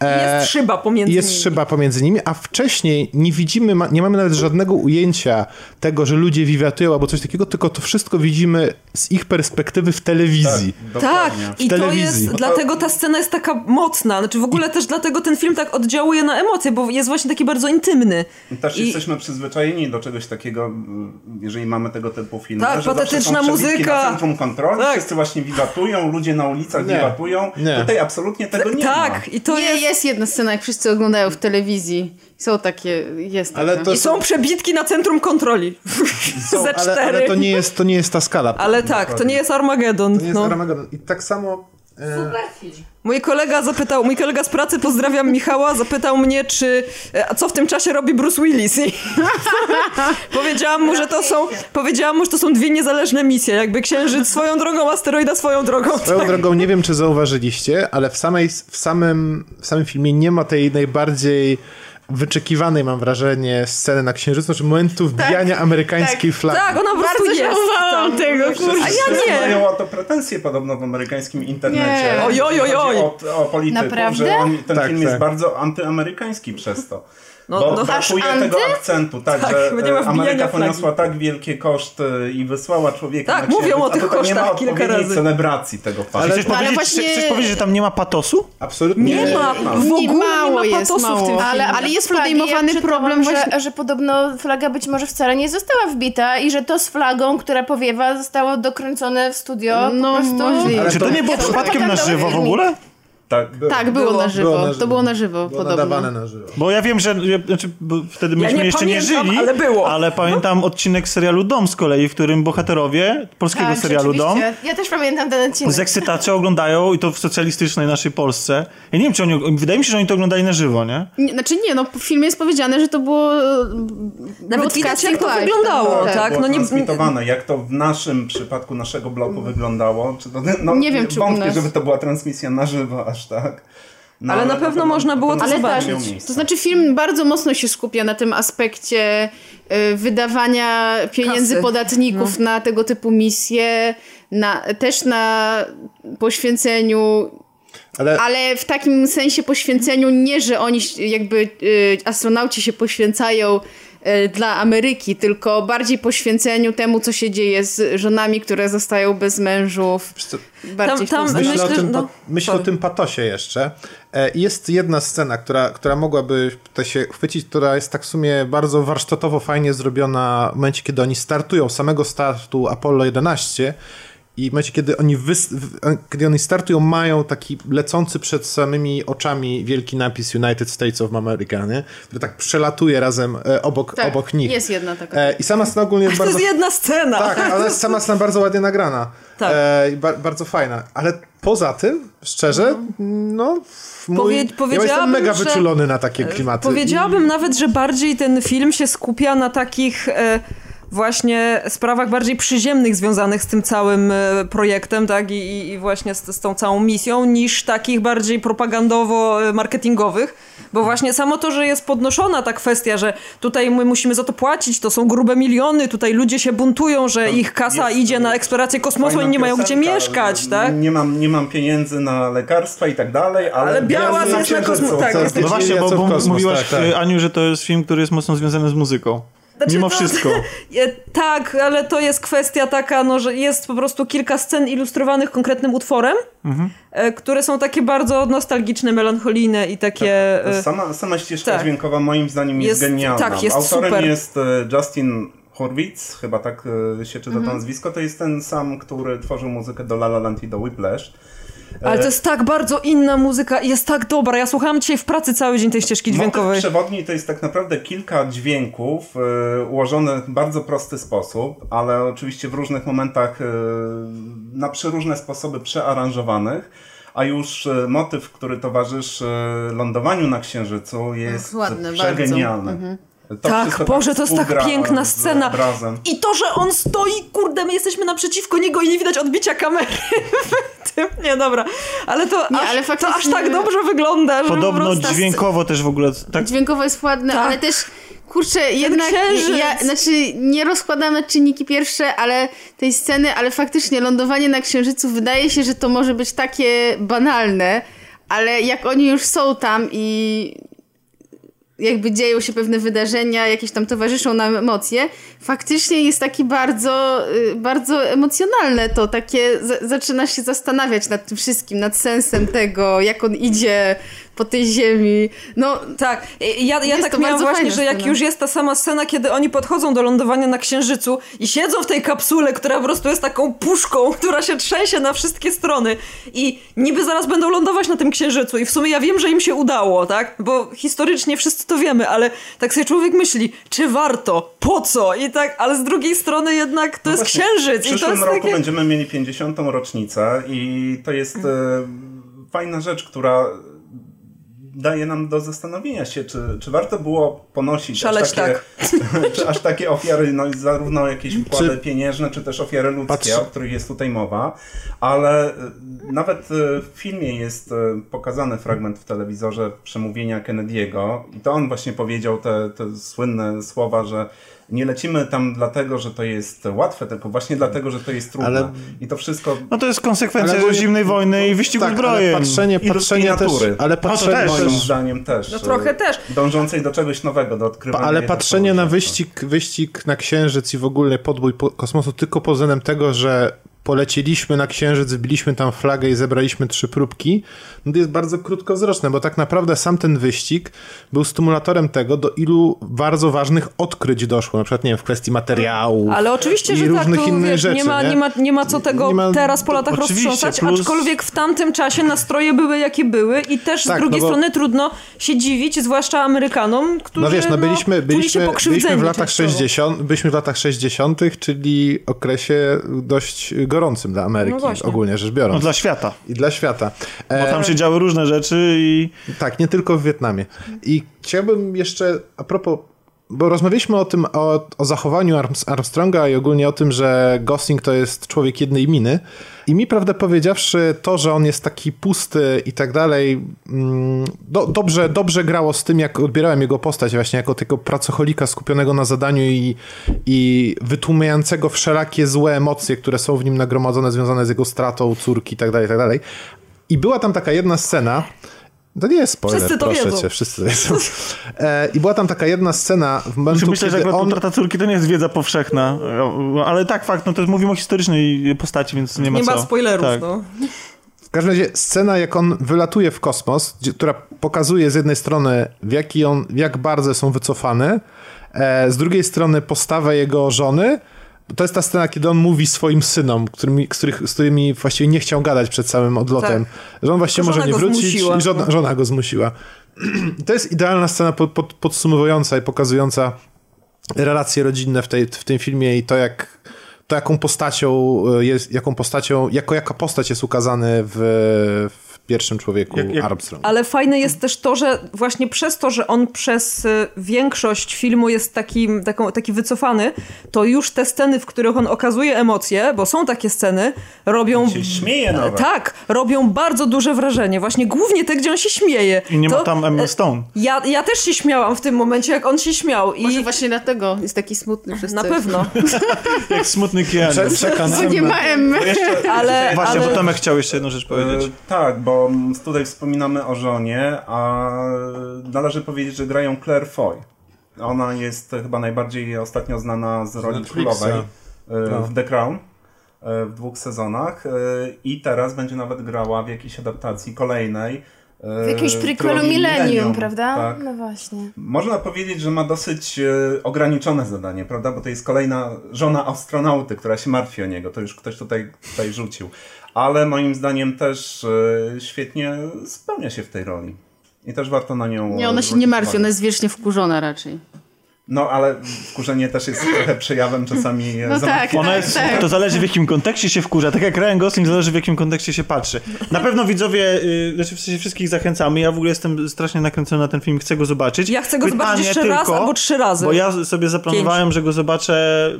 Jest szyba pomiędzy
jest
nimi.
szyba pomiędzy nimi, a wcześniej nie widzimy, nie mamy nawet żadnego ujęcia tego, że ludzie wiwiatują albo coś takiego, tylko to wszystko widzimy z ich perspektywy w telewizji.
Tak,
Dokładnie.
i to
telewizji.
jest, dlatego ta scena jest taka mocna, znaczy w ogóle też dlatego ten film tak oddziałuje na emocje, bo jest właśnie taki bardzo intymny.
Też
I-
jesteśmy przyzwyczajeni do czegoś takiego, m, jeżeli mamy tego typu filmy.
Tak,
że
patetyczna muzyka.
Na centrum kontroli,
Tak.
wszyscy właśnie wiwatują, ludzie na ulicach
Nie,
wiwatują.
nie.
Tutaj absolutnie tego nie
tak,
ma.
i to
nie,
jest...
jest jedna scena, jak wszyscy oglądają w telewizji. Są takie, jest
Ale to
I są przebitki na centrum kontroli.
Są,
Ze
ale,
cztery.
ale to nie jest, to nie jest ta skala.
Ale tak, to nie jest Armagedon.
To nie jest
no.
Armageddon. I tak samo... E,
Mój kolega zapytał, mój kolega z pracy, pozdrawiam Michała, zapytał mnie, czy, e, a co w tym czasie robi Bruce Willis. I powiedziałam mu, że to są, powiedziałam mu, że to są dwie niezależne misje, jakby Księżyc swoją drogą, asteroida swoją drogą.
Swoją drogą, nie wiem czy zauważyliście, ale w, samej, w, samym, w samym filmie nie ma tej najbardziej wyczekiwanej, mam wrażenie, sceny na Księżycu, czy momentu wbijania amerykańskiej flagi.
Tak, ona po prostu
Bardzo
jest. tak.
tego, kurczę.
A ja nie.
Mają o to pretensje podobno w amerykańskim internecie.
Nie.
Oj, oj, oj, oj.
O, o polityków,
Naprawdę?
że on, ten
Tak,
film
tak.
jest bardzo antyamerykański przez to.
No,
Bo
no,
brakuje tego
anty?
akcentu, tak,
Tak,
że
nie
e, Ameryka
flagi.
poniosła tak wielkie koszty i wysłała człowieka
Tak,
na
mówią
księżyc,
o
a
tych
nie
kosztach kilka razy.
celebracji tego faktu.
Ale-
Chcesz,
ale
powiedzieć,
właśnie-
chcesz powiedzieć, że tam nie ma patosu?
Absolutnie
Nie ma. W
Nie,
ogóle
mało
nie ma
jest,
patosu w tym
mało.
filmie.
Ale, ale jest
Flagi,
podejmowany
ja
problem właśnie...
że, że podobno flaga być może wcale nie została wbita i że to z flagą, która powiewa, zostało dokręcone w studio
No,
po prostu.
możliwe.
Ale
Czy to nie było
Ja
przypadkiem na żywo w ogóle?
Tak,
Tak, było,
Było.
na żywo.
Było na żywo.
To było na żywo,
Było
podobno.
nadawane na żywo.
Bo ja wiem, że znaczy, bo wtedy myśmy
nie
jeszcze nie żyli,
ale było.
ale pamiętam odcinek serialu Dom z kolei, w którym bohaterowie polskiego
Tak,
serialu Dom.
Ja też pamiętam ten odcinek.
z ekscytacją oglądają i to w socjalistycznej naszej Polsce. Ja nie wiem, czy oni, wydaje mi się, że oni to oglądali na żywo, nie?
Nie, znaczy nie, no w filmie jest powiedziane, że to było...
Nawet widać, jak to
live,
wyglądało,
tak.
tak?
było
No nie,
transmitowane. Jak to w naszym przypadku naszego bloku wyglądało? Czy to, no,
Nie wiem, czy u
wątpię,
nas.
żeby to była transmisja na żywo aż tak. No,
Ale na pewno można było to zobaczyć.
To znaczy film bardzo mocno się skupia na tym aspekcie y, wydawania pieniędzy
Kasy.
podatników na tego typu misje, na, też na poświęceniu
Ale,
ale w takim sensie poświęceniu nie, że oni jakby y, astronauci się poświęcają dla Ameryki, tylko bardziej poświęceniu temu, co się dzieje z żonami, które zostają bez mężów.
co,
Bardziej
Tam- tam
myślę,
myślę,
o tym,
no,
o tym patosie jeszcze. E, Jest jedna scena, która, która mogłaby tutaj się chwycić, która jest tak w sumie bardzo warsztatowo fajnie zrobiona w momencie, kiedy oni startują, samego startu Apollo 11 i w momencie, kiedy oni, wys- w- kiedy oni startują, mają taki lecący przed samymi oczami wielki napis United States of America, nie? który tak przelatuje razem e, obok,
Tak,
obok nich.
jest jedna taka.
E, I sama scena ogólnie jest
to
bardzo...
jest jedna scena.
Tak, ale sama scena bardzo ładnie nagrana.
Tak.
E, i ba bardzo fajna. Ale poza tym, szczerze, no... w Mój,
Powie-
ja jestem
powiedziałabym,
mega
że-
wyczulony na takie klimaty.
Powiedziałabym nawet, że bardziej ten film się skupia na takich e, właśnie sprawach bardziej przyziemnych związanych z tym całym e, projektem, tak, i, i- i właśnie z, z tą całą misją, niż takich bardziej propagandowo-marketingowych. Bo właśnie samo to, że jest podnoszona ta kwestia, że tutaj my musimy za to płacić, to są grube miliony, tutaj ludzie się buntują, że ich kasa
jest,
idzie na eksplorację kosmosu, oni nie mają gdzie mieszkać, tak?
Nie mam, nie mam pieniędzy na lekarstwa i tak dalej, ale,
Ale biała jest na
księżycu.
kosmo- tak,
No właśnie, bo, bo
kosmos,
mówiłaś,
tak, tak.
e, Aniu, że to jest film, który jest mocno związany z muzyką.
Znaczy,
Mimo
to-
wszystko.
Tak, ale to jest kwestia taka, no, że jest po prostu kilka scen ilustrowanych konkretnym utworem,
Mhm.
e, które są takie bardzo nostalgiczne, melancholijne i takie... e,
Sama, sama ścieżka
tak.
dźwiękowa moim zdaniem jest,
Jest-
genialna.
tak, jest
Autorem
super.
jest e, Justin Hurwitz, chyba tak się czyta
Mhm.
to nazwisko. To jest ten sam, który tworzył muzykę do La La Land i do Whiplash.
Ale to jest tak bardzo inna muzyka i jest tak dobra. Ja słuchałam dzisiaj w pracy cały dzień tej ścieżki dźwiękowej.
Motyw przewodni to jest tak naprawdę kilka dźwięków e, ułożone w bardzo prosty sposób, ale oczywiście w różnych momentach e, na przeróżne sposoby przearanżowanych. A już e, motyw, który towarzyszy e, lądowaniu na Księżycu jest
ładny
przegenialny.
bardzo.
To
tak,
wszystko
Boże, to jest tak piękna scena.
Obrazem.
I to, że on stoi, kurde, my jesteśmy naprzeciwko niego i nie widać odbicia kamery. Nie, dobra. Ale to,
Nie,
aż,
ale
to aż tak dobrze wygląda, że po
Podobno
prostu...
dźwiękowo też w ogóle tak
Dźwiękowo jest ładne,
Tak.
ale też kurczę, jednak
księżyc.
ja, znaczy nie rozkładam na czynniki pierwsze, ale tej sceny, ale faktycznie lądowanie na księżycu wydaje się, że to może być takie banalne, ale jak oni już są tam i jakby dzieją się pewne wydarzenia, jakieś tam towarzyszą nam emocje, faktycznie jest taki bardzo, y, bardzo emocjonalne to, takie, z, zaczynasz się zastanawiać nad tym wszystkim, nad sensem tego, jak on idzie po tej ziemi. No
Tak, ja, ja tak miałam właśnie, że jak
scena.
już jest ta sama scena, kiedy oni podchodzą do lądowania na Księżycu i siedzą w tej kapsule, która po prostu jest taką puszką, która się trzęsie na wszystkie strony i niby zaraz będą lądować na tym Księżycu i w sumie ja wiem, że im się udało, tak? Bo historycznie wszyscy to wiemy, ale tak sobie człowiek myśli, czy warto, po co? I tak, ale z drugiej strony jednak to jest
Właśnie,
Księżyc
W
i to
przyszłym
jest
roku
takie...
będziemy mieli 50. rocznicę i to jest e, fajna rzecz, która daje nam do zastanowienia się, czy, czy warto było ponosić
Szaleć
aż takie, czy aż takie ofiary, no, zarówno jakieś wkłady
Czy-
pieniężne, czy też ofiary ludzkie,
Patrzę-
o których jest tutaj mowa, ale e, nawet e, w filmie jest e, pokazany fragment w telewizorze przemówienia Kennedy'ego i to on właśnie powiedział te, te słynne słowa, że nie lecimy tam dlatego, że to jest łatwe, tylko właśnie dlatego, że to jest trudne.
Ale-
I to wszystko
No to jest konsekwencja
Ale
zimnej wojny i wyścigu
tak,
zbrojen.
ale patrzenie,
I
patrzenie też,
natury.
ale patrzenie
też.
moim
też,
zdaniem też.
No trochę
e,
też.
Dążącej do czegoś nowego, do odkrywania.
ale patrzenie na wyścig, wyścig na Księżyc i w ogóle podbój po- kosmosu tylko pod względem tego, że poleciliśmy na Księżyc, wbiliśmy tam flagę i zebraliśmy trzy próbki, no to jest bardzo krótkowzroczne, bo tak naprawdę sam ten wyścig był stymulatorem tego, do ilu bardzo ważnych odkryć doszło, na przykład, nie wiem, w kwestii materiału
Ale oczywiście,
i
że tak,
różnych
tu,
innych
wiesz,
rzeczy,
nie, ma, nie? ma, nie ma co tego
Nie ma-
teraz po latach roztrząsać,
plus-
aczkolwiek w tamtym czasie nastroje były jakie były i też
Tak,
z drugiej
no bo-
strony trudno się dziwić, zwłaszcza Amerykanom, którzy
No wiesz, no byliśmy,
się
byliśmy,
pokrzywdzeni
byliśmy w latach
częściowo.
60, byliśmy w latach 60., czyli okresie dość gorącym dla Ameryki,
No
ogólnie rzecz biorąc.
No dla świata.
I dla świata.
Bo
E,
tam się działy różne rzeczy i
Tak, nie tylko w Wietnamie. I chciałbym jeszcze, a propos, bo rozmawialiśmy o tym, o, o zachowaniu Arms- Armstronga i ogólnie o tym, że Gosling to jest człowiek jednej miny. I mi, prawdę powiedziawszy, to, że on jest taki pusty i tak dalej, mm, do, dobrze, dobrze grało z tym, jak odbierałem jego postać właśnie jako tego pracocholika skupionego na zadaniu i, i wytłumiającego wszelakie złe emocje, które są w nim nagromadzone, związane z jego stratą córki i tak dalej, i tak dalej. I była tam taka jedna scena, to nie jest spoiler,
Wszyscy to
proszę
wiedzą.
cię, wszyscy to wiedzą. E, I była tam taka jedna scena w momentu,
myślę, że
on...
utrata córki to nie jest wiedza powszechna. Ale tak, fakt, no to mówimy o historycznej postaci, więc nie ma
Nie
co.
ma spoilerów,
tak.
no.
W każdym razie scena, jak on wylatuje w kosmos, gdzie, która pokazuje z jednej strony, w, jaki on, jak bardzo są wycofane, e, z drugiej strony postawę jego żony. To jest ta scena, kiedy on mówi swoim synom, którymi, z, których, z którymi właściwie nie chciał gadać przed samym odlotem,
Tak.
że on właściwie może nie wrócić
zmusiła.
i żona, żona go zmusiła. To jest idealna scena pod, pod, podsumowująca i pokazująca relacje rodzinne w, tej, w tym filmie i to, jak to jaką postacią e, jest, jaką postacią, jako jaka postać jest ukazany w, w pierwszym człowieku
Jak- jak-
Armstrong.
Ale fajne jest też to, że właśnie przez to, że on przez y, większość filmu jest taki, taką, taki wycofany, to już te sceny, w których on okazuje emocje, bo są takie sceny, robią...
się śmieje nawet.
Tak, robią bardzo duże wrażenie. Właśnie głównie te, gdzie on się śmieje.
I nie ma
To-
tam Emma Stone.
Ja, ja też się śmiałam w tym momencie, jak on się śmiał. I
może właśnie dlatego jest taki smutny przez
na
cały
pewno.
Jak smutny Keanu.
Prze-
nie ma Emmy.
Ale,
Właśnie,
ale...
bo Tomek chciał jeszcze jedną rzecz powiedzieć.
E, tak, bo mm, tutaj wspominamy o żonie, a należy powiedzieć, że grają Claire Foy. Ona jest chyba najbardziej ostatnio znana z roli królowej e,
No.
w The Crown e, w dwóch sezonach e, i teraz będzie nawet grała w jakiejś adaptacji kolejnej.
W jakimś prequelu Millennium, prawda?
Tak.
No właśnie.
Można powiedzieć, że ma dosyć ograniczone zadanie, prawda? Bo to jest kolejna żona astronauty, która się martwi o niego. To już ktoś tutaj, tutaj rzucił. Ale moim zdaniem też e, świetnie spełnia się w tej roli. I też warto na nią.
Nie, ona się nie martwi,
uwagę.
ona jest wiecznie wkurzona raczej.
No, ale wkurzenie też jest trochę przejawem czasami e,
No tak, tak,
jest,
tak.
to zależy w jakim kontekście się wkurza. Tak jak Ryan Gosling zależy w jakim kontekście się patrzy. Na pewno widzowie, y, znaczy w sensie wszystkich zachęcamy. Ja w ogóle jestem strasznie nakręcony na ten film, chcę go zobaczyć.
Ja chcę go
Pytanie
zobaczyć jeszcze raz
tylko,
albo trzy razy.
Bo ja sobie zaplanowałem, że go zobaczę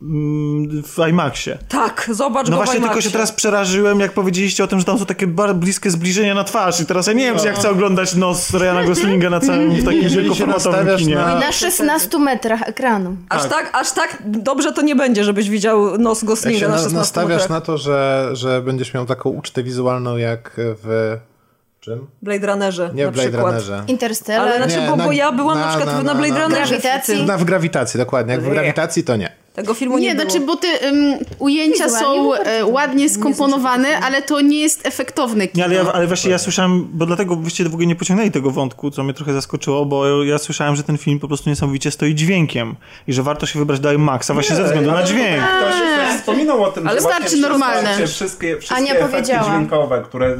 w IMAXie.
Tak, zobacz
No
go
właśnie,
w
tylko się teraz przerażyłem, jak powiedzieliście o tym, że tam są takie bardzo bliskie zbliżenia na twarz i teraz ja nie wiem, czy ja chcę oglądać nos Ryana Goslinga na całym w takim wielkoformatowym kinie.
na-
Na 16 metrach ekranu.
Aż tak. aż tak dobrze to nie będzie, żebyś widział nos Goslinga na
na,
16
nastawiasz
metrach.
na to, że, że będziesz miał taką ucztę wizualną jak w... czym?
Blade Runnerze
Nie
na
w Blade
przykład.
Runnerze.
Interstellar.
Ale znaczy,
Nie,
bo,
na-
bo ja byłam na,
na-
przykład
na-
na,
na-
Blade
na-
Runnerze.
Grawitacji.
Na, w grawitacji, dokładnie. Jak w grawitacji to nie.
Tego filmu nie,
Nie,
było.
znaczy, bo te ym, ujęcia
Wizualnie
są e, ładnie skomponowane, ale to nie jest efektowne kino.
Nie, ale, ja, ale właśnie ja słyszałem, bo dlatego wyście w ogóle nie pociągnęli tego wątku, co mnie trochę zaskoczyło, bo ja słyszałem, że ten film po prostu niesamowicie stoi dźwiękiem i że warto się wybrać do IMAXa właśnie ze względu na dźwięk.
Ktoś, ktoś wspominał o tym,
Ale
że właśnie
starczy normalne.
Wszystkie, wszystkie, wszystkie
Ania powiedziała.
dźwiękowe, które y,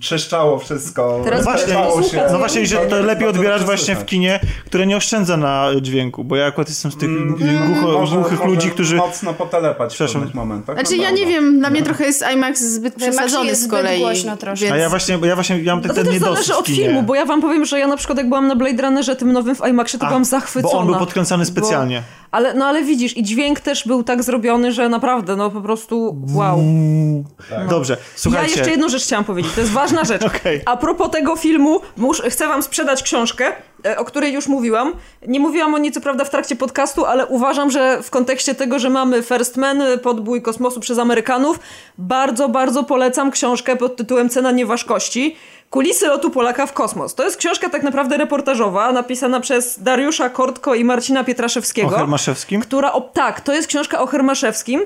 trzeszczało wszystko,
Teraz
Właśnie,
rozpadało się.
no właśnie, że to lepiej odbierać właśnie w kinie, które nie oszczędza na dźwięku, bo ja akurat jestem z tych
Mm,
głucho, głuchych ludzi, którzy...
mocno potelepać w pewnych momentach.
Znaczy
no
ja nie wiem, dla mnie trochę jest IMAX zbyt przesadzony
jest
z
zbyt
kolei.
głośno troszkę.
A ja właśnie, ja właśnie ja mam ten,
No to
ten
też
niedosyt
zależy od filmu, bo ja wam powiem, że ja na przykład jak byłam na Blade Runnerze tym nowym w IMAXie, to
A,
byłam zachwycona.
Bo on był podkręcany specjalnie.
Bo, ale, no ale widzisz, i dźwięk też był tak zrobiony, że naprawdę, no po prostu wow.
Dobrze, słuchajcie.
Ja jeszcze jedną rzecz chciałam powiedzieć, to jest ważna rzecz.
Okej.
A propos tego filmu, mus, chcę wam sprzedać książkę, o której już mówiłam. Nie mówiłam o niej co prawda w trakcie podcastu, ale uważam, że w kontekście tego, że mamy First Man, e, podbój kosmosu przez Amerykanów, bardzo, bardzo polecam książkę pod tytułem Cena nieważkości. Kulisy lotu Polaka w kosmos. To jest książka tak naprawdę reportażowa, napisana przez Dariusza Kortko i Marcina
O
Pietraszewskiego
Hermaszewskim?
która, o, tak, to jest książka o Hermaszewskim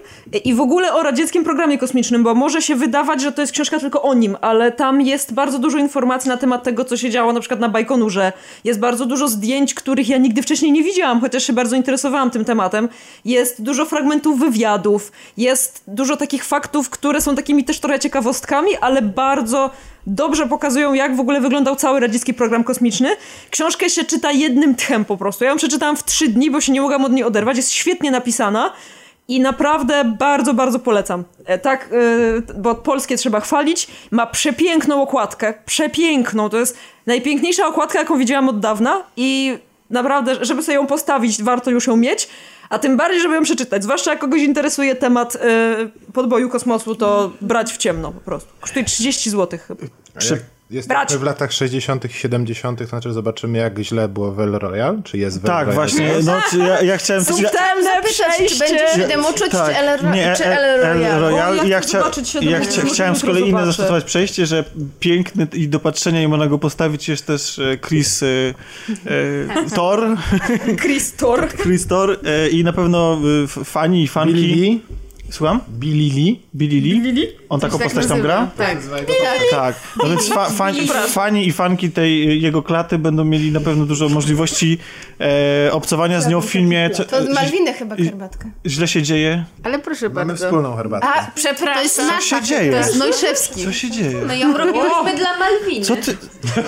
i w ogóle o radzieckim programie kosmicznym, bo może się wydawać, że to jest książka tylko o nim, ale tam jest bardzo dużo informacji na temat tego, co się działo na przykład na Bajkonurze. Jest bardzo dużo zdjęć, których ja nigdy wcześniej nie widziałam, chociaż się bardzo interesowałam tym tematem. Jest dużo fragmentów wywiadów, jest dużo takich faktów, które są takimi też trochę ciekawostkami, ale bardzo dobrze pokazują, jak w ogóle wyglądał cały radziecki program kosmiczny. Książkę się czyta jednym tchem po prostu. Ja ją przeczytałam w trzy dni, bo się nie mogłam od niej oderwać. Jest świetnie napisana. I naprawdę bardzo, bardzo polecam. E, Tak, e, bo polskie trzeba chwalić. Ma przepiękną okładkę. Przepiękną. To jest najpiękniejsza okładka, jaką widziałam od dawna. I naprawdę, żeby sobie ją postawić, warto już ją mieć. A tym bardziej, żeby ją przeczytać. Zwłaszcza jak kogoś interesuje temat e, podboju kosmosu, to brać w ciemno po prostu. Kosztuje 30 zł chyba.
Jak Jest
Brać.
w latach 60., 70., to znaczy zobaczymy, jak źle było w El Royale, czy jest w El
Tak,
Royale.
właśnie. No, czy ja, ja chciałem...
Subtelne
Zapytać, czy będzie
przejście.
7 uczuć,
Tak,
czy El,
nie,
czy
El,
El
El.
O, ja
I ja, chcia, ja chcia, chciałem z kolei inne zastosować przejście, że piękny i do patrzenia i można go postawić jest też e, Chris e, e, Thor.
Chris Thor.
Chris Thor e, i na pewno e, fani i fanki...
Billy?
Słucham?
Lee?
Billy Lee? On taką
tak
postać tam gra?
Tak.
Tak. No więc fa, fani, fani i fanki tej y, jego klaty będą mieli na pewno dużo możliwości e, obcowania z nią w filmie. Co,
To Malwiny chyba herbatkę.
źle się dzieje.
Ale proszę
Mamy
bardzo.
wspólną herbatę.
A,
To jest
przepraszam.
nasza,
się dzieje?
to jest Nojszewski.
Co się dzieje?
No ją robiłyśmy dla Malwiny.
Co ty?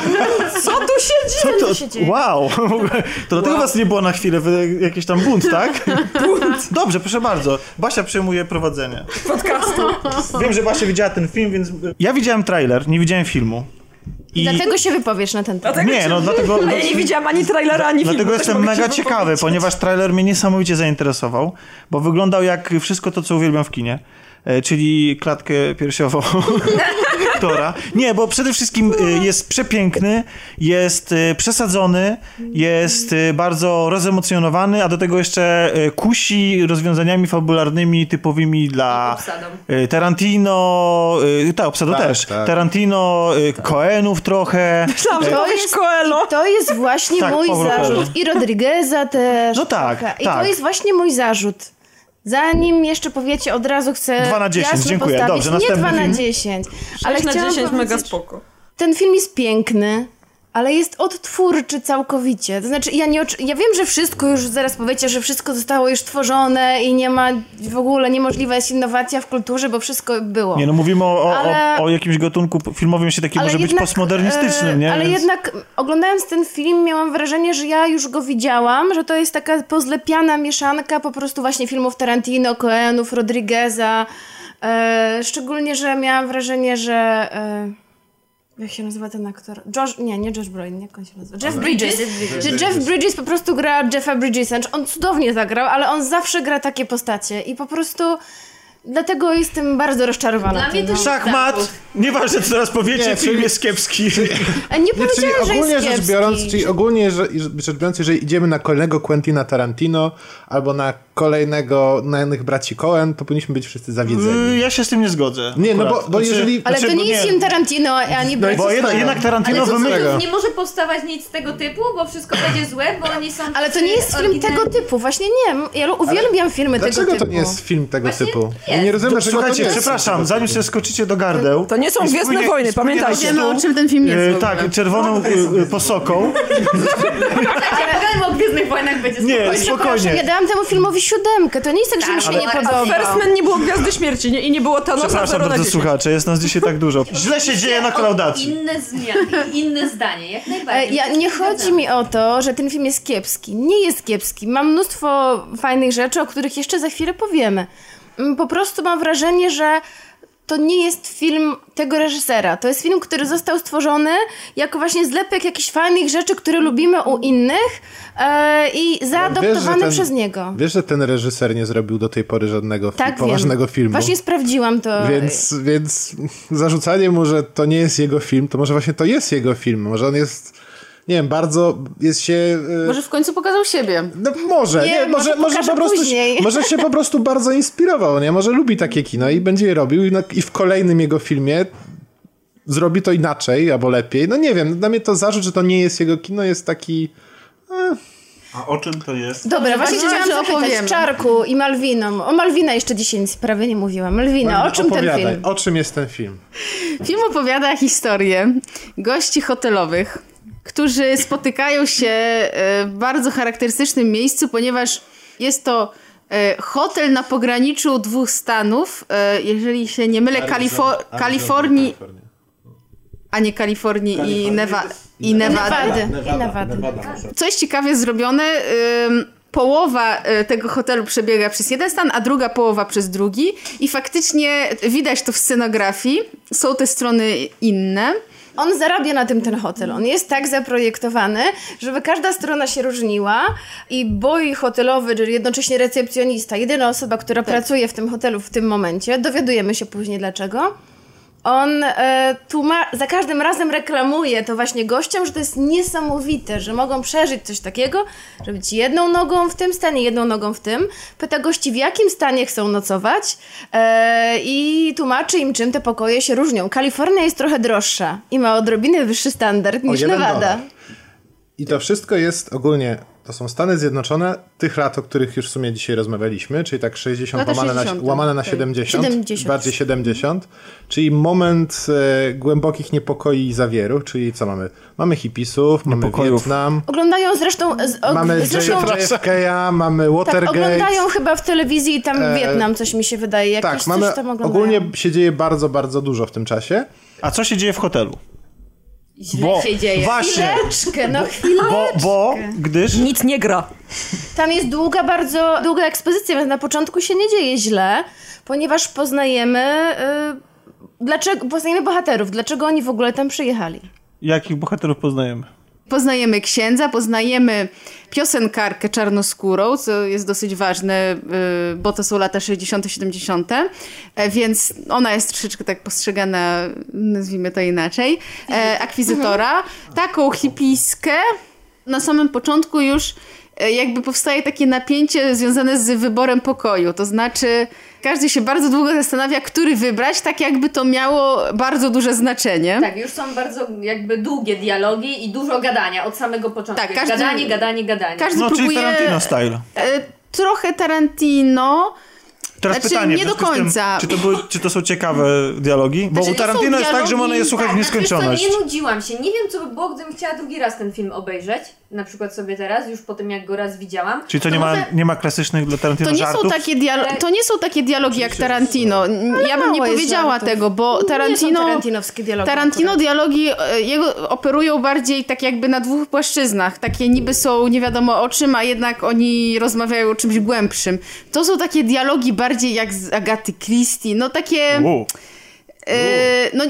Co tu się dzieje?
Co to?
się dzieje?
Wow! W ogóle To dlatego was nie było na chwilę, jakiś tam bunt, tak? bunt. Dobrze, proszę bardzo. Basia przejmuje prowadzenie.
Podcastu.
Wiem, że Basia widziała ten film, więc... Ja widziałem trailer, nie widziałem filmu. I...
Dlatego się wypowiesz na ten temat.
Nie, no dlatego...
A ja nie widziałam ani trailera, ani filmu.
Dlatego jestem mega ciekawy, ponieważ trailer mnie niesamowicie zainteresował, bo wyglądał jak wszystko to, co uwielbiam w kinie, czyli klatkę piersiową Tora. Nie, bo przede wszystkim e, jest przepiękny, jest e, przesadzony, jest e, bardzo rozemocjonowany, a do tego jeszcze e, kusi rozwiązaniami fabularnymi typowymi dla e, Tarantino, e, tak, obsadu
Tak,
też,
tak.
Tarantino, e, Coenów trochę.
Myślałam, że
To jest-
Coelho.
To jest właśnie
Tak,
mój
Paulo
zarzut. I Rodrigueza też.
No tak.
I
tak.
to jest właśnie mój zarzut. Zanim jeszcze powiecie, od razu chcę
Dwa na 10,
jasno
dziękuję.
postawić.
Dobrze,
Nie
następny
2 na
film.
10.
Ale
Ale
na
chciałam
10 mega
powiedzieć,
spoko.
Ten film jest piękny, ale jest odtwórczy całkowicie. To znaczy, ja, nie, ja wiem, że wszystko już, zaraz powiecie, że wszystko zostało już tworzone i nie ma w ogóle, niemożliwa jest innowacja w kulturze, bo wszystko było.
Nie, no mówimy o, o,
Ale-
o, o jakimś gatunku filmowym, jeszcze taki
Ale
może być
jednak,
postmodernistycznym,
e,
nie?
Ale
Więc-
jednak oglądając ten film miałam wrażenie, że ja już go widziałam, że to jest taka pozlepiana mieszanka po prostu właśnie filmów Tarantino, Coenów, Rodrigueza. E, szczególnie, że miałam wrażenie, że... E, jak się nazywa ten aktor? Josh, nie, nie Josh Brolin, jak on się nazywa? Jeff Bridges. Że Jeff Bridges po prostu gra Jeffa Bridgesa. Znaczy, On cudownie zagrał, ale on zawsze gra takie postacie i po prostu Dlatego jestem bardzo rozczarowana.
Dla mnie
tym.
to
Szachmat! Nieważne, co teraz powiecie,
Nie,
film
czyli-
jest kiepski.
A nie
Nie, czyli
powiedziałam, że
ogólnie
jest
rzecz
kiepski.
biorąc, czyli ogólnie że, rzecz biorąc, jeżeli idziemy na kolejnego Quentina Tarantino albo na kolejnego na innych braci Coen, to powinniśmy być wszyscy zawiedzeni.
Y, Ja się z tym nie zgodzę.
Nie, no bo-
akurat.
bo
Znaczy-
jeżeli-
Ale
znaczy,
to
bo
nie jest film Tarantino, ani
No
Bo jednak,
tego?
jednak Tarantino
Ale
wymyślił...
nie może powstawać nic z tego typu, bo wszystko będzie złe, bo oni są
Ale to nie jest film tego typu. Właśnie nie. Ja uwielbiam filmy tego
Dlaczego
typu.
to nie jest film tego
Właśnie
typu? Ja
jest.
nie rozumiem, dlaczego to
Słuchajcie,
nie jest
przepraszam, zanim sobie skoczycie do gardeł...
To nie są Gwiezdne Wojny,
spłynie
pamiętajcie.
Wiemy, o
stół,
czym ten film jest
e. Tak, czerwoną e, e, posoką.
Gadajmy o Gwiezdnych Wojnach, będzie
Nie,
spokojnie.
Ja
spokojnie.
dałam temu filmowi siódemkę. To nie jest tak, że mi się nie
A
podoba.
First Man nie było Gwiazdy Śmierci nie? i nie było Thanosa
Przepraszam
0 na
bardzo
10.
słuchacze, jest nas dzisiaj tak dużo. Źle się dzieje na kolaudacji.
Inne zmiany, inne zdanie, jak
E,
najbardziej.
Ja, nie chodzi mi o to, że ten film jest kiepski. Nie jest kiepski. Mam mnóstwo fajnych rzeczy, o których jeszcze za chwilę powiemy. Po prostu mam wrażenie, że to nie jest film tego reżysera. To jest film, który został stworzony jako właśnie zlepek jakichś fajnych rzeczy, które lubimy u innych e, i zaadoptowany
ten-
przez niego.
Wiesz, że ten reżyser nie zrobił do tej pory żadnego
Tak,
poważnego
wiem.
filmu.
Właśnie sprawdziłam to.
Więc, więc zarzucanie mu, że to nie jest jego film, to może właśnie to jest jego film. Może on jest, nie wiem, bardzo jest się... e,
Może w końcu pokazał siebie.
No może,
Nie,
nie, może,
może
może, po prostu, może się po prostu bardzo inspirował, nie? Może lubi takie kino i będzie je robił i, na, i w kolejnym jego filmie zrobi to inaczej albo lepiej. No nie wiem, dla mnie to zarzut, że to nie jest jego kino jest taki...
A o czym to jest?
Dobra, właśnie chciałam zapytać. Czarku i Malwiną. O Malwina jeszcze dzisiaj nic prawie nie mówiłam. Malwina, o czym ten film?
O czym jest ten film?
Film opowiada historię gości hotelowych, którzy spotykają się e, w bardzo charakterystycznym miejscu, ponieważ jest to e, hotel na pograniczu dwóch stanów, e, jeżeli się nie mylę, Kalifor- Kalifornii, a nie Kalifornii i, Neva- i Nevady.
I Nevady.
Co jest ciekawie zrobione, połowa tego hotelu przebiega przez jeden stan, a druga połowa przez drugi i faktycznie widać to w scenografii. Są te strony inne.
On zarabia na tym ten hotel. On jest tak zaprojektowany, żeby każda strona się różniła i boy hotelowy, czyli jednocześnie recepcjonista, jedyna osoba, która pracuje w tym hotelu w tym momencie, dowiadujemy się później dlaczego. On e, tłuma- za każdym razem reklamuje to właśnie gościom, że to jest niesamowite, że mogą przeżyć coś takiego, że być jedną nogą w tym stanie, jedną nogą w tym. Pyta gości, w jakim stanie chcą nocować e, i tłumaczy im, czym te pokoje się różnią. Kalifornia jest trochę droższa i ma odrobinę wyższy standard niż Nevada.
dolar. I to wszystko jest ogólnie, to są Stany Zjednoczone tych lat, o których już w sumie dzisiaj rozmawialiśmy, czyli tak 60
Lata
łamane,
60,
na, łamane na
tak.
70,
70.
bardziej 70, czyli moment e, głębokich niepokoi i zawieru, czyli co mamy? Mamy hipisów, mamy. Wietnam,
Oglądają zresztą... Z, og,
mamy
zresztą
JFK, mamy
tak,
Watergate.
oglądają chyba w telewizji tam
E,
Wietnam, coś mi się wydaje. Jakieś
tak,
coś
mamy,
tam oglądają.
ogólnie się dzieje bardzo, bardzo dużo w tym czasie.
A co się dzieje w hotelu?
Źle
Bo-
się dzieje.
Właśnie,
Chwileczkę, no chwileczkę.
bo, bo gdyż...
Nic nie gra.
Tam jest długa, bardzo długa ekspozycja, więc na początku się nie dzieje źle, ponieważ poznajemy... Y, dlaczego, poznajemy bohaterów, dlaczego oni w ogóle tam przyjechali.
Jakich bohaterów poznajemy?
Poznajemy księdza, poznajemy piosenkarkę czarnoskórą, co jest dosyć ważne, y, bo to są lata 60., 70., e, więc ona jest troszeczkę tak postrzegana, nazwijmy to inaczej, e, akwizytora. Taką hipiskę. Na samym początku już e, jakby powstaje takie napięcie związane z wyborem pokoju, to znaczy każdy się bardzo długo zastanawia, który wybrać, tak jakby to miało bardzo duże znaczenie.
Tak, już są bardzo jakby długie dialogi i dużo gadania od samego początku.
Tak, każdy-
Gadanie, gadanie, gadanie.
Każdy
No, czyli
próbuje...
Tarantino style.
E, trochę Tarantino.
Teraz
Znaczy,
pytanie,
nie
w
do
z tym,
końca.
czy, to były, czy to są ciekawe dialogi? Bo
Znaczy,
u Tarantino jest tak, że można je słuchać w
Tak, znaczy,
nieskończoność.
co, nie nudziłam się. Nie wiem, co by było, gdybym chciała drugi raz ten film obejrzeć. Na przykład sobie teraz, już po tym, jak go raz widziałam.
Czyli to nie ma,
może-
nie ma klasycznych dla Tarantino
To nie,
żartów?
są takie dialo- to nie są takie dialogi jak Tarantino. Ja bym nie powiedziała
żartów.
tego, bo
Nie
Tarantino.
tarantinowskie dialogi
Tarantino
akurat.
dialogi e, jego operują bardziej tak jakby na dwóch płaszczyznach. Takie niby są nie wiadomo o czym, a jednak oni rozmawiają o czymś głębszym. To są takie dialogi bardziej jak z Agaty Christie. No takie.
U,
E, no,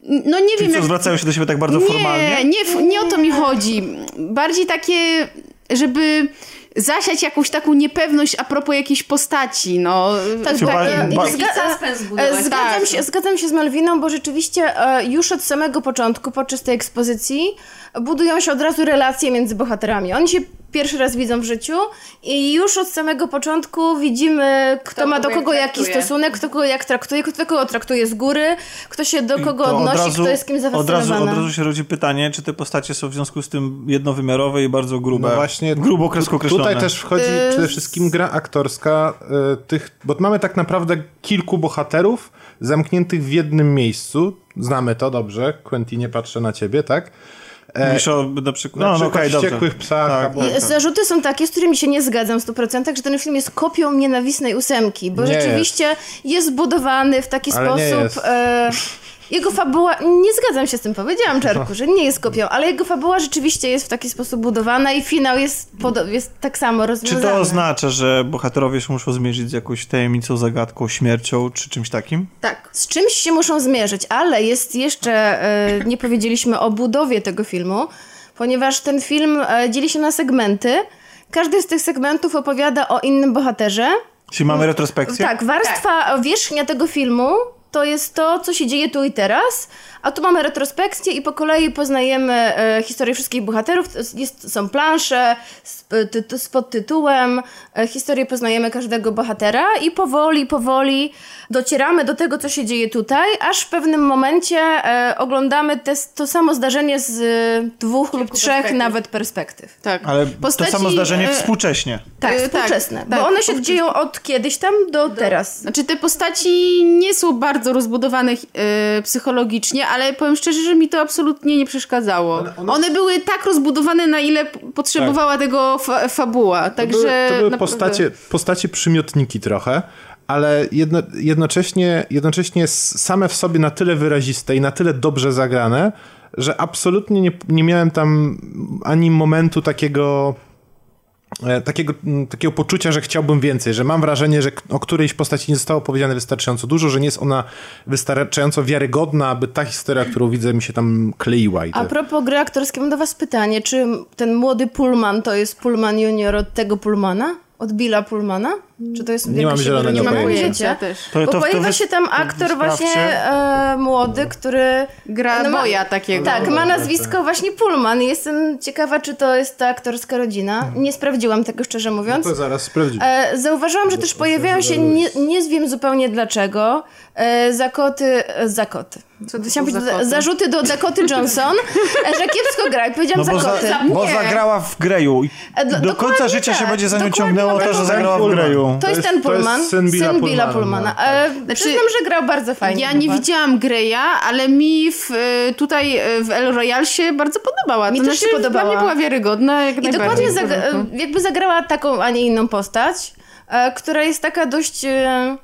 no nie
czyli
wiem
co,
jak
zwracają się do siebie tak bardzo
nie,
formalnie?
Nie, nie o to mi chodzi. Bardziej takie żeby zasiać jakąś taką niepewność a propos jakiejś postaci, no.
Tak, tak.
ba-
Taki
zga- e. Zgadzam,
Tak.
się, zgadzam się z Malwiną, bo rzeczywiście e, już od samego początku, podczas tej ekspozycji, budują się od razu relacje między bohaterami. Oni się pierwszy raz widzą w życiu i już od samego początku widzimy, kto,
Kto
ma do
kogo
kogo
jak
jaki stosunek, kto kogo jak traktuje, kto kogo traktuje z góry, kto się do kogo odnosi, kto jest kim
od razu,
zafascynowany.
od razu się rodzi pytanie, czy te postacie są w związku z tym jednowymiarowe i bardzo grube.
No właśnie,
grubo kresko określone.
Tutaj też wchodzi
Y,
przede wszystkim gra aktorska y, tych, bo mamy tak naprawdę kilku bohaterów zamkniętych w jednym miejscu. Znamy to dobrze. Quentinie, patrzę na ciebie, tak? E,
Mówisz o na przykład...
na
No, no
przykład
dobrze.
wściekłych psach.
Tak.
albo-
I Zarzuty są takie, z którymi się nie zgadzam w 100%, że ten film jest kopią nienawistnej ósemki, bo
Nie
rzeczywiście jest. zbudowany w taki
Ale nie
sposób. Jego fabuła, nie zgadzam się z tym, powiedziałam Czarku, że nie jest kopią, ale jego fabuła rzeczywiście jest w taki sposób budowana i finał jest, jest tak samo
Czy
rozwiązany.
to oznacza, że bohaterowie się muszą zmierzyć z jakąś tajemnicą, zagadką, śmiercią czy czymś takim?
Tak, z czymś się muszą zmierzyć, ale jest jeszcze, e, nie powiedzieliśmy o budowie tego filmu, ponieważ ten film e, dzieli się na segmenty. Każdy z tych segmentów opowiada o innym bohaterze.
Czyli mamy retrospekcję?
Tak, warstwa wierzchnia tego filmu to jest to, co się dzieje tu i teraz, a tu mamy retrospekcję i po kolei poznajemy e, historię wszystkich bohaterów. Jest, są plansze z, ty, ty, z podtytułem, e, historię poznajemy każdego bohatera i powoli, powoli docieramy do tego, co się dzieje tutaj, aż w pewnym momencie e, oglądamy te, to samo zdarzenie z e, dwóch lub trzech
perspektyw.
nawet perspektyw.
Tak.
Ale
Postaci,
to samo zdarzenie
e,
współcześnie.
Tak,
E, tak,
współczesne.
tak,
bo one się dzieją od kiedyś tam do teraz.
Znaczy te postaci nie są bardzo rozbudowane e, psychologicznie, ale powiem szczerze, że mi to absolutnie nie przeszkadzało. One były tak rozbudowane, na ile potrzebowała tego fa fabuła.
To
Także
były, to były
naprawdę-
postacie, postacie przymiotniki trochę, ale jedno, jednocześnie, jednocześnie same w sobie na tyle wyraziste i na tyle dobrze zagrane, że absolutnie nie, nie miałem tam ani momentu takiego takiego, m, takiego poczucia, że chciałbym więcej, że mam wrażenie, że o którejś postaci nie zostało powiedziane wystarczająco dużo, że nie jest ona wystarczająco wiarygodna, aby ta historia, którą widzę, mi się tam kleiła. I
A
to...
propos gry aktorskiej, mam do was pytanie, czy ten młody Pullman to jest Pullman junior od tego Pullmana? Od Billa Pullmana? Czy to jest
Nie mam zielonego
Nie mam
pojęcia.
też.
To,
Bo
to,
pojawia
to
się tam aktor właśnie e, młody, który...
Gra
no ma-
boja takiego.
Tak, ma nazwisko właśnie Pullman. Jestem ciekawa, czy to jest ta aktorska rodzina. Nie sprawdziłam tego, szczerze mówiąc.
To zaraz sprawdzimy.
E, zauważyłam, że też pojawiają się, nie, nie wiem zupełnie dlaczego, e, zakoty, e, zakoty.
Co to
Chciałam powiedzieć,
zakoty?
zarzuty do Dakoty Johnson, e, że kiepsko gra i powiedziałam
No bo, za,
zakoty.
bo
Nie.
zagrała w Greju. i
E, do-
Do końca życia się
tak,
będzie za nią ciągnęło to,
tak.
że zagrała w. Greju.
To jest
jest-
ten
to jest
Pullman,
syn Billa Pullmana,
Pullmana.
no,
E,
Znaczy-
Przyznam, że grał bardzo fajnie.
Ja nie widziałam Greya, ale mi w, e, tutaj e, w El Royale się bardzo podobała.
Mi
to
też
znaczy,
się podobała.
Dla mnie była wiarygodna jak
I dokładnie zaga- jakby zagrała taką, a nie inną postać, e, która jest taka dość... E,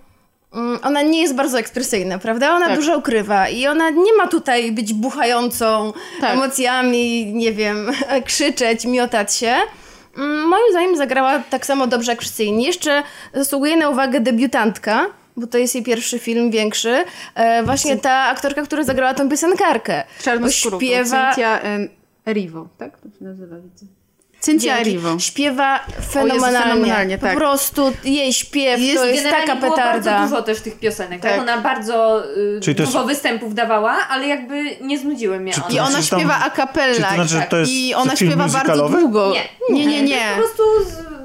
mm, ona nie jest bardzo ekspresyjna, prawda? Ona
Tak.
dużo ukrywa i ona nie ma tutaj być buchającą
Tak.
emocjami, nie wiem, krzyczeć, miotać się. Mm, Moim zdaniem zagrała tak samo dobrze jak wszyscy inni. Jeszcze zasługuje na uwagę debiutantka, bo to jest jej pierwszy film większy. E, właśnie ta aktorka, która zagrała tą piosenkarkę.
Czarnoskórą.
Śpiewa...
Cynthia Erivo, tak? To się nazywa, widzę. Cynthia. Erivo.
Śpiewa fenomenalnie.
fenomenalnie, tak.
Po prostu jej śpiew
Jest
to jest taka
było
petarda.
bardzo dużo też tych piosenek, tak?
Tak.
Ona bardzo y,
to jest-
dużo występów dawała, ale jakby nie znudziły mnie
Czy to
one.
I ona
Znaczy tam-
śpiewa a cappella.
znaczy, jest
I ona śpiewa bardzo długo.
Nie,
nie, nie. nie.
Po prostu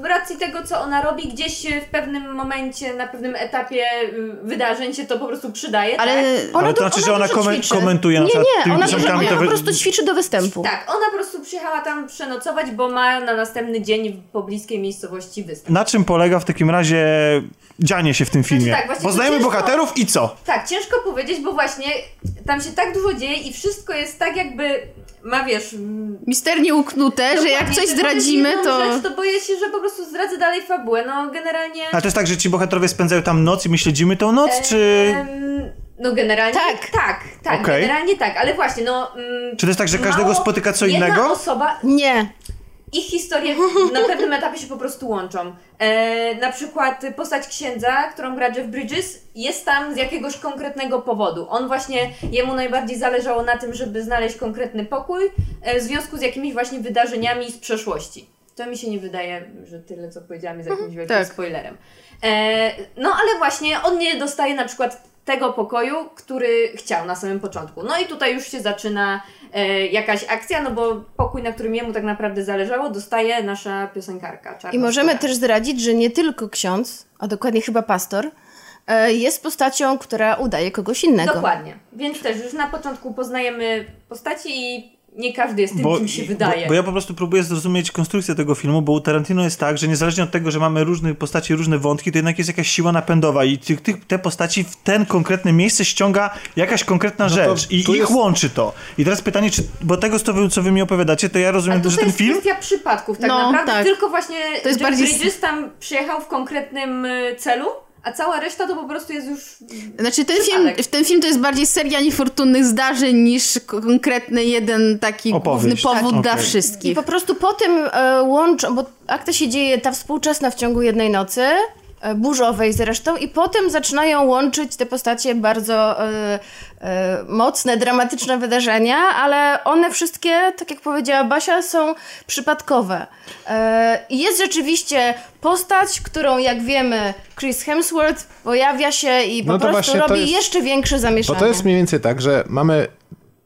z racji tego, co ona robi, gdzieś w pewnym momencie, na pewnym etapie y, wydarzeń się to po prostu przydaje.
Ale
tak?
Ale to znaczy, że ona
dużo
komen-
ćwiczy.
komentuje na
Nie, nie, ona, ona
to
po prostu ćwiczy do występu.
Tak, ona po prostu przyjechała tam przenocować, bo ma na następny dzień w pobliskiej miejscowości występ.
Na czym polega w takim razie dzianie się w tym filmie?
tak, właśnie
Poznajemy
ciężko-
bohaterów i co?
Tak, ciężko powiedzieć, bo właśnie tam się tak dużo dzieje i wszystko jest tak jakby, ma wiesz...
Misternie uknute, że jak coś zdradzimy, to...
Rzecz, to boję się, że po prostu zdradzę dalej fabułę. No generalnie...
Ale to jest tak, że ci bohaterowie spędzają tam noc i my śledzimy tą noc, czy...
Em, No generalnie tak, tak, tak
Okej.
generalnie tak, ale właśnie no... mm,
Czy to jest tak, że każdego
mało-
spotyka co
Jedna
innego?
osoba,
Nie.
Ich historie na pewnym etapie się po prostu łączą. E, na przykład postać księdza, którą gra Jeff Bridges, jest tam z jakiegoś konkretnego powodu. On właśnie, jemu najbardziej zależało na tym, żeby znaleźć konkretny pokój e, w związku z jakimiś właśnie wydarzeniami z przeszłości. To mi się nie wydaje, że tyle, co powiedziałam, jest jakimś wielkim
tak.
spoilerem. E, no ale właśnie on nie dostaje na przykład tego pokoju, który chciał na samym początku. No i tutaj już się zaczyna e, jakaś akcja, no bo pokój, na którym jemu tak naprawdę zależało, dostaje nasza piosenkarka. Czarna
I możemy
skóra.
też zdradzić, że nie tylko ksiądz, a dokładnie chyba pastor, e, jest postacią, która udaje kogoś innego.
Dokładnie. Więc też już na początku poznajemy postaci i nie każdy jest tym, kim się wydaje.
Bo, bo ja po prostu próbuję zrozumieć konstrukcję tego filmu, bo u Tarantino jest tak, że niezależnie od tego, że mamy różne postacie, różne wątki, to jednak jest jakaś siła napędowa i tych, tych, te postaci w ten konkretne miejsce ściąga jakaś konkretna
to
rzecz i ich
jest-
łączy to. I teraz pytanie, czy, bo tego, co wy, co wy mi opowiadacie, to ja rozumiem,
A to,
że
to
ten
jest
film...
kwestia przypadków tak
No,
naprawdę,
tak.
tylko właśnie
To jest
Jeff
bardziej-
Bridges tam przyjechał w konkretnym y, celu, a cała reszta to po prostu jest już...
Znaczy ten film, ten film to jest bardziej seria niefortunnych zdarzeń niż konkretny jeden taki
Opowieść.
główny powód
Tak,
dla.
I
wszystkich.
po prostu potem e, łączą, bo akta się dzieje ta współczesna w ciągu jednej nocy, burzowej zresztą, i potem zaczynają łączyć te postacie bardzo e, e, mocne, dramatyczne wydarzenia, ale one wszystkie, tak jak powiedziała Basia, są przypadkowe. E, jest rzeczywiście postać, którą jak wiemy Chris Hemsworth pojawia się i po
No
prostu robi
jest-
jeszcze większe
Bo
zamieszanie.
to jest mniej więcej tak, że mamy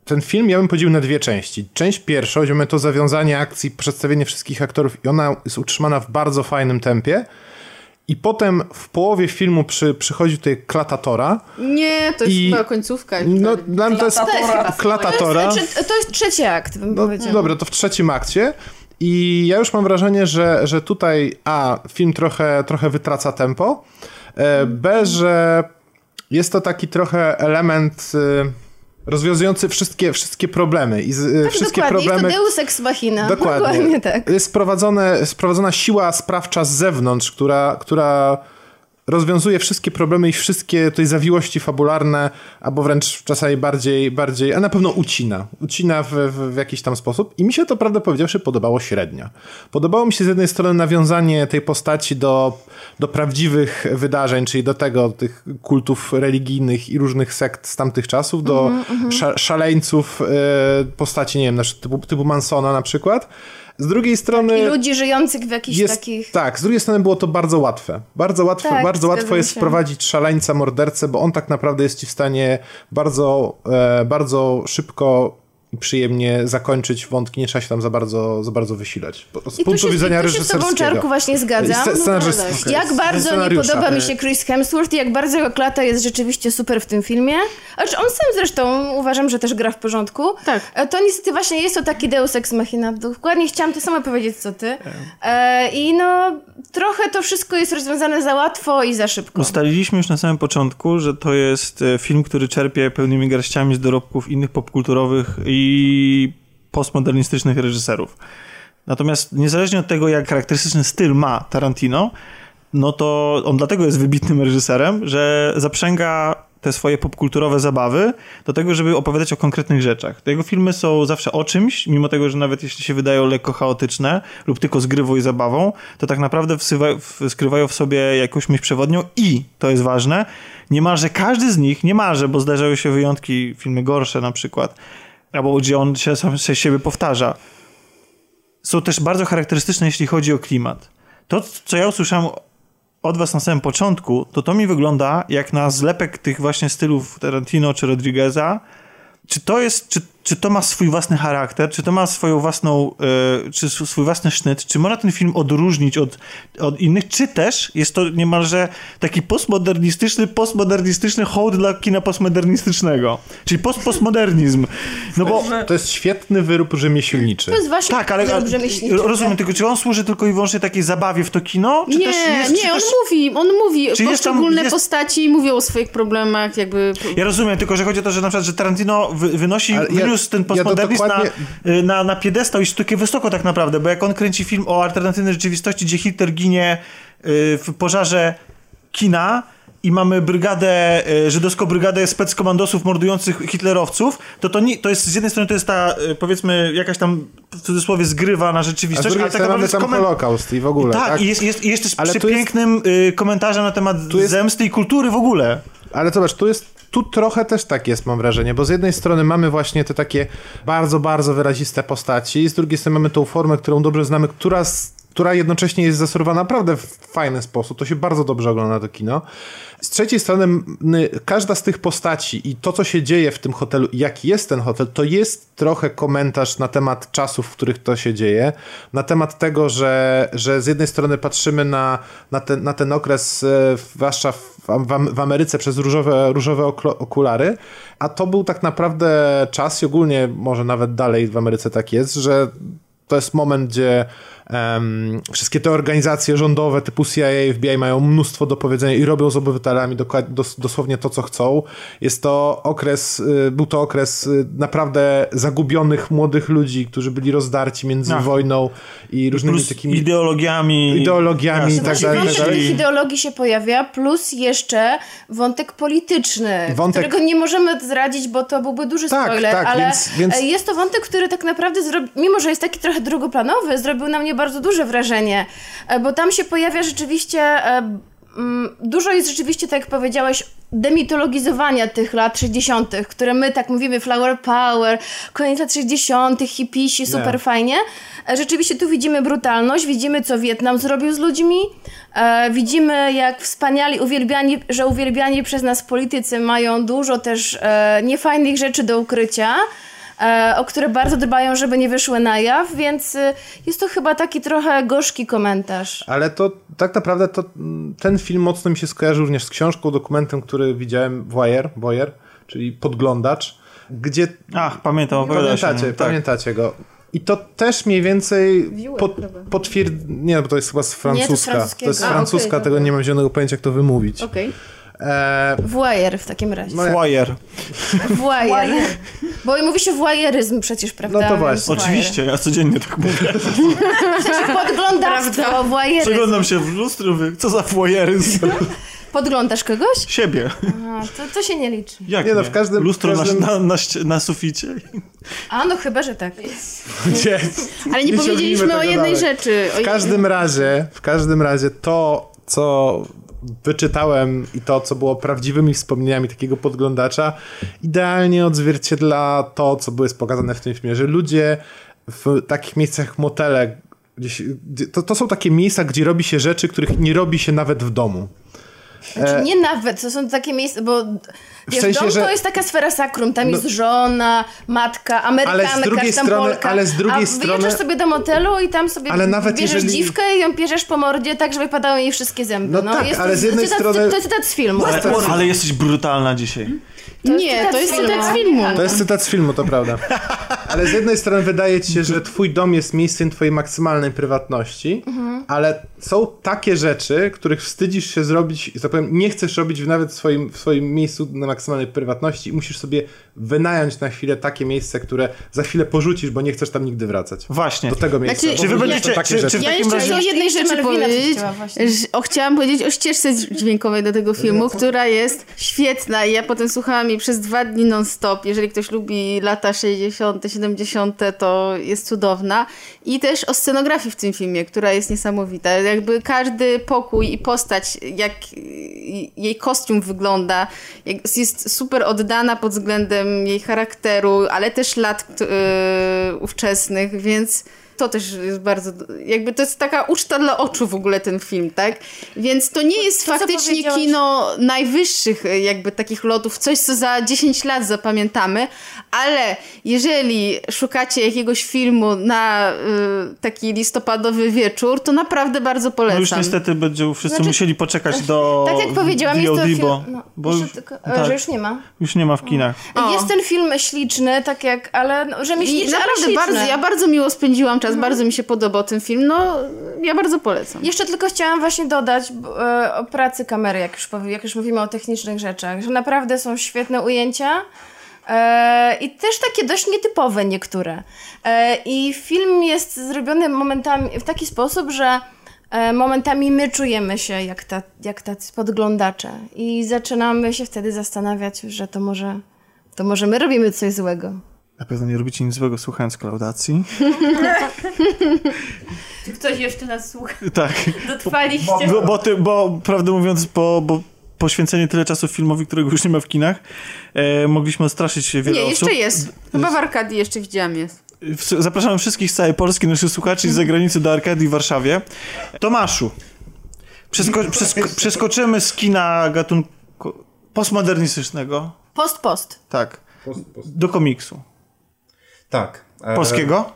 ten film ja bym podzielił na dwie części. Część pierwszą, gdzie mamy to zawiązanie akcji, przedstawienie wszystkich aktorów i ona jest utrzymana w bardzo fajnym tempie. I potem w połowie filmu przy, przychodzi tutaj klatatora.
Nie, to jest
I-
chyba końcówka.
No, dla mnie to jest klatatora.
To jest, to jest trzeci akt, bym
No, dobra, to w trzecim akcie. I ja już mam wrażenie, że, że tutaj A, film trochę, trochę wytraca tempo, e, B, że jest to taki trochę element e, rozwiązujący wszystkie, wszystkie problemy. I z, e, wszystkie
Tak, Dokładnie,
problemy.
jest to Deus Ex Machina.
Dokładnie.
Dokładnie tak.
Jest sprowadzone, sprowadzona siła sprawcza z zewnątrz, która, która rozwiązuje wszystkie problemy i wszystkie tutaj zawiłości fabularne, albo wręcz czasami bardziej, bardziej a na pewno ucina. Ucina w, w, w jakiś tam sposób. I mi się to, prawdę powiedziawszy, podobało średnio. Podobało mi się z jednej strony nawiązanie tej postaci do, do prawdziwych wydarzeń, czyli do tego, tych kultów religijnych i różnych sekt z tamtych czasów, do sza, szaleńców e, postaci, nie wiem, typu, typu Mansona na przykład. Z drugiej strony...
I ludzi żyjących w jakichś
Jest,
takich...
Tak, z drugiej strony było to bardzo łatwe. Bardzo łatwo,
Tak,
bardzo łatwo jest
się.
wprowadzić szaleńca, mordercę, bo on tak naprawdę jest ci w stanie bardzo, e, bardzo szybko przyjemnie zakończyć wątki, nie trzeba się tam za bardzo, za bardzo wysilać. Z
I tu
punktu
się,
widzenia
tu się z tobą, Czarku, właśnie zgadzam. No,
okej.
Jak bardzo nie podoba mi
E,
się Chris Hemsworth i jak bardzo jego klata jest rzeczywiście super w tym filmie. Znaczy on sam zresztą uważam, że też gra w porządku.
Tak.
E, To niestety właśnie jest to taki Deus Ex Machina. Dokładnie chciałam to samo powiedzieć, co ty. E, I no, trochę to wszystko jest rozwiązane za łatwo i za szybko.
Ustaliliśmy już na samym początku, że to jest e, film, który czerpie pełnymi garściami z dorobków innych popkulturowych i postmodernistycznych reżyserów. Natomiast niezależnie od tego, jak charakterystyczny styl ma Tarantino, no to on dlatego jest wybitnym reżyserem, że zaprzęga te swoje popkulturowe zabawy do tego, żeby opowiadać o konkretnych rzeczach. Te jego filmy są zawsze o czymś, mimo tego, że nawet jeśli się wydają lekko chaotyczne lub tylko zgrywą i zabawą, to tak naprawdę wsywa, skrywają w sobie jakąś myśl przewodnią i, to jest ważne, niemalże każdy z nich, niemalże, bo zdarzają się wyjątki, filmy gorsze na przykład, albo gdzie on się sam się siebie powtarza, są też bardzo charakterystyczne, jeśli chodzi o klimat. To, co ja usłyszałem od was na samym początku, to to mi wygląda jak na zlepek tych właśnie stylów Tarantino czy Rodrigueza. Czy to jest, czy, czy to ma swój własny charakter, czy to ma swoją własną, e, czy sw- swój własny sznyt, czy można ten film odróżnić od, od innych, czy też jest to niemalże taki postmodernistyczny, postmodernistyczny hołd dla kina postmodernistycznego, czyli post-postmodernizm. No bo
To jest świetny wyrób rzemieślniczy.
To jest właśnie
tak, ale
wyrób rzemieślniczy.
rozumiem, tylko czy on służy tylko i wyłącznie takiej zabawie w to kino? Czy
Nie,
też jest,
nie,
czy
on
też...
mówi, on mówi,
Czy jest tam-
poszczególne
jest-
postaci mówią o swoich problemach, jakby...
Ja rozumiem, tylko że chodzi o to, że na przykład, że Tarantino wy, wynosi,
Ale ja-
wyniósł ten
ja
postmodernizm
dokładnie-
na, y, na, na piedestał i sztukę wysoko tak naprawdę, bo jak on kręci film o alternatywnej rzeczywistości, gdzie Hitler ginie y, w pożarze kina i mamy brygadę, y, żydowską brygadę speckomandosów mordujących hitlerowców, to to, nie, to jest z jednej strony to jest ta, powiedzmy, jakaś tam w cudzysłowie zgrywa na
A z
rzeczywistość,
drugiej
ale tak naprawdę
tam
jest komen-
Holokaust i w ogóle.
tak,
tak?
i jest, jest, i jest też
Ale jest-
przepięknym y, komentarzem na temat
jest-
zemsty i kultury w ogóle.
Ale zobacz, tu jest, tu trochę też tak jest, mam wrażenie, bo z jednej strony mamy właśnie te takie bardzo, bardzo wyraziste postaci, z drugiej strony mamy tą formę, którą dobrze znamy, która która jednocześnie jest zasurowana naprawdę w fajny sposób. To się bardzo dobrze ogląda to kino. Z trzeciej strony każda z tych postaci i to, co się dzieje w tym hotelu, jaki jest ten hotel, to jest trochę komentarz na temat czasów, w których to się dzieje. Na temat tego, że, że z jednej strony patrzymy na, na, ten, na ten okres, e, zwłaszcza w, w, Ameryce przez różowe, różowe okulary, a to był tak naprawdę czas i ogólnie może nawet dalej w Ameryce tak jest, że to jest moment, gdzie em, wszystkie te organizacje rządowe typu CIA, FBI mają mnóstwo do powiedzenia i robią z obywatelami dokład- dos- dosłownie to, co chcą. Jest to okres, y, był to okres y, naprawdę zagubionych młodych ludzi, którzy byli rozdarci między
Ach.
wojną i różnymi
Plus
takimi
ideologiami.
ideologiami i tak
Znaczy,
dalej. tak
wątek
dalej.
tych ideologii się pojawia, plus jeszcze wątek polityczny,
Wątek-
którego nie możemy zdradzić, bo to byłby duży
Tak,
spoiler,
tak,
ale
więc- więc-
jest to wątek, który tak naprawdę, zrobi, mimo że jest taki trochę drugoplanowy, zrobił na mnie bardzo duże wrażenie, e, bo tam się pojawia rzeczywiście... e, mm, Dużo jest rzeczywiście, tak jak powiedziałeś, demitologizowania tych lat 60., które my tak mówimy, flower power, koniec lat 60., hipisi, super
Nie.
fajnie. E, Rzeczywiście tu widzimy brutalność, widzimy co Wietnam zrobił z ludźmi, e, widzimy jak wspaniali, uwielbiani, że uwielbiani przez nas politycy mają dużo też e, niefajnych rzeczy do ukrycia, o które bardzo dbają, żeby nie wyszły na jaw, więc e, jest to chyba taki trochę gorzki komentarz.
Ale to tak naprawdę to, mm, ten film mocno mi się skojarzył również z książką, dokumentem, który widziałem Voyeur, Voyeur czyli Podglądacz, gdzie...
Ach, pamiętam,
Pamiętacie,
tak.
pamiętacie go. I to też mniej więcej pod. Nie, bo to jest chyba z francuska. to
francuskiego.
jest
A,
francuska,
okej,
tego
dobra.
nie mam zielonego pojęcia, jak to wymówić.
Okej.
E,
Voyeur w takim razie.
No
Foyer.
Voyeur. Bo mówi się voyeuryzm przecież, prawda?
No to właśnie.
Oczywiście, ja codziennie tak mówię.
Podglądactwo, voyeuryzm.
Przeglądam się w lustro, mówię, co za foyeryzm.
Podglądasz kogoś?
Siebie.
A, to, to się nie liczy.
Jak
Nie
nie,
no, w każdym-
Lustro
w każdym-
Na, na, na, suficie.
A, no chyba, że tak.
gdzie...
Ale nie,
Nie
powiedzieliśmy o jednej
dalej.
rzeczy. O
W każdym razie, w każdym razie to, co wyczytałem i to, co było prawdziwymi wspomnieniami takiego podglądacza, idealnie odzwierciedla to, co było pokazane w tym filmie, że ludzie w takich miejscach motele, gdzieś, gdzie, to, to są takie miejsca, gdzie robi się rzeczy, których nie robi się nawet w domu.
Znaczy, nie nawet, to są takie miejsca, bo wiesz,
sensie,
dom
że-
to jest taka sfera sakrum, tam
No-
jest żona, matka, amerykanka,
Ale z drugiej strony-
Polka,
ale z drugiej
a
strony-
wyjeżdżasz sobie do motelu i tam sobie
Ale nawet
bierzesz
jeżeli-
dziwkę i ją pierzesz po mordzie tak, żeby padały jej wszystkie zęby.
No tak,
jest
ale
to,
z jednej
cytat,
strony-
To jest cytat z filmu.
Ale, ale jesteś brutalna dzisiaj.
Nie, to jest cytat z filmu.
To jest cytat z filmu, to prawda. Ale z jednej strony wydaje ci się, że twój dom jest miejscem twojej maksymalnej prywatności,
Mhm.
ale są takie rzeczy, których wstydzisz się zrobić, że tak powiem, nie chcesz robić w nawet w swoim, w swoim miejscu na maksymalnej prywatności i musisz sobie wynająć na chwilę takie miejsce, które za chwilę porzucisz, bo nie chcesz tam nigdy wracać.
Właśnie.
Do tego miejsca.
Znaczy,
Czy wy będziecie-
takie
czy-
rzeczy.
czy-
Ja
takim
jeszcze
razie-
chcę o jednej
Jeszcze
rzeczy powiedzieć. O, chciałam powiedzieć o ścieżce dźwiękowej do tego filmu, która jest świetna i ja potem słuchałam jej przez dwa dni non-stop. Jeżeli ktoś lubi lata 60., 70., to jest cudowna. I też o scenografii w tym filmie, która jest niesamowita. Jakby każdy pokój i postać, jak jej kostium wygląda, jak- jest super oddana pod względem jej charakteru, ale też lat yy, ówczesnych, więc to też jest bardzo, jakby to jest taka uczta dla oczu w ogóle ten film, tak? Więc to nie jest
To,
faktycznie kino najwyższych y, jakby takich lotów, coś co za 10 lat zapamiętamy, ale jeżeli szukacie jakiegoś filmu na y, taki listopadowy wieczór, to naprawdę bardzo
No
polecam.
już niestety będą wszyscy
Znaczy,
musieli poczekać do
Tak jak powiedziałam, jest to film...
bo,
no,
bo
jeszcze
już,
tylko,
tak,
że już nie ma.
już nie ma w kinach.
O.
Jest ten film śliczny, tak jak, ale no,
I
rzemieślniczy, ale
naprawdę
śliczny.
bardzo, ja bardzo miło spędziłam czas, bardzo mi się podobał ten film, no ja bardzo polecam.
Jeszcze tylko chciałam właśnie dodać e, o pracy kamery, jak już, powie- jak już mówimy o technicznych rzeczach, że naprawdę są świetne ujęcia e, i też takie dość nietypowe niektóre. E, I film jest zrobiony momentami w taki sposób, że e, momentami my czujemy się jak, ta, jak tacy podglądacze i zaczynamy się wtedy zastanawiać, że to może, to może my robimy coś złego.
Na pewno nie robicie nic złego słuchając klaudacji.
Czy ktoś jeszcze nas słucha?
tak.
Dotrwaliście?
Bo, bo, ty, bo prawdę mówiąc, po, bo poświęcenie tyle czasu filmowi, którego już nie ma w kinach, e, mogliśmy odstraszyć wiele
Nie,
osób.
jeszcze jest. Chyba w Arkadii jeszcze widziałam jest.
zapraszamy wszystkich z całej Polski, naszych słuchaczy z zagranicy do Arkadii w Warszawie. Tomaszu, przesko- przesko- przeskoczymy z kina gatunku postmodernistycznego,
Post, post.
tak, do komiksu.
Tak. e,
Polskiego?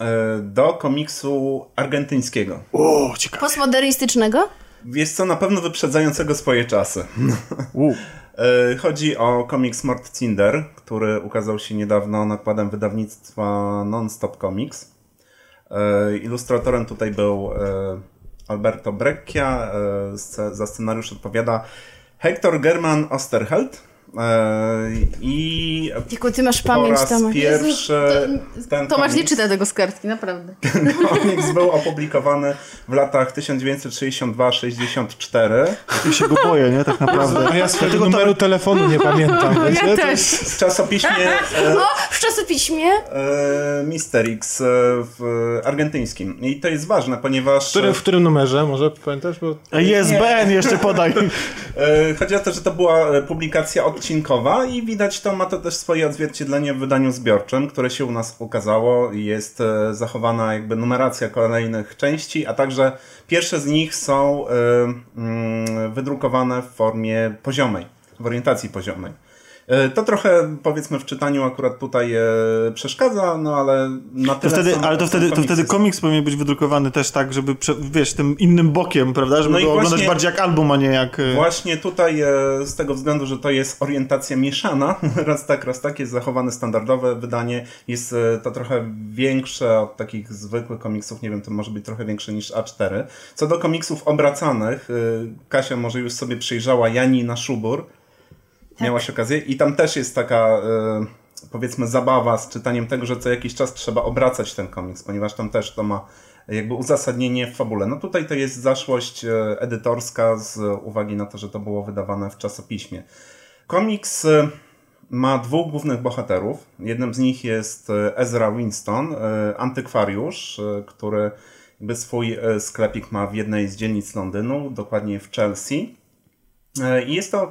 e, Do komiksu argentyńskiego.
O, ciekawe.
Postmodernistycznego?
Jest co na pewno wyprzedzającego swoje czasy. E, Chodzi o komiks Mort Cinder, który ukazał się niedawno nakładem wydawnictwa Non-Stop Comics. Ilustratorem tutaj był Alberto Breccia, za scenariusz odpowiada Hector German Osterheld. E, I
Tylko ty masz
po
pamięć,
raz
Tomasz.
pierwszy ten
Tomasz nie
komiks-
czyta tego z kartki, naprawdę.
komiks był opublikowany w latach 1962-64.
Ja się go boję, nie? Tak naprawdę.
A ja swojego numeru telefonu nie pamiętam.
Ja
wiecie?
też.
W czasopiśmie e,
O, w czasopiśmie?
e, Misterix e, w argentyńskim. I to jest ważne, ponieważ...
W którym, w którym numerze? Może pamiętasz? Bo...
ISBN jeszcze podaj.
E, Chodzi o to, że to była e, publikacja odcinkowa i widać to, ma to też swoje odzwierciedlenie w wydaniu zbiorczym, które się u nas ukazało jest e, zachowana jakby numeracja kolejnych części, a także pierwsze z nich są e, mm, wydrukowane w formie poziomej, w orientacji poziomej. E, To trochę powiedzmy w czytaniu akurat tutaj e, przeszkadza, no ale na
To
tyle
wtedy,
są-
ale to wtedy, to wtedy komiks powinien być wydrukowany też tak, żeby, wiesz, tym innym bokiem, prawda? Żeby
No
go oglądać
właśnie-
bardziej jak album, a nie jak... e,
Właśnie tutaj z tego względu, że to jest orientacja mieszana, raz tak, raz tak, jest zachowane standardowe wydanie, jest to trochę większe od takich zwykłych komiksów, nie wiem, to może być trochę większe niż A4. Co do komiksów obracanych, Kasia może już sobie przyjrzała Jani na Szubur, miałaś okazję i tam też jest taka e, powiedzmy zabawa z czytaniem tego, że co jakiś czas trzeba obracać ten komiks, ponieważ tam też to ma jakby uzasadnienie w fabule. No tutaj to jest zaszłość e, edytorska z uwagi na to, że to było wydawane w czasopiśmie. Komiks e, ma dwóch głównych bohaterów. Jednym z nich jest Ezra Winston, antykwariusz, który jakby swój sklepik ma w jednej z dzielnic Londynu, dokładnie w Chelsea. I jest to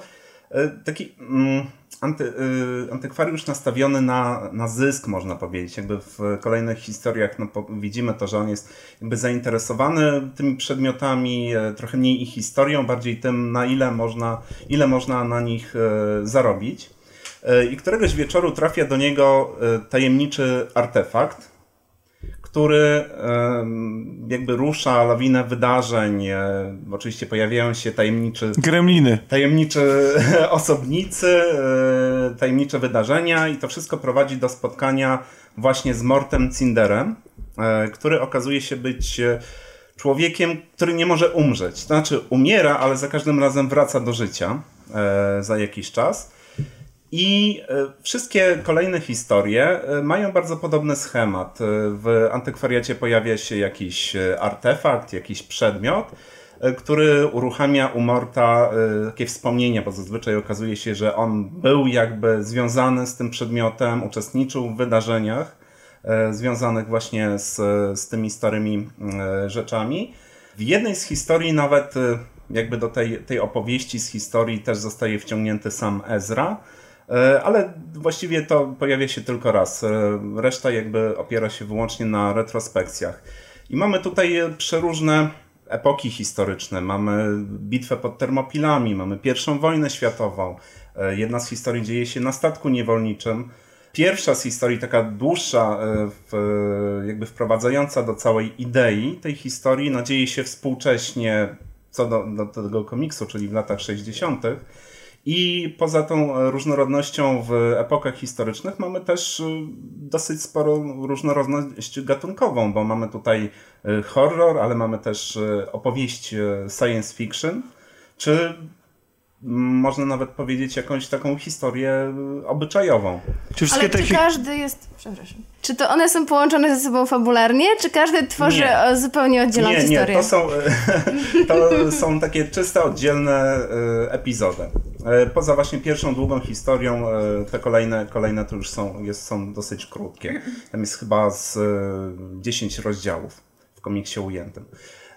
taki mm, anty, y, antykwariusz nastawiony na, na zysk, można powiedzieć. Jakby w kolejnych historiach no, widzimy to, że on jest jakby zainteresowany tymi przedmiotami, e, trochę mniej ich historią, bardziej tym, na ile można, ile można na nich e, zarobić. E, I któregoś wieczoru trafia do niego e, tajemniczy artefakt, który jakby rusza lawinę wydarzeń. E, Oczywiście pojawiają się tajemniczy
Gremliny.
tajemniczy osobnicy, e, tajemnicze wydarzenia i to wszystko prowadzi do spotkania właśnie z Mortem Cinderem, e, który okazuje się być człowiekiem, który nie może umrzeć. To znaczy umiera, ale za każdym razem wraca do życia za jakiś czas. I e, wszystkie kolejne historie e, mają bardzo podobny schemat. E, W antykwariacie pojawia się jakiś artefakt, jakiś przedmiot, który uruchamia u Morta takie wspomnienia, bo zazwyczaj okazuje się, że on był jakby związany z tym przedmiotem, uczestniczył w wydarzeniach związanych właśnie z, z tymi starymi rzeczami. W jednej z historii nawet jakby do tej, tej opowieści z historii też zostaje wciągnięty sam Ezra, ale właściwie to pojawia się tylko raz. E, Reszta jakby opiera się wyłącznie na retrospekcjach. I mamy tutaj e, przeróżne epoki historyczne. Mamy bitwę pod Termopilami, mamy pierwszą wojnę światową. E, Jedna z historii dzieje się na statku niewolniczym. Pierwsza z historii, taka dłuższa, e, jakby wprowadzająca do całej idei tej historii, no, dzieje się współcześnie co do, do tego komiksu, czyli w latach 60. I poza tą e, różnorodnością w epokach historycznych mamy też e, dosyć sporą różnorodność gatunkową, bo mamy tutaj e, horror, ale mamy też opowieść science fiction, czy można nawet powiedzieć jakąś taką historię e, obyczajową.
Czy
Ale czy każdy jest... Przepraszam. Czy to one są połączone ze sobą fabularnie, czy każdy tworzy
Nie.
e, zupełnie oddzielną
nie,
historię?
Nie, to są, to są takie czyste, oddzielne e, epizody. E, Poza właśnie pierwszą długą historią, e, te kolejne, kolejne to już są, jest, są dosyć krótkie. Tam jest chyba z e, 10 rozdziałów w w komiksie ujętym.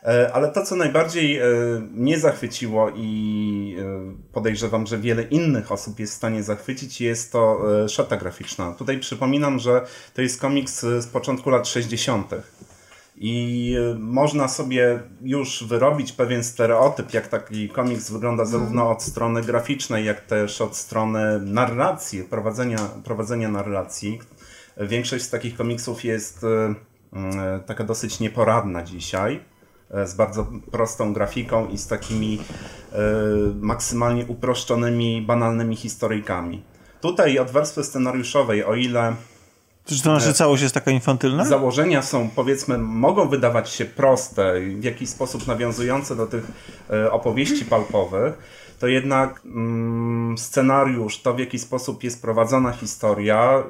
E, Ale to, co najbardziej e, mnie zachwyciło i e, podejrzewam, że wiele innych osób jest w stanie zachwycić, jest to szata graficzna. Tutaj przypominam, że to jest komiks z początku lat 60. I można sobie już wyrobić pewien stereotyp, jak taki komiks wygląda zarówno od strony graficznej, jak też od strony narracji, prowadzenia, prowadzenia narracji. Większość z takich komiksów jest taka dosyć nieporadna dzisiaj, z bardzo prostą grafiką i z takimi e, maksymalnie uproszczonymi, banalnymi historyjkami. Tutaj od warstwy scenariuszowej, o ile
Czy to nasza całość jest taka infantylna?
Założenia są, powiedzmy, mogą wydawać się proste, w jakiś sposób nawiązujące do tych e, opowieści palpowych, to jednak mm, scenariusz, to w jaki sposób jest prowadzona historia,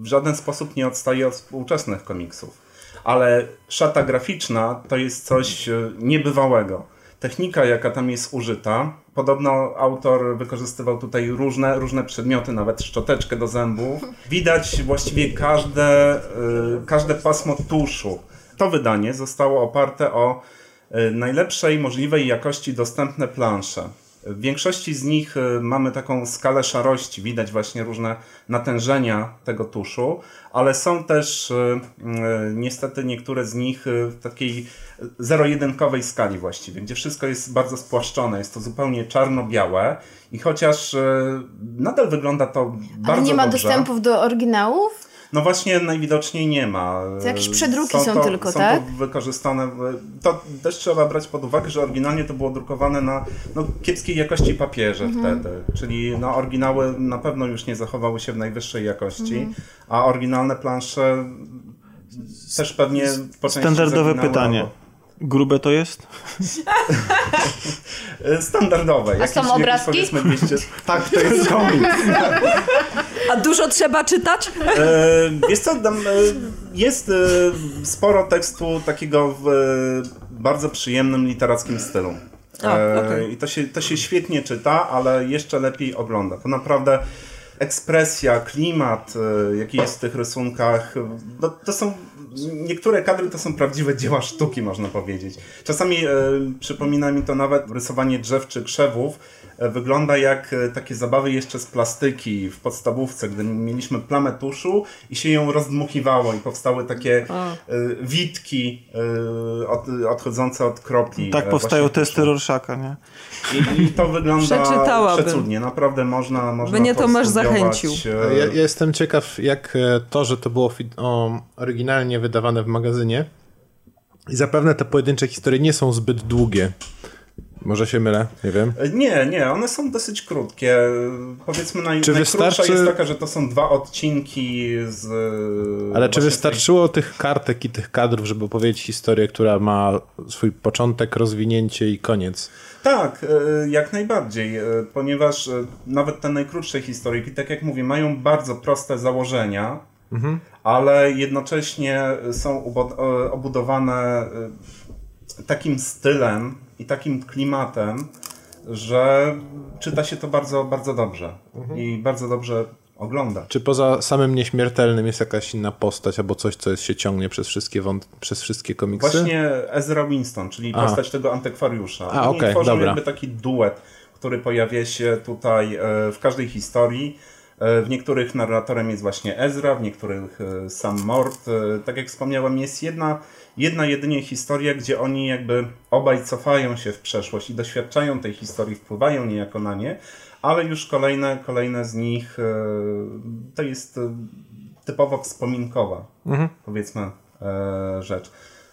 w żaden sposób nie odstaje od współczesnych komiksów. Ale szata graficzna to jest coś e, niebywałego. Technika, jaka tam jest użyta, podobno autor wykorzystywał tutaj różne, różne przedmioty, nawet szczoteczkę do zębów. Widać właściwie każde, y, każde pasmo tuszu. To wydanie zostało oparte o y, najlepszej możliwej jakości dostępne plansze. W większości z nich y, mamy taką skalę szarości, widać właśnie różne natężenia tego tuszu, ale są też y, y, niestety niektóre z nich w takiej zero-jedynkowej skali właściwie, gdzie wszystko jest bardzo spłaszczone, jest to zupełnie czarno-białe i chociaż nadal wygląda to bardzo
Ale nie ma
dobrze,
dostępów do oryginałów?
No właśnie najwidoczniej nie ma.
To jakieś przedruki są
to,
tylko,
są
tak?
To wykorzystane. To też trzeba brać pod uwagę, że oryginalnie to było drukowane na no, kiepskiej jakości papierze
Mhm.
wtedy. Czyli no, oryginały na pewno już nie zachowały się w najwyższej jakości,
Mhm.
a oryginalne plansze też pewnie po części
Standardowe pytanie.
albo-
Grube to jest?
Standardowe.
A są obrazki?
powiedzmy 200... Tak, to jest komiks.
A dużo trzeba czytać?
E, Wiesz co, tam, e, jest e, sporo tekstu takiego w e, bardzo przyjemnym literackim stylu.
A, okej.
I to się, to się świetnie czyta, ale jeszcze lepiej ogląda. To naprawdę ekspresja, klimat, jaki jest w tych rysunkach, e, no, to są niektóre kadry to są prawdziwe dzieła sztuki, można powiedzieć. Czasami e, przypomina mi to nawet rysowanie drzew czy krzewów. Wygląda jak e, takie zabawy jeszcze z plastyki w podstawówce, gdy mieliśmy plamę tuszu i się ją rozdmuchiwało i powstały takie e, witki e, od, odchodzące od kropli.
Tak powstają testy Rorschacha, nie?
I, I to wygląda przecudnie. Naprawdę można, można
Mnie
to
Tomasz
studiować,
zachęcił.
Ja, ja jestem ciekaw, jak to, że to było oryginalnie wydawane w magazynie i zapewne te pojedyncze historie nie są zbyt długie. Może się mylę, nie wiem.
Nie, nie, one są dosyć krótkie. Powiedzmy naj,
Czy
najkrótsza
wystarczy-
jest taka, że to są dwa odcinki z...
Ale czy wystarczyło tych kartek i tych kadrów, żeby opowiedzieć historię, która ma swój początek, rozwinięcie i koniec?
Tak, e, jak najbardziej, e, ponieważ e, nawet te najkrótsze historyjki, tak jak mówię, mają bardzo proste założenia, ale jednocześnie są e, obudowane e, takim stylem i takim klimatem, że czyta się to bardzo, bardzo dobrze i bardzo dobrze ogląda.
Czy poza samym nieśmiertelnym jest jakaś inna postać albo coś, co jest, się ciągnie przez wszystkie, wąt- przez wszystkie komiksy?
Właśnie Ezra Winston, czyli
A.
postać tego antykwariusza.
A,
Oni
okej,
tworzą
dobra.
jakby taki duet, który pojawia się tutaj e, w każdej historii. E, W niektórych narratorem jest właśnie Ezra, w niektórych e, sam Mort. E, Tak jak wspomniałem, jest jedna, jedna jedynie historia, gdzie oni jakby obaj cofają się w przeszłość i doświadczają tej historii, wpływają niejako na nie, ale już kolejne, kolejne z nich e, to jest e, typowo wspominkowa, powiedzmy, e, rzecz.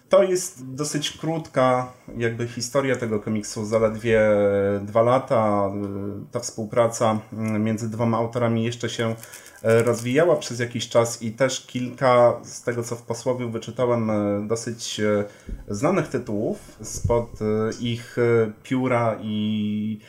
To jest dosyć krótka jakby historia tego komiksu, zaledwie dwa lata. Ta współpraca mm, między dwoma autorami jeszcze się e, rozwijała przez jakiś czas i też kilka, z tego co w posłowiu wyczytałem, dosyć znanych tytułów spod ich pióra i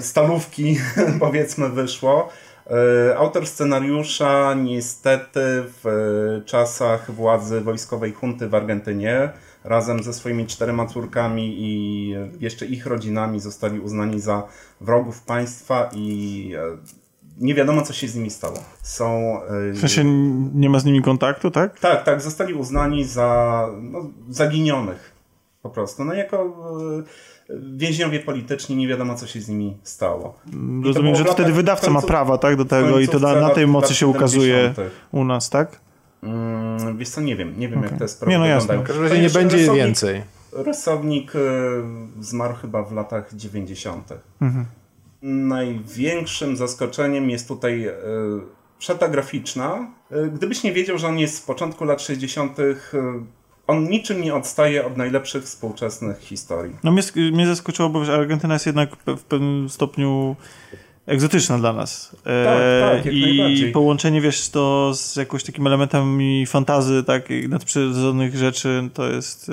stalówki, powiedzmy, wyszło. E, Autor scenariusza niestety w e, czasach władzy wojskowej hunty w Argentynie razem ze swoimi czterema córkami i jeszcze ich rodzinami zostali uznani za wrogów państwa i e, nie wiadomo, co się z nimi stało. Są...
W sensie nie ma z nimi kontaktu, tak?
Tak, tak, zostali uznani za no, zaginionych po prostu. No jako e, więźniowie polityczni, nie wiadomo, co się z nimi stało. I to
Rozumiem, że wtedy wydawca ma
końcu-
prawa, tak, do tego i to na, na tej mocy się ukazuje
70.
u nas, tak?
Mm, wiesz co, nie wiem, nie wiem
Okej.
jak te sprawy
Nie, no jasne.
wyglądają.
W każdym
razie nie będzie
rysownik-
więcej.
Rysownik e, zmarł chyba w latach 90.
Mhm.
Największym zaskoczeniem jest tutaj szata graficzna. E, Gdybyś nie wiedział, że on jest z początku lat 60., e, on niczym nie odstaje od najlepszych współczesnych historii.
No mnie, mnie zaskoczyło, bo Argentyna jest jednak w pewnym stopniu egzotyczna dla nas. E,
Tak, tak, jak
I połączenie, wiesz, to z jakąś takim elementami fantazy, tak, i nadprzyrodzonych rzeczy, to jest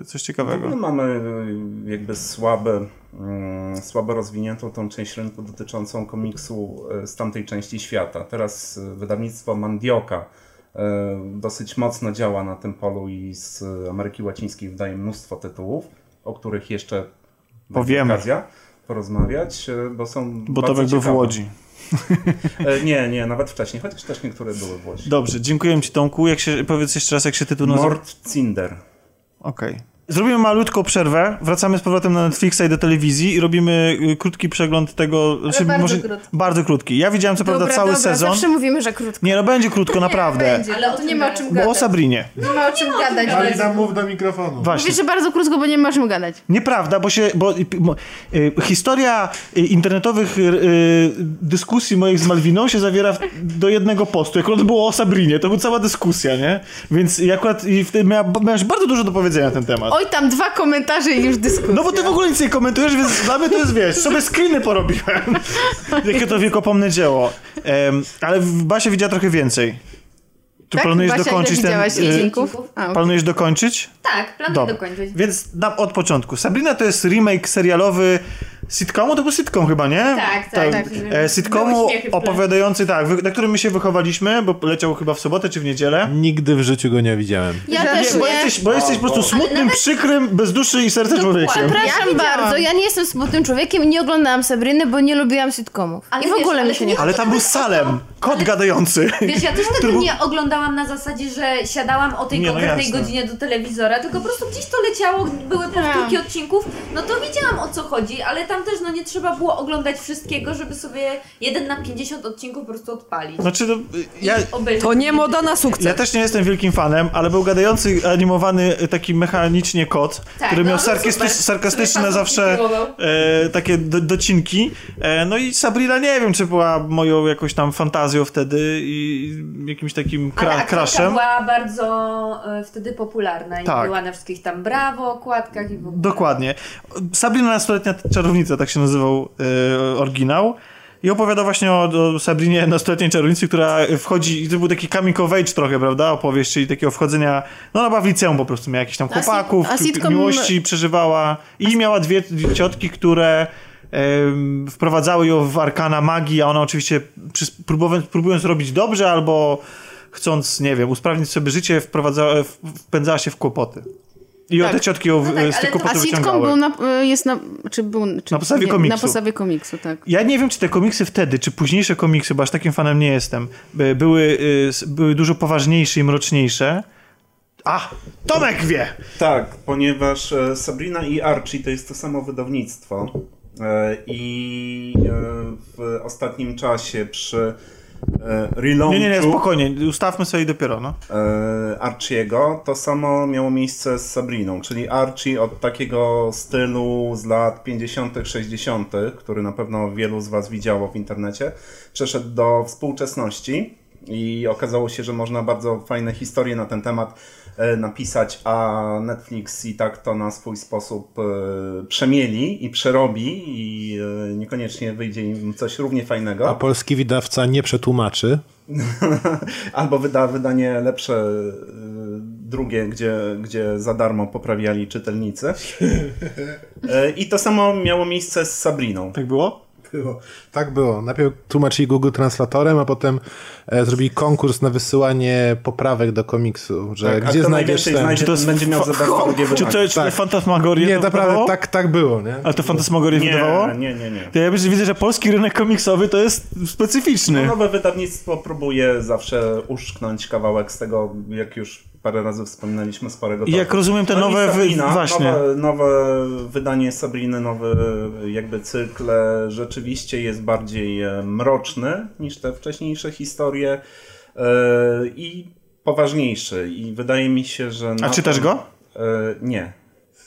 e, coś ciekawego.
ogóle mamy e, jakby słabe, mm, słabo rozwiniętą tą część rynku dotyczącą komiksu z tamtej części świata. Teraz wydawnictwo Mandioka dosyć mocno działa na tym polu i z Ameryki Łacińskiej wydaje mnóstwo tytułów, o których jeszcze
Powiemy.
okazja porozmawiać, e, bo są
Bo to w. Łodzi.
E, Nie, nie, nawet wcześniej, chociaż też niektóre były w Łodzi.
Dobrze, dziękuję Ci Tomku. Jak się, powiedz jeszcze raz, jak się tytuł nazywa?
Mord Cinder.
Okej. Zrobimy malutką przerwę, wracamy z powrotem na Netflixa i do telewizji i robimy y, krótki przegląd tego... znaczy,
bardzo krótki.
Bardzo krótki. Ja widziałem co prawda
Dobra,
cały
dobra,
sezon.
zawsze mówimy, że krótko.
Nie, no będzie krótko, naprawdę.
Będzie, ale to nie ma o czym gadać.
Bo o Sabrinie.
Nie ma o czym gadać.
Alida, mów do mikrofonu.
Właśnie.
Mówię, że bardzo krótko, bo nie ma o czym gadać.
Nieprawda, bo się. Bo, y, mo- y, historia y, internetowych y, y, dyskusji moich z Malwiną się zawiera w, do jednego postu. Jak ono było o Sabrinie, to była cała dyskusja, nie? Więc akurat i wtedy miała, miałeś bardzo dużo do powiedzenia na ten temat.
Oj, tam dwa komentarze i już dyskusja.
No bo ty w ogóle nic nie komentujesz, więc dla mnie to jest, wiesz, sobie screeny porobiłem. Jakie to wiekopomne dzieło. Em, ale w Basie widziała trochę więcej. Czy
Tak?
planujesz
Basia,
dokończyć ten... y,
odcinków? A, okej.
Planujesz dokończyć?
Tak, planuję
Dobra.
dokończyć.
Więc na, od początku. Sabrina to jest remake serialowy sitcomu, to był sitcom chyba, nie?
Tak, tak, tak.
E, sitcomu opowiadający, tak, na którym my się wychowaliśmy, bo leciał chyba w sobotę czy w niedzielę.
Nigdy w życiu go nie widziałem.
Ja
Nie,
też
bo
nie.
jesteś, bo jesteś po prostu smutnym, przykrym, bez duszy i serca człowiekiem.
Przepraszam
Ja
bardzo, ja nie jestem smutnym człowiekiem i nie oglądałam Sabriny, bo nie lubiłam sitcomów.
Ale
I w ogóle mi się nie-
Ale tam był Salem, kot gadający.
Wiesz, ja też tego nie oglądałam na zasadzie, że siadałam o tej
Nie, no
konkretnej
jasne.
godzinie do telewizora, tylko po prostu gdzieś to leciało, były powtórki odcinków, no to wiedziałam o co chodzi, ale tam też no nie trzeba było oglądać wszystkiego, żeby sobie jeden na 50 odcinków po prostu odpalić.
Znaczy, no, ja.
To nie moda na sukces.
ja też nie jestem wielkim fanem, ale był gadający, animowany, taki mechanicznie kot,
Tak,
który
no,
miał
no
sarkastyczne
Sobie
zawsze e, takie do, docinki. E, no i Sabrina nie wiem, czy była moją jakąś tam fantazją wtedy i jakimś takim kra, crashem.
była bardzo e, wtedy popularna i
Tak.
była na wszystkich tam brawo, okładkach i w ogóle.
Dokładnie. Sabrina nastoletnia czarownica, tak się nazywał e, oryginał. I opowiada właśnie o, o Sabrinie, nastoletniej czarownicy, która wchodzi, i to był taki coming of age trochę, prawda, opowieść, czyli takiego wchodzenia, no ona była w liceum po prostu, miała jakichś tam
A sit-
chłopaków,
a sitcom-
miłości przeżywała i miała dwie, dwie ciotki, które wprowadzały ją w arkana magii, a ona oczywiście próbując, próbując robić dobrze albo chcąc, nie wiem, usprawnić sobie życie, wprowadzała, wpędzała się w kłopoty. I o
Tak.
te ciotki ją
No tak,
z tych kłopotów wyciągały.
był na, y, jest na, czy był, czy,
Na podstawie
nie,
komiksu.
Na podstawie komiksu, tak.
Ja nie wiem, czy te komiksy wtedy, czy późniejsze komiksy, bo aż takim fanem nie jestem, by- były, y, były dużo poważniejsze i mroczniejsze. A, Tomek wie!
Tak, ponieważ e, Sabrina i Archie to jest to samo wydawnictwo. E, I e, w ostatnim czasie przy e, relaunchu
Nie, nie, nie, spokojnie, ustawmy sobie dopiero, no.
Archiego to samo miało miejsce z Sabriną, czyli Archie od takiego stylu z lat 50., 60., który na pewno wielu z Was widziało w internecie, przeszedł do współczesności i okazało się, że można bardzo fajne historie na ten temat napisać, a Netflix i tak to na swój sposób e, przemieli i przerobi i e, niekoniecznie wyjdzie im coś równie fajnego.
A polski wydawca nie przetłumaczy.
Albo wyda wydanie lepsze drugie, gdzie, gdzie za darmo poprawiali czytelnicy. I to samo miało miejsce z Sabriną.
Tak było?
Było. Tak było. Najpierw tłumaczyli Google Translatorem, a potem e, zrobili konkurs na wysyłanie poprawek do komiksu, że
Tak, a
gdzie znajdziesz ten...
znajdzie,
Czy to jest
będzie miał za darmo drugie
Czy to jest
Tak.
fantasmagoria?
Nie, naprawdę, tak, tak było, nie?
Ale to fantasmagoria
Nie,
wydawało?
nie, nie, nie.
To ja widzę, że polski rynek komiksowy to jest specyficzny.
No, nowe wydawnictwo próbuje zawsze uszczknąć kawałek z tego, jak już parę razy wspominaliśmy, sporego
I jak rozumiem, te
No
nowe wy-
Sabrina,
właśnie.
Nowe, nowe wydanie Sabriny, nowy jakby cykl e, rzeczywiście jest bardziej e, mroczny niż te wcześniejsze historie e, i poważniejszy. I wydaje mi się, że... na
czytasz
tym-
go?
Nie.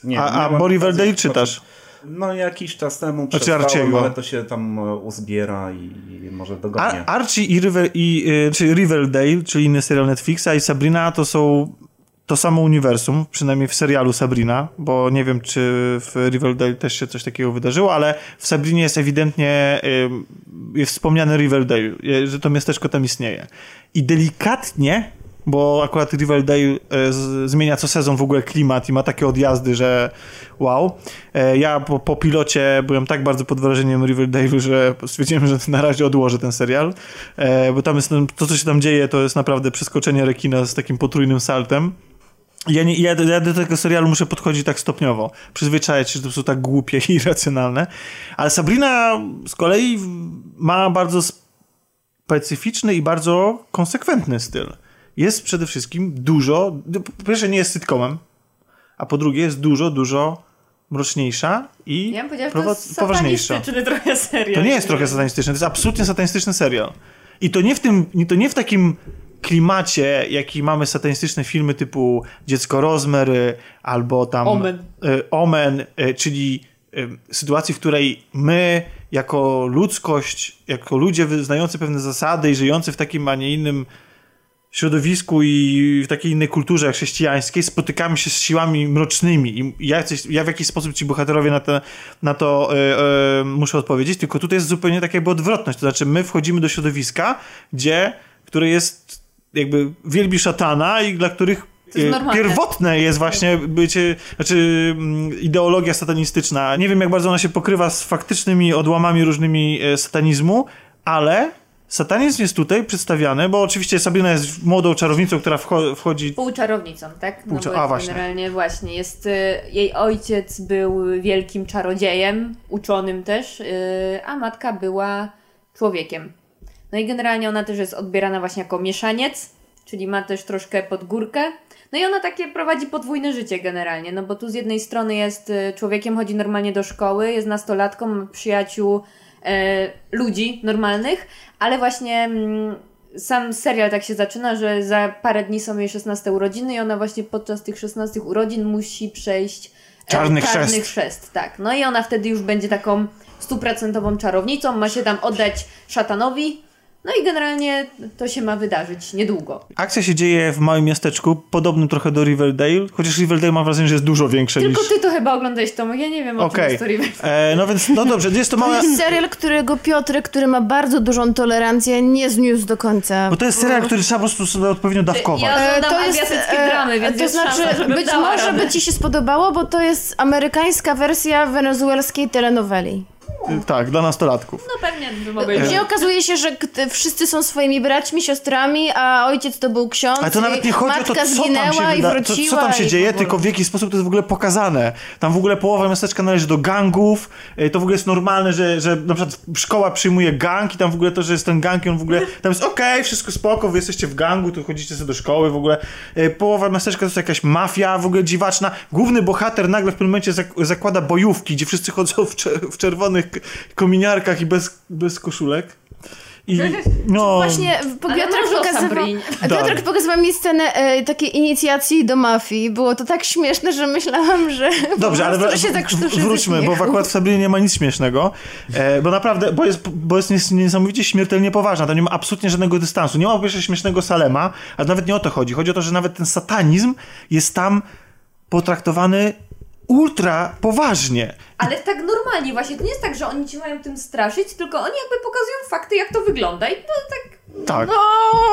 nie
A- a
miałem
Bo Riverdale
okazji
czytasz?
zobaczyć. No jakiś czas temu
Znaczy Archiego.
ale to się tam e, uzbiera i, i może dogonię.
A Archie i, River, i y, czy Riverdale, czyli inny serial Netflixa i Sabrina to są to samo uniwersum, przynajmniej w serialu Sabrina, bo nie wiem, czy w Riverdale też się coś takiego wydarzyło, ale w Sabrinie jest ewidentnie jest wspomniane Riverdale, y, że to miasteczko tam istnieje. I delikatnie, bo akurat Riverdale z, zmienia co sezon w ogóle klimat i ma takie odjazdy, że wow. E, Ja po, po pilocie byłem tak bardzo pod wrażeniem Riverdale, że stwierdziłem, że na razie odłożę ten serial, e, bo tam jest, to, co się tam dzieje, to jest naprawdę przeskoczenie rekina z takim potrójnym saltem. Ja, nie, ja, ja do tego serialu muszę podchodzić tak stopniowo. Przyzwyczajać się, że to są tak głupie i irracjonalne. Ale Sabrina z kolei ma bardzo specyficzny i bardzo konsekwentny styl. Jest przede wszystkim dużo, po pierwsze nie jest sitcomem, a po drugie jest dużo, dużo mroczniejsza i
Ja bym że to
poważniejsza.
trochę serial.
To nie jest trochę satanistyczny, to jest absolutnie satanistyczny serial. I to nie w tym, to nie w takim klimacie, jaki mamy satanistyczne filmy typu Dziecko Rozmery albo tam
Omen.
e, Omen, e, czyli e, sytuacji, w której my jako ludzkość, jako ludzie wyznający pewne zasady i żyjący w takim, a nie innym środowisku i w takiej innej kulturze chrześcijańskiej spotykamy się z siłami mrocznymi i ja, coś, ja w jakiś sposób ci bohaterowie na to, na to e, e, muszę odpowiedzieć, tylko tutaj jest zupełnie taka jakby odwrotność, to znaczy my wchodzimy do środowiska, gdzie, które jest jakby wielbi szatana i dla których
jest
e, pierwotne jest właśnie bycie, znaczy mm, ideologia satanistyczna. Nie wiem jak bardzo ona się pokrywa z faktycznymi odłamami różnymi satanizmu, ale satanizm jest tutaj przedstawiany, bo oczywiście Sabrina jest młodą czarownicą, która wcho- wchodzi
Półczarownicą, tak? No
Półcza-
bo
a, właśnie.
Generalnie właśnie jest. Y, jej ojciec był wielkim czarodziejem, uczonym też, y, a matka była człowiekiem. No i generalnie ona też jest odbierana właśnie jako mieszaniec, czyli ma też troszkę pod górkę. No i ona takie prowadzi podwójne życie generalnie, no bo tu z jednej strony jest y, człowiekiem, chodzi normalnie do szkoły, jest nastolatką, ma przyjaciół, ludzi normalnych, ale właśnie mm, sam serial tak się zaczyna, że za parę dni są jej 16 urodziny i ona właśnie podczas tych 16 urodzin musi przejść e,
Czarny
czarny
chrzest.
chrzest. Tak, no i ona wtedy już będzie taką stuprocentową czarownicą, ma się tam oddać szatanowi, no i generalnie to się ma wydarzyć niedługo.
Akcja się dzieje w małym miasteczku, podobnym trochę do Riverdale, chociaż Riverdale mam wrażenie, że jest dużo większe
Tylko
niż...
ty to chyba oglądałeś, Tomek, ja nie wiem o czym jest to River.
E, no więc, no dobrze, jest to
To
małe...
jest serial, którego Piotrek, który ma bardzo dużą tolerancję, nie zniósł do końca.
Bo to jest serial, który trzeba po prostu sobie odpowiednio dawkować.
Ja oglądam
to jest,
azjatyckie
e,
dramy, więc
to
jest
znaczy,
szansa,
być może
radę.
by ci się spodobało, bo to jest amerykańska wersja wenezuelskiej telenoweli.
Tak, dla nastolatków.
No pewnie by mogę
Gdzie okazuje się, że wszyscy są swoimi braćmi, siostrami, a ojciec to był ksiądz.
Ale to nawet nie chodzi o to, co tam się, wyda- co,
wróciła.
co tam się dzieje, tylko w jaki sposób to jest w ogóle pokazane. Tam w ogóle połowa miasteczka należy do gangów, e, to w ogóle jest normalne, że, że na przykład szkoła przyjmuje gang i tam w ogóle to, że jest ten gang i on w ogóle, tam jest okej, wszystko spoko, wy jesteście w gangu, to chodzicie sobie do szkoły w ogóle. Połowa miasteczka to jest jakaś mafia w ogóle dziwaczna. Główny bohater nagle w pewnym momencie zak- zakłada bojówki, gdzie wszyscy chodzą w, cze- w czerwonych kominiarkach i bez, bez koszulek. I, no,
Właśnie po-
Ale
Piotrek pokazywał. Piotrek
Tak.
pokazywał mi scenę e, takiej inicjacji do mafii. Było to tak śmieszne, że myślałam, że
Dobrze, ale wr-
się tak
wróćmy, bo w akurat w Sabrinie nie ma nic śmiesznego, e, bo naprawdę, bo jest, bo jest nies- niesamowicie śmiertelnie poważna, tam nie ma absolutnie żadnego dystansu, nie ma po pierwsze śmiesznego Salema, ale nawet nie o to chodzi, chodzi o to, że nawet ten satanizm jest tam potraktowany ultra poważnie.
Ale tak normalnie właśnie, to nie jest tak, że oni ci mają tym straszyć, tylko oni jakby pokazują fakty, jak to wygląda i to tak
Tak.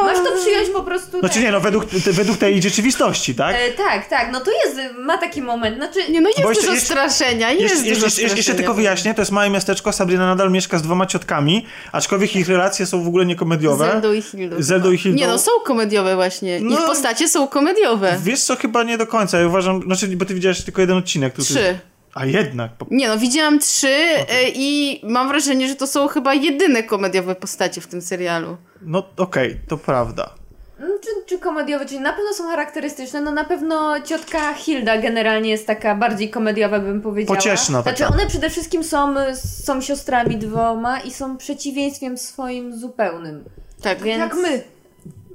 Masz to przyjąć po prostu.
Znaczy
tak.
nie, no według, według tej rzeczywistości, tak?
E, tak, tak, no to jest, ma taki moment, znaczy...
Nie, no jest
Bo jeszcze-
dużo
jeszcze-
straszenia, jest
Jeszcze,
dużo
jeszcze,
straszenia.
jeszcze tylko wyjaśnię, to jest małe miasteczko, Sabrina nadal mieszka z dwoma ciotkami, aczkolwiek ich relacje są w ogóle niekomediowe.
Zeldą i Hildą.
Zeldą i Hildą.
Nie no, są komediowe właśnie.
No.
Ich postacie są komediowe.
Wiesz co, chyba nie do końca. Ja uważam, znaczy, bo ty widziałeś tylko jeden odcinek.
Trzy.
A jednak. Po...
Nie no, widziałam trzy e, i mam wrażenie, że to są chyba jedyne komediowe postacie w tym serialu.
No okej, to prawda.
No, Czy, czy komediowe, czyli na pewno są charakterystyczne, no na pewno ciotka Hilda generalnie jest taka bardziej komediowa, bym powiedziała.
Pocieszna taka.
Znaczy one przede wszystkim są, są siostrami dwoma i są przeciwieństwem swoim zupełnym.
Tak.
Więc...
Jak my.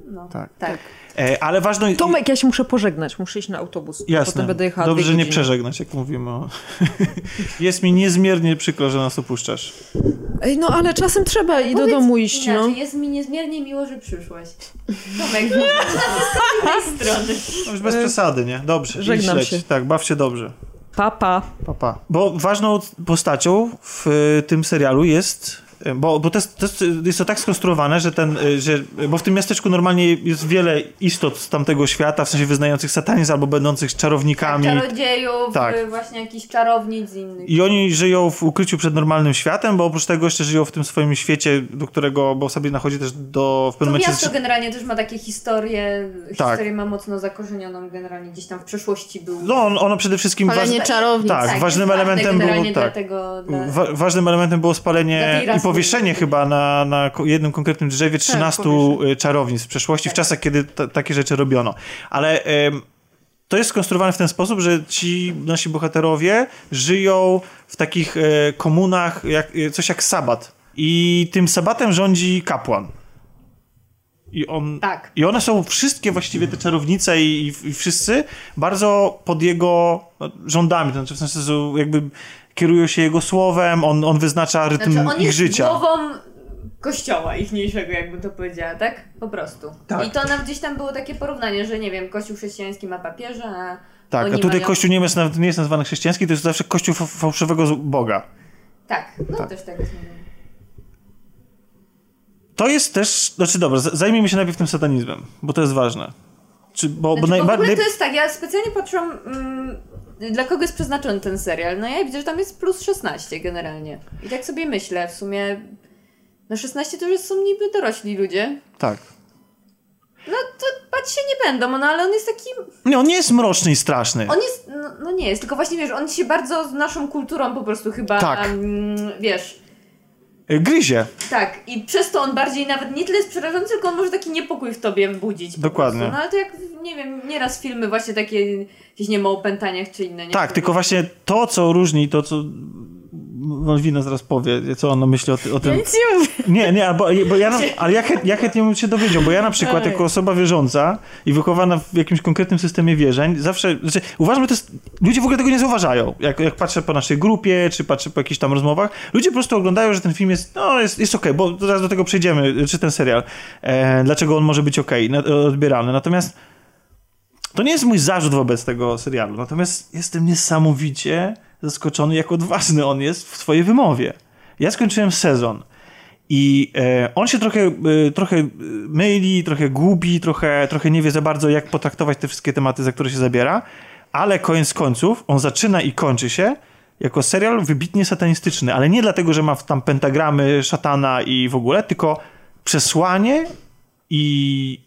No,
Tak.
tak.
E, ale ważne...
Tomek, ja się muszę pożegnać, muszę iść na autobus.
Jasne.
Potem będę jechała
Dobrze, że nie przeżegnać, jak mówimy. O... Jest mi niezmiernie przykro, że nas opuszczasz.
Ej, no ale czasem trzeba i do domu iść, no.
inaczej, Jest mi niezmiernie miło, że przyszłaś. Tomek, no, z strony.
No już bez przesady, nie? Dobrze.
żegnam się.
Tak, baw się dobrze.
Papa.
Papa. Bo ważną postacią w y, tym serialu jest. Bo, bo to, jest, to jest, to tak skonstruowane, że ten, y, że, bo w tym miasteczku normalnie jest wiele istot z tamtego świata, w sensie wyznających satanizm albo będących czarownikami.
Czarodziejów,
Tak.
y, właśnie jakichś czarownic z innych.
I oni żyją w ukryciu przed normalnym światem, bo oprócz tego jeszcze żyją w tym swoim świecie, do którego, bo sobie nachodzi też do w
To
pewnym momencie.
miasto generalnie też ma takie historie,
Tak.
historię ma mocno zakorzenioną generalnie, gdzieś tam w przeszłości był.
No, on, ono przede wszystkim.
Palenie czarownic.
Tak,
Tak,
ważnym elementem było. Tak,
tego- dla-
wa ważnym elementem było spalenie i. powieszenie chyba na, na jednym konkretnym drzewie 13
powieszenie.
y, czarownic w przeszłości, w czasach, kiedy ta- takie rzeczy robiono. Ale em, to jest skonstruowane w ten sposób, że ci nasi bohaterowie żyją w takich e, komunach, jak, e, coś jak sabat. I tym sabatem rządzi kapłan. I, on,
Tak.
I one są wszystkie właściwie te czarownice i, i, i wszyscy bardzo pod jego no, rządami. To znaczy w sensie jakby kierują się jego słowem, on, on wyznacza rytm
Znaczy, on
ich
jest
życia.
głową kościoła ichniejszego, jakbym to powiedziała, tak? Po prostu.
Tak.
I to nam gdzieś tam było takie porównanie, że nie wiem, kościół chrześcijański ma papieża, a
Tak,
oni
a tutaj
mają...
kościół nie jest, nawet- nie jest nazwany chrześcijański, to jest zawsze kościół fa- fałszywego Boga.
Tak, no też tak jest.
To jest też, znaczy dobra, zajmijmy się najpierw tym satanizmem, bo to jest ważne. Czy, bo,
Znaczy,
bo
bo w ogóle to jest tak, ja specjalnie patrzyłam, mm, dla kogo jest przeznaczony ten serial. No ja widzę, że tam jest plus 16 generalnie. I tak sobie myślę, w sumie no 16 to już są niby dorośli ludzie.
Tak.
No to bać się nie będą, no ale on jest taki
Nie, on nie jest mroczny i straszny.
On jest, no, no nie jest, tylko właśnie wiesz, on się bardzo z naszą kulturą po prostu chyba,
Tak.
mm, wiesz,
Gryzie.
tak. I przez to on bardziej nawet nie tyle jest przerażający, tylko on może taki niepokój w tobie budzić.
Dokładnie.
prostu. No ale to jak, nie wiem, nieraz filmy właśnie takie, gdzieś nie ma o opętaniach czy inne. Nie?
Tak, tylko właśnie to, co różni, to co Malwina zaraz powie, co ona myśli o, ty, o tym.
Nic nie mówię.
Nie, nie, bo, bo ja, na, ale ja, chęt- ja chętnie bym się dowiedział, bo ja na przykład jako osoba wierząca i wychowana w jakimś konkretnym systemie wierzeń, zawsze, znaczy uważam, że to jest, ludzie w ogóle tego nie zauważają. Jak, jak patrzę po naszej grupie, czy patrzę po jakichś tam rozmowach, ludzie po prostu oglądają, że ten film jest, no jest, jest okej, bo zaraz do tego przejdziemy, czy ten serial, e, dlaczego on może być okej, na- odbierany. Natomiast to nie jest mój zarzut wobec tego serialu, natomiast jestem niesamowicie zaskoczony, jak odważny on jest w swojej wymowie. Ja skończyłem sezon i e, on się trochę, e, trochę e, myli, trochę gubi, trochę, trochę nie wie za bardzo, jak potraktować te wszystkie tematy, za które się zabiera, ale koniec końców on zaczyna i kończy się jako serial wybitnie satanistyczny, ale nie dlatego, że ma tam pentagramy szatana i w ogóle, tylko przesłanie i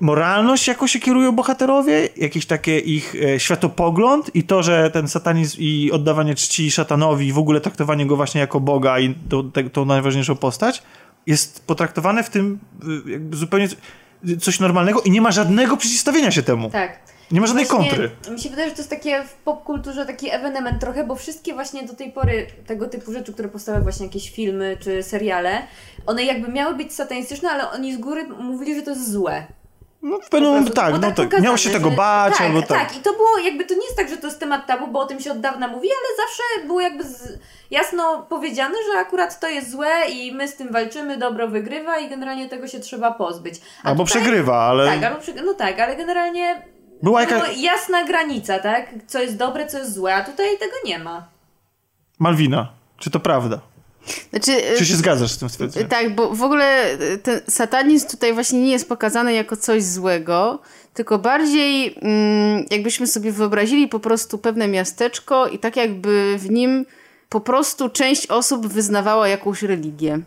moralność, jaką się kierują bohaterowie, jakiś takie ich e, światopogląd i to, że ten satanizm i oddawanie czci szatanowi i w ogóle traktowanie go właśnie jako Boga i tą, te, tą najważniejszą postać jest potraktowane w tym jakby zupełnie coś normalnego i nie ma żadnego przeciwstawienia się temu.
Tak.
Nie ma żadnej
Właśnie
kontry.
Mi się wydaje, że to jest takie w popkulturze taki ewenement trochę, bo wszystkie właśnie do tej pory tego typu rzeczy, które powstały właśnie jakieś filmy czy seriale, one jakby miały być satanistyczne, ale oni z góry mówili, że to jest złe.
No w pewnym momencie tak, no tak.
pokazane,
Miało się tego bać
tak,
albo tak.
Tak, i to było jakby, to nie jest tak, że to jest temat tabu, bo o tym się od dawna mówi, ale zawsze było jakby z, jasno powiedziane, że akurat to jest złe i my z tym walczymy, dobro wygrywa i generalnie tego się trzeba pozbyć. A
Albo
tutaj-
przegrywa, ale
Tak, albo przegrywa, no tak, ale generalnie
była jakaś...
jasna granica, tak? Co jest dobre, co jest złe, a tutaj tego nie ma.
Malwina, czy to prawda?
Znaczy,
Czy się zgadzasz z tym stwierdzeniem?
Tak, bo w ogóle ten satanizm tutaj właśnie nie jest pokazany jako coś złego, tylko bardziej mm, jakbyśmy sobie wyobrazili po prostu pewne miasteczko i tak jakby w nim po prostu część osób wyznawała jakąś religię.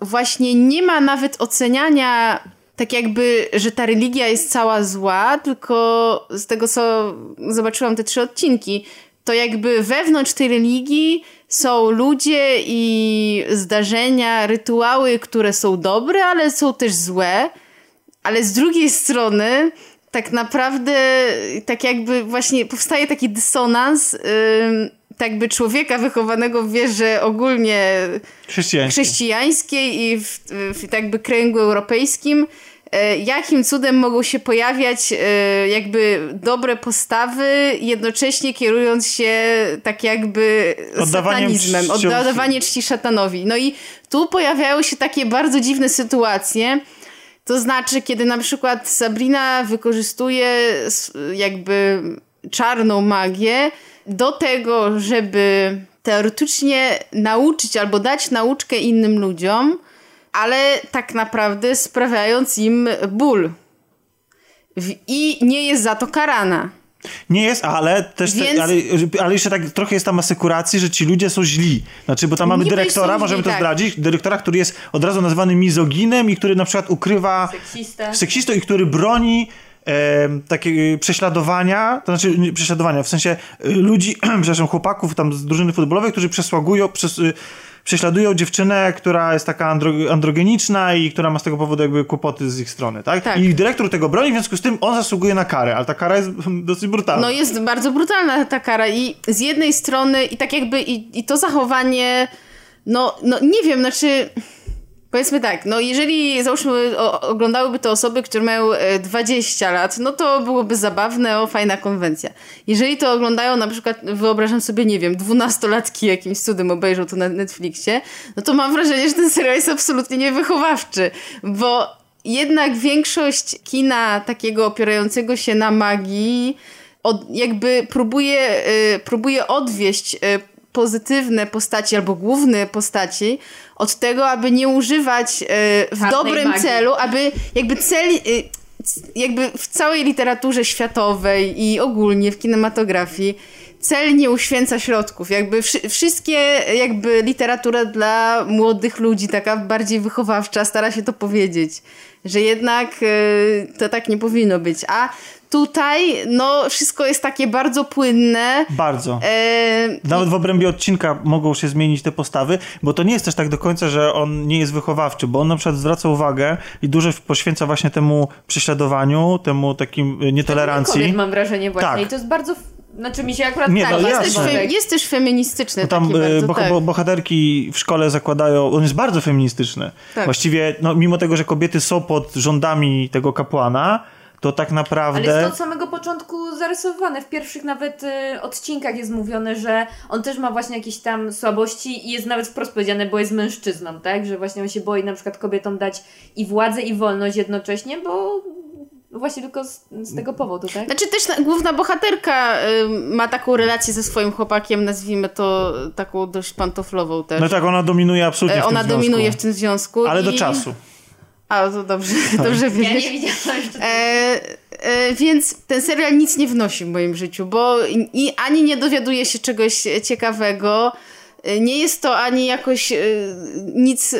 Właśnie nie ma nawet oceniania tak jakby, że ta religia jest cała zła, tylko z tego co zobaczyłam te trzy odcinki, to jakby wewnątrz tej religii są ludzie i zdarzenia, rytuały, które są dobre, ale są też złe. Ale z drugiej strony, tak naprawdę, tak jakby właśnie powstaje taki dysonans, yy, tak jakby człowieka wychowanego w wierze ogólnie
Chrześcijańskie.
chrześcijańskiej i w, w tak jakby kręgu europejskim, jakim cudem mogą się pojawiać e, jakby dobre postawy, jednocześnie kierując się tak jakby satanizmem,
czci-
oddawanie czci szatanowi. No i tu pojawiają się takie bardzo dziwne sytuacje, to znaczy, kiedy na przykład Sabrina wykorzystuje jakby czarną magię do tego, żeby teoretycznie nauczyć albo dać nauczkę innym ludziom, ale tak naprawdę sprawiając im ból. W- I nie jest za to karana.
Nie jest, ale też,
Więc-
ale, ale jeszcze tak trochę jest tam asekuracji, że ci ludzie są źli. Znaczy, bo tam mamy
Niby
dyrektora, możemy
źli,
to
tak.
zdradzić, dyrektora, który jest od razu nazwany mizoginem i który na przykład ukrywa
Seksista.
seksistą i który broni e, takiego prześladowania, to znaczy nie, prześladowania, w sensie e, ludzi, przepraszam, chłopaków tam z drużyny futbolowej, którzy przesłagują, przes, e, prześladują dziewczynę, która jest taka andro, androgeniczna i która ma z tego powodu jakby kłopoty z ich strony, tak?
Tak.
I dyrektor tego broni, w związku z tym on zasługuje na karę, ale ta kara jest dosyć brutalna.
No jest bardzo brutalna ta kara i z jednej strony i tak jakby i, i to zachowanie, no, no nie wiem, znaczy powiedzmy tak, no jeżeli załóżmy o, oglądałyby to osoby, które mają e, 20 lat, no to byłoby zabawne, o fajna konwencja. Jeżeli to oglądają na przykład, wyobrażam sobie, nie wiem, dwunastolatki jakimś cudem obejrzą to na Netflixie, no to mam wrażenie, że ten serial jest absolutnie niewychowawczy, bo jednak większość kina takiego opierającego się na magii od, jakby próbuje, y, próbuje odwieść y, pozytywne postaci albo główne postaci od tego, aby nie używać y, w
Czarnej
dobrym
magii.
celu, aby jakby cel c- jakby w całej literaturze światowej i ogólnie w kinematografii cel nie uświęca środków. Jakby wszy- wszystkie jakby literatura dla młodych ludzi, taka bardziej wychowawcza, stara się to powiedzieć, że jednak y, to tak nie powinno być. A tutaj no wszystko jest takie bardzo płynne.
Bardzo.
E,
Nawet w obrębie odcinka mogą się zmienić te postawy, bo to nie jest też tak do końca, że on nie jest wychowawczy, bo on na przykład zwraca uwagę i dużo poświęca właśnie temu prześladowaniu, temu takim y, nietolerancji.
Kobiet mam wrażenie właśnie
Tak.
i to jest bardzo... Znaczy mi się akurat
Nie,
tak,
no
jest, też fe, jest też feministyczny
No tam
taki
y,
bardzo,
bo,
tak.
bo, bohaterki w szkole zakładają, on jest bardzo feministyczny.
Tak.
Właściwie, no, mimo tego, że kobiety są pod rządami tego kapłana, to tak
Ale
naprawdę...
jest to od samego początku zarysowane. W pierwszych nawet y, odcinkach jest mówione, że on też ma właśnie jakieś tam słabości i jest nawet wprost powiedziane, bo jest mężczyzną, tak? Że właśnie on się boi na przykład kobietom dać i władzę i wolność jednocześnie, bo właśnie tylko z, z tego powodu, tak?
Znaczy też na, główna bohaterka y, ma taką relację ze swoim chłopakiem, nazwijmy to taką dość pantoflową też.
No tak, ona dominuje absolutnie
E,
w tym
Ona
związku.
dominuje w tym związku.
Ale
i...
do czasu.
A, to dobrze, dobrze
Ja
wiedzieć.
nie widziałam jeszcze
E, e, więc ten serial nic nie wnosi w moim życiu, bo i, i ani nie dowiaduje się czegoś ciekawego, nie jest to ani jakoś e, nic e,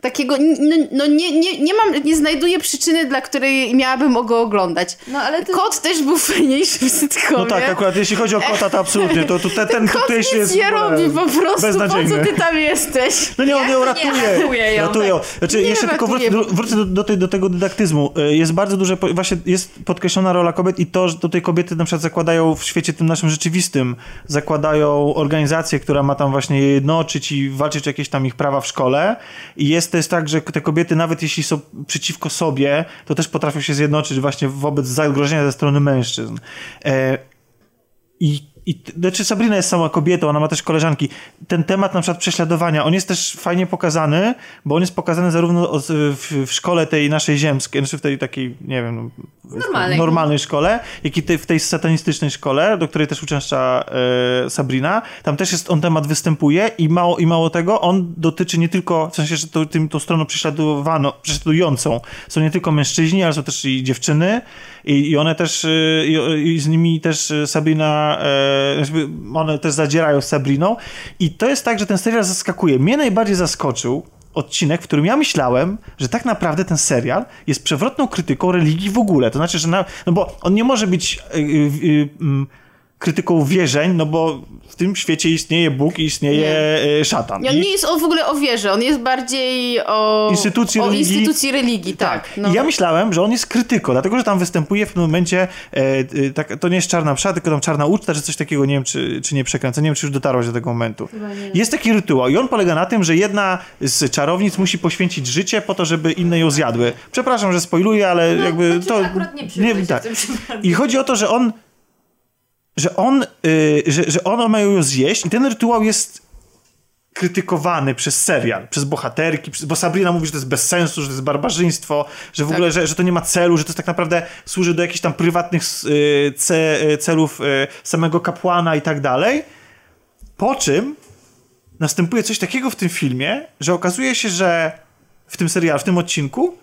takiego, no, no nie, nie, nie mam, nie znajduję przyczyny, dla której miałabym go oglądać.
No ale to...
Kot też był fajniejszy w sitcomie.
No tak, akurat jeśli chodzi o kota, to absolutnie. To, to te, ten
Kot nic
jest
nie
ogóle
robi po prostu, po co ty tam jesteś?
No nie, on ją ratuje.
ratuje ją,
ratuje ją. Znaczy,
Nie
jeszcze tylko wrócę,
ratuje.
do, wrócę do, do, tej, do tego dydaktyzmu. Y, Jest bardzo duże, właśnie jest podkreślona rola kobiet i to, że tutaj kobiety na przykład zakładają w świecie tym naszym rzeczywistym, zakładają organizację, która ma tam właśnie je jednoczyć i walczyć o jakieś tam ich prawa w szkole. I jest też tak, że te kobiety nawet jeśli są przeciwko sobie, to też potrafią się zjednoczyć właśnie wobec zagrożenia ze strony mężczyzn. E, i i znaczy Sabrina jest sama kobietą, ona ma też koleżanki. Ten temat na przykład prześladowania, on jest też fajnie pokazany, bo on jest pokazany zarówno od, w, w szkole tej naszej ziemskiej, znaczy w tej takiej, nie wiem, no,
Normalnej.
normalnej szkole, jak i te, w tej satanistycznej szkole, do której też uczęszcza e, Sabrina. Tam też jest, on temat występuje i mało, i mało tego, on dotyczy nie tylko, w sensie, że to, tym, tą stroną prześladowano, prześladującą są nie tylko mężczyźni, ale są też i dziewczyny i, i one też, e, i, i z nimi też e, Sabrina, e, one też zadzierają z Sabriną i to jest tak, że ten serial zaskakuje. Mnie najbardziej zaskoczył odcinek, w którym ja myślałem, że tak naprawdę ten serial jest przewrotną krytyką religii w ogóle. To znaczy, że na, no bo on nie może być y, y, y, mm, krytyką wierzeń, no bo w tym świecie istnieje Bóg i istnieje y, szatan.
I on
I-
nie jest o, w ogóle o wierze, on jest bardziej o
Instytucji
o
religii.
instytucji religii, tak. No.
I ja myślałem, że on jest krytyką, dlatego że tam występuje w tym momencie, e, e, tak, to nie jest czarna msza, tylko tam czarna uczta, czy coś takiego, nie wiem, czy, czy nie przekręcę, nie wiem, czy już dotarłaś do tego momentu. Jest taki rytuał i on polega na tym, że jedna z czarownic musi poświęcić życie po to, żeby inne ją zjadły. Przepraszam, że spoiluję, ale jakby
chociaż
to...
akurat nie się
tak. I chodzi o to, że on że on, y, że, że on ma ją zjeść i ten rytuał jest krytykowany przez serial, przez bohaterki, bo Sabrina mówi, że to jest bez sensu, że to jest barbarzyństwo, że w ogóle, że, że to nie ma celu, że to jest tak naprawdę służy do jakichś tam prywatnych y, ce, y, celów y, samego kapłana i tak dalej. Po czym następuje coś takiego w tym filmie, że okazuje się, że w tym serialu, w tym odcinku,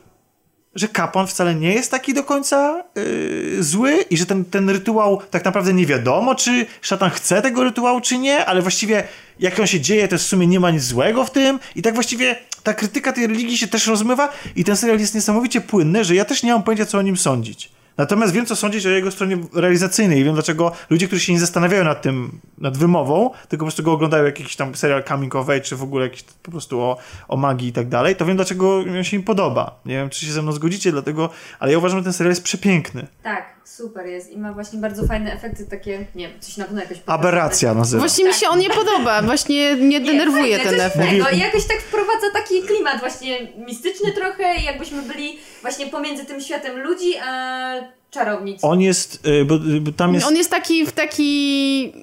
że kapłan wcale nie jest taki do końca yy, zły i że ten, ten rytuał tak naprawdę nie wiadomo, czy szatan chce tego rytuału, czy nie, ale właściwie jak on się dzieje, to w sumie nie ma nic złego w tym i tak właściwie ta krytyka tej religii się też rozmywa i ten serial jest niesamowicie płynny, że ja też nie mam pojęcia, co o nim sądzić. Natomiast wiem, co sądzić o jego stronie realizacyjnej i wiem, dlaczego ludzie, którzy się nie zastanawiają nad tym, nad wymową, tylko po prostu go oglądają jak jakiś tam serial coming of age, czy w ogóle jakiś po prostu o, o magii i tak dalej, to wiem, dlaczego się im podoba. Nie wiem, czy się ze mną zgodzicie, dlatego, ale ja uważam, że ten serial jest przepiękny.
Tak, super jest i ma właśnie bardzo fajne efekty takie, nie wiem, coś na pewno jakoś.
Aberracja nazywa.
Właśnie mi się on nie podoba, właśnie nie denerwuje
fajne,
ten
coś
efekt.
fajnego. I jakoś tak wprowadza taki klimat właśnie mistyczny trochę, jakbyśmy byli właśnie pomiędzy tym światem ludzi, a czarownic.
On jest, y, bo, bo tam jest...
On jest taki w taki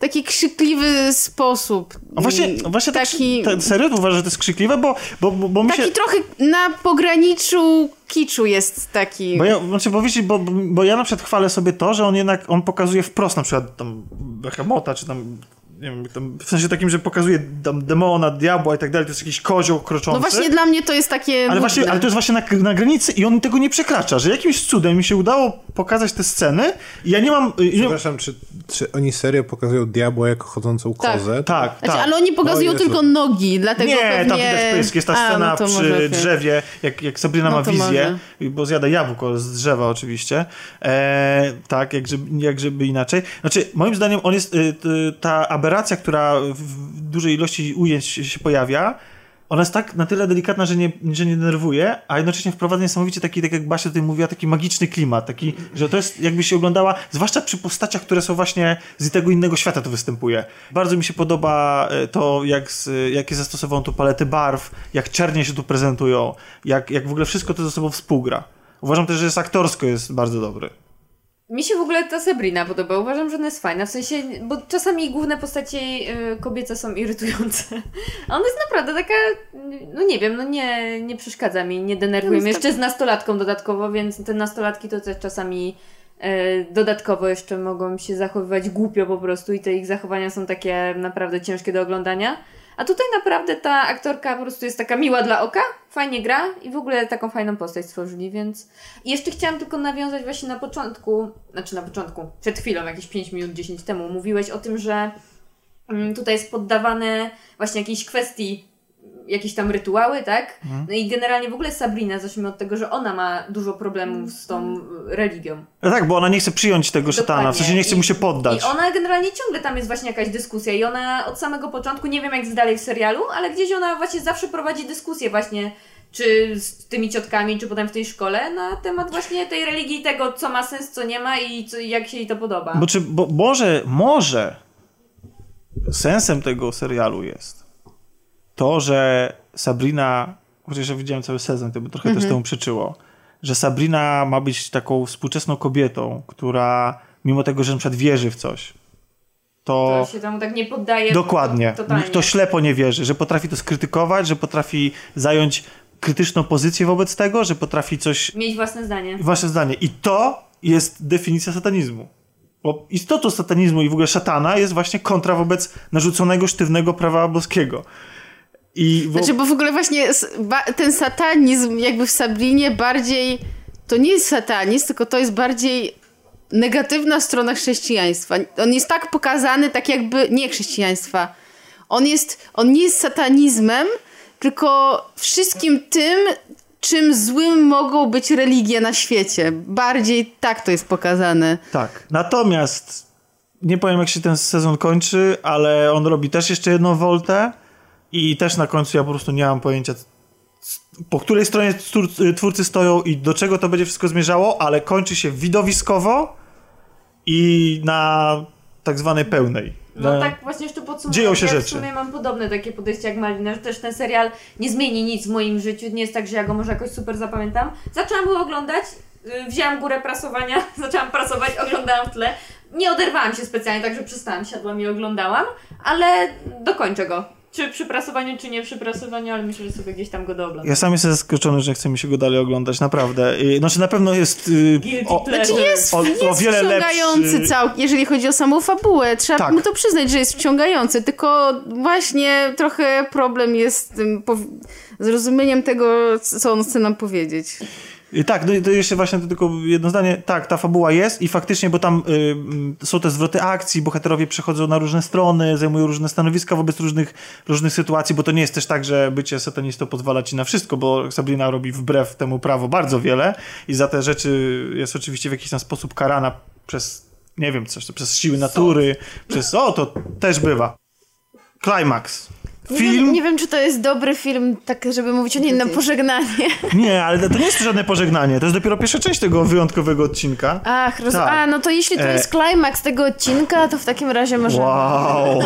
taki krzykliwy sposób.
A właśnie, właśnie tak,
taki,
tak, serio uważasz, że to jest krzykliwe, bo, bo, bo, mi
taki
się...
trochę na pograniczu kiczu jest taki.
Bo ja, znaczy, bo, wiecie, bo, bo ja na przykład chwalę sobie to, że on jednak, on pokazuje wprost na przykład tam Behemota, czy tam, nie wiem, tam, w sensie takim, że pokazuje tam demona, diabła i tak dalej, to jest jakiś kozioł kroczący.
No właśnie dla mnie to jest takie.
Ale,
nudne.
właśnie, ale to jest właśnie na, na granicy i on tego nie przekracza, że jakimś cudem mi się udało pokazać te sceny i ja nie mam... y, Nie,
Przepraszam, czy, czy oni serio pokazują diabła jako chodzącą
Tak.
kozę?
tak,
Znaczy,
tak.
ale oni pokazują
O Jezu.
tylko nogi, dlatego
Nie,
pewnie...
tam widać pysk. Jest ta
A,
scena
no
przy
może,
drzewie, jak, jak Sabrina
No
ma wizję, bo zjada jabłko z drzewa oczywiście. E, tak, jak żeby, jak żeby inaczej. Znaczy, moim zdaniem on jest, y, ta aberracja, która w, dużej ilości ujęć się pojawia, ona jest tak na tyle delikatna, że nie, że nie denerwuje, a jednocześnie wprowadza niesamowicie taki, tak jak Basia tutaj mówiła, taki magiczny klimat, taki, że to jest jakby się oglądała, zwłaszcza przy postaciach, które są właśnie z tego innego świata to występuje. Bardzo mi się podoba e, to, jak, jakie zastosowano tu palety barw, jak czernie się tu prezentują, jak, jak w ogóle wszystko to ze sobą współgra. Uważam też, że jest aktorsko jest bardzo dobry.
Mi się w ogóle ta Sabrina podoba. Uważam, że ona jest fajna. W sensie, bo czasami główne postacie y, kobiece są irytujące. A ona jest naprawdę taka, no nie wiem, no nie, nie przeszkadza mi, nie denerwuje
No,
mnie. Jeszcze z nastolatką dodatkowo, więc te nastolatki to też czasami y, dodatkowo jeszcze mogą się zachowywać głupio po prostu i te ich zachowania są takie naprawdę ciężkie do oglądania. A tutaj naprawdę ta aktorka po prostu jest taka miła dla oka, fajnie gra i w ogóle taką fajną postać stworzyli, więc... I jeszcze chciałam tylko nawiązać właśnie na początku, znaczy na początku, przed chwilą, jakieś 5 minut, 10 temu, mówiłeś o tym, że mm, tutaj jest poddawane właśnie jakiejś kwestii jakieś tam rytuały, tak? No i generalnie w ogóle Sabrina, zacznijmy od tego, że ona ma dużo problemów z tą y, religią.
No tak, bo ona nie chce przyjąć tego szatana, w
Dokładnie.
sensie nie chce mu się
I
poddać.
ona generalnie ciągle tam jest właśnie jakaś dyskusja i ona od samego początku, nie wiem jak jest dalej w serialu, ale gdzieś ona właśnie zawsze prowadzi dyskusję właśnie czy z tymi ciotkami, czy potem w tej szkole na temat właśnie tej religii, tego co ma sens, co nie ma i co, jak się jej to podoba.
Bo, czy, bo może, może sensem tego serialu jest to, że Sabrina, chociaż ja widziałem cały sezon, to by trochę też temu przeczyło, że Sabrina ma być taką współczesną kobietą, która mimo tego, że na przykład wierzy w coś, to...
To się temu tak nie poddaje.
Dokładnie.
Totalnie.
To ślepo nie wierzy, że potrafi to skrytykować, że potrafi zająć krytyczną pozycję wobec tego, że potrafi coś...
Mieć własne zdanie.
Wasze zdanie. I to jest definicja satanizmu. Bo istotą satanizmu i w ogóle szatana jest właśnie kontra wobec narzuconego sztywnego prawa boskiego. I wo-
Znaczy, bo w ogóle właśnie ten satanizm jakby w Sabrinie bardziej, to nie jest satanizm, tylko to jest bardziej negatywna strona chrześcijaństwa. On jest tak pokazany, tak jakby, nie chrześcijaństwa. On jest, on nie jest satanizmem, tylko wszystkim tym, czym złym mogą być religie na świecie. Bardziej tak to jest pokazane.
Tak. Natomiast nie powiem, jak się ten sezon kończy, ale on robi też jeszcze jedną woltę i też na końcu ja po prostu nie mam pojęcia, po której stronie twór- twórcy stoją i do czego to będzie wszystko zmierzało, ale kończy się widowiskowo i na tak zwanej pełnej.
No
Na-
tak właśnie jeszcze podsumowując,
Dzieją się
ja
rzeczy.
w sumie mam podobne takie podejście jak Malina, że też ten serial nie zmieni nic w moim życiu, nie jest tak, że ja go może jakoś super zapamiętam. Zaczęłam go oglądać, y, wzięłam górę prasowania, zaczęłam prasować, oglądałam w tle. Nie oderwałam się specjalnie, także przestałam, siadłam i oglądałam, ale dokończę go. Czy przy prasowaniu, czy nie przy prasowaniu, ale myślę, że sobie gdzieś tam go dooglądam.
Ja sam jestem zaskoczony, że chce mi się go dalej oglądać, naprawdę. Znaczy na pewno jest y,
Guilty
o.
Znaczy jest,
o,
jest
o wiele
wciągający
lepszy.
całkiem, jeżeli chodzi o samą fabułę. Trzeba
Tak.
mu to przyznać, że jest wciągający, tylko właśnie trochę problem jest z tym zrozumieniem tego, co on chce nam powiedzieć.
I Tak, no to jeszcze właśnie to tylko jedno zdanie. Tak, ta fabuła jest i faktycznie, bo tam y, mm, są te zwroty akcji, bohaterowie przechodzą na różne strony, zajmują różne stanowiska wobec różnych, różnych sytuacji, bo to nie jest też tak, że bycie satanistą pozwala ci na wszystko, bo Sabrina robi wbrew temu prawu bardzo wiele i za te rzeczy jest oczywiście w jakiś tam sposób karana przez, nie wiem, coś, przez siły natury, przez, o, to też bywa. Climax.
Nie
Film?
wiem, nie wiem, czy to jest dobry film, tak żeby mówić o nim na pożegnanie.
Nie, ale to nie jest żadne pożegnanie. To jest dopiero pierwsza część tego wyjątkowego odcinka.
Ach, roz...
Tak.
A, no to jeśli to
E.
jest klimaks tego odcinka, to w takim razie może...
Wow.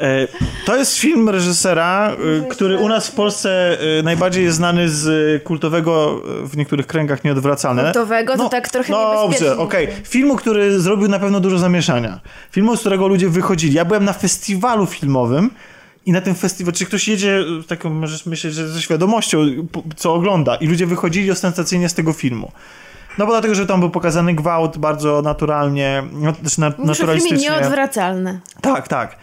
E, To jest film reżysera, e, który u nas w Polsce e, najbardziej jest znany z kultowego, w niektórych kręgach nieodwracalne.
Kultowego to tak trochę niebezpiecznie.
Dobrze, okej. Filmu, który zrobił na pewno dużo zamieszania. Filmu, z którego ludzie wychodzili. Ja byłem na festiwalu filmowym i na tym festiwalu, czy ktoś jedzie, e, taką możesz myśleć, że ze świadomością, co ogląda i ludzie wychodzili ostentacyjnie z tego filmu. No bo dlatego, że tam był pokazany gwałt bardzo naturalnie, znaczy na,
o filmie
naturalistycznie.
nieodwracalny.
Tak, tak.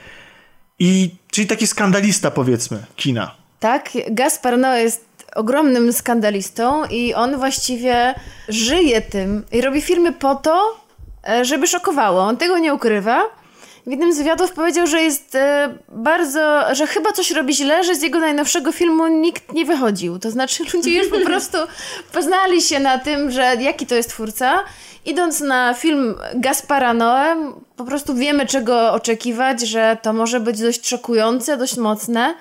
I czyli taki skandalista, powiedzmy, kina.
Tak, Gaspar Noé jest ogromnym skandalistą i on właściwie żyje tym i robi filmy po to, e, żeby szokowało. On tego nie ukrywa. W jednym z wywiadów powiedział, że jest e, bardzo, że chyba coś robi źle, że z jego najnowszego filmu nikt nie wychodził. To znaczy ludzie już po prostu poznali się na tym, że jaki to jest twórca. Idąc na film Gaspara Noé, po prostu wiemy czego oczekiwać, że to może być dość szokujące, dość mocne.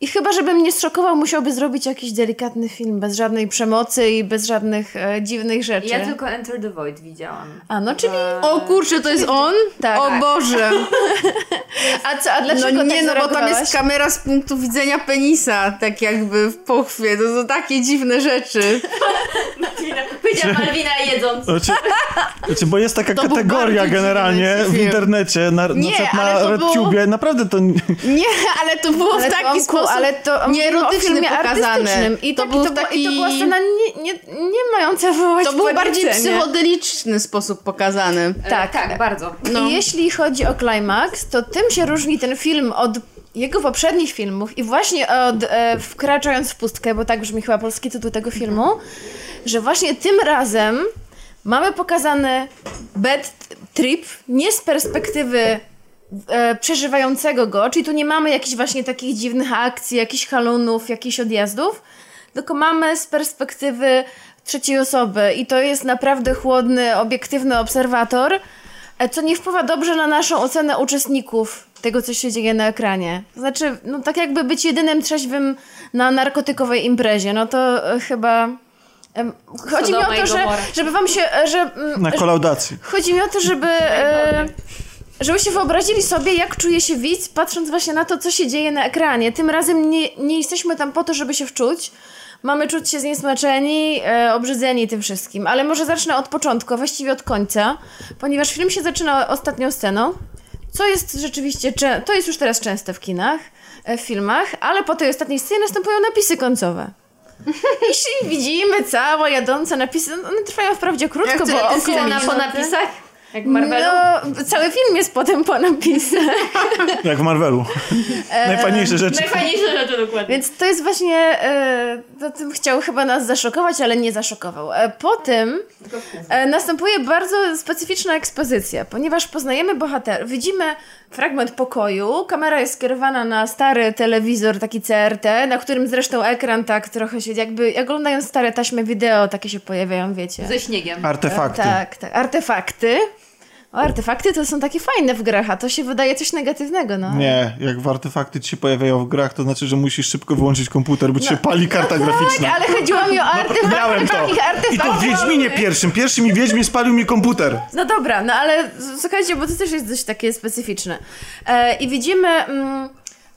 I chyba, żeby mnie zszokował, musiałby zrobić jakiś delikatny film, bez żadnej przemocy i bez żadnych e, dziwnych rzeczy.
Ja tylko Enter the Void widziałam.
A, no czyli...
O kurczę, to jest on?
Tak.
O Boże.
A co, a dlaczego
No nie,
tak
no bo tam jest kamera z punktu widzenia penisa, tak jakby w pochwie. To są takie dziwne rzeczy.
Powiedziała Malwina jedząc.
Znaczy, znaczy, bo jest taka
był
kategoria
bardzo
generalnie
dziwny
w
film.
internecie, na,
Nie,
na przykład na
ale to było-
naprawdę to...
Nie, ale to było
Ale
w taki sposób
ale to
nie erotyczny
filmie
pokazane.
artystycznym. I,
to
tak,
był
to,
taki...
I to była scena nie, nie, nie mająca wywołać
To był bardziej psychodeliczny sposób pokazany.
Tak,
Tak, bardzo.
No.
I jeśli chodzi o Climax, to tym się różni ten film od jego poprzednich filmów i właśnie od e, Wkraczając w pustkę, bo tak brzmi chyba polski tytuł tego filmu, że właśnie tym razem mamy pokazany bad trip nie z perspektywy e, przeżywającego go, czyli tu nie mamy jakichś właśnie takich dziwnych akcji, jakichś halunów, jakichś odjazdów, tylko mamy z perspektywy trzeciej osoby i to jest naprawdę chłodny, obiektywny obserwator, e, co nie wpływa dobrze na naszą ocenę uczestników tego, co się dzieje na ekranie. To znaczy, no tak jakby być jedynym trzeźwym na narkotykowej imprezie, no to e, chyba... Chodzi mi o to, że, żeby wam się, e, że, mm,
Na kolaudacji.
Chodzi mi o to, żeby, e, żebyście wyobrazili sobie, jak czuje się widz, patrząc właśnie na to, co się dzieje na ekranie. Tym razem nie, nie jesteśmy tam po to, żeby się wczuć, Mamy czuć się zniesmaczeni, e, obrzydzeni tym wszystkim. Ale może zacznę od początku, właściwie od końca, ponieważ film się zaczyna ostatnią sceną, co jest rzeczywiście, to jest już teraz częste w kinach, e, w filmach, ale po tej ostatniej scenie następują napisy końcowe. I widzimy całe jadące napisy. One trwają wprawdzie krótko,
to,
bo około
scena po napisach? Jak w Marvelu?
No, cały film jest potem po napisach.
Jak w Marvelu. Najfajniejsze rzeczy.
Najfajniejsze rzeczy dokładnie.
Więc to jest właśnie, e, to tym chciał chyba nas zaszokować, ale nie zaszokował. E, po tym e, następuje bardzo specyficzna ekspozycja, ponieważ poznajemy bohaterów, widzimy fragment pokoju, kamera jest skierowana na stary telewizor, taki CRT, na którym zresztą ekran tak trochę się, jakby, jak oglądają stare taśmy wideo, takie się pojawiają, wiecie.
Ze śniegiem.
Artefakty.
Tak, tak, artefakty. O, artefakty to są takie fajne w grach, a to się wydaje coś negatywnego, no.
Nie, jak w artefakty ci się pojawiają w grach, to znaczy, że musisz szybko wyłączyć komputer, bo ci się pali karta graficzna.
Tak, ale chodziło mi o artefakty.
Miałem to. I to w Wiedźminie pierwszym. Pierwszy mi Wiedźmin spalił mi komputer.
No dobra, no ale słuchajcie, bo to też jest dość takie specyficzne. E, I widzimy, mm,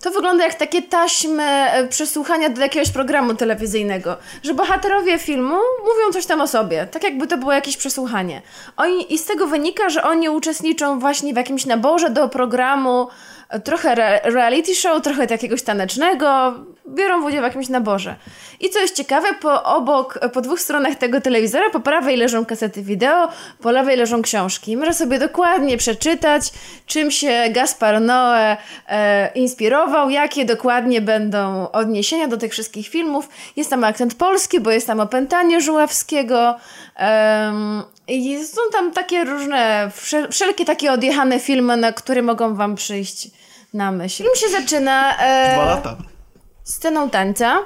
to wygląda jak takie taśmy e, przesłuchania do jakiegoś programu telewizyjnego, że bohaterowie filmu mówią coś tam o sobie, tak jakby to było jakieś przesłuchanie. Oni, I z tego wynika, że oni uczestniczą właśnie w jakimś naborze do programu, trochę re reality show, trochę jakiegoś tanecznego, biorą udział w jakimś naborze. I co jest ciekawe, po obok, po dwóch stronach tego telewizora, po prawej leżą kasety wideo, po lewej leżą książki. Można sobie dokładnie przeczytać, czym się Gaspar Noé e, inspirował, jakie dokładnie będą odniesienia do tych wszystkich filmów. Jest tam akcent polski, bo jest tam opętanie Żuławskiego. I są tam takie różne, wszel- wszelkie takie odjechane filmy, na które mogą wam przyjść na myśl. Film się zaczyna... e,
Dwa lata.
sceną tańca.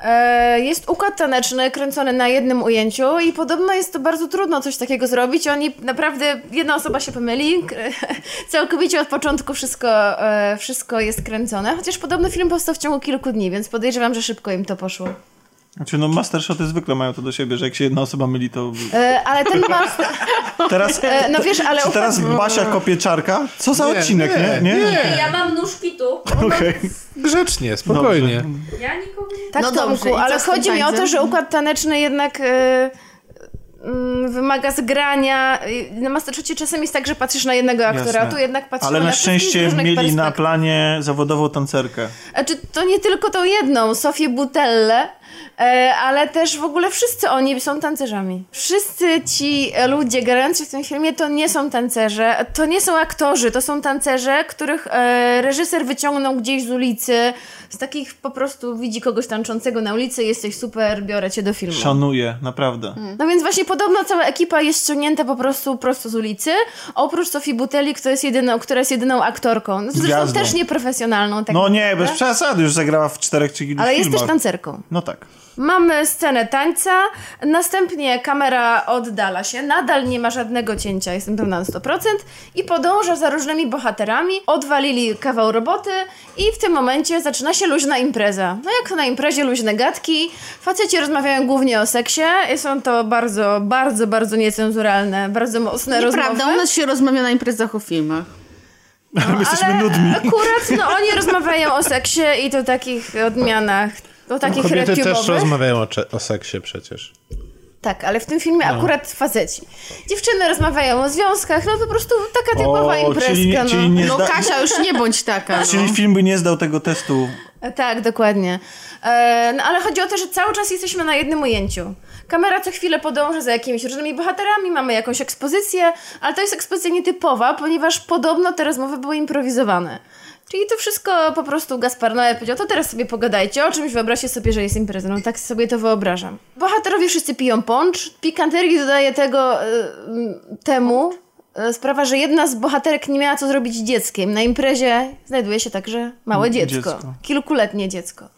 E, Jest układ taneczny kręcony na jednym ujęciu i podobno jest to bardzo trudno coś takiego zrobić. Oni naprawdę, jedna osoba się pomyli, całkowicie od początku wszystko, e, wszystko jest kręcone, chociaż podobno film powstał w ciągu kilku dni, więc podejrzewam, że szybko im to poszło.
Znaczy, no mastershoty zwykle mają to do siebie, że jak się jedna osoba myli, to...
E, Ale ten master...
Teraz,
E, No wiesz, ale...
czy teraz Basia kopie czarka? Co za
Nie,
odcinek, nie?
nie,
Nie?
nie.
Ja mam nóż pitu.
Okej.
Grzecznie, spokojnie.
Ja nikogo nie...
Tak,
No
Tomku,
dobrze,
ale chodzi mi o to, że układ taneczny jednak e, mm, wymaga zgrania. Na Masterchocie czasem jest tak, że patrzysz na jednego aktora,
Jasne.
a tu jednak patrzysz
Ale
na
na
wszystkich z
szczęście mieli na planie zawodową tancerkę.
Znaczy, to nie tylko tą jedną, Sofię Butellę, e, ale też w ogóle wszyscy oni są tancerzami. Wszyscy ci e, ludzie grający w tym filmie to nie są tancerze, to nie są aktorzy, to są tancerze, których e, reżyser wyciągnął gdzieś z ulicy, z takich po prostu widzi kogoś tańczącego na ulicy, jesteś super, biorę cię do filmu.
Szanuję, naprawdę.
No więc właśnie podobno cała ekipa jest ściągnięta po prostu prosto z ulicy, oprócz Sofii Butelli, która jest jedyną, która jest jedyną aktorką. No, zresztą
Gwiazdą.
też nieprofesjonalną. Tak
No nie, bez przesady, już zagrała w czterech czy iluś
Ale jest
filmach.
też tancerką.
No tak.
Mamy scenę tańca, następnie kamera oddala się, nadal nie ma żadnego cięcia, jestem pewna na 100% i podąża za różnymi bohaterami, odwalili kawał roboty i w tym momencie zaczyna się luźna impreza. No jak na imprezie luźne gadki, faceci rozmawiają głównie o seksie, są to bardzo, bardzo, bardzo niecenzuralne, bardzo mocne
Nieprawda,
rozmowy.
u nas się rozmawia na imprezach o filmach.
Ale my jesteśmy
ale
nudni.
Akurat no, oni rozmawiają o seksie i to takich odmianach, o takich
Kobiety też rozmawiają o, o seksie przecież.
Tak, ale w tym filmie akurat faceci. Dziewczyny rozmawiają o związkach, no po prostu taka typowa
O,
imprezka.
czyli
no.
czyli nie-
No
zda-
Kasia, już nie bądź taka. No.
Czyli film by nie zdał tego testu.
Tak, dokładnie. E, no ale chodzi o to, że cały czas jesteśmy na jednym ujęciu. Kamera co chwilę podąża za jakimiś różnymi bohaterami, mamy jakąś ekspozycję, ale to jest ekspozycja nietypowa, ponieważ podobno te rozmowy były improwizowane. Czyli to wszystko po prostu Gaspar Noé powiedział, to teraz sobie pogadajcie o czymś, wyobraźcie sobie, że jest impreza. No tak sobie to wyobrażam. Bohaterowie wszyscy piją poncz. Pikanterii dodaje tego y, y, temu y, sprawa, że jedna z bohaterek nie miała co zrobić z dzieckiem. Na imprezie znajduje się także małe dziecko.
Dziecko.
Kilkuletnie dziecko.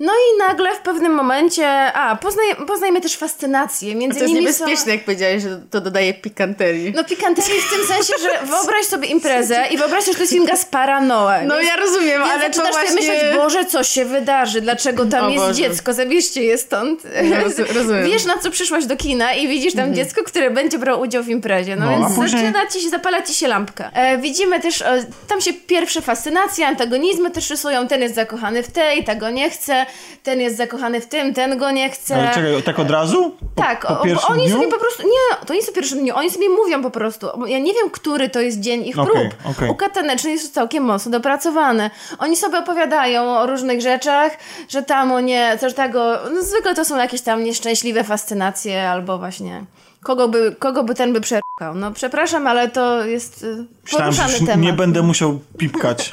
No i nagle w pewnym momencie, a poznaj, poznajmy też fascynację. Między
To jest
nimi
niebezpieczne,
są...
jak powiedziałeś, że to dodaje pikanterii.
No pikanterii w tym sensie, że wyobraź sobie imprezę i wyobraź sobie, że to jest film Gaspara.
No
Więc-
ja rozumiem,
Więc
ale to
zaczynasz
właśnie...
sobie myśleć, Boże, co się wydarzy, dlaczego tam
O
jest
Boże.
dziecko, zabierzcie je stąd.
Roz- rozumiem.
Wiesz, na co przyszłaś do kina i widzisz tam dziecko, które będzie brało udział w imprezie. No,
No,
więc
a później-
zaczyna ci się, zapala ci się lampka. E, widzimy też, e, tam się pierwsze fascynacje, antagonizmy też rysują, ten jest zakochany w tej, ta go nie chce. Ten jest zakochany w tym, ten go nie chce.
Ale czekaj, tak od razu? Po,
Tak,
po pierwszym
oni
dniu?
sobie po prostu. Nie, to nie są pierwszym dniu, oni sobie mówią po prostu. Ja nie wiem, który to jest dzień ich prób.
okej.
U Kataneczny jest całkiem mocno dopracowane. Oni sobie opowiadają o różnych rzeczach, że tam o nie, coś tego. No, zwykle to są jakieś tam nieszczęśliwe fascynacje albo właśnie. Kogo by, kogo by ten by przerkał? No przepraszam, ale to jest y,
Myślałem,
poruszany
już
temat.
nie będę musiał pipkać.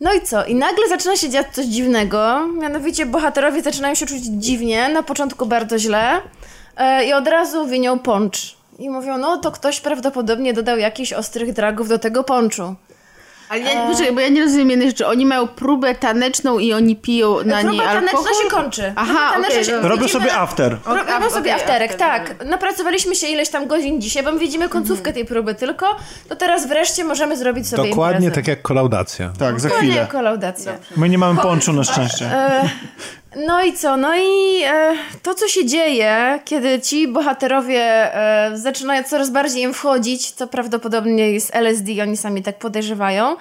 No i co? I nagle zaczyna się dziać coś dziwnego. Mianowicie bohaterowie zaczynają się czuć dziwnie, na początku bardzo źle e, i od razu winią poncz. I mówią, no to ktoś prawdopodobnie dodał jakichś ostrych dragów do tego ponczu.
Ale ja, poczekaj, bo ja nie rozumiem jednej rzeczy. Oni mają próbę taneczną i oni piją na niej
Próba
alkohol?
taneczna się kończy.
Aha,
Próba
okej,
się- widzimy-
sobie after.
Ro- Robią
Okej,
sobie afterek,
after,
tak. Napracowaliśmy się ileś tam godzin dzisiaj, bo my widzimy końcówkę tej próby tylko, to teraz wreszcie możemy zrobić sobie
Dokładnie
imprezę.
tak jak kolaudacja.
Tak, za
Dokładnie
chwilę.
jak kolaudacja.
My nie mamy ponczu na szczęście.
E, no i co? No i e, to, co się dzieje, kiedy ci bohaterowie e, zaczynają coraz bardziej im wchodzić, to prawdopodobnie jest LSD, oni sami tak podejrzewają,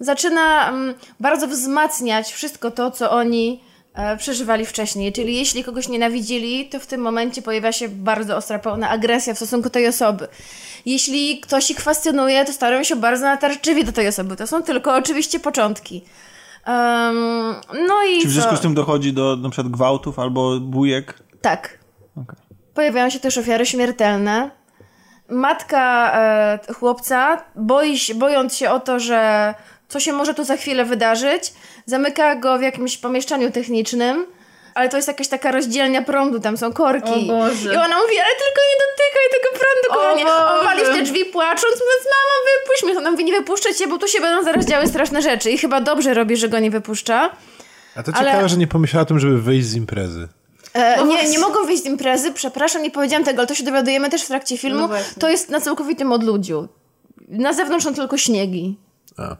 zaczyna mm, bardzo wzmacniać wszystko to, co oni e, przeżywali wcześniej. Czyli jeśli kogoś nienawidzili, to w tym momencie pojawia się bardzo ostra, pełna agresja w stosunku tej osoby. Jeśli ktoś ich kwestionuje, to starają się bardzo natarczywie do tej osoby. To są tylko oczywiście początki. Em, no i
Czy w związku
co?
z tym dochodzi do na przykład gwałtów albo bujek?
Tak.
Okej.
Pojawiają się też ofiary śmiertelne. Matka e, chłopca, boi bojąc się o to, że co się może tu za chwilę wydarzyć, zamyka go w jakimś pomieszczeniu technicznym, ale to jest jakaś taka rozdzielnia prądu, tam są korki.
O Boże.
I ona mówi, ale tylko nie dotykaj tego prądu, kochanie. On wali w te drzwi płacząc, mówiąc, mama, wypuść mnie. Ona mówi, nie wypuszczę cię, bo tu się będą zaraz działy straszne rzeczy. I chyba dobrze robi, że go nie wypuszcza.
A to
Ale-
ciekawe, że nie pomyślała o tym, żeby wyjść z imprezy.
E, nie, nie mogą wyjść z imprezy, przepraszam, nie powiedziałam tego, ale to się dowiadujemy też w trakcie filmu.
No
to jest na całkowitym odludziu. Na zewnątrz są tylko śniegi.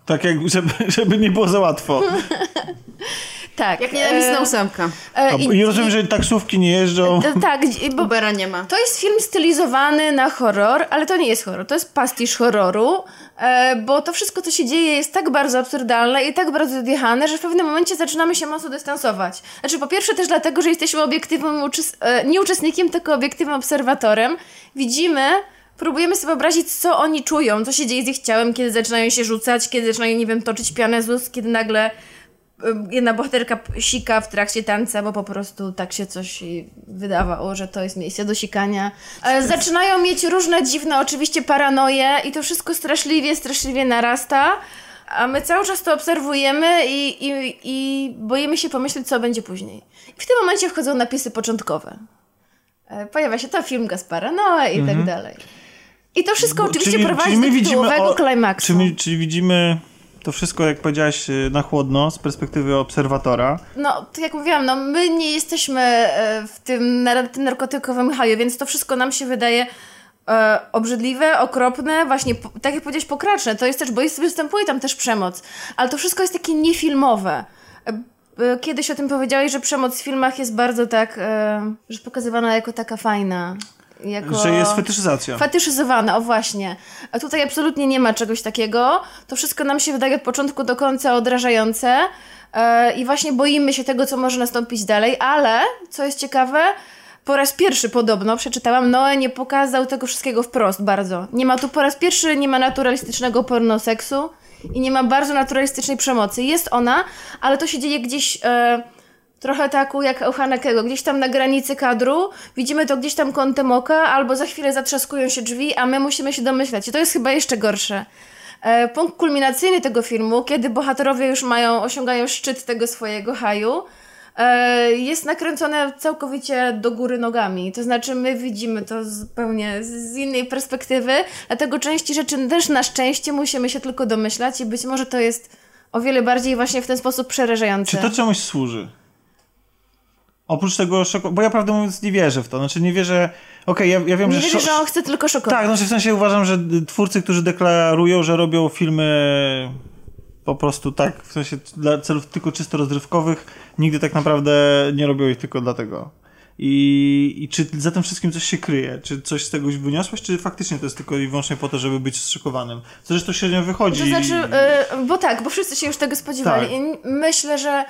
Tak jak, żeby, żeby nie było za łatwo.
Tak.
Jak nienawistna
e,
ósemka.
e,
A, I rozumiem, że taksówki nie jeżdżą.
e, Tak, i- bo
Ubera nie ma.
to jest film stylizowany na horror, ale to nie jest horror, to jest pastisz horroru, e, bo to wszystko, co się dzieje, jest tak bardzo absurdalne i tak bardzo odjechane, że w pewnym momencie zaczynamy się mocno dystansować. Znaczy, po pierwsze też dlatego, że jesteśmy obiektywnym, uczes- e, nie uczestnikiem, tylko obiektywnym obserwatorem. Widzimy, próbujemy sobie wyobrazić, co oni czują, co się dzieje z ich ciałem, kiedy zaczynają się rzucać, kiedy zaczynają, nie wiem, toczyć pianę z ust, kiedy nagle jedna bohaterka sika w trakcie tańca, bo po prostu tak się coś wydawało, że to jest miejsce do sikania. E, Zaczynają mieć różne dziwne oczywiście paranoje i to wszystko straszliwie, straszliwie narasta. A my cały czas to obserwujemy i, i, i boimy się pomyśleć, co będzie później. I w tym momencie wchodzą napisy początkowe. E, Pojawia się to film Gaspara Noe i tak dalej. I to wszystko oczywiście prowadzi do tytułowego
o-
klimaksu.
Czy my, czyli widzimy to wszystko, jak powiedziałaś, y, na chłodno, z perspektywy obserwatora.
No, tak jak mówiłam, no my nie jesteśmy e, w tym narkotykowym haju, więc to wszystko nam się wydaje e, obrzydliwe, okropne, właśnie po, tak jak powiedziałeś, pokraczne. To jest też, bo jest, występuje tam też przemoc, ale to wszystko jest takie niefilmowe. E, e, Kiedyś o tym powiedziałeś, że przemoc w filmach jest bardzo tak, e, że pokazywana jako taka fajna. Jako...
Że jest fetyszyzacja.
Fetyszyzowane, o właśnie. A tutaj absolutnie nie ma czegoś takiego. To wszystko nam się wydaje od początku do końca odrażające e, i właśnie boimy się tego, co może nastąpić dalej, ale co jest ciekawe, po raz pierwszy podobno, przeczytałam, Noe nie pokazał tego wszystkiego wprost bardzo. Nie ma tu po raz pierwszy, nie ma naturalistycznego pornoseksu i nie ma bardzo naturalistycznej przemocy. Jest ona, ale to się dzieje gdzieś... E, Trochę taką jak Hanekego, gdzieś tam na granicy kadru, widzimy to gdzieś tam kątem oka, albo za chwilę zatrzaskują się drzwi, a my musimy się domyślać. I to jest chyba jeszcze gorsze. E, punkt kulminacyjny tego filmu, kiedy bohaterowie już mają, osiągają szczyt tego swojego haju, e, jest nakręcone całkowicie do góry nogami. To znaczy my widzimy to zupełnie z innej perspektywy, dlatego części rzeczy też na szczęście musimy się tylko domyślać i być może to jest o wiele bardziej właśnie w ten sposób przerażające.
Czy to czemuś służy? Oprócz tego szoku, bo ja prawdę mówiąc nie wierzę w to. Znaczy nie wierzę, okej, ja, ja wiem,
Nie
że...
wierzę,
szo-
że on chce tylko szokować.
Tak, znaczy w sensie uważam, że twórcy, którzy deklarują, że robią filmy po prostu tak, w sensie dla celów tylko czysto rozrywkowych, nigdy tak naprawdę nie robią ich tylko dlatego. I, I czy za tym wszystkim coś się kryje? Czy coś z tego już wyniosłeś, czy faktycznie to jest tylko i wyłącznie po to, żeby być zszokowanym? Zresztą średnio wychodzi.
To znaczy, y, bo tak, bo wszyscy się już tego spodziewali.
Tak.
I myślę, że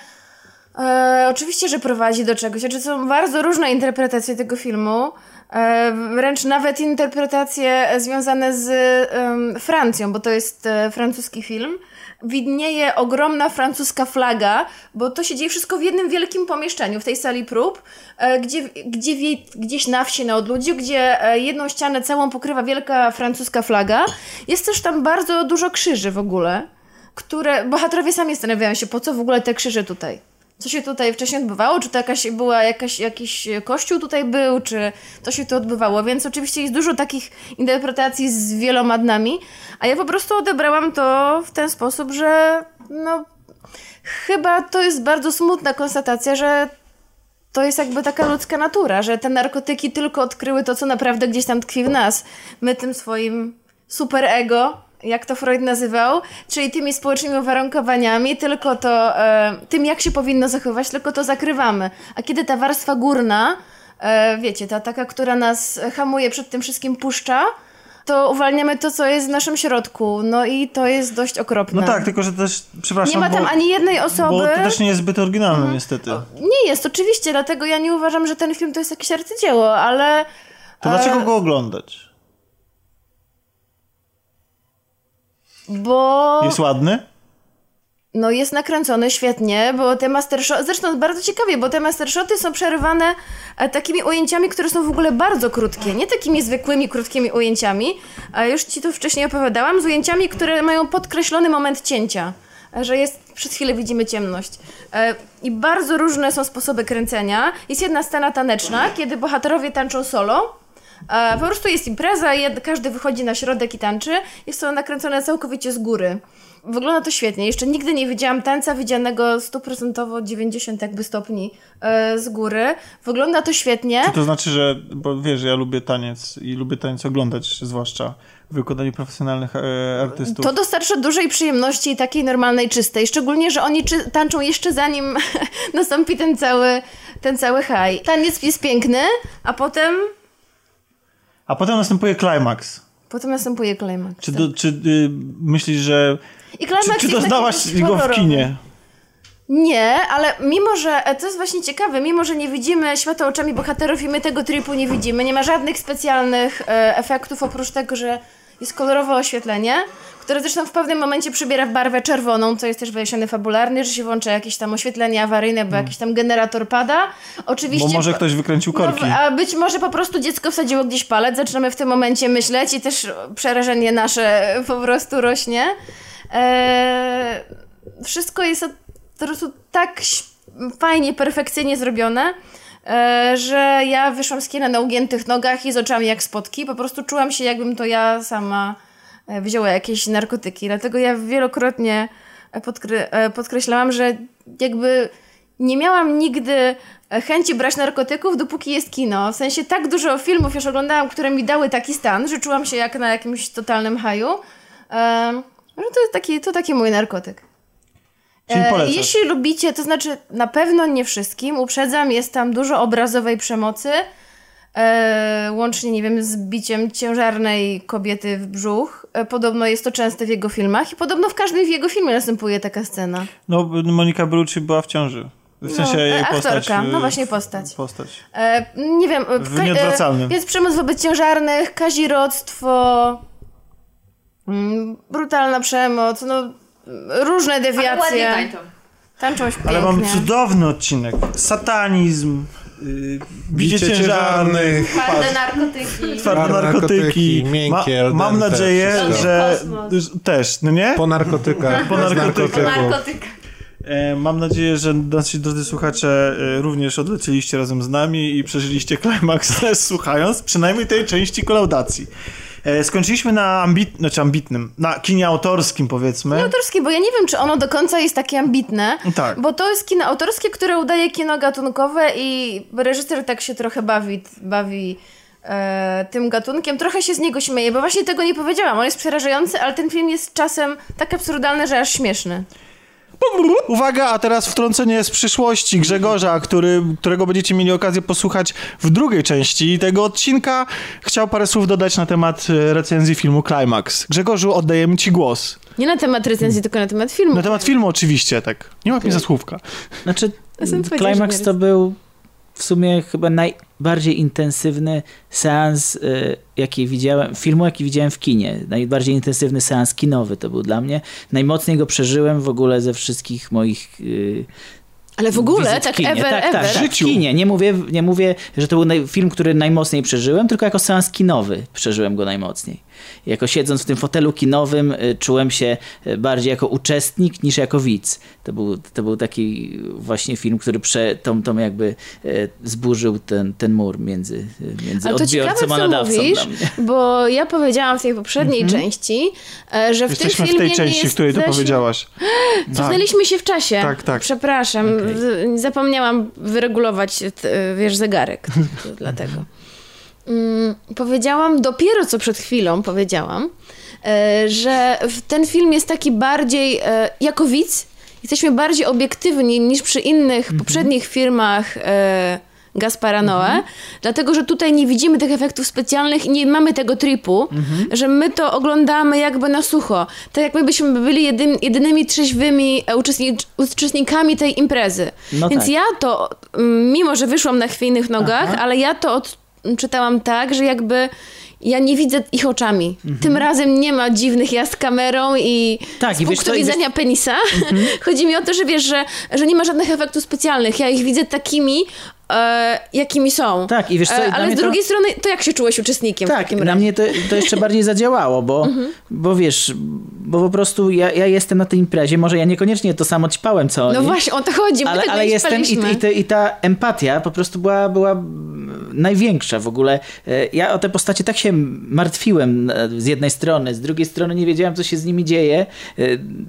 E, oczywiście, że prowadzi do czegoś. Znaczy są bardzo różne interpretacje tego filmu. E, wręcz nawet interpretacje związane z em, Francją, bo to jest e, francuski film. Widnieje ogromna francuska flaga, bo to się dzieje wszystko w jednym wielkim pomieszczeniu, w tej sali prób, e, gdzie, gdzie wie, gdzieś na wsi, na odludziu, gdzie e, jedną ścianę całą pokrywa wielka francuska flaga. Jest też tam bardzo dużo krzyży w ogóle, które bohaterowie sami zastanawiają się, po co w ogóle te krzyże tutaj. Co się tutaj wcześniej odbywało? Czy to jakaś była jakaś, jakiś kościół tutaj był, czy to się tu odbywało? Więc oczywiście jest dużo takich interpretacji z wieloma dnami, a ja po prostu odebrałam to w ten sposób, że no chyba to jest bardzo smutna konstatacja, że to jest jakby taka ludzka natura, że te narkotyki tylko odkryły to, co naprawdę gdzieś tam tkwi w nas. My tym swoim superego, jak to Freud nazywał, czyli tymi społecznymi uwarunkowaniami, tylko to, e, tym jak się powinno zachowywać, tylko to zakrywamy. A kiedy ta warstwa górna, e, wiecie, ta taka, która nas hamuje przed tym wszystkim puszcza, to uwalniamy to, co jest w naszym środku. No i to jest dość okropne.
No tak, tylko że też, przepraszam,
Nie ma tam
bo,
ani jednej osoby.
bo to też nie jest zbyt oryginalne niestety.
Nie jest, oczywiście, dlatego ja nie uważam, że ten film to jest jakieś arcydzieło, ale...
To dlaczego
e,
go oglądać?
Bo...
Jest ładny?
No jest nakręcony świetnie, bo te mastershoty, zresztą bardzo ciekawie, bo te mastershoty są przerywane e, takimi ujęciami, które są w ogóle bardzo krótkie, nie takimi zwykłymi krótkimi ujęciami, a już ci to wcześniej opowiadałam, z ujęciami, które mają podkreślony moment cięcia, e, że jest, przez chwilę widzimy ciemność. E, I bardzo różne są sposoby kręcenia. Jest jedna scena taneczna, kiedy bohaterowie tańczą solo, E, Po prostu jest impreza, każdy wychodzi na środek i tańczy. Jest to nakręcone całkowicie z góry. Wygląda to świetnie. Jeszcze nigdy nie widziałam tańca widzianego stuprocentowo 90 jakby stopni e, z góry. Wygląda to świetnie.
Czy to znaczy, że, bo wiesz, ja lubię taniec i lubię taniec oglądać, zwłaszcza w wykonaniu profesjonalnych e, artystów.
To dostarcza dużej przyjemności i takiej normalnej, czystej. Szczególnie, że oni czy- tańczą jeszcze zanim nastąpi ten cały, ten cały haj. Taniec jest piękny, a potem,
A potem następuje klimaks.
potem następuje klimaks.
Czy, do, czy y, myślisz, że...
I
Czy,
klimaks
czy
taki
doznałaś go w kinie?
Nie, ale mimo, że e, to jest właśnie ciekawe, mimo, że nie widzimy świata oczami bohaterów i my tego tripu nie widzimy, nie ma żadnych specjalnych e, efektów oprócz tego, że jest kolorowe oświetlenie, które zresztą w pewnym momencie przybiera w barwę czerwoną, co jest też wyjaśnione fabularnie, że się włącza jakieś tam oświetlenie awaryjne, bo jakiś tam generator pada. Oczywiście...
Bo może ktoś wykręcił korki.
No, a być może po prostu dziecko wsadziło gdzieś palec, zaczynamy w tym momencie myśleć i też przerażenie nasze po prostu rośnie. Eee, wszystko jest po prostu tak fajnie, perfekcyjnie zrobione, e, że ja wyszłam z kina na ugiętych nogach i z oczami jak spotki. Po prostu czułam się, jakbym to ja sama wzięła jakieś narkotyki. Dlatego ja wielokrotnie e, podkre- e, podkreślałam, że jakby nie miałam nigdy e, chęci brać narkotyków, dopóki jest kino. W sensie tak dużo filmów już oglądałam, które mi dały taki stan, że czułam się jak na jakimś totalnym haju. E, że to taki, to taki mój narkotyk. E. Jeśli lubicie, to znaczy na pewno nie wszystkim, uprzedzam, jest tam dużo obrazowej przemocy, e, łącznie, nie wiem, z biciem ciężarnej kobiety w brzuch. E, podobno jest to częste w jego filmach i podobno w każdym w jego filmie następuje taka scena.
No, Monika Bellucci była w ciąży. W sensie
No,
jej
e,
postać.
aktorka, no właśnie postać.
Postać.
E, nie wiem, e,
W nieodwracalnym.
e, jest przemoc wobec ciężarnych, kazirodztwo, mm, brutalna przemoc, no różne
Ale ładnie
dewiacje.
tańczą.
Tańczą pięknie.
Ale mam cudowny odcinek. Satanizm, yy, bicie
Bicie
ciężarnych,
Twarde narkotyki.
twarde narkotyki.
narkotyki, miękkie, al
mam nadzieję,
wszystko.
że też, no nie?
Po narkotykach.
Po narkotykach. E, Mam nadzieję, że nasi drodzy słuchacze e, również odlecieliście razem z nami i przeżyliście klimaks słuchając przynajmniej tej części kolaudacji. E, Skończyliśmy na ambit, znaczy ambitnym, na kinie autorskim powiedzmy.
autorskie, bo ja nie wiem, czy ono do końca jest takie ambitne.
Tak.
Bo to jest kino autorskie, które udaje kino gatunkowe i reżyser tak się trochę bawi, bawi e, tym gatunkiem. Trochę się z niego śmieje, bo właśnie tego nie powiedziałam. On jest przerażający, ale ten film jest czasem tak absurdalny, że aż śmieszny.
Uwaga, a teraz wtrącenie z przyszłości Grzegorza, który, którego będziecie mieli okazję posłuchać w drugiej części tego odcinka. Chciał parę słów dodać na temat e, recenzji filmu Climax. Grzegorzu, oddajemy ci głos.
Nie na temat recenzji, tylko na temat filmu.
Na temat filmu oczywiście, tak. Nie łap mnie za słówka.
Znaczy, Climax to był w sumie chyba najbardziej intensywny seans, y, jaki widziałem, filmu, jaki widziałem w kinie. Najbardziej intensywny seans kinowy to był dla mnie. Najmocniej go przeżyłem w ogóle ze wszystkich moich y,
Ale w ogóle, tak
kinie.
ever,
tak,
ever.
Tak, tak, w kinie. Nie mówię, nie mówię, że to był film, który najmocniej przeżyłem, tylko jako seans kinowy przeżyłem go najmocniej. Jako siedząc w tym fotelu kinowym y, czułem się y, bardziej jako uczestnik niż jako widz. To był, to był taki właśnie film, który prze, tą, tą jakby y, zburzył ten, ten mur między, między
Ale to
odbiorcą
ciekawe,
a
co
nadawcą
mówisz, bo ja powiedziałam w tej poprzedniej
Mhm.
części, e, że w
Jesteśmy
tym
w
filmie
tej części,
nie
w której to powiedziałaś.
Cofnęliśmy się w czasie.
Tak, tak.
Przepraszam, z- zapomniałam wyregulować, wiesz, zegarek. Dlatego. Mm, powiedziałam, dopiero co przed chwilą powiedziałam, e, że ten film jest taki bardziej, e, jako widz, jesteśmy bardziej obiektywni niż przy innych poprzednich filmach e, Gaspara Noé, dlatego, że tutaj nie widzimy tych efektów specjalnych i nie mamy tego tripu, że my to oglądamy jakby na sucho. Tak jakby byśmy byli jedyn, jedynymi trzeźwymi e, uczestni- uczestnikami tej imprezy.
No
Więc
tak.
ja to, mm, mimo że wyszłam na chwiejnych nogach,
Aha.
ale ja to odczytałam tak, że jakby ja nie widzę ich oczami. Tym razem nie ma dziwnych ja z kamerą i
Mhm. Tak,
z
i wiesz
punktu
wiesz-
widzenia penisa.
Mhm.
Chodzi mi o to, że wiesz, że, że nie ma żadnych efektów specjalnych. Ja ich widzę takimi, e, jakimi są.
Tak, i wiesz co,
E, ale z
to-
drugiej strony, to jak się czułeś uczestnikiem w
Tak, na
razie?
mnie to, to jeszcze bardziej zadziałało, bo, bo wiesz, bo po prostu ja, ja jestem na tej imprezie, może ja niekoniecznie to samo ćpałem co oni.
No właśnie, o to chodzi.
Ale, ale jestem i, i, te, i ta empatia po prostu była, była największa w ogóle. E, Ja o te postacie tak się martwiłem e, z jednej strony, z drugiej strony nie wiedziałem, co się z nimi dzieje. E,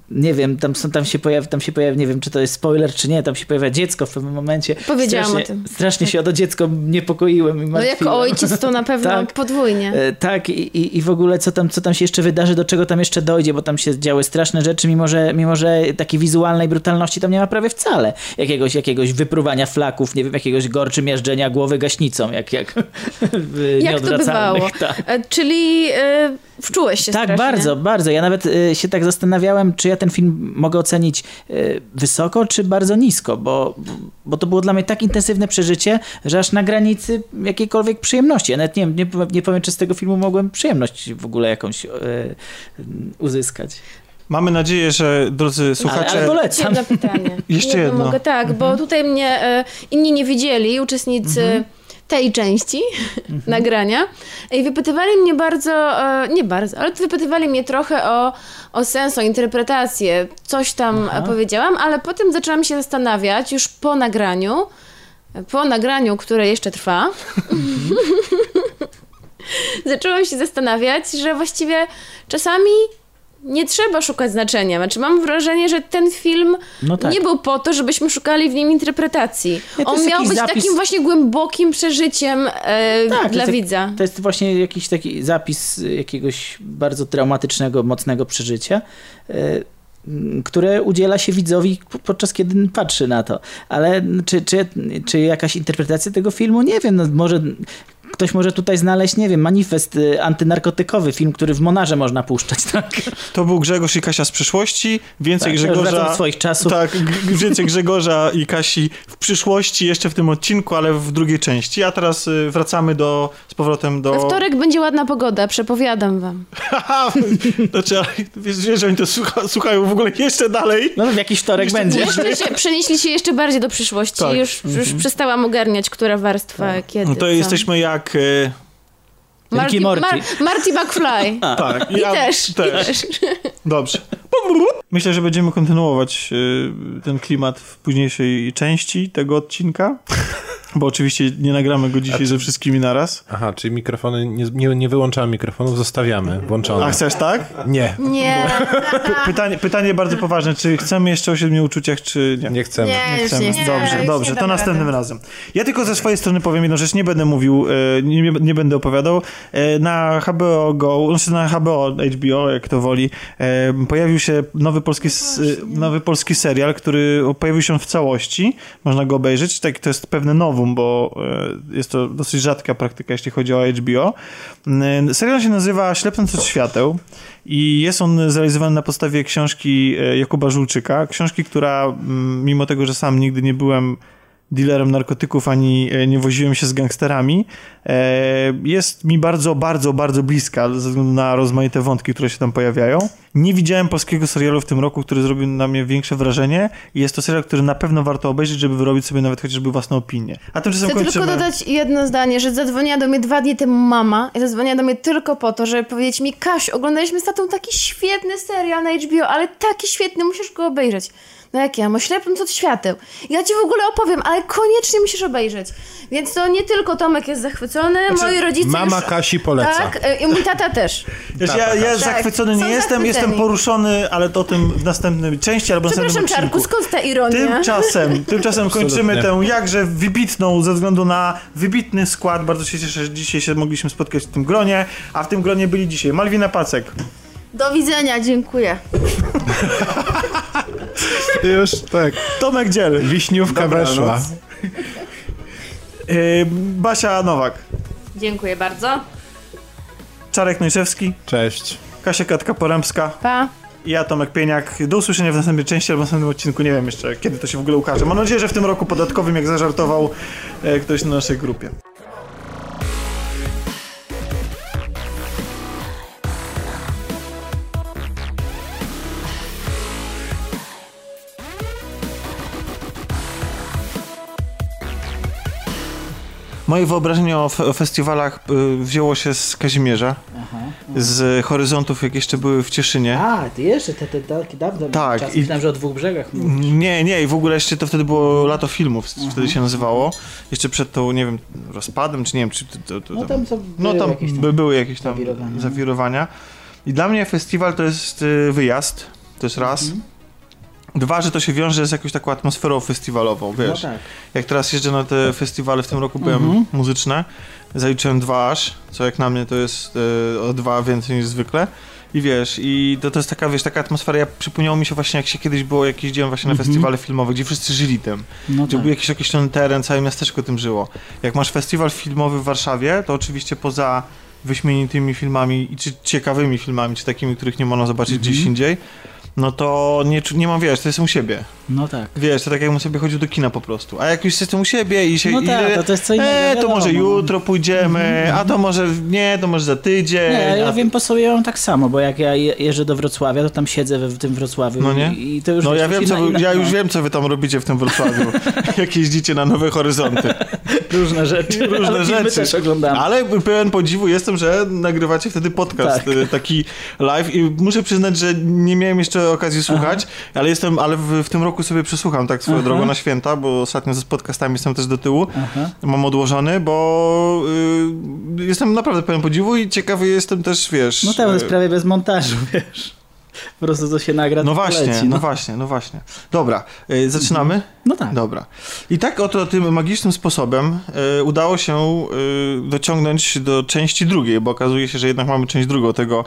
Nie wiem, tam, tam się pojawia, tam się pojawia, nie wiem, czy to jest spoiler, czy nie, tam się pojawia dziecko w pewnym momencie.
Powiedziałam
strasznie,
o tym.
Strasznie się o to dziecko niepokoiłem i
No jako ojciec to na pewno
Tak.
podwójnie.
E, Tak, i, i, w ogóle co tam, co tam się jeszcze wydarzy, do czego tam jeszcze dojdzie, bo tam się działy straszne rzeczy, mimo że, mimo że takiej wizualnej brutalności tam nie ma prawie wcale. Jakiegoś, jakiegoś wypruwania flaków, nie wiem, jakiegoś gorczy miażdżenia głowy gaśnicą, jak, jak w
Jak to bywało?
Tak.
E, Czyli e, wczułeś się
Tak,
strasznie.
bardzo, bardzo. Ja nawet y, się tak zastanawiałem, czy ja ten film mogę ocenić y, wysoko, czy bardzo nisko, bo, bo to było dla mnie tak intensywne przeżycie, że aż na granicy jakiejkolwiek przyjemności. Ja nawet nie, nie, powiem- nie powiem, czy z tego filmu mogłem przyjemność w ogóle jakąś y, uzyskać.
Mamy nadzieję, że drodzy słuchacze...
ale polecam.
Jedno pytanie.
Jeszcze jedno.
Mogę, tak, bo tutaj mnie e, inni nie widzieli, uczestnicy tej części nagrania i wypytywali mnie bardzo, e, nie bardzo, ale wypytywali mnie trochę o, o sens, o interpretację. Coś tam e, powiedziałam, ale potem zaczęłam się zastanawiać już po nagraniu, po nagraniu, które jeszcze trwa, zaczęłam się zastanawiać, że właściwie czasami nie trzeba szukać znaczenia. Znaczy, mam wrażenie, że ten film
No tak.
nie był po to, żebyśmy szukali w nim interpretacji.
Nie, to
On miał być
zapis-
takim właśnie głębokim przeżyciem e,
Tak, to
dla
jest,
widza.
To jest właśnie jakiś taki zapis jakiegoś bardzo traumatycznego, mocnego przeżycia, m, które udziela się widzowi podczas kiedy patrzy na to. Ale czy, czy, czy jakaś interpretacja tego filmu? Nie wiem, no może ktoś może tutaj znaleźć, nie wiem, manifest y, antynarkotykowy, film, który w Monarze można puszczać, tak?
To był Grzegorz i Kasia z przyszłości, więcej
Tak,
Grzegorza...
swoich czasów.
Tak, więcej Grzegorza i Kasi w przyszłości, jeszcze w tym odcinku, ale w drugiej części. A teraz y, wracamy do, z powrotem do...
We wtorek będzie ładna pogoda, przepowiadam wam.
Haha, znaczy, ale wiesz, że oni to słucha, słuchają w ogóle jeszcze dalej.
No w jakiś wtorek będzie.
Jeszcze się, przenieśli się jeszcze bardziej do przyszłości.
Tak.
Już, już przestałam ogarniać, która warstwa, kiedy.
No to
co.
jesteśmy jak... Y,
Marty,
Ricky Morty.
Mar- Marty McFly.
tak.
I też, i też.
Dobrze. Myślę, że będziemy kontynuować y, ten klimat w późniejszej części tego odcinka, bo oczywiście nie nagramy go dzisiaj ze wszystkimi naraz.
Aha, czyli mikrofony, nie, nie, nie wyłączamy mikrofonów, zostawiamy włączone.
A chcesz tak?
Nie,
Nie.
Pytanie, pytanie bardzo poważne, czy chcemy jeszcze o siedmiu uczuciach, czy nie?
nie chcemy.
Nie, już
Chcemy.
nie.
Dobrze,
już
dobrze,
nie
to następnym razem. Ja tylko ze swojej strony powiem jedną rzecz, nie będę mówił, e, nie, nie będę opowiadał. E, Na HBO Go, znaczy na HBO, HBO, jak to woli, e, pojawił się nowy polski, nowy polski serial, który pojawił się w całości, można go obejrzeć, tak, to jest pewne nowum bo e, jest to dosyć rzadka praktyka, jeśli chodzi o HBO. E, Serial się nazywa Ślepnąc od świateł i jest on zrealizowany na podstawie książki e, Jakuba Żulczyka. Książki, która mm, mimo tego, że sam nigdy nie byłem dealerem narkotyków, ani e, nie woziłem się z gangsterami, e, jest mi bardzo, bardzo, bardzo bliska ze względu na rozmaite wątki, które się tam pojawiają. Nie widziałem polskiego serialu w tym roku, który zrobił na mnie większe wrażenie i jest to serial, który na pewno warto obejrzeć, żeby wyrobić sobie nawet chociażby własną opinię. A tymczasem
Chcę
kończymy...
tylko dodać jedno zdanie, że zadzwoniła do mnie dwa dni temu mama i zadzwoniła do mnie tylko po to, żeby powiedzieć mi Kaś, oglądaliśmy z tatą taki świetny serial na HBO, ale taki świetny, musisz go obejrzeć. No jak ja, oślepnąc od świateł. Ja ci w ogóle opowiem, ale koniecznie musisz obejrzeć. Więc to nie tylko Tomek jest zachwycony, moi rodzice
Mama
już...
Kasi poleca.
Tak, e, i mój tata też.
Wiesz, ja, ja
Tak,
zachwycony nie
są
jestem,
zachwyceni.
jestem poruszony, ale to o tym w następnej części albo w
Przepraszam
następnym
Czarku,
odcinku.
skąd ta ironia?
Tymczasem, tymczasem kończymy tę jakże wybitną, ze względu na wybitny skład. Bardzo się cieszę, że dzisiaj się mogliśmy spotkać w tym gronie, a w tym gronie byli dzisiaj Malwina Pacek,
Do widzenia, dziękuję.
Już tak.
Tomek Dziel,
Wiśniówka
Dobranoc.
weszła.
yy, Basia Nowak,
Dziękuję bardzo.
Czarek Nojszewski,
Cześć.
Kasia Katka-Porębska
Pa.
i ja Tomek Pieniak. Do usłyszenia w następnej części albo w następnym odcinku. Nie wiem jeszcze, kiedy to się w ogóle ukaże. Mam nadzieję, że w tym roku podatkowym, jak zażartował e, ktoś na naszej grupie. Moje wyobrażenie o, fe- o festiwalach y, wzięło się z Kazimierza, z horyzontów, jak jeszcze były w Cieszynie.
A, ty jeszcze te, te, takie dawno
Tak,
czas.
i-
Myślałem, że o dwóch brzegach. mówisz.
Nie, nie, i w ogóle jeszcze to wtedy było lato filmów, wtedy się nazywało. Jeszcze przed tą, nie wiem, rozpadem, czy nie wiem, czy to, to,
No tam co
no
były
tam
jakieś tam
by, były jakieś tam
zawirowania.
zawirowania. I dla mnie festiwal to jest y, wyjazd, to jest raz.
Mhm.
Dwa, że to się wiąże z jakąś taką atmosferą festiwalową, wiesz.
No tak.
Jak teraz jeżdżę na te festiwale, w tym roku byłem
Mhm.
muzyczne, zaliczyłem dwa aż, co jak na mnie to jest y, o dwa więcej niż zwykle. I wiesz, i to, to jest taka, wiesz, taka atmosfera, ja przypomniało mi się właśnie, jak się kiedyś było, jak jeździłem właśnie na
Mhm.
festiwale filmowe, gdzie wszyscy żyli tym.
No
Gdzie
tak.
był jakiś określony teren, całe miasteczko tym żyło. Jak masz festiwal filmowy w Warszawie, to oczywiście poza wyśmienitymi filmami i czy ciekawymi filmami, czy takimi, których nie można zobaczyć
Mhm.
gdzieś indziej, no to nie, nie mam, wiesz, to jestem u siebie.
No tak.
Wiesz, to tak jakbym sobie chodził do kina po prostu. A jak już jestem u siebie i się...
No tak, to, to jest co innego.
E, to może jutro pójdziemy, a to może nie, to może za tydzień.
Nie, ja
a...
wiem po sobie mam tak samo, bo jak ja je- jeżdżę do Wrocławia, to tam siedzę w tym Wrocławiu
No nie?
i, to już
No ja wiem, co wy, ja już
no,
wiem, co wy tam robicie w tym Wrocławiu. jak jeździcie na nowe horyzonty.
Różne rzeczy.
Różne
ale
rzeczy.
też oglądamy.
Ale pełen podziwu jestem, że nagrywacie wtedy podcast
Tak.
y, taki live i muszę przyznać, że nie miałem jeszcze okazji słuchać, ale jestem, ale w, w tym roku sobie przesłucham tak swoją
Aha.
drogą na święta, bo ostatnio z podcastami jestem też do tyłu.
Aha.
Mam odłożony, bo y, jestem naprawdę pełen podziwu i ciekawy jestem też, wiesz...
No tak, to jest
y,
prawie bez montażu, wiesz. Po prostu to się nagra,
no właśnie,
poleci,
no. właśnie, no właśnie. Dobra, y, zaczynamy?
No tak.
Dobra. I tak oto tym magicznym sposobem y, udało się y, dociągnąć do części drugiej, bo okazuje się, że jednak mamy część drugą tego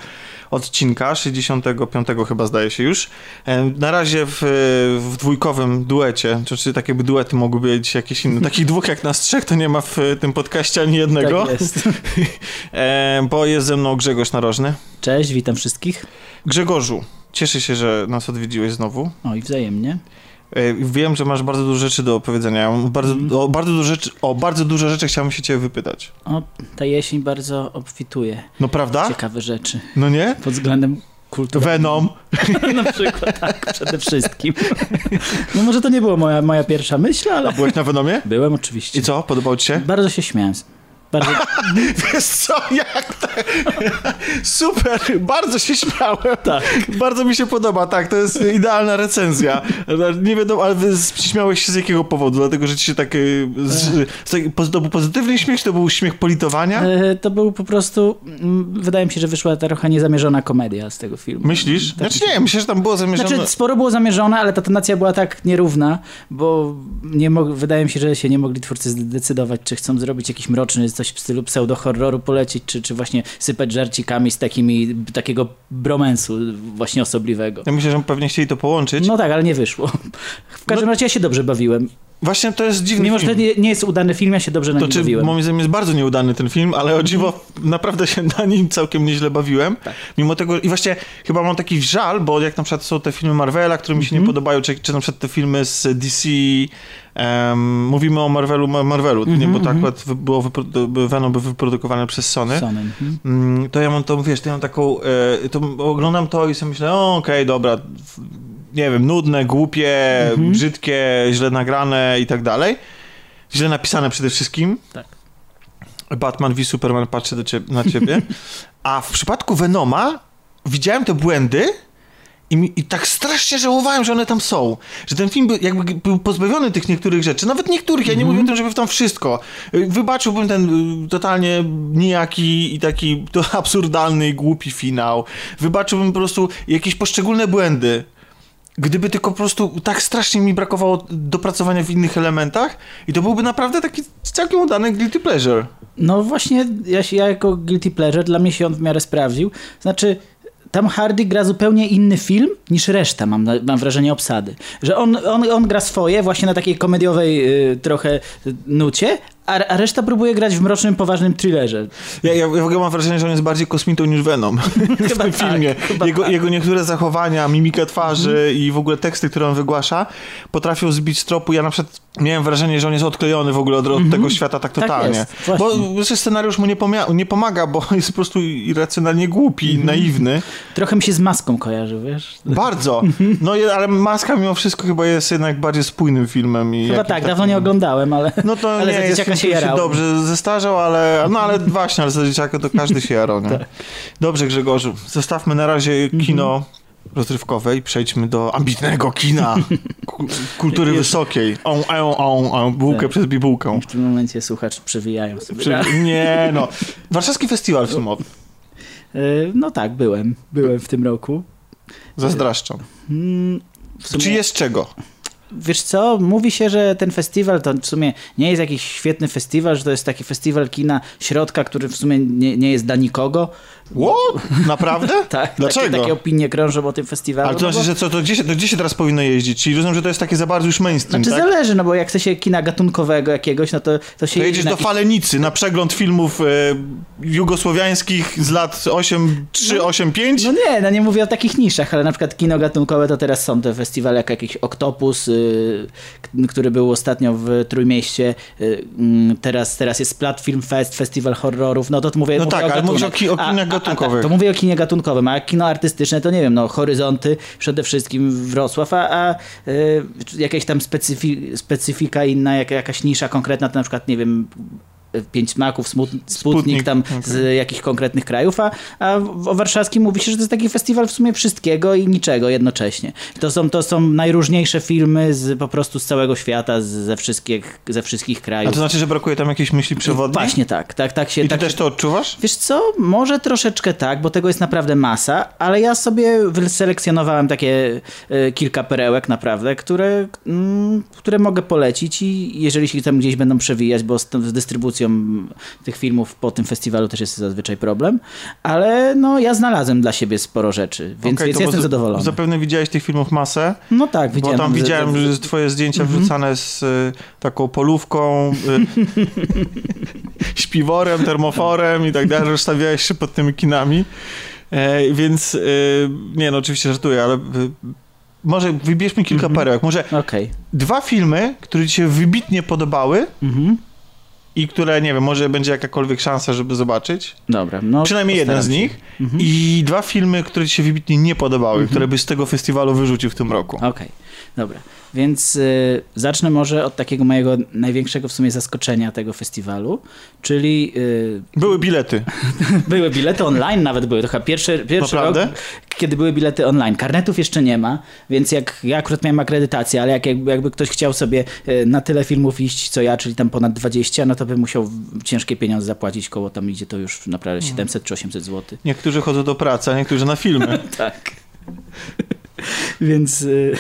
odcinka, 65 chyba zdaje się już. E, na razie w, w dwójkowym duecie, czy, czy takie by duety mogły być jakieś inne. Takich dwóch jak nas trzech to nie ma w tym podcaście ani jednego.
Tak jest.
e, bo jest ze mną Grzegorz Narożny.
Cześć, witam wszystkich.
Grzegorzu, cieszę się, że nas odwiedziłeś znowu.
O i wzajemnie.
E, Wiem, że masz bardzo dużo rzeczy do opowiedzenia. Bardzo,
Mhm.
o, bardzo dużo rzeczy, o bardzo dużo rzeczy chciałbym się ciebie wypytać.
O, ta jesień bardzo obfituje.
No prawda?
Ciekawe rzeczy.
No nie?
Pod względem kulturalnym.
Venom.
Na przykład, tak, przede wszystkim. No może to nie była moja, moja pierwsza myśl, ale...
Byłeś na Venomie?
Byłem oczywiście.
I co? Podobało ci się?
Bardzo się śmiałem. Bardzo...
Wiesz co, jak to... Super, bardzo się śmiałem.
Tak.
Bardzo mi się podoba, tak, to jest idealna recenzja. Nie wiadomo, ale śmiałeś się z jakiego powodu? Dlatego, że ci się tak... y, Z, z, tak- to był pozytywny śmiech, to był śmiech politowania?
E, To był po prostu, wydaje mi się, że wyszła trochę niezamierzona komedia z tego filmu.
Myślisz?
Tak
Znaczy nie, myślę, że tam było zamierzone...
Znaczy, sporo było zamierzone, ale ta tonacja była tak nierówna, bo nie mog- wydaje mi się, że się nie mogli twórcy zdecydować, czy chcą zrobić jakiś mroczny, coś w stylu pseudo-horroru polecić, czy, czy właśnie sypać żarcikami z takimi, takiego bromensu właśnie osobliwego.
Ja myślę, że pewnie chcieli to połączyć.
No tak, ale nie wyszło. W każdym razie ja się dobrze bawiłem.
Właśnie to jest dziwny
Mimo, że to nie, nie jest udany film, ja się dobrze na
To
nim
czy
bawiłem.
moim zdaniem jest bardzo nieudany ten film, ale o dziwo naprawdę się na nim całkiem nieźle bawiłem. Mimo tego, i właśnie chyba mam taki żal, bo jak na przykład są te filmy Marvela, które mi się nie podobają, czy, czy na przykład te filmy z DC, em, mówimy o Marvelu, Ma- Marvelu, nie, bo to akurat wy- było wypro- Venom był wyprodukowany przez Sony.
Sony. mhm.
Mm, to ja mam to, wiesz, to ja mam taką, e, to oglądam to i sobie myślę, okej, dobra, f- nie wiem, nudne, głupie,
Mhm.
brzydkie, źle nagrane i tak dalej. Źle napisane przede wszystkim.
Tak.
Batman v Superman patrzy do ciebie, na ciebie. A w przypadku Venoma widziałem te błędy i, mi, i tak strasznie żałowałem, że one tam są. Że ten film był, jakby był pozbawiony tych niektórych rzeczy. Nawet niektórych, ja nie mówię o tym, żeby w tam wszystko. Y, Wybaczyłbym ten y, totalnie nijaki i taki to absurdalny i głupi finał. Wybaczyłbym po prostu jakieś poszczególne błędy. Gdyby tylko po prostu tak strasznie mi brakowało dopracowania w innych elementach i to byłby naprawdę taki całkiem udany guilty pleasure.
No właśnie, ja, się, ja jako guilty pleasure, dla mnie się on w miarę sprawdził. Znaczy, tam Hardy gra zupełnie inny film niż reszta, mam, mam wrażenie, obsady. Że on, on, on gra swoje właśnie na takiej komediowej y, trochę nucie, a, a reszta próbuje grać w mrocznym, poważnym thrillerze.
Ja, ja, w ogóle mam wrażenie, że on jest bardziej kosmitą niż Venom w tym filmie. Jego, jego niektóre zachowania, mimika twarzy i w ogóle teksty, które on wygłasza, potrafią zbić z tropu. Ja na przykład miałem wrażenie, że on jest odklejony w ogóle od, od tego świata tak
Tak
totalnie.
jest, właśnie.
bo scenariusz mu nie, nie pomaga, bo jest po prostu irracjonalnie głupi,
Mhm.
naiwny.
Trochę mi się z maską kojarzy, wiesz?
Bardzo. No ale Maska mimo wszystko chyba jest jednak bardziej spójnym filmem.
Chyba tak,
takim-
dawno nie oglądałem, ale,
No to
ale
nie jest film,
się jarał.
dobrze zestarzał, ale no ale właśnie, ale za dzieciaka to każdy się jarał, nie?
Tak.
Dobrze Grzegorzu, zostawmy na razie kino rozrywkowe i przejdźmy do ambitnego kina ku- kultury wysokiej. On, on, on, on, bułkę
Tak.
przez bibułkę.
W tym momencie słuchacz przewijają sobie.
Nie no. Warszawski Festiwal Filmowy.
Y, No tak, byłem. Byłem w tym roku.
Zazdraszczam.
Mm, sumie-
Czy jest czego?
Wiesz co, mówi się, że ten festiwal to w sumie nie jest jakiś świetny festiwal, że to jest taki festiwal kina środka, który w sumie nie, nie jest dla nikogo.
What? Naprawdę?
Tak,
Dlaczego?
Takie, takie opinie krążą o tym festiwalu.
Ale to
no
znaczy, że co, to gdzie, się, to gdzie się teraz powinno jeździć? Czyli rozumiem, że to jest takie za bardzo już mainstream,
Znaczy
tak?
zależy, no bo jak chce się kina gatunkowego jakiegoś, no to, to się
To
jedzie
jedziesz do
jakiś-
Falenicy na przegląd filmów e, jugosłowiańskich z lat 8, 3, 8, 5.
No nie, no nie mówię o takich niszach, ale na przykład kino gatunkowe to teraz są te festiwale jak jakiś Octopus, y, który był ostatnio w Trójmieście, y, mm, teraz, teraz jest Film Fest, festiwal horrorów, no to, to mówię,
No
mówię
tak,
o
ale mówisz o ki- o kinach gatunkowych.
to mówię o kinie gatunkowym, a kino artystyczne to nie wiem, no Horyzonty przede wszystkim Wrocław, a, a y, jakaś tam specyfi, specyfika inna, jak, jakaś nisza konkretna, to na przykład nie wiem Pięć Smaków, Smut, Sputnik,
Sputnik,
tam
okej.
z jakichś konkretnych krajów, a, a w- o warszawskim mówi się, że to jest taki festiwal w sumie wszystkiego i niczego jednocześnie. To są, to są najróżniejsze filmy z, po prostu z całego świata, z, ze, wszystkich, ze wszystkich
A
krajów.
to znaczy, że brakuje tam jakiejś myśli przewodniej?
Właśnie tak, tak, tak się...
I ty
tak
też to odczuwasz?
Wiesz co, może troszeczkę tak, bo tego jest naprawdę masa, ale ja sobie wyselekcjonowałem takie e, kilka perełek naprawdę, które, mm, które mogę polecić i jeżeli się tam gdzieś będą przewijać, bo z, tą- z dystrybucją tych filmów po tym festiwalu też jest zazwyczaj problem, ale no ja znalazłem dla siebie sporo rzeczy, więc,
Okej,
więc jestem
za-
zadowolony.
Zapewne widziałeś tych filmów masę,
No tak, widziałem.
bo tam widziałem,
że-
twoje zdjęcia
Mhm.
wrzucane z y, taką polówką, y, śpiworem, termoforem i tak dalej, że stawiałeś się pod tymi kinami. E, więc y, nie no, oczywiście żartuję, ale y, może wybierzmy kilka
Mhm.
perełek. Może
Okej.
dwa filmy, które ci się wybitnie podobały
Mhm.
I które, nie wiem, może będzie jakakolwiek szansa, żeby zobaczyć.
Dobra, no
Przynajmniej jeden z nich.
Mhm.
I dwa filmy, które ci się wybitnie nie podobały, które byś z tego festiwalu wyrzucił w tym roku.
Okej, dobra. Więc y, zacznę może od takiego mojego największego w sumie zaskoczenia tego festiwalu, czyli y,
Były bilety.
były bilety online nawet były. To chyba pierwszy, pierwszy rok,
Naprawdę?
kiedy były bilety online. Karnetów jeszcze nie ma, więc jak ja akurat miałem akredytację, ale jak, jakby, jakby ktoś chciał sobie y, na tyle filmów iść co ja, czyli tam ponad 20, no to by musiał ciężkie pieniądze zapłacić, koło tam idzie to już naprawdę 700 czy 800 zł.
Niektórzy chodzą do pracy, a niektórzy na filmy.
Tak. Więc, y,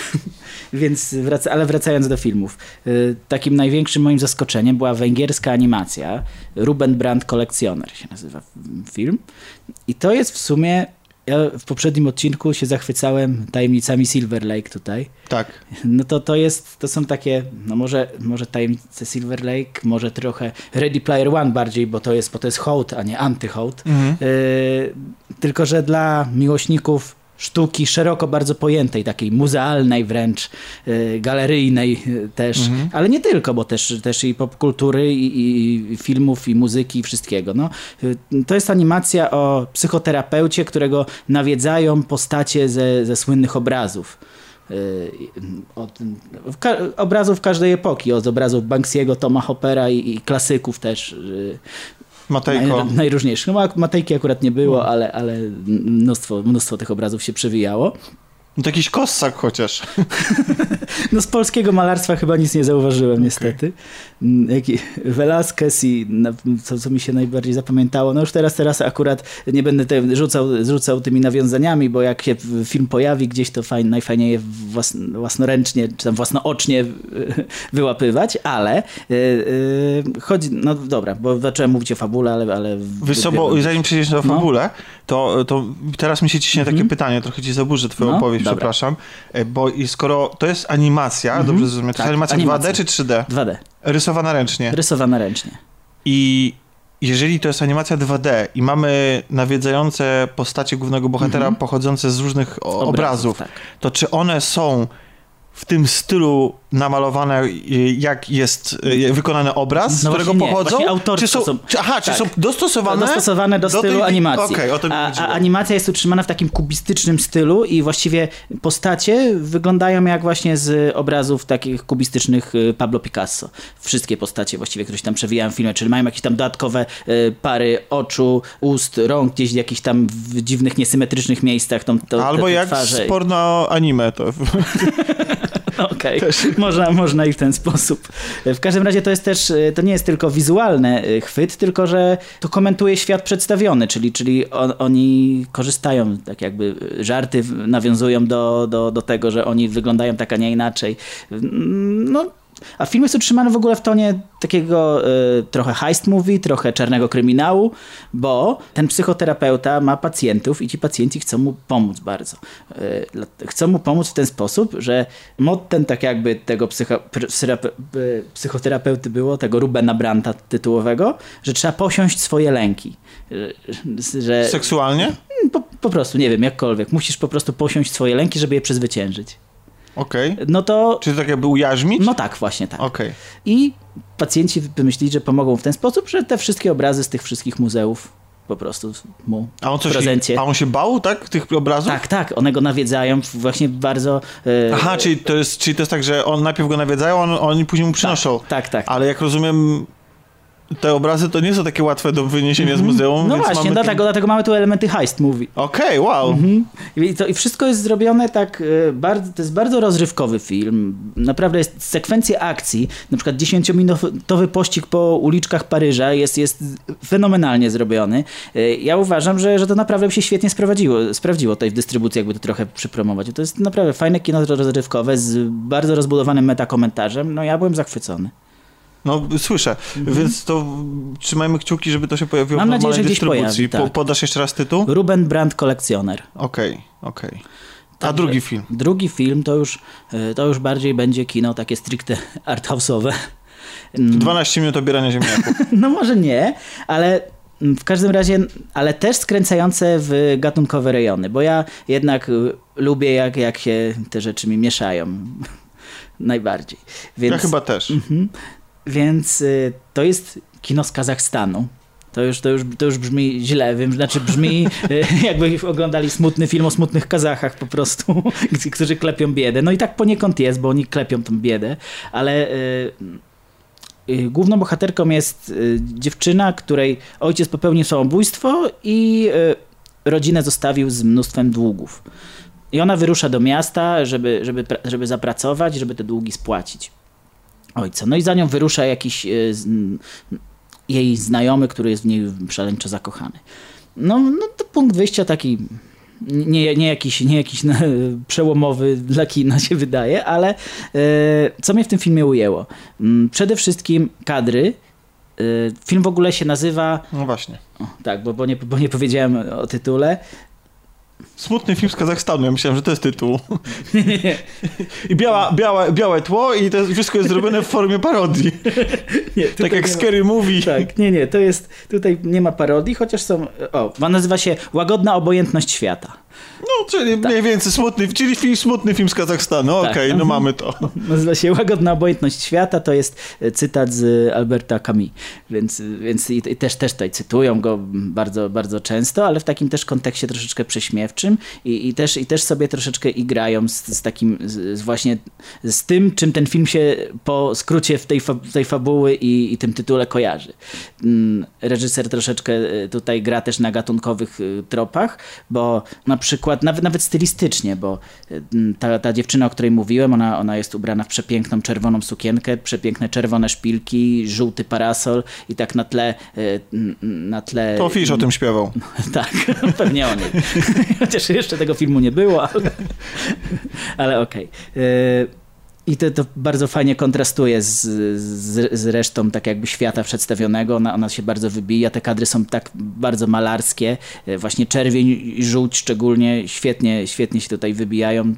więc wraca, ale wracając do filmów. y, Takim największym moim zaskoczeniem była węgierska animacja. Ruben Brandt Kolekcjoner się nazywa film. I to jest w sumie ja w poprzednim odcinku się zachwycałem tajemnicami Silver Lake tutaj.
Tak.
No to to jest, to są takie, no może, może tajemnice Silver Lake, może trochę Ready Player One bardziej, bo to jest, bo to jest hołd, a nie antyhołd.
Mhm.
Y, tylko, że dla miłośników sztuki szeroko bardzo pojętej, takiej muzealnej wręcz, y, galeryjnej y, też,
Mhm.
ale nie tylko, bo też, też i popkultury, i, i filmów, i muzyki, i wszystkiego. No, y, to jest animacja o psychoterapeucie, którego nawiedzają postacie ze, ze słynnych obrazów. Od, ka- obrazów każdej epoki, od obrazów Banksiego, Toma Hoppera i, i klasyków też.
Matejko.
Naj, najróżniejszych. No, ma- Matejki akurat nie było, ale, ale mnóstwo, mnóstwo tych obrazów się przewijało.
No to jakiś kossak chociaż.
No z polskiego malarstwa chyba nic nie zauważyłem niestety. Mm, Jaki Velasquez i co, co mi się najbardziej zapamiętało, no już teraz, teraz akurat nie będę te, rzucał, rzucał tymi nawiązaniami, bo jak się film pojawi gdzieś, to fajn, najfajniej je włas, własnoręcznie, czy tam własnoocznie wyłapywać, ale y, y, chodzi, no dobra, bo zacząłem mówić o fabule, ale... ale
Wiesz co, bo zanim przejdziesz do
No.
fabule, to, to teraz mi się ciśnie takie pytanie, trochę ci zaburzę twoją
No,
opowieść,
dobra.
przepraszam, E, bo i skoro to jest animacja,
Mhm.
dobrze zrozumiałem, to
Tak,
jest animacja,
animacja.
2D czy 3D?
2D.
Rysowana ręcznie.
Rysowana ręcznie.
I jeżeli to jest animacja 2D i mamy nawiedzające postacie głównego bohatera pochodzące z różnych
Obrazów,
obrazów,
tak.
to czy one są w tym stylu namalowane, y, jak jest y, wykonany obraz, z
No
którego
właśnie nie.
pochodzą? Czy są,
są-
czy, aha, czy
tak.
są dostosowane,
dostosowane do, stylu
tej-
animacji.
Okej, o to mi
a, a animacja jest utrzymana w takim kubistycznym stylu i właściwie postacie wyglądają jak właśnie z obrazów takich kubistycznych y, Pablo Picasso. Wszystkie postacie właściwie, które się tam przewijają w filmie, czyli mają jakieś tam dodatkowe pary oczu, ust, rąk, gdzieś jakieś tam w dziwnych, niesymetrycznych miejscach. Tą, to,
Albo jak
twarze.
z porno anime to.
Okej, można, można i w ten sposób. W każdym razie to jest też, y, to nie jest tylko wizualny y, chwyt, tylko że to komentuje świat przedstawiony, czyli, czyli on, oni korzystają, tak jakby y, żarty nawiązują do, do, do tego, że oni wyglądają tak, a nie inaczej. Mm, No, a film jest utrzymany w ogóle w tonie takiego y, trochę heist movie, trochę czarnego kryminału, bo ten psychoterapeuta ma pacjentów i ci pacjenci chcą mu pomóc bardzo. Y, chcą mu pomóc w ten sposób, że mottem tak jakby tego psycho, y, psychoterapeuty było, tego Rubena Branta tytułowego, że trzeba posiąść swoje lęki. Y, Że,
Seksualnie?
po, po prostu, nie wiem, jakkolwiek. Musisz po prostu posiąść swoje lęki, żeby je przezwyciężyć.
Okej.
No to...
Czy tak jakby ujarzmić?
No tak, właśnie tak.
Okej.
I pacjenci wymyślili, że pomogą w ten sposób, że te wszystkie obrazy z tych wszystkich muzeów po prostu mu
A on
w
coś,
prezencie.
a on się bał, tak, tych obrazów?
Tak, tak, one go nawiedzają właśnie bardzo... e,
Aha, czyli to, jest, czyli to jest tak, że on najpierw go nawiedzają, a on, oni później mu przynoszą.
Tak, tak.
Ale jak rozumiem, te obrazy to nie są takie łatwe do wyniesienia z muzeum.
No właśnie,
mamy
dlatego, dlatego mamy tu elementy heist movie.
Okej, wow.
Mhm. I, to, I wszystko jest zrobione tak e, bardzo, to jest bardzo rozrywkowy film. Naprawdę jest sekwencja akcji, na przykład 10-minutowy pościg po uliczkach Paryża jest, jest fenomenalnie zrobiony. E, Ja uważam, że, że to naprawdę się świetnie sprawdziło, sprawdziło tutaj w dystrybucji, jakby to trochę przypromować. To jest naprawdę fajne kino rozrywkowe z bardzo rozbudowanym metakomentarzem. No ja byłem zachwycony.
No, słyszę. Więc to trzymajmy kciuki, żeby to się pojawiło
Mhm. Mam
w
nadzieję, że
dystrybucji.
pojawi, tak.
Po, podasz jeszcze raz tytuł?
Ruben Brandt kolekcjoner.
Okej, okej. A
Także
drugi film?
Drugi film to już, e, to już bardziej będzie kino takie stricte arthouse'owe. Mm,
12 minut obierania ziemniaków.
No może nie, ale mm, w każdym razie, ale też skręcające w gatunkowe rejony, bo ja jednak y, lubię jak, jak się te rzeczy mi mieszają. Najbardziej. Więc,
Ja chyba też.
Mhm. Więc y, to jest kino z Kazachstanu. To już, to, już, to już brzmi źle, wiem, znaczy brzmi y, jakby oglądali smutny film o smutnych Kazachach po prostu, którzy klepią biedę. No i tak poniekąd jest, bo oni klepią tą biedę, ale y, główną bohaterką jest dziewczyna, której ojciec popełnił samobójstwo i rodzinę zostawił z mnóstwem długów. I ona wyrusza do miasta, żeby, żeby, żeby zapracować, żeby te długi spłacić ojca. No i za nią wyrusza jakiś e, jej znajomy, który jest w niej szaleńczo zakochany. No, no to punkt wyjścia taki nie, nie jakiś, nie jakiś no, przełomowy dla kina się wydaje, ale e, co mnie w tym filmie ujęło? Mm, Przede wszystkim kadry. E, Film w ogóle się nazywa
No właśnie.
o, tak, bo, bo, nie, bo nie powiedziałem o tytule.
Smutny film z Kazachstanu, ja myślałem, że to jest tytuł. I biała, biała, białe tło i to wszystko jest zrobione w formie parodii.
Nie,
tak jak
ma-
Scary Movie.
Tak, nie, nie, to jest, tutaj nie ma parodii, chociaż są, o, nazywa się Łagodna obojętność świata.
No, czyli mniej więcej smutny, czyli film, smutny film z Kazachstanu.
Tak.
Okej, no
Mhm.
mamy to.
Nazywa się Łagodna obojętność świata, to jest e, cytat z Alberta Camus, więc, więc i, i też, też tutaj cytują go bardzo, bardzo często, ale w takim też kontekście troszeczkę prześmiewczym i, i, też, i też sobie troszeczkę igrają z, z takim, z, z właśnie z tym, czym ten film się po skrócie w tej, fa, tej fabuły i, i tym tytule kojarzy. Mm, Reżyser troszeczkę e, tutaj gra też na gatunkowych e, tropach, bo na przykład, nawet, nawet stylistycznie, bo e, ta, ta dziewczyna, o której mówiłem, ona, ona jest ubrana w przepiękną czerwoną sukienkę, przepiękne czerwone szpilki, żółty parasol i tak na tle... n- Na tle
To Fish o tym śpiewał.
tak, pewnie o niej. Chociaż jeszcze tego filmu nie było, ale, ale okej. E, I to, to bardzo fajnie kontrastuje z, z, z resztą tak jakby świata przedstawionego. Ona, ona się bardzo wybija. Te kadry są tak bardzo malarskie. E, Właśnie czerwień i żółć szczególnie świetnie, świetnie się tutaj wybijają.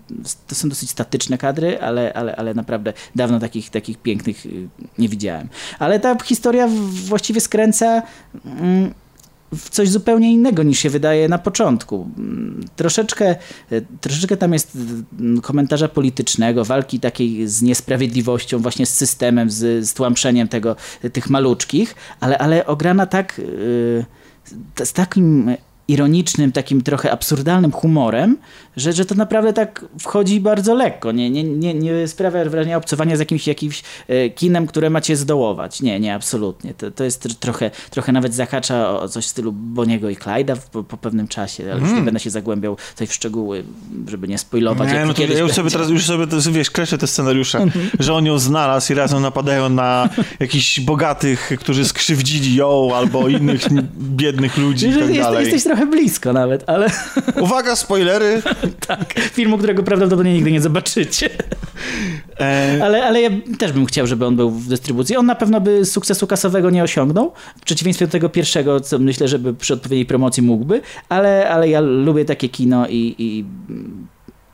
To są dosyć statyczne kadry, ale, ale, ale naprawdę dawno takich, takich pięknych y, nie widziałem. Ale ta historia właściwie skręca... Mm, w coś zupełnie innego niż się wydaje na początku. Mm, Troszeczkę, e, troszeczkę tam jest mm, komentarza politycznego, walki takiej z niesprawiedliwością, właśnie z systemem, z, z tłamszeniem tego, tych maluczkich, ale, ale ograna tak yy, z- z takim ironicznym, takim trochę absurdalnym humorem, że, że to naprawdę tak wchodzi bardzo lekko. Nie, nie, nie, nie sprawia wrażenia obcowania z jakimś, jakimś e, kinem, które macie zdołować. Nie, nie, absolutnie. To, to jest tr- trochę, trochę nawet zahacza o coś w stylu Boniego i Clyda po, po pewnym czasie, ale już nie
Mm.
będę się zagłębiał tutaj w szczegóły, żeby nie spoilować.
Nie, no to ja już sobie teraz, już sobie to, wiesz, kreślę te scenariusze, że on ją znalazł i razem napadają na jakichś bogatych, którzy skrzywdzili ją albo innych biednych ludzi i tak dalej.
jesteś trochę blisko nawet, ale
Uwaga, spoilery!
tak, filmu, którego prawdopodobnie nigdy nie zobaczycie.
E,
Ale, ale ja też bym chciał, żeby on był w dystrybucji. On na pewno by sukcesu kasowego nie osiągnął, w przeciwieństwie do tego pierwszego, co myślę, żeby przy odpowiedniej promocji mógłby, ale, ale ja lubię takie kino i, i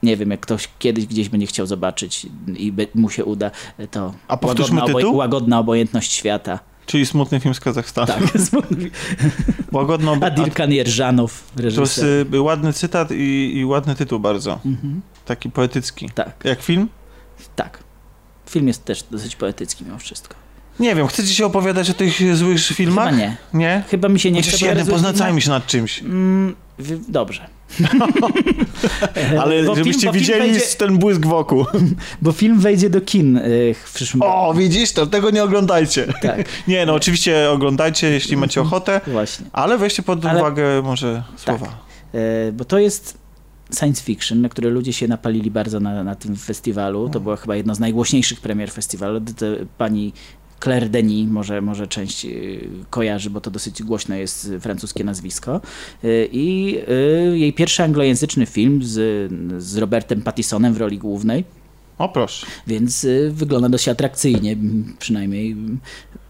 nie wiem, jak ktoś kiedyś gdzieś będzie chciał zobaczyć i mu się uda, to
A
łagodna,
tytuł?
łagodna obojętność świata.
Czyli smutny film z Kazachstanu.
Tak,
Łagodno,
Adil
to
Kanierżanow,
jest
reżyser.
y, ładny cytat i, i ładny tytuł bardzo.
Mhm.
Taki poetycki.
Tak,
Jak film?
tak. Film jest też dosyć poetycki mimo wszystko.
Nie wiem, chcecie się opowiadać o tych złych filmach?
Chyba nie.
Nie?
Chyba mi się nie
Chociaż
chce
jeden,
opowiadać o
poznacajmy się nad czymś.
Mm, dobrze.
Ale
Bo
żebyście
film
widzieli
wejdzie-
ten błysk wokół.
Bo film wejdzie do kin y, w przyszłym roku.
O, widzisz, to tego nie oglądajcie.
Tak.
Nie, no oczywiście oglądajcie, jeśli macie ochotę,
Właśnie.
ale weźcie pod
Ale-
uwagę może słowa.
E, Bo to jest science fiction, na które ludzie się napalili bardzo na, na tym festiwalu. To była chyba jedno z najgłośniejszych premier festiwalu. Pani Claire Denis może, może część y, kojarzy, bo to dosyć głośne jest francuskie nazwisko. Y, I y, jej pierwszy anglojęzyczny film z, z Robertem Pattisonem w roli głównej.
O proszę.
Więc y, wygląda dość atrakcyjnie, przynajmniej. m,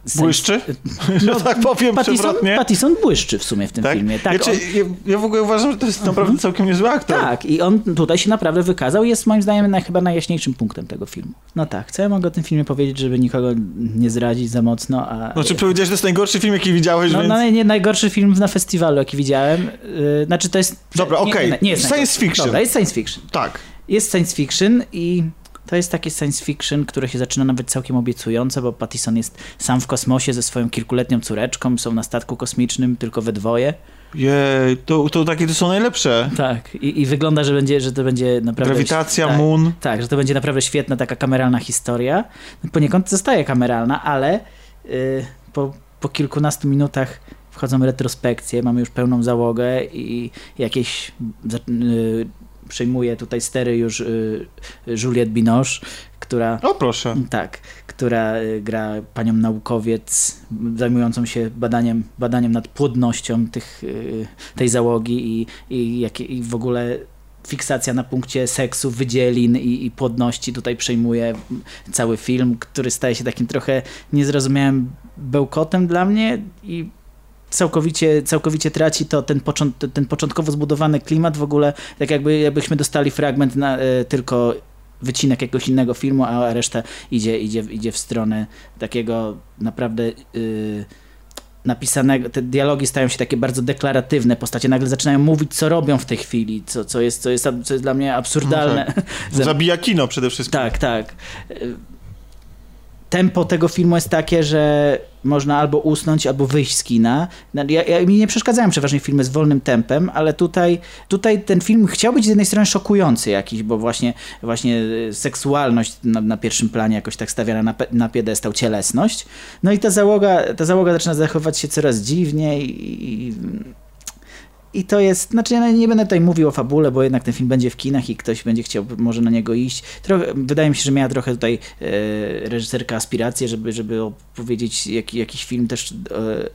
sens-
Błyszczy? Że tak powiem
Pattison. Pattison błyszczy w sumie w tym
Tak?
filmie. Tak,
ja, czy,
on,
ja, ja w ogóle uważam, że to jest naprawdę całkiem niezły aktor.
tak, i on tutaj się naprawdę wykazał jest moim zdaniem naj, chyba najjaśniejszym punktem tego filmu. No tak, co ja mogę o tym filmie powiedzieć, żeby nikogo nie zrazić za mocno, a...
Znaczy powiedziałeś, że to jest najgorszy film, jaki widziałeś,
no,
więc...
no nie, najgorszy film na festiwalu, jaki widziałem. Yy, znaczy to jest...
Dobra,
nie,
okej.
nie, nie jest
Science
najgorszy.
fiction.
Dobra, jest science fiction.
Tak.
Jest science fiction i to jest takie science fiction, które się zaczyna nawet całkiem obiecujące, bo Pattison jest sam w kosmosie ze swoją kilkuletnią córeczką, są na statku kosmicznym tylko we dwoje.
Jej, to, to takie to są najlepsze.
Tak, i, i wygląda, że, będzie, że to będzie naprawdę...
Grawitacja,
tak,
Moon.
Tak, że to będzie naprawdę świetna taka kameralna historia. Poniekąd zostaje kameralna, ale y, po, po kilkunastu minutach wchodzą retrospekcje, mamy już pełną załogę i jakieś y, przejmuje tutaj stery już y, Juliette Binoche, która
O proszę.
tak, która y, gra panią naukowiec zajmującą się badaniem, badaniem nad płodnością tych, y, tej załogi i, i, jakie- i w ogóle fiksacja na punkcie seksu, wydzielin i, i płodności tutaj przejmuje cały film, który staje się takim trochę niezrozumiałym bełkotem dla mnie i całkowicie, całkowicie traci to ten, począt, ten początkowo zbudowany klimat w ogóle, tak jakby jakbyśmy dostali fragment na y, tylko wycinek jakiegoś innego filmu, a reszta idzie, idzie, idzie w stronę takiego naprawdę y, napisanego, te dialogi stają się takie bardzo deklaratywne, postacie nagle zaczynają mówić, co robią w tej chwili, co, co, jest, co, jest, co jest dla mnie absurdalne.
No Zabija kino przede wszystkim.
Tak, tak. Y, Tempo tego filmu jest takie, że można albo usnąć, albo wyjść z kina. No, Ja, ja, mi nie przeszkadzają przeważnie filmy z wolnym tempem, ale tutaj, tutaj ten film chciał być z jednej strony szokujący jakiś, bo właśnie, właśnie seksualność na, na pierwszym planie jakoś tak stawiana na, na piedestał, cielesność. No i ta załoga, ta załoga zaczyna zachowywać się coraz dziwniej i, i to jest, znaczy ja nie będę tutaj mówił o fabule, bo jednak ten film będzie w kinach i ktoś będzie chciał może na niego iść. Trochę, wydaje mi się, że miała trochę tutaj e, reżyserka aspiracje, żeby, żeby opowiedzieć jak, jakiś film też, e,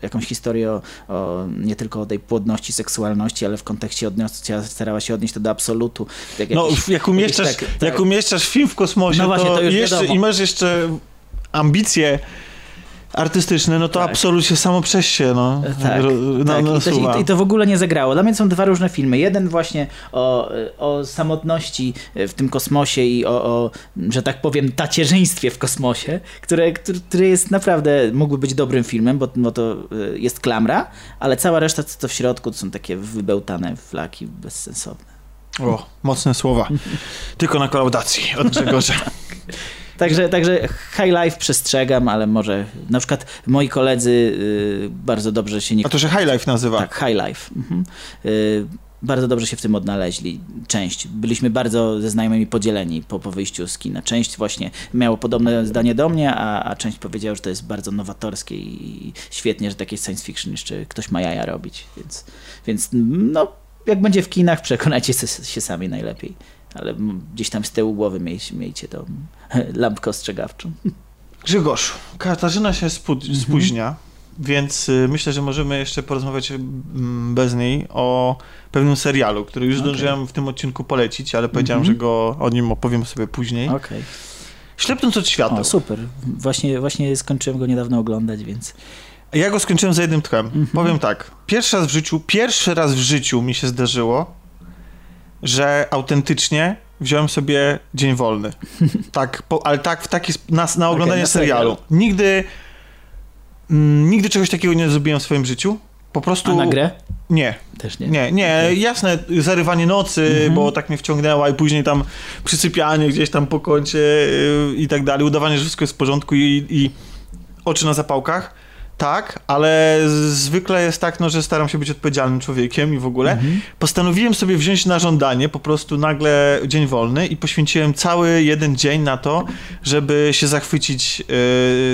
jakąś historię o, o, nie tylko o tej płodności, seksualności, ale w kontekście odnioscia, starała się odnieść to do absolutu. Tak
No,
jakiś-
jak umieszczasz,
jakiś tak-
jak umieszczasz film w kosmosie,
No właśnie,
to,
to już
jeszcze,
wiadomo.
i masz jeszcze ambicje artystyczne, no to absolut się samo przez się, no.
Tak,
no,
tak.
no,
I, to, i, I to w ogóle nie zagrało. Dla mnie są dwa różne filmy. Jeden właśnie o, o samotności w tym kosmosie i o, o, że tak powiem, tacierzyństwie w kosmosie, które, który, który jest naprawdę, mógłby być dobrym filmem, bo, bo to y, jest klamra, ale cała reszta, co to w środku, to są takie wybełtane flaki bezsensowne.
O, mocne słowa. Tylko na kolaudacji od Grzegorza.
Także, także High Life przestrzegam, ale może na przykład moi koledzy y, bardzo dobrze się nie...
A to się High Life nazywa.
Tak, High Life. Mhm. Y, bardzo dobrze się w tym odnaleźli. Część. Byliśmy bardzo ze znajomymi podzieleni po, po wyjściu z kina. Część właśnie miało podobne zdanie do mnie, a, a część powiedziała, że to jest bardzo nowatorskie i świetnie, że takie science fiction jeszcze ktoś ma jaja robić. Więc, więc no, jak będzie w kinach, przekonajcie się sami najlepiej. Ale gdzieś tam z tyłu głowy miejcie, miejcie tą lampkę ostrzegawczą.
Grzegorz, Katarzyna się spó- spóźnia, więc y, myślę, że możemy jeszcze porozmawiać bez niej o pewnym serialu, który już
Okej.
zdążyłem w tym odcinku polecić, ale powiedziałem,
Mhm.
że go o nim opowiem sobie później.
Okej.
Ślepnąc od światła.
O, super. Właśnie, właśnie skończyłem go niedawno oglądać, więc...
Ja go skończyłem za jednym tchem.
Mhm.
Powiem tak, pierwszy raz w życiu, pierwszy raz w życiu mi się zdarzyło, że autentycznie wziąłem sobie dzień wolny. Tak, po, ale tak w taki, na, na oglądanie
na serial.
serialu. Nigdy, mm, nigdy czegoś takiego nie zrobiłem w swoim życiu. Po prostu...
A na grę?
Nie.
Też nie?
Nie, nie, jasne, zarywanie nocy,
Mhm.
bo tak mnie wciągnęła i później tam przysypianie gdzieś tam po kącie yy, i tak dalej, udawanie, że wszystko jest w porządku i, i oczy na zapałkach. Tak, ale zwykle jest tak, no, że staram się być odpowiedzialnym człowiekiem i w ogóle.
Mhm.
Postanowiłem sobie wziąć na żądanie po prostu nagle dzień wolny i poświęciłem cały jeden dzień na to, żeby się zachwycić yy,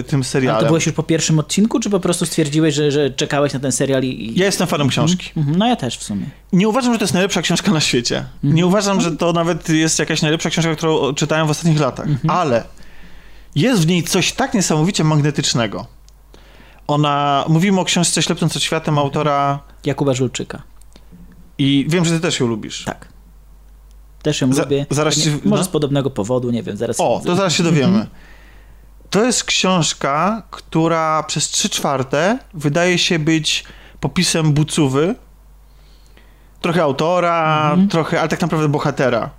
tym
Ale
serialem.
to byłeś już po pierwszym odcinku, czy po prostu stwierdziłeś, że, że czekałeś na ten serial i...
Ja jestem fanem książki.
Mhm, No ja też w sumie.
Nie uważam, że to jest najlepsza książka na świecie.
Mhm.
Nie uważam, że to nawet jest jakaś najlepsza książka, którą czytałem w ostatnich latach.
Mhm.
Ale jest w niej coś tak niesamowicie magnetycznego. Ona, mówimy o książce Ślepnąc od światem autora
Jakuba Żulczyka.
i wiem, że ty też ją lubisz.
Tak. Też ją
Za-
lubię.
zaraz
Nie-
ci-
Może
no.
z podobnego powodu, nie wiem, zaraz...
O, to zaraz się dowiemy. To jest książka, która przez trzy czwarte wydaje się być popisem bucówy. Trochę autora, trochę, ale tak naprawdę bohatera.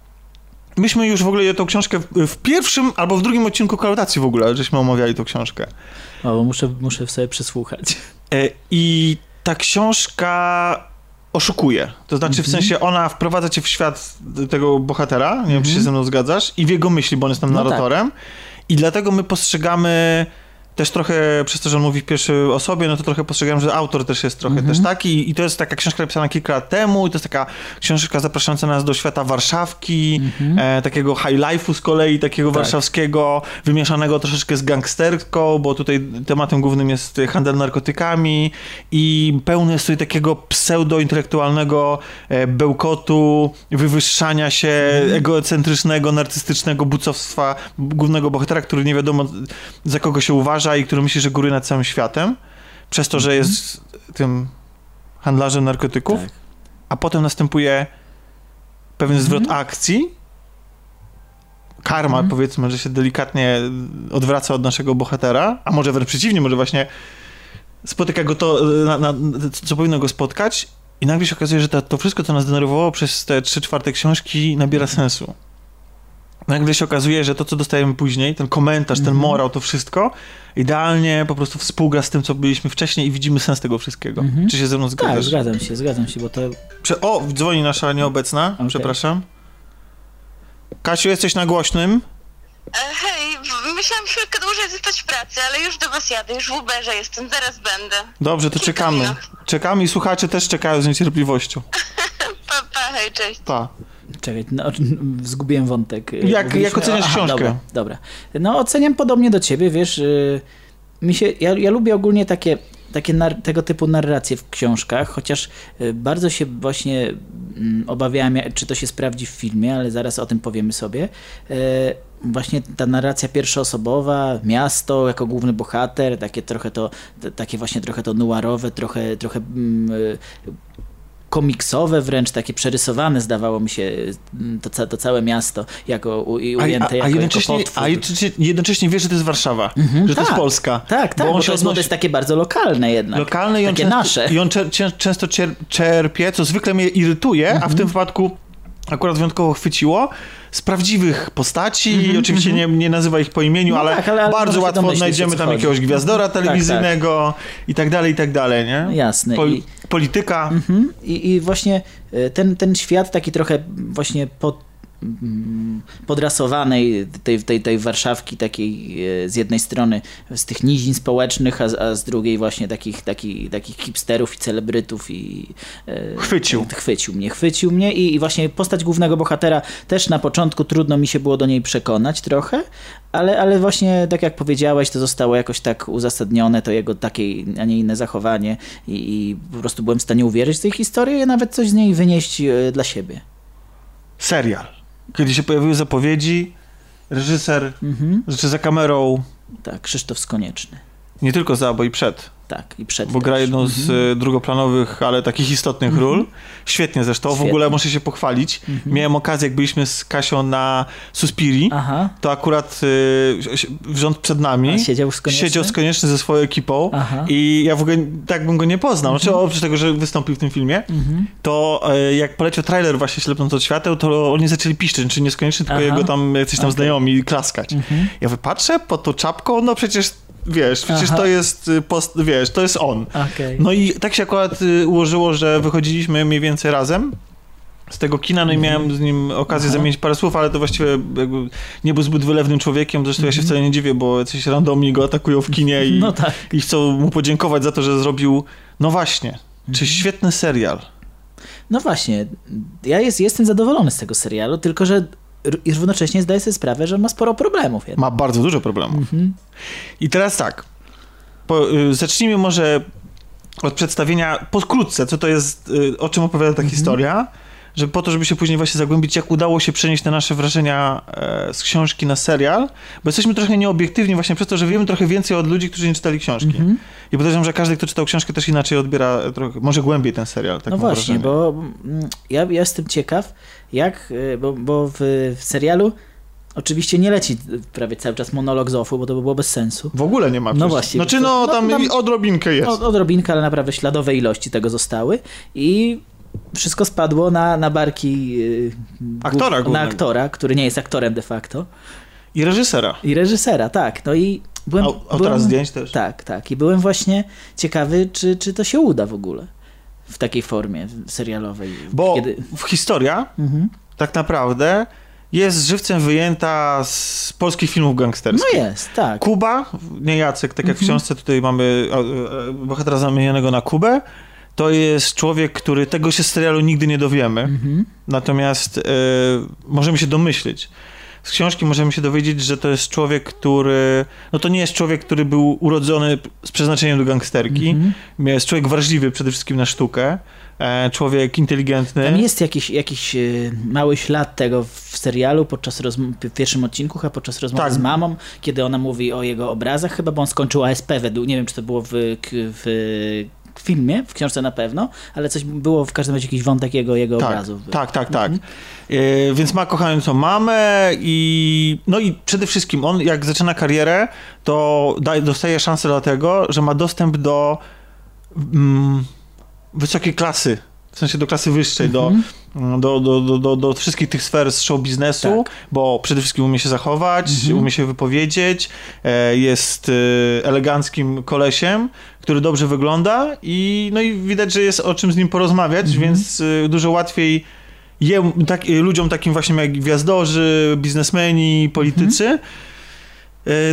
Myśmy już w ogóle tą książkę w, w pierwszym albo w drugim odcinku kolaudacji w ogóle, żeśmy omawiali tą książkę.
O, bo muszę, muszę sobie przesłuchać.
E, I ta książka oszukuje. To znaczy, w
Mhm.
sensie ona wprowadza cię w świat tego bohatera, nie wiem, czy się ze mną zgadzasz, i w jego myśli, bo on jest tam
Mhm. No
narratorem. I dlatego my postrzegamy też trochę, przez to, że on mówi w pierwszej osobie, no to trochę postrzegam, że autor też jest trochę
Mhm.
też taki. I to jest taka książka napisana kilka lat temu, i to jest taka książka zapraszająca nas do świata Warszawki, e, takiego high life'u z kolei, takiego.
Tak.
warszawskiego, wymieszanego troszeczkę z gangsterką, bo tutaj tematem głównym jest handel narkotykami i pełny jest tutaj takiego pseudo-intelektualnego e, bełkotu, wywyższania się, egocentrycznego, narcystycznego bucowstwa głównego bohatera, który nie wiadomo za kogo się uważa i który myśli, że góruje nad całym światem, przez to, że jest tym handlarzem narkotyków,
Tak.
a potem następuje pewien zwrot akcji, karma, powiedzmy, że się delikatnie odwraca od naszego bohatera, a może wręcz przeciwnie, może właśnie spotyka go to, na, na, co powinno go spotkać i nagle się okazuje, że to, to wszystko, co nas denerwowało przez te trzy czwarte książki nabiera sensu. Nagle się okazuje, że to, co dostajemy później, ten komentarz, ten
Mhm.
morał, to wszystko, idealnie po prostu współgra z tym, co byliśmy wcześniej i widzimy sens tego wszystkiego.
Mhm.
Czy się ze mną
Tak,
zgadzasz?
zgadzam się, zgadzam się, bo to
Prze- o, dzwoni nasza nieobecna,
Okej.
przepraszam. Kasiu, jesteś na głośnym?
E, Hej, myślałam chwilkę dłużej zostać w pracy, ale już do was jadę, już w Uberze jestem, zaraz będę.
Dobrze, to czekamy. Czekamy i słuchacze też czekają z niecierpliwością.
Pa, pa, hej, cześć.
Pa.
Czekaj, no, zgubiłem wątek.
Jak- jak
Mówiliśmy-
oceniasz książkę?
Dobra, dobra. No oceniam podobnie do ciebie, wiesz, y, mi się, ja, ja lubię ogólnie takie, takie nar- tego typu narracje w książkach, chociaż y, bardzo się właśnie mm, obawiałem, jak- czy to się sprawdzi w filmie, ale zaraz o tym powiemy sobie. Y, Właśnie ta narracja pierwszoosobowa, miasto jako główny bohater, takie trochę to, takie właśnie trochę to noirowe, trochę, trochę mm, y, komiksowe wręcz, takie przerysowane zdawało mi się mm, to, to całe miasto jako u,
A,
ujęte
a, a,
jako,
jednocześnie,
jako potwór.
a jednocześnie, jednocześnie wiesz, że to jest Warszawa, że to jest
tak.
Polska.
Tak, tak,
Bo
bo, to jest, bo to
odnosi-
jest takie bardzo lokalne jednak.
lokalny i on
takie
często,
nasze.
I on często czerpie, co zwykle mnie irytuje, a w
Mhm.
tym wypadku akurat wyjątkowo chwyciło, z prawdziwych postaci
Mhm,
i oczywiście nie, nie nazywa ich po imieniu,
No
ale,
tak, ale-
bardzo łatwo
domyślić,
znajdziemy
o co
tam
chodzi.
jakiegoś gwiazdora
Tak, tak.
telewizyjnego i tak dalej, i tak dalej, nie?
Jasne.
Pol-
I-
polityka.
Mhm. I, I właśnie y, ten, ten świat taki trochę właśnie pod, mm, podrasowanej tej, tej, tej Warszawki takiej e, z jednej strony z tych nizin społecznych, a, z- a z drugiej właśnie takich, takich, takich hipsterów i celebrytów i e,
Chwycił.
chwycił mnie, chwycił mnie i, i właśnie postać głównego bohatera też na początku trudno mi się było do niej przekonać trochę, ale, ale właśnie tak jak powiedziałeś, to zostało jakoś tak uzasadnione, to jego takie, a nie inne zachowanie i, i po prostu byłem w stanie uwierzyć w tej historii i nawet coś z niej wynieść e, dla siebie.
Serial. Kiedy się pojawiły zapowiedzi, reżyser
Mhm.
rzeczy za kamerą,
Tak, Krzysztof Skonieczny.
nie tylko za, bo i przed.
Tak, i przed
Bo
też.
gra jedną z
Mhm.
e, drugoplanowych, ale takich istotnych
Mhm.
ról. Świetnie zresztą, w
Świetnie.
ogóle muszę się pochwalić.
Mhm.
Miałem okazję, jak byliśmy z Kasią na Suspiri,
Aha.
to akurat y, rząd przed nami
A siedział z Konieczny?
siedział z Konieczny ze swoją ekipą
Aha.
i ja w ogóle tak bym go nie poznał. Znaczy,
Mhm.
oprócz tego, że wystąpił w tym filmie,
Mhm.
to e, jak poleciał trailer właśnie Ślepnąc od świateł, to oni zaczęli piszczeć, czy nie tylko
Aha.
jego tam jacyś tam
Okej.
znajomi klaskać.
Mhm.
Ja wypatrzę pod tą czapką, no przecież wiesz, przecież
Aha.
to jest y, post, wiesz, to jest on.
Okej.
No i tak się akurat y, ułożyło, że wychodziliśmy mniej więcej razem z tego kina, no i miałem z nim okazję
Mhm. Aha.
zamienić parę słów, ale to właściwie jakby nie był zbyt wylewnym człowiekiem, zresztą ja się
Mhm.
wcale nie dziwię, bo jacyś randomi go atakują w kinie i,
No tak.
i chcą mu podziękować za to, że zrobił, no właśnie, czy
Mhm.
świetny serial.
No właśnie, ja jest, jestem zadowolony z tego serialu, tylko że r- równocześnie zdaję sobie sprawę, że ma sporo problemów. Jednak.
Ma bardzo dużo problemów.
Mhm.
I teraz tak, po, y, zacznijmy może od przedstawienia pokrótce, co to jest, y, o czym opowiada ta historia, że po to, żeby się później właśnie zagłębić, jak udało się przenieść te nasze wrażenia e, z książki na serial, bo jesteśmy trochę nieobiektywni właśnie przez to, że wiemy trochę więcej od ludzi, którzy nie czytali książki.
Mhm.
I podejrzewam, że każdy, kto czytał książkę, też inaczej odbiera, e, trochę, może głębiej ten serial. Tak
no właśnie,
wrażenie.
bo mm, ja, ja jestem ciekaw, jak, y, bo, bo w, w serialu oczywiście nie leci prawie cały czas monolog Zofu, bo to by było bez sensu.
W ogóle nie ma.
No właśnie.
Znaczy, no,
No,
tam
tam-
i odrobinkę jest.
Od, odrobinkę, ale naprawdę śladowe ilości tego zostały i wszystko spadło na, na barki y,
Aktora
głów- na
głównego.
aktora, który nie jest aktorem de facto.
I reżysera.
I reżysera, tak. No i byłem,
Au- autora
byłem,
zdjęć też.
Tak, tak. I byłem właśnie ciekawy, czy, czy to się uda w ogóle w takiej formie serialowej.
Bo
Kiedy...
w historia
Mhm.
tak naprawdę jest żywcem wyjęta z polskich filmów gangsterskich.
No jest, tak.
Kuba, nie Jacek, tak jak w
Mhm.
książce tutaj mamy e, e, bohatera zamienionego na Kubę, to jest człowiek, który tego się z serialu nigdy nie dowiemy.
Mhm.
Natomiast e, możemy się domyślić. Z książki możemy się dowiedzieć, że to jest człowiek, który. No to nie jest człowiek, który był urodzony z przeznaczeniem do gangsterki.
Mhm.
Jest człowiek wrażliwy przede wszystkim na sztukę. E, człowiek inteligentny.
Tam jest jakiś, jakiś e, mały ślad tego w serialu podczas rozm- w pierwszym odcinku, a podczas rozmowy
Tak.
z mamą, kiedy ona mówi o jego obrazach, chyba, bo on skończył ASP według, nie wiem, czy to było w, k- w filmie, w książce na pewno, ale coś było w każdym razie jakiś wątek jego, jego
tak,
obrazów.
Tak, tak, tak.
Mhm.
E, więc ma kochającą mamę i no i przede wszystkim on jak zaczyna karierę, to daje, dostaje szansę dlatego, że ma dostęp do mm, wysokiej klasy, w sensie do klasy wyższej,
Mhm.
do, do, do, do, do wszystkich tych sfer z show biznesu,
Tak.
bo przede wszystkim umie się zachować,
Mhm.
umie się wypowiedzieć, e, jest e, eleganckim kolesiem, który dobrze wygląda i, no i widać, że jest o czym z nim porozmawiać,
Mhm.
więc e, dużo łatwiej jem, tak, ludziom takim właśnie jak gwiazdorzy, biznesmeni, politycy,
Mhm.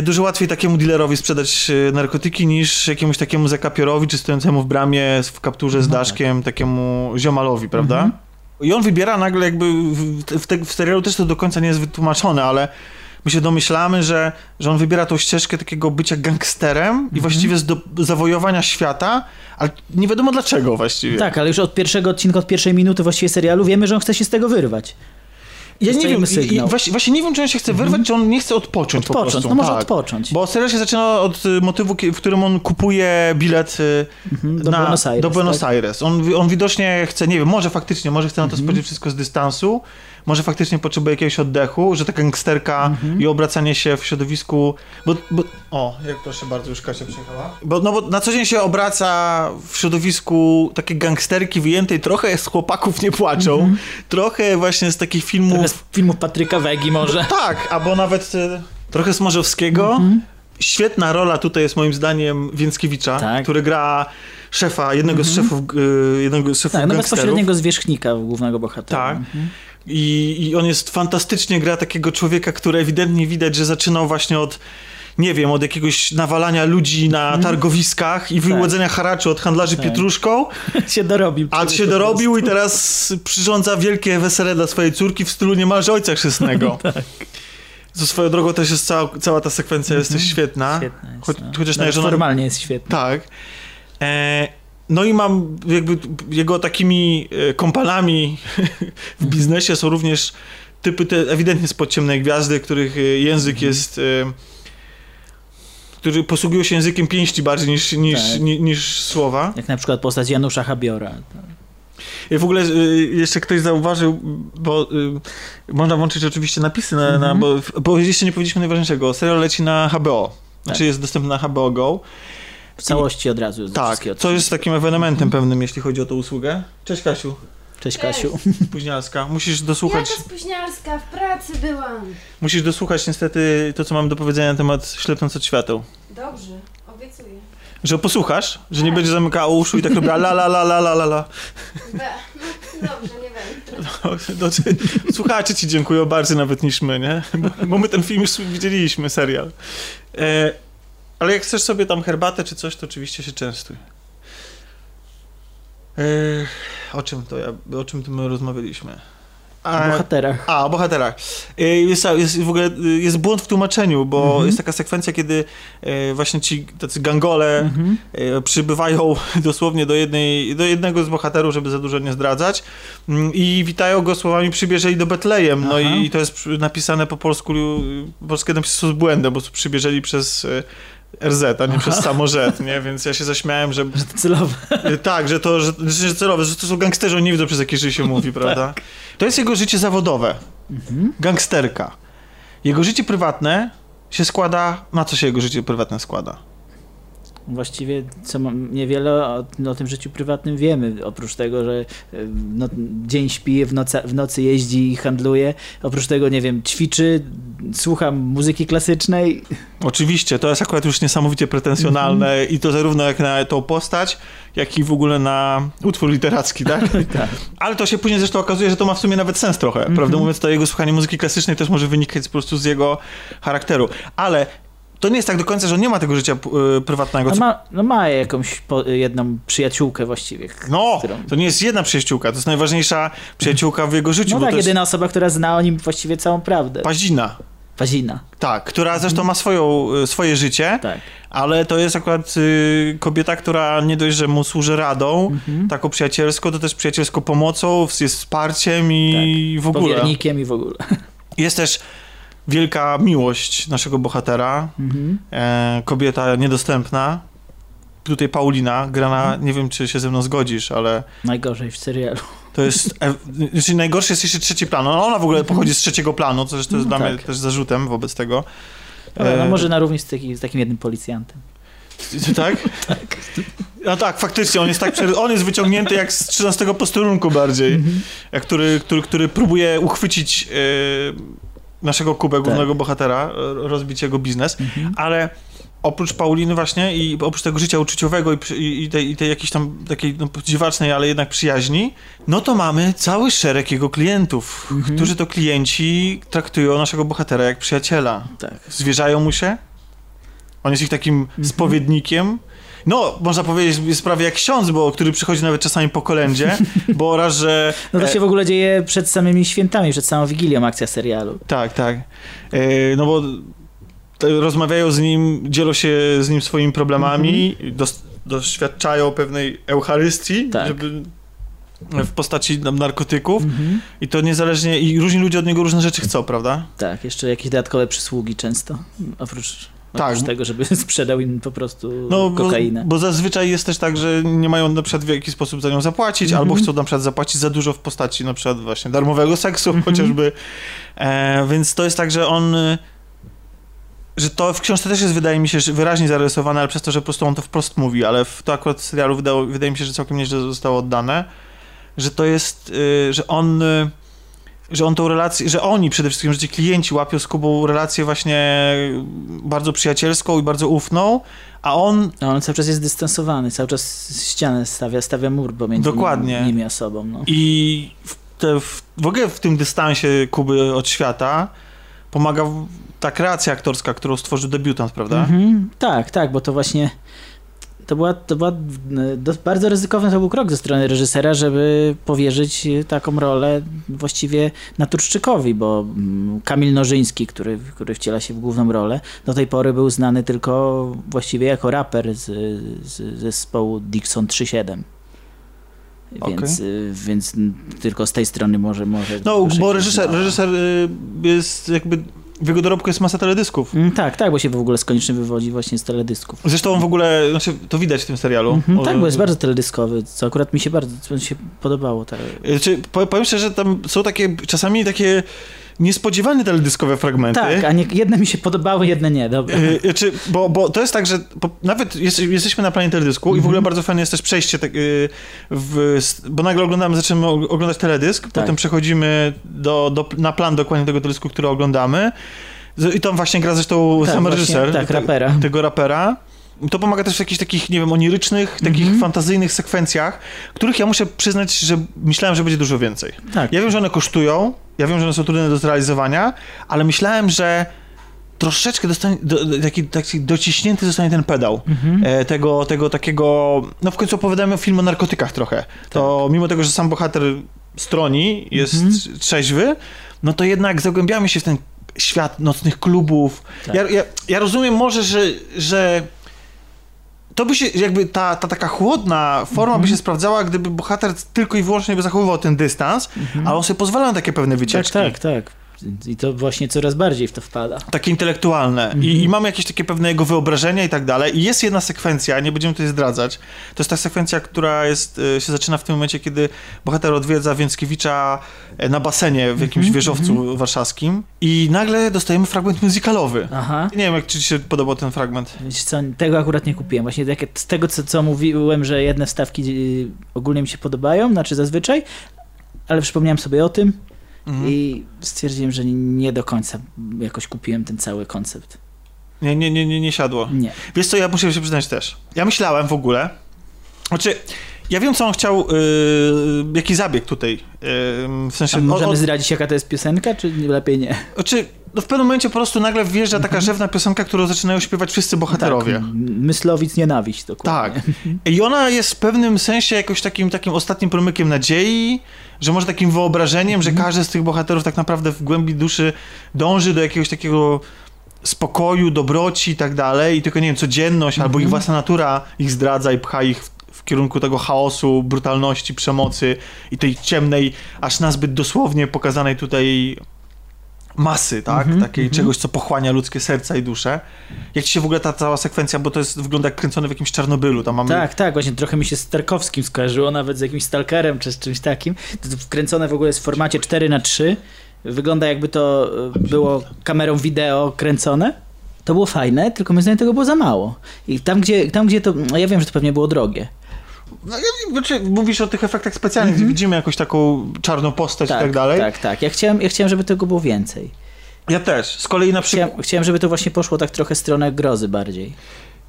dużo łatwiej takiemu dealerowi sprzedać narkotyki niż jakiemuś takiemu zakapiorowi, czy stojącemu w bramie w kapturze z
No tak.
daszkiem, takiemu ziomalowi, prawda?
Mhm.
I on wybiera nagle jakby, w, w, te, w serialu też to do końca nie jest wytłumaczone, ale my się domyślamy, że, że on wybiera tą ścieżkę takiego bycia gangsterem
Mhm.
i właściwie z do, zawojowania świata, ale nie wiadomo dlaczego właściwie.
Tak, ale już od pierwszego odcinka, od pierwszej minuty właściwie serialu wiemy, że on chce się z tego wyrwać.
Ja nie wiem, i.
Mhm.
właśnie, właśnie nie wiem, czy on się chce wyrwać, czy on nie chce odpocząć, po
Odpocząć,
prostu.
no może
tak.
odpocząć.
Bo serial się zaczyna od y, motywu, w którym on kupuje bilet y,
Mhm, do
na,
Buenos Aires,
do Buenos
tak?
Aires. On, on widocznie chce, nie wiem, może faktycznie, może chce na to
Mhm.
spojrzeć wszystko z dystansu, może faktycznie potrzebuje jakiegoś oddechu, że ta gangsterka
Mhm.
i obracanie się w środowisku, bo, bo o, jak proszę bardzo, już Kasia przyjechała. Bo, no bo na co dzień się obraca w środowisku takiej gangsterki wyjętej, trochę z chłopaków nie płaczą, trochę właśnie z takich filmów...
Mhm. Trochę z filmów Patryka Wegi może.
Tak, albo nawet e, trochę Smorzowskiego.
Mhm.
Świetna rola tutaj jest moim zdaniem Więckiewicza,
Tak.
który gra szefa, jednego z szefów, e, jednego z szefów
Tak, no bezpośredniego zwierzchnika głównego bohatera.
Tak.
Mhm.
I, I on jest fantastycznie gra takiego człowieka, który ewidentnie widać, że zaczynał właśnie od nie wiem, od jakiegoś nawalania ludzi na targowiskach i wyłudzenia haraczu od handlarzy
Tak.
pietruszką.
się dorobił.
A się dorobił i teraz przyrządza wielkie wesele dla swojej córki w stylu niemalże ojca chrzestnego.
tak.
Co swoją drogą też jest cała, cała ta sekwencja jest też świetna.
Mhm. Świetna jest,
Choć,
no.
Chociaż najeżona...
formalnie jest świetna.
Tak. E, no i mam jakby jego takimi e, kompanami w biznesie są również typy te ewidentnie spod ciemnej gwiazdy, których e, język
Mhm.
jest... E, którzy posługują się językiem pięści bardziej niż, niż,
Tak.
ni, niż słowa.
Jak na przykład postać Janusza Habiora.
I w ogóle jeszcze ktoś zauważył, bo y, można włączyć oczywiście napisy, na, na,
Mhm.
bo, bo jeszcze nie powiedzieliśmy najważniejszego. Serial leci na HBO. Znaczy
Tak.
jest dostępny na HBO Go.
W całości od razu.
Tak, co jest takim ewenementem pewnym, jeśli chodzi o tę usługę. Cześć Kasiu,
Cześć Kasiu.
spóźnialska. Musisz dosłuchać,
Jaka spóźnialska, w pracy byłam.
musisz dosłuchać niestety to, co mam do powiedzenia na temat ślepnąc od świateł.
Dobrze, obiecuję.
Że posłuchasz, że nie będzie zamykała uszu i tak robiła la la la la la la la.
Be. No, dobrze, nie
to, słuchacze ci dziękują bardziej nawet niż my, nie? Bo, bo my ten film już widzieliśmy, serial. E, ale jak chcesz sobie tam herbatę czy coś, to oczywiście się częstuj. E, o czym to ja, o czym tu my rozmawialiśmy?
O bohaterach.
A, o bohaterach. E, Jest, jest w ogóle jest błąd w tłumaczeniu, bo
Mhm.
jest taka sekwencja, kiedy e, właśnie ci tacy gangole
Mhm.
e, przybywają dosłownie do, jednej, do jednego z bohaterów, żeby za dużo nie zdradzać mm, i witają go słowami przybierzeli do Betlejem. No
Aha.
i to jest napisane po polsku, y, polskie napisy są z błędem, bo przybierzeli przez e, RZ, a nie przez samo Z, nie? Więc ja się zaśmiałem, że...
Celowe.
E, Tak, że to, że, że celowe, że to są gangsterzy, oni nie wiedzą przez jakie życie się mówi, prawda? To jest jego życie zawodowe. Gangsterka. Jego życie prywatne się składa... Na co się jego życie prywatne składa?
Właściwie co mam, niewiele o, o tym życiu prywatnym wiemy, oprócz tego, że no, dzień śpi, w, nocy, w nocy jeździ i handluje. Oprócz tego, nie wiem, ćwiczy, słucha muzyki klasycznej.
Oczywiście, to jest akurat już niesamowicie pretensjonalne
Mhm.
i to zarówno jak na tą postać, jak i w ogóle na utwór literacki, tak? Ale to się później zresztą okazuje, że to ma w sumie nawet sens trochę.
Mhm.
Prawdę mówiąc, to jego słuchanie muzyki klasycznej też może wynikać po prostu z jego charakteru. Ale to nie jest tak do końca, że on nie ma tego życia y, prywatnego.
No ma, no ma jakąś po, jedną przyjaciółkę właściwie.
No,
którą...
to nie jest jedna przyjaciółka, to jest najważniejsza przyjaciółka w jego życiu.
No tak,
jest
jedyna osoba, która zna o nim właściwie całą prawdę.
Pazina.
Pazina.
Tak, która zresztą ma swoją, y, swoje życie,
Tak.
ale to jest akurat y, kobieta, która nie dość, że mu służy radą,
Mhm.
taką przyjacielską, to też przyjacielską pomocą, jest wsparciem i w ogóle.
Powiernikiem i w ogóle.
Jest też wielka miłość naszego bohatera,
Mhm.
e, kobieta niedostępna. Tutaj Paulina, grana,
Mhm.
nie wiem czy się ze mną zgodzisz, ale
Najgorzej w serialu.
to jest, e, znaczy najgorszy jest jeszcze trzeci plan. No, ona w ogóle pochodzi z trzeciego planu, co jest
No
dla mnie
tak.
też zarzutem wobec tego.
Ale no
E,
może na równi z, taki, z takim jednym policjantem.
Tak? tak. No tak, faktycznie, on jest tak, on jest wyciągnięty jak z 13 posterunku bardziej, jak który, który, który próbuje uchwycić naszego Kubę, głównego bohatera, e, rozbić jego biznes, ale oprócz Pauliny właśnie i oprócz tego życia uczuciowego i, i, tej, i tej jakiejś tam takiej no, dziwacznej, ale jednak przyjaźni, no to mamy cały szereg jego klientów, którzy to klienci traktują naszego bohatera jak przyjaciela.
Tak.
Zwierzają mu się, on jest ich takim spowiednikiem. No, można powiedzieć, jest prawie jak ksiądz, bo który przychodzi nawet czasami po kolędzie, bo raz, że...
No to
e,
się w ogóle dzieje przed samymi świętami, przed samą Wigilią akcja serialu.
Tak, tak. E, no bo rozmawiają z nim, dzielą się z nim swoimi problemami, dos, doświadczają pewnej eucharystii, żeby w postaci narkotyków i to niezależnie, i różni ludzie od niego różne rzeczy chcą, prawda?
Tak, jeszcze jakieś dodatkowe przysługi często, oprócz,
Tak.
oprócz tego, żeby sprzedał im po prostu
No, bo,
kokainę.
bo zazwyczaj jest też tak, że nie mają na przykład w jakiś sposób za nią zapłacić,
Mhm.
albo chcą na przykład zapłacić za dużo w postaci na przykład właśnie darmowego seksu
Mhm.
chociażby. E, więc to jest tak, że on że to w książce też jest, wydaje mi się, że wyraźnie zarysowane, ale przez to, że po prostu on to wprost mówi, ale w to akurat w serialu wydało, wydaje mi się, że całkiem nieźle zostało oddane, że to jest, y, że on y, że on tą relację, że oni przede wszystkim, że ci klienci łapią z Kubą relację właśnie bardzo przyjacielską i bardzo ufną, a on...
A on cały czas jest dystansowany, cały czas ścianę stawia, stawia mur pomiędzy
Dokładnie.
Nim, nimi a sobą. No.
I w, te, w, w ogóle w tym dystansie Kuby od świata pomaga ta kreacja aktorska, którą stworzył debiutant, prawda?
Mhm, tak, tak, bo to właśnie to była, to była e, dos- bardzo ryzykowny to był krok ze strony reżysera, żeby powierzyć taką rolę właściwie naturszczykowi, bo mm, Kamil Nożyński, który, który wciela się w główną rolę, do tej pory był znany tylko właściwie jako raper z, z zespołu Dixon 3.7. Więc, y, więc tylko z tej strony może... może
No, bo reżyser,
zna.
reżyser y, jest jakby, w jego dorobku jest masa teledysków.
Mm, Tak, tak, bo się w ogóle skonicznie wywodzi właśnie z teledysków.
Zresztą on w ogóle, znaczy to widać w tym serialu.
Mhm,
O-
tak, bo jest bardzo teledyskowy, co akurat mi się bardzo mi się podobało. Tak.
Znaczy, po- powiem szczerze, tam są takie czasami takie niespodziewane teledyskowe fragmenty.
Tak, a nie, jedne mi się podobały, jedne nie, dobra.
Y, Znaczy, bo, bo to jest tak, że nawet jest, jesteśmy na planie teledysku i w ogóle bardzo fajne jest też przejście, tak, y, w, bo nagle oglądamy, zaczynamy og- oglądać teledysk, potem przechodzimy do, do, na plan dokładnie tego teledysku, który oglądamy i tam właśnie gra zresztą
Tak,
sam
właśnie,
reżyser.
tak,
te-
rapera.
Tego rapera. To pomaga też w jakichś takich, nie wiem, onirycznych, takich
Mhm.
fantazyjnych sekwencjach, których ja muszę przyznać, że myślałem, że będzie dużo więcej.
Tak.
Ja wiem, że one kosztują, ja wiem, że one są trudne do zrealizowania, ale myślałem, że troszeczkę dostanie, do, taki, taki dociśnięty zostanie ten pedał
Mhm.
e, tego, tego takiego, no w końcu opowiadamy o filmie o narkotykach trochę, to mimo tego, że sam bohater stroni, jest
Mhm.
trzeźwy, no to jednak zagłębiamy się w ten świat nocnych klubów. Ja, ja, ja rozumiem może, że, że to by się, jakby ta, ta taka chłodna forma by się sprawdzała, gdyby bohater tylko i wyłącznie by zachowywał ten dystans, ale on sobie pozwala na takie pewne
Tak,
wycieczki.
tak, tak. I to właśnie coraz bardziej w to wpada.
Takie intelektualne. I, I mamy jakieś takie pewne jego wyobrażenia i tak dalej. I jest jedna sekwencja, nie będziemy tutaj zdradzać. To jest ta sekwencja, która jest, e, się zaczyna w tym momencie, kiedy bohater odwiedza Więckiewicza e, na basenie w jakimś wieżowcu warszawskim i nagle dostajemy fragment muzykalowy.
Aha.
Nie wiem, jak ci się podobał ten fragment.
Wiesz co, tego akurat nie kupiłem. Właśnie tak, z tego, co, co mówiłem, że jedne wstawki y, ogólnie mi się podobają, znaczy zazwyczaj, ale przypomniałem sobie o tym
Mhm.
i stwierdziłem, że nie do końca jakoś kupiłem ten cały koncept.
Nie, nie, nie, nie, nie siadło.
Nie.
Wiesz co, ja muszę się przyznać też. Ja myślałem w ogóle, znaczy, ja wiem, co on chciał, yy, jaki zabieg tutaj, yy, w sensie...
A możemy
o- o-
zdradzić, jaka to jest piosenka, czy lepiej nie?
Znaczy, no w pewnym momencie po prostu nagle wjeżdża taka rzewna piosenka, którą zaczynają śpiewać wszyscy bohaterowie.
Tak, Myslowic nienawiść, dokładnie.
Tak. I ona jest w pewnym sensie jakoś takim, takim ostatnim promykiem nadziei, że może takim wyobrażeniem, że każdy z tych bohaterów tak naprawdę w głębi duszy dąży do jakiegoś takiego spokoju, dobroci i tak dalej, i tylko, nie wiem, codzienność albo ich własna natura ich zdradza i pcha ich w kierunku tego chaosu, brutalności, przemocy i tej ciemnej, aż nazbyt dosłownie pokazanej tutaj masy, tak?
Mhm,
Takiej
mhm.
czegoś, co pochłania ludzkie serca i dusze. Jak ci się w ogóle ta cała sekwencja, bo to jest, wygląda jak kręcone w jakimś Czarnobylu, tam mamy...
Tak, tak, właśnie trochę mi się z Tarkowskim skojarzyło, nawet z jakimś Stalkerem czy z czymś takim. To to wkręcone w ogóle jest w formacie 4 na 3 Wygląda jakby to e, było kamerą wideo kręcone. to było fajne, tylko moim zdaniem tego było za mało. I tam, gdzie, tam, gdzie to, no ja wiem, że to pewnie było drogie.
No, znaczy, mówisz o tych efektach specjalnych, gdzie widzimy jakąś taką czarną postać i tak dalej.
Tak, tak. Ja chciałem, ja chciałem, żeby tego było więcej.
Ja też. Z kolei na przykład...
Chciałem, chciałem, żeby to właśnie poszło tak trochę w stronę grozy bardziej.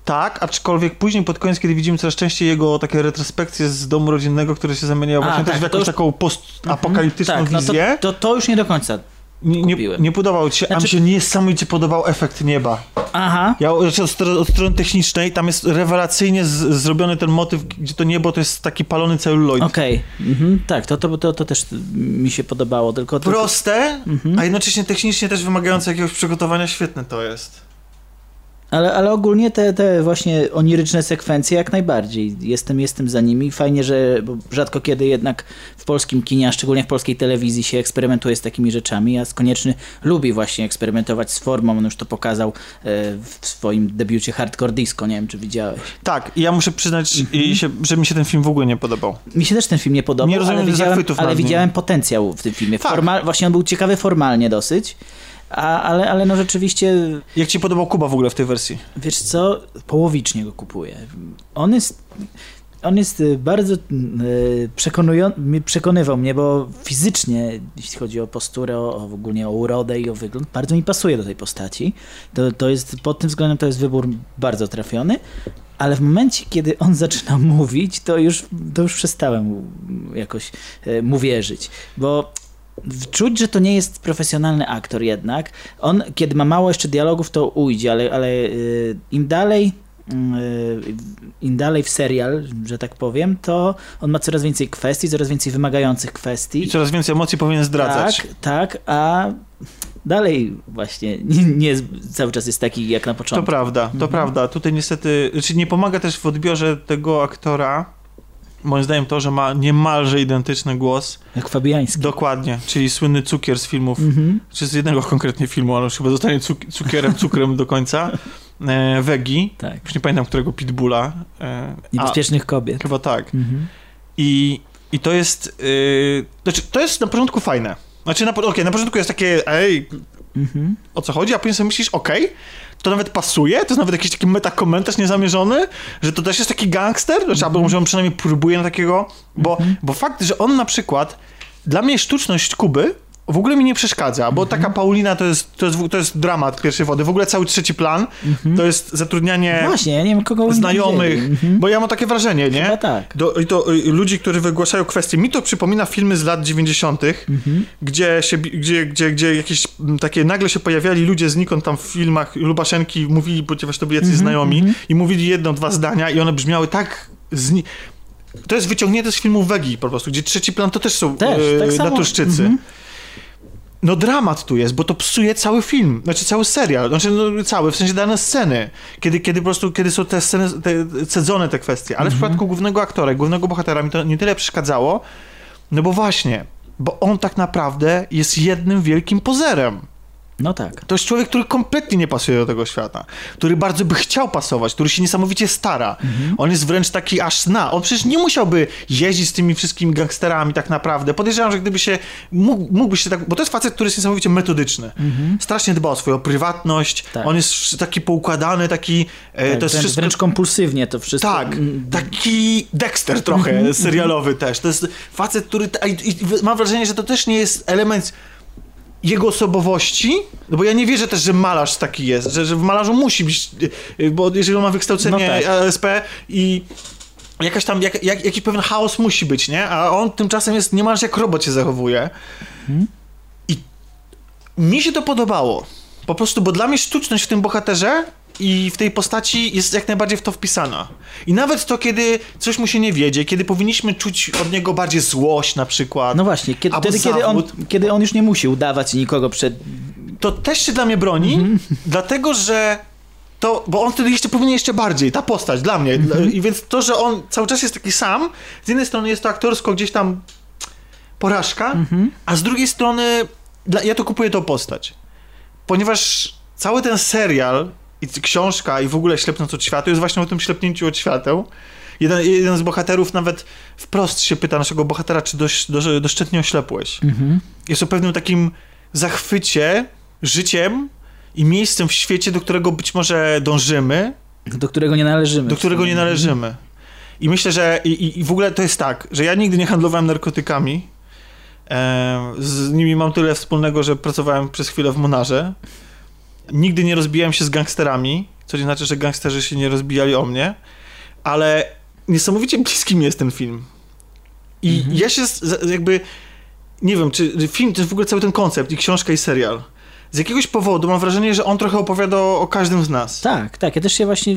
Tak, aczkolwiek później pod koniec, kiedy widzimy coraz częściej jego takie retrospekcje z domu rodzinnego, które się zamieniają
A,
właśnie
tak,
też w jakąś
już-
taką postapokaliptyczną
tak, no to,
wizję.
to, to już nie do końca
nie, nie, nie podobał ci się, a mi
Znaczy-
się niesamowicie podobał efekt nieba.
Aha.
Ja znaczy od, od strony technicznej, tam jest rewelacyjnie z, zrobiony ten motyw, gdzie to niebo to jest taki palony celuloid.
Okej, mhm, tak, to, to, to, to też mi się podobało, tylko... tylko-
Proste,
Mhm.
a jednocześnie technicznie też wymagające jakiegoś przygotowania, świetne to jest.
Ale, ale ogólnie te, te właśnie oniryczne sekwencje jak najbardziej. Jestem, jestem za nimi. Fajnie, że rzadko kiedy jednak w polskim kinie, a szczególnie w polskiej telewizji się eksperymentuje z takimi rzeczami. A Konieczny lubi właśnie eksperymentować z formą. On już to pokazał e, w swoim debiucie Hardcore Disco. Nie wiem, czy widziałeś.
Tak, i ja muszę przyznać,
Mhm.
się, że mi się ten film w ogóle nie podobał.
Mi się też ten film nie podobał,
Nie rozumiem
ale, widziałem, ale widziałem potencjał w tym filmie.
Tak.
Formal, właśnie on był ciekawy formalnie dosyć. A, ale, ale no rzeczywiście
Jak ci podobał Kuba w ogóle w tej wersji?
Wiesz co, połowicznie go kupuję. On jest, on jest y, bardzo y, przekonujący, przekonywał mnie, bo fizycznie, jeśli chodzi o posturę, o, o w ogóle o urodę i o wygląd, bardzo mi pasuje do tej postaci. To, to jest, pod tym względem to jest wybór bardzo trafiony. Ale w momencie, kiedy on zaczyna mówić, to już, to już przestałem jakoś e, mu wierzyć. Bo czuć, że to nie jest profesjonalny aktor jednak. On, kiedy ma mało jeszcze dialogów, to ujdzie, ale, ale y, im dalej y, im dalej w serial, że tak powiem, to on ma coraz więcej kwestii, coraz więcej wymagających kwestii.
I coraz więcej emocji powinien zdradzać.
Tak, tak, a dalej właśnie nie, nie cały czas jest taki jak na
To
początku.
prawda, to
Mhm.
prawda. Tutaj niestety, znaczy nie pomaga też w odbiorze tego aktora, moim zdaniem to, że ma niemalże identyczny głos.
Jak Fabiański.
Dokładnie, czyli słynny cukier z filmów,
Mhm.
czy z jednego konkretnie filmu, ale już chyba zostanie cuk- cukierem, cukrem do końca. E, Wegi,
Tak.
już nie pamiętam którego pitbulla. E,
Niebezpiecznych kobiet.
a, chyba tak.
Mhm.
I, I to jest, yy, znaczy to jest na początku fajne. Znaczy na, okej, na początku jest takie, ej,
Mhm.
o co chodzi, a później sobie myślisz, okej, to nawet pasuje, to jest nawet jakiś taki metakomentarz niezamierzony, że to też jest taki gangster, znaczy, albo może on przynajmniej próbuje na takiego, bo, bo fakt, że on na przykład, dla mnie sztuczność Kuby w ogóle mi nie przeszkadza, bo taka Paulina to jest, to, jest, to jest dramat pierwszej wody, w ogóle cały trzeci plan to jest zatrudnianie
Właśnie, ja nie wiem kogo
znajomych.
Mhm.
bo ja mam takie wrażenie, nie?
Chyba tak.
Do, i to y, ludzi, którzy wygłaszają kwestie. Mi to przypomina filmy z lat 90.,
Mhm.
gdzie, się, gdzie, gdzie, gdzie jakieś takie nagle się pojawiali ludzie znikąd tam w filmach Lubaszenki mówili, ponieważ to byli jacyś
Mhm,
znajomi i mówili jedno, dwa zdania i one brzmiały tak zni- to jest wyciągnięte z filmu Wegi po prostu, gdzie trzeci plan to też są
Też,
e,
tak
naturszczycy.
Mhm.
No dramat tu jest, bo to psuje cały film, znaczy cały serial, znaczy no, cały, w sensie dane sceny, kiedy, kiedy po prostu, kiedy są te sceny, te, cedzone te kwestie, ale w przypadku głównego aktora, głównego bohatera mi to nie tyle przeszkadzało, no bo właśnie, bo on tak naprawdę jest jednym wielkim pozerem.
No tak.
To jest człowiek, który kompletnie nie pasuje do tego świata, który bardzo by chciał pasować, który się niesamowicie stara. On jest wręcz taki aż zna. On przecież nie musiałby jeździć z tymi wszystkimi gangsterami tak naprawdę. Podejrzewam, że gdyby się, mógł, mógłby się tak, bo to jest facet, który jest niesamowicie metodyczny. Strasznie dba o swoją prywatność. On jest taki poukładany, taki, e,
Tak,
to jest
wręcz,
wszystko...
wręcz kompulsywnie to wszystko.
Tak, taki Dexter trochę
Mhm,
serialowy też. To jest facet, który. I, i mam wrażenie, że to też nie jest element jego osobowości, no bo ja nie wierzę też, że malarz taki jest, że, że w malarzu musi być, y, bo jeżeli on ma wykształcenie
No tak.
ASP i jakaś tam, jak, jak, jakiś pewien chaos musi być, nie? A on tymczasem jest niemalże jak robot się zachowuje. I mi się to podobało. Po prostu, bo dla mnie sztuczność w tym bohaterze i w tej postaci jest jak najbardziej w to wpisana. I nawet to, kiedy coś mu się nie wiedzie, kiedy powinniśmy czuć od niego bardziej złość na przykład.
No właśnie, kiedy, wtedy, kiedy on, kiedy on już nie musi udawać nikogo przed...
to też się dla mnie broni,
Mhm.
dlatego że to, bo on wtedy jeszcze powinien jeszcze bardziej, ta postać dla mnie.
Mhm.
I więc to, że on cały czas jest taki sam, z jednej strony jest to aktorsko gdzieś tam porażka,
Mhm.
a z drugiej strony dla, ja to kupuję tą postać. Ponieważ cały ten serial i książka i w ogóle Ślepnąc od świateł jest właśnie o tym ślepnięciu od świateł. Jeden, jeden z bohaterów nawet wprost się pyta naszego bohatera, czy dość, do, doszczętnie oślepłeś.
Mhm.
Jest o pewnym takim zachwycie życiem i miejscem w świecie, do którego być może dążymy,
Do którego nie należymy.
do którego nie należymy. I myślę, że i, i- i w ogóle to jest tak, że ja nigdy nie handlowałem narkotykami. E, z nimi mam tyle wspólnego, że pracowałem przez chwilę w Monarze. Nigdy nie rozbijałem się z gangsterami, co nie znaczy, że gangsterzy się nie rozbijali o mnie, ale niesamowicie bliski mi jest ten film. I ja się jakby nie wiem, czy film to jest w ogóle cały ten koncept i książka i serial. Z jakiegoś powodu mam wrażenie, że on trochę opowiada o, o każdym z nas.
Tak, tak. Ja też się właśnie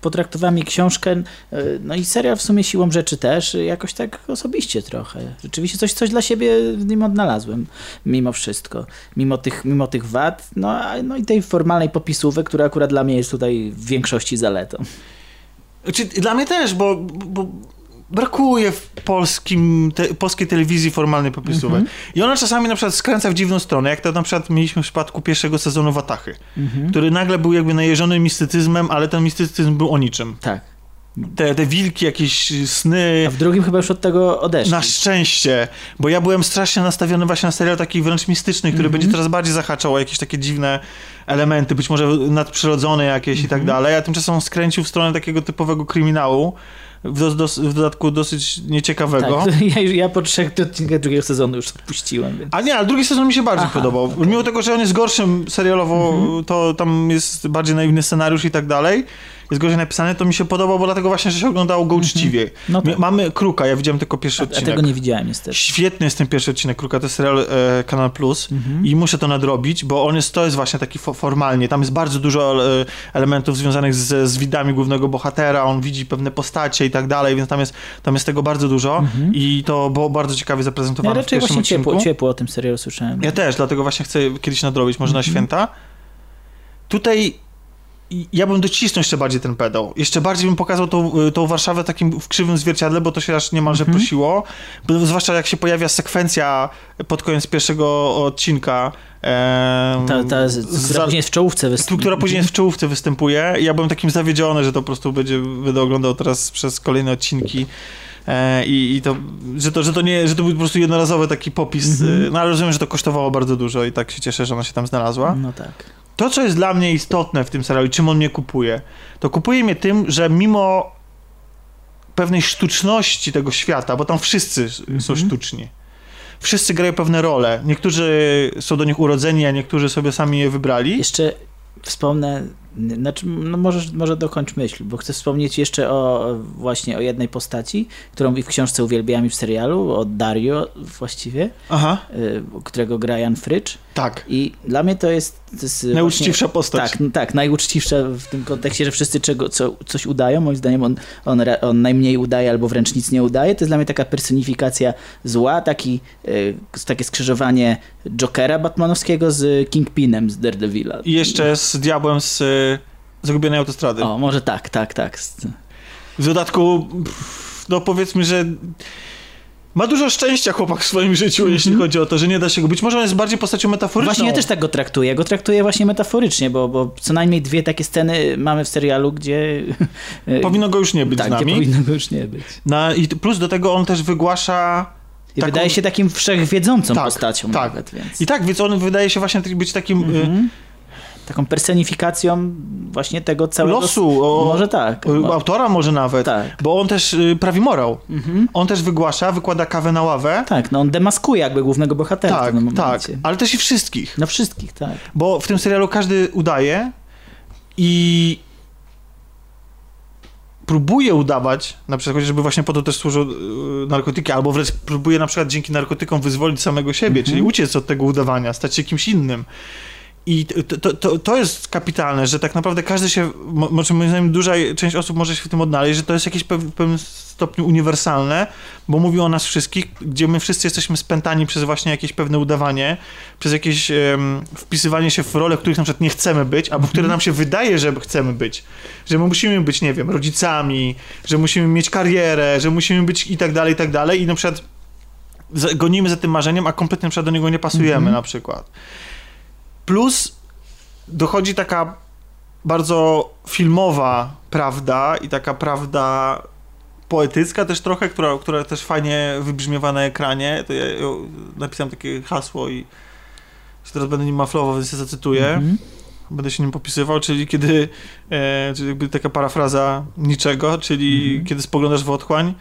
potraktowałem i książkę, e, no i serial w sumie siłą rzeczy też, jakoś tak osobiście trochę. Rzeczywiście coś, coś dla siebie w nim odnalazłem, mimo wszystko. Mimo tych, mimo tych wad, no, no i tej formalnej popisówek, która akurat dla mnie jest tutaj w większości zaletą.
Znaczy, dla mnie też, bo, bo brakuje w polskim, te, polskiej telewizji formalnej popisówek.
Mhm.
I ona czasami na przykład skręca w dziwną stronę, jak to na przykład mieliśmy w przypadku pierwszego sezonu Watachy,
Mhm.
który nagle był jakby najeżony mistycyzmem, ale ten mistycyzm był o niczym.
Tak.
Te, te wilki, jakieś sny.
A w drugim chyba już od tego odeszli.
Na szczęście, bo ja byłem strasznie nastawiony właśnie na serial taki wręcz mystyczny, który
Mhm.
będzie coraz bardziej zahaczał o jakieś takie dziwne elementy, być może nadprzyrodzone jakieś i
Mhm.
tak dalej, a tymczasem on skręcił w stronę takiego typowego kryminału, w, dos, w dodatku dosyć nieciekawego.
Tak, ja, ja po trzech odcinkach drugiego sezonu już odpuściłem. Więc...
A nie, ale drugi sezon mi się bardziej podobał. Mimo tego, że on jest gorszym serialowo,
Mhm.
to tam jest bardziej naiwny scenariusz i tak dalej, jest gorzej napisany, to mi się podobał, bo dlatego właśnie, że się oglądało go uczciwie.
No tak.
My- Mamy Kruka, ja widziałem tylko pierwszy
A
odcinek.
tego nie widziałem niestety.
Świetny jest ten pierwszy odcinek Kruka, to jest serial e, Kanal Plus
Mhm.
i muszę to nadrobić, bo on jest, to jest właśnie taki fo formalnie, tam jest bardzo dużo e, elementów związanych z, z widami głównego bohatera, on widzi pewne postacie i tak dalej, więc tam jest, tam jest tego bardzo dużo i to było bardzo ciekawie
Ja
zaprezentowane w
raczej właśnie ciepło, ciepło o tym serialu słyszałem.
Ja też, dlatego właśnie chcę kiedyś nadrobić, może na
Mhm.
święta. Tutaj ja bym docisnął jeszcze bardziej ten pedał. Jeszcze bardziej bym pokazał tą, tą Warszawę takim w krzywym zwierciadle, bo to się aż niemalże
Mhm.
prosiło. Bo zwłaszcza jak się pojawia sekwencja pod koniec pierwszego odcinka.
Ta, ta, z- która później jest w czołówce występuje.
która później jest w czołówce występuje. I ja byłem takim zawiedziony, że to po prostu będzie, będę oglądał teraz przez kolejne odcinki. E, i, I to, że to, że to nie, że to był po prostu jednorazowy taki popis,
Mhm.
e, no ale rozumiem, że to kosztowało bardzo dużo i tak się cieszę, że ona się tam znalazła.
No tak.
To, co jest dla mnie istotne w tym serialu, i czym on mnie kupuje, to kupuje mnie tym, że mimo pewnej sztuczności tego świata, bo tam wszyscy s-
Mhm.
są sztuczni. Wszyscy grają pewne role. Niektórzy są do nich urodzeni, a niektórzy sobie sami je wybrali.
Jeszcze wspomnę, znaczy, no może, może dokończ myśl, bo chcę wspomnieć jeszcze o właśnie o jednej postaci, którą i w książce uwielbiam i w serialu, o Dario właściwie,
Aha.
y, którego gra Jan Frycz.
Tak.
I dla mnie to jest... To jest
Najuczciwsza
właśnie,
postać.
Tak, no tak, najuczciwsza w tym kontekście, że wszyscy czego, co, coś udają. Moim zdaniem on, on, on najmniej udaje albo wręcz nic nie udaje. To jest dla mnie taka personifikacja zła, taki, y, takie skrzyżowanie Jokera batmanowskiego z Kingpinem z Daredevila.
I jeszcze z diabłem z y, Zagubionej Autostrady.
O, może tak, tak, tak.
W dodatku, no powiedzmy, że ma dużo szczęścia chłopak w swoim życiu, jeśli chodzi o to, że nie da się go być. Może on jest bardziej postacią metaforyczną.
Właśnie ja też tak go traktuję. Go traktuję właśnie metaforycznie, bo, bo co najmniej dwie takie sceny mamy w serialu, gdzie...
Powinno go już nie być
tak,
z nami.
Powinno go już nie być.
Na, I plus do tego on też wygłasza...
I wydaje się takim wszechwiedzącą
Tak,
postacią
tak.
nawet, więc...
I tak, więc on wydaje się właśnie być takim...
Mhm.
y,
Taką personifikacją właśnie tego całego...
Losu, o-
Może tak.
y, autora może nawet,
Tak.
bo on też y, prawi morał. On też wygłasza, wykłada kawę na ławę.
Tak, no on demaskuje jakby głównego bohatera w
Tak,
tym
tak, ale też i wszystkich.
No wszystkich, tak.
Bo w tym serialu każdy udaje i próbuje udawać, na przykład, żeby właśnie po to też służą y, narkotyki, albo wręcz próbuje na przykład dzięki narkotykom wyzwolić samego siebie,
Mhm.
czyli uciec od tego udawania, stać się kimś innym. I to, to, to, jest kapitalne, że tak naprawdę każdy się, moim zdaniem duża część osób może się w tym odnaleźć, że to jest jakieś w pewnym stopniu uniwersalne, bo mówi o nas wszystkich, gdzie my wszyscy jesteśmy spętani przez właśnie jakieś pewne udawanie, przez jakieś em, wpisywanie się w role, których na przykład nie chcemy być, albo które nam się wydaje, że chcemy być. Że my musimy być, nie wiem, rodzicami, że musimy mieć karierę, że musimy być i tak dalej, i tak dalej i na przykład gonimy za tym marzeniem, a kompletnie na przykład do niego nie pasujemy
Mhm.
na przykład. Plus dochodzi taka bardzo filmowa prawda i taka prawda poetycka też trochę, która, która też fajnie wybrzmiewa na ekranie. To ja, napisałem takie hasło i teraz będę nim maflował, więc się zacytuję.
Mhm.
będę się nim popisywał, czyli kiedy, e, czyli jakby taka parafraza niczego, czyli
Mhm.
kiedy spoglądasz w otchłań,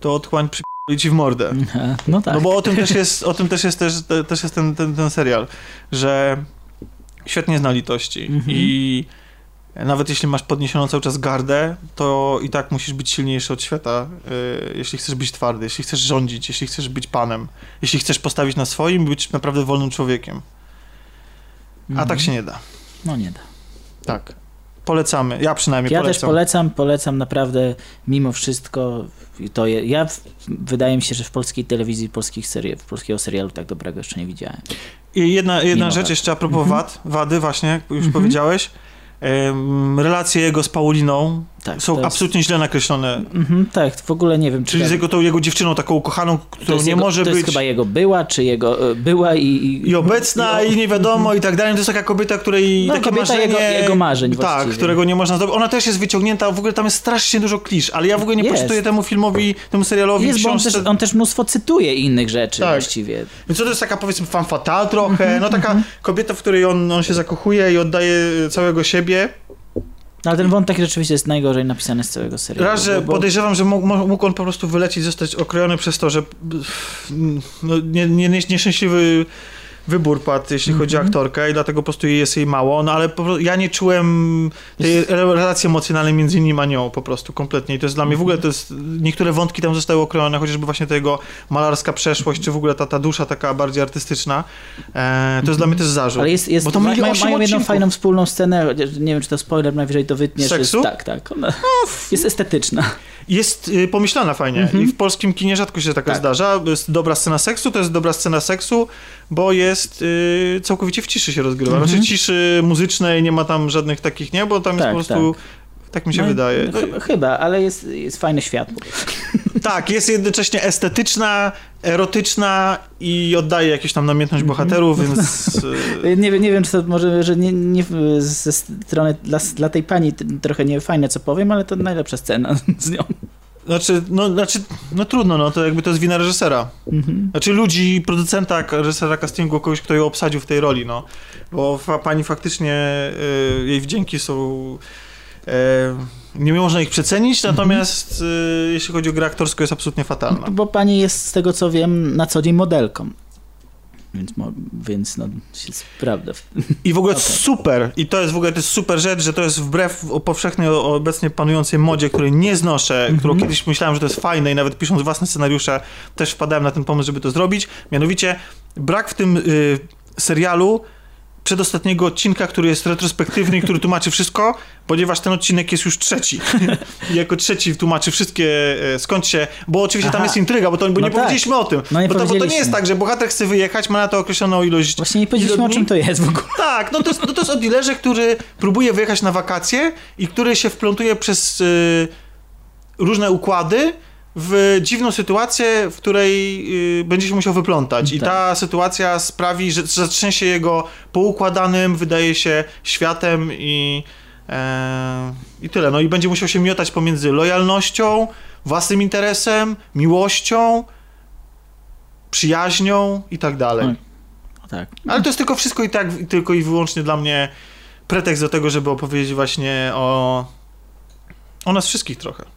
to otchłań przypali ci w mordę.
No tak.
No bo o tym też jest, o tym też jest, też, te- też jest ten, ten, ten serial, że świetnie zna litości
Mhm.
i nawet jeśli masz podniesioną cały czas gardę, to i tak musisz być silniejszy od świata, y, jeśli chcesz być twardy, jeśli chcesz rządzić, jeśli chcesz być panem, jeśli chcesz postawić na swoim i być naprawdę wolnym człowiekiem. A
Mhm.
tak się nie da.
No nie da.
Tak. Polecamy. Ja przynajmniej
Ja
polecam.
też polecam, polecam naprawdę mimo wszystko. To je, ja wydaje mi się, że w polskiej telewizji, polskich serii, w polskiego serialu tak dobrego jeszcze nie widziałem.
I jedna, jedna rzecz
wad.
jeszcze a propos
Mhm.
wad, wady właśnie, jak już
Mhm.
powiedziałeś. Em, relacje jego z Pauliną
Tak,
są
to jest-
absolutnie źle nakreślone.
Mhm, tak, w ogóle nie wiem. czy
Czyli
tak-
z jego, tą jego dziewczyną, taką ukochaną,
to
którą nie
jego,
może
to
być
jest chyba jego była, czy jego e, była i... I,
i obecna, i, nie wiadomo, i tak dalej. To jest taka kobieta, której
No,
takie
kobieta
marzenie...
jego- jego marzeń
Tak,
właściwie.
którego nie można zdobyć. Ona też jest wyciągnięta, w ogóle tam jest strasznie dużo klisz, ale ja w ogóle nie
Jest.
poczytuję temu filmowi, temu serialowi,
Jest, bo on
książce.
też, on też mnóstwo cytuje innych rzeczy
Tak.
właściwie.
Więc to jest taka powiedzmy fan fatal trochę,
Mhm,
no taka kobieta, w której on, on się zakochuje i oddaje całego siebie.
No, ale ten wątek rzeczywiście jest najgorzej napisany z całego serialu.
Raz, że
bo- bo-
podejrzewam, że mógł, mógł on po prostu wylecieć, zostać okrojony przez to, że no, nie, nie, nie, nieszczęśliwy wybór padł, jeśli chodzi o
Mhm.
aktorkę i dlatego po prostu jest jej mało, no ale prostu ja nie czułem tej re- relacji emocjonalnej między nim a nią po prostu kompletnie i to jest dla mnie w ogóle to jest, niektóre wątki tam zostały okrojone, chociażby właśnie tego malarska przeszłość, czy w ogóle ta, ta dusza taka bardziej artystyczna, e, to jest dla mnie też zarzut.
Ale jest, jest
bo to
ma, mają, mają jedną fajną wspólną scenę, nie wiem, czy to spoiler, najwyżej to wytniesz.
Seksu?
Jest, tak, tak. Ona jest estetyczna.
Jest y, pomyślana fajnie
Mhm.
i w polskim kinie rzadko się taka
Tak.
zdarza. Jest dobra scena seksu, to jest dobra scena seksu, bo jest y, całkowicie w ciszy się rozgrywa.
Mhm.
Znaczy ciszy muzycznej, nie ma tam żadnych takich, nie? Bo tam
Tak,
jest po prostu... Tak, mi się
No
wydaje.
no, chyba, ale jest, jest fajne światło.
Tak, jest jednocześnie estetyczna, erotyczna i oddaje jakąś tam namiętność bohaterów, więc...
Nie, wiem- nie wiem, czy to może, że nie, nie ze strony dla, dla tej pani trochę nie fajne, co powiem, ale to najlepsza scena z nią.
Znaczy, no, znaczy, no trudno, no to jakby to jest wina reżysera.
Mhm.
Znaczy ludzi, producenta, reżysera castingu, kogoś, kto ją obsadził w tej roli, no. Bo fa, pani faktycznie, y, jej wdzięki są... y, nie można ich przecenić,
Mhm.
natomiast y, jeśli chodzi o grę aktorską, jest absolutnie fatalna.
Bo pani jest, z tego co wiem, na co dzień modelką. Więc, więc no, się sprawdza.
I w ogóle super, i to jest w ogóle to jest super rzecz, że to jest wbrew powszechnej o- obecnie panującej modzie, której nie znoszę, którą kiedyś myślałem, że to jest fajne i nawet pisząc własne scenariusze też wpadałem na ten pomysł, żeby to zrobić. Mianowicie brak w tym y, serialu przedostatniego odcinka, który jest retrospektywny i który tłumaczy wszystko, ponieważ ten odcinek jest już trzeci. I jako trzeci tłumaczy wszystkie e, skąd się, bo oczywiście tam
Aha.
jest intryga, bo, to, bo
No
nie
tak.
powiedzieliśmy o tym.
No nie
bo, to, bo to nie jest tak, że bohater chce wyjechać, ma na to określoną ilość
Właśnie nie powiedzieliśmy, o czym to jest w ogóle.
Tak, no to jest, no to jest o dealerze, który próbuje wyjechać na wakacje i który się wplątuje przez y, różne układy w dziwną sytuację, w której y, będzie się musiał wyplątać. I
Tak.
ta sytuacja sprawi, że zatrzęsie jego poukładanym, wydaje się, światem i, e, i tyle. No i będzie musiał się miotać pomiędzy lojalnością, własnym interesem, miłością, przyjaźnią i tak dalej.
No tak.
Ale to jest tylko wszystko i tak, tylko i wyłącznie dla mnie pretekst do tego, żeby opowiedzieć właśnie o, o nas wszystkich trochę.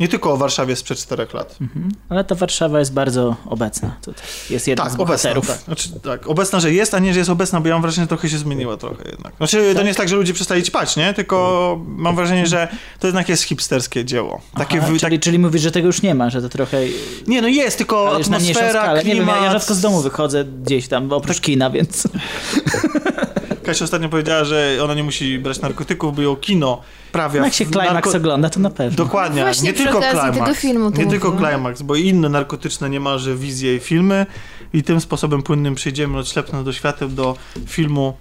Nie tylko o Warszawie sprzed czterech lat.
Mhm. Ale ta Warszawa jest bardzo obecna tutaj. Jest jeden z
Tak, obecna,
bohaterów.
tak. Znaczy, tak. Obecna, że jest, a nie, że jest obecna, bo ja mam wrażenie, że trochę się zmieniła trochę jednak. Znaczy, to nie jest tak, że ludzie przestali ćpać, nie? Tylko mam wrażenie, że to jednak jest hipsterskie dzieło. Takie
Aha,
wy,
czyli, czyli mówisz, że tego już nie ma, że to trochę...
tak, nie, no jest, tylko
już na
atmosfera,
skalę. Nie wiem, ja, ja
klimat.
rzadko z domu wychodzę gdzieś tam, oprócz kina, więc...
Kasia ostatnio powiedziała, że ona nie musi brać narkotyków, bo ją kino prawia.
No jak się Climax
narko-
ogląda, to na pewno.
Dokładnie,
Właśnie
nie tylko
tego filmu
nie tylko bo i inne narkotyczne niemalże wizje i filmy i tym sposobem płynnym przejdziemy od ślepna do świateł do filmu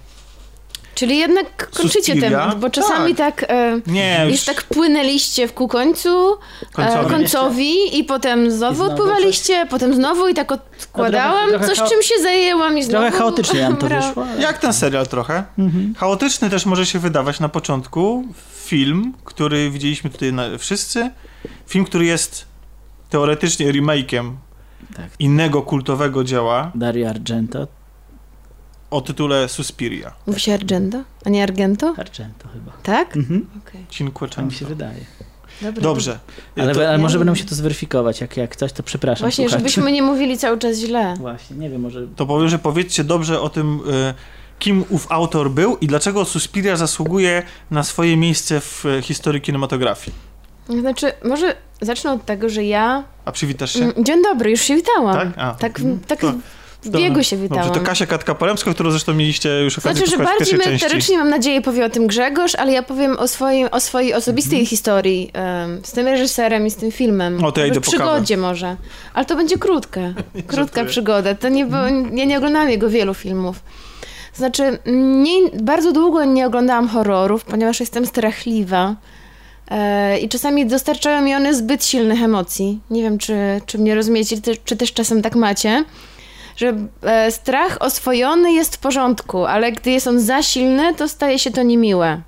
Czyli jednak kończycie
Suspiria?
temat, bo czasami tak, e,
Nie,
już tak płynęliście w ku końcu,
Końcowi.
e, końcowi i potem znowu
znowu
odpływaliście, potem znowu i tak odkładałam,
trochę
coś czym się zajęłam i znowu...
Trochę chaotycznie nam to wyszło. ale-
Jak ten serial trochę.
Mhm.
Chaotyczny też może się wydawać na początku. Film, który widzieliśmy tutaj na, wszyscy. Film, który jest teoretycznie remake'iem
Tak.
innego kultowego dzieła.
Dario Argento.
O tytule Suspiria.
Mówi się Argento, a nie Argento?
Argento chyba.
Tak?
Mhm.
Cinquecento.
Tak mi się wydaje.
Dobrze.
Ale,
To-
ale może będę musiał to zweryfikować, jak, jak coś, to przepraszam.
Właśnie,
słuchaczy.
żebyśmy nie mówili cały czas źle.
Właśnie, nie wiem, może...
To powiem, że powiedzcie dobrze o tym, y, kim ów autor był i dlaczego Suspiria zasługuje na swoje miejsce w y, historii kinematografii.
Znaczy, może zacznę od tego, że ja...
A przywitasz się?
Mm, Dzień dobry, już się witałam.
Tak? A.
Tak, tak
To-
w biegu się witałam.
Dobrze, to Kasia Katka-Polemska, którą zresztą mieliście już okazję
Znaczy, że bardziej
części.
merytorycznie mam nadzieję powie o tym Grzegorz, ale ja powiem o, swoim, o swojej osobistej historii em, z tym reżyserem i z tym filmem.
O, to ja idę
przygodzie może. Ale to będzie krótka. Krótka przygoda. To nie, było- ja nie oglądałam jego wielu filmów. Znaczy, nie, bardzo długo nie oglądałam horrorów, ponieważ jestem strachliwa. E, I czasami dostarczają mi one zbyt silnych emocji. Nie wiem, czy, czy mnie rozumiecie, czy też czasem tak macie. Że e, strach oswojony jest w porządku, ale gdy jest on za silny, to staje się to niemiłe.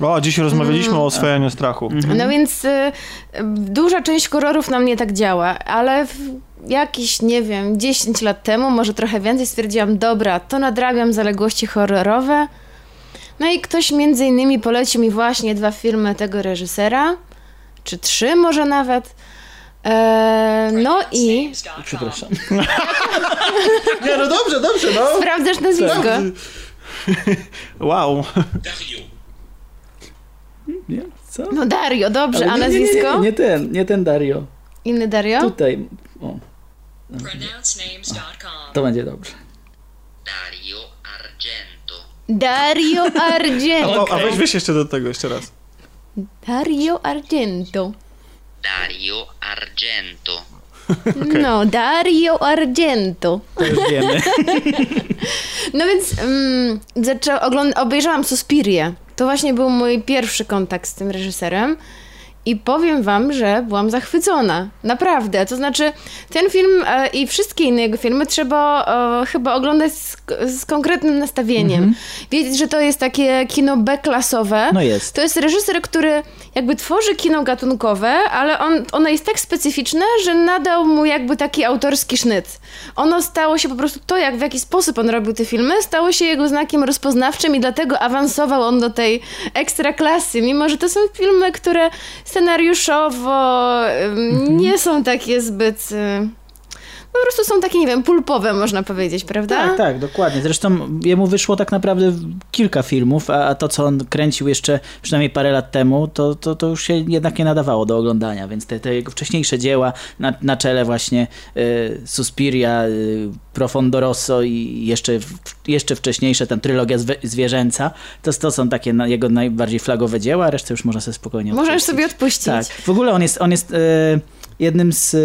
O, dziś rozmawialiśmy
Mm.
o oswajaniu strachu.
No więc y, duża część horrorów na mnie tak działa, ale w jakieś, nie wiem, 10 lat temu, może trochę więcej, stwierdziłam, dobra, to nadrabiam zaległości horrorowe. No i ktoś między innymi polecił mi właśnie dwa filmy tego reżysera, czy trzy może nawet. E, no i...
Przepraszam.
Nie, no dobrze, dobrze, no.
Sprawdzasz nazwisko?
Wow.
Nie? Co?
No Dario, dobrze,
Ale
a
nie, nie, nie,
nazwisko?
Nie, nie ten, nie ten Dario.
Inny Dario?
Tutaj. O, to będzie dobrze.
Dario Argento.
Dario
A,
Argento.
to, a weź, weź jeszcze do tego, jeszcze raz.
Dario Argento.
Dario Argento.
No, Dario Argento.
To już wiemy.
No więc um, zaczę, ogląd- obejrzałam Suspirię. To właśnie był mój pierwszy kontakt z tym reżyserem. I powiem wam, że byłam zachwycona. Naprawdę. To znaczy, ten film e, i wszystkie inne jego filmy trzeba e, chyba oglądać z, z konkretnym nastawieniem. Wiedzieć, że to jest takie kino B-klasowe.
No jest.
To jest reżyser, który jakby tworzy kino gatunkowe, ale on, ono jest tak specyficzne, że nadał mu jakby taki autorski sznyt. Ono stało się po prostu to, jak w jaki sposób on robił te filmy, stało się jego znakiem rozpoznawczym i dlatego awansował on do tej ekstra klasy, mimo że to są filmy, które scenariuszowo ym, nie są takie zbyt... y, Po prostu są takie, nie wiem, pulpowe, można powiedzieć, prawda?
Tak, tak, dokładnie. Zresztą jemu wyszło tak naprawdę kilka filmów, a, a to, co on kręcił jeszcze przynajmniej parę lat temu, to, to, to już się jednak nie nadawało do oglądania, więc te, te jego wcześniejsze dzieła, na, na czele właśnie y, Suspiria, y, Profondo Rosso i jeszcze, jeszcze wcześniejsze, tam trylogia zwierzęca, to, to są takie na, jego najbardziej flagowe dzieła, a resztę już można sobie spokojnie
Możesz
odpuścić.
sobie odpuścić.
Tak. W ogóle on jest, on jest e, jednym z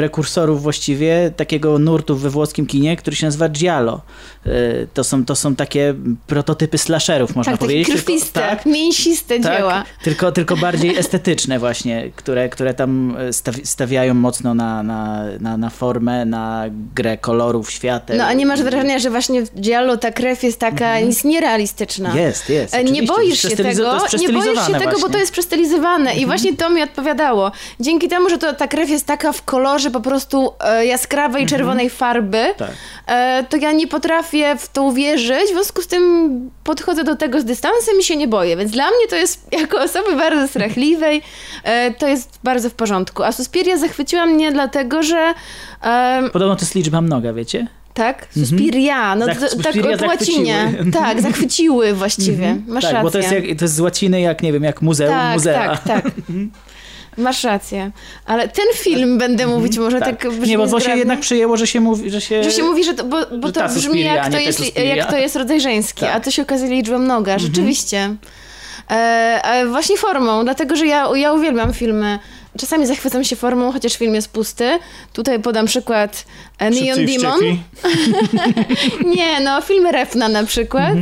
prekursorów właściwie takiego nurtu we włoskim kinie, który się nazywa Giallo. E, to, są, to są takie prototypy slasherów, można
tak,
powiedzieć. tylko-
krwiste,
tak,
mięsiste
tak,
dzieła.
Tylko, tylko bardziej estetyczne właśnie, które, które tam e, stawi- stawiają mocno na, na, na, na formę, na grę kolorów, świateł.
No a nie masz wrażenia, że właśnie w Giallo ta krew jest taka jest nierealistyczna?
Mhm. Jest, jest,
E, Nie
oczywiście.
boisz
To
się tego, nie boisz się tego, bo to jest przestylizowane i właśnie to mi odpowiadało. Dzięki temu, że to, ta krew jest taka w kolorze po prostu e, jaskrawej, czerwonej farby,
Tak.
e, to ja nie potrafię w to uwierzyć, w związku z tym podchodzę do tego z dystansem i się nie boję, więc dla mnie to jest, jako osoby bardzo strachliwej, e, to jest bardzo w porządku. A Suspiria zachwyciła mnie dlatego, że
Podobno to jest liczba mnoga, wiecie?
tak? Suspiria, no
Zach-
tak
Suspiria
po łacinie.
zachwyciły.
Tak, zachwyciły właściwie. Masz
tak,
rację.
bo to jest, jak, to jest z łaciny jak, nie wiem, jak muzeum,
tak,
muzea.
tak, tak. Masz rację. Ale ten film będę mówić może tak,
tak.
brzmi
Nie, bo to się jednak przyjęło, że się mówi, że się...
Że się mówi, że to, bo, bo
że
to brzmi
Suspiria,
jak to, jest,
Suspiria.
jak to jest rodzaj żeński,
Tak.
a to się okazuje liczbą mnoga, rzeczywiście. E, e, właśnie formą, dlatego że ja, ja uwielbiam filmy. Czasami zachwycam się formą, chociaż film jest pusty. Tutaj podam przykład e, Neon Demon. Nie, no, filmy Refna na przykład.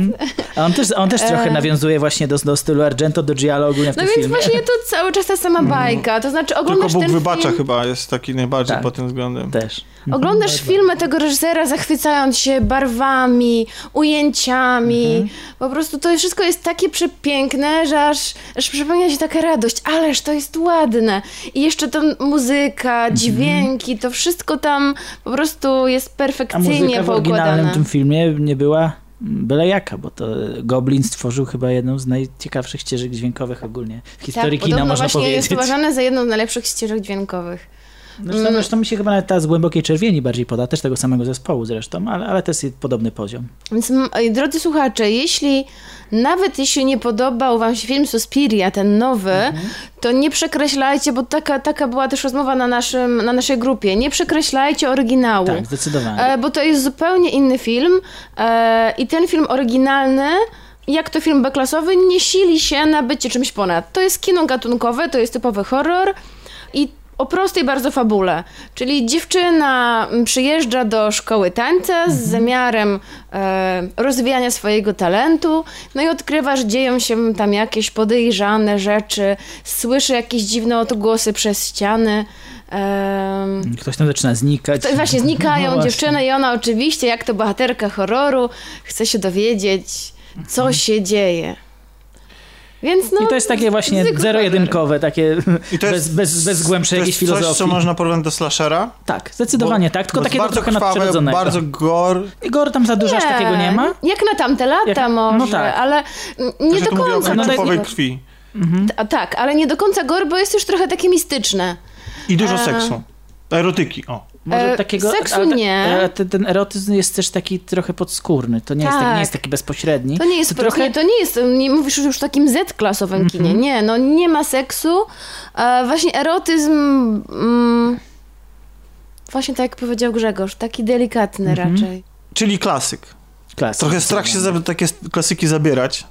A on też, on też trochę
E.
nawiązuje właśnie do, do stylu Argento, do Giallo ogólnie w
No
tym
więc
filmie.
właśnie to cały czas ta sama bajka. To znaczy
Tylko
oglądasz
Bóg
ten
wybacza
film...
chyba jest taki najbardziej
Tak.
pod tym względem.
Też.
Oglądasz filmy tego reżysera zachwycając się barwami, ujęciami. Po prostu to wszystko jest takie przepiękne, że aż, aż przypomina się taka radość. Ależ to jest ładne. I jeszcze ta muzyka, dźwięki, to wszystko tam po prostu jest
A
perfekcyjnie
muzyka w oryginalnym
poukładane.
tym filmie nie była byle jaka, bo to Goblin stworzył chyba jedną z najciekawszych ścieżek dźwiękowych ogólnie w historii
tak,
kina, można
właśnie
powiedzieć.
jest uważane za jedną z najlepszych ścieżek dźwiękowych.
Zresztą,
Mm.
zresztą mi się chyba nawet ta z Głębokiej Czerwieni bardziej poda, też tego samego zespołu zresztą, ale, ale to jest podobny poziom.
Więc drodzy słuchacze, jeśli nawet jeśli nie podobał wam się film Suspiria, ten nowy, to nie przekreślajcie, bo taka, taka była też rozmowa na, naszym, na naszej grupie, nie przekreślajcie oryginału.
Tak, zdecydowanie.
E, bo to jest zupełnie inny film e, i ten film oryginalny jak to film B-klasowy, nie sili się na bycie czymś ponad. To jest kino gatunkowe, to jest typowy horror i o prostej bardzo fabule. Czyli dziewczyna przyjeżdża do szkoły tańca z zamiarem e, rozwijania swojego talentu, no i odkrywa, że dzieją się tam jakieś podejrzane rzeczy, słyszy jakieś dziwne odgłosy przez ściany.
Ktoś tam zaczyna znikać.
to właśnie znikają
No
dziewczyny i ona oczywiście, jak to bohaterka horroru, chce się dowiedzieć, co się dzieje. Więc no,
I to jest takie właśnie zero-jedynkowe, takie
I to
bez,
jest-
bez, bez głębszej
To
jakiejś
jest coś,
filozofii.
co można porównać do slashera?
Tak, zdecydowanie tak, tylko
bo
takiego
bardzo
trochę
krwawe, bardzo gore.
I gore tam za dużo aż takiego nie ma?
Jak na tamte lata
Jak- no
może,
tak.
ale nie do
tu mówię o
końca. gore.
krwi.
Ta- Tak, ale nie do końca gore, bo jest już trochę takie mistyczne.
I dużo
E,
seksu. Erotyki, o.
Może
E,
takiego,
seksu nie.
ale ten, ten erotyzm jest też taki trochę podskórny. To nie, jest, taki,
Tak.
nie jest taki bezpośredni.
To nie jest,
to trochę...
nie, to nie jest, nie mówisz już o takim Z-klasowym
Mhm.
kinie, nie, no nie ma seksu, e, właśnie erotyzm, mm, właśnie tak jak powiedział Grzegorz, taki delikatny
Mhm.
raczej.
Czyli klasyk.
Klasyk.
Trochę strach się za, takie klasyki zabierać.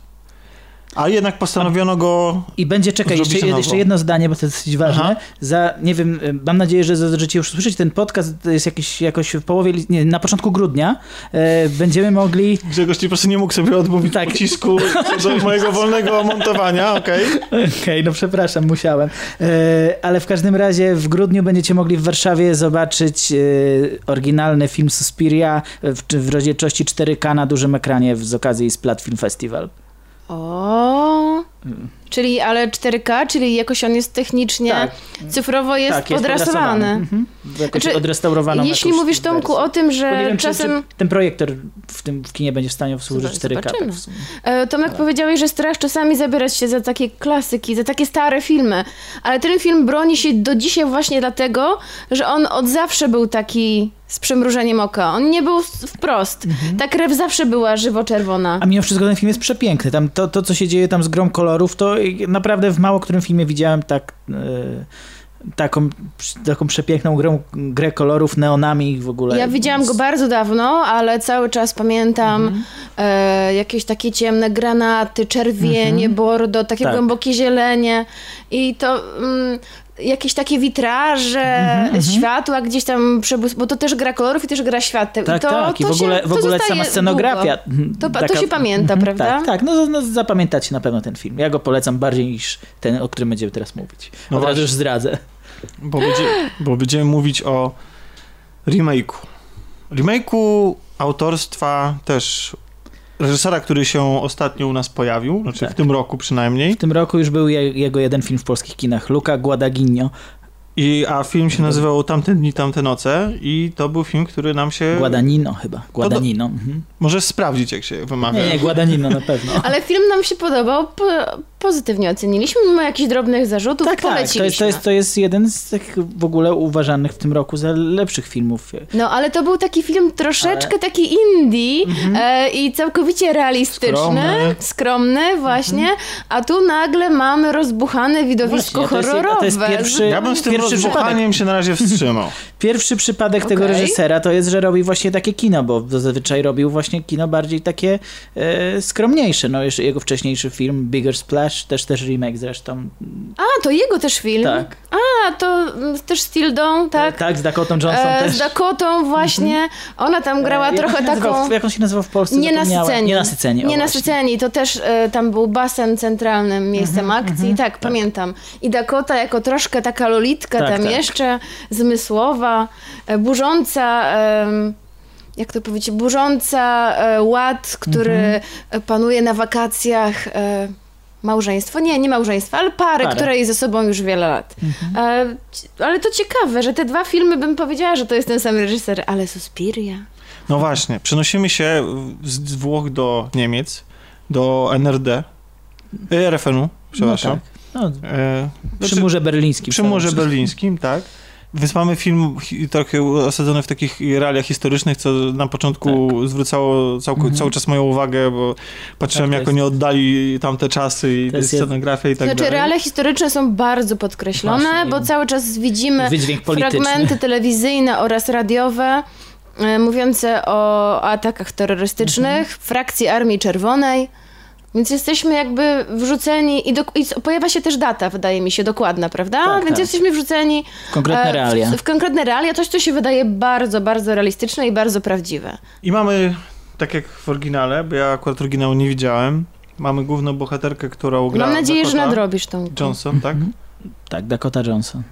A jednak postanowiono go.
I będzie, czekaj,
zrobić
jeszcze, jeszcze jedno zdanie, bo to jest dosyć ważne.
Aha.
Za, nie wiem, y, mam nadzieję, że zdążycie już usłyszeć ten podcast, to jest jakiś, jakoś w połowie, nie, na początku grudnia. E, będziemy mogli...
Grzegorz po prostu nie mógł sobie odmówić
Tak.
pocisku do mojego wolnego montowania, okej?
Okej, no przepraszam, musiałem. E, ale w każdym razie w grudniu będziecie mogli w Warszawie zobaczyć e, oryginalny film Suspiria w, w rozdzielczości 4K na dużym ekranie z okazji Splat Film Festival.
O, czyli ale 4K, czyli jakoś on jest technicznie,
Tak.
cyfrowo jest,
tak, jest
podrasowany.
Mhm. Jakoś
Znaczy,
odrestaurowaną
Jeśli mówisz Tomku
wersję.
o tym, że
wiem, czy,
czasem...
czy ten projektor w tym w kinie będzie w stanie służyć
Zobaczymy.
4K. Tak w sumie.
E, Tomek powiedziałeś, że strach czasami zabierać się za takie klasyki, za takie stare filmy, ale ten film broni się do dzisiaj właśnie dlatego, że on od zawsze był taki z przymrużeniem oka. On nie był wprost. Ta krew zawsze była żywo-czerwona.
A mimo wszystko ten film jest przepiękny. Tam to, to, co się dzieje tam z grą kolorów, to naprawdę w mało którym filmie widziałem tak, e, taką, taką przepiękną grę, grę kolorów, neonami i w ogóle.
Ja widziałam go bardzo dawno, ale cały czas pamiętam
Mhm.
e, jakieś takie ciemne granaty, czerwienie,
Mhm.
bordo, takie
Tak.
głębokie zielenie i to mm, jakieś takie witraże,
Mhm,
światła gdzieś tam przebłys... bo to też gra kolorów i też gra świateł.
Tak,
I to,
tak. I
to
w ogóle,
się,
w ogóle sama scenografia.
długo. To, pa- to
taka-
się pamięta,
Mhm,
prawda?
Tak, tak. No, no zapamiętacie na pewno ten film. Ja go polecam bardziej niż ten, o którym będziemy teraz mówić.
No
Od razu już zdradzę.
Bo, będzie, bo będziemy mówić o remake'u. Remake'u autorstwa też reżysera, który się ostatnio u nas pojawił, znaczy
Tak.
w tym roku przynajmniej.
W tym roku już był je, jego jeden film w polskich kinach. Luca Guadagnino.
I, a film się nazywał Tamte dni, tamte noce i to był film, który nam się...
Guadagnino chyba. Guadagnino. Mhm.
Możesz sprawdzić, jak się wymawia.
Nie, nie, Guadagnino na pewno.
Ale film nam się podobał, po, pozytywnie oceniliśmy, mimo jakichś drobnych zarzutów,
Tak, tak. To
poleciliśmy.
jest, to, jest, to jest jeden z tych w ogóle uważanych w tym roku za lepszych filmów.
No, ale to był taki film troszeczkę taki indie e, i całkowicie realistyczny,
Skromny.
skromny, właśnie, a tu nagle mamy rozbuchane widowisko
Właśnie, a to jest-
horrorowe.
to jest pierwszy-
Ja bym z tym
Pierwszy
rozbuchaniem się na razie wstrzymał.
Pierwszy przypadek tego
Okej.
reżysera to jest, że robi właśnie takie kino, bo zazwyczaj robił właśnie kino bardziej takie e, skromniejsze. No jeszcze jego wcześniejszy film Bigger Splash, też też remake zresztą.
A, to jego też film?
Tak.
A, to mm, też z Tildą, tak?
Tak, z Dakotą Johnson
E,
też.
z Dakotą właśnie. Ona tam grała
E,
trochę taką...
Jak on się nazywał w Polsce?
Nienasyceni.
Nienasyceni.
Nienasyceni. To też e, tam był basen centralnym miejscem
Mhm,
akcji. tak, pamiętam. I Dakota jako troszkę taka lolitka
Tak,
tam
tak.
jeszcze, zmysłowa, e, burząca... jak to powiedzieć, burząca e, ład, który
Mhm.
e, panuje na wakacjach. Małżeństwo? Nie, nie małżeństwo, ale parę,
Parę.
która jest ze sobą już wiele lat.
Mhm.
E, ale to ciekawe, że te dwa filmy bym powiedziała, że to jest ten sam reżyser, ale Suspiria.
No właśnie, przenosimy się z Włoch do Niemiec, do NRD, e, RFN-u, przepraszam.
No tak. No,
E,
przy
znaczy-
murze berlińskim.
Przy murze berlińskim, tak. Więc mamy film trochę osadzony w takich realiach historycznych, co na początku zwracało cał,
Mhm.
cały czas moją uwagę, bo patrzyłem,
Tak,
jak
jest-
oni oddali tamte czasy i
jest
scenografię i tak
znaczy,
dalej.
realia historyczne są bardzo podkreślone,
Właśnie.
bo cały czas widzimy fragmenty telewizyjne oraz radiowe e, mówiące o atakach terrorystycznych,
Mhm.
frakcji Armii Czerwonej. Więc jesteśmy jakby wrzuceni i, do, i pojawia się też data, wydaje mi się, dokładna, prawda?
Tak,
Więc
tak.
jesteśmy wrzuceni
W konkretne
e,
realia.
W, w konkretne realia, coś, co się wydaje bardzo, bardzo realistyczne i bardzo prawdziwe.
I mamy, tak jak w oryginale, bo ja akurat oryginału nie widziałem, mamy główną bohaterkę, którą gra
Mam nadzieję, że
Dakota
nadrobisz tą.
Johnson, tak?
Tak, Dakota Johnson.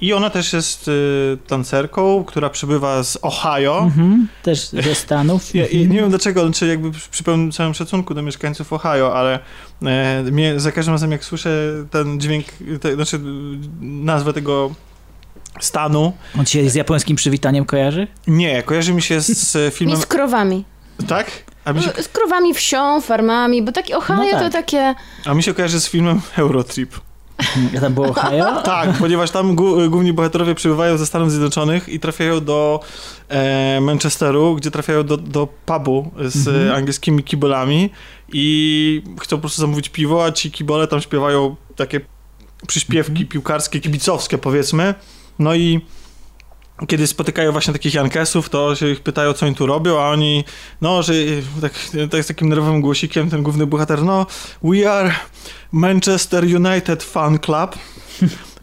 I ona też jest y, tancerką, która przybywa z Ohio.
Mhm. Też ze Stanów.
Ja, i nie wiem dlaczego, czy jakby przy pełnym całym szacunku do mieszkańców Ohio, ale e, mnie za każdym razem jak słyszę ten dźwięk, te, znaczy nazwę tego stanu,
On ci się z japońskim przywitaniem kojarzy?
nie, kojarzy mi się z,
I
filmem,
z krowami.
tak? Się,
Z krowami, wsią, farmami, bo takie Ohio
No tak.
to takie...
a mi się kojarzy z filmem Eurotrip.
Ja tam było Ohio?
Tak, ponieważ tam główni bohaterowie przybywają ze Stanów Zjednoczonych i trafiają do e, Manchesteru, gdzie trafiają do, do pubu z
Mhm.
angielskimi kibolami i chcą po prostu zamówić piwo, a ci kibole tam śpiewają takie przyśpiewki
Mhm.
piłkarskie, kibicowskie powiedzmy. No i kiedy spotykają właśnie takich Jankesów, to się ich pytają, co oni tu robią, a oni, no, że tak, tak z takim nerwowym głosikiem ten główny bohater, no, we are Manchester United Fan Club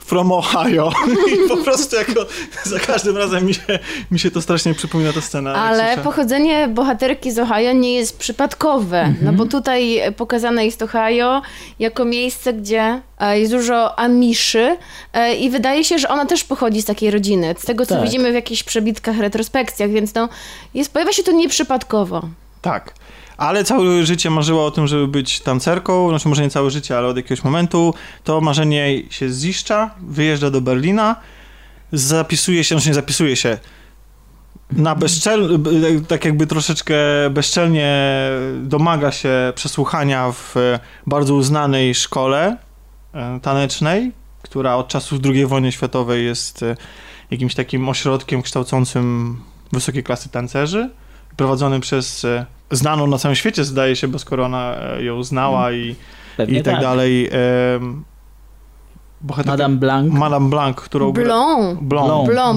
from Ohio. I po prostu jako za każdym razem mi się, mi się to strasznie przypomina ta scena.
Ale pochodzenie bohaterki z Ohio nie jest przypadkowe,
Mhm.
no bo tutaj pokazane jest Ohio jako miejsce, gdzie e, jest dużo Amiszy e, i wydaje się, że ona też pochodzi z takiej rodziny, z tego co
Tak.
widzimy w jakichś przebitkach, retrospekcjach, więc no, jest, pojawia się to nieprzypadkowo.
Tak. Ale całe życie marzyła o tym, żeby być tancerką, znaczy może nie całe życie, ale od jakiegoś momentu to marzenie się ziszcza, wyjeżdża do Berlina, zapisuje się, znaczy nie zapisuje się, na bezczel, tak jakby troszeczkę bezczelnie domaga się przesłuchania w bardzo uznanej szkole e, tanecznej, która od czasów II wojny światowej jest e, jakimś takim ośrodkiem kształcącym wysokiej klasy tancerzy, prowadzonym przez e, znaną na całym świecie, zdaje się, bo skoro ona e, ją znała i,
Pewnie
i tak,
tak.
dalej. bohaterka-
Madame Blanc.
Madame Blanc, którą gra...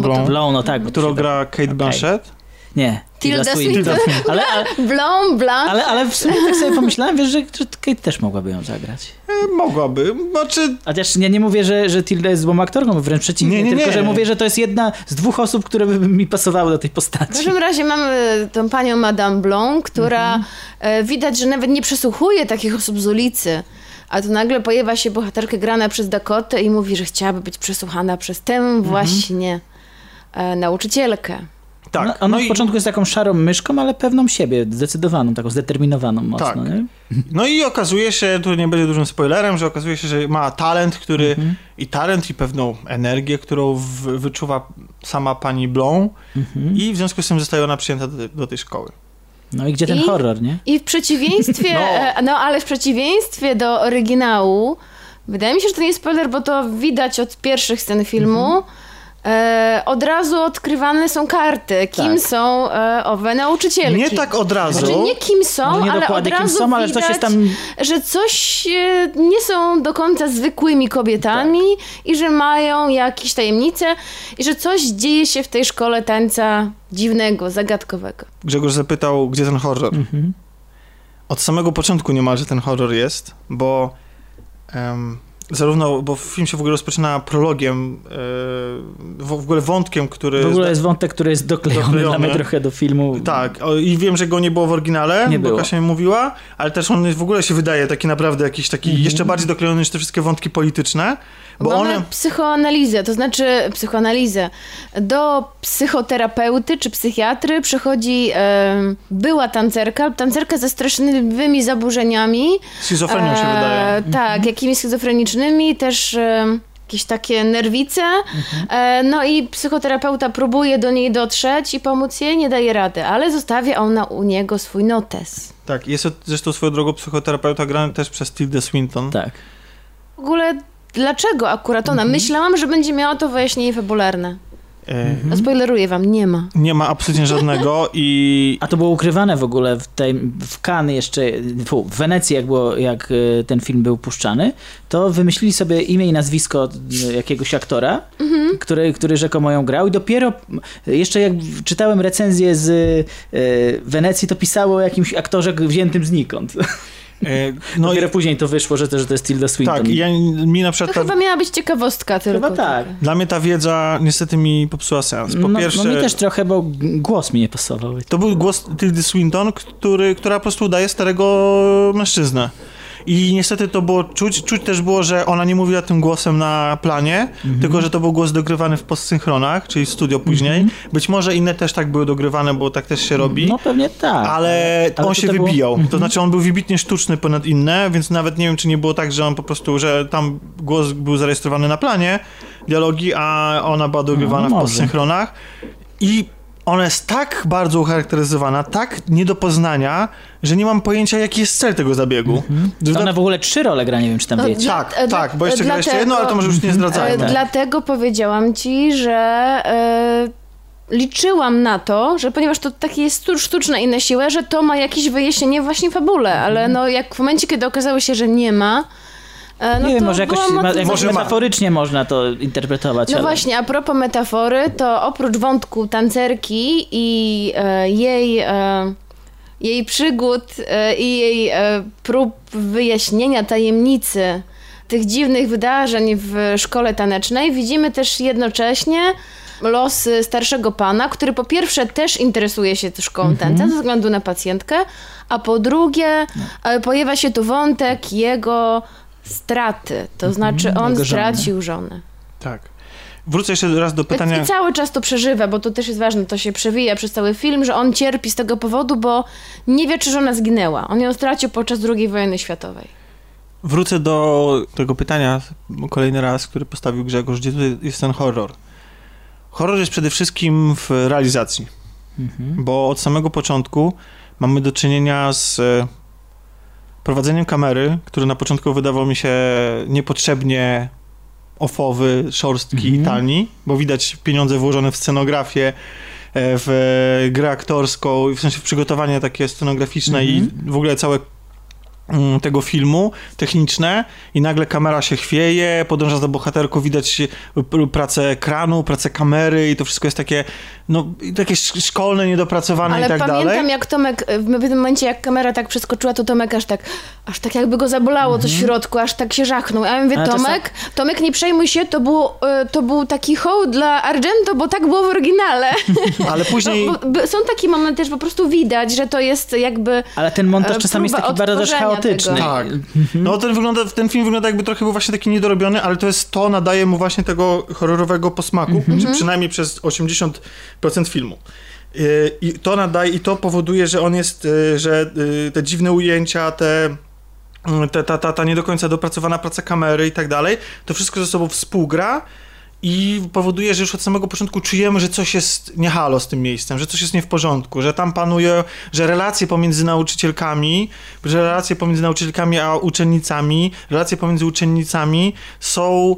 Bo to-
Blond, no tak.
Którą
się
gra Kate Blanchett.
Nie.
Tilda
Swinton. Ale, ale,
Blanc, Blanc.
ale, ale w sumie tak sobie pomyślałem, wiesz, że, że Kate też mogłaby ją zagrać.
E, Mogłaby, znaczy...
Chociaż nie, nie mówię, że, że Tilda jest złą aktorką, wręcz przeciwnie,
Nie, nie,
tylko
nie.
że mówię, że to jest jedna z dwóch osób, które by mi pasowały do tej
W
postaci.
każdym razie mamy tą panią Madame Blanc, która
Mhm.
e, widać, że nawet nie przesłuchuje takich osób z ulicy. A tu nagle pojawia się bohaterka grana przez Dakotę i mówi, że chciałaby być przesłuchana przez tę
Mhm.
właśnie e, nauczycielkę.
Tak.
No, ona w początku jest taką szarą myszką, ale pewną siebie, zdecydowaną, taką zdeterminowaną mocno.
Tak.
Nie?
No i okazuje się, tu nie będzie dużym spoilerem, że okazuje się, że ma talent, który
Mhm.
i talent i pewną energię, którą w, wyczuwa sama pani Blon
Mhm.
i w związku z tym zostaje ona przyjęta do, do tej szkoły.
No i gdzie ten
I-
horror, nie?
I w przeciwieństwie,
No.
no. no ale w przeciwieństwie do oryginału, wydaje mi się, że to nie jest spoiler, bo to widać od pierwszych scen filmu.
Mhm.
E, od razu odkrywane są karty, kim
Tak.
są e, owe nauczycielki.
Nie tak od razu.
Znaczy nie kim są,
Może nie
ale od
dokładnie kim
razu
są, ale
widać,
coś jest tam-
że coś e, nie są do końca zwykłymi kobietami i że mają jakieś tajemnice i że coś dzieje się w tej szkole tańca dziwnego, zagadkowego.
Grzegorz zapytał, gdzie ten horror.
Mhm.
Od samego początku niemalże ten horror jest, bo em, zarówno, bo film się w ogóle rozpoczyna prologiem, e, w, w ogóle wątkiem, który...
W ogóle jest wątek, który jest doklejony,
Doklejony.
mnie trochę do filmu.
Tak, o, i wiem, że go nie było w oryginale,
Nie
bo
było.
Kasia mi mówiła, ale też on w ogóle się wydaje taki naprawdę jakiś taki
Mhm.
jeszcze bardziej doklejony niż te wszystkie wątki polityczne, bo
Mamy
one...
psychoanalizę, to znaczy psychoanalizę. Do psychoterapeuty czy psychiatry przychodzi była tancerka, tancerka ze straszliwymi zaburzeniami.
Schizofrenią się wydaje.
Tak, jakimiś schizofrenicznymi, też jakieś takie nerwice. E, no i psychoterapeuta próbuje do niej dotrzeć i pomóc jej, nie daje rady, ale zostawia ona u niego swój notes.
Tak, jest to zresztą swoją drogą psychoterapeuta grany też przez Tilda Swinton.
Tak.
W ogóle dlaczego akurat ona? Myślałam, że będzie miała to wyjaśnienie fabularne.
E,
No spoileruję wam, nie ma.
Nie ma absolutnie żadnego i...
A to było ukrywane w ogóle w, tej, w Cannes jeszcze, fu, w Wenecji, jak, było, jak e, ten film był puszczany, to wymyślili sobie imię i nazwisko e, jakiegoś aktora,
Mhm.
który, który rzekomo ją grał i dopiero jeszcze jak czytałem recenzję z Wenecji, to pisało o jakimś aktorze wziętym znikąd.
E, no
dopiero później to wyszło, że to, że to jest Tilda Swinton.
Tak, ja, mi na
To
przykład... ta-
chyba miała być ciekawostka tylko.
Chyba tak.
Dla mnie ta wiedza niestety mi popsuła sens. Po
no,
pierwsze...
no mi też trochę, bo głos mi nie pasował.
To był głos Tildy Swinton, który, która po prostu udaje starego mężczyznę. I niestety to było czuć, czuć też było, że ona nie mówiła tym głosem na planie,
Mhm.
tylko że to był głos dogrywany w postsynchronach, czyli w studio później. Być może inne też tak były dogrywane, bo tak też się robi.
No pewnie tak.
Ale,
Ale
on się
to było-
wybijał.
Mhm.
To znaczy on był wybitnie sztuczny ponad inne, więc nawet nie wiem, czy nie było tak, że on po prostu, że tam głos był zarejestrowany na planie, dialogi, a ona była dogrywana
No,
w postsynchronach. I ona jest tak bardzo ucharakteryzowana, tak nie do poznania, że nie mam pojęcia, jaki jest cel tego zabiegu.
To ona w ogóle trzy role gra, nie wiem, czy tam
No,
wiecie.
dla-
Tak,
e, dla-
tak, bo jeszcze
e,
gra jeszcze
dlatego-
jedno, ale to może już nie
E,
zdradzajmy.
Dlatego powiedziałam ci, że e, liczyłam na to, że ponieważ to takie jest sztu- sztuczne i na siłę, że to ma jakieś wyjaśnienie właśnie w fabule, ale no jak w momencie, kiedy okazało się, że nie ma, e, no
nie wiem, może jakoś ma,
zaskoczona.
metaforycznie można to interpretować.
No
ale...
właśnie, a propos metafory, to oprócz wątku tancerki i e, jej, e, jej przygód e, i jej e, prób wyjaśnienia tajemnicy tych dziwnych wydarzeń w szkole tanecznej, widzimy też jednocześnie losy starszego pana, który po pierwsze też interesuje się szkołą
Mhm.
tańca ze względu na pacjentkę, a po drugie e, pojawia się tu wątek jego straty, to znaczy on
Jego żony.
stracił żonę.
Tak. Wrócę jeszcze raz do pytania.
I cały czas to przeżywa, bo to też jest ważne, to się przewija przez cały film, że on cierpi z tego powodu, bo nie wie, czy żona zginęła. On ją stracił podczas II wojny światowej.
Wrócę do tego pytania kolejny raz, który postawił Grzegorz, gdzie tutaj jest ten horror. Horror jest przede wszystkim w realizacji,
Mhm.
bo od samego początku mamy do czynienia z e, prowadzeniem kamery, który na początku wydawał mi się niepotrzebnie ofowy, szorstki i tani, bo widać pieniądze włożone w scenografię, e, w grę aktorską, w sensie w przygotowanie takie scenograficzne i w ogóle całe mm, tego filmu techniczne i nagle kamera się chwieje, podąża za bohaterką, widać pracę ekranu, pracę kamery i to wszystko jest takie, no, sz- szkolne, niedopracowane
Ale
i tak
pamiętam,
dalej.
jak Tomek, w w tym momencie, jak kamera tak przeskoczyła, to Tomek aż tak, aż tak jakby go zabolało coś w środku, aż tak się żachnął. A ja mówię,
czasem-
Tomek, Tomek, nie przejmuj się, to, było, e, to był taki hołd dla Argento, bo tak było w oryginale.
Ale później...
No, bo, bo są takie momenty, że po prostu widać, że to jest jakby
Ale ten montaż
e,
czasami jest taki bardzo też chaotyczny.
tego.
Tak. No ten, wygląda, ten film wygląda jakby trochę był właśnie taki niedorobiony, ale to jest to, nadaje mu właśnie tego horrorowego posmaku, czy przynajmniej przez 80% filmu. Yy, I to nadaje, i to powoduje, że on jest, yy, że yy, te dziwne ujęcia, te te- ta, ta, ta nie do końca dopracowana praca kamery i tak dalej, to wszystko ze sobą współgra i powoduje, że już od samego początku czujemy, że coś jest nie halo z tym miejscem, że coś jest nie w porządku, że tam panuje, że relacje pomiędzy nauczycielkami, że relacje pomiędzy nauczycielkami a uczennicami, relacje pomiędzy uczennicami są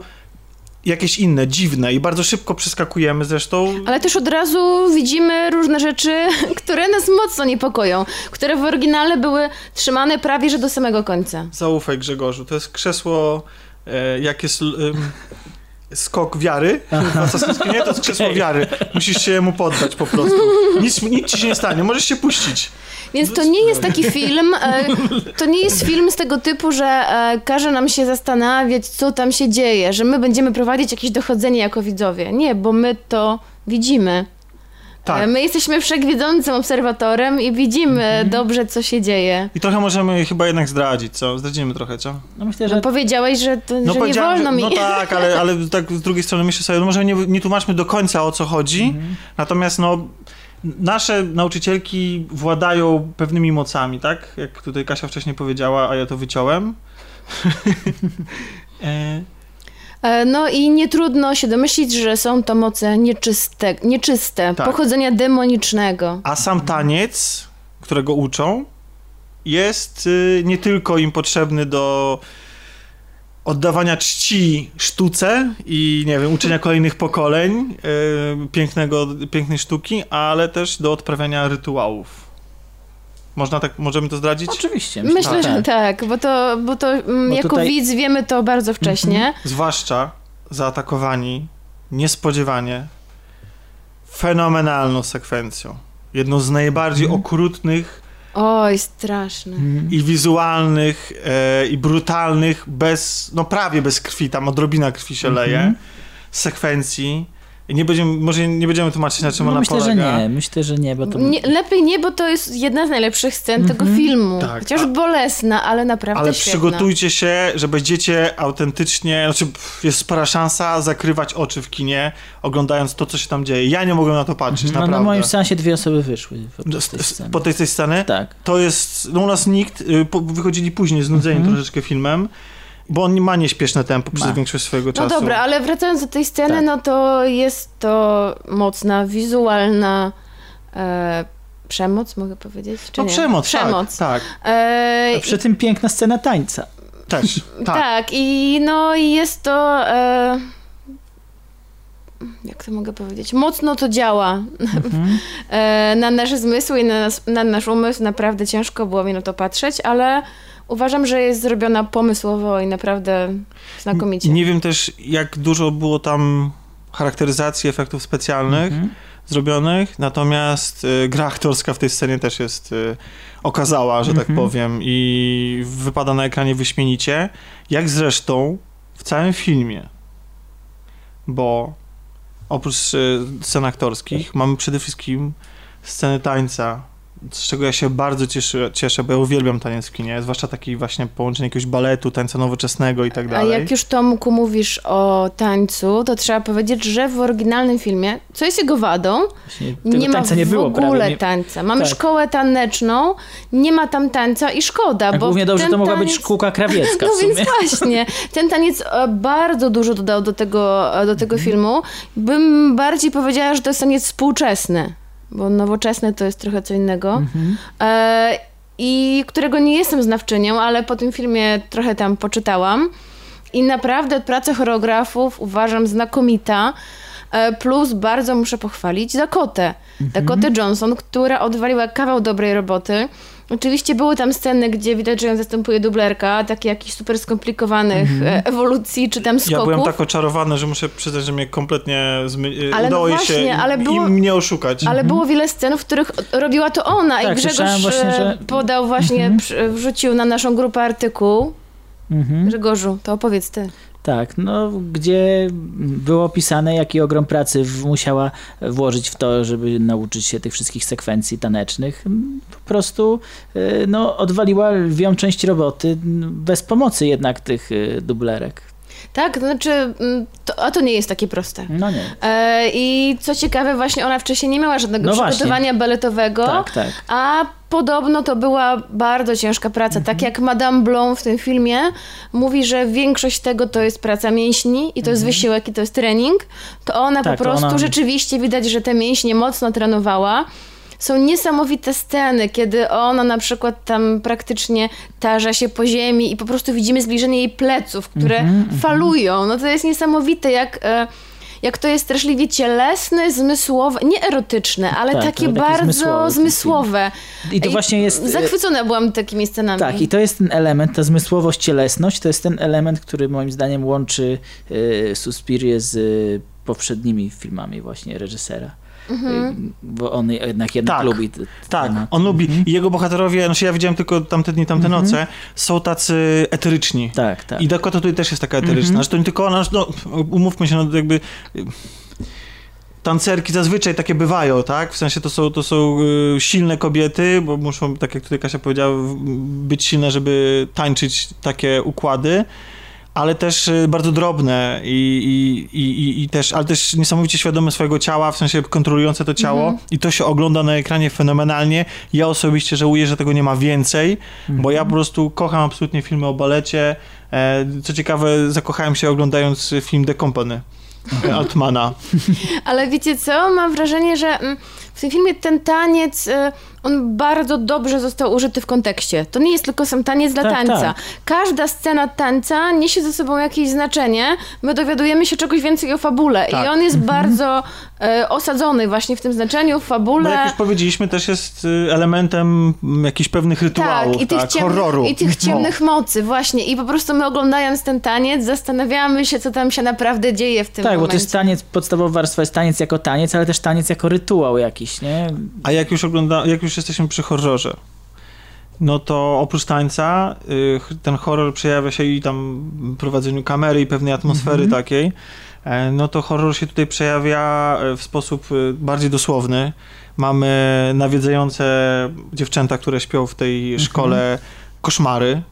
jakieś inne, dziwne i bardzo szybko przeskakujemy zresztą.
Ale też od razu widzimy różne rzeczy, które nas mocno niepokoją, które w oryginale były trzymane prawie że do samego końca.
Zaufaj Grzegorzu, to jest krzesło, e, jak jest skok wiary, w Assassin's Creed, nie, to jest krzesło
Okej.
wiary. Musisz się mu poddać po prostu. Nic, nic ci się nie stanie, możesz się puścić.
Więc to nie jest taki film, e, to nie jest film z tego typu, że e, każe nam się zastanawiać, co tam się dzieje, że my będziemy prowadzić jakieś dochodzenie jako widzowie. Nie, bo my to widzimy.
Tak.
E, My jesteśmy wszechwiedzącym obserwatorem i widzimy dobrze, co się dzieje.
I trochę możemy chyba jednak zdradzić, co? Zdradzimy trochę, co?
No myślę,
No,
że
powiedziałeś, że, to, że nie wolno
że-
mi.
No tak, ale, ale tak z drugiej strony myślę sobie, no może nie, nie tłumaczmy do końca o co chodzi, natomiast no nasze nauczycielki władają pewnymi mocami, tak? Jak tutaj Kasia wcześniej powiedziała, a ja to wyciąłem. E,
No i nie trudno się domyślić, że są to moce nieczyste, nieczyste
Tak.
pochodzenia demonicznego.
A sam taniec, którego uczą, jest y, nie tylko im potrzebny do oddawania czci sztuce i nie wiem, uczenia kolejnych pokoleń y, pięknego, pięknej sztuki, ale też do odprawiania rytuałów. Można tak, możemy to zdradzić?
Oczywiście.
Myślę, że tak, bo to, bo to mm,
Bo
jako
tutaj-
widz wiemy to bardzo wcześnie.
Zwłaszcza zaatakowani niespodziewanie fenomenalną sekwencją. Jedną z najbardziej okrutnych
Oj, straszne.
i wizualnych, e, i brutalnych, bez, no prawie bez krwi, tam odrobina krwi się leje,
Mhm.
sekwencji. Nie będziemy, może nie będziemy tłumaczyć, na czym
No,
ona
myślę, że
polega.
nie. Myślę, że nie, bo to...
Nie, lepiej nie, bo to jest jedna z najlepszych scen tego filmu.
Tak,
Chociaż
a-
bolesna, ale naprawdę
Ale
świetna.
przygotujcie się, że będziecie autentycznie, znaczy jest spora szansa zakrywać oczy w kinie, oglądając to, co się tam dzieje. Ja nie mogłem na to patrzeć,
No,
naprawdę.
na moim seansie dwie osoby wyszły
S-
tej
s-
sceny.
Po tej, tej sceny?
Tak.
To jest, no u nas nikt, y, po, wychodzili później, znudzeni
Mhm.
troszeczkę filmem, bo on ma nieśpieszne tempo przez
Ma.
większość swojego
No
czasu.
dobra, ale wracając do tej sceny,
Tak.
no to jest to mocna, wizualna e, przemoc, mogę powiedzieć? Czy
No
nie?
przemoc,
Przemoc.
tak,
E,
A przy tym piękna scena tańca.
Też,
tak. i no i jest to... E, jak to mogę powiedzieć? Mocno to działa
Mhm.
e, na nasze zmysły i na, nas, na nasz umysł. Naprawdę ciężko było mi na to patrzeć, ale uważam, że jest zrobiona pomysłowo i naprawdę znakomicie.
Nie wiem też, jak dużo było tam charakteryzacji efektów specjalnych
Mhm.
zrobionych, natomiast y, gra aktorska w tej scenie też jest y, okazała, że tak
Mhm.
powiem, i wypada na ekranie wyśmienicie, jak zresztą w całym filmie, bo oprócz y, scen aktorskich mamy przede wszystkim sceny tańca, z czego ja się bardzo cieszę, cieszę, bo ja uwielbiam taniec w kinie, zwłaszcza taki właśnie połączenie jakiegoś baletu, tańca nowoczesnego i tak
A
dalej.
jak już Tomku mówisz o tańcu, to trzeba powiedzieć, że w oryginalnym filmie, co jest jego wadą,
Właśnie
nie ma
tańca nie
w
było
ogóle
prawie. Nie...
tańca. Mamy
Tak.
szkołę taneczną, nie ma tam tańca i szkoda,
A
bo
głównie dobrze to mogła
taniec...
być szkółka krawiecka
No
w sumie.
więc właśnie, ten taniec e, bardzo dużo dodał do tego, e, do tego
Mhm.
filmu. Bym bardziej powiedziała, że to jest taniec współczesny, bo nowoczesny to jest trochę co innego.
Mhm.
E, I którego nie jestem znawczynią, ale po tym filmie trochę tam poczytałam. I naprawdę praca choreografów uważam znakomita. E, Plus bardzo muszę pochwalić Dakotę.
Mhm.
Dakotę Johnson, która odwaliła kawał dobrej roboty. Oczywiście były tam sceny, gdzie widać, że ją zastępuje dublerka, takie jakichś super skomplikowanych
Mhm.
e, ewolucji czy tam
Ja
skoków.
byłem tak oczarowany, że muszę przyznać, że mnie kompletnie zmy...
Ale no
udało jej
właśnie,
się
ale było-
im oszukać.
Ale było wiele scen, w których robiła to ona
Tak,
i Grzegorz
słyszałem właśnie,
e,
że-
podał właśnie,
Mhm.
przy- wrzucił na naszą grupę artykuł.
Mhm.
Grzegorzu, to opowiedz ty.
Tak, no gdzie było opisane, jaki ogrom pracy musiała włożyć w to, żeby nauczyć się tych wszystkich sekwencji tanecznych. Po prostu y, no, odwaliła lwią część roboty n- bez pomocy jednak tych y, dublerek.
Tak, to znaczy, mm, to, a to nie jest takie proste.
No nie.
E, I co ciekawe, właśnie ona wcześniej nie miała żadnego
No właśnie.
przygotowania baletowego,
Tak, tak.
a podobno to była bardzo ciężka praca.
Mhm.
Tak jak Madame Blom w tym filmie mówi, że większość tego to jest praca mięśni i to jest wysiłek i to jest trening, to ona
Mhm. Tak,
po prostu
ona-
rzeczywiście widać, że te mięśnie mocno trenowała. Są niesamowite sceny, kiedy ona na przykład tam praktycznie tarza się po ziemi i po prostu widzimy zbliżenie jej pleców, które
Mhm, mhm.
falują. No to jest niesamowite, jak, e, jak to jest straszliwie cielesne, zmysłowe, nie erotyczne, ale
Tak,
takie
takie
bardzo
zmysłowe
zmysłowe.
I to właśnie jest, e,
Zachwycona byłam takimi scenami.
Tak, i to jest ten element, ta zmysłowość, cielesność, to jest ten element, który moim zdaniem łączy y, Suspirię z poprzednimi filmami właśnie reżysera.
Mhm.
Y, Bo on jednak jednak
Tak,
lubi.
Tak,
temat.
on lubi. I jego bohaterowie, znaczy ja widziałem tylko tamte dni, tamte
Mhm.
noce, są tacy eteryczni.
Tak, tak.
I Dakota tutaj też jest taka eteryczna.
Mhm.
Że to nie tylko ona, no, umówmy się, no jakby... y, Tancerki zazwyczaj takie bywają, tak? W sensie to są, to są y, silne kobiety, bo muszą, tak jak tutaj Kasia powiedziała, być silne, żeby tańczyć takie układy, ale też y, bardzo drobne i, i, i, i, też, ale też niesamowicie świadome swojego ciała, w sensie kontrolujące to ciało
Mhm.
i to się ogląda na ekranie fenomenalnie. Ja osobiście żałuję, że tego nie ma więcej, bo ja po prostu kocham absolutnie filmy o balecie, E, co ciekawe, zakochałem się oglądając film The Company e, Altmana.
Ale wiecie co? Mam wrażenie, że mm, w tym filmie ten taniec, y, on bardzo dobrze został użyty w kontekście. To nie jest tylko sam taniec dla
Tak,
tańca.
tak.
Każda scena tańca niesie ze sobą jakieś znaczenie. My dowiadujemy się czegoś więcej o fabule.
Tak.
I on jest
Mhm.
bardzo y, osadzony właśnie w tym znaczeniu, w fabule.
Bo jak już powiedzieliśmy, też jest y, elementem jakichś pewnych rytuałów,
Tak, i tych,
tak,
ciemnych,
horroru.
i tych ciemnych mocy, właśnie. I po prostu my oglądając ten taniec, zastanawiamy się, co tam się naprawdę dzieje w tym
Tak, bo to
momencie.
jest taniec, podstawowa warstwa jest taniec jako taniec, ale też taniec jako rytuał jakiś, nie?
A jak już ogląda, jak już jesteśmy przy horrorze, no to oprócz tańca y, ten horror przejawia się i tam w prowadzeniu kamery i pewnej atmosfery
Mhm.
takiej, e, no to horror się tutaj przejawia e, w sposób y, bardziej dosłowny. Mamy nawiedzające dziewczęta, które śpią w tej
Mhm.
szkole koszmary,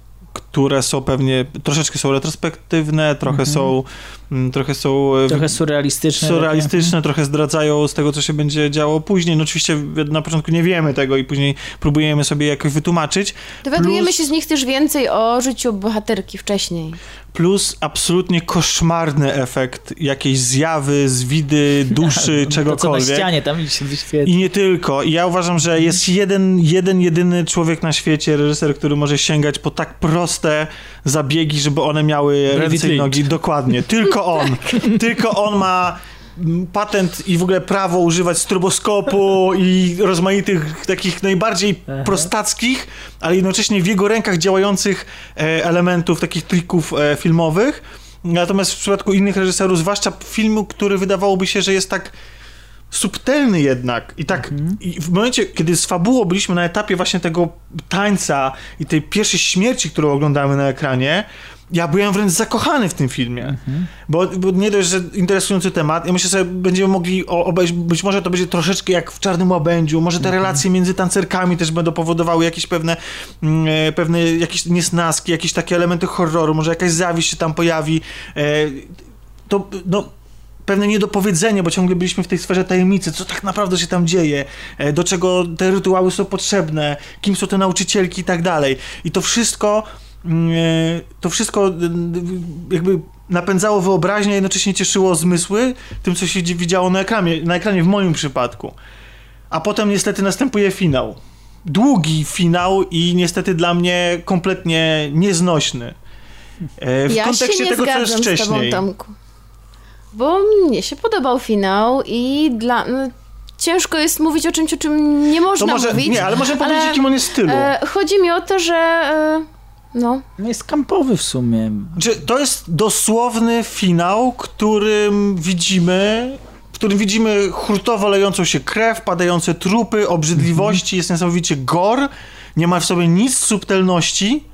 które są pewnie, troszeczkę są retrospektywne, trochę
Mhm.
są mm, trochę są e,
Trochę surrealistyczne.
surrealistyczne, trochę zdradzają z tego, co się będzie działo później. No oczywiście na początku nie wiemy tego i później próbujemy sobie jakoś wytłumaczyć.
Dowiadujemy
plus,
się z nich też więcej o życiu bohaterki wcześniej.
plus absolutnie koszmarny efekt jakiejś zjawy, zwidy, duszy,
To, co na
czegokolwiek.
ścianie tam się wyświetla.
I nie tylko. I ja uważam, że jest jeden, jeden, jedyny człowiek na świecie, reżyser, który może sięgać po tak proste zabiegi, żeby one miały
David
ręce i nogi. Dokładnie. Tylko on. Tylko on ma mm, patent i w ogóle prawo używać stroboskopu i rozmaitych takich najbardziej prostackich, ale jednocześnie w jego rękach działających e, elementów, takich trików e, filmowych. Natomiast w przypadku innych reżyserów, zwłaszcza filmu, który wydawałoby się, że jest tak subtelny jednak i tak i w momencie, kiedy z fabułą byliśmy na etapie właśnie tego tańca i tej pierwszej śmierci, którą oglądamy na ekranie, ja byłem wręcz zakochany w tym filmie. Bo, bo nie dość, że interesujący temat, ja myślę, że będziemy mogli o- obejrzeć, być może to będzie troszeczkę jak w Czarnym Łabędziu, może te relacje między tancerkami też będą powodowały jakieś pewne, mm, e, pewne jakieś niesnaski, jakieś takie elementy horroru, może jakaś zawiść się tam pojawi. E, to, no, pewne niedopowiedzenie, bo ciągle byliśmy w tej sferze tajemnicy, co tak naprawdę się tam dzieje, e, do czego te rytuały są potrzebne, kim są te nauczycielki i tak dalej. I to wszystko, mm, e, to wszystko jakby napędzało wyobraźnię, a jednocześnie cieszyło zmysły tym, co się widziało na ekranie, na ekranie w moim przypadku. A potem niestety następuje finał. Długi finał i niestety dla mnie kompletnie nieznośny. E, W
ja
kontekście tego, co jest
z tobą,
wcześniej.
Tomku. Bo mnie się podobał finał i dla... No, ciężko jest mówić o czymś, o czym nie można
To może,
mówić.
nie, ale możemy powiedzieć, jakim on jest w stylu.
E, chodzi mi o to, że... E, no.
Jest kampowy w sumie.
Znaczy, to jest dosłowny finał, którym widzimy, w którym widzimy hurtowo lejącą się krew, padające trupy, obrzydliwości, jest niesamowicie gore, nie ma w sobie nic subtelności,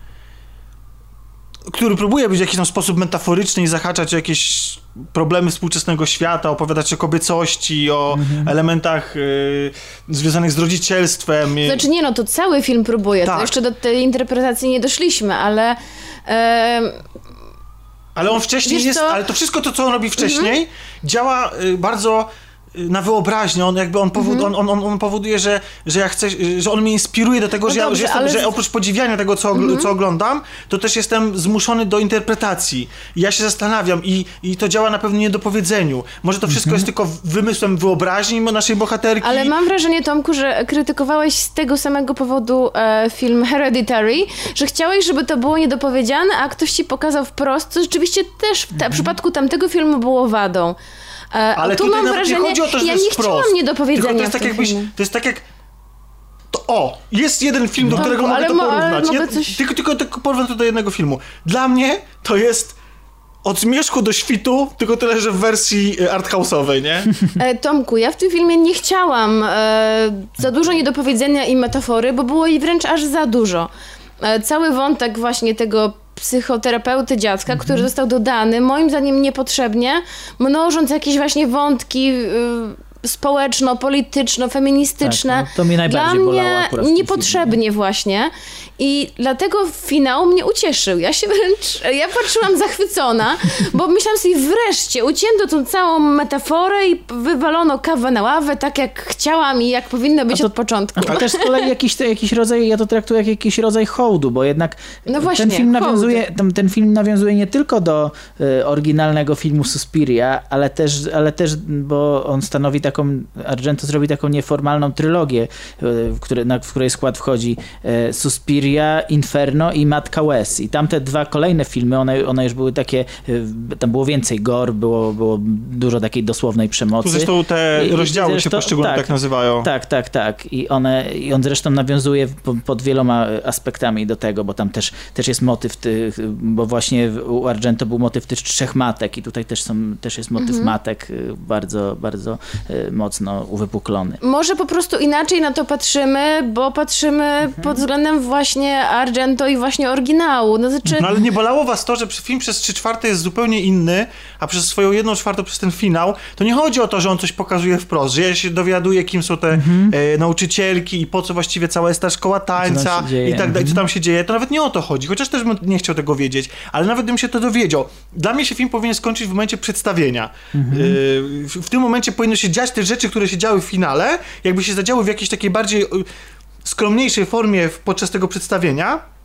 który próbuje być w jakiś tam sposób metaforyczny i zahaczać o jakieś problemy współczesnego świata, opowiadać o kobiecości, o elementach y, związanych z rodzicielstwem.
Znaczy nie no, to cały film próbuje.
Tak.
To jeszcze do tej interpretacji nie doszliśmy, ale... E,
Ale on wcześniej jest,
co? Mhm.
ale to wszystko to, co on robi wcześniej, działa y, bardzo y, na wyobraźnię, on jakby on, powod,
Mhm.
on, on, on powoduje, że, że ja chcę, y, że on mnie inspiruje do tego,
No
że, ja,
dobrze,
że, jestem,
ale-
że oprócz podziwiania tego, co,
Mhm.
co oglądam, to też jestem zmuszony do interpretacji. I ja się zastanawiam i, i to działa na pewno nie do powiedzeniu. Może to wszystko jest tylko wymysłem wyobraźni naszej bohaterki.
Ale mam wrażenie, Tomku, że krytykowałeś z tego samego powodu e, film Hereditary, że chciałeś, żeby to było niedopowiedziane, a ktoś ci pokazał wprost, co rzeczywiście też w, ta, w przypadku tamtego filmu było wadą. E, a
Ale
tu mam wrażenie,
nie chodzi o to, że
ja
to jest
nie chciałam
wprost.
niedopowiedzenia
Tylko to jest tak jakbyś,
filmie.
to jest tak jak to, o, jest jeden film, do
No,
którego mogę to porównać.
mogę coś-
tylko, tylko, tylko porównam to do jednego filmu. Dla mnie to jest od zmierzchu do świtu, tylko tyle, że w wersji e, arthouse'owej, nie?
E, Tomku, ja w tym filmie nie chciałam e, za dużo niedopowiedzenia i metafory, bo było jej wręcz aż za dużo. E, cały wątek właśnie tego psychoterapeuty dziadka,
Mhm.
który został dodany, moim zdaniem niepotrzebnie, mnożąc jakieś właśnie wątki y, społeczno-polityczno-feministyczne.
Tak, no, to mnie najbardziej
Dla mnie niepotrzebnie właśnie. I dlatego finał mnie ucieszył. Ja się wręcz, ja patrzyłam zachwycona, bo myślałam sobie wreszcie, ucięto tą całą metaforę i wywalono kawę na ławę, tak jak chciałam i jak powinno być od początku.
A to też z kolei jakiś, jakiś rodzaj, ja to traktuję jak jakiś rodzaj hołdu, bo jednak
No właśnie,
ten, film nawiązuje, ten, ten film nawiązuje nie tylko do e, oryginalnego filmu Suspiria, ale też, ale też, bo on stanowi taką, Argento zrobi taką nieformalną trylogię, e, w, której, na, w której skład wchodzi e, Suspiria, Inferno i Matka Łez. I tamte dwa kolejne filmy, one, one już były takie, e, tam było więcej gore, było, było dużo takiej dosłownej przemocy.
Tu zresztą te rozdziały się
zresztą-
poszczególne tak nazywają.
Tak, tak, tak. I, one, I on zresztą nawiązuje po, pod wieloma aspektami do tego, bo tam też, też jest motyw tych, bo właśnie u Argento był motyw tych trzech matek i tutaj też, są, też jest motyw
Mhm.
matek bardzo, bardzo mocno uwypuklony.
Może po prostu inaczej na to patrzymy, bo patrzymy
Mhm.
pod względem właśnie Argento i właśnie oryginału. No, znaczy,
No ale nie bolało was to, że film przez 3 czwarte jest zupełnie inny, a przez swoją jedną czwartą, przez ten finał, to nie chodzi o to, że on coś pokazuje wprost, że ja się dowiaduję, kim są te e, nauczycielki i po co właściwie cała jest ta szkoła tańca i tak dalej, co
Mhm.
tam się dzieje, to nawet nie o to chodzi, chociaż też bym nie chciał tego wiedzieć, ale nawet bym się to dowiedział. Dla mnie się film powinien skończyć w momencie przedstawienia.
Mhm.
E, w, w tym momencie powinno się dziać te rzeczy, które się działy w finale, jakby się zadziały w jakiejś takiej bardziej e, skromniejszej formie podczas tego przedstawienia,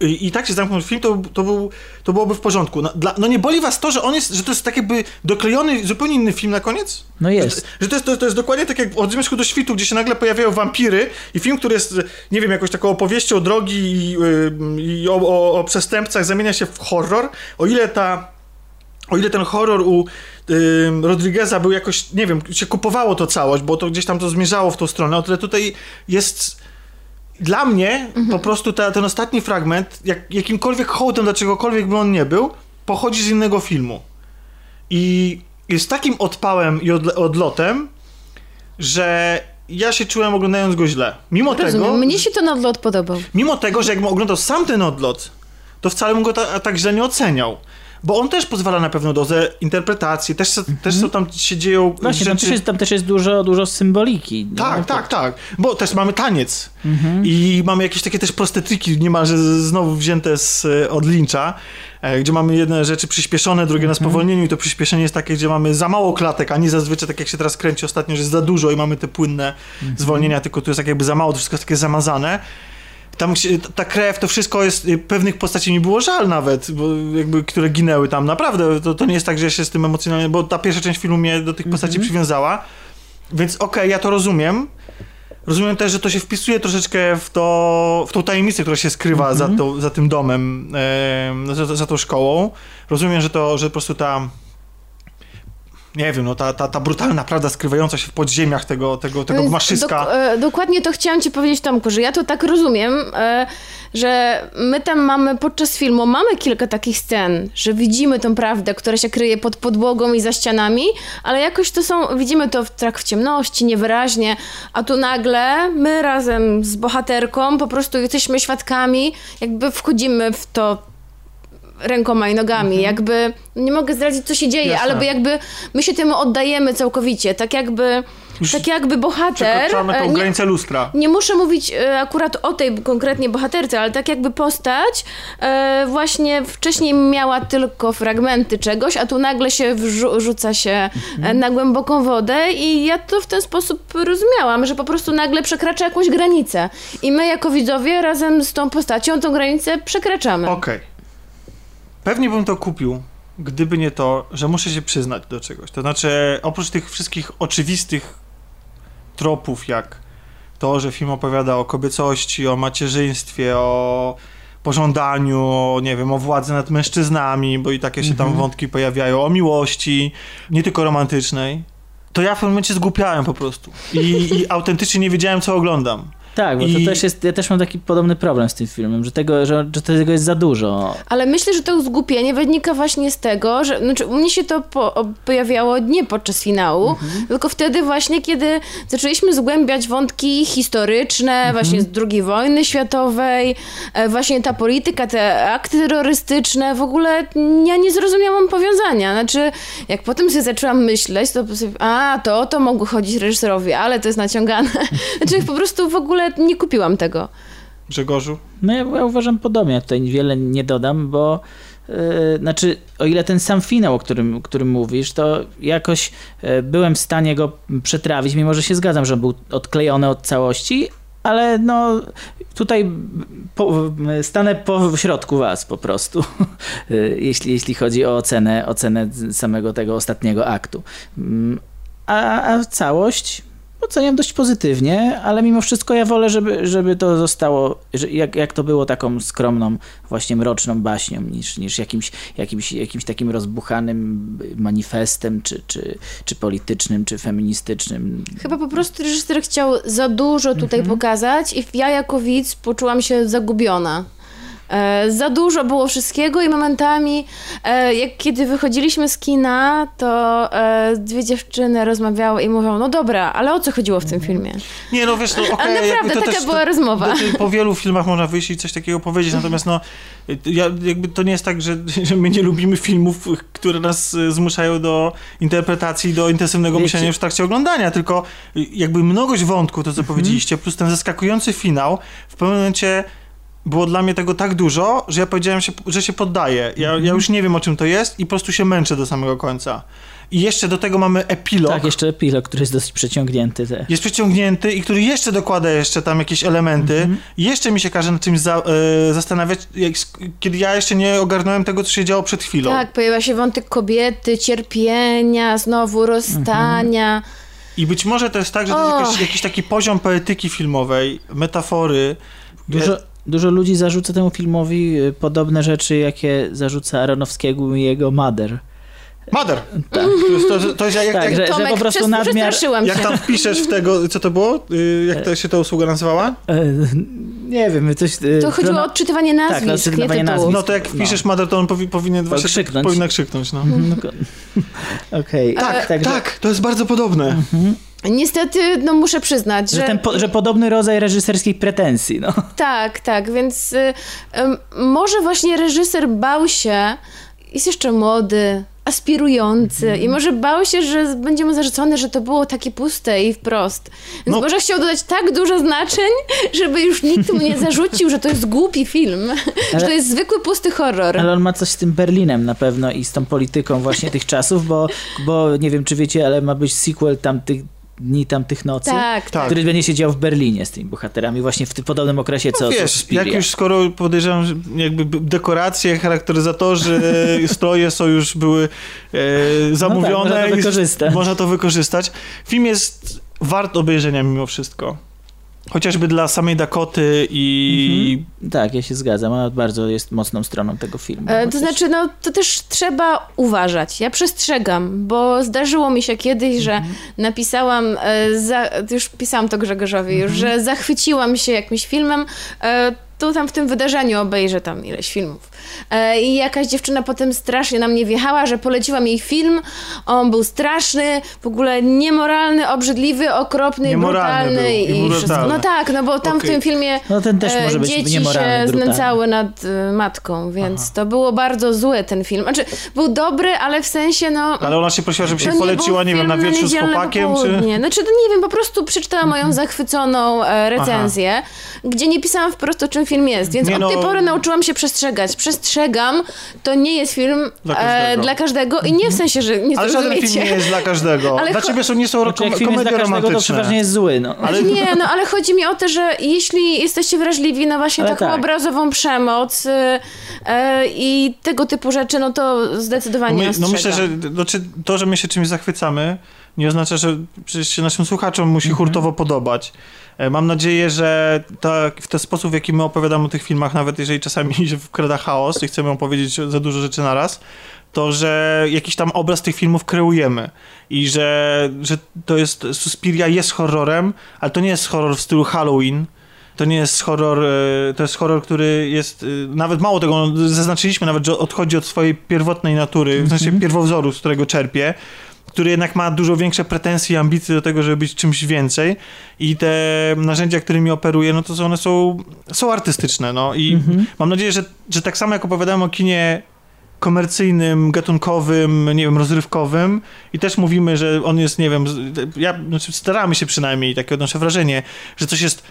i, I tak się zamknął film, to, to, był, to byłoby w porządku. No, dla, no nie boli was to, że on jest, że to jest tak jakby doklejony, zupełnie inny film na koniec?
No
Że,
jest.
że to, jest, to, to jest dokładnie tak jak od Zmierzchu do Świtu, gdzie się nagle pojawiają wampiry i film, który jest, nie wiem, jakąś taką opowieścią drogi i, y, i o, o, o przestępcach zamienia się w horror. O ile ta o ile ten horror u y, Rodrigueza był jakoś, nie wiem, się kupowało to całość, bo to gdzieś tam to zmierzało w tą stronę, o tyle tutaj jest dla mnie po prostu ta, ten ostatni fragment, jak, jakimkolwiek hołdem dla czegokolwiek by on nie był, pochodzi z innego filmu. I jest takim odpałem i odle- odlotem, że ja się czułem oglądając go źle. Mimo
rozumiem,
tego,
mnie się ten odlot podobał.
Mimo tego, że jakbym oglądał sam ten odlot, to wcale bym go ta, tak źle nie oceniał. Bo on też pozwala na pewną dozę interpretacji, też, też są tam się dzieją
Właśnie, tam
rzeczy...
też jest, tam też jest dużo, dużo symboliki. no.
Tak, tak, tak. Bo też mamy taniec.
Mhm.
I mamy jakieś takie też proste triki, niemalże znowu wzięte z, e, od Lyncha, e, gdzie mamy jedne rzeczy przyspieszone, drugie
Mhm.
na spowolnieniu i to przyspieszenie jest takie, gdzie mamy za mało klatek, a nie zazwyczaj tak jak się teraz kręci ostatnio, że jest za dużo i mamy te płynne
Mhm.
zwolnienia, tylko tu jest tak jakby za mało, to wszystko jest takie zamazane. Tam ta krew, to wszystko jest, y, pewnych postaci mi było żal nawet, bo jakby, które ginęły tam, naprawdę, to, to nie jest tak, że ja się z tym emocjonalnie, bo ta pierwsza część filmu mnie do tych postaci przywiązała, więc okej, ja to rozumiem, Rozumiem też, że to się wpisuje troszeczkę w, to, w tą tajemnicę, która się skrywa za, to, za tym domem, em, za, za tą szkołą. Rozumiem, że to, że po prostu ta nie wiem, no ta, ta, ta brutalna prawda skrywająca się w podziemiach tego, tego, tego
Więc
gmaszyska.
dok- e, dokładnie to chciałam ci powiedzieć, Tomku, że ja to tak rozumiem, e, że my tam mamy podczas filmu, mamy kilka takich scen, że widzimy tą prawdę, która się kryje pod podłogą i za ścianami, ale jakoś to są, widzimy to w, tak w ciemności, niewyraźnie, a tu nagle my razem z bohaterką po prostu jesteśmy świadkami, jakby wchodzimy w to rękoma i nogami, jakby, nie mogę zdradzić co się dzieje,
Mhm. Jasne.
ale by jakby my się temu oddajemy całkowicie, tak jakby, tak jakby bohater...
Przekraczamy
e,
tą
nie-
granicę lustra.
nie muszę mówić e, akurat o tej konkretnie bohaterce, ale tak jakby postać e, właśnie wcześniej miała tylko fragmenty czegoś, a tu nagle się rzuca się e, na głęboką wodę i ja to w ten sposób rozumiałam, że po prostu nagle przekracza jakąś granicę. I my jako widzowie razem z tą postacią tą granicę przekraczamy.
Okej. Pewnie bym to kupił, gdyby nie to, że muszę się przyznać do czegoś. To znaczy, oprócz tych wszystkich oczywistych tropów, jak to, że film opowiada o kobiecości, o macierzyństwie, o pożądaniu, o, nie wiem, o władzy nad mężczyznami, bo i takie się tam
Mhm.
wątki pojawiają, o miłości, nie tylko romantycznej, to ja w pewnym momencie zgłupiałem po prostu i, i autentycznie nie wiedziałem, co oglądam.
Tak, bo
I-
to też jest, ja też mam taki podobny problem z tym filmem, że tego, że, że tego jest za dużo.
Ale myślę, że to zgubienie wynika właśnie z tego, że znaczy u mnie się to po, pojawiało nie podczas finału, tylko wtedy właśnie, kiedy zaczęliśmy zgłębiać wątki historyczne, właśnie z II wojny światowej, e, właśnie ta polityka, te akty terrorystyczne, w ogóle ja nie zrozumiałam powiązania. Znaczy, jak potem sobie zaczęłam myśleć, to sobie, a, to o to mogło chodzić reżyserowi, ale to jest naciągane. Znaczy, po prostu w ogóle nie kupiłam tego.
Grzegorzu?
No ja, ja uważam podobnie, ja tutaj wiele nie dodam, bo yy, znaczy, o ile ten sam finał, o którym, o którym mówisz, to jakoś yy, byłem w stanie go przetrawić, mimo że się zgadzam, że on był odklejony od całości, ale no tutaj po, stanę po środku was po prostu, jeśli, jeśli chodzi o ocenę, ocenę samego tego ostatniego aktu. Mm, A, a całość oceniam dość pozytywnie, ale mimo wszystko ja wolę, żeby, żeby to zostało, że jak, jak to było taką skromną, właśnie mroczną baśnią, niż, niż jakimś, jakimś, jakimś takim rozbuchanym manifestem, czy, czy, czy politycznym, czy feministycznym.
Chyba po prostu reżyser chciał za dużo tutaj pokazać i ja jako widz poczułam się zagubiona. E, za dużo było wszystkiego i momentami, e, jak kiedy wychodziliśmy z kina, to e, dwie dziewczyny rozmawiały i mówią, no dobra, ale o co chodziło w tym filmie?
Nie, no wiesz, no okej.
A naprawdę,
to
taka
też,
była
to,
rozmowa.
To, to po wielu filmach można wyjść i coś takiego powiedzieć, natomiast no, ja, jakby to nie jest tak, że, że my nie lubimy filmów, które nas y, zmuszają do interpretacji, do intensywnego
Wiecie-
myślenia już w trakcie oglądania, tylko y, jakby mnogość wątków, to co powiedzieliście, plus ten zaskakujący finał, w pewnym momencie było dla mnie tego tak dużo, że ja powiedziałem, się, że się poddaję. Ja, ja już nie wiem, o czym to jest i po prostu się męczę do samego końca. I jeszcze do tego mamy epilog.
Tak, jeszcze epilog, który jest dosyć przeciągnięty. Te.
jest przeciągnięty i który jeszcze dokłada jeszcze tam jakieś elementy.
Mhm.
I jeszcze mi się każe nad czymś za, e, zastanawiać, jak, kiedy ja jeszcze nie ogarnąłem tego, co się działo przed chwilą.
Tak, pojawia się wątek kobiety, cierpienia, znowu rozstania.
I być może to jest tak, że to jest jakiś, jakiś taki poziom poetyki filmowej, metafory.
Dużo, dużo ludzi zarzuca temu filmowi y, podobne rzeczy, jakie zarzuca Aronowskiemu i jego Mother.
Mother!
Tak.
To jest, to, to jest jak,
Tak,
jak,
że, że
Tomek,
po prostu nadmiar...
jak tam wpiszesz w tego, co to było? Y, Jak to się ta usługa nazywała?
E, Nie wiem, coś... e,
To chodziło o
chrono-
odczytywanie nazwisk, nie
odczytywanie nazwisk.
No to jak wpiszesz Mother, to on powi, powinien właśnie
krzyknąć.
powinna krzyknąć. No.
No, ko- Okej.
Tak,
Także-
tak, to jest bardzo podobne.
Niestety, no muszę przyznać,
Że,
że...
ten po, że podobny rodzaj reżyserskiej pretensji, no.
Tak, tak, więc y, ym, może właśnie reżyser bał się, jest jeszcze młody, aspirujący
Mhm.
i może bał się, że będzie mu zarzucone, że to było takie puste i wprost. Więc
No.
może chciał dodać tak dużo znaczeń, żeby już nikt mu nie zarzucił, że to jest głupi film, że to jest zwykły pusty horror.
Ale on ma coś z tym Berlinem na pewno i z tą polityką właśnie tych czasów, bo, bo nie wiem, czy wiecie, ale ma być sequel tamtych dni, tamtych nocy.
Tak,
Tak.
Który będzie się dział w Berlinie z tymi bohaterami właśnie w tym podobnym okresie, co, co
No Wiesz,
Suspiria.
jak już skoro podejrzewam, że jakby dekoracje, charakteryzatorzy, stroje są już były e, zamówione
można to
i s-
wykorzystać.
można to wykorzystać. Film jest wart obejrzenia mimo wszystko. Chociażby dla samej Dakoty i
Tak, ja się zgadzam. Ona bardzo jest mocną stroną tego filmu.
E, To
Chociaż-
znaczy, no to też trzeba uważać. Ja przestrzegam, bo zdarzyło mi się kiedyś, że napisałam, e, za, już pisałam to Grzegorzowi już, że zachwyciłam się jakimś filmem, e, to tam w tym wydarzeniu obejrzę tam ileś filmów. E, I jakaś dziewczyna potem strasznie na mnie wjechała, że poleciłam jej film, on był straszny, w ogóle niemoralny, obrzydliwy, okropny,
Niemoralny
brutalny
był i
i wszystko. No tak, no bo tam w
Okej.
tym filmie
No ten też
e,
może być
dzieci się
brutalny.
znęcały nad e, matką, więc to było bardzo zły ten film. Znaczy, był dobry, ale w sensie, no...
Ale ona się prosiła, żeby się poleciła,
był
nie wiem, na wieczór z chłopakiem, czy...
popołudnie. Znaczy, to nie wiem, po prostu przeczytałam moją zachwyconą e, recenzję, gdzie nie pisałam wprost o czym film jest, więc
Nie
od
no-
tej pory nauczyłam się przestrzegać. Przestrzegam, to nie jest film
Dla
e,
każdego.
dla każdego i nie w sensie, że nie
Ale żaden film nie jest dla każdego.
Ale
dla ciebie są, nie są
Znaczy,
kom- komedie
każdego, to
romantyczne.
przeważnie jest zły, no.
Ale
Nie, no ale chodzi mi o to, że jeśli jesteście wrażliwi na właśnie
Ale
taką
tak.
obrazową przemoc y, e, i tego typu rzeczy, no to zdecydowanie
My, no myślę, że to, że my się czymś zachwycamy, nie oznacza, że przecież się naszym słuchaczom musi hurtowo podobać. E, Mam nadzieję, że ta, w ten sposób, w jaki my opowiadamy o tych filmach, nawet jeżeli czasami się wkrada chaos i chcemy opowiedzieć za dużo rzeczy naraz, to że jakiś tam obraz tych filmów kreujemy i że, że to jest, Suspiria jest horrorem, ale to nie jest horror w stylu Halloween, to nie jest horror, e, to jest horror, który jest, e, nawet mało tego, zaznaczyliśmy nawet, że odchodzi od swojej pierwotnej natury, w sensie pierwowzoru, z którego czerpie, który jednak ma dużo większe pretensje i ambicje do tego, żeby być czymś więcej. I te narzędzia, którymi operuje, no to one są, są artystyczne, no. I mam nadzieję, że, że tak samo jak opowiadałem o kinie komercyjnym, gatunkowym, nie wiem, rozrywkowym i też mówimy, że on jest, nie wiem, ja, znaczy staramy się przynajmniej, takie odnoszę wrażenie, że coś jest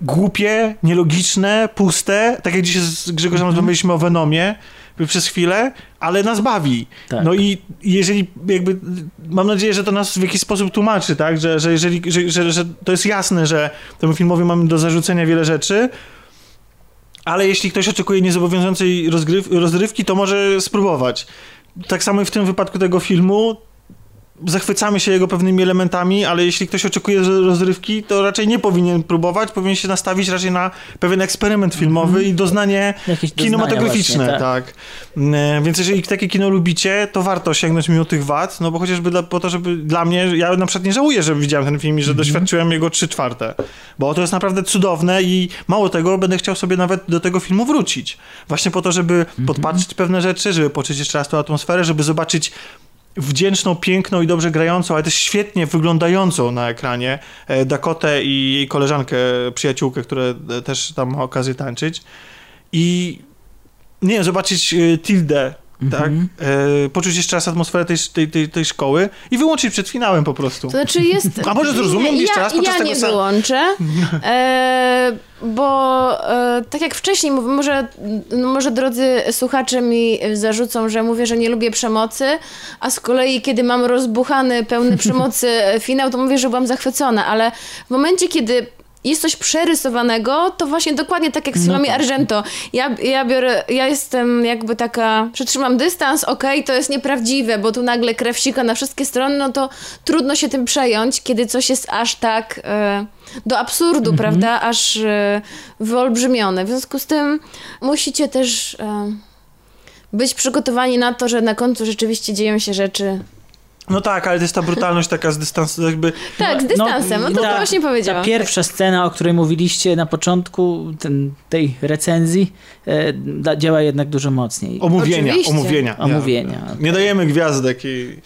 głupie, nielogiczne, puste, tak jak dzisiaj z Grzegorzem rozmawialiśmy o Venomie przez chwilę, ale nas bawi.
Tak.
No i jeżeli jakby, mam nadzieję, że to nas w jakiś sposób tłumaczy, tak, że, że jeżeli, że, że, że to jest jasne, że temu filmowi mamy do zarzucenia wiele rzeczy, ale jeśli ktoś oczekuje niezobowiązującej rozgryw, rozrywki, to może spróbować. Tak samo i w tym wypadku tego filmu. Zachwycamy się jego pewnymi elementami, ale jeśli ktoś oczekuje rozrywki, to raczej nie powinien próbować, powinien się nastawić raczej na pewien eksperyment filmowy i doznanie
Jakieś
kinematograficzne,
właśnie,
tak.
tak.
E, Więc jeżeli takie kino lubicie, to warto sięgnąć mimo tych wad, no bo chociażby dla, po to, żeby dla mnie, ja na przykład nie żałuję, że widziałem ten film i że doświadczyłem jego 3 czwarte, bo to jest naprawdę cudowne i mało tego, będę chciał sobie nawet do tego filmu wrócić. Właśnie po to, żeby podpatrzeć pewne rzeczy, żeby poczuć jeszcze raz tą atmosferę, żeby zobaczyć wdzięczną, piękną i dobrze grającą, ale też świetnie wyglądającą na ekranie e, Dakotę i jej koleżankę, przyjaciółkę, które e, też tam ma okazję tańczyć. I nie zobaczyć e, Tildę, tak? E, poczuć jeszcze raz atmosferę tej, tej, tej, tej szkoły i wyłączyć przed finałem po prostu.
To znaczy jest...
A może zrozumiem
Nie,
jeszcze
ja,
raz podczas
Ja
tego
nie
sa-
wyłączę, e, bo e, tak jak wcześniej może, no może drodzy słuchacze mi zarzucą, że mówię, że nie lubię przemocy, a z kolei kiedy mam rozbuchany, pełny przemocy finał, to mówię, że byłam zachwycona, ale w momencie, kiedy jest coś przerysowanego, to właśnie dokładnie tak jak z
No
filmami
tak.
Argento. Ja, ja biorę, ja jestem jakby taka, przytrzymam dystans, okej, to jest nieprawdziwe, bo tu nagle krew sika na wszystkie strony, no to trudno się tym przejąć, kiedy coś jest aż tak e, do absurdu, prawda, aż e, wyolbrzymione. W związku z tym musicie też e, być przygotowani na to, że na końcu rzeczywiście dzieją się rzeczy.
No tak, ale to jest ta brutalność taka z dystansu, jakby...
Tak, z dystansem, no, to, to właśnie powiedziałam.
Ta pierwsza scena, o której mówiliście na początku ten, tej recenzji, e, da, działa jednak dużo mocniej.
Omówienia,
Oczywiście.
omówienia.
Omówienia.
Nie dajemy gwiazdek i...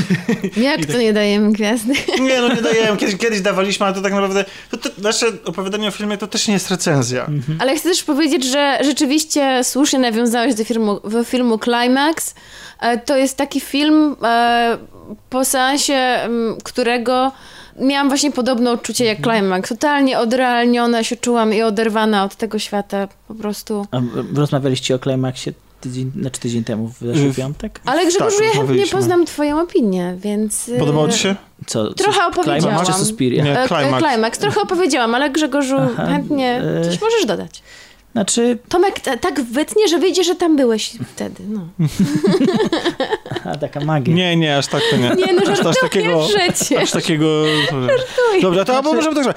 Jak to nie dajemy gwiazdy?
Nie, no nie dajemy. Kiedyś, kiedyś dawaliśmy, ale to tak naprawdę... To, to, nasze opowiadanie o filmie to też nie jest recenzja.
Ale chcę też powiedzieć, że rzeczywiście słusznie nawiązałeś do filmu, do filmu Climax. E, To jest taki film, e, po seansie, m, którego miałam właśnie podobne odczucie jak Climax. Totalnie odrealniona się czułam i oderwana od tego świata po prostu.
A rozmawialiście o Climaxie tydzień, znaczy tydzień temu, w zeszły piątek?
Ale Grzegorzu,
Tak,
ja chętnie poznam twoją opinię, więc... e,
Podobało ci się?
Co, co,
Trochę opowiedziałam.
Climax czy Suspiria?
Nie.
E,
Climax.
Climax. Trochę opowiedziałam, ale Grzegorzu,
Aha,
chętnie
e,
coś możesz dodać.
Znaczy,
Tomek tak wytnie, że wyjdzie, że tam byłeś wtedy. No.
a taka magia.
Nie, nie, aż tak to nie.
Nie, no
aż, aż
żartuję
takiego...
przecież.
Aż takiego... Dobra, to albo możemy tak.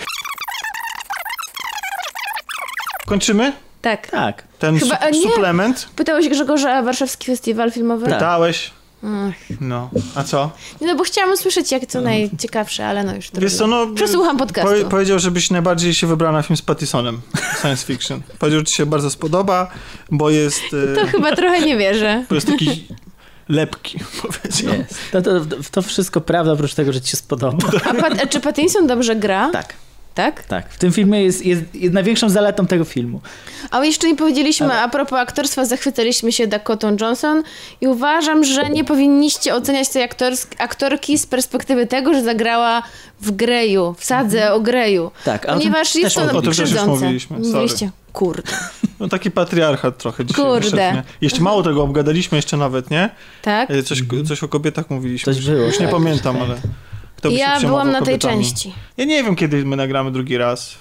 Kończymy?
Tak.
Tak.
Ten
Chyba-
su-
nie.
suplement?
Pytałeś Grzegorza Warszawski Festiwal Filmowy?
Tak.
Pytałeś?
Ach.
No. A co?
Nie, No bo chciałam usłyszeć jak co najciekawsze, ale no już
Wiesz co, no...
Przesłucham podcastu.
Powie, powiedział, żebyś najbardziej się wybrała na film z Pattisonem. Science fiction. Powiedział, że ci się bardzo spodoba, bo jest... e,
To chyba trochę nie wierzę.
Bo jest taki lepki, powiedział.
Jest. To, to, to wszystko prawda, oprócz tego, że ci się spodoba.
A, Pat- a czy Pattinson dobrze gra?
Tak.
Tak?
Tak. W tym filmie jest, jest, jest największą zaletą tego filmu.
A jeszcze nie powiedzieliśmy, a propos aktorstwa, zachwycaliśmy się Dakotą Johnson i uważam, że nie powinniście oceniać tej aktorsk- aktorki z perspektywy tego, że zagrała w Greju, w sadze o Greju.
Tak, a o tym
Ponieważ jest to
o tym też już mówiliśmy.
Mówiliście, kurde.
No taki patriarchat trochę dzisiaj.
Kurde.
wyszedł, nie? Jeszcze mało tego obgadaliśmy jeszcze nawet, nie?
Tak?
E, Coś, coś o kobietach mówiliśmy.
Coś było,
Już nie
tak.
pamiętam, ale... Kto by się
Ja
przejmował
byłam na tej
kobietami?
części.
Ja nie wiem, kiedy my nagramy drugi raz.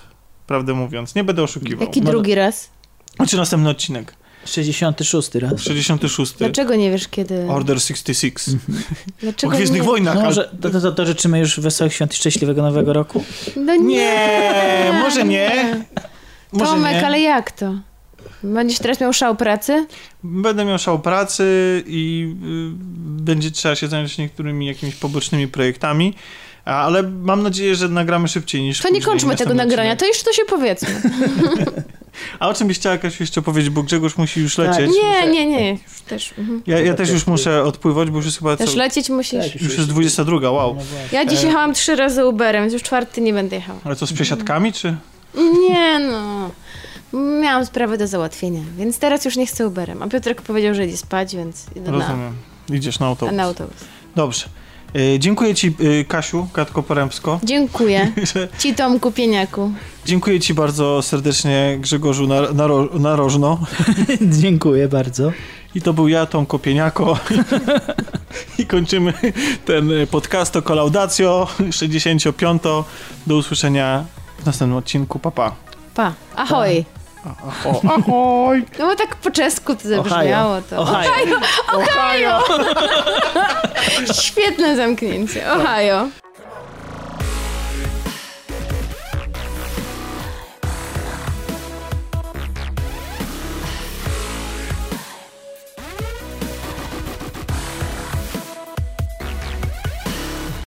Prawdę mówiąc. Nie będę oszukiwał.
Jaki drugi raz?
Znaczy następny odcinek.
66 raz.
66.
Dlaczego nie wiesz kiedy?
Order 66. O
Dlaczego
Gwiezdnych
nie?
Wojnach.
No
ale-
może to, to, to życzymy już wesołych świąt i szczęśliwego nowego roku?
No nie.
Nie, może nie. Może
Tomek,
nie.
ale jak to? Będziesz teraz miał szał pracy?
Będę miał szał pracy i y, będzie trzeba się zająć niektórymi jakimiś pobocznymi projektami. Ale mam nadzieję, że nagramy szybciej niż
To nie kończmy tego nagrania,
odcinek.
to jeszcze to się powiedzmy.
A o czym byś chciała jakaś jeszcze powiedzieć, bo Grzegorz musi już lecieć.
Nie, nie, nie. Już też. Mhm.
Ja, ja też już muszę odpływać, bo już jest chyba...
Też
co-
lecieć musisz.
Już jest 22, wow.
Ja dzisiaj
E,
jechałam trzy razy Uberem, więc już czwarty nie będę jechała.
Ale co, z przesiadkami, czy?
Nie no. Miałam sprawę do załatwienia, więc teraz już nie chcę Uberem. A Piotrek powiedział, że idzie spać, więc idę na,
Rozumiem. Idziesz na
a
autobus.
na autobus.
Dobrze. E, dziękuję ci, e, Kasiu, Katko Poremsko.
Dziękuję. Ci Tomku Pieniaku.
Dziękuję ci bardzo serdecznie, Grzegorzu Nar- Naro- Narożno.
Dziękuję bardzo.
I to był ja, Tomko Pieniako. I kończymy ten podcast o kolaudatio 65. Do usłyszenia w następnym odcinku. Pa, pa.
Pa. Ahoj.
O, ahoj.
No bo tak po czesku to zabrzmiało. To.
Ohio.
Ohio. Ohio. Świetne zamknięcie. Ohio.